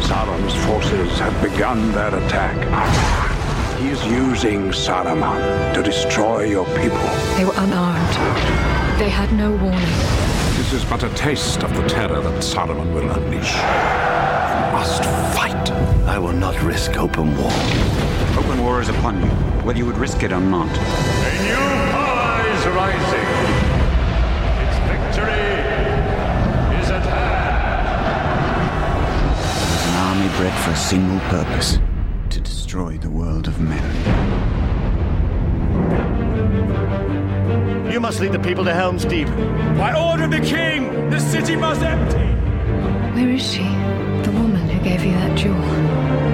Speaker 7: Sauron's forces have begun their attack. He is using Saruman to destroy your people.
Speaker 11: They were unarmed. They had no warning.
Speaker 7: This is but a taste of the terror that Saruman will unleash. You must fight.
Speaker 12: I will not risk open war.
Speaker 13: Open war is upon you, whether you would risk it or not.
Speaker 14: A new power is rising. Its victory is at hand.
Speaker 12: It is an army bred for a single purpose to destroy the world of men.
Speaker 15: You must lead the people to Helm's Deep.
Speaker 14: By order of the king, the city must empty.
Speaker 11: Where is she? The woman who gave you that jewel.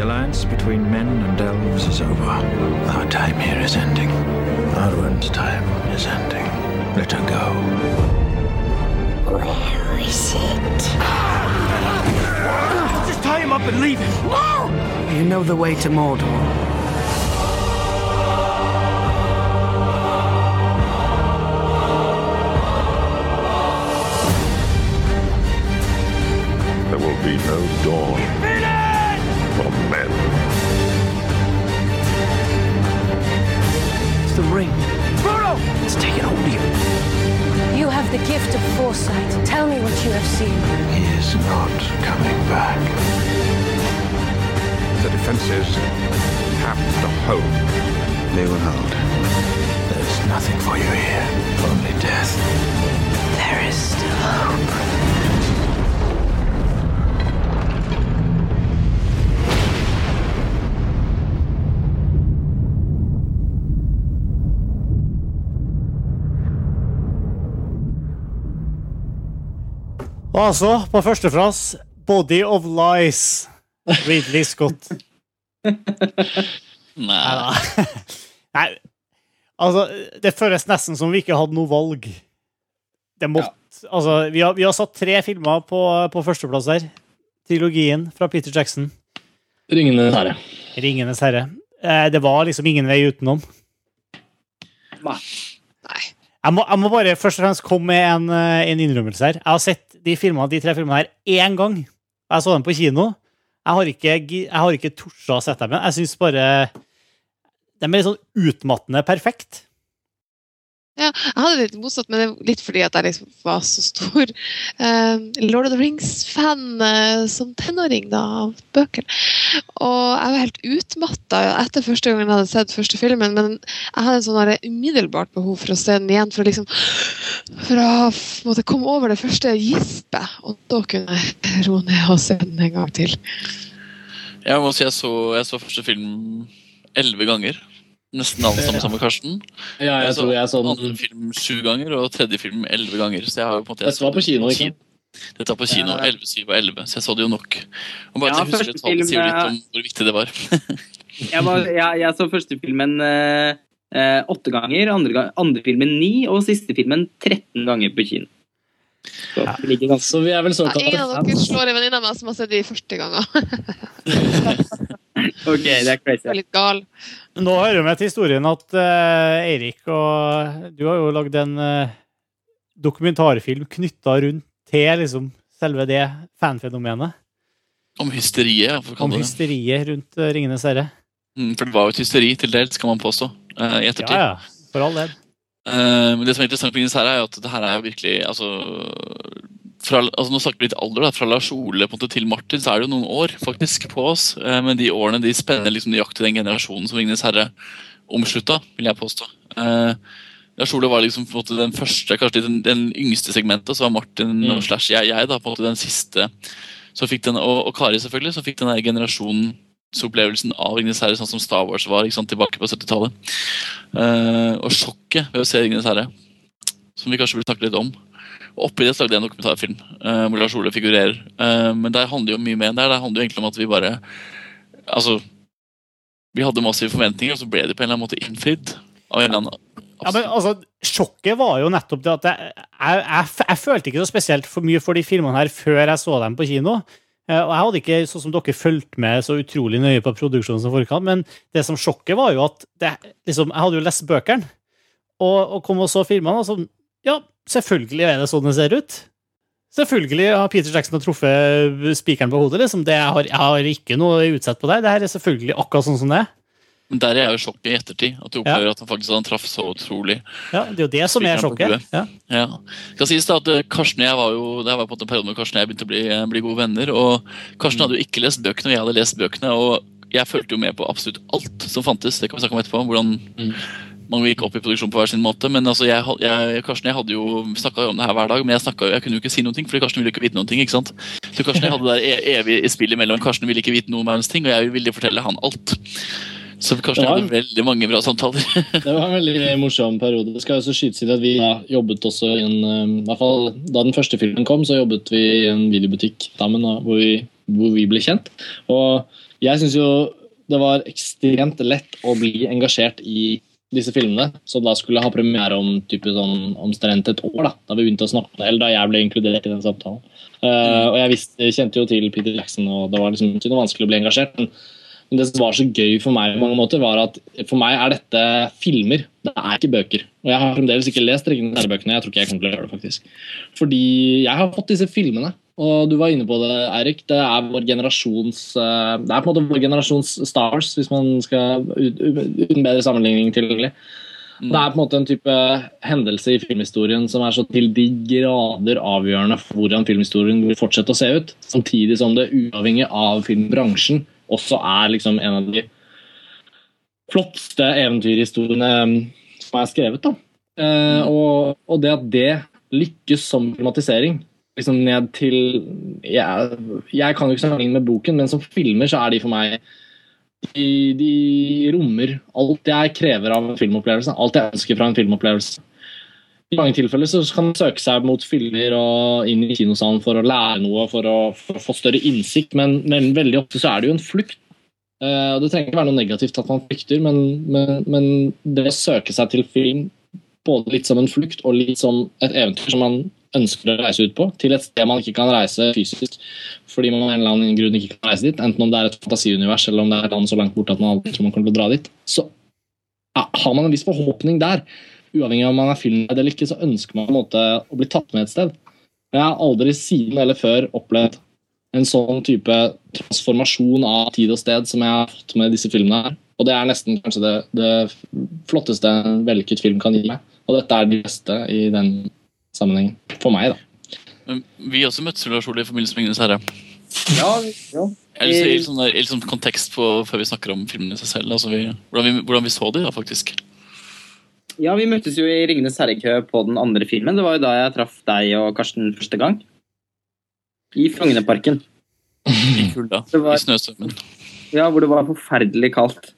Speaker 16: The alliance between men and elves is over. Our time here is ending. Arwen's time is ending. Let her go.
Speaker 11: Where is it?
Speaker 15: Just tie him up and leave him. No!
Speaker 10: You know the way to Mordor.
Speaker 17: There will be no dawn
Speaker 10: the ring.
Speaker 15: Frodo!
Speaker 10: It's taken hold of you.
Speaker 18: You have the gift of foresight. Tell me what you have seen.
Speaker 16: He is not coming back.
Speaker 7: The defenses have to hold.
Speaker 12: They will hold.
Speaker 16: There's nothing for you here. Only death.
Speaker 18: There is still hope.
Speaker 1: Altså, på førsteplass, Body of Lies. Ridley Scott.
Speaker 6: Nei.
Speaker 1: Nei, altså, det føles nesten som vi ikke hadde noe valg. Det måtte Altså, vi har, vi har satt tre filmer på, på førsteplass her. Trilogien fra Peter Jackson.
Speaker 3: Ringenes herre.
Speaker 1: Ringenes herre. Eh, det var liksom ingen vei utenom. Jeg må, jeg må bare først og fremst komme med en, eh, en innrømmelse her. Jeg har sett de, filmene, de tre filmene her én gang. Jeg så dem på kino. Jeg har ikke, jeg har ikke tort å sette dem igjen. Jeg syns bare De er litt sånn utmattende perfekt.
Speaker 2: Ja, jeg hadde det litt motsatt, men det er litt fordi at jeg liksom var så stor uh, Lord of the Rings-fan uh, som tenåring da, av bøkene. Og jeg var helt utmatta etter første gangen jeg hadde sett første filmen, men jeg hadde en sånn umiddelbart behov for å se den igjen, for å liksom for å måtte komme over det første gispet, og da kunne jeg roe ned og se den en gang til.
Speaker 6: Jeg må si jeg så, jeg så første film elleve ganger. Nesten alle sammen sammen med Karsten.
Speaker 3: Ja, jeg
Speaker 6: så
Speaker 3: tror jeg er den-
Speaker 6: andre film sju ganger og tredje film elleve ganger. Så jeg har jo på en måte
Speaker 3: Dette var på kino, ikke sant?
Speaker 6: Dette var på kino.
Speaker 4: Ja.
Speaker 6: 11, 7 og 11. Så jeg så det jo nok. Og bare
Speaker 4: Ja,
Speaker 6: til husker tallet sier litt om hvor viktig det var.
Speaker 4: Jeg, var, jeg, jeg så første filmen eh, eh, åtte ganger, andre, andre filmen ni og siste filmen 13 ganger på kino. Så, ja. ganske...
Speaker 3: Så vi er vel
Speaker 2: Ja, ingen av dere slår en venninne av meg som har sett de 40 ganger.
Speaker 4: Ok, det er crazy.
Speaker 2: er litt gal.
Speaker 1: Nå hører vi med til historien at uh, Eirik og du har jo lagd en uh, dokumentarfilm knytta rundt til liksom selve det fanfenomenet.
Speaker 6: Om hysteriet,
Speaker 1: Om hysteriet rundt uh, Ringenes herre.
Speaker 6: Mm, For det var jo et hysteri til dels, kan man påstå. Uh, I ettertid.
Speaker 1: Ja, ja. For all del.
Speaker 6: Uh, men det som er interessant med Ringenes herre, er jo at det her er jo virkelig altså, fra, altså Nå snakker vi litt alder, da. Fra Lars Ole måte, til Martin så er det jo noen år faktisk på oss. eh, men de årene de spenner liksom nøyaktig den generasjonen som Ringenes herre omslutta, vil jeg påstå. Eh, Lars Ole var liksom på en måte den første, kanskje den, den yngste segmentet, så var Martin og slash jeg, jeg da, på en måte den siste Så fikk den, og, og Kari selvfølgelig, som fikk den der generasjonsopplevelsen av Ringenes herre, sånn som Star Wars var sant, tilbake på 70-tallet. Eh, og sjokket ved å se Ringenes herre, som vi kanskje burde snakke litt om. Oppi det så lagde jeg en dokumentarfilm uh, hvor Lars Ole figurerer. Uh, men der handler jo mye mer enn det. Det handler jo egentlig om at vi bare Altså Vi hadde massive forventninger, og så ble de på en eller annen måte innfridd. Av en eller annen
Speaker 1: Ja, men altså, Sjokket var jo nettopp det at jeg, jeg, jeg, jeg følte ikke så spesielt for mye for de filmene her før jeg så dem på kino.
Speaker 5: Eh, Og jeg hadde ikke sånn som dere fulgt med så utrolig nøye på produksjonen som forkant, men det som sjokket var jo at det, liksom, jeg hadde jo lest bøkene, og, og kom og så filmene, og sånn Ja, selvfølgelig er det sånn det ser ut. Selvfølgelig har Peter Jackson truffet spikeren på hodet. liksom. Det, jeg, har, jeg har ikke noe utsett på deg. Det her er selvfølgelig akkurat sånn som det er.
Speaker 6: Men der er jeg jo sjokket i ettertid. At du opplever at han faktisk han traff så utrolig.
Speaker 5: Ja, Det er jo det som er sjokket. Ja.
Speaker 6: Ja. Skal sies da at eh, Karsten og jeg var jo, Det var på en periode hvor Karsten og jeg begynte å bli, eh, bli gode venner. og Karsten hadde jo ikke lest bøkene, og jeg hadde lest bøkene. og Jeg fulgte jo med på absolutt alt som fantes. Det kan vi snakke om etterpå. hvordan man gikk opp i produksjon på hver sin måte. Men altså, jeg, jeg, Karsten jeg hadde jo snakka om det her hver dag, men jeg, snakket, jeg kunne jo ikke si noen ting, fordi Karsten ville ikke vite noen ting. ikke sant? Så Karsten jeg hadde der evig evige spillet imellom. Karsten ville ikke vite noe om verdens ting, og jeg ville fortelle han alt. Så Karsten
Speaker 3: var-
Speaker 6: hadde veldig mange bra samtaler.
Speaker 3: Det var en veldig morsom periode. Det skal også skytes inn at Vi jobbet også i en eh, i hvert fall Da den første filmen kom, så jobbet vi i en videobutikk sammen, hvor, vi, hvor vi ble kjent. Og jeg syns jo det var ekstremt lett å bli engasjert i disse filmene, som da skulle ha premiere om type sånn omtrent et år. Da da vi begynte å snakke, eller da jeg ble inkludert i den samtalen. Uh, og jeg visste, kjente jo til Peter Jackson, og det var liksom ikke noe vanskelig å bli engasjert. men men det som var så gøy for meg, på mange måter, var at for meg er dette filmer. Det er ikke bøker. Og jeg har fremdeles ikke lest Ringenes herre-bøkene. Jeg tror ikke jeg kommer til å gjøre det, faktisk. Fordi jeg har fått disse filmene, og du var inne på det, Eirik. Det er vår generasjons eh, Det er på en måte vår generasjons Stars, hvis man skal uten bedre sammenligning tilgjengelig. Det er på en måte en type hendelse i filmhistorien som er så til de grader avgjørende for hvordan filmhistorien vil fortsette å se ut. Samtidig som det uavhengig av filmbransjen også er liksom en av de flotteste eventyrhistoriene um, som er skrevet. da. Eh, og, og det at det lykkes som filmatisering liksom ned til jeg, jeg kan jo ikke sammenligne med boken, men som filmer så er de for meg de, de rommer alt jeg krever av en filmopplevelse. Alt jeg ønsker fra en filmopplevelse. I mange tilfeller så kan man søke seg mot filmer og inn i kinosalen for å lære noe, for å, for å få større innsikt, men, men veldig ofte så er det jo en flukt. Uh, Det trenger ikke være noe negativt at man flykter, men, men, men det å søke seg til film både litt som en flukt og litt som et eventyr som man ønsker å reise ut på, til et sted man ikke kan reise fysisk fordi man av en eller annen grunn ikke kan reise dit, enten om det er et fantasiunivers eller om det er et land så langt borte at man aldri tror man kommer til å dra dit, så ja, har man en viss forhåpning der. Uavhengig av om man er filmledd eller ikke, så ønsker man å bli tatt med et sted. Jeg har aldri siden eller før opplevd en sånn type transformasjon av tid og sted som jeg har fått med disse filmene her. Og det er nesten kanskje det, det flotteste en vellykket film kan gi meg. Og dette er det beste i den sammenhengen. For meg, da.
Speaker 6: Men vi også møttes Lars Ole, i forbindelse med Ringenes herre.
Speaker 4: Ja, ja.
Speaker 6: Jeg vil si litt sånn, der- litt sånn kontekst på, før vi snakker om filmene i seg selv. Altså vi, hvordan, vi, hvordan vi så de, da, faktisk.
Speaker 4: Ja, vi møttes jo i Ringenes herre-kø på den andre filmen. Det var jo da jeg traff deg og Karsten første gang. I Frognerparken.
Speaker 6: I kulda.
Speaker 4: Var-
Speaker 6: I snøstormen.
Speaker 4: Ja, hvor det var forferdelig kaldt.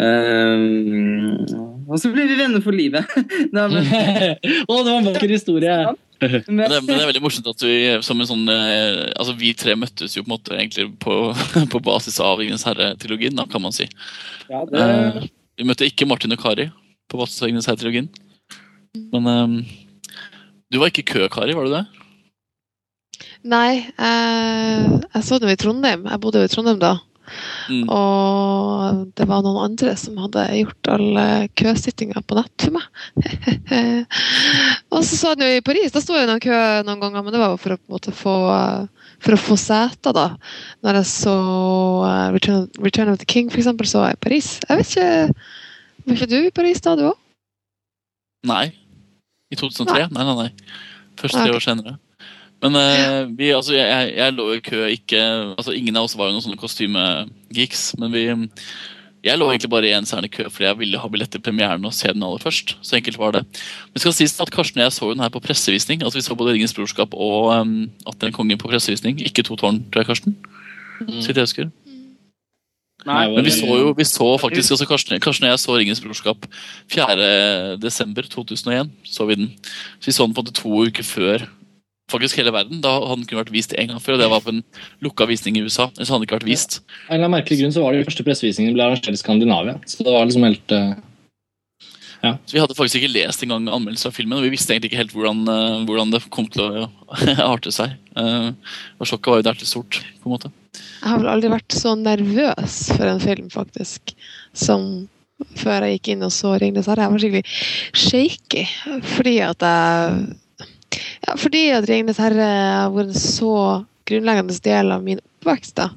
Speaker 4: Ehm, og så ble vi venner for livet. Nei, men,
Speaker 3: oh, det var en vakker historie!
Speaker 6: Men det, men det er veldig morsomt at vi som en sånn eh, Altså vi tre møttes jo på en måte egentlig på, på basis av Ringenes herre-trilogien, kan man si.
Speaker 4: ja, det,
Speaker 6: Eh, vi møtte ikke Martin og Kari på basis av Ringenes herre-trilogien. Men eh, du var ikke i kø, Kari, var du det?
Speaker 2: Nei, eh, jeg så dem i Trondheim. Jeg bodde jo i Trondheim da.
Speaker 6: Mm.
Speaker 2: Og det var noen andre som hadde gjort alle køsittinga på nett for meg. og så sa han jo i Paris, da sto jeg i noen kø noen ganger, men det var jo for å, på en måte, få, for å få seter, da. Når jeg så eh, Return, Return of the King, eksempel, så jeg i Paris. Jeg vet ikke Var ikke du i Paris da, du òg?
Speaker 6: Nei. I 2003? Nei, nei, nei. nei. tre
Speaker 2: okay.
Speaker 6: år senere. Men uh, vi, altså, jeg, jeg, lå i kø ikke altså Ingen av oss var jo noen sånne kostymegeeks, men vi jeg lå egentlig bare i en særlig kø fordi jeg ville ha billett til premieren og se den aller først. Så enkelt var det. Men skal sies at Karsten og jeg så den her på pressevisning. Altså Vi så både Ringens brorskap og um, 'At den kongen' på pressevisning. Ikke To tårn, tror jeg, Karsten. Så vidt jeg husker.
Speaker 4: Nei,
Speaker 6: Men vi så jo vi så faktisk, altså Karsten, Karsten og jeg så Ringens brorskap 4.12.2001. så vi den. Så vi så den på en måte to uker før faktisk hele verden. Da hadde den kun vært vist en gang før, og det var på en lukka visning i USA. Ellers hadde den ikke vært vist.
Speaker 3: Av en eller annen merkelig grunn så var det jo første pressevisningen ble arrangert i Skandinavia. Så det var liksom helt eh,
Speaker 6: Så vi hadde faktisk ikke lest engang anmeldelser av filmen, og vi visste egentlig ikke helt hvordan, uh, hvordan det kom til å arte seg. Uh, og sjokket var jo der til stort, på en måte.
Speaker 2: Jeg har vel aldri vært så nervøs for en film, faktisk, som før jeg gikk inn og så 'Ringenes herre'. Jeg var skikkelig shaky fordi at jeg ja, fordi at 'Ringenes herre' har vært en så grunnleggende del av min oppvekst. da.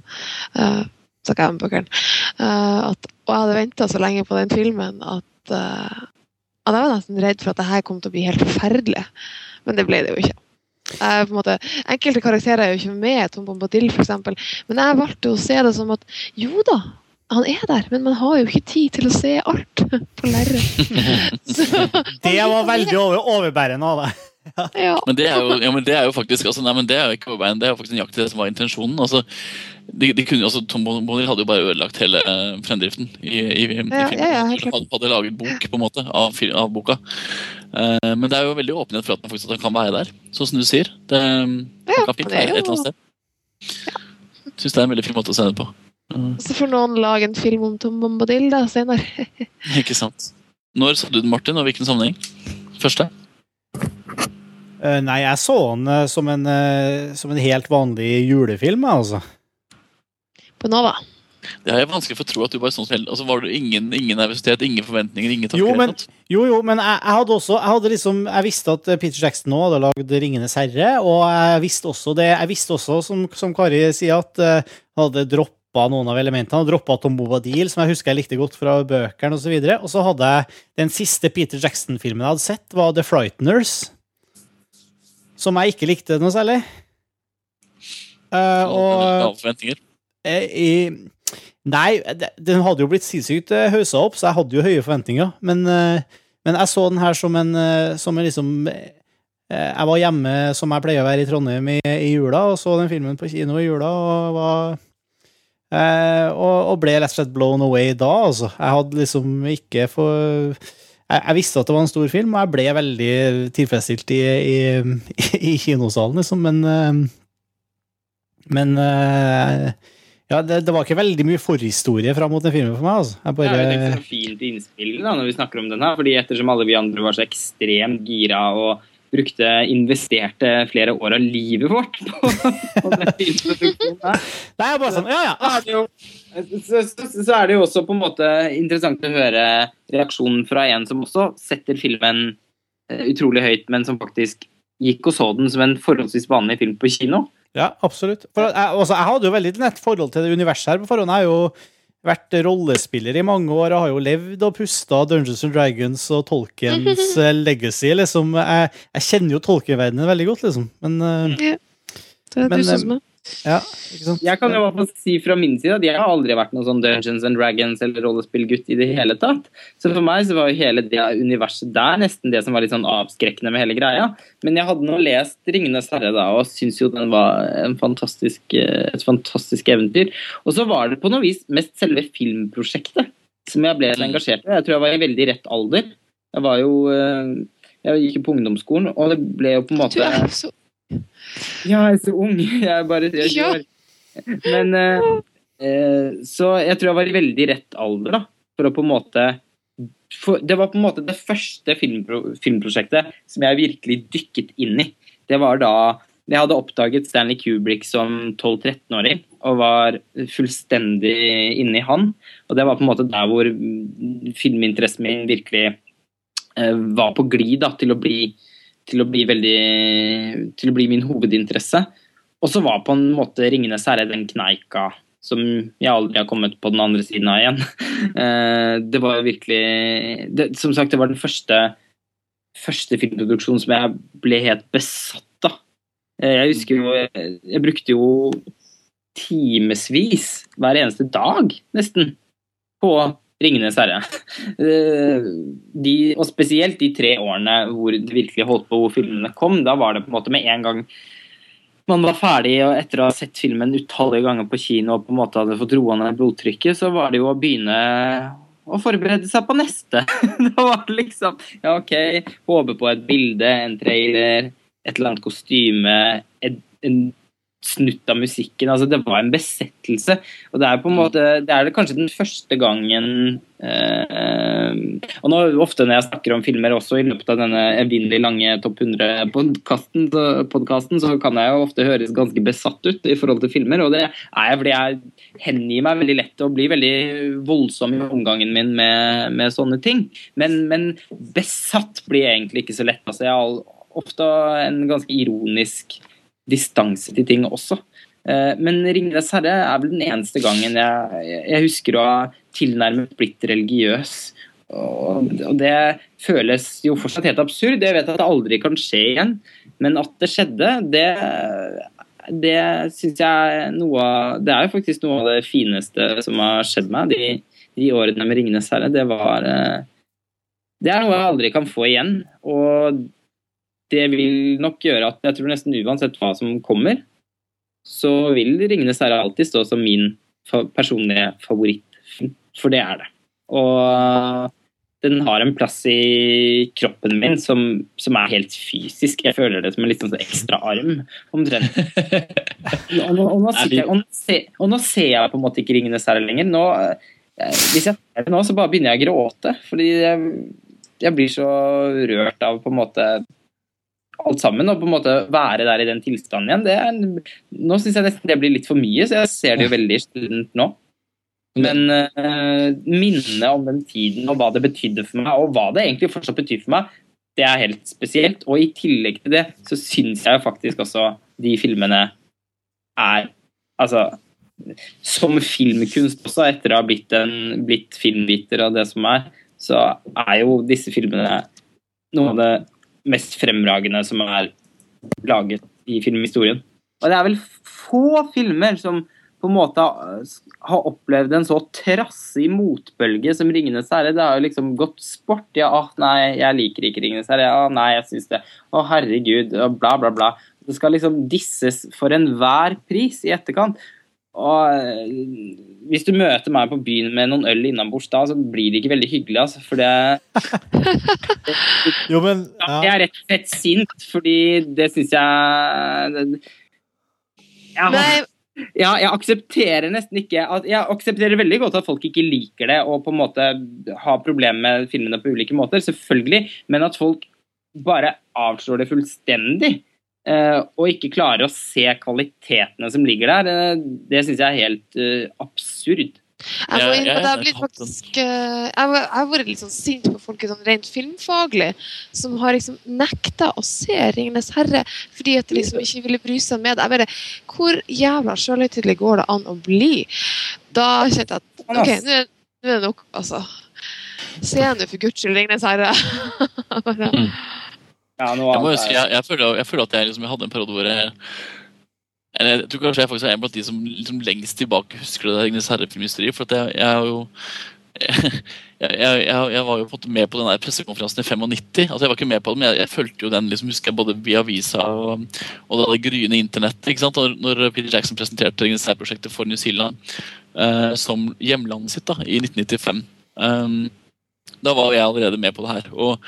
Speaker 2: Uh, snakker jeg om bøkene. Uh, at, og jeg hadde venta så lenge på den filmen at, uh, at jeg var nesten redd for at det her kom til å bli helt forferdelig. Men det ble det jo ikke. Uh, på en måte, enkelte karakterer er jo ikke med, Tom Bombadil f.eks. Men jeg valgte å se det som at jo da, han er der, men man har jo ikke tid til å se alt på lerret.
Speaker 1: det var veldig over, overbærende av deg.
Speaker 2: Ja.
Speaker 6: Men det jo, ja, men det er jo faktisk altså, nei, men det er jo ikke veien, det er jo faktisk til det som var intensjonen. altså de, de kunne, altså, Tom Bonner hadde jo bare ødelagt hele uh, fremdriften i, i, i filmen.
Speaker 2: Ja, ja, ja,
Speaker 6: hadde, hadde laget bok på en måte av, av boka. Eh, men det er jo veldig åpenhet for at han faktisk at han kan være der, sånn som du sier. Det, ja, kan fint
Speaker 2: det er
Speaker 6: jo... et eller annet sted. Syns det er en veldig fin måte å se det på.
Speaker 2: Så får noen lage en film om Tom Bombadil da, senere.
Speaker 6: Ikke sant. Når så du den, Martin, og hvilken sammenheng? Første?
Speaker 1: Eh, nei, jeg så den eh, som en, eh, som en helt vanlig julefilm, altså.
Speaker 2: På Nova.
Speaker 6: Det er vanskelig for å tro at du bare sånn altså, Var det ingen, ingen nervøsitet, ingen forventninger, ingen tanker?
Speaker 1: Jo, men, jo, jo, men jeg, jeg hadde også Jeg hadde liksom Jeg visste at Peter Jackson nå hadde lagd 'Ringenes herre', og jeg visste også det Jeg visste også, som, som Kari sier, at uh, hadde droppa noen av elementene. Droppa Tom Bobadil, som jeg husker jeg likte godt fra bøkene, osv. Og, så og så hadde jeg den siste Peter Jackson-filmen jeg hadde sett, var 'The Frighteners', som jeg ikke likte noe særlig. Uh, og
Speaker 6: Lave forventninger.
Speaker 1: Uh, Nei, den hadde jo blitt sinnssykt eh, haussa opp, så jeg hadde jo høye forventninger. Men, uh, men jeg så den her som en, som en liksom Jeg var hjemme som jeg pleier å være i Trondheim i, i jula, og så den filmen på kino i jula, og var og, og ble rett og slett blown away da, altså. Jeg hadde liksom ikke for jeg, jeg visste at det var en stor film, og jeg ble veldig tilfredsstilt i, i, i kinosalen, liksom, men eh, Men eh, ja, det, det var ikke veldig mye forhistorie fram mot den filmen for meg. altså. Jeg
Speaker 4: Det er jo et
Speaker 1: bare,
Speaker 4: fint innspill da, når vi snakker om den her, fordi ettersom alle vi andre var så ekstremt gira og brukte, investerte flere år av livet vårt på, på den filmen.
Speaker 1: Nei, jeg bare sånn, ja, ja.
Speaker 4: Så er, det så, så, er det jo også på en måte interessant å høre reaksjonen fra en som også setter filmen eh, utrolig høyt, men som faktisk gikk og så den som en forholdsvis vanlig film på kino.
Speaker 1: Ja, absolutt. For jeg, også, jeg hadde jo veldig nett forhold til det universet her på forhånd. Jeg har jo vært rollespiller i mange år og har jo levd og pusta Dungeons and Dragons og Tolkiens eh, legacy. liksom. Jeg, jeg kjenner jo Tolkien-verdenen veldig godt, liksom. Men, ja,
Speaker 2: Det er
Speaker 1: Men,
Speaker 2: du som
Speaker 1: eh,
Speaker 2: meg.
Speaker 1: Ja, ikke sant?
Speaker 4: Jeg kan jo bare si fra min side at jeg har aldri vært noen sånn Dungeons and Dragons eller rollespillgutt i det hele tatt. Så for meg så var jo hele det universet der nesten det som var litt sånn avskrekkende med hele greia. Men jeg hadde nå lest 'Ringenes herre' da, og syns jo den var en fantastisk, eh, et fantastisk eventyr. Og så var det på noe vis mest selve filmprosjektet som jeg ble engasjert i. Jeg tror jeg var i veldig rett alder. Jeg var jo eh, Jeg gikk jo på ungdomsskolen, og det ble jo på en måte
Speaker 2: Du er så
Speaker 4: ja, jeg er så ung. Jeg er bare 23
Speaker 2: Ja.
Speaker 4: år. Men eh, eh, Så jeg tror jeg var i veldig rett alder, da. For å på en måte for, Det var på en måte det første filmpro, filmprosjektet som jeg virkelig dykket inn i. Det var da jeg hadde oppdaget Stanley Kubrick som 12-13-åring og var fullstendig inne i han. Og det var på en måte der hvor mm, filminteressen min virkelig eh, var på glid da, til å bli til å bli veldig til å bli min hovedinteresse. Og så var på en måte 'Ringenes herre' den kneika som jeg aldri har kommet på den andre siden av igjen. Eh, Det var virkelig det, Som sagt, det var den første, første filmproduksjonen som jeg ble helt besatt av. Eh, Jeg husker jo Jeg, brukte jo timevis hver eneste dag, nesten, på 'Ringenes herre'. Eh, De, og spesielt de tre årene hvor det virkelig holdt på hvor filmene kom. Da var det på en måte med en gang man var ferdig og etter å ha sett filmen utallige ganger på kino og på en måte hadde fått roa ned blodtrykket, så var det jo å begynne å forberede seg på neste. da var det liksom Ja, OK, håpe på et bilde, en trailer, et eller annet kostyme, et, en snutt av musikken. altså Det var en besettelse. Og det er på en måte, det er det kanskje den første gangen eh, Og nå ofte når jeg snakker om filmer også i løpet av denne evinnelig lange Topp 100-podkasten, så, så kan jeg jo ofte høres ganske besatt ut i forhold til filmer. Og det er fordi jeg hengir meg veldig lett og blir veldig voldsom i omgangen min med, med sånne ting. Men, men besatt blir jeg egentlig ikke så lett. altså Jeg har ofte en ganske ironisk distanse til ting også. Eh, men 'Ringenes herre' er vel den eneste gangen jeg, jeg husker å ha tilnærmet blitt religiøs. Og, det føles jo fortsatt helt absurd. Jeg vet at det aldri kan skje igjen. Men at det skjedde, det, det syns jeg noe av Det er jo faktisk noe av det fineste som har skjedd meg de, de årene med 'Ringenes herre'. Det var eh, Det er noe jeg aldri kan få igjen. Og det vil nok gjøre at jeg tror nesten uansett hva som kommer, så vil 'Ringenes herre' alltid stå som min personlige favorittfilm. For det er det. Og den har en plass i kroppen min som, som er helt fysisk. Jeg føler det som en litt sånn ekstra arm, omtrent. Og nå, og, nå jeg, og, nå ser, og, nå ser, jeg på en måte ikke 'Ringenes herre' lenger. Nå, eh, hvis jeg ser det nå, så bare begynner jeg å gråte. Fordi jeg, jeg blir så rørt av på en måte alt sammen og på en måte være der i den tilstanden igjen. Det er, nå syns jeg nesten det blir litt for mye, så jeg ser det jo veldig student nå. Men uh, minnet om den tiden og hva det betydde for meg, og hva det egentlig fortsatt betyr for meg, det er helt spesielt. Og i tillegg til det så syns jeg faktisk også de filmene er Altså som filmkunst også, etter å ha blitt, en, blitt filmviter og det som er, så er jo disse filmene noe av det mest fremragende som er laget i filmhistorien. Og det er vel få filmer som på en måte har opplevd en så trassig motbølge som 'Ringenes herre'. Det har jo liksom gått sport. Ja, ah, nei, jeg liker ikke 'Ringenes herre'. Ja, nei, jeg syns det. Å, herregud. Bla, bla, bla. Det skal liksom disses for enhver pris i etterkant. Og eh, hvis du møter meg på byen med noen øl innabords da, så blir det ikke veldig hyggelig, altså. For det
Speaker 1: Jo, men
Speaker 4: ja. Jeg er rett og slett sint, fordi det syns jeg jeg, ja, jeg aksepterer nesten ikke at, Jeg aksepterer veldig godt at folk ikke liker det og på en måte har problemer med filmene på ulike måter, selvfølgelig, men at folk bare avslår det fullstendig og ikke klarer å se kvalitetene som ligger der, uh, det syns jeg er helt uh, absurd.
Speaker 2: Jeg, må det jeg, blitt faktisk, jeg, har vært litt sånn sint på folk sånn rent filmfaglig som har liksom nekta å se 'Ringenes herre' fordi at de liksom ikke ville bry seg med det. Jeg bare, Hvor jævla sjølhøytidelig går det an å bli? Da kjente jeg at OK, nå er, nå er det nok, altså. Se nå for guds skyld 'Ringenes herre'.
Speaker 6: Ja, jeg, må jeg, jeg, føler, jeg, føler, at jeg, liksom, hadde en periode hvor jeg eller jeg tror kanskje jeg faktisk er en blant de som liksom lengst tilbake husker det Ringenes herre-filmhysteriet. For jeg, jeg har jo jeg, jeg, var jo med på den der pressekonferansen i 95. altså Jeg var ikke med på den, men jeg, fulgte jo den liksom, husker jeg både via avisa og, og det gryende internettet. ikke sant, Når Peter Jackson presenterte Ringenes herre-prosjektet for New Zealand uh, som hjemlandet sitt da, i 1995. Um, da var jeg allerede med på det her. og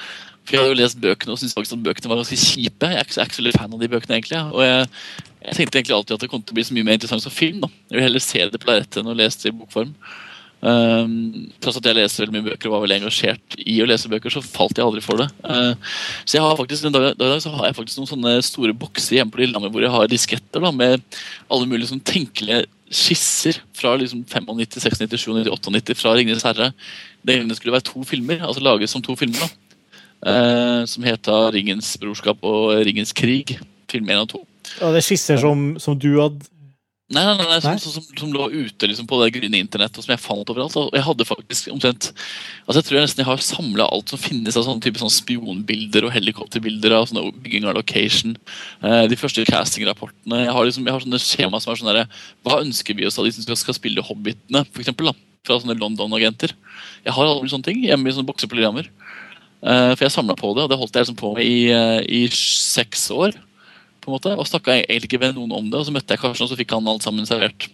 Speaker 6: for Jeg hadde jo lest bøkene og syntes faktisk at bøkene var ganske kjipe. Jeg er ikke, jeg er ikke så veldig fan av de bøkene egentlig. Og jeg, jeg, tenkte egentlig alltid at det kom til å bli så mye mer interessant som film. da. Jeg vil heller se det på lerretet enn å lese det i bokform. Um, tross at jeg leser veldig mye bøker og var veldig engasjert i å lese bøker, så falt jeg aldri for det. Uh, så jeg har faktisk en dag, dag, så har jeg faktisk noen sånne store bokser hjemme på Lillehammer hvor jeg har disketter da, med alle mulige sånn tenkelige skisser fra liksom 95, 96, 97, 98 fra 'Ringenes herre'. Det skulle være to filmer, altså laget som to filmer. da eh, som heter 'Ringens brorskap' og 'Ringens krig'. Film 1 og 2.
Speaker 1: Ja, det er skisser som, som du hadde
Speaker 6: Nei, nei, nei, som, som, som, lå ute liksom, på det grønne internett, og som jeg fant overalt. Og jeg hadde faktisk omtrent altså Jeg tror jeg nesten jeg har samla alt som finnes av sånne type sånne spionbilder og helikopterbilder av sånne bygging av location. Eh, de første castingrapportene. Jeg har liksom, jeg har sånne skjema som er sånn derre Hva ønsker vi oss av de som skal, skal spille Hobbitene, for eksempel, da, Fra sånne London-agenter. Jeg har alle sånne ting hjemme i sånne. Uh, for jeg samla på det, og det holdt jeg liksom på med i, uh, i seks år. på en måte, Og snakka egentlig ikke med noen om det, og så møtte jeg Karsten, og så fikk han alt sammen servert.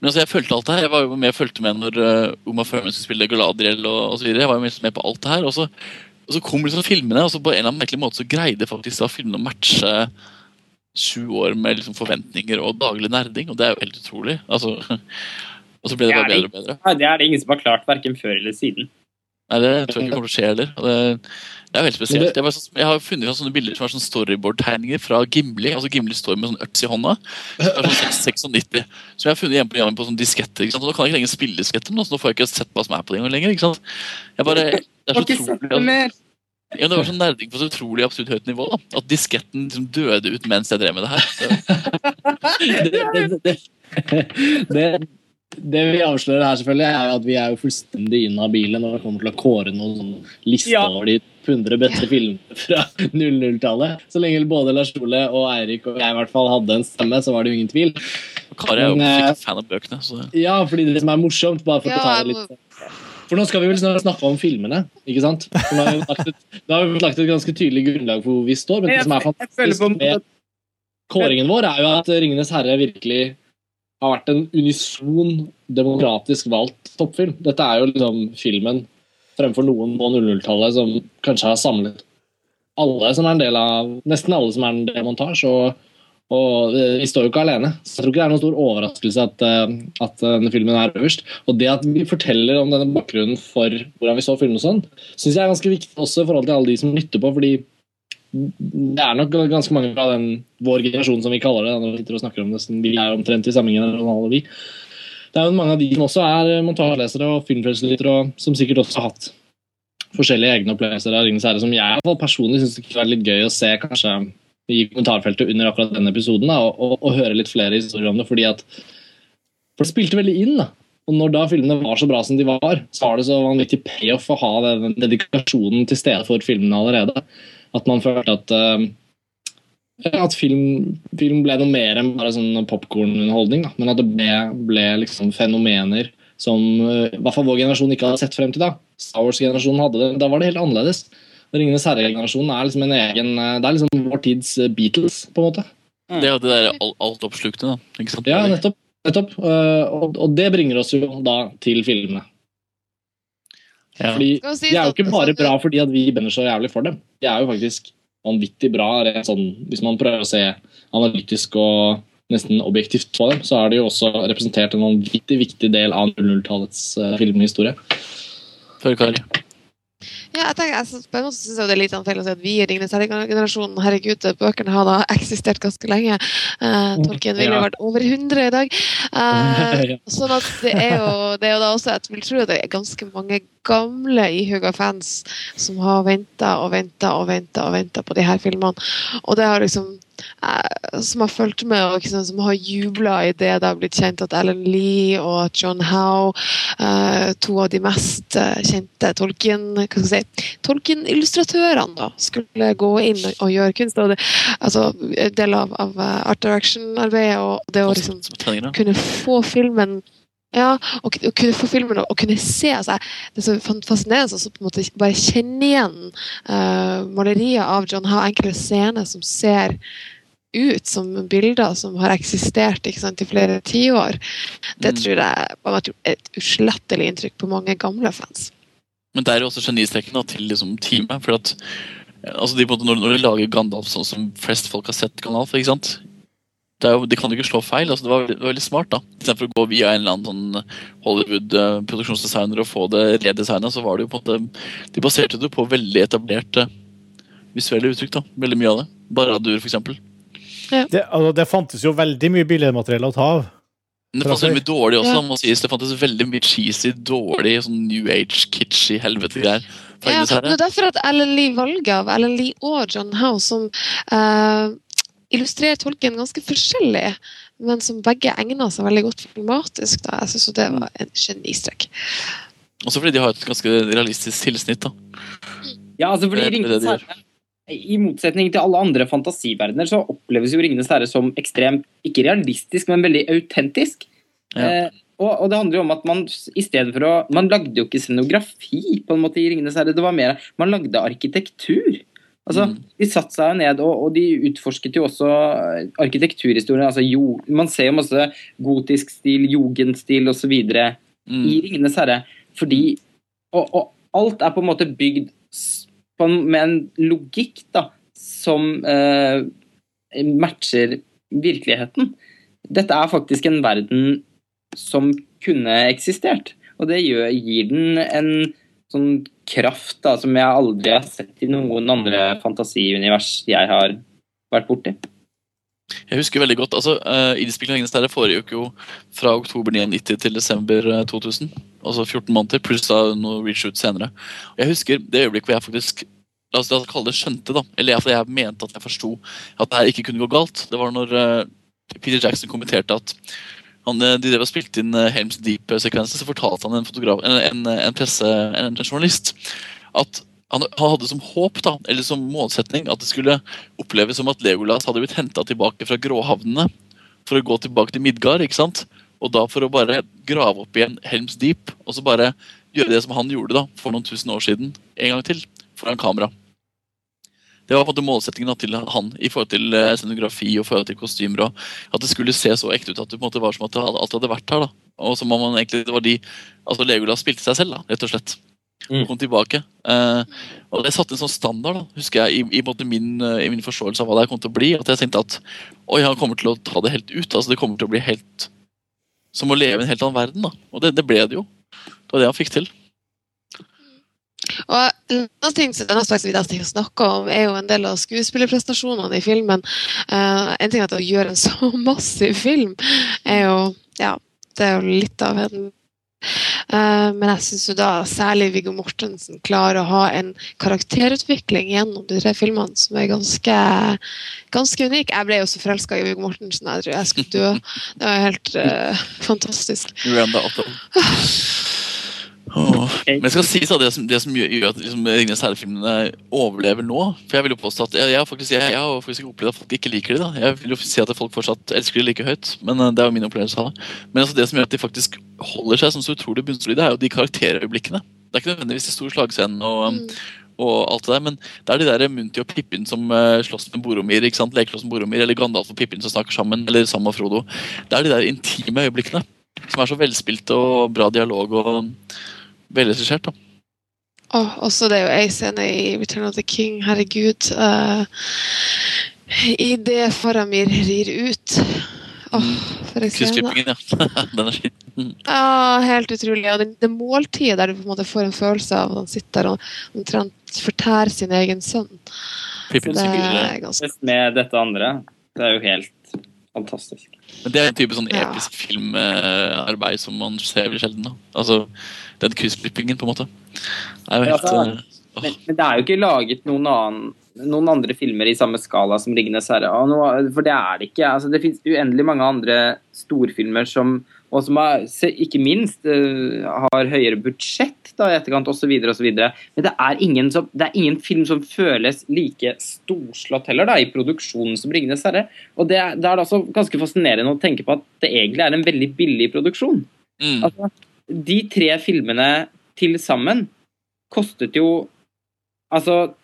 Speaker 6: Men altså, jeg følte alt det her. Jeg var jo med, fulgte med når uh, Uma Thurman skulle spille Galadriel og, osv. Jeg var jo med på alt det her. Og så, og så kom liksom filmene, og så på en eller annen merkelig måte så greide faktisk da filmene å matche sju år med liksom forventninger og daglig nerding, og det er jo helt utrolig. Altså, og så ble det bare bedre og bedre.
Speaker 4: Det er det ingen som har klart, verken før eller siden.
Speaker 6: Nei, det tror jeg ikke kommer til å skje heller. Det, det er jo helt spesielt. Jeg, sånn, jeg har funnet fram sånne bilder som er sånn storyboard-tegninger fra Gimli. altså Gimli står med sånn øks i hånda. Er sånn 96, som jeg har funnet hjemme på på sånn disketter. ikke sant? Og Nå kan jeg ikke lenger spille disketter, så nå får jeg ikke sett hva som er på det lenger. ikke sant? Jeg bare, det er så utrolig. Ja, det var sånn nerding på så utrolig absurd høyt nivå. da, At disketten liksom døde ut mens jeg drev med det her.
Speaker 3: det, det, det, det vi avslører her, selvfølgelig, er at vi er jo fullstendig inhabile når det kommer til å kåre noen sånn liste
Speaker 4: Ja.
Speaker 3: over de 100 beste filmene fra 00-tallet. Så lenge både Lars Ole og Eirik og jeg i hvert fall hadde en stemme, så var det jo ingen tvil.
Speaker 6: Kari er jo
Speaker 3: Men, eh,
Speaker 6: fan av bøkene. så...
Speaker 3: Ja, fordi det som er morsomt, bare for å ta det litt For nå skal vi vel snakke om filmene, ikke sant? For nå har vi lagt et, har vi lagt et ganske tydelig grunnlag for hvor vi står. Men det som er fantastisk med kåringen vår, er jo at Ringenes herre virkelig har vært en unison, demokratisk valgt toppfilm. Dette er jo liksom filmen fremfor noen på 00-tallet som kanskje har samlet alle som er en del av Nesten alle som er en av. Og, og eh, vi står jo ikke alene. Så jeg tror ikke det er noen stor overraskelse at, eh, at denne filmen er øverst. Og det at vi forteller om denne bakgrunnen for hvordan vi så filmen og sånn, syns jeg er ganske viktig også i forhold til alle de som lytter på. fordi det er nok ganske mange fra den vår generasjon, som vi kaller det. når Vi sitter og snakker om det, vi er omtrent i samme generasjon, vi. Det er jo mange av de som også er montasjelesere og filmfrelselyttere, og som sikkert også har hatt forskjellige egne opplevelser av Ringenes herre, som jeg i hvert fall personlig syns det kunne vært litt gøy å se kanskje i kommentarfeltet under akkurat denne episoden, da, og, og, og høre litt flere historier om det. fordi at For det spilte veldig inn. da, og når da filmene var så bra som de var, så var det så vanvittig payoff å ha den dedikasjonen til stede for filmene allerede. At man følte at eh, at film, film ble noe mer enn bare sånn popkornunderholdning. Men at det ble, ble liksom fenomener som eh, i hvert fall vår generasjon ikke hadde sett frem til. da. Star Wars-generasjonen hadde det, da var det helt annerledes. Ringenes herre-generasjonen er liksom en egen eh, Det er liksom vår tids Beatles, på en måte.
Speaker 6: Det er jo det der altoppslukende. da, ikke sant?
Speaker 3: Ja, nettopp. nettopp. Eh, Og, og det bringer oss jo da til filmene.
Speaker 6: Ja.
Speaker 3: Fordi
Speaker 2: si
Speaker 3: De er jo
Speaker 2: sånn-
Speaker 3: ikke bare
Speaker 2: sånn-
Speaker 3: bra fordi at vi brenner så jævlig for dem. De er jo faktisk vanvittig bra sånn, hvis man prøver å se analytisk og nesten objektivt på dem, så er de jo også representert en vanvittig viktig del av 00-tallets uh, filmhistorie.
Speaker 6: Før Kari.
Speaker 2: Ja, jeg tenker, jeg, synes- på en måte synes jeg det er litt feil å si at vi i Ringenes herre-generasjonen Herregud, bøkene har da eksistert ganske lenge. Uh, Tolkien ville
Speaker 3: Ja.
Speaker 2: vært over 100 i dag.
Speaker 3: Uh,
Speaker 2: sånn at det er jo det er jo da også Jeg vil tro at det er ganske mange gamle ihuga fans som har venta og venta og venta og venta på de her filmene. Og det har liksom Som har fulgt med og liksom, som har jubla i det det har blitt kjent at Ellen Lee og John Howe, eh, to av de mest eh, kjente Tolkien hva skal si, Tolkien-illustratørene, da, skulle gå inn og, og gjøre kunst. Og det, altså, del av, av eh, art direction-arbeidet og det å liksom kunne få filmen ja, og, og kunne få filmen og, kunne se altså, Det er så fascinerende å på en måte bare kjenne igjen uh, malerier av John Howe, enkelte scener som ser ut som bilder som har eksistert sant, i flere tiår. Det
Speaker 6: Mm.
Speaker 2: tror jeg har vært et uslettelig inntrykk på mange gamle fans.
Speaker 6: Men det er jo også genistreken til liksom, teamet. For at, eh, altså, de, når, når de lager Gandalf sånn som flest folk har sett Gandalf, ikke sant? Det, jo, de kan jo ikke slå feil. altså Det var, det var veldig smart. da Istedenfor å gå via en eller annen sånn Hollywood-produksjonsdesigner og få det redesigna, så var det jo på en måte De baserte det på veldig etablerte visuelle uttrykk. da Veldig mye av det. Baradur, for
Speaker 1: Det, altså, det fantes jo veldig mye billedmateriell å ta av.
Speaker 6: Men det fantes mye dårlig også.
Speaker 2: Ja.
Speaker 6: må sies. Det fantes veldig mye cheesy, dårlig, sånn new age, kitschy helvete-greier.
Speaker 2: Ja, det er derfor at Ellen Lee valget av Ellen Lee og John Howe, som uh, illustrerer tolken ganske forskjellig, men som begge egner seg veldig godt filmatisk. Da. Jeg syns det var en genistrek.
Speaker 6: Også fordi de har et ganske realistisk tilsnitt. da
Speaker 4: Ja, altså fordi
Speaker 6: Det
Speaker 4: I motsetning til alle andre fantasiverdener så oppleves jo Ringenes herre som ekstremt ikke realistisk, men veldig autentisk.
Speaker 6: Ja.
Speaker 4: Eh, og, og det handler jo om at man i stedet for å Man lagde jo ikke scenografi på en måte i Ringenes herre. Det var mer Man lagde arkitektur. Altså,
Speaker 6: Mm.
Speaker 4: De satte seg jo ned, og, og de utforsket jo også eh, arkitekturhistorien. Altså, jo, man ser jo masse gotisk stil, jugendstil osv.
Speaker 6: Mm.
Speaker 4: i Ringenes herre. Fordi og, og alt er på en måte bygd med en logikk da, som eh, matcher virkeligheten. Dette er faktisk en verden som kunne eksistert. Og det gjør, gir den en sånn kraft da, som jeg aldri har sett i noen andre fantasiunivers jeg har vært borti.
Speaker 6: Jeg husker veldig godt, altså uh, Innspillingen hennes foregikk jo fra oktober 1990 til desember 2000. Altså 14 måneder, pluss da noe reshoot senere. Og Jeg husker det øyeblikket hvor jeg faktisk la oss, la oss kalle det skjønte, da, eller jeg, jeg mente at jeg forsto at det her ikke kunne gå galt. Det var når uh, Peter Jackson kommenterte at han, de drev og spilte inn Helms Deep-sekvenser, så fortalte han en, en, en, en, presse, en journalist at han, hadde som håp da, eller som målsetning at det skulle oppleves som at Legolas hadde blitt henta tilbake fra gråhavnene for å gå tilbake til Midgard. ikke sant? Og da for å bare grave opp igjen Helms Deep og så bare gjøre det som han gjorde da, for noen tusen år siden, en gang til, foran kamera. Det var på en måte målsettingen til han i forhold til eh, scenografi og forhold til kostymer. og At det skulle se så ekte ut at det på en måte var som at alt hadde vært her. da. Og som om man egentlig, det var de, altså Legolas spilte seg selv, da, rett og slett. Og kom tilbake. Eh, og Det satte en sånn standard da, husker jeg, i, i, min, eh, i, min, forståelse av hva det kom til å bli. At jeg tenkte at oi, han kommer til å ta det helt ut. altså Det kommer til å bli helt som å leve i en helt annen verden. da. Og det, det ble det jo. Det var det han fikk til.
Speaker 2: Og en ting som denne slags vi snakker om, er jo en del av skuespillerprestasjonene i filmen. Uh, en ting er at å gjøre en så massiv film er jo ja, det er jo litt av en men jeg syns da særlig Viggo Mortensen klarer å ha en karakterutvikling gjennom de tre filmene som er ganske, ganske unik. Jeg ble jo så forelska i Viggo Mortensen. Jeg tror jeg skulle dø. Det var helt uh, fantastisk.
Speaker 6: Miranda Otto. Oh. Men jeg skal si så det som, det som gjør at liksom, Ringenes herre-filmene overlever nå For Jeg vil jo påstå at jeg, jeg, faktisk, jeg, jeg har faktisk opplevd at folk ikke liker det. da Jeg vil jo si at folk fortsatt elsker det like høyt, men uh, det er jo min opplevelse av det. Men altså, det som gjør at de faktisk holder seg som så utrolig bunnsolide, er jo de karakterøyeblikkene. Det er ikke nødvendigvis de store slagscenene og, um, og alt det der, men det er de der Munti og Pippin som uh, slåss med Boromir, ikke sant? lekeslåss med Boromir, eller Gandalf og Pippin som snakker sammen, eller Sam og Frodo. Det er de der intime øyeblikkene som er så velspilte og bra dialog. og Veldig regissert.
Speaker 2: Oh, også det er jo ei scene i Return of the King. Herregud. Uh, I det Faramir rir ut. Oh, for en scene.
Speaker 6: ja. Den er fin.
Speaker 2: Ja, helt utrolig. Og det, det måltidet der du på en måte får en følelse av at han sitter og omtrent fortærer sin egen sønn.
Speaker 6: det er
Speaker 4: ganske... Med dette andre. Det er jo helt fantastisk.
Speaker 6: Men Det er en type sånn episk ja. filmarbeid som man ser veldig sjelden. da. Altså, Den kryssklippingen, på en måte. Er jo helt,
Speaker 4: ja, uh, men, men, det er jo ikke laget noen, annen, noen andre filmer i samme skala som 'Ringenes herre'. For det er det ikke. Altså, det fins uendelig mange andre storfilmer som og som er, ikke minst uh, har høyere budsjett da, i etterkant osv. Men det er, ingen som, det er ingen film som føles like storslått heller da, i produksjonen som 'Ringenes herre'. Og det, det er da også ganske fascinerende å tenke på at det egentlig er en veldig billig produksjon.
Speaker 6: Mm.
Speaker 4: Altså, de tre filmene til sammen kostet jo altså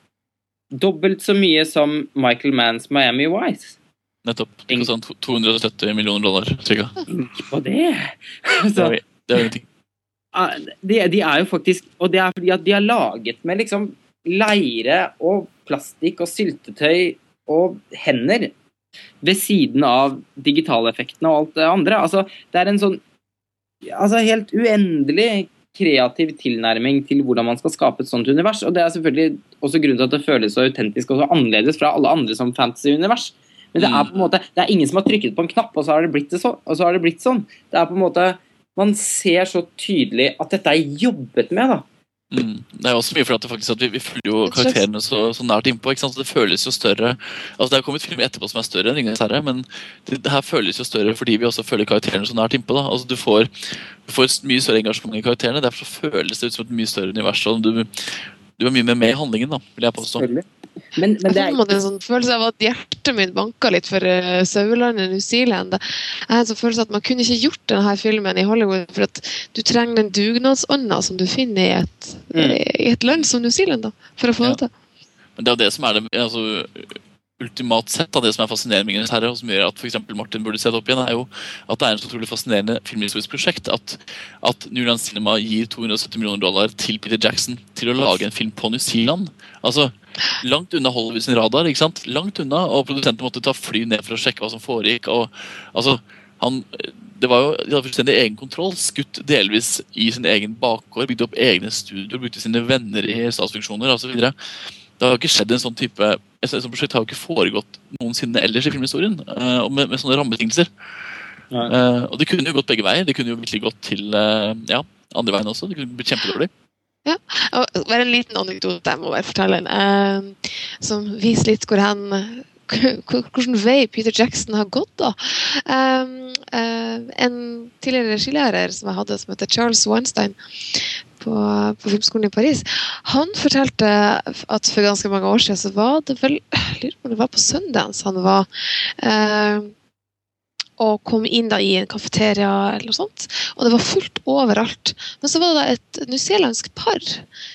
Speaker 4: dobbelt så mye som Michael Manns Miami Vice.
Speaker 6: Nettopp. Sånn 270 millioner dollar, cirka.
Speaker 4: På det!
Speaker 6: Så, det er jo ingenting.
Speaker 4: De, de, er jo faktisk Og det er fordi at de er laget med liksom leire og plastikk og syltetøy og hender ved siden av digitaleffektene og alt det andre. Altså, det er en sånn altså helt uendelig kreativ tilnærming til hvordan man skal skape et sånt univers. Og det er selvfølgelig også grunnen til at det føles så autentisk og så annerledes fra alle andre som fantasy-univers. Men det er mm. på en måte, det er ingen som har trykket på en knapp, og så har det blitt, det så, og så har det blitt sånn. Det er på en måte, Man ser så tydelig at dette er jobbet med. da.
Speaker 6: Mm. Det er også mye fordi at, faktisk, at vi, vi, følger jo karakterene så, så nært innpå. ikke sant? Så Det føles jo større altså Det er kommet film etterpå som er større enn 'Ringenes herre', men det, det, her føles jo større fordi vi også følger karakterene så nært innpå. da. Altså Du får, du får et mye større engasjement i karakterene, derfor føles det ut som et mye større univers. og du, du er mye mer med i handlingen, da, vil jeg påstå.
Speaker 2: Men, men det er... Jeg får en sånn følelse av at hjertet mitt banka litt for uh, sauelandet New Zealand. Jeg har en sånn følelse av at Man kunne ikke gjort denne filmen i Hollywood for at du trenger den dugnadsånda som du finner i et, mm. i et land som New Zealand da, for å få ja. det til.
Speaker 6: Men det er jo det som er det altså, ultimat sett av det som er fascinerende med Ringenes herre, og som gjør at for Martin burde se det opp igjen, er jo at det er en så utrolig fascinerende filmhistorisk prosjekt at, at Newland Cinema gir 270 millioner dollar til Peter Jackson til å lage en film på New Zealand. Altså, langt unna Hollywood sin radar. ikke sant? Langt unna, Og produsenten måtte ta fly ned for å sjekke hva som foregikk. og altså, han, det var jo, De hadde fullstendig egen kontroll, skutt delvis i sin egen bakgård, bygde opp egne studioer, brukte sine venner i statsfunksjoner osv. Det har jo ikke skjedd en sånn type et sånt prosjekt har jo ikke foregått noensinne ellers i filmhistorien. eh, og med, med sånne rammebetingelser. Uh, og det kunne jo gått begge veier. Det kunne jo virkelig gått til uh, ja, andre veien også. Det kunne blitt kjempedårlig.
Speaker 2: Ja, og bare en liten anekdote jeg må bare fortelle, uh, som viser litt hvor hen hvilken vei Peter Jackson har gått. da. Um, uh, en tidligere regilærer som jeg hadde, som heter Charles Weinstein på, på Filmskolen i Paris, han fortalte at for ganske mange år siden så var det vel jeg lurer på om det var på Sundance han var uh, og kom inn da i en kafeteria eller noe sånt. Og det var fullt overalt. Men så var det et newzealandsk par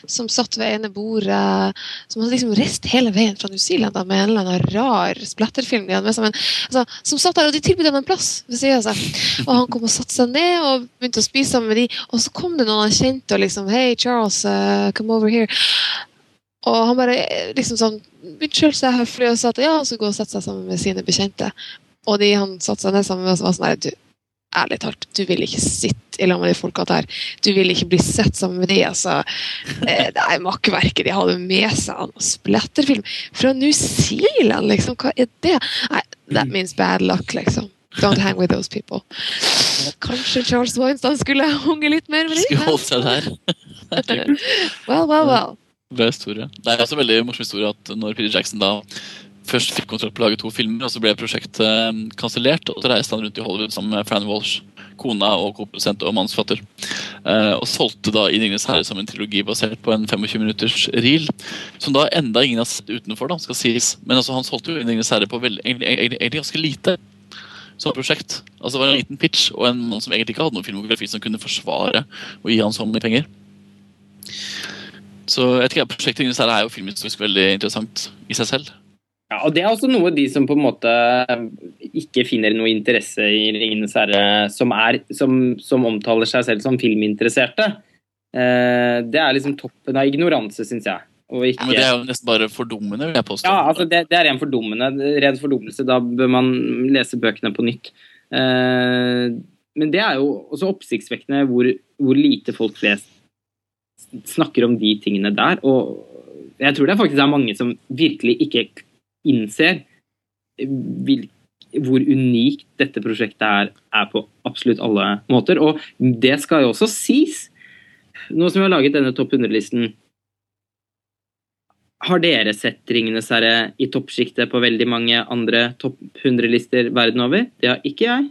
Speaker 2: som satt ved ene bordet, som hadde liksom reist hele veien fra New Zealand da, med en eller annen rar splatterfilm de hadde med seg. Men, altså, som satt der, og de tilbød ham en plass ved siden av seg. Og han kom og satte seg ned og begynte å spise sammen med de, og så kom det noen han kjente og liksom Hei, Charles, uh, come over here. Og han bare liksom sånn unnskyldte så høflig og sa at ja, han skulle gå og sette seg sammen med sine bekjente. Og de han satte seg ned sammen med, var sånn her du, Ærlig talt, du vil ikke sitte i lag med de folka der. Du vil ikke bli sett sammen med de. altså. Eh, det er makkverket de hadde med seg. Han splatterfilm fra New Zealand, liksom. Hva er det? Nei, that means bad luck, liksom. Don't hang with those people. Kanskje Charles Weinstein skulle hunge litt mer med
Speaker 6: Skulle holdt seg der.
Speaker 2: well, well, well.
Speaker 6: Bra historie. Det er også en veldig morsom historie at når Peter Jackson da først fikk kontrakt på å lage to filmer, og så ble prosjektet eh, kansellert. Og så reiste han rundt i Hollywood sammen med Fran Walsh, kona og koprodusent og manusforfatter. Eh, og solgte da 'I Ringenes herre' som en trilogi basert på en 25 minutters reel. Som da enda ingen har sett utenfor, da, skal sies. Men altså, han solgte jo 'I Ringenes herre' på veldig, egentlig, ganske lite som prosjekt. Altså Det var en liten pitch og en mann som egentlig ikke hadde noen filmografi som kunne forsvare å gi han så mye penger. Så jeg tror Prosjektet Ringenes herre er jo filmhistorisk veldig interessant i seg selv.
Speaker 4: Ja, og Det er også noe de som på en måte ikke finner noe interesse i Ringenes herre, som, er, som, som omtaler seg selv som filminteresserte. Eh, det er liksom toppen av ignoranse, syns jeg. Ikke...
Speaker 6: Men det er jo nesten bare fordummende, vil jeg påstå.
Speaker 4: Ja, altså det, det er ren fordummende. Ren fordummelse. Da bør man lese bøkene på nytt. Eh, men det er jo også oppsiktsvekkende hvor, hvor lite folk flest snakker om de tingene der. Og jeg tror det faktisk er mange som virkelig ikke innser hvor unikt dette prosjektet er, er på absolutt alle måter. Og det skal jo også sies, nå som vi har laget denne topp 100-listen Har dere sett 'Ringenes herre' i toppsjiktet på veldig mange andre topp 100-lister verden over? Det har ikke jeg.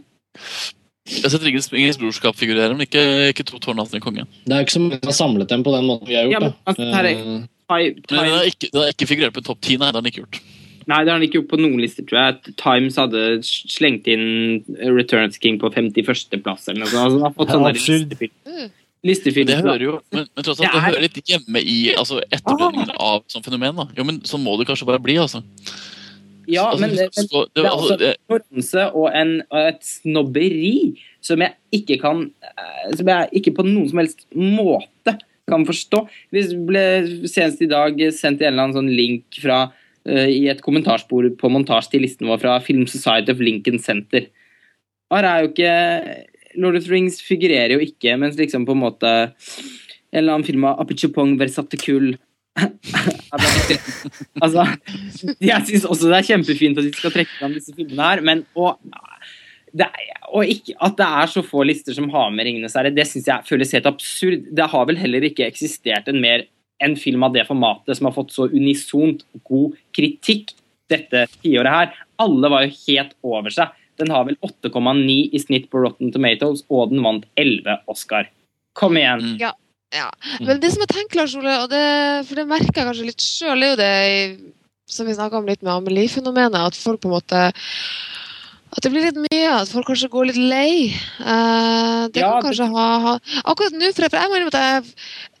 Speaker 6: Jeg har sett Ringens brorskap figurere, men ikke, ikke To tårn til konge.
Speaker 3: Det er jo ikke så mange som har samlet dem på den måten vi har gjort.
Speaker 4: Ja, men, altså, her er,
Speaker 3: uh,
Speaker 4: time,
Speaker 6: Men den har ikke, den har ikke figurert på topp ti, nei. Det har den ikke gjort.
Speaker 4: Nei, det har han ikke gjort på noen lister, tror jeg. Times hadde slengt inn Returns King på 51.-plass eller noe sånt. Altså, fått listefyll.
Speaker 6: Det hører jo, men, men tross alt, det
Speaker 4: Det er-
Speaker 6: hører litt hjemme i altså, etterbrenningen av sånn fenomen. da. Jo, men Sånn må det kanskje bare bli. altså.
Speaker 4: Ja,
Speaker 6: Altså,
Speaker 4: men, men
Speaker 6: så-
Speaker 4: det
Speaker 6: det-
Speaker 4: er
Speaker 6: altså,
Speaker 4: også en ignoranse og, en, og et snobberi som jeg ikke kan eh, Som jeg ikke på noen som helst måte kan forstå. Vi ble senest i dag sendt en eller annen sånn link fra i et kommentarspor på montasje til listen vår fra Film Society of Lincoln Center. Her er jo ikke Lord of the Rings figurerer jo ikke, mens liksom på en måte en eller annen film av Apichupong Versate Kull altså, jeg syns også det er kjempefint at vi skal trekke fram disse filmene her, men og, det og ikke, at det er så få lister som har med 'Ringenes herre', det syns jeg føles helt absurd. Det har vel heller ikke eksistert en mer en film av det formatet som har fått så unisont god kritikk dette tiåret her. Alle var jo helt over seg. Den har vel 8,9 i snitt på Rotten Tomatoes, og den vant 11 Oscar. Kom igjen.
Speaker 2: Ja, ja. Men det som jeg tenker, Lars Ole, og det, for det merker jeg kanskje litt sjøl, er jo det som vi snakka om litt med Amelie-fenomenet, at folk på en måte at det blir litt mye, at folk kanskje går litt lei. Uh, det
Speaker 4: Ja,
Speaker 2: kan
Speaker 4: det-
Speaker 2: kanskje ha, ha Akkurat nå, for jeg, for jeg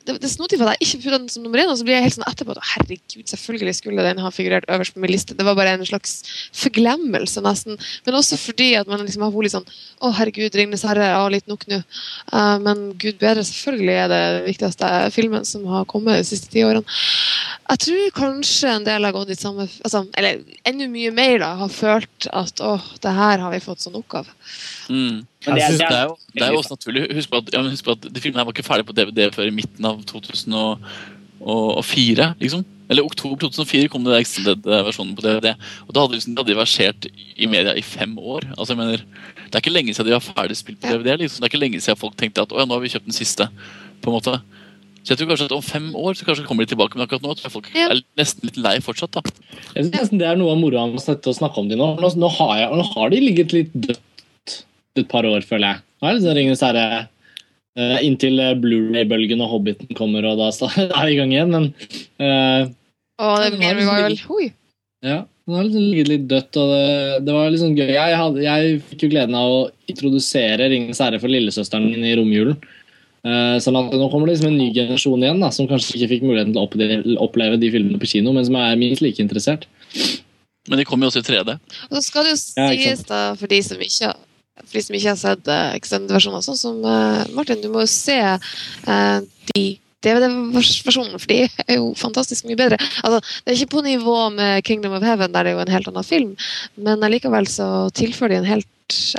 Speaker 2: det, det er snodig for at jeg ikke putta den som nummer én, og så blir jeg helt sånn etterpå at herregud, selvfølgelig skulle den ha figurert øverst på min liste. Det var bare en slags forglemmelse, nesten. Men også fordi at man liksom har vært litt sånn Å, herregud, 'Ringenes herre', ja, litt nok nå. Uh, men gud bedre, selvfølgelig er det viktigste filmen som har kommet de siste ti årene. Jeg tror kanskje en del har gått i samme altså, Eller enda mye mer da, har følt at å, det her har vi fått så nok av.
Speaker 6: Mm.
Speaker 4: Men det er- det er-
Speaker 6: det, er jo, det er jo også naturlig. Husk på at, ja, husk på at de filmene her var ikke ferdig på DVD før i midten av 2004. liksom. Eller oktober 2004 kom det extended versjonen på DVD. Og da hadde, liksom, de hadde versert i media i fem år. Altså jeg mener, Det er ikke lenge siden de var ferdig spilt på DVD. liksom. Det er ikke lenge siden folk tenkte at å ja, nå har vi kjøpt den siste. på en måte. Så jeg tror kanskje at om fem år så kanskje kommer de tilbake, men akkurat nå tror jeg folk er nesten litt lei fortsatt. da.
Speaker 3: Jeg synes nesten Det er noe av moroa med å snakke om de nå. Nå, nå, har jeg, nå har de ligget litt dødt et par år, føler jeg. Nå er det sånn Ringenes herre uh, inntil eh, Blu-ray-bølgen og Hobbiten kommer, og da er vi i gang igjen. Men uh,
Speaker 2: Og det blir vel. Oi.
Speaker 3: ja, Det har liksom ligget litt dødt, og det, det var sånn gøy. Jeg, hadde, jeg fikk jo gleden av å introdusere Ringenes herre for lillesøsteren min i romjulen. Uh, sånn at Nå kommer det liksom en ny generasjon igjen da, som kanskje ikke fikk muligheten til å oppleve, de filmene på kino, men som er minst like interessert.
Speaker 6: Men de kommer jo også i 3D.
Speaker 2: Og så skal det jo
Speaker 3: Ja,
Speaker 2: da, for de som ikke, for de som ikke har sett uh, extended-versjoner, sånn som uh, Martin, du må jo se uh, de DVD-versjonene, for de er jo fantastisk mye bedre. Altså, det er ikke på nivå med Kingdom of Heaven, der det er jo en helt annen film, men allikevel så tilfører de en helt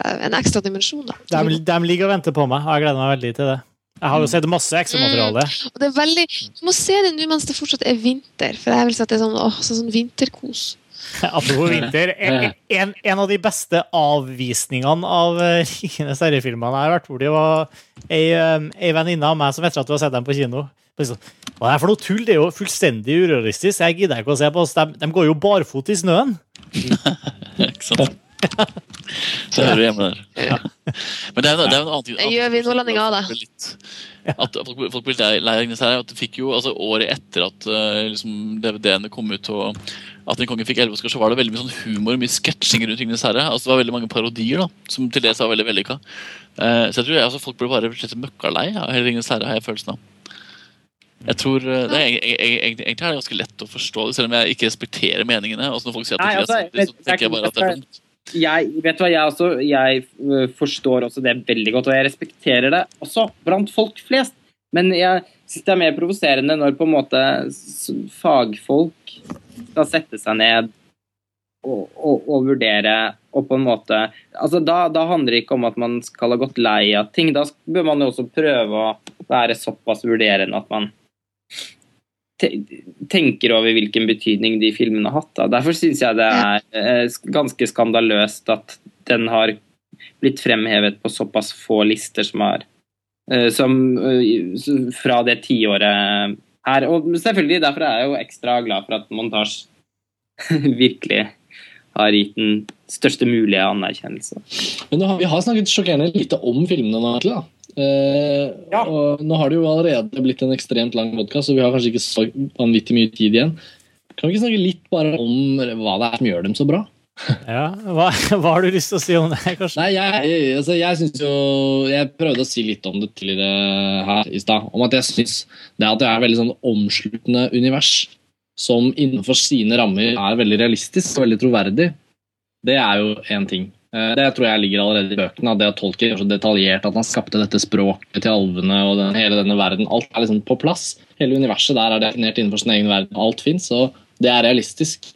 Speaker 2: en ekstra dimensjon. da.
Speaker 1: De, de ligger og venter på meg, og jeg gleder meg veldig til det. Jeg har jo sett masse ekstramateriale.
Speaker 2: Og det er veldig, Du må se det nå mens det fortsatt er vinter, for jeg vil si at det er sånn, åh, sånn vinterkos.
Speaker 1: Apropos vinter. En, en, en av de beste avvisningene av Ringenes herre-filmene jeg har vært borti, var ei, ei venninne av meg som etter at du har sett dem på kino liksom, Hva er det for noe tull? Det er jo fullstendig urealistisk. Jeg gidder ikke å se på. De, de går jo barfot i snøen.
Speaker 6: ikke sant? Så hører du hjemme der. Men det er, det er en annen ting.
Speaker 2: Gjør vi nordlendinger av det.
Speaker 6: At folk, folk blir lei av. At det fikk jo, altså Året etter at uh, liksom, DVD-ene kom ut og at Den kongen fikk elleve Oscar, så var det veldig mye sånn humor og mye sketsjing rundt Ringenes herre. Altså, det var veldig mange parodier da, som til dels var veldig vellykka. Uh, så jeg tror altså, folk ble bare slett møkkalei av hele Ringenes herre, har jeg følelsen av. Jeg tror eh, det er, eg- eg- eg- Egentlig er det ganske lett å forstå det, selv om jeg ikke respekterer meningene. Altså, når folk sier at det,
Speaker 4: Nei, altså,
Speaker 6: det, så tenker jeg bare at det er dumt.
Speaker 4: Jeg, vet du hva, jeg, også, jeg øh, forstår også det veldig godt, og jeg respekterer det også blant folk flest. Men jeg syns det er mer provoserende når på en måte fagfolk skal sette seg ned og, og, og vurdere og på en måte altså da, da handler det ikke om at man skal ha gått lei av ting. Da bør man jo også prøve å være såpass vurderende at man tenker over hvilken betydning de filmene har hatt. Da. Derfor syns jeg det er eh, ganske skandaløst at den har blitt fremhevet på såpass få lister som har eh, som eh, fra det tiåret her. Og selvfølgelig, derfor er jeg jo ekstra glad for at montasje virkelig har gitt den største mulige anerkjennelse.
Speaker 3: Men nå har, vi har snakket sjokkerende lite om filmene nå, egentlig. Da. ja. og nå har det jo allerede blitt en ekstremt lang podkast, så vi har kanskje ikke så vanvittig mye tid igjen. Kan vi ikke snakke litt bare om hva det er som gjør dem så bra?
Speaker 1: Ja, hva, hva har du lyst til å si om det? kanskje?
Speaker 3: Nei, jeg, altså, jeg synes jo Jeg prøvde å si litt om det tidligere her i stad. Om at jeg syns det at det er et veldig sånn omsluttende univers som innenfor sine rammer er veldig realistisk og veldig troverdig, det er jo én ting. Eh, Det tror jeg ligger allerede i bøkene. at Det at Tolkien gjør så detaljert at han skapte dette språket til alvene og den, hele denne verden. Alt er liksom på plass. Hele universet der er definert innenfor sin egen verden. Alt fins, og det er realistisk.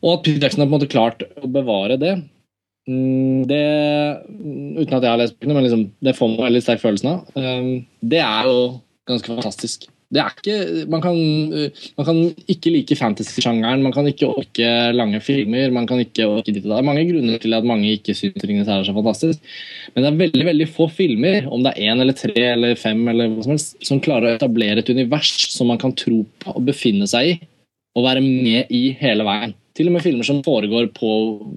Speaker 3: Og at Peter Jackson har på en måte klart å bevare det, mm, det Uten at jeg har lest bøkene, men liksom, det får meg veldig sterk følelsen av. Um, Det er jo ganske fantastisk. Det er ikke, man, kan, uh, man kan ikke like fantasy-sjangeren, man kan ikke orke lange filmer. man kan ikke orke ditt og Det er mange grunner til at mange ikke syns Ringenes herre er så fantastisk. Men det er veldig veldig få filmer, om det er én eller tre eller fem, eller hva som helst, som klarer å etablere et univers som man kan tro på og befinne seg i. Og være med i hele veien. Til og med filmer som foregår på,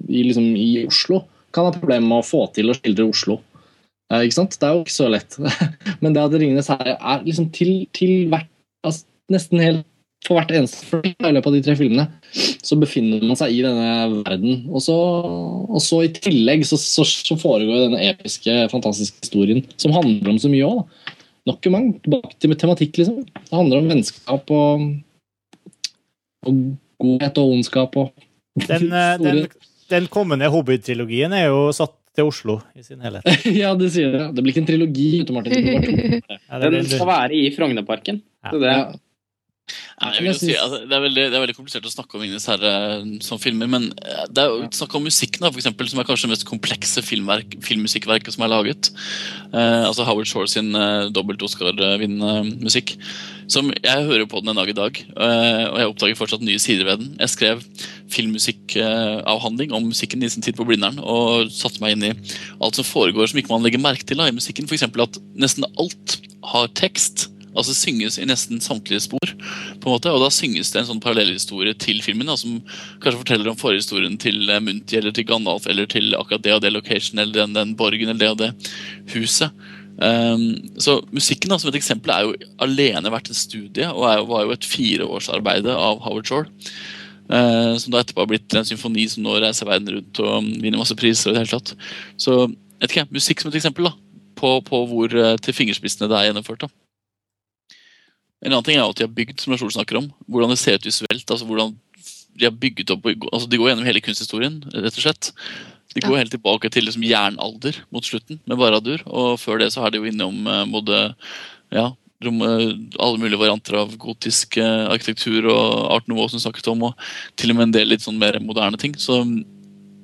Speaker 3: i, liksom, i Oslo, kan ha problemer med å få til å skildre Oslo. Eh, ikke sant? Det er jo ikke så lett. Men det at Ringenes herre er liksom til, til hvert altså, Nesten helt for hvert eneste film i løpet av de tre filmene, så befinner man seg i denne verden. Og så, og så i tillegg så, så, så foregår denne episke, fantastiske historien, som handler om så mye òg. nok en gang tilbake til tematikk, liksom. Det handler om vennskap og, og godhet og ondskap og
Speaker 1: Den, eh, den, den kommende Hobbit-trilogien er jo satt til Oslo i sin helhet.
Speaker 3: ja, det sier det. Det blir ikke en trilogi Martin.
Speaker 1: Ja,
Speaker 4: Den skal være i Frognerparken. Så det,
Speaker 6: Jeg vil jo si, altså, det, er veldig, det er veldig komplisert å snakke om Ringenes herre som filmer, men eh, det er jo snakk om musikken, da, for eksempel, som er kanskje det mest komplekse filmverk, filmmusikkverket som er laget. Eh, altså Howard Shore sin eh, dobbelt Oscar-vinnende. Som Jeg hører på den en dag i dag, eh, og jeg oppdager fortsatt nye sider ved den. Jeg skrev filmmusikkavhandling om musikken i sin tid på Blindern, og satte meg inn i alt som foregår som ikke man legger merke til da, i musikken. F.eks. at nesten alt har tekst. Altså synges i nesten samtlige spor. på en måte, Og da synges det en sånn parallellhistorie til filmen, da, som kanskje forteller om forhistorien til eh, Munti eller til Gandalf eller til akkurat det og det location eller den, den borgen eller det og det huset. Um, så musikken da, som et eksempel er jo alene vært en studie og er, var jo et fireårsarbeide av Howard Shore. Uh, som da etterpå har blitt en symfoni som nå reiser verden rundt og vinner masse priser. og det hele tatt. Så vet ikke, musikk som et eksempel da, på, på hvor eh, til fingerspissene det er gjennomført. da. En annen ting er at de har bygd, som Lars Ole snakker om, hvordan det ser ut visuelt. altså hvordan De har bygget opp, altså de går gjennom hele kunsthistorien, rett og slett. De går helt tilbake til liksom jernalder mot slutten med Baradur. Og før det så er de jo innom eh, både ja, eh, alle mulige varianter av gotisk eh, arkitektur og art nouveau som snakket om, og til og med en del litt sånn mer moderne ting. Så mm,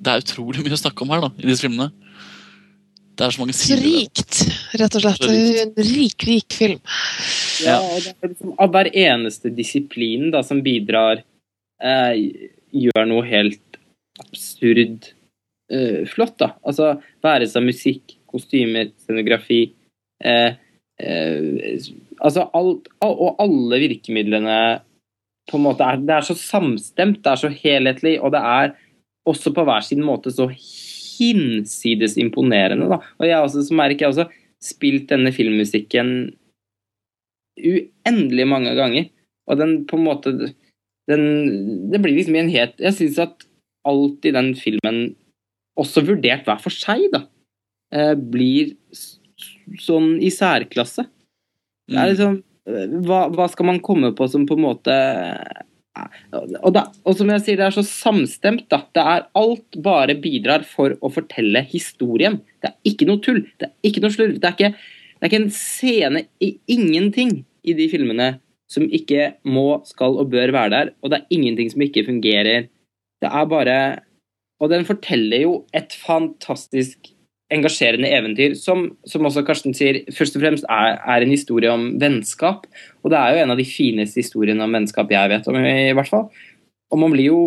Speaker 6: det er utrolig mye å snakke om her da, i disse filmene. Det er så mange sider. Så
Speaker 2: rikt, rett og slett. En rik, rik film.
Speaker 4: Ja, og det er liksom av hver eneste disiplin da, som bidrar, eh, gjør noe helt absurd eh, flott. da. Altså være seg musikk, kostymer, scenografi eh, eh, Altså alt al- Og alle virkemidlene på en måte er Det er så samstemt, det er så helhetlig, og det er også på hver sin måte så hinsides imponerende. da. Og jeg også, så merker jeg også spilt denne filmmusikken uendelig mange ganger. Og den på en måte den, Det blir liksom en helt Jeg syns at alt i den filmen, også vurdert hver for seg, da, eh, blir sånn i særklasse. Det er liksom eh, hva, hva skal man komme på som på en måte og, da, og som jeg sier, det er så samstemt. da. Det er Alt bare bidrar for å fortelle historien. Det er ikke noe tull. Det er ikke noe slurv. Det er ikke, det er ikke en scene i ingenting i de filmene som ikke må, skal og bør være der. Og det er ingenting som ikke fungerer. Det er bare Og den forteller jo et fantastisk engasjerende eventyr, som, som også Karsten sier, først og fremst er, er en historie om vennskap. Og det er jo en av de fineste historiene om vennskap jeg vet om, i hvert fall. Og man blir jo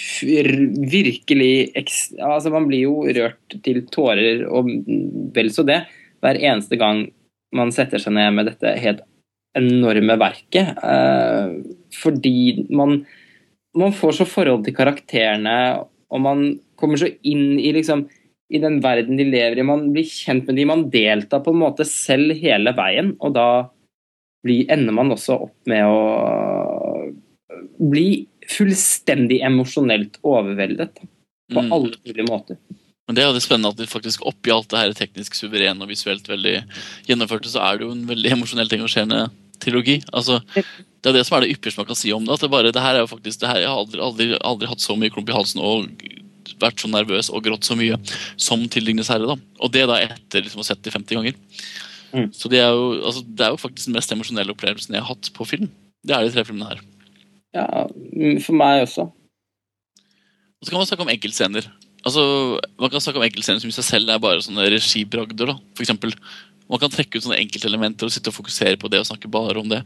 Speaker 4: virkelig Altså, man blir jo rørt til tårer, og vel så det, hver eneste gang man setter seg ned med dette helt enorme verket. Eh, fordi man man får så forhold til karakterene, og man kommer så inn i liksom i den verden de lever i. Man blir kjent med de, man deltar på en måte selv hele veien. Og da blir, ender man også opp med å bli fullstendig emosjonelt overveldet. På
Speaker 6: Mm.
Speaker 4: alle mulige måter.
Speaker 6: Men det er jo det spennende at de faktisk oppi alt det her teknisk suverene og visuelt veldig gjennomførte, så er det jo en veldig emosjonelt engasjerende trilogi. Altså, det er det som er det ypperste man kan si om det. at det bare, det her er jo faktisk, det her, Jeg har aldri, aldri, aldri hatt så mye klump i halsen og vært så nervøs og grått så mye som til Ringenes herre. da. Og det da etter liksom å ha sett det 50 ganger. Så det er, jo, altså, det er jo faktisk den mest emosjonelle opplevelsen jeg har hatt på film. Det er de tre filmene her.
Speaker 4: Ja, for meg også.
Speaker 6: Og så kan man snakke om enkeltscener. Altså, man kan snakke om enkeltscener som i seg selv er bare sånne regibragder. da, for eksempel. Man kan trekke ut sånne enkeltelementer og sitte og fokusere på det og snakke bare om det.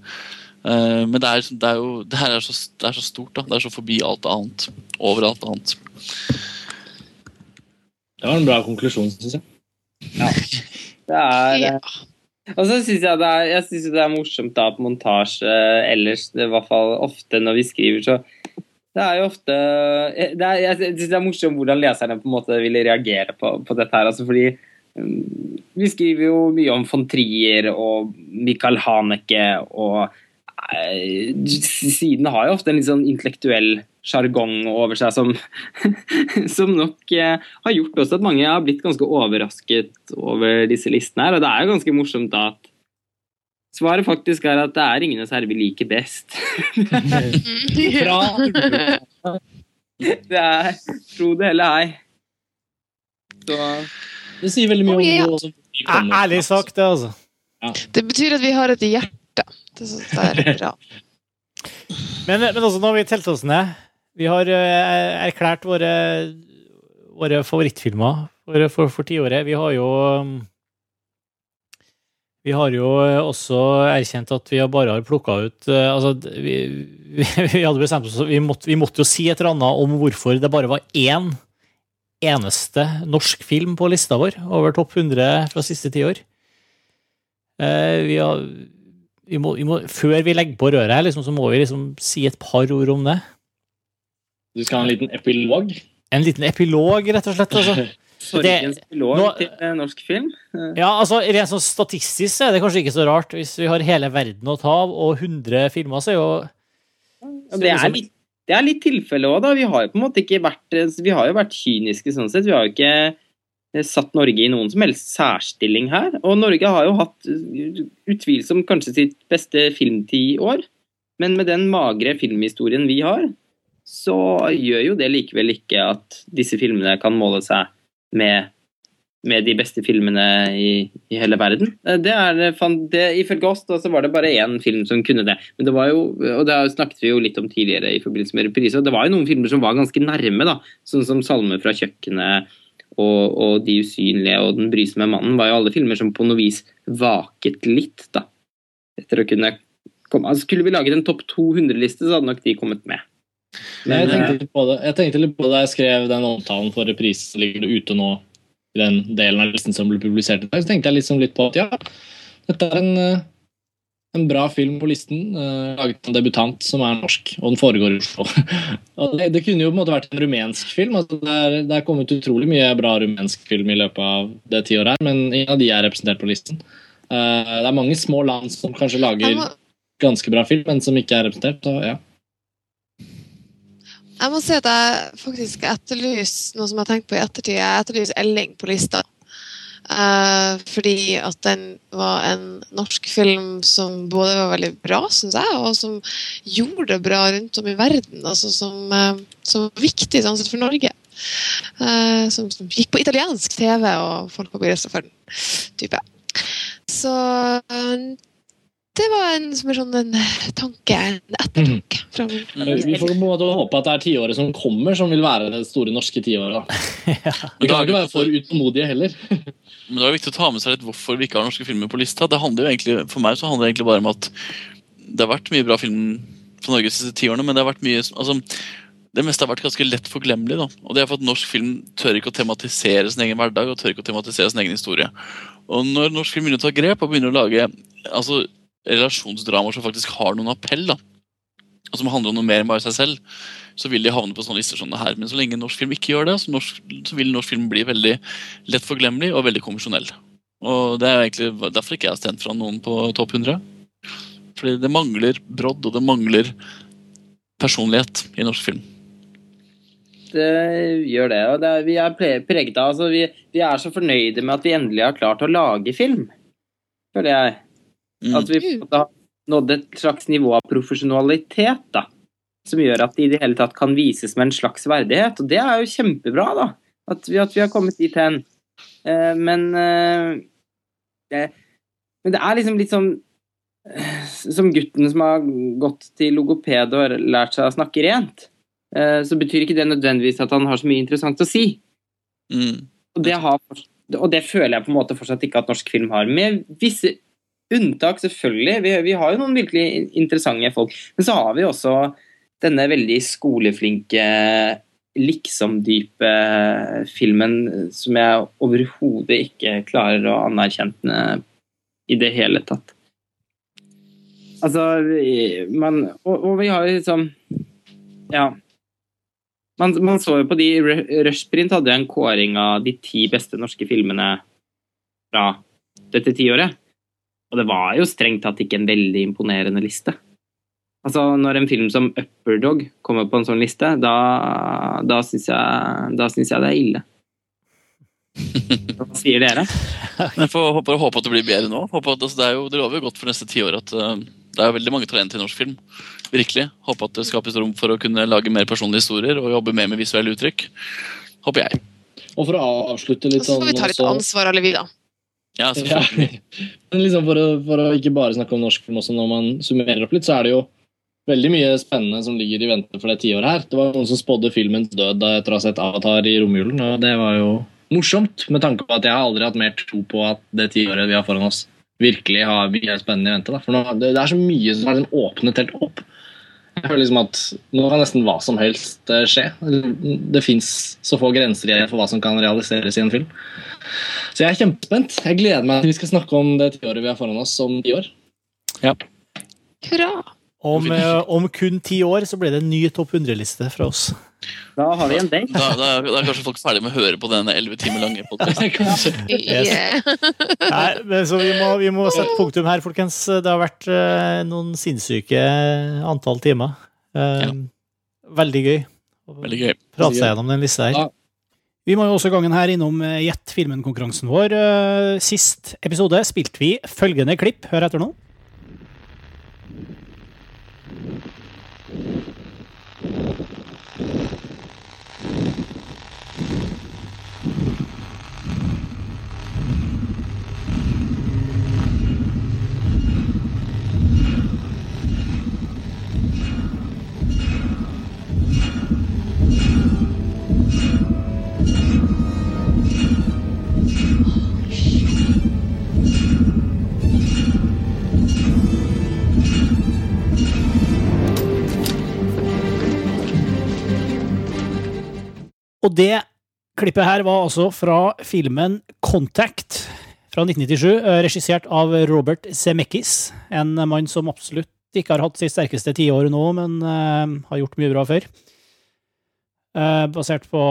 Speaker 6: Uh, men det er, det er jo, det her er så, det er så stort. da, Det er så forbi alt annet. Over alt annet.
Speaker 3: Det var en bra konklusjon, syns jeg.
Speaker 4: Det er Og så syns jeg det er, jeg synes det er morsomt da på montasje ellers, det er i hvert fall ofte når vi skriver, så det er jo ofte det er, Jeg syns det er morsomt hvordan leserne på en måte ville reagere på, på dette her. altså fordi mm, vi skriver jo mye om von Trier og Michael Haneke og eh, Siden har jo ofte en litt sånn intellektuell sjargong over seg som, som nok eh, har gjort også at mange har blitt ganske overrasket over disse listene her. Og det er jo ganske morsomt da at svaret faktisk er at det er ingen reserve vi liker best.
Speaker 3: Bra!
Speaker 4: det er tro det eller ei. Så
Speaker 3: Det sier veldig mye
Speaker 2: Oh, ja.
Speaker 3: om hvor vi kommer.
Speaker 1: Ærlig sagt, det, altså.
Speaker 2: Det betyr at vi har et hjerte. Det jeg er bra.
Speaker 1: Men, men også når vi telt oss ned. Vi har eh, erklært våre, våre favorittfilmer for, for, for tiåret. Vi har jo um, Vi har jo også erkjent at vi bare har plukka ut eh, Altså, vi, vi, vi hadde bestemt oss vi måtte, vi måtte jo si et eller annet om hvorfor det bare var én eneste norsk film på lista vår over topp 100 fra siste tiår. Eh, vi har vi må, vi må, før vi legger på røret her, liksom, så må vi liksom si et par ord om det.
Speaker 3: Du skal ha en liten epilog?
Speaker 1: En liten epilog, rett og slett. Altså.
Speaker 4: Sorgens epilog
Speaker 1: nå-
Speaker 4: til eh, norsk film. Eh,
Speaker 1: Ja, altså, Rent sånn statistisk er det kanskje ikke så rart. Hvis vi har hele verden å ta av, og 100 filmer, så er jo
Speaker 4: så det er litt, det er litt tilfelle òg, da. Vi har jo på en måte ikke vært Vi har jo vært kyniske sånn sett. Vi har jo ikke eh, satt Norge i noen som helst særstilling her. Og Norge har jo hatt eh, utvilsomt kanskje sitt beste filmtid i år. Men med den magre filmhistorien vi har, så gjør jo det likevel ikke at disse filmene kan måle seg med, med de beste filmene i, i hele verden. Eh, Det er, eh, det, Ifølge oss da, så var det bare én film som kunne det. Men det var jo, og det snakket vi jo litt om tidligere i forbindelse med reprise, det var jo noen filmer som var ganske nærme, da. Sånn som 'Salme fra kjøkkenet' og, og 'De usynlige' og 'Den brysomme mannen' var jo alle filmer som på noe vis vaket litt, da. Etter å kunne komme altså, Skulle vi laget en topp 200-liste, så hadde nok de kommet med.
Speaker 3: Jeg, tenkte
Speaker 4: eh,
Speaker 3: på det. jeg tenkte litt på det da jeg skrev den omtalen for reprise, som ligger det ute nå i den delen av listen som ble publisert i dag. Så tenkte jeg liksom litt på at ja, dette er en, eh, en bra film på listen. eh, laget av en debutant som er norsk, og den foregår i Oslo. og det, det kunne jo på en måte vært en rumensk film. altså Det er, det er kommet utrolig mye bra rumensk film i løpet av det tiåret her, men ingen av de er representert på listen. Eh, det er mange små land som kanskje lager ganske bra film, men som ikke er representert. Så ja.
Speaker 2: Jeg må si at jeg faktisk etterlyser noe som jeg har tenkt på i ettertid. Jeg etterlyser Elling på lista. Uh, fordi at den var en norsk film som både var veldig bra, syns jeg, og som gjorde det bra rundt om i verden. Altså som, uh, som var viktig sånn sett for Norge. Uh, som, som gikk på italiensk TV, og folk var begeistra for den. type. Så det var en, som er sånn en tanke, en ettertanke. fra min
Speaker 3: Vi får på en måte håpe at det er tiåret som kommer, som vil være det store norske tiåret. ja. Vi kan ikke være for utålmodige heller.
Speaker 6: Men det er viktig å ta med seg litt hvorfor vi ikke har norske filmer på lista. Det handler jo egentlig, For meg så handler det egentlig bare om at det har vært mye bra film fra Norge de siste tiårene, men det har vært mye altså, det meste har vært ganske lett forglemmelig. da. Og det er for at Norsk film tør ikke å tematisere sin egen hverdag og tør ikke å tematisere sin egen historie. Og når norsk film begynner å ta grep og begynner å lage altså, relasjonsdramaer som faktisk har noen appell, da, og som handler om noe mer enn bare seg selv, så vil de havne på sånne lister som her. Men så lenge norsk film ikke gjør det, så, norsk, så vil norsk film bli veldig lett forglemmelig og veldig konvensjonell. Og det er egentlig derfor ikke jeg har stemt fra noen på topp 100. Fordi det mangler brodd, og det mangler personlighet i norsk film.
Speaker 4: det gjør det. Og det er, vi er pre- preget av altså vi, vi er så fornøyde med at vi endelig har klart å lage film, føler jeg. At vi har nådd et slags nivå av profesjonalitet, da. Som gjør at det i det hele tatt kan vises med en slags verdighet. Og det er jo kjempebra, da. At vi, at vi har kommet dit hen. Eh, men eh, det, Men det er liksom litt sånn Som gutten som har gått til logoped og lært seg å snakke rent eh, så betyr ikke det nødvendigvis at han har så mye interessant å si. Og, det har, og det føler jeg på en måte fortsatt ikke at norsk film har. Med visse unntak, selvfølgelig. Vi, vi har jo noen virkelig interessante folk. Men så har vi også denne veldig skoleflinke, liksom-dype filmen som jeg overhodet ikke klarer å anerkjenne i det hele tatt. Altså man, og, og vi har liksom Ja. Man, man så jo på de Rushprint hadde en kåring av de ti beste norske filmene fra dette tiåret. Og det var jo strengt tatt ikke en veldig imponerende liste. Altså, Når en film som Upper Dog kommer på en sånn liste, da, da syns jeg, da synes jeg det er ille. Hva sier dere?
Speaker 6: Jeg får håpe, håpe at det blir bedre nå. Håpe at, altså, det, er jo, det lover jo godt for neste tiår at uh, det er veldig mange talenter i norsk film. Virkelig. Håpe at det skapes rom for å kunne lage mer personlige historier og jobbe mer med visuelle uttrykk. Håper jeg.
Speaker 3: Og for å avslutte litt
Speaker 2: Og så
Speaker 3: skal
Speaker 2: får vi ta litt ansvar, alle vi, da.
Speaker 6: Ja,
Speaker 3: Ja, men liksom for, å, for å ikke bare snakke om norsk film også, når man summerer opp litt, så er det jo veldig mye spennende som ligger i vente for det tiåret her. Det var noen som spådde filmens død da etter å ha sett Avatar i romjulen, og det var jo morsomt, med tanke på at jeg har aldri hatt mer tro på at det tiåret vi har foran oss, virkelig har mye spennende i vente. Da. For nå, det, det er så mye som har liksom åpnet helt opp. Jeg føler liksom at Nå kan nesten hva som helst eh, skje. Det fins så få grenser igjen for hva som kan realiseres i en film. Så jeg er kjempespent. Jeg gleder meg til vi skal snakke om det tiåret vi har foran oss om ti år. Ja.
Speaker 2: Hurra!
Speaker 1: Om, eh, om kun ti år så blir det en ny topp 100-liste fra oss.
Speaker 4: Da har vi en date.
Speaker 6: Da, da, da er kanskje folk ferdig med å høre på denne elleve timer lange podkasten.
Speaker 2: Yeah.
Speaker 1: Nei, men så vi må, vi må sette punktum her, folkens. Det har vært uh, noen sinnssyke antall timer. Eh, Veldig gøy.
Speaker 6: Veldig gøy.
Speaker 1: Prate seg gjennom den lista her. Vi må jo også gangen her innom eh, Gjett filmen-konkurransen vår. Uh, Sist episode spilte vi følgende klipp. Hør etter nå. Og det klippet her var altså fra filmen Contact fra 1997, eh, regissert av Robert Zemeckis. En mann som absolutt ikke har hatt sitt sterkeste tiår nå, men uh, har gjort mye bra før. Eh, basert på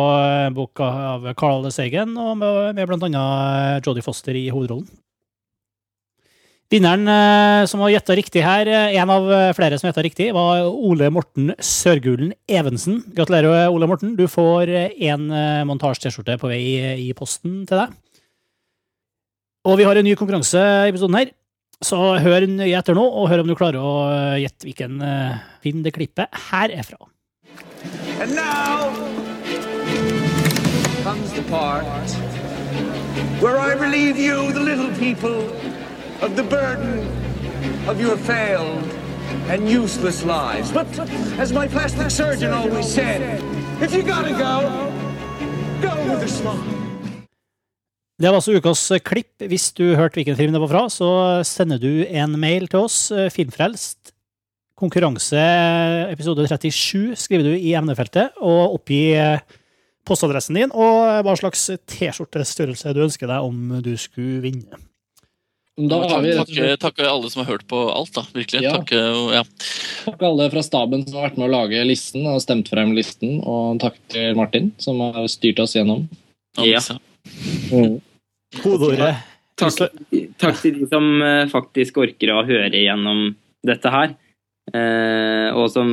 Speaker 1: boka av Carl Sagen, og med, med annet Jodie Foster i hovedrollen. Vinneren eh, som har gjetta riktig her, eh, en av eh, flere som gjetta riktig, var Ole Morten Sørgulen Evensen. Gratulerer, Ole Morten. Du får én montasje-T-skjorte på vei i posten til deg. Og vi har en ny konkurranse i episoden her, så hør nøye etter nå, og hør om du klarer å gjette hvilken film det klippet her er fra.
Speaker 15: And now comes the part where I relieve you, the little people, of the burden of your failed and useless lives. But as my plastic surgeon always said, if you gotta go, go with a smile.
Speaker 1: Det var altså ukas klipp. Hvis du hørte hvilken film det var fra, så sender du en mail til oss, eh, Filmfrelst. Konkurranse episode 37 skriver du i emnefeltet, og oppgi eh, postadressen din og hva slags T-skjortestørrelse du ønsker deg om du skulle vinne.
Speaker 3: Da har vi
Speaker 6: Takke, takke alle som har hørt på alt, da. Virkelig.
Speaker 3: Ja.
Speaker 6: Takke, ja.
Speaker 3: takk alle fra staben som har vært med å lage listen og stemt frem listen, og takk til Martin, som har styrt oss gjennom.
Speaker 4: Ja.
Speaker 1: Kodeordet.
Speaker 4: Takk, takk til de som eh, faktisk orker å høre gjennom dette her. Eh, og, som,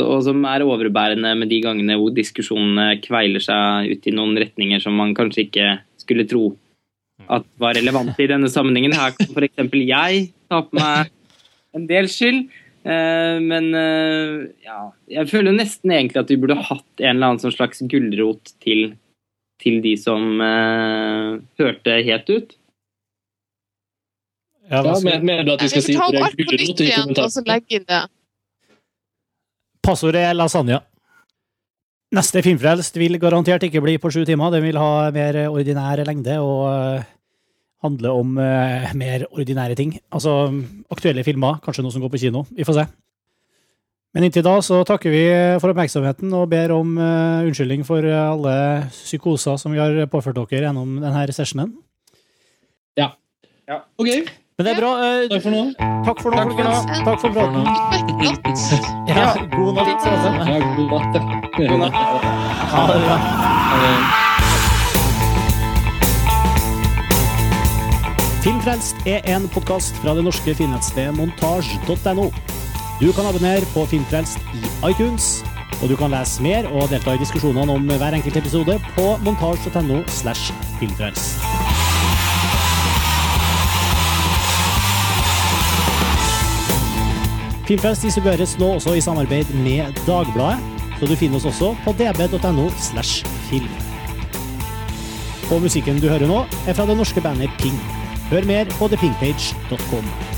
Speaker 4: og som er overbærende med de gangene hvor diskusjonene kveiler seg ut i noen retninger som man kanskje ikke skulle tro at var relevante i denne sammenhengen. Her kan f.eks. jeg ta på meg en del skyld. Eh, men eh, ja, jeg føler nesten egentlig at vi burde hatt en eller annen sånn slags gulrot til, til de som uh, hørte helt ut.
Speaker 1: Ja, hva skal-
Speaker 3: ja, Mener du at vi skal si
Speaker 2: ta opp alt på
Speaker 3: gulrot
Speaker 2: nytt
Speaker 3: i
Speaker 2: igjen, og så legge inn det.
Speaker 1: Passordet er lasagne. Neste Filmfrelst vil garantert ikke bli på sju timer. Den vil ha mer ordinær lengde og handle om eh, mer ordinære ting. Altså aktuelle filmer, kanskje noe som går på kino. Vi får se. Men inntil da så takker vi for oppmerksomheten og ber om eh, unnskyldning for alle psykoser som vi har påført dere gjennom denne sessionen.
Speaker 3: Ja. Ok.
Speaker 1: Men det er bra. eh,
Speaker 3: Takk for nå.
Speaker 1: Takk for nå, folkens. Takk for praten. Ja, god natt.
Speaker 3: Ja, god natt. ja. God natt.
Speaker 1: Ha det bra. Filmfrelst er en podkast fra det norske filmnettstedet montasj.no. Du kan abonnere på Filmfrelst i iTunes, og du kan lese mer og delta i diskusjonene om hver enkelt episode på montasj.no slash filmfrelst. Filmfrelst distribueres nå også i samarbeid med Dagbladet, så du finner oss også på db.no slash film. Og musikken du hører nå, er fra det norske bandet Ping. Hør mer på thepinkpage.com.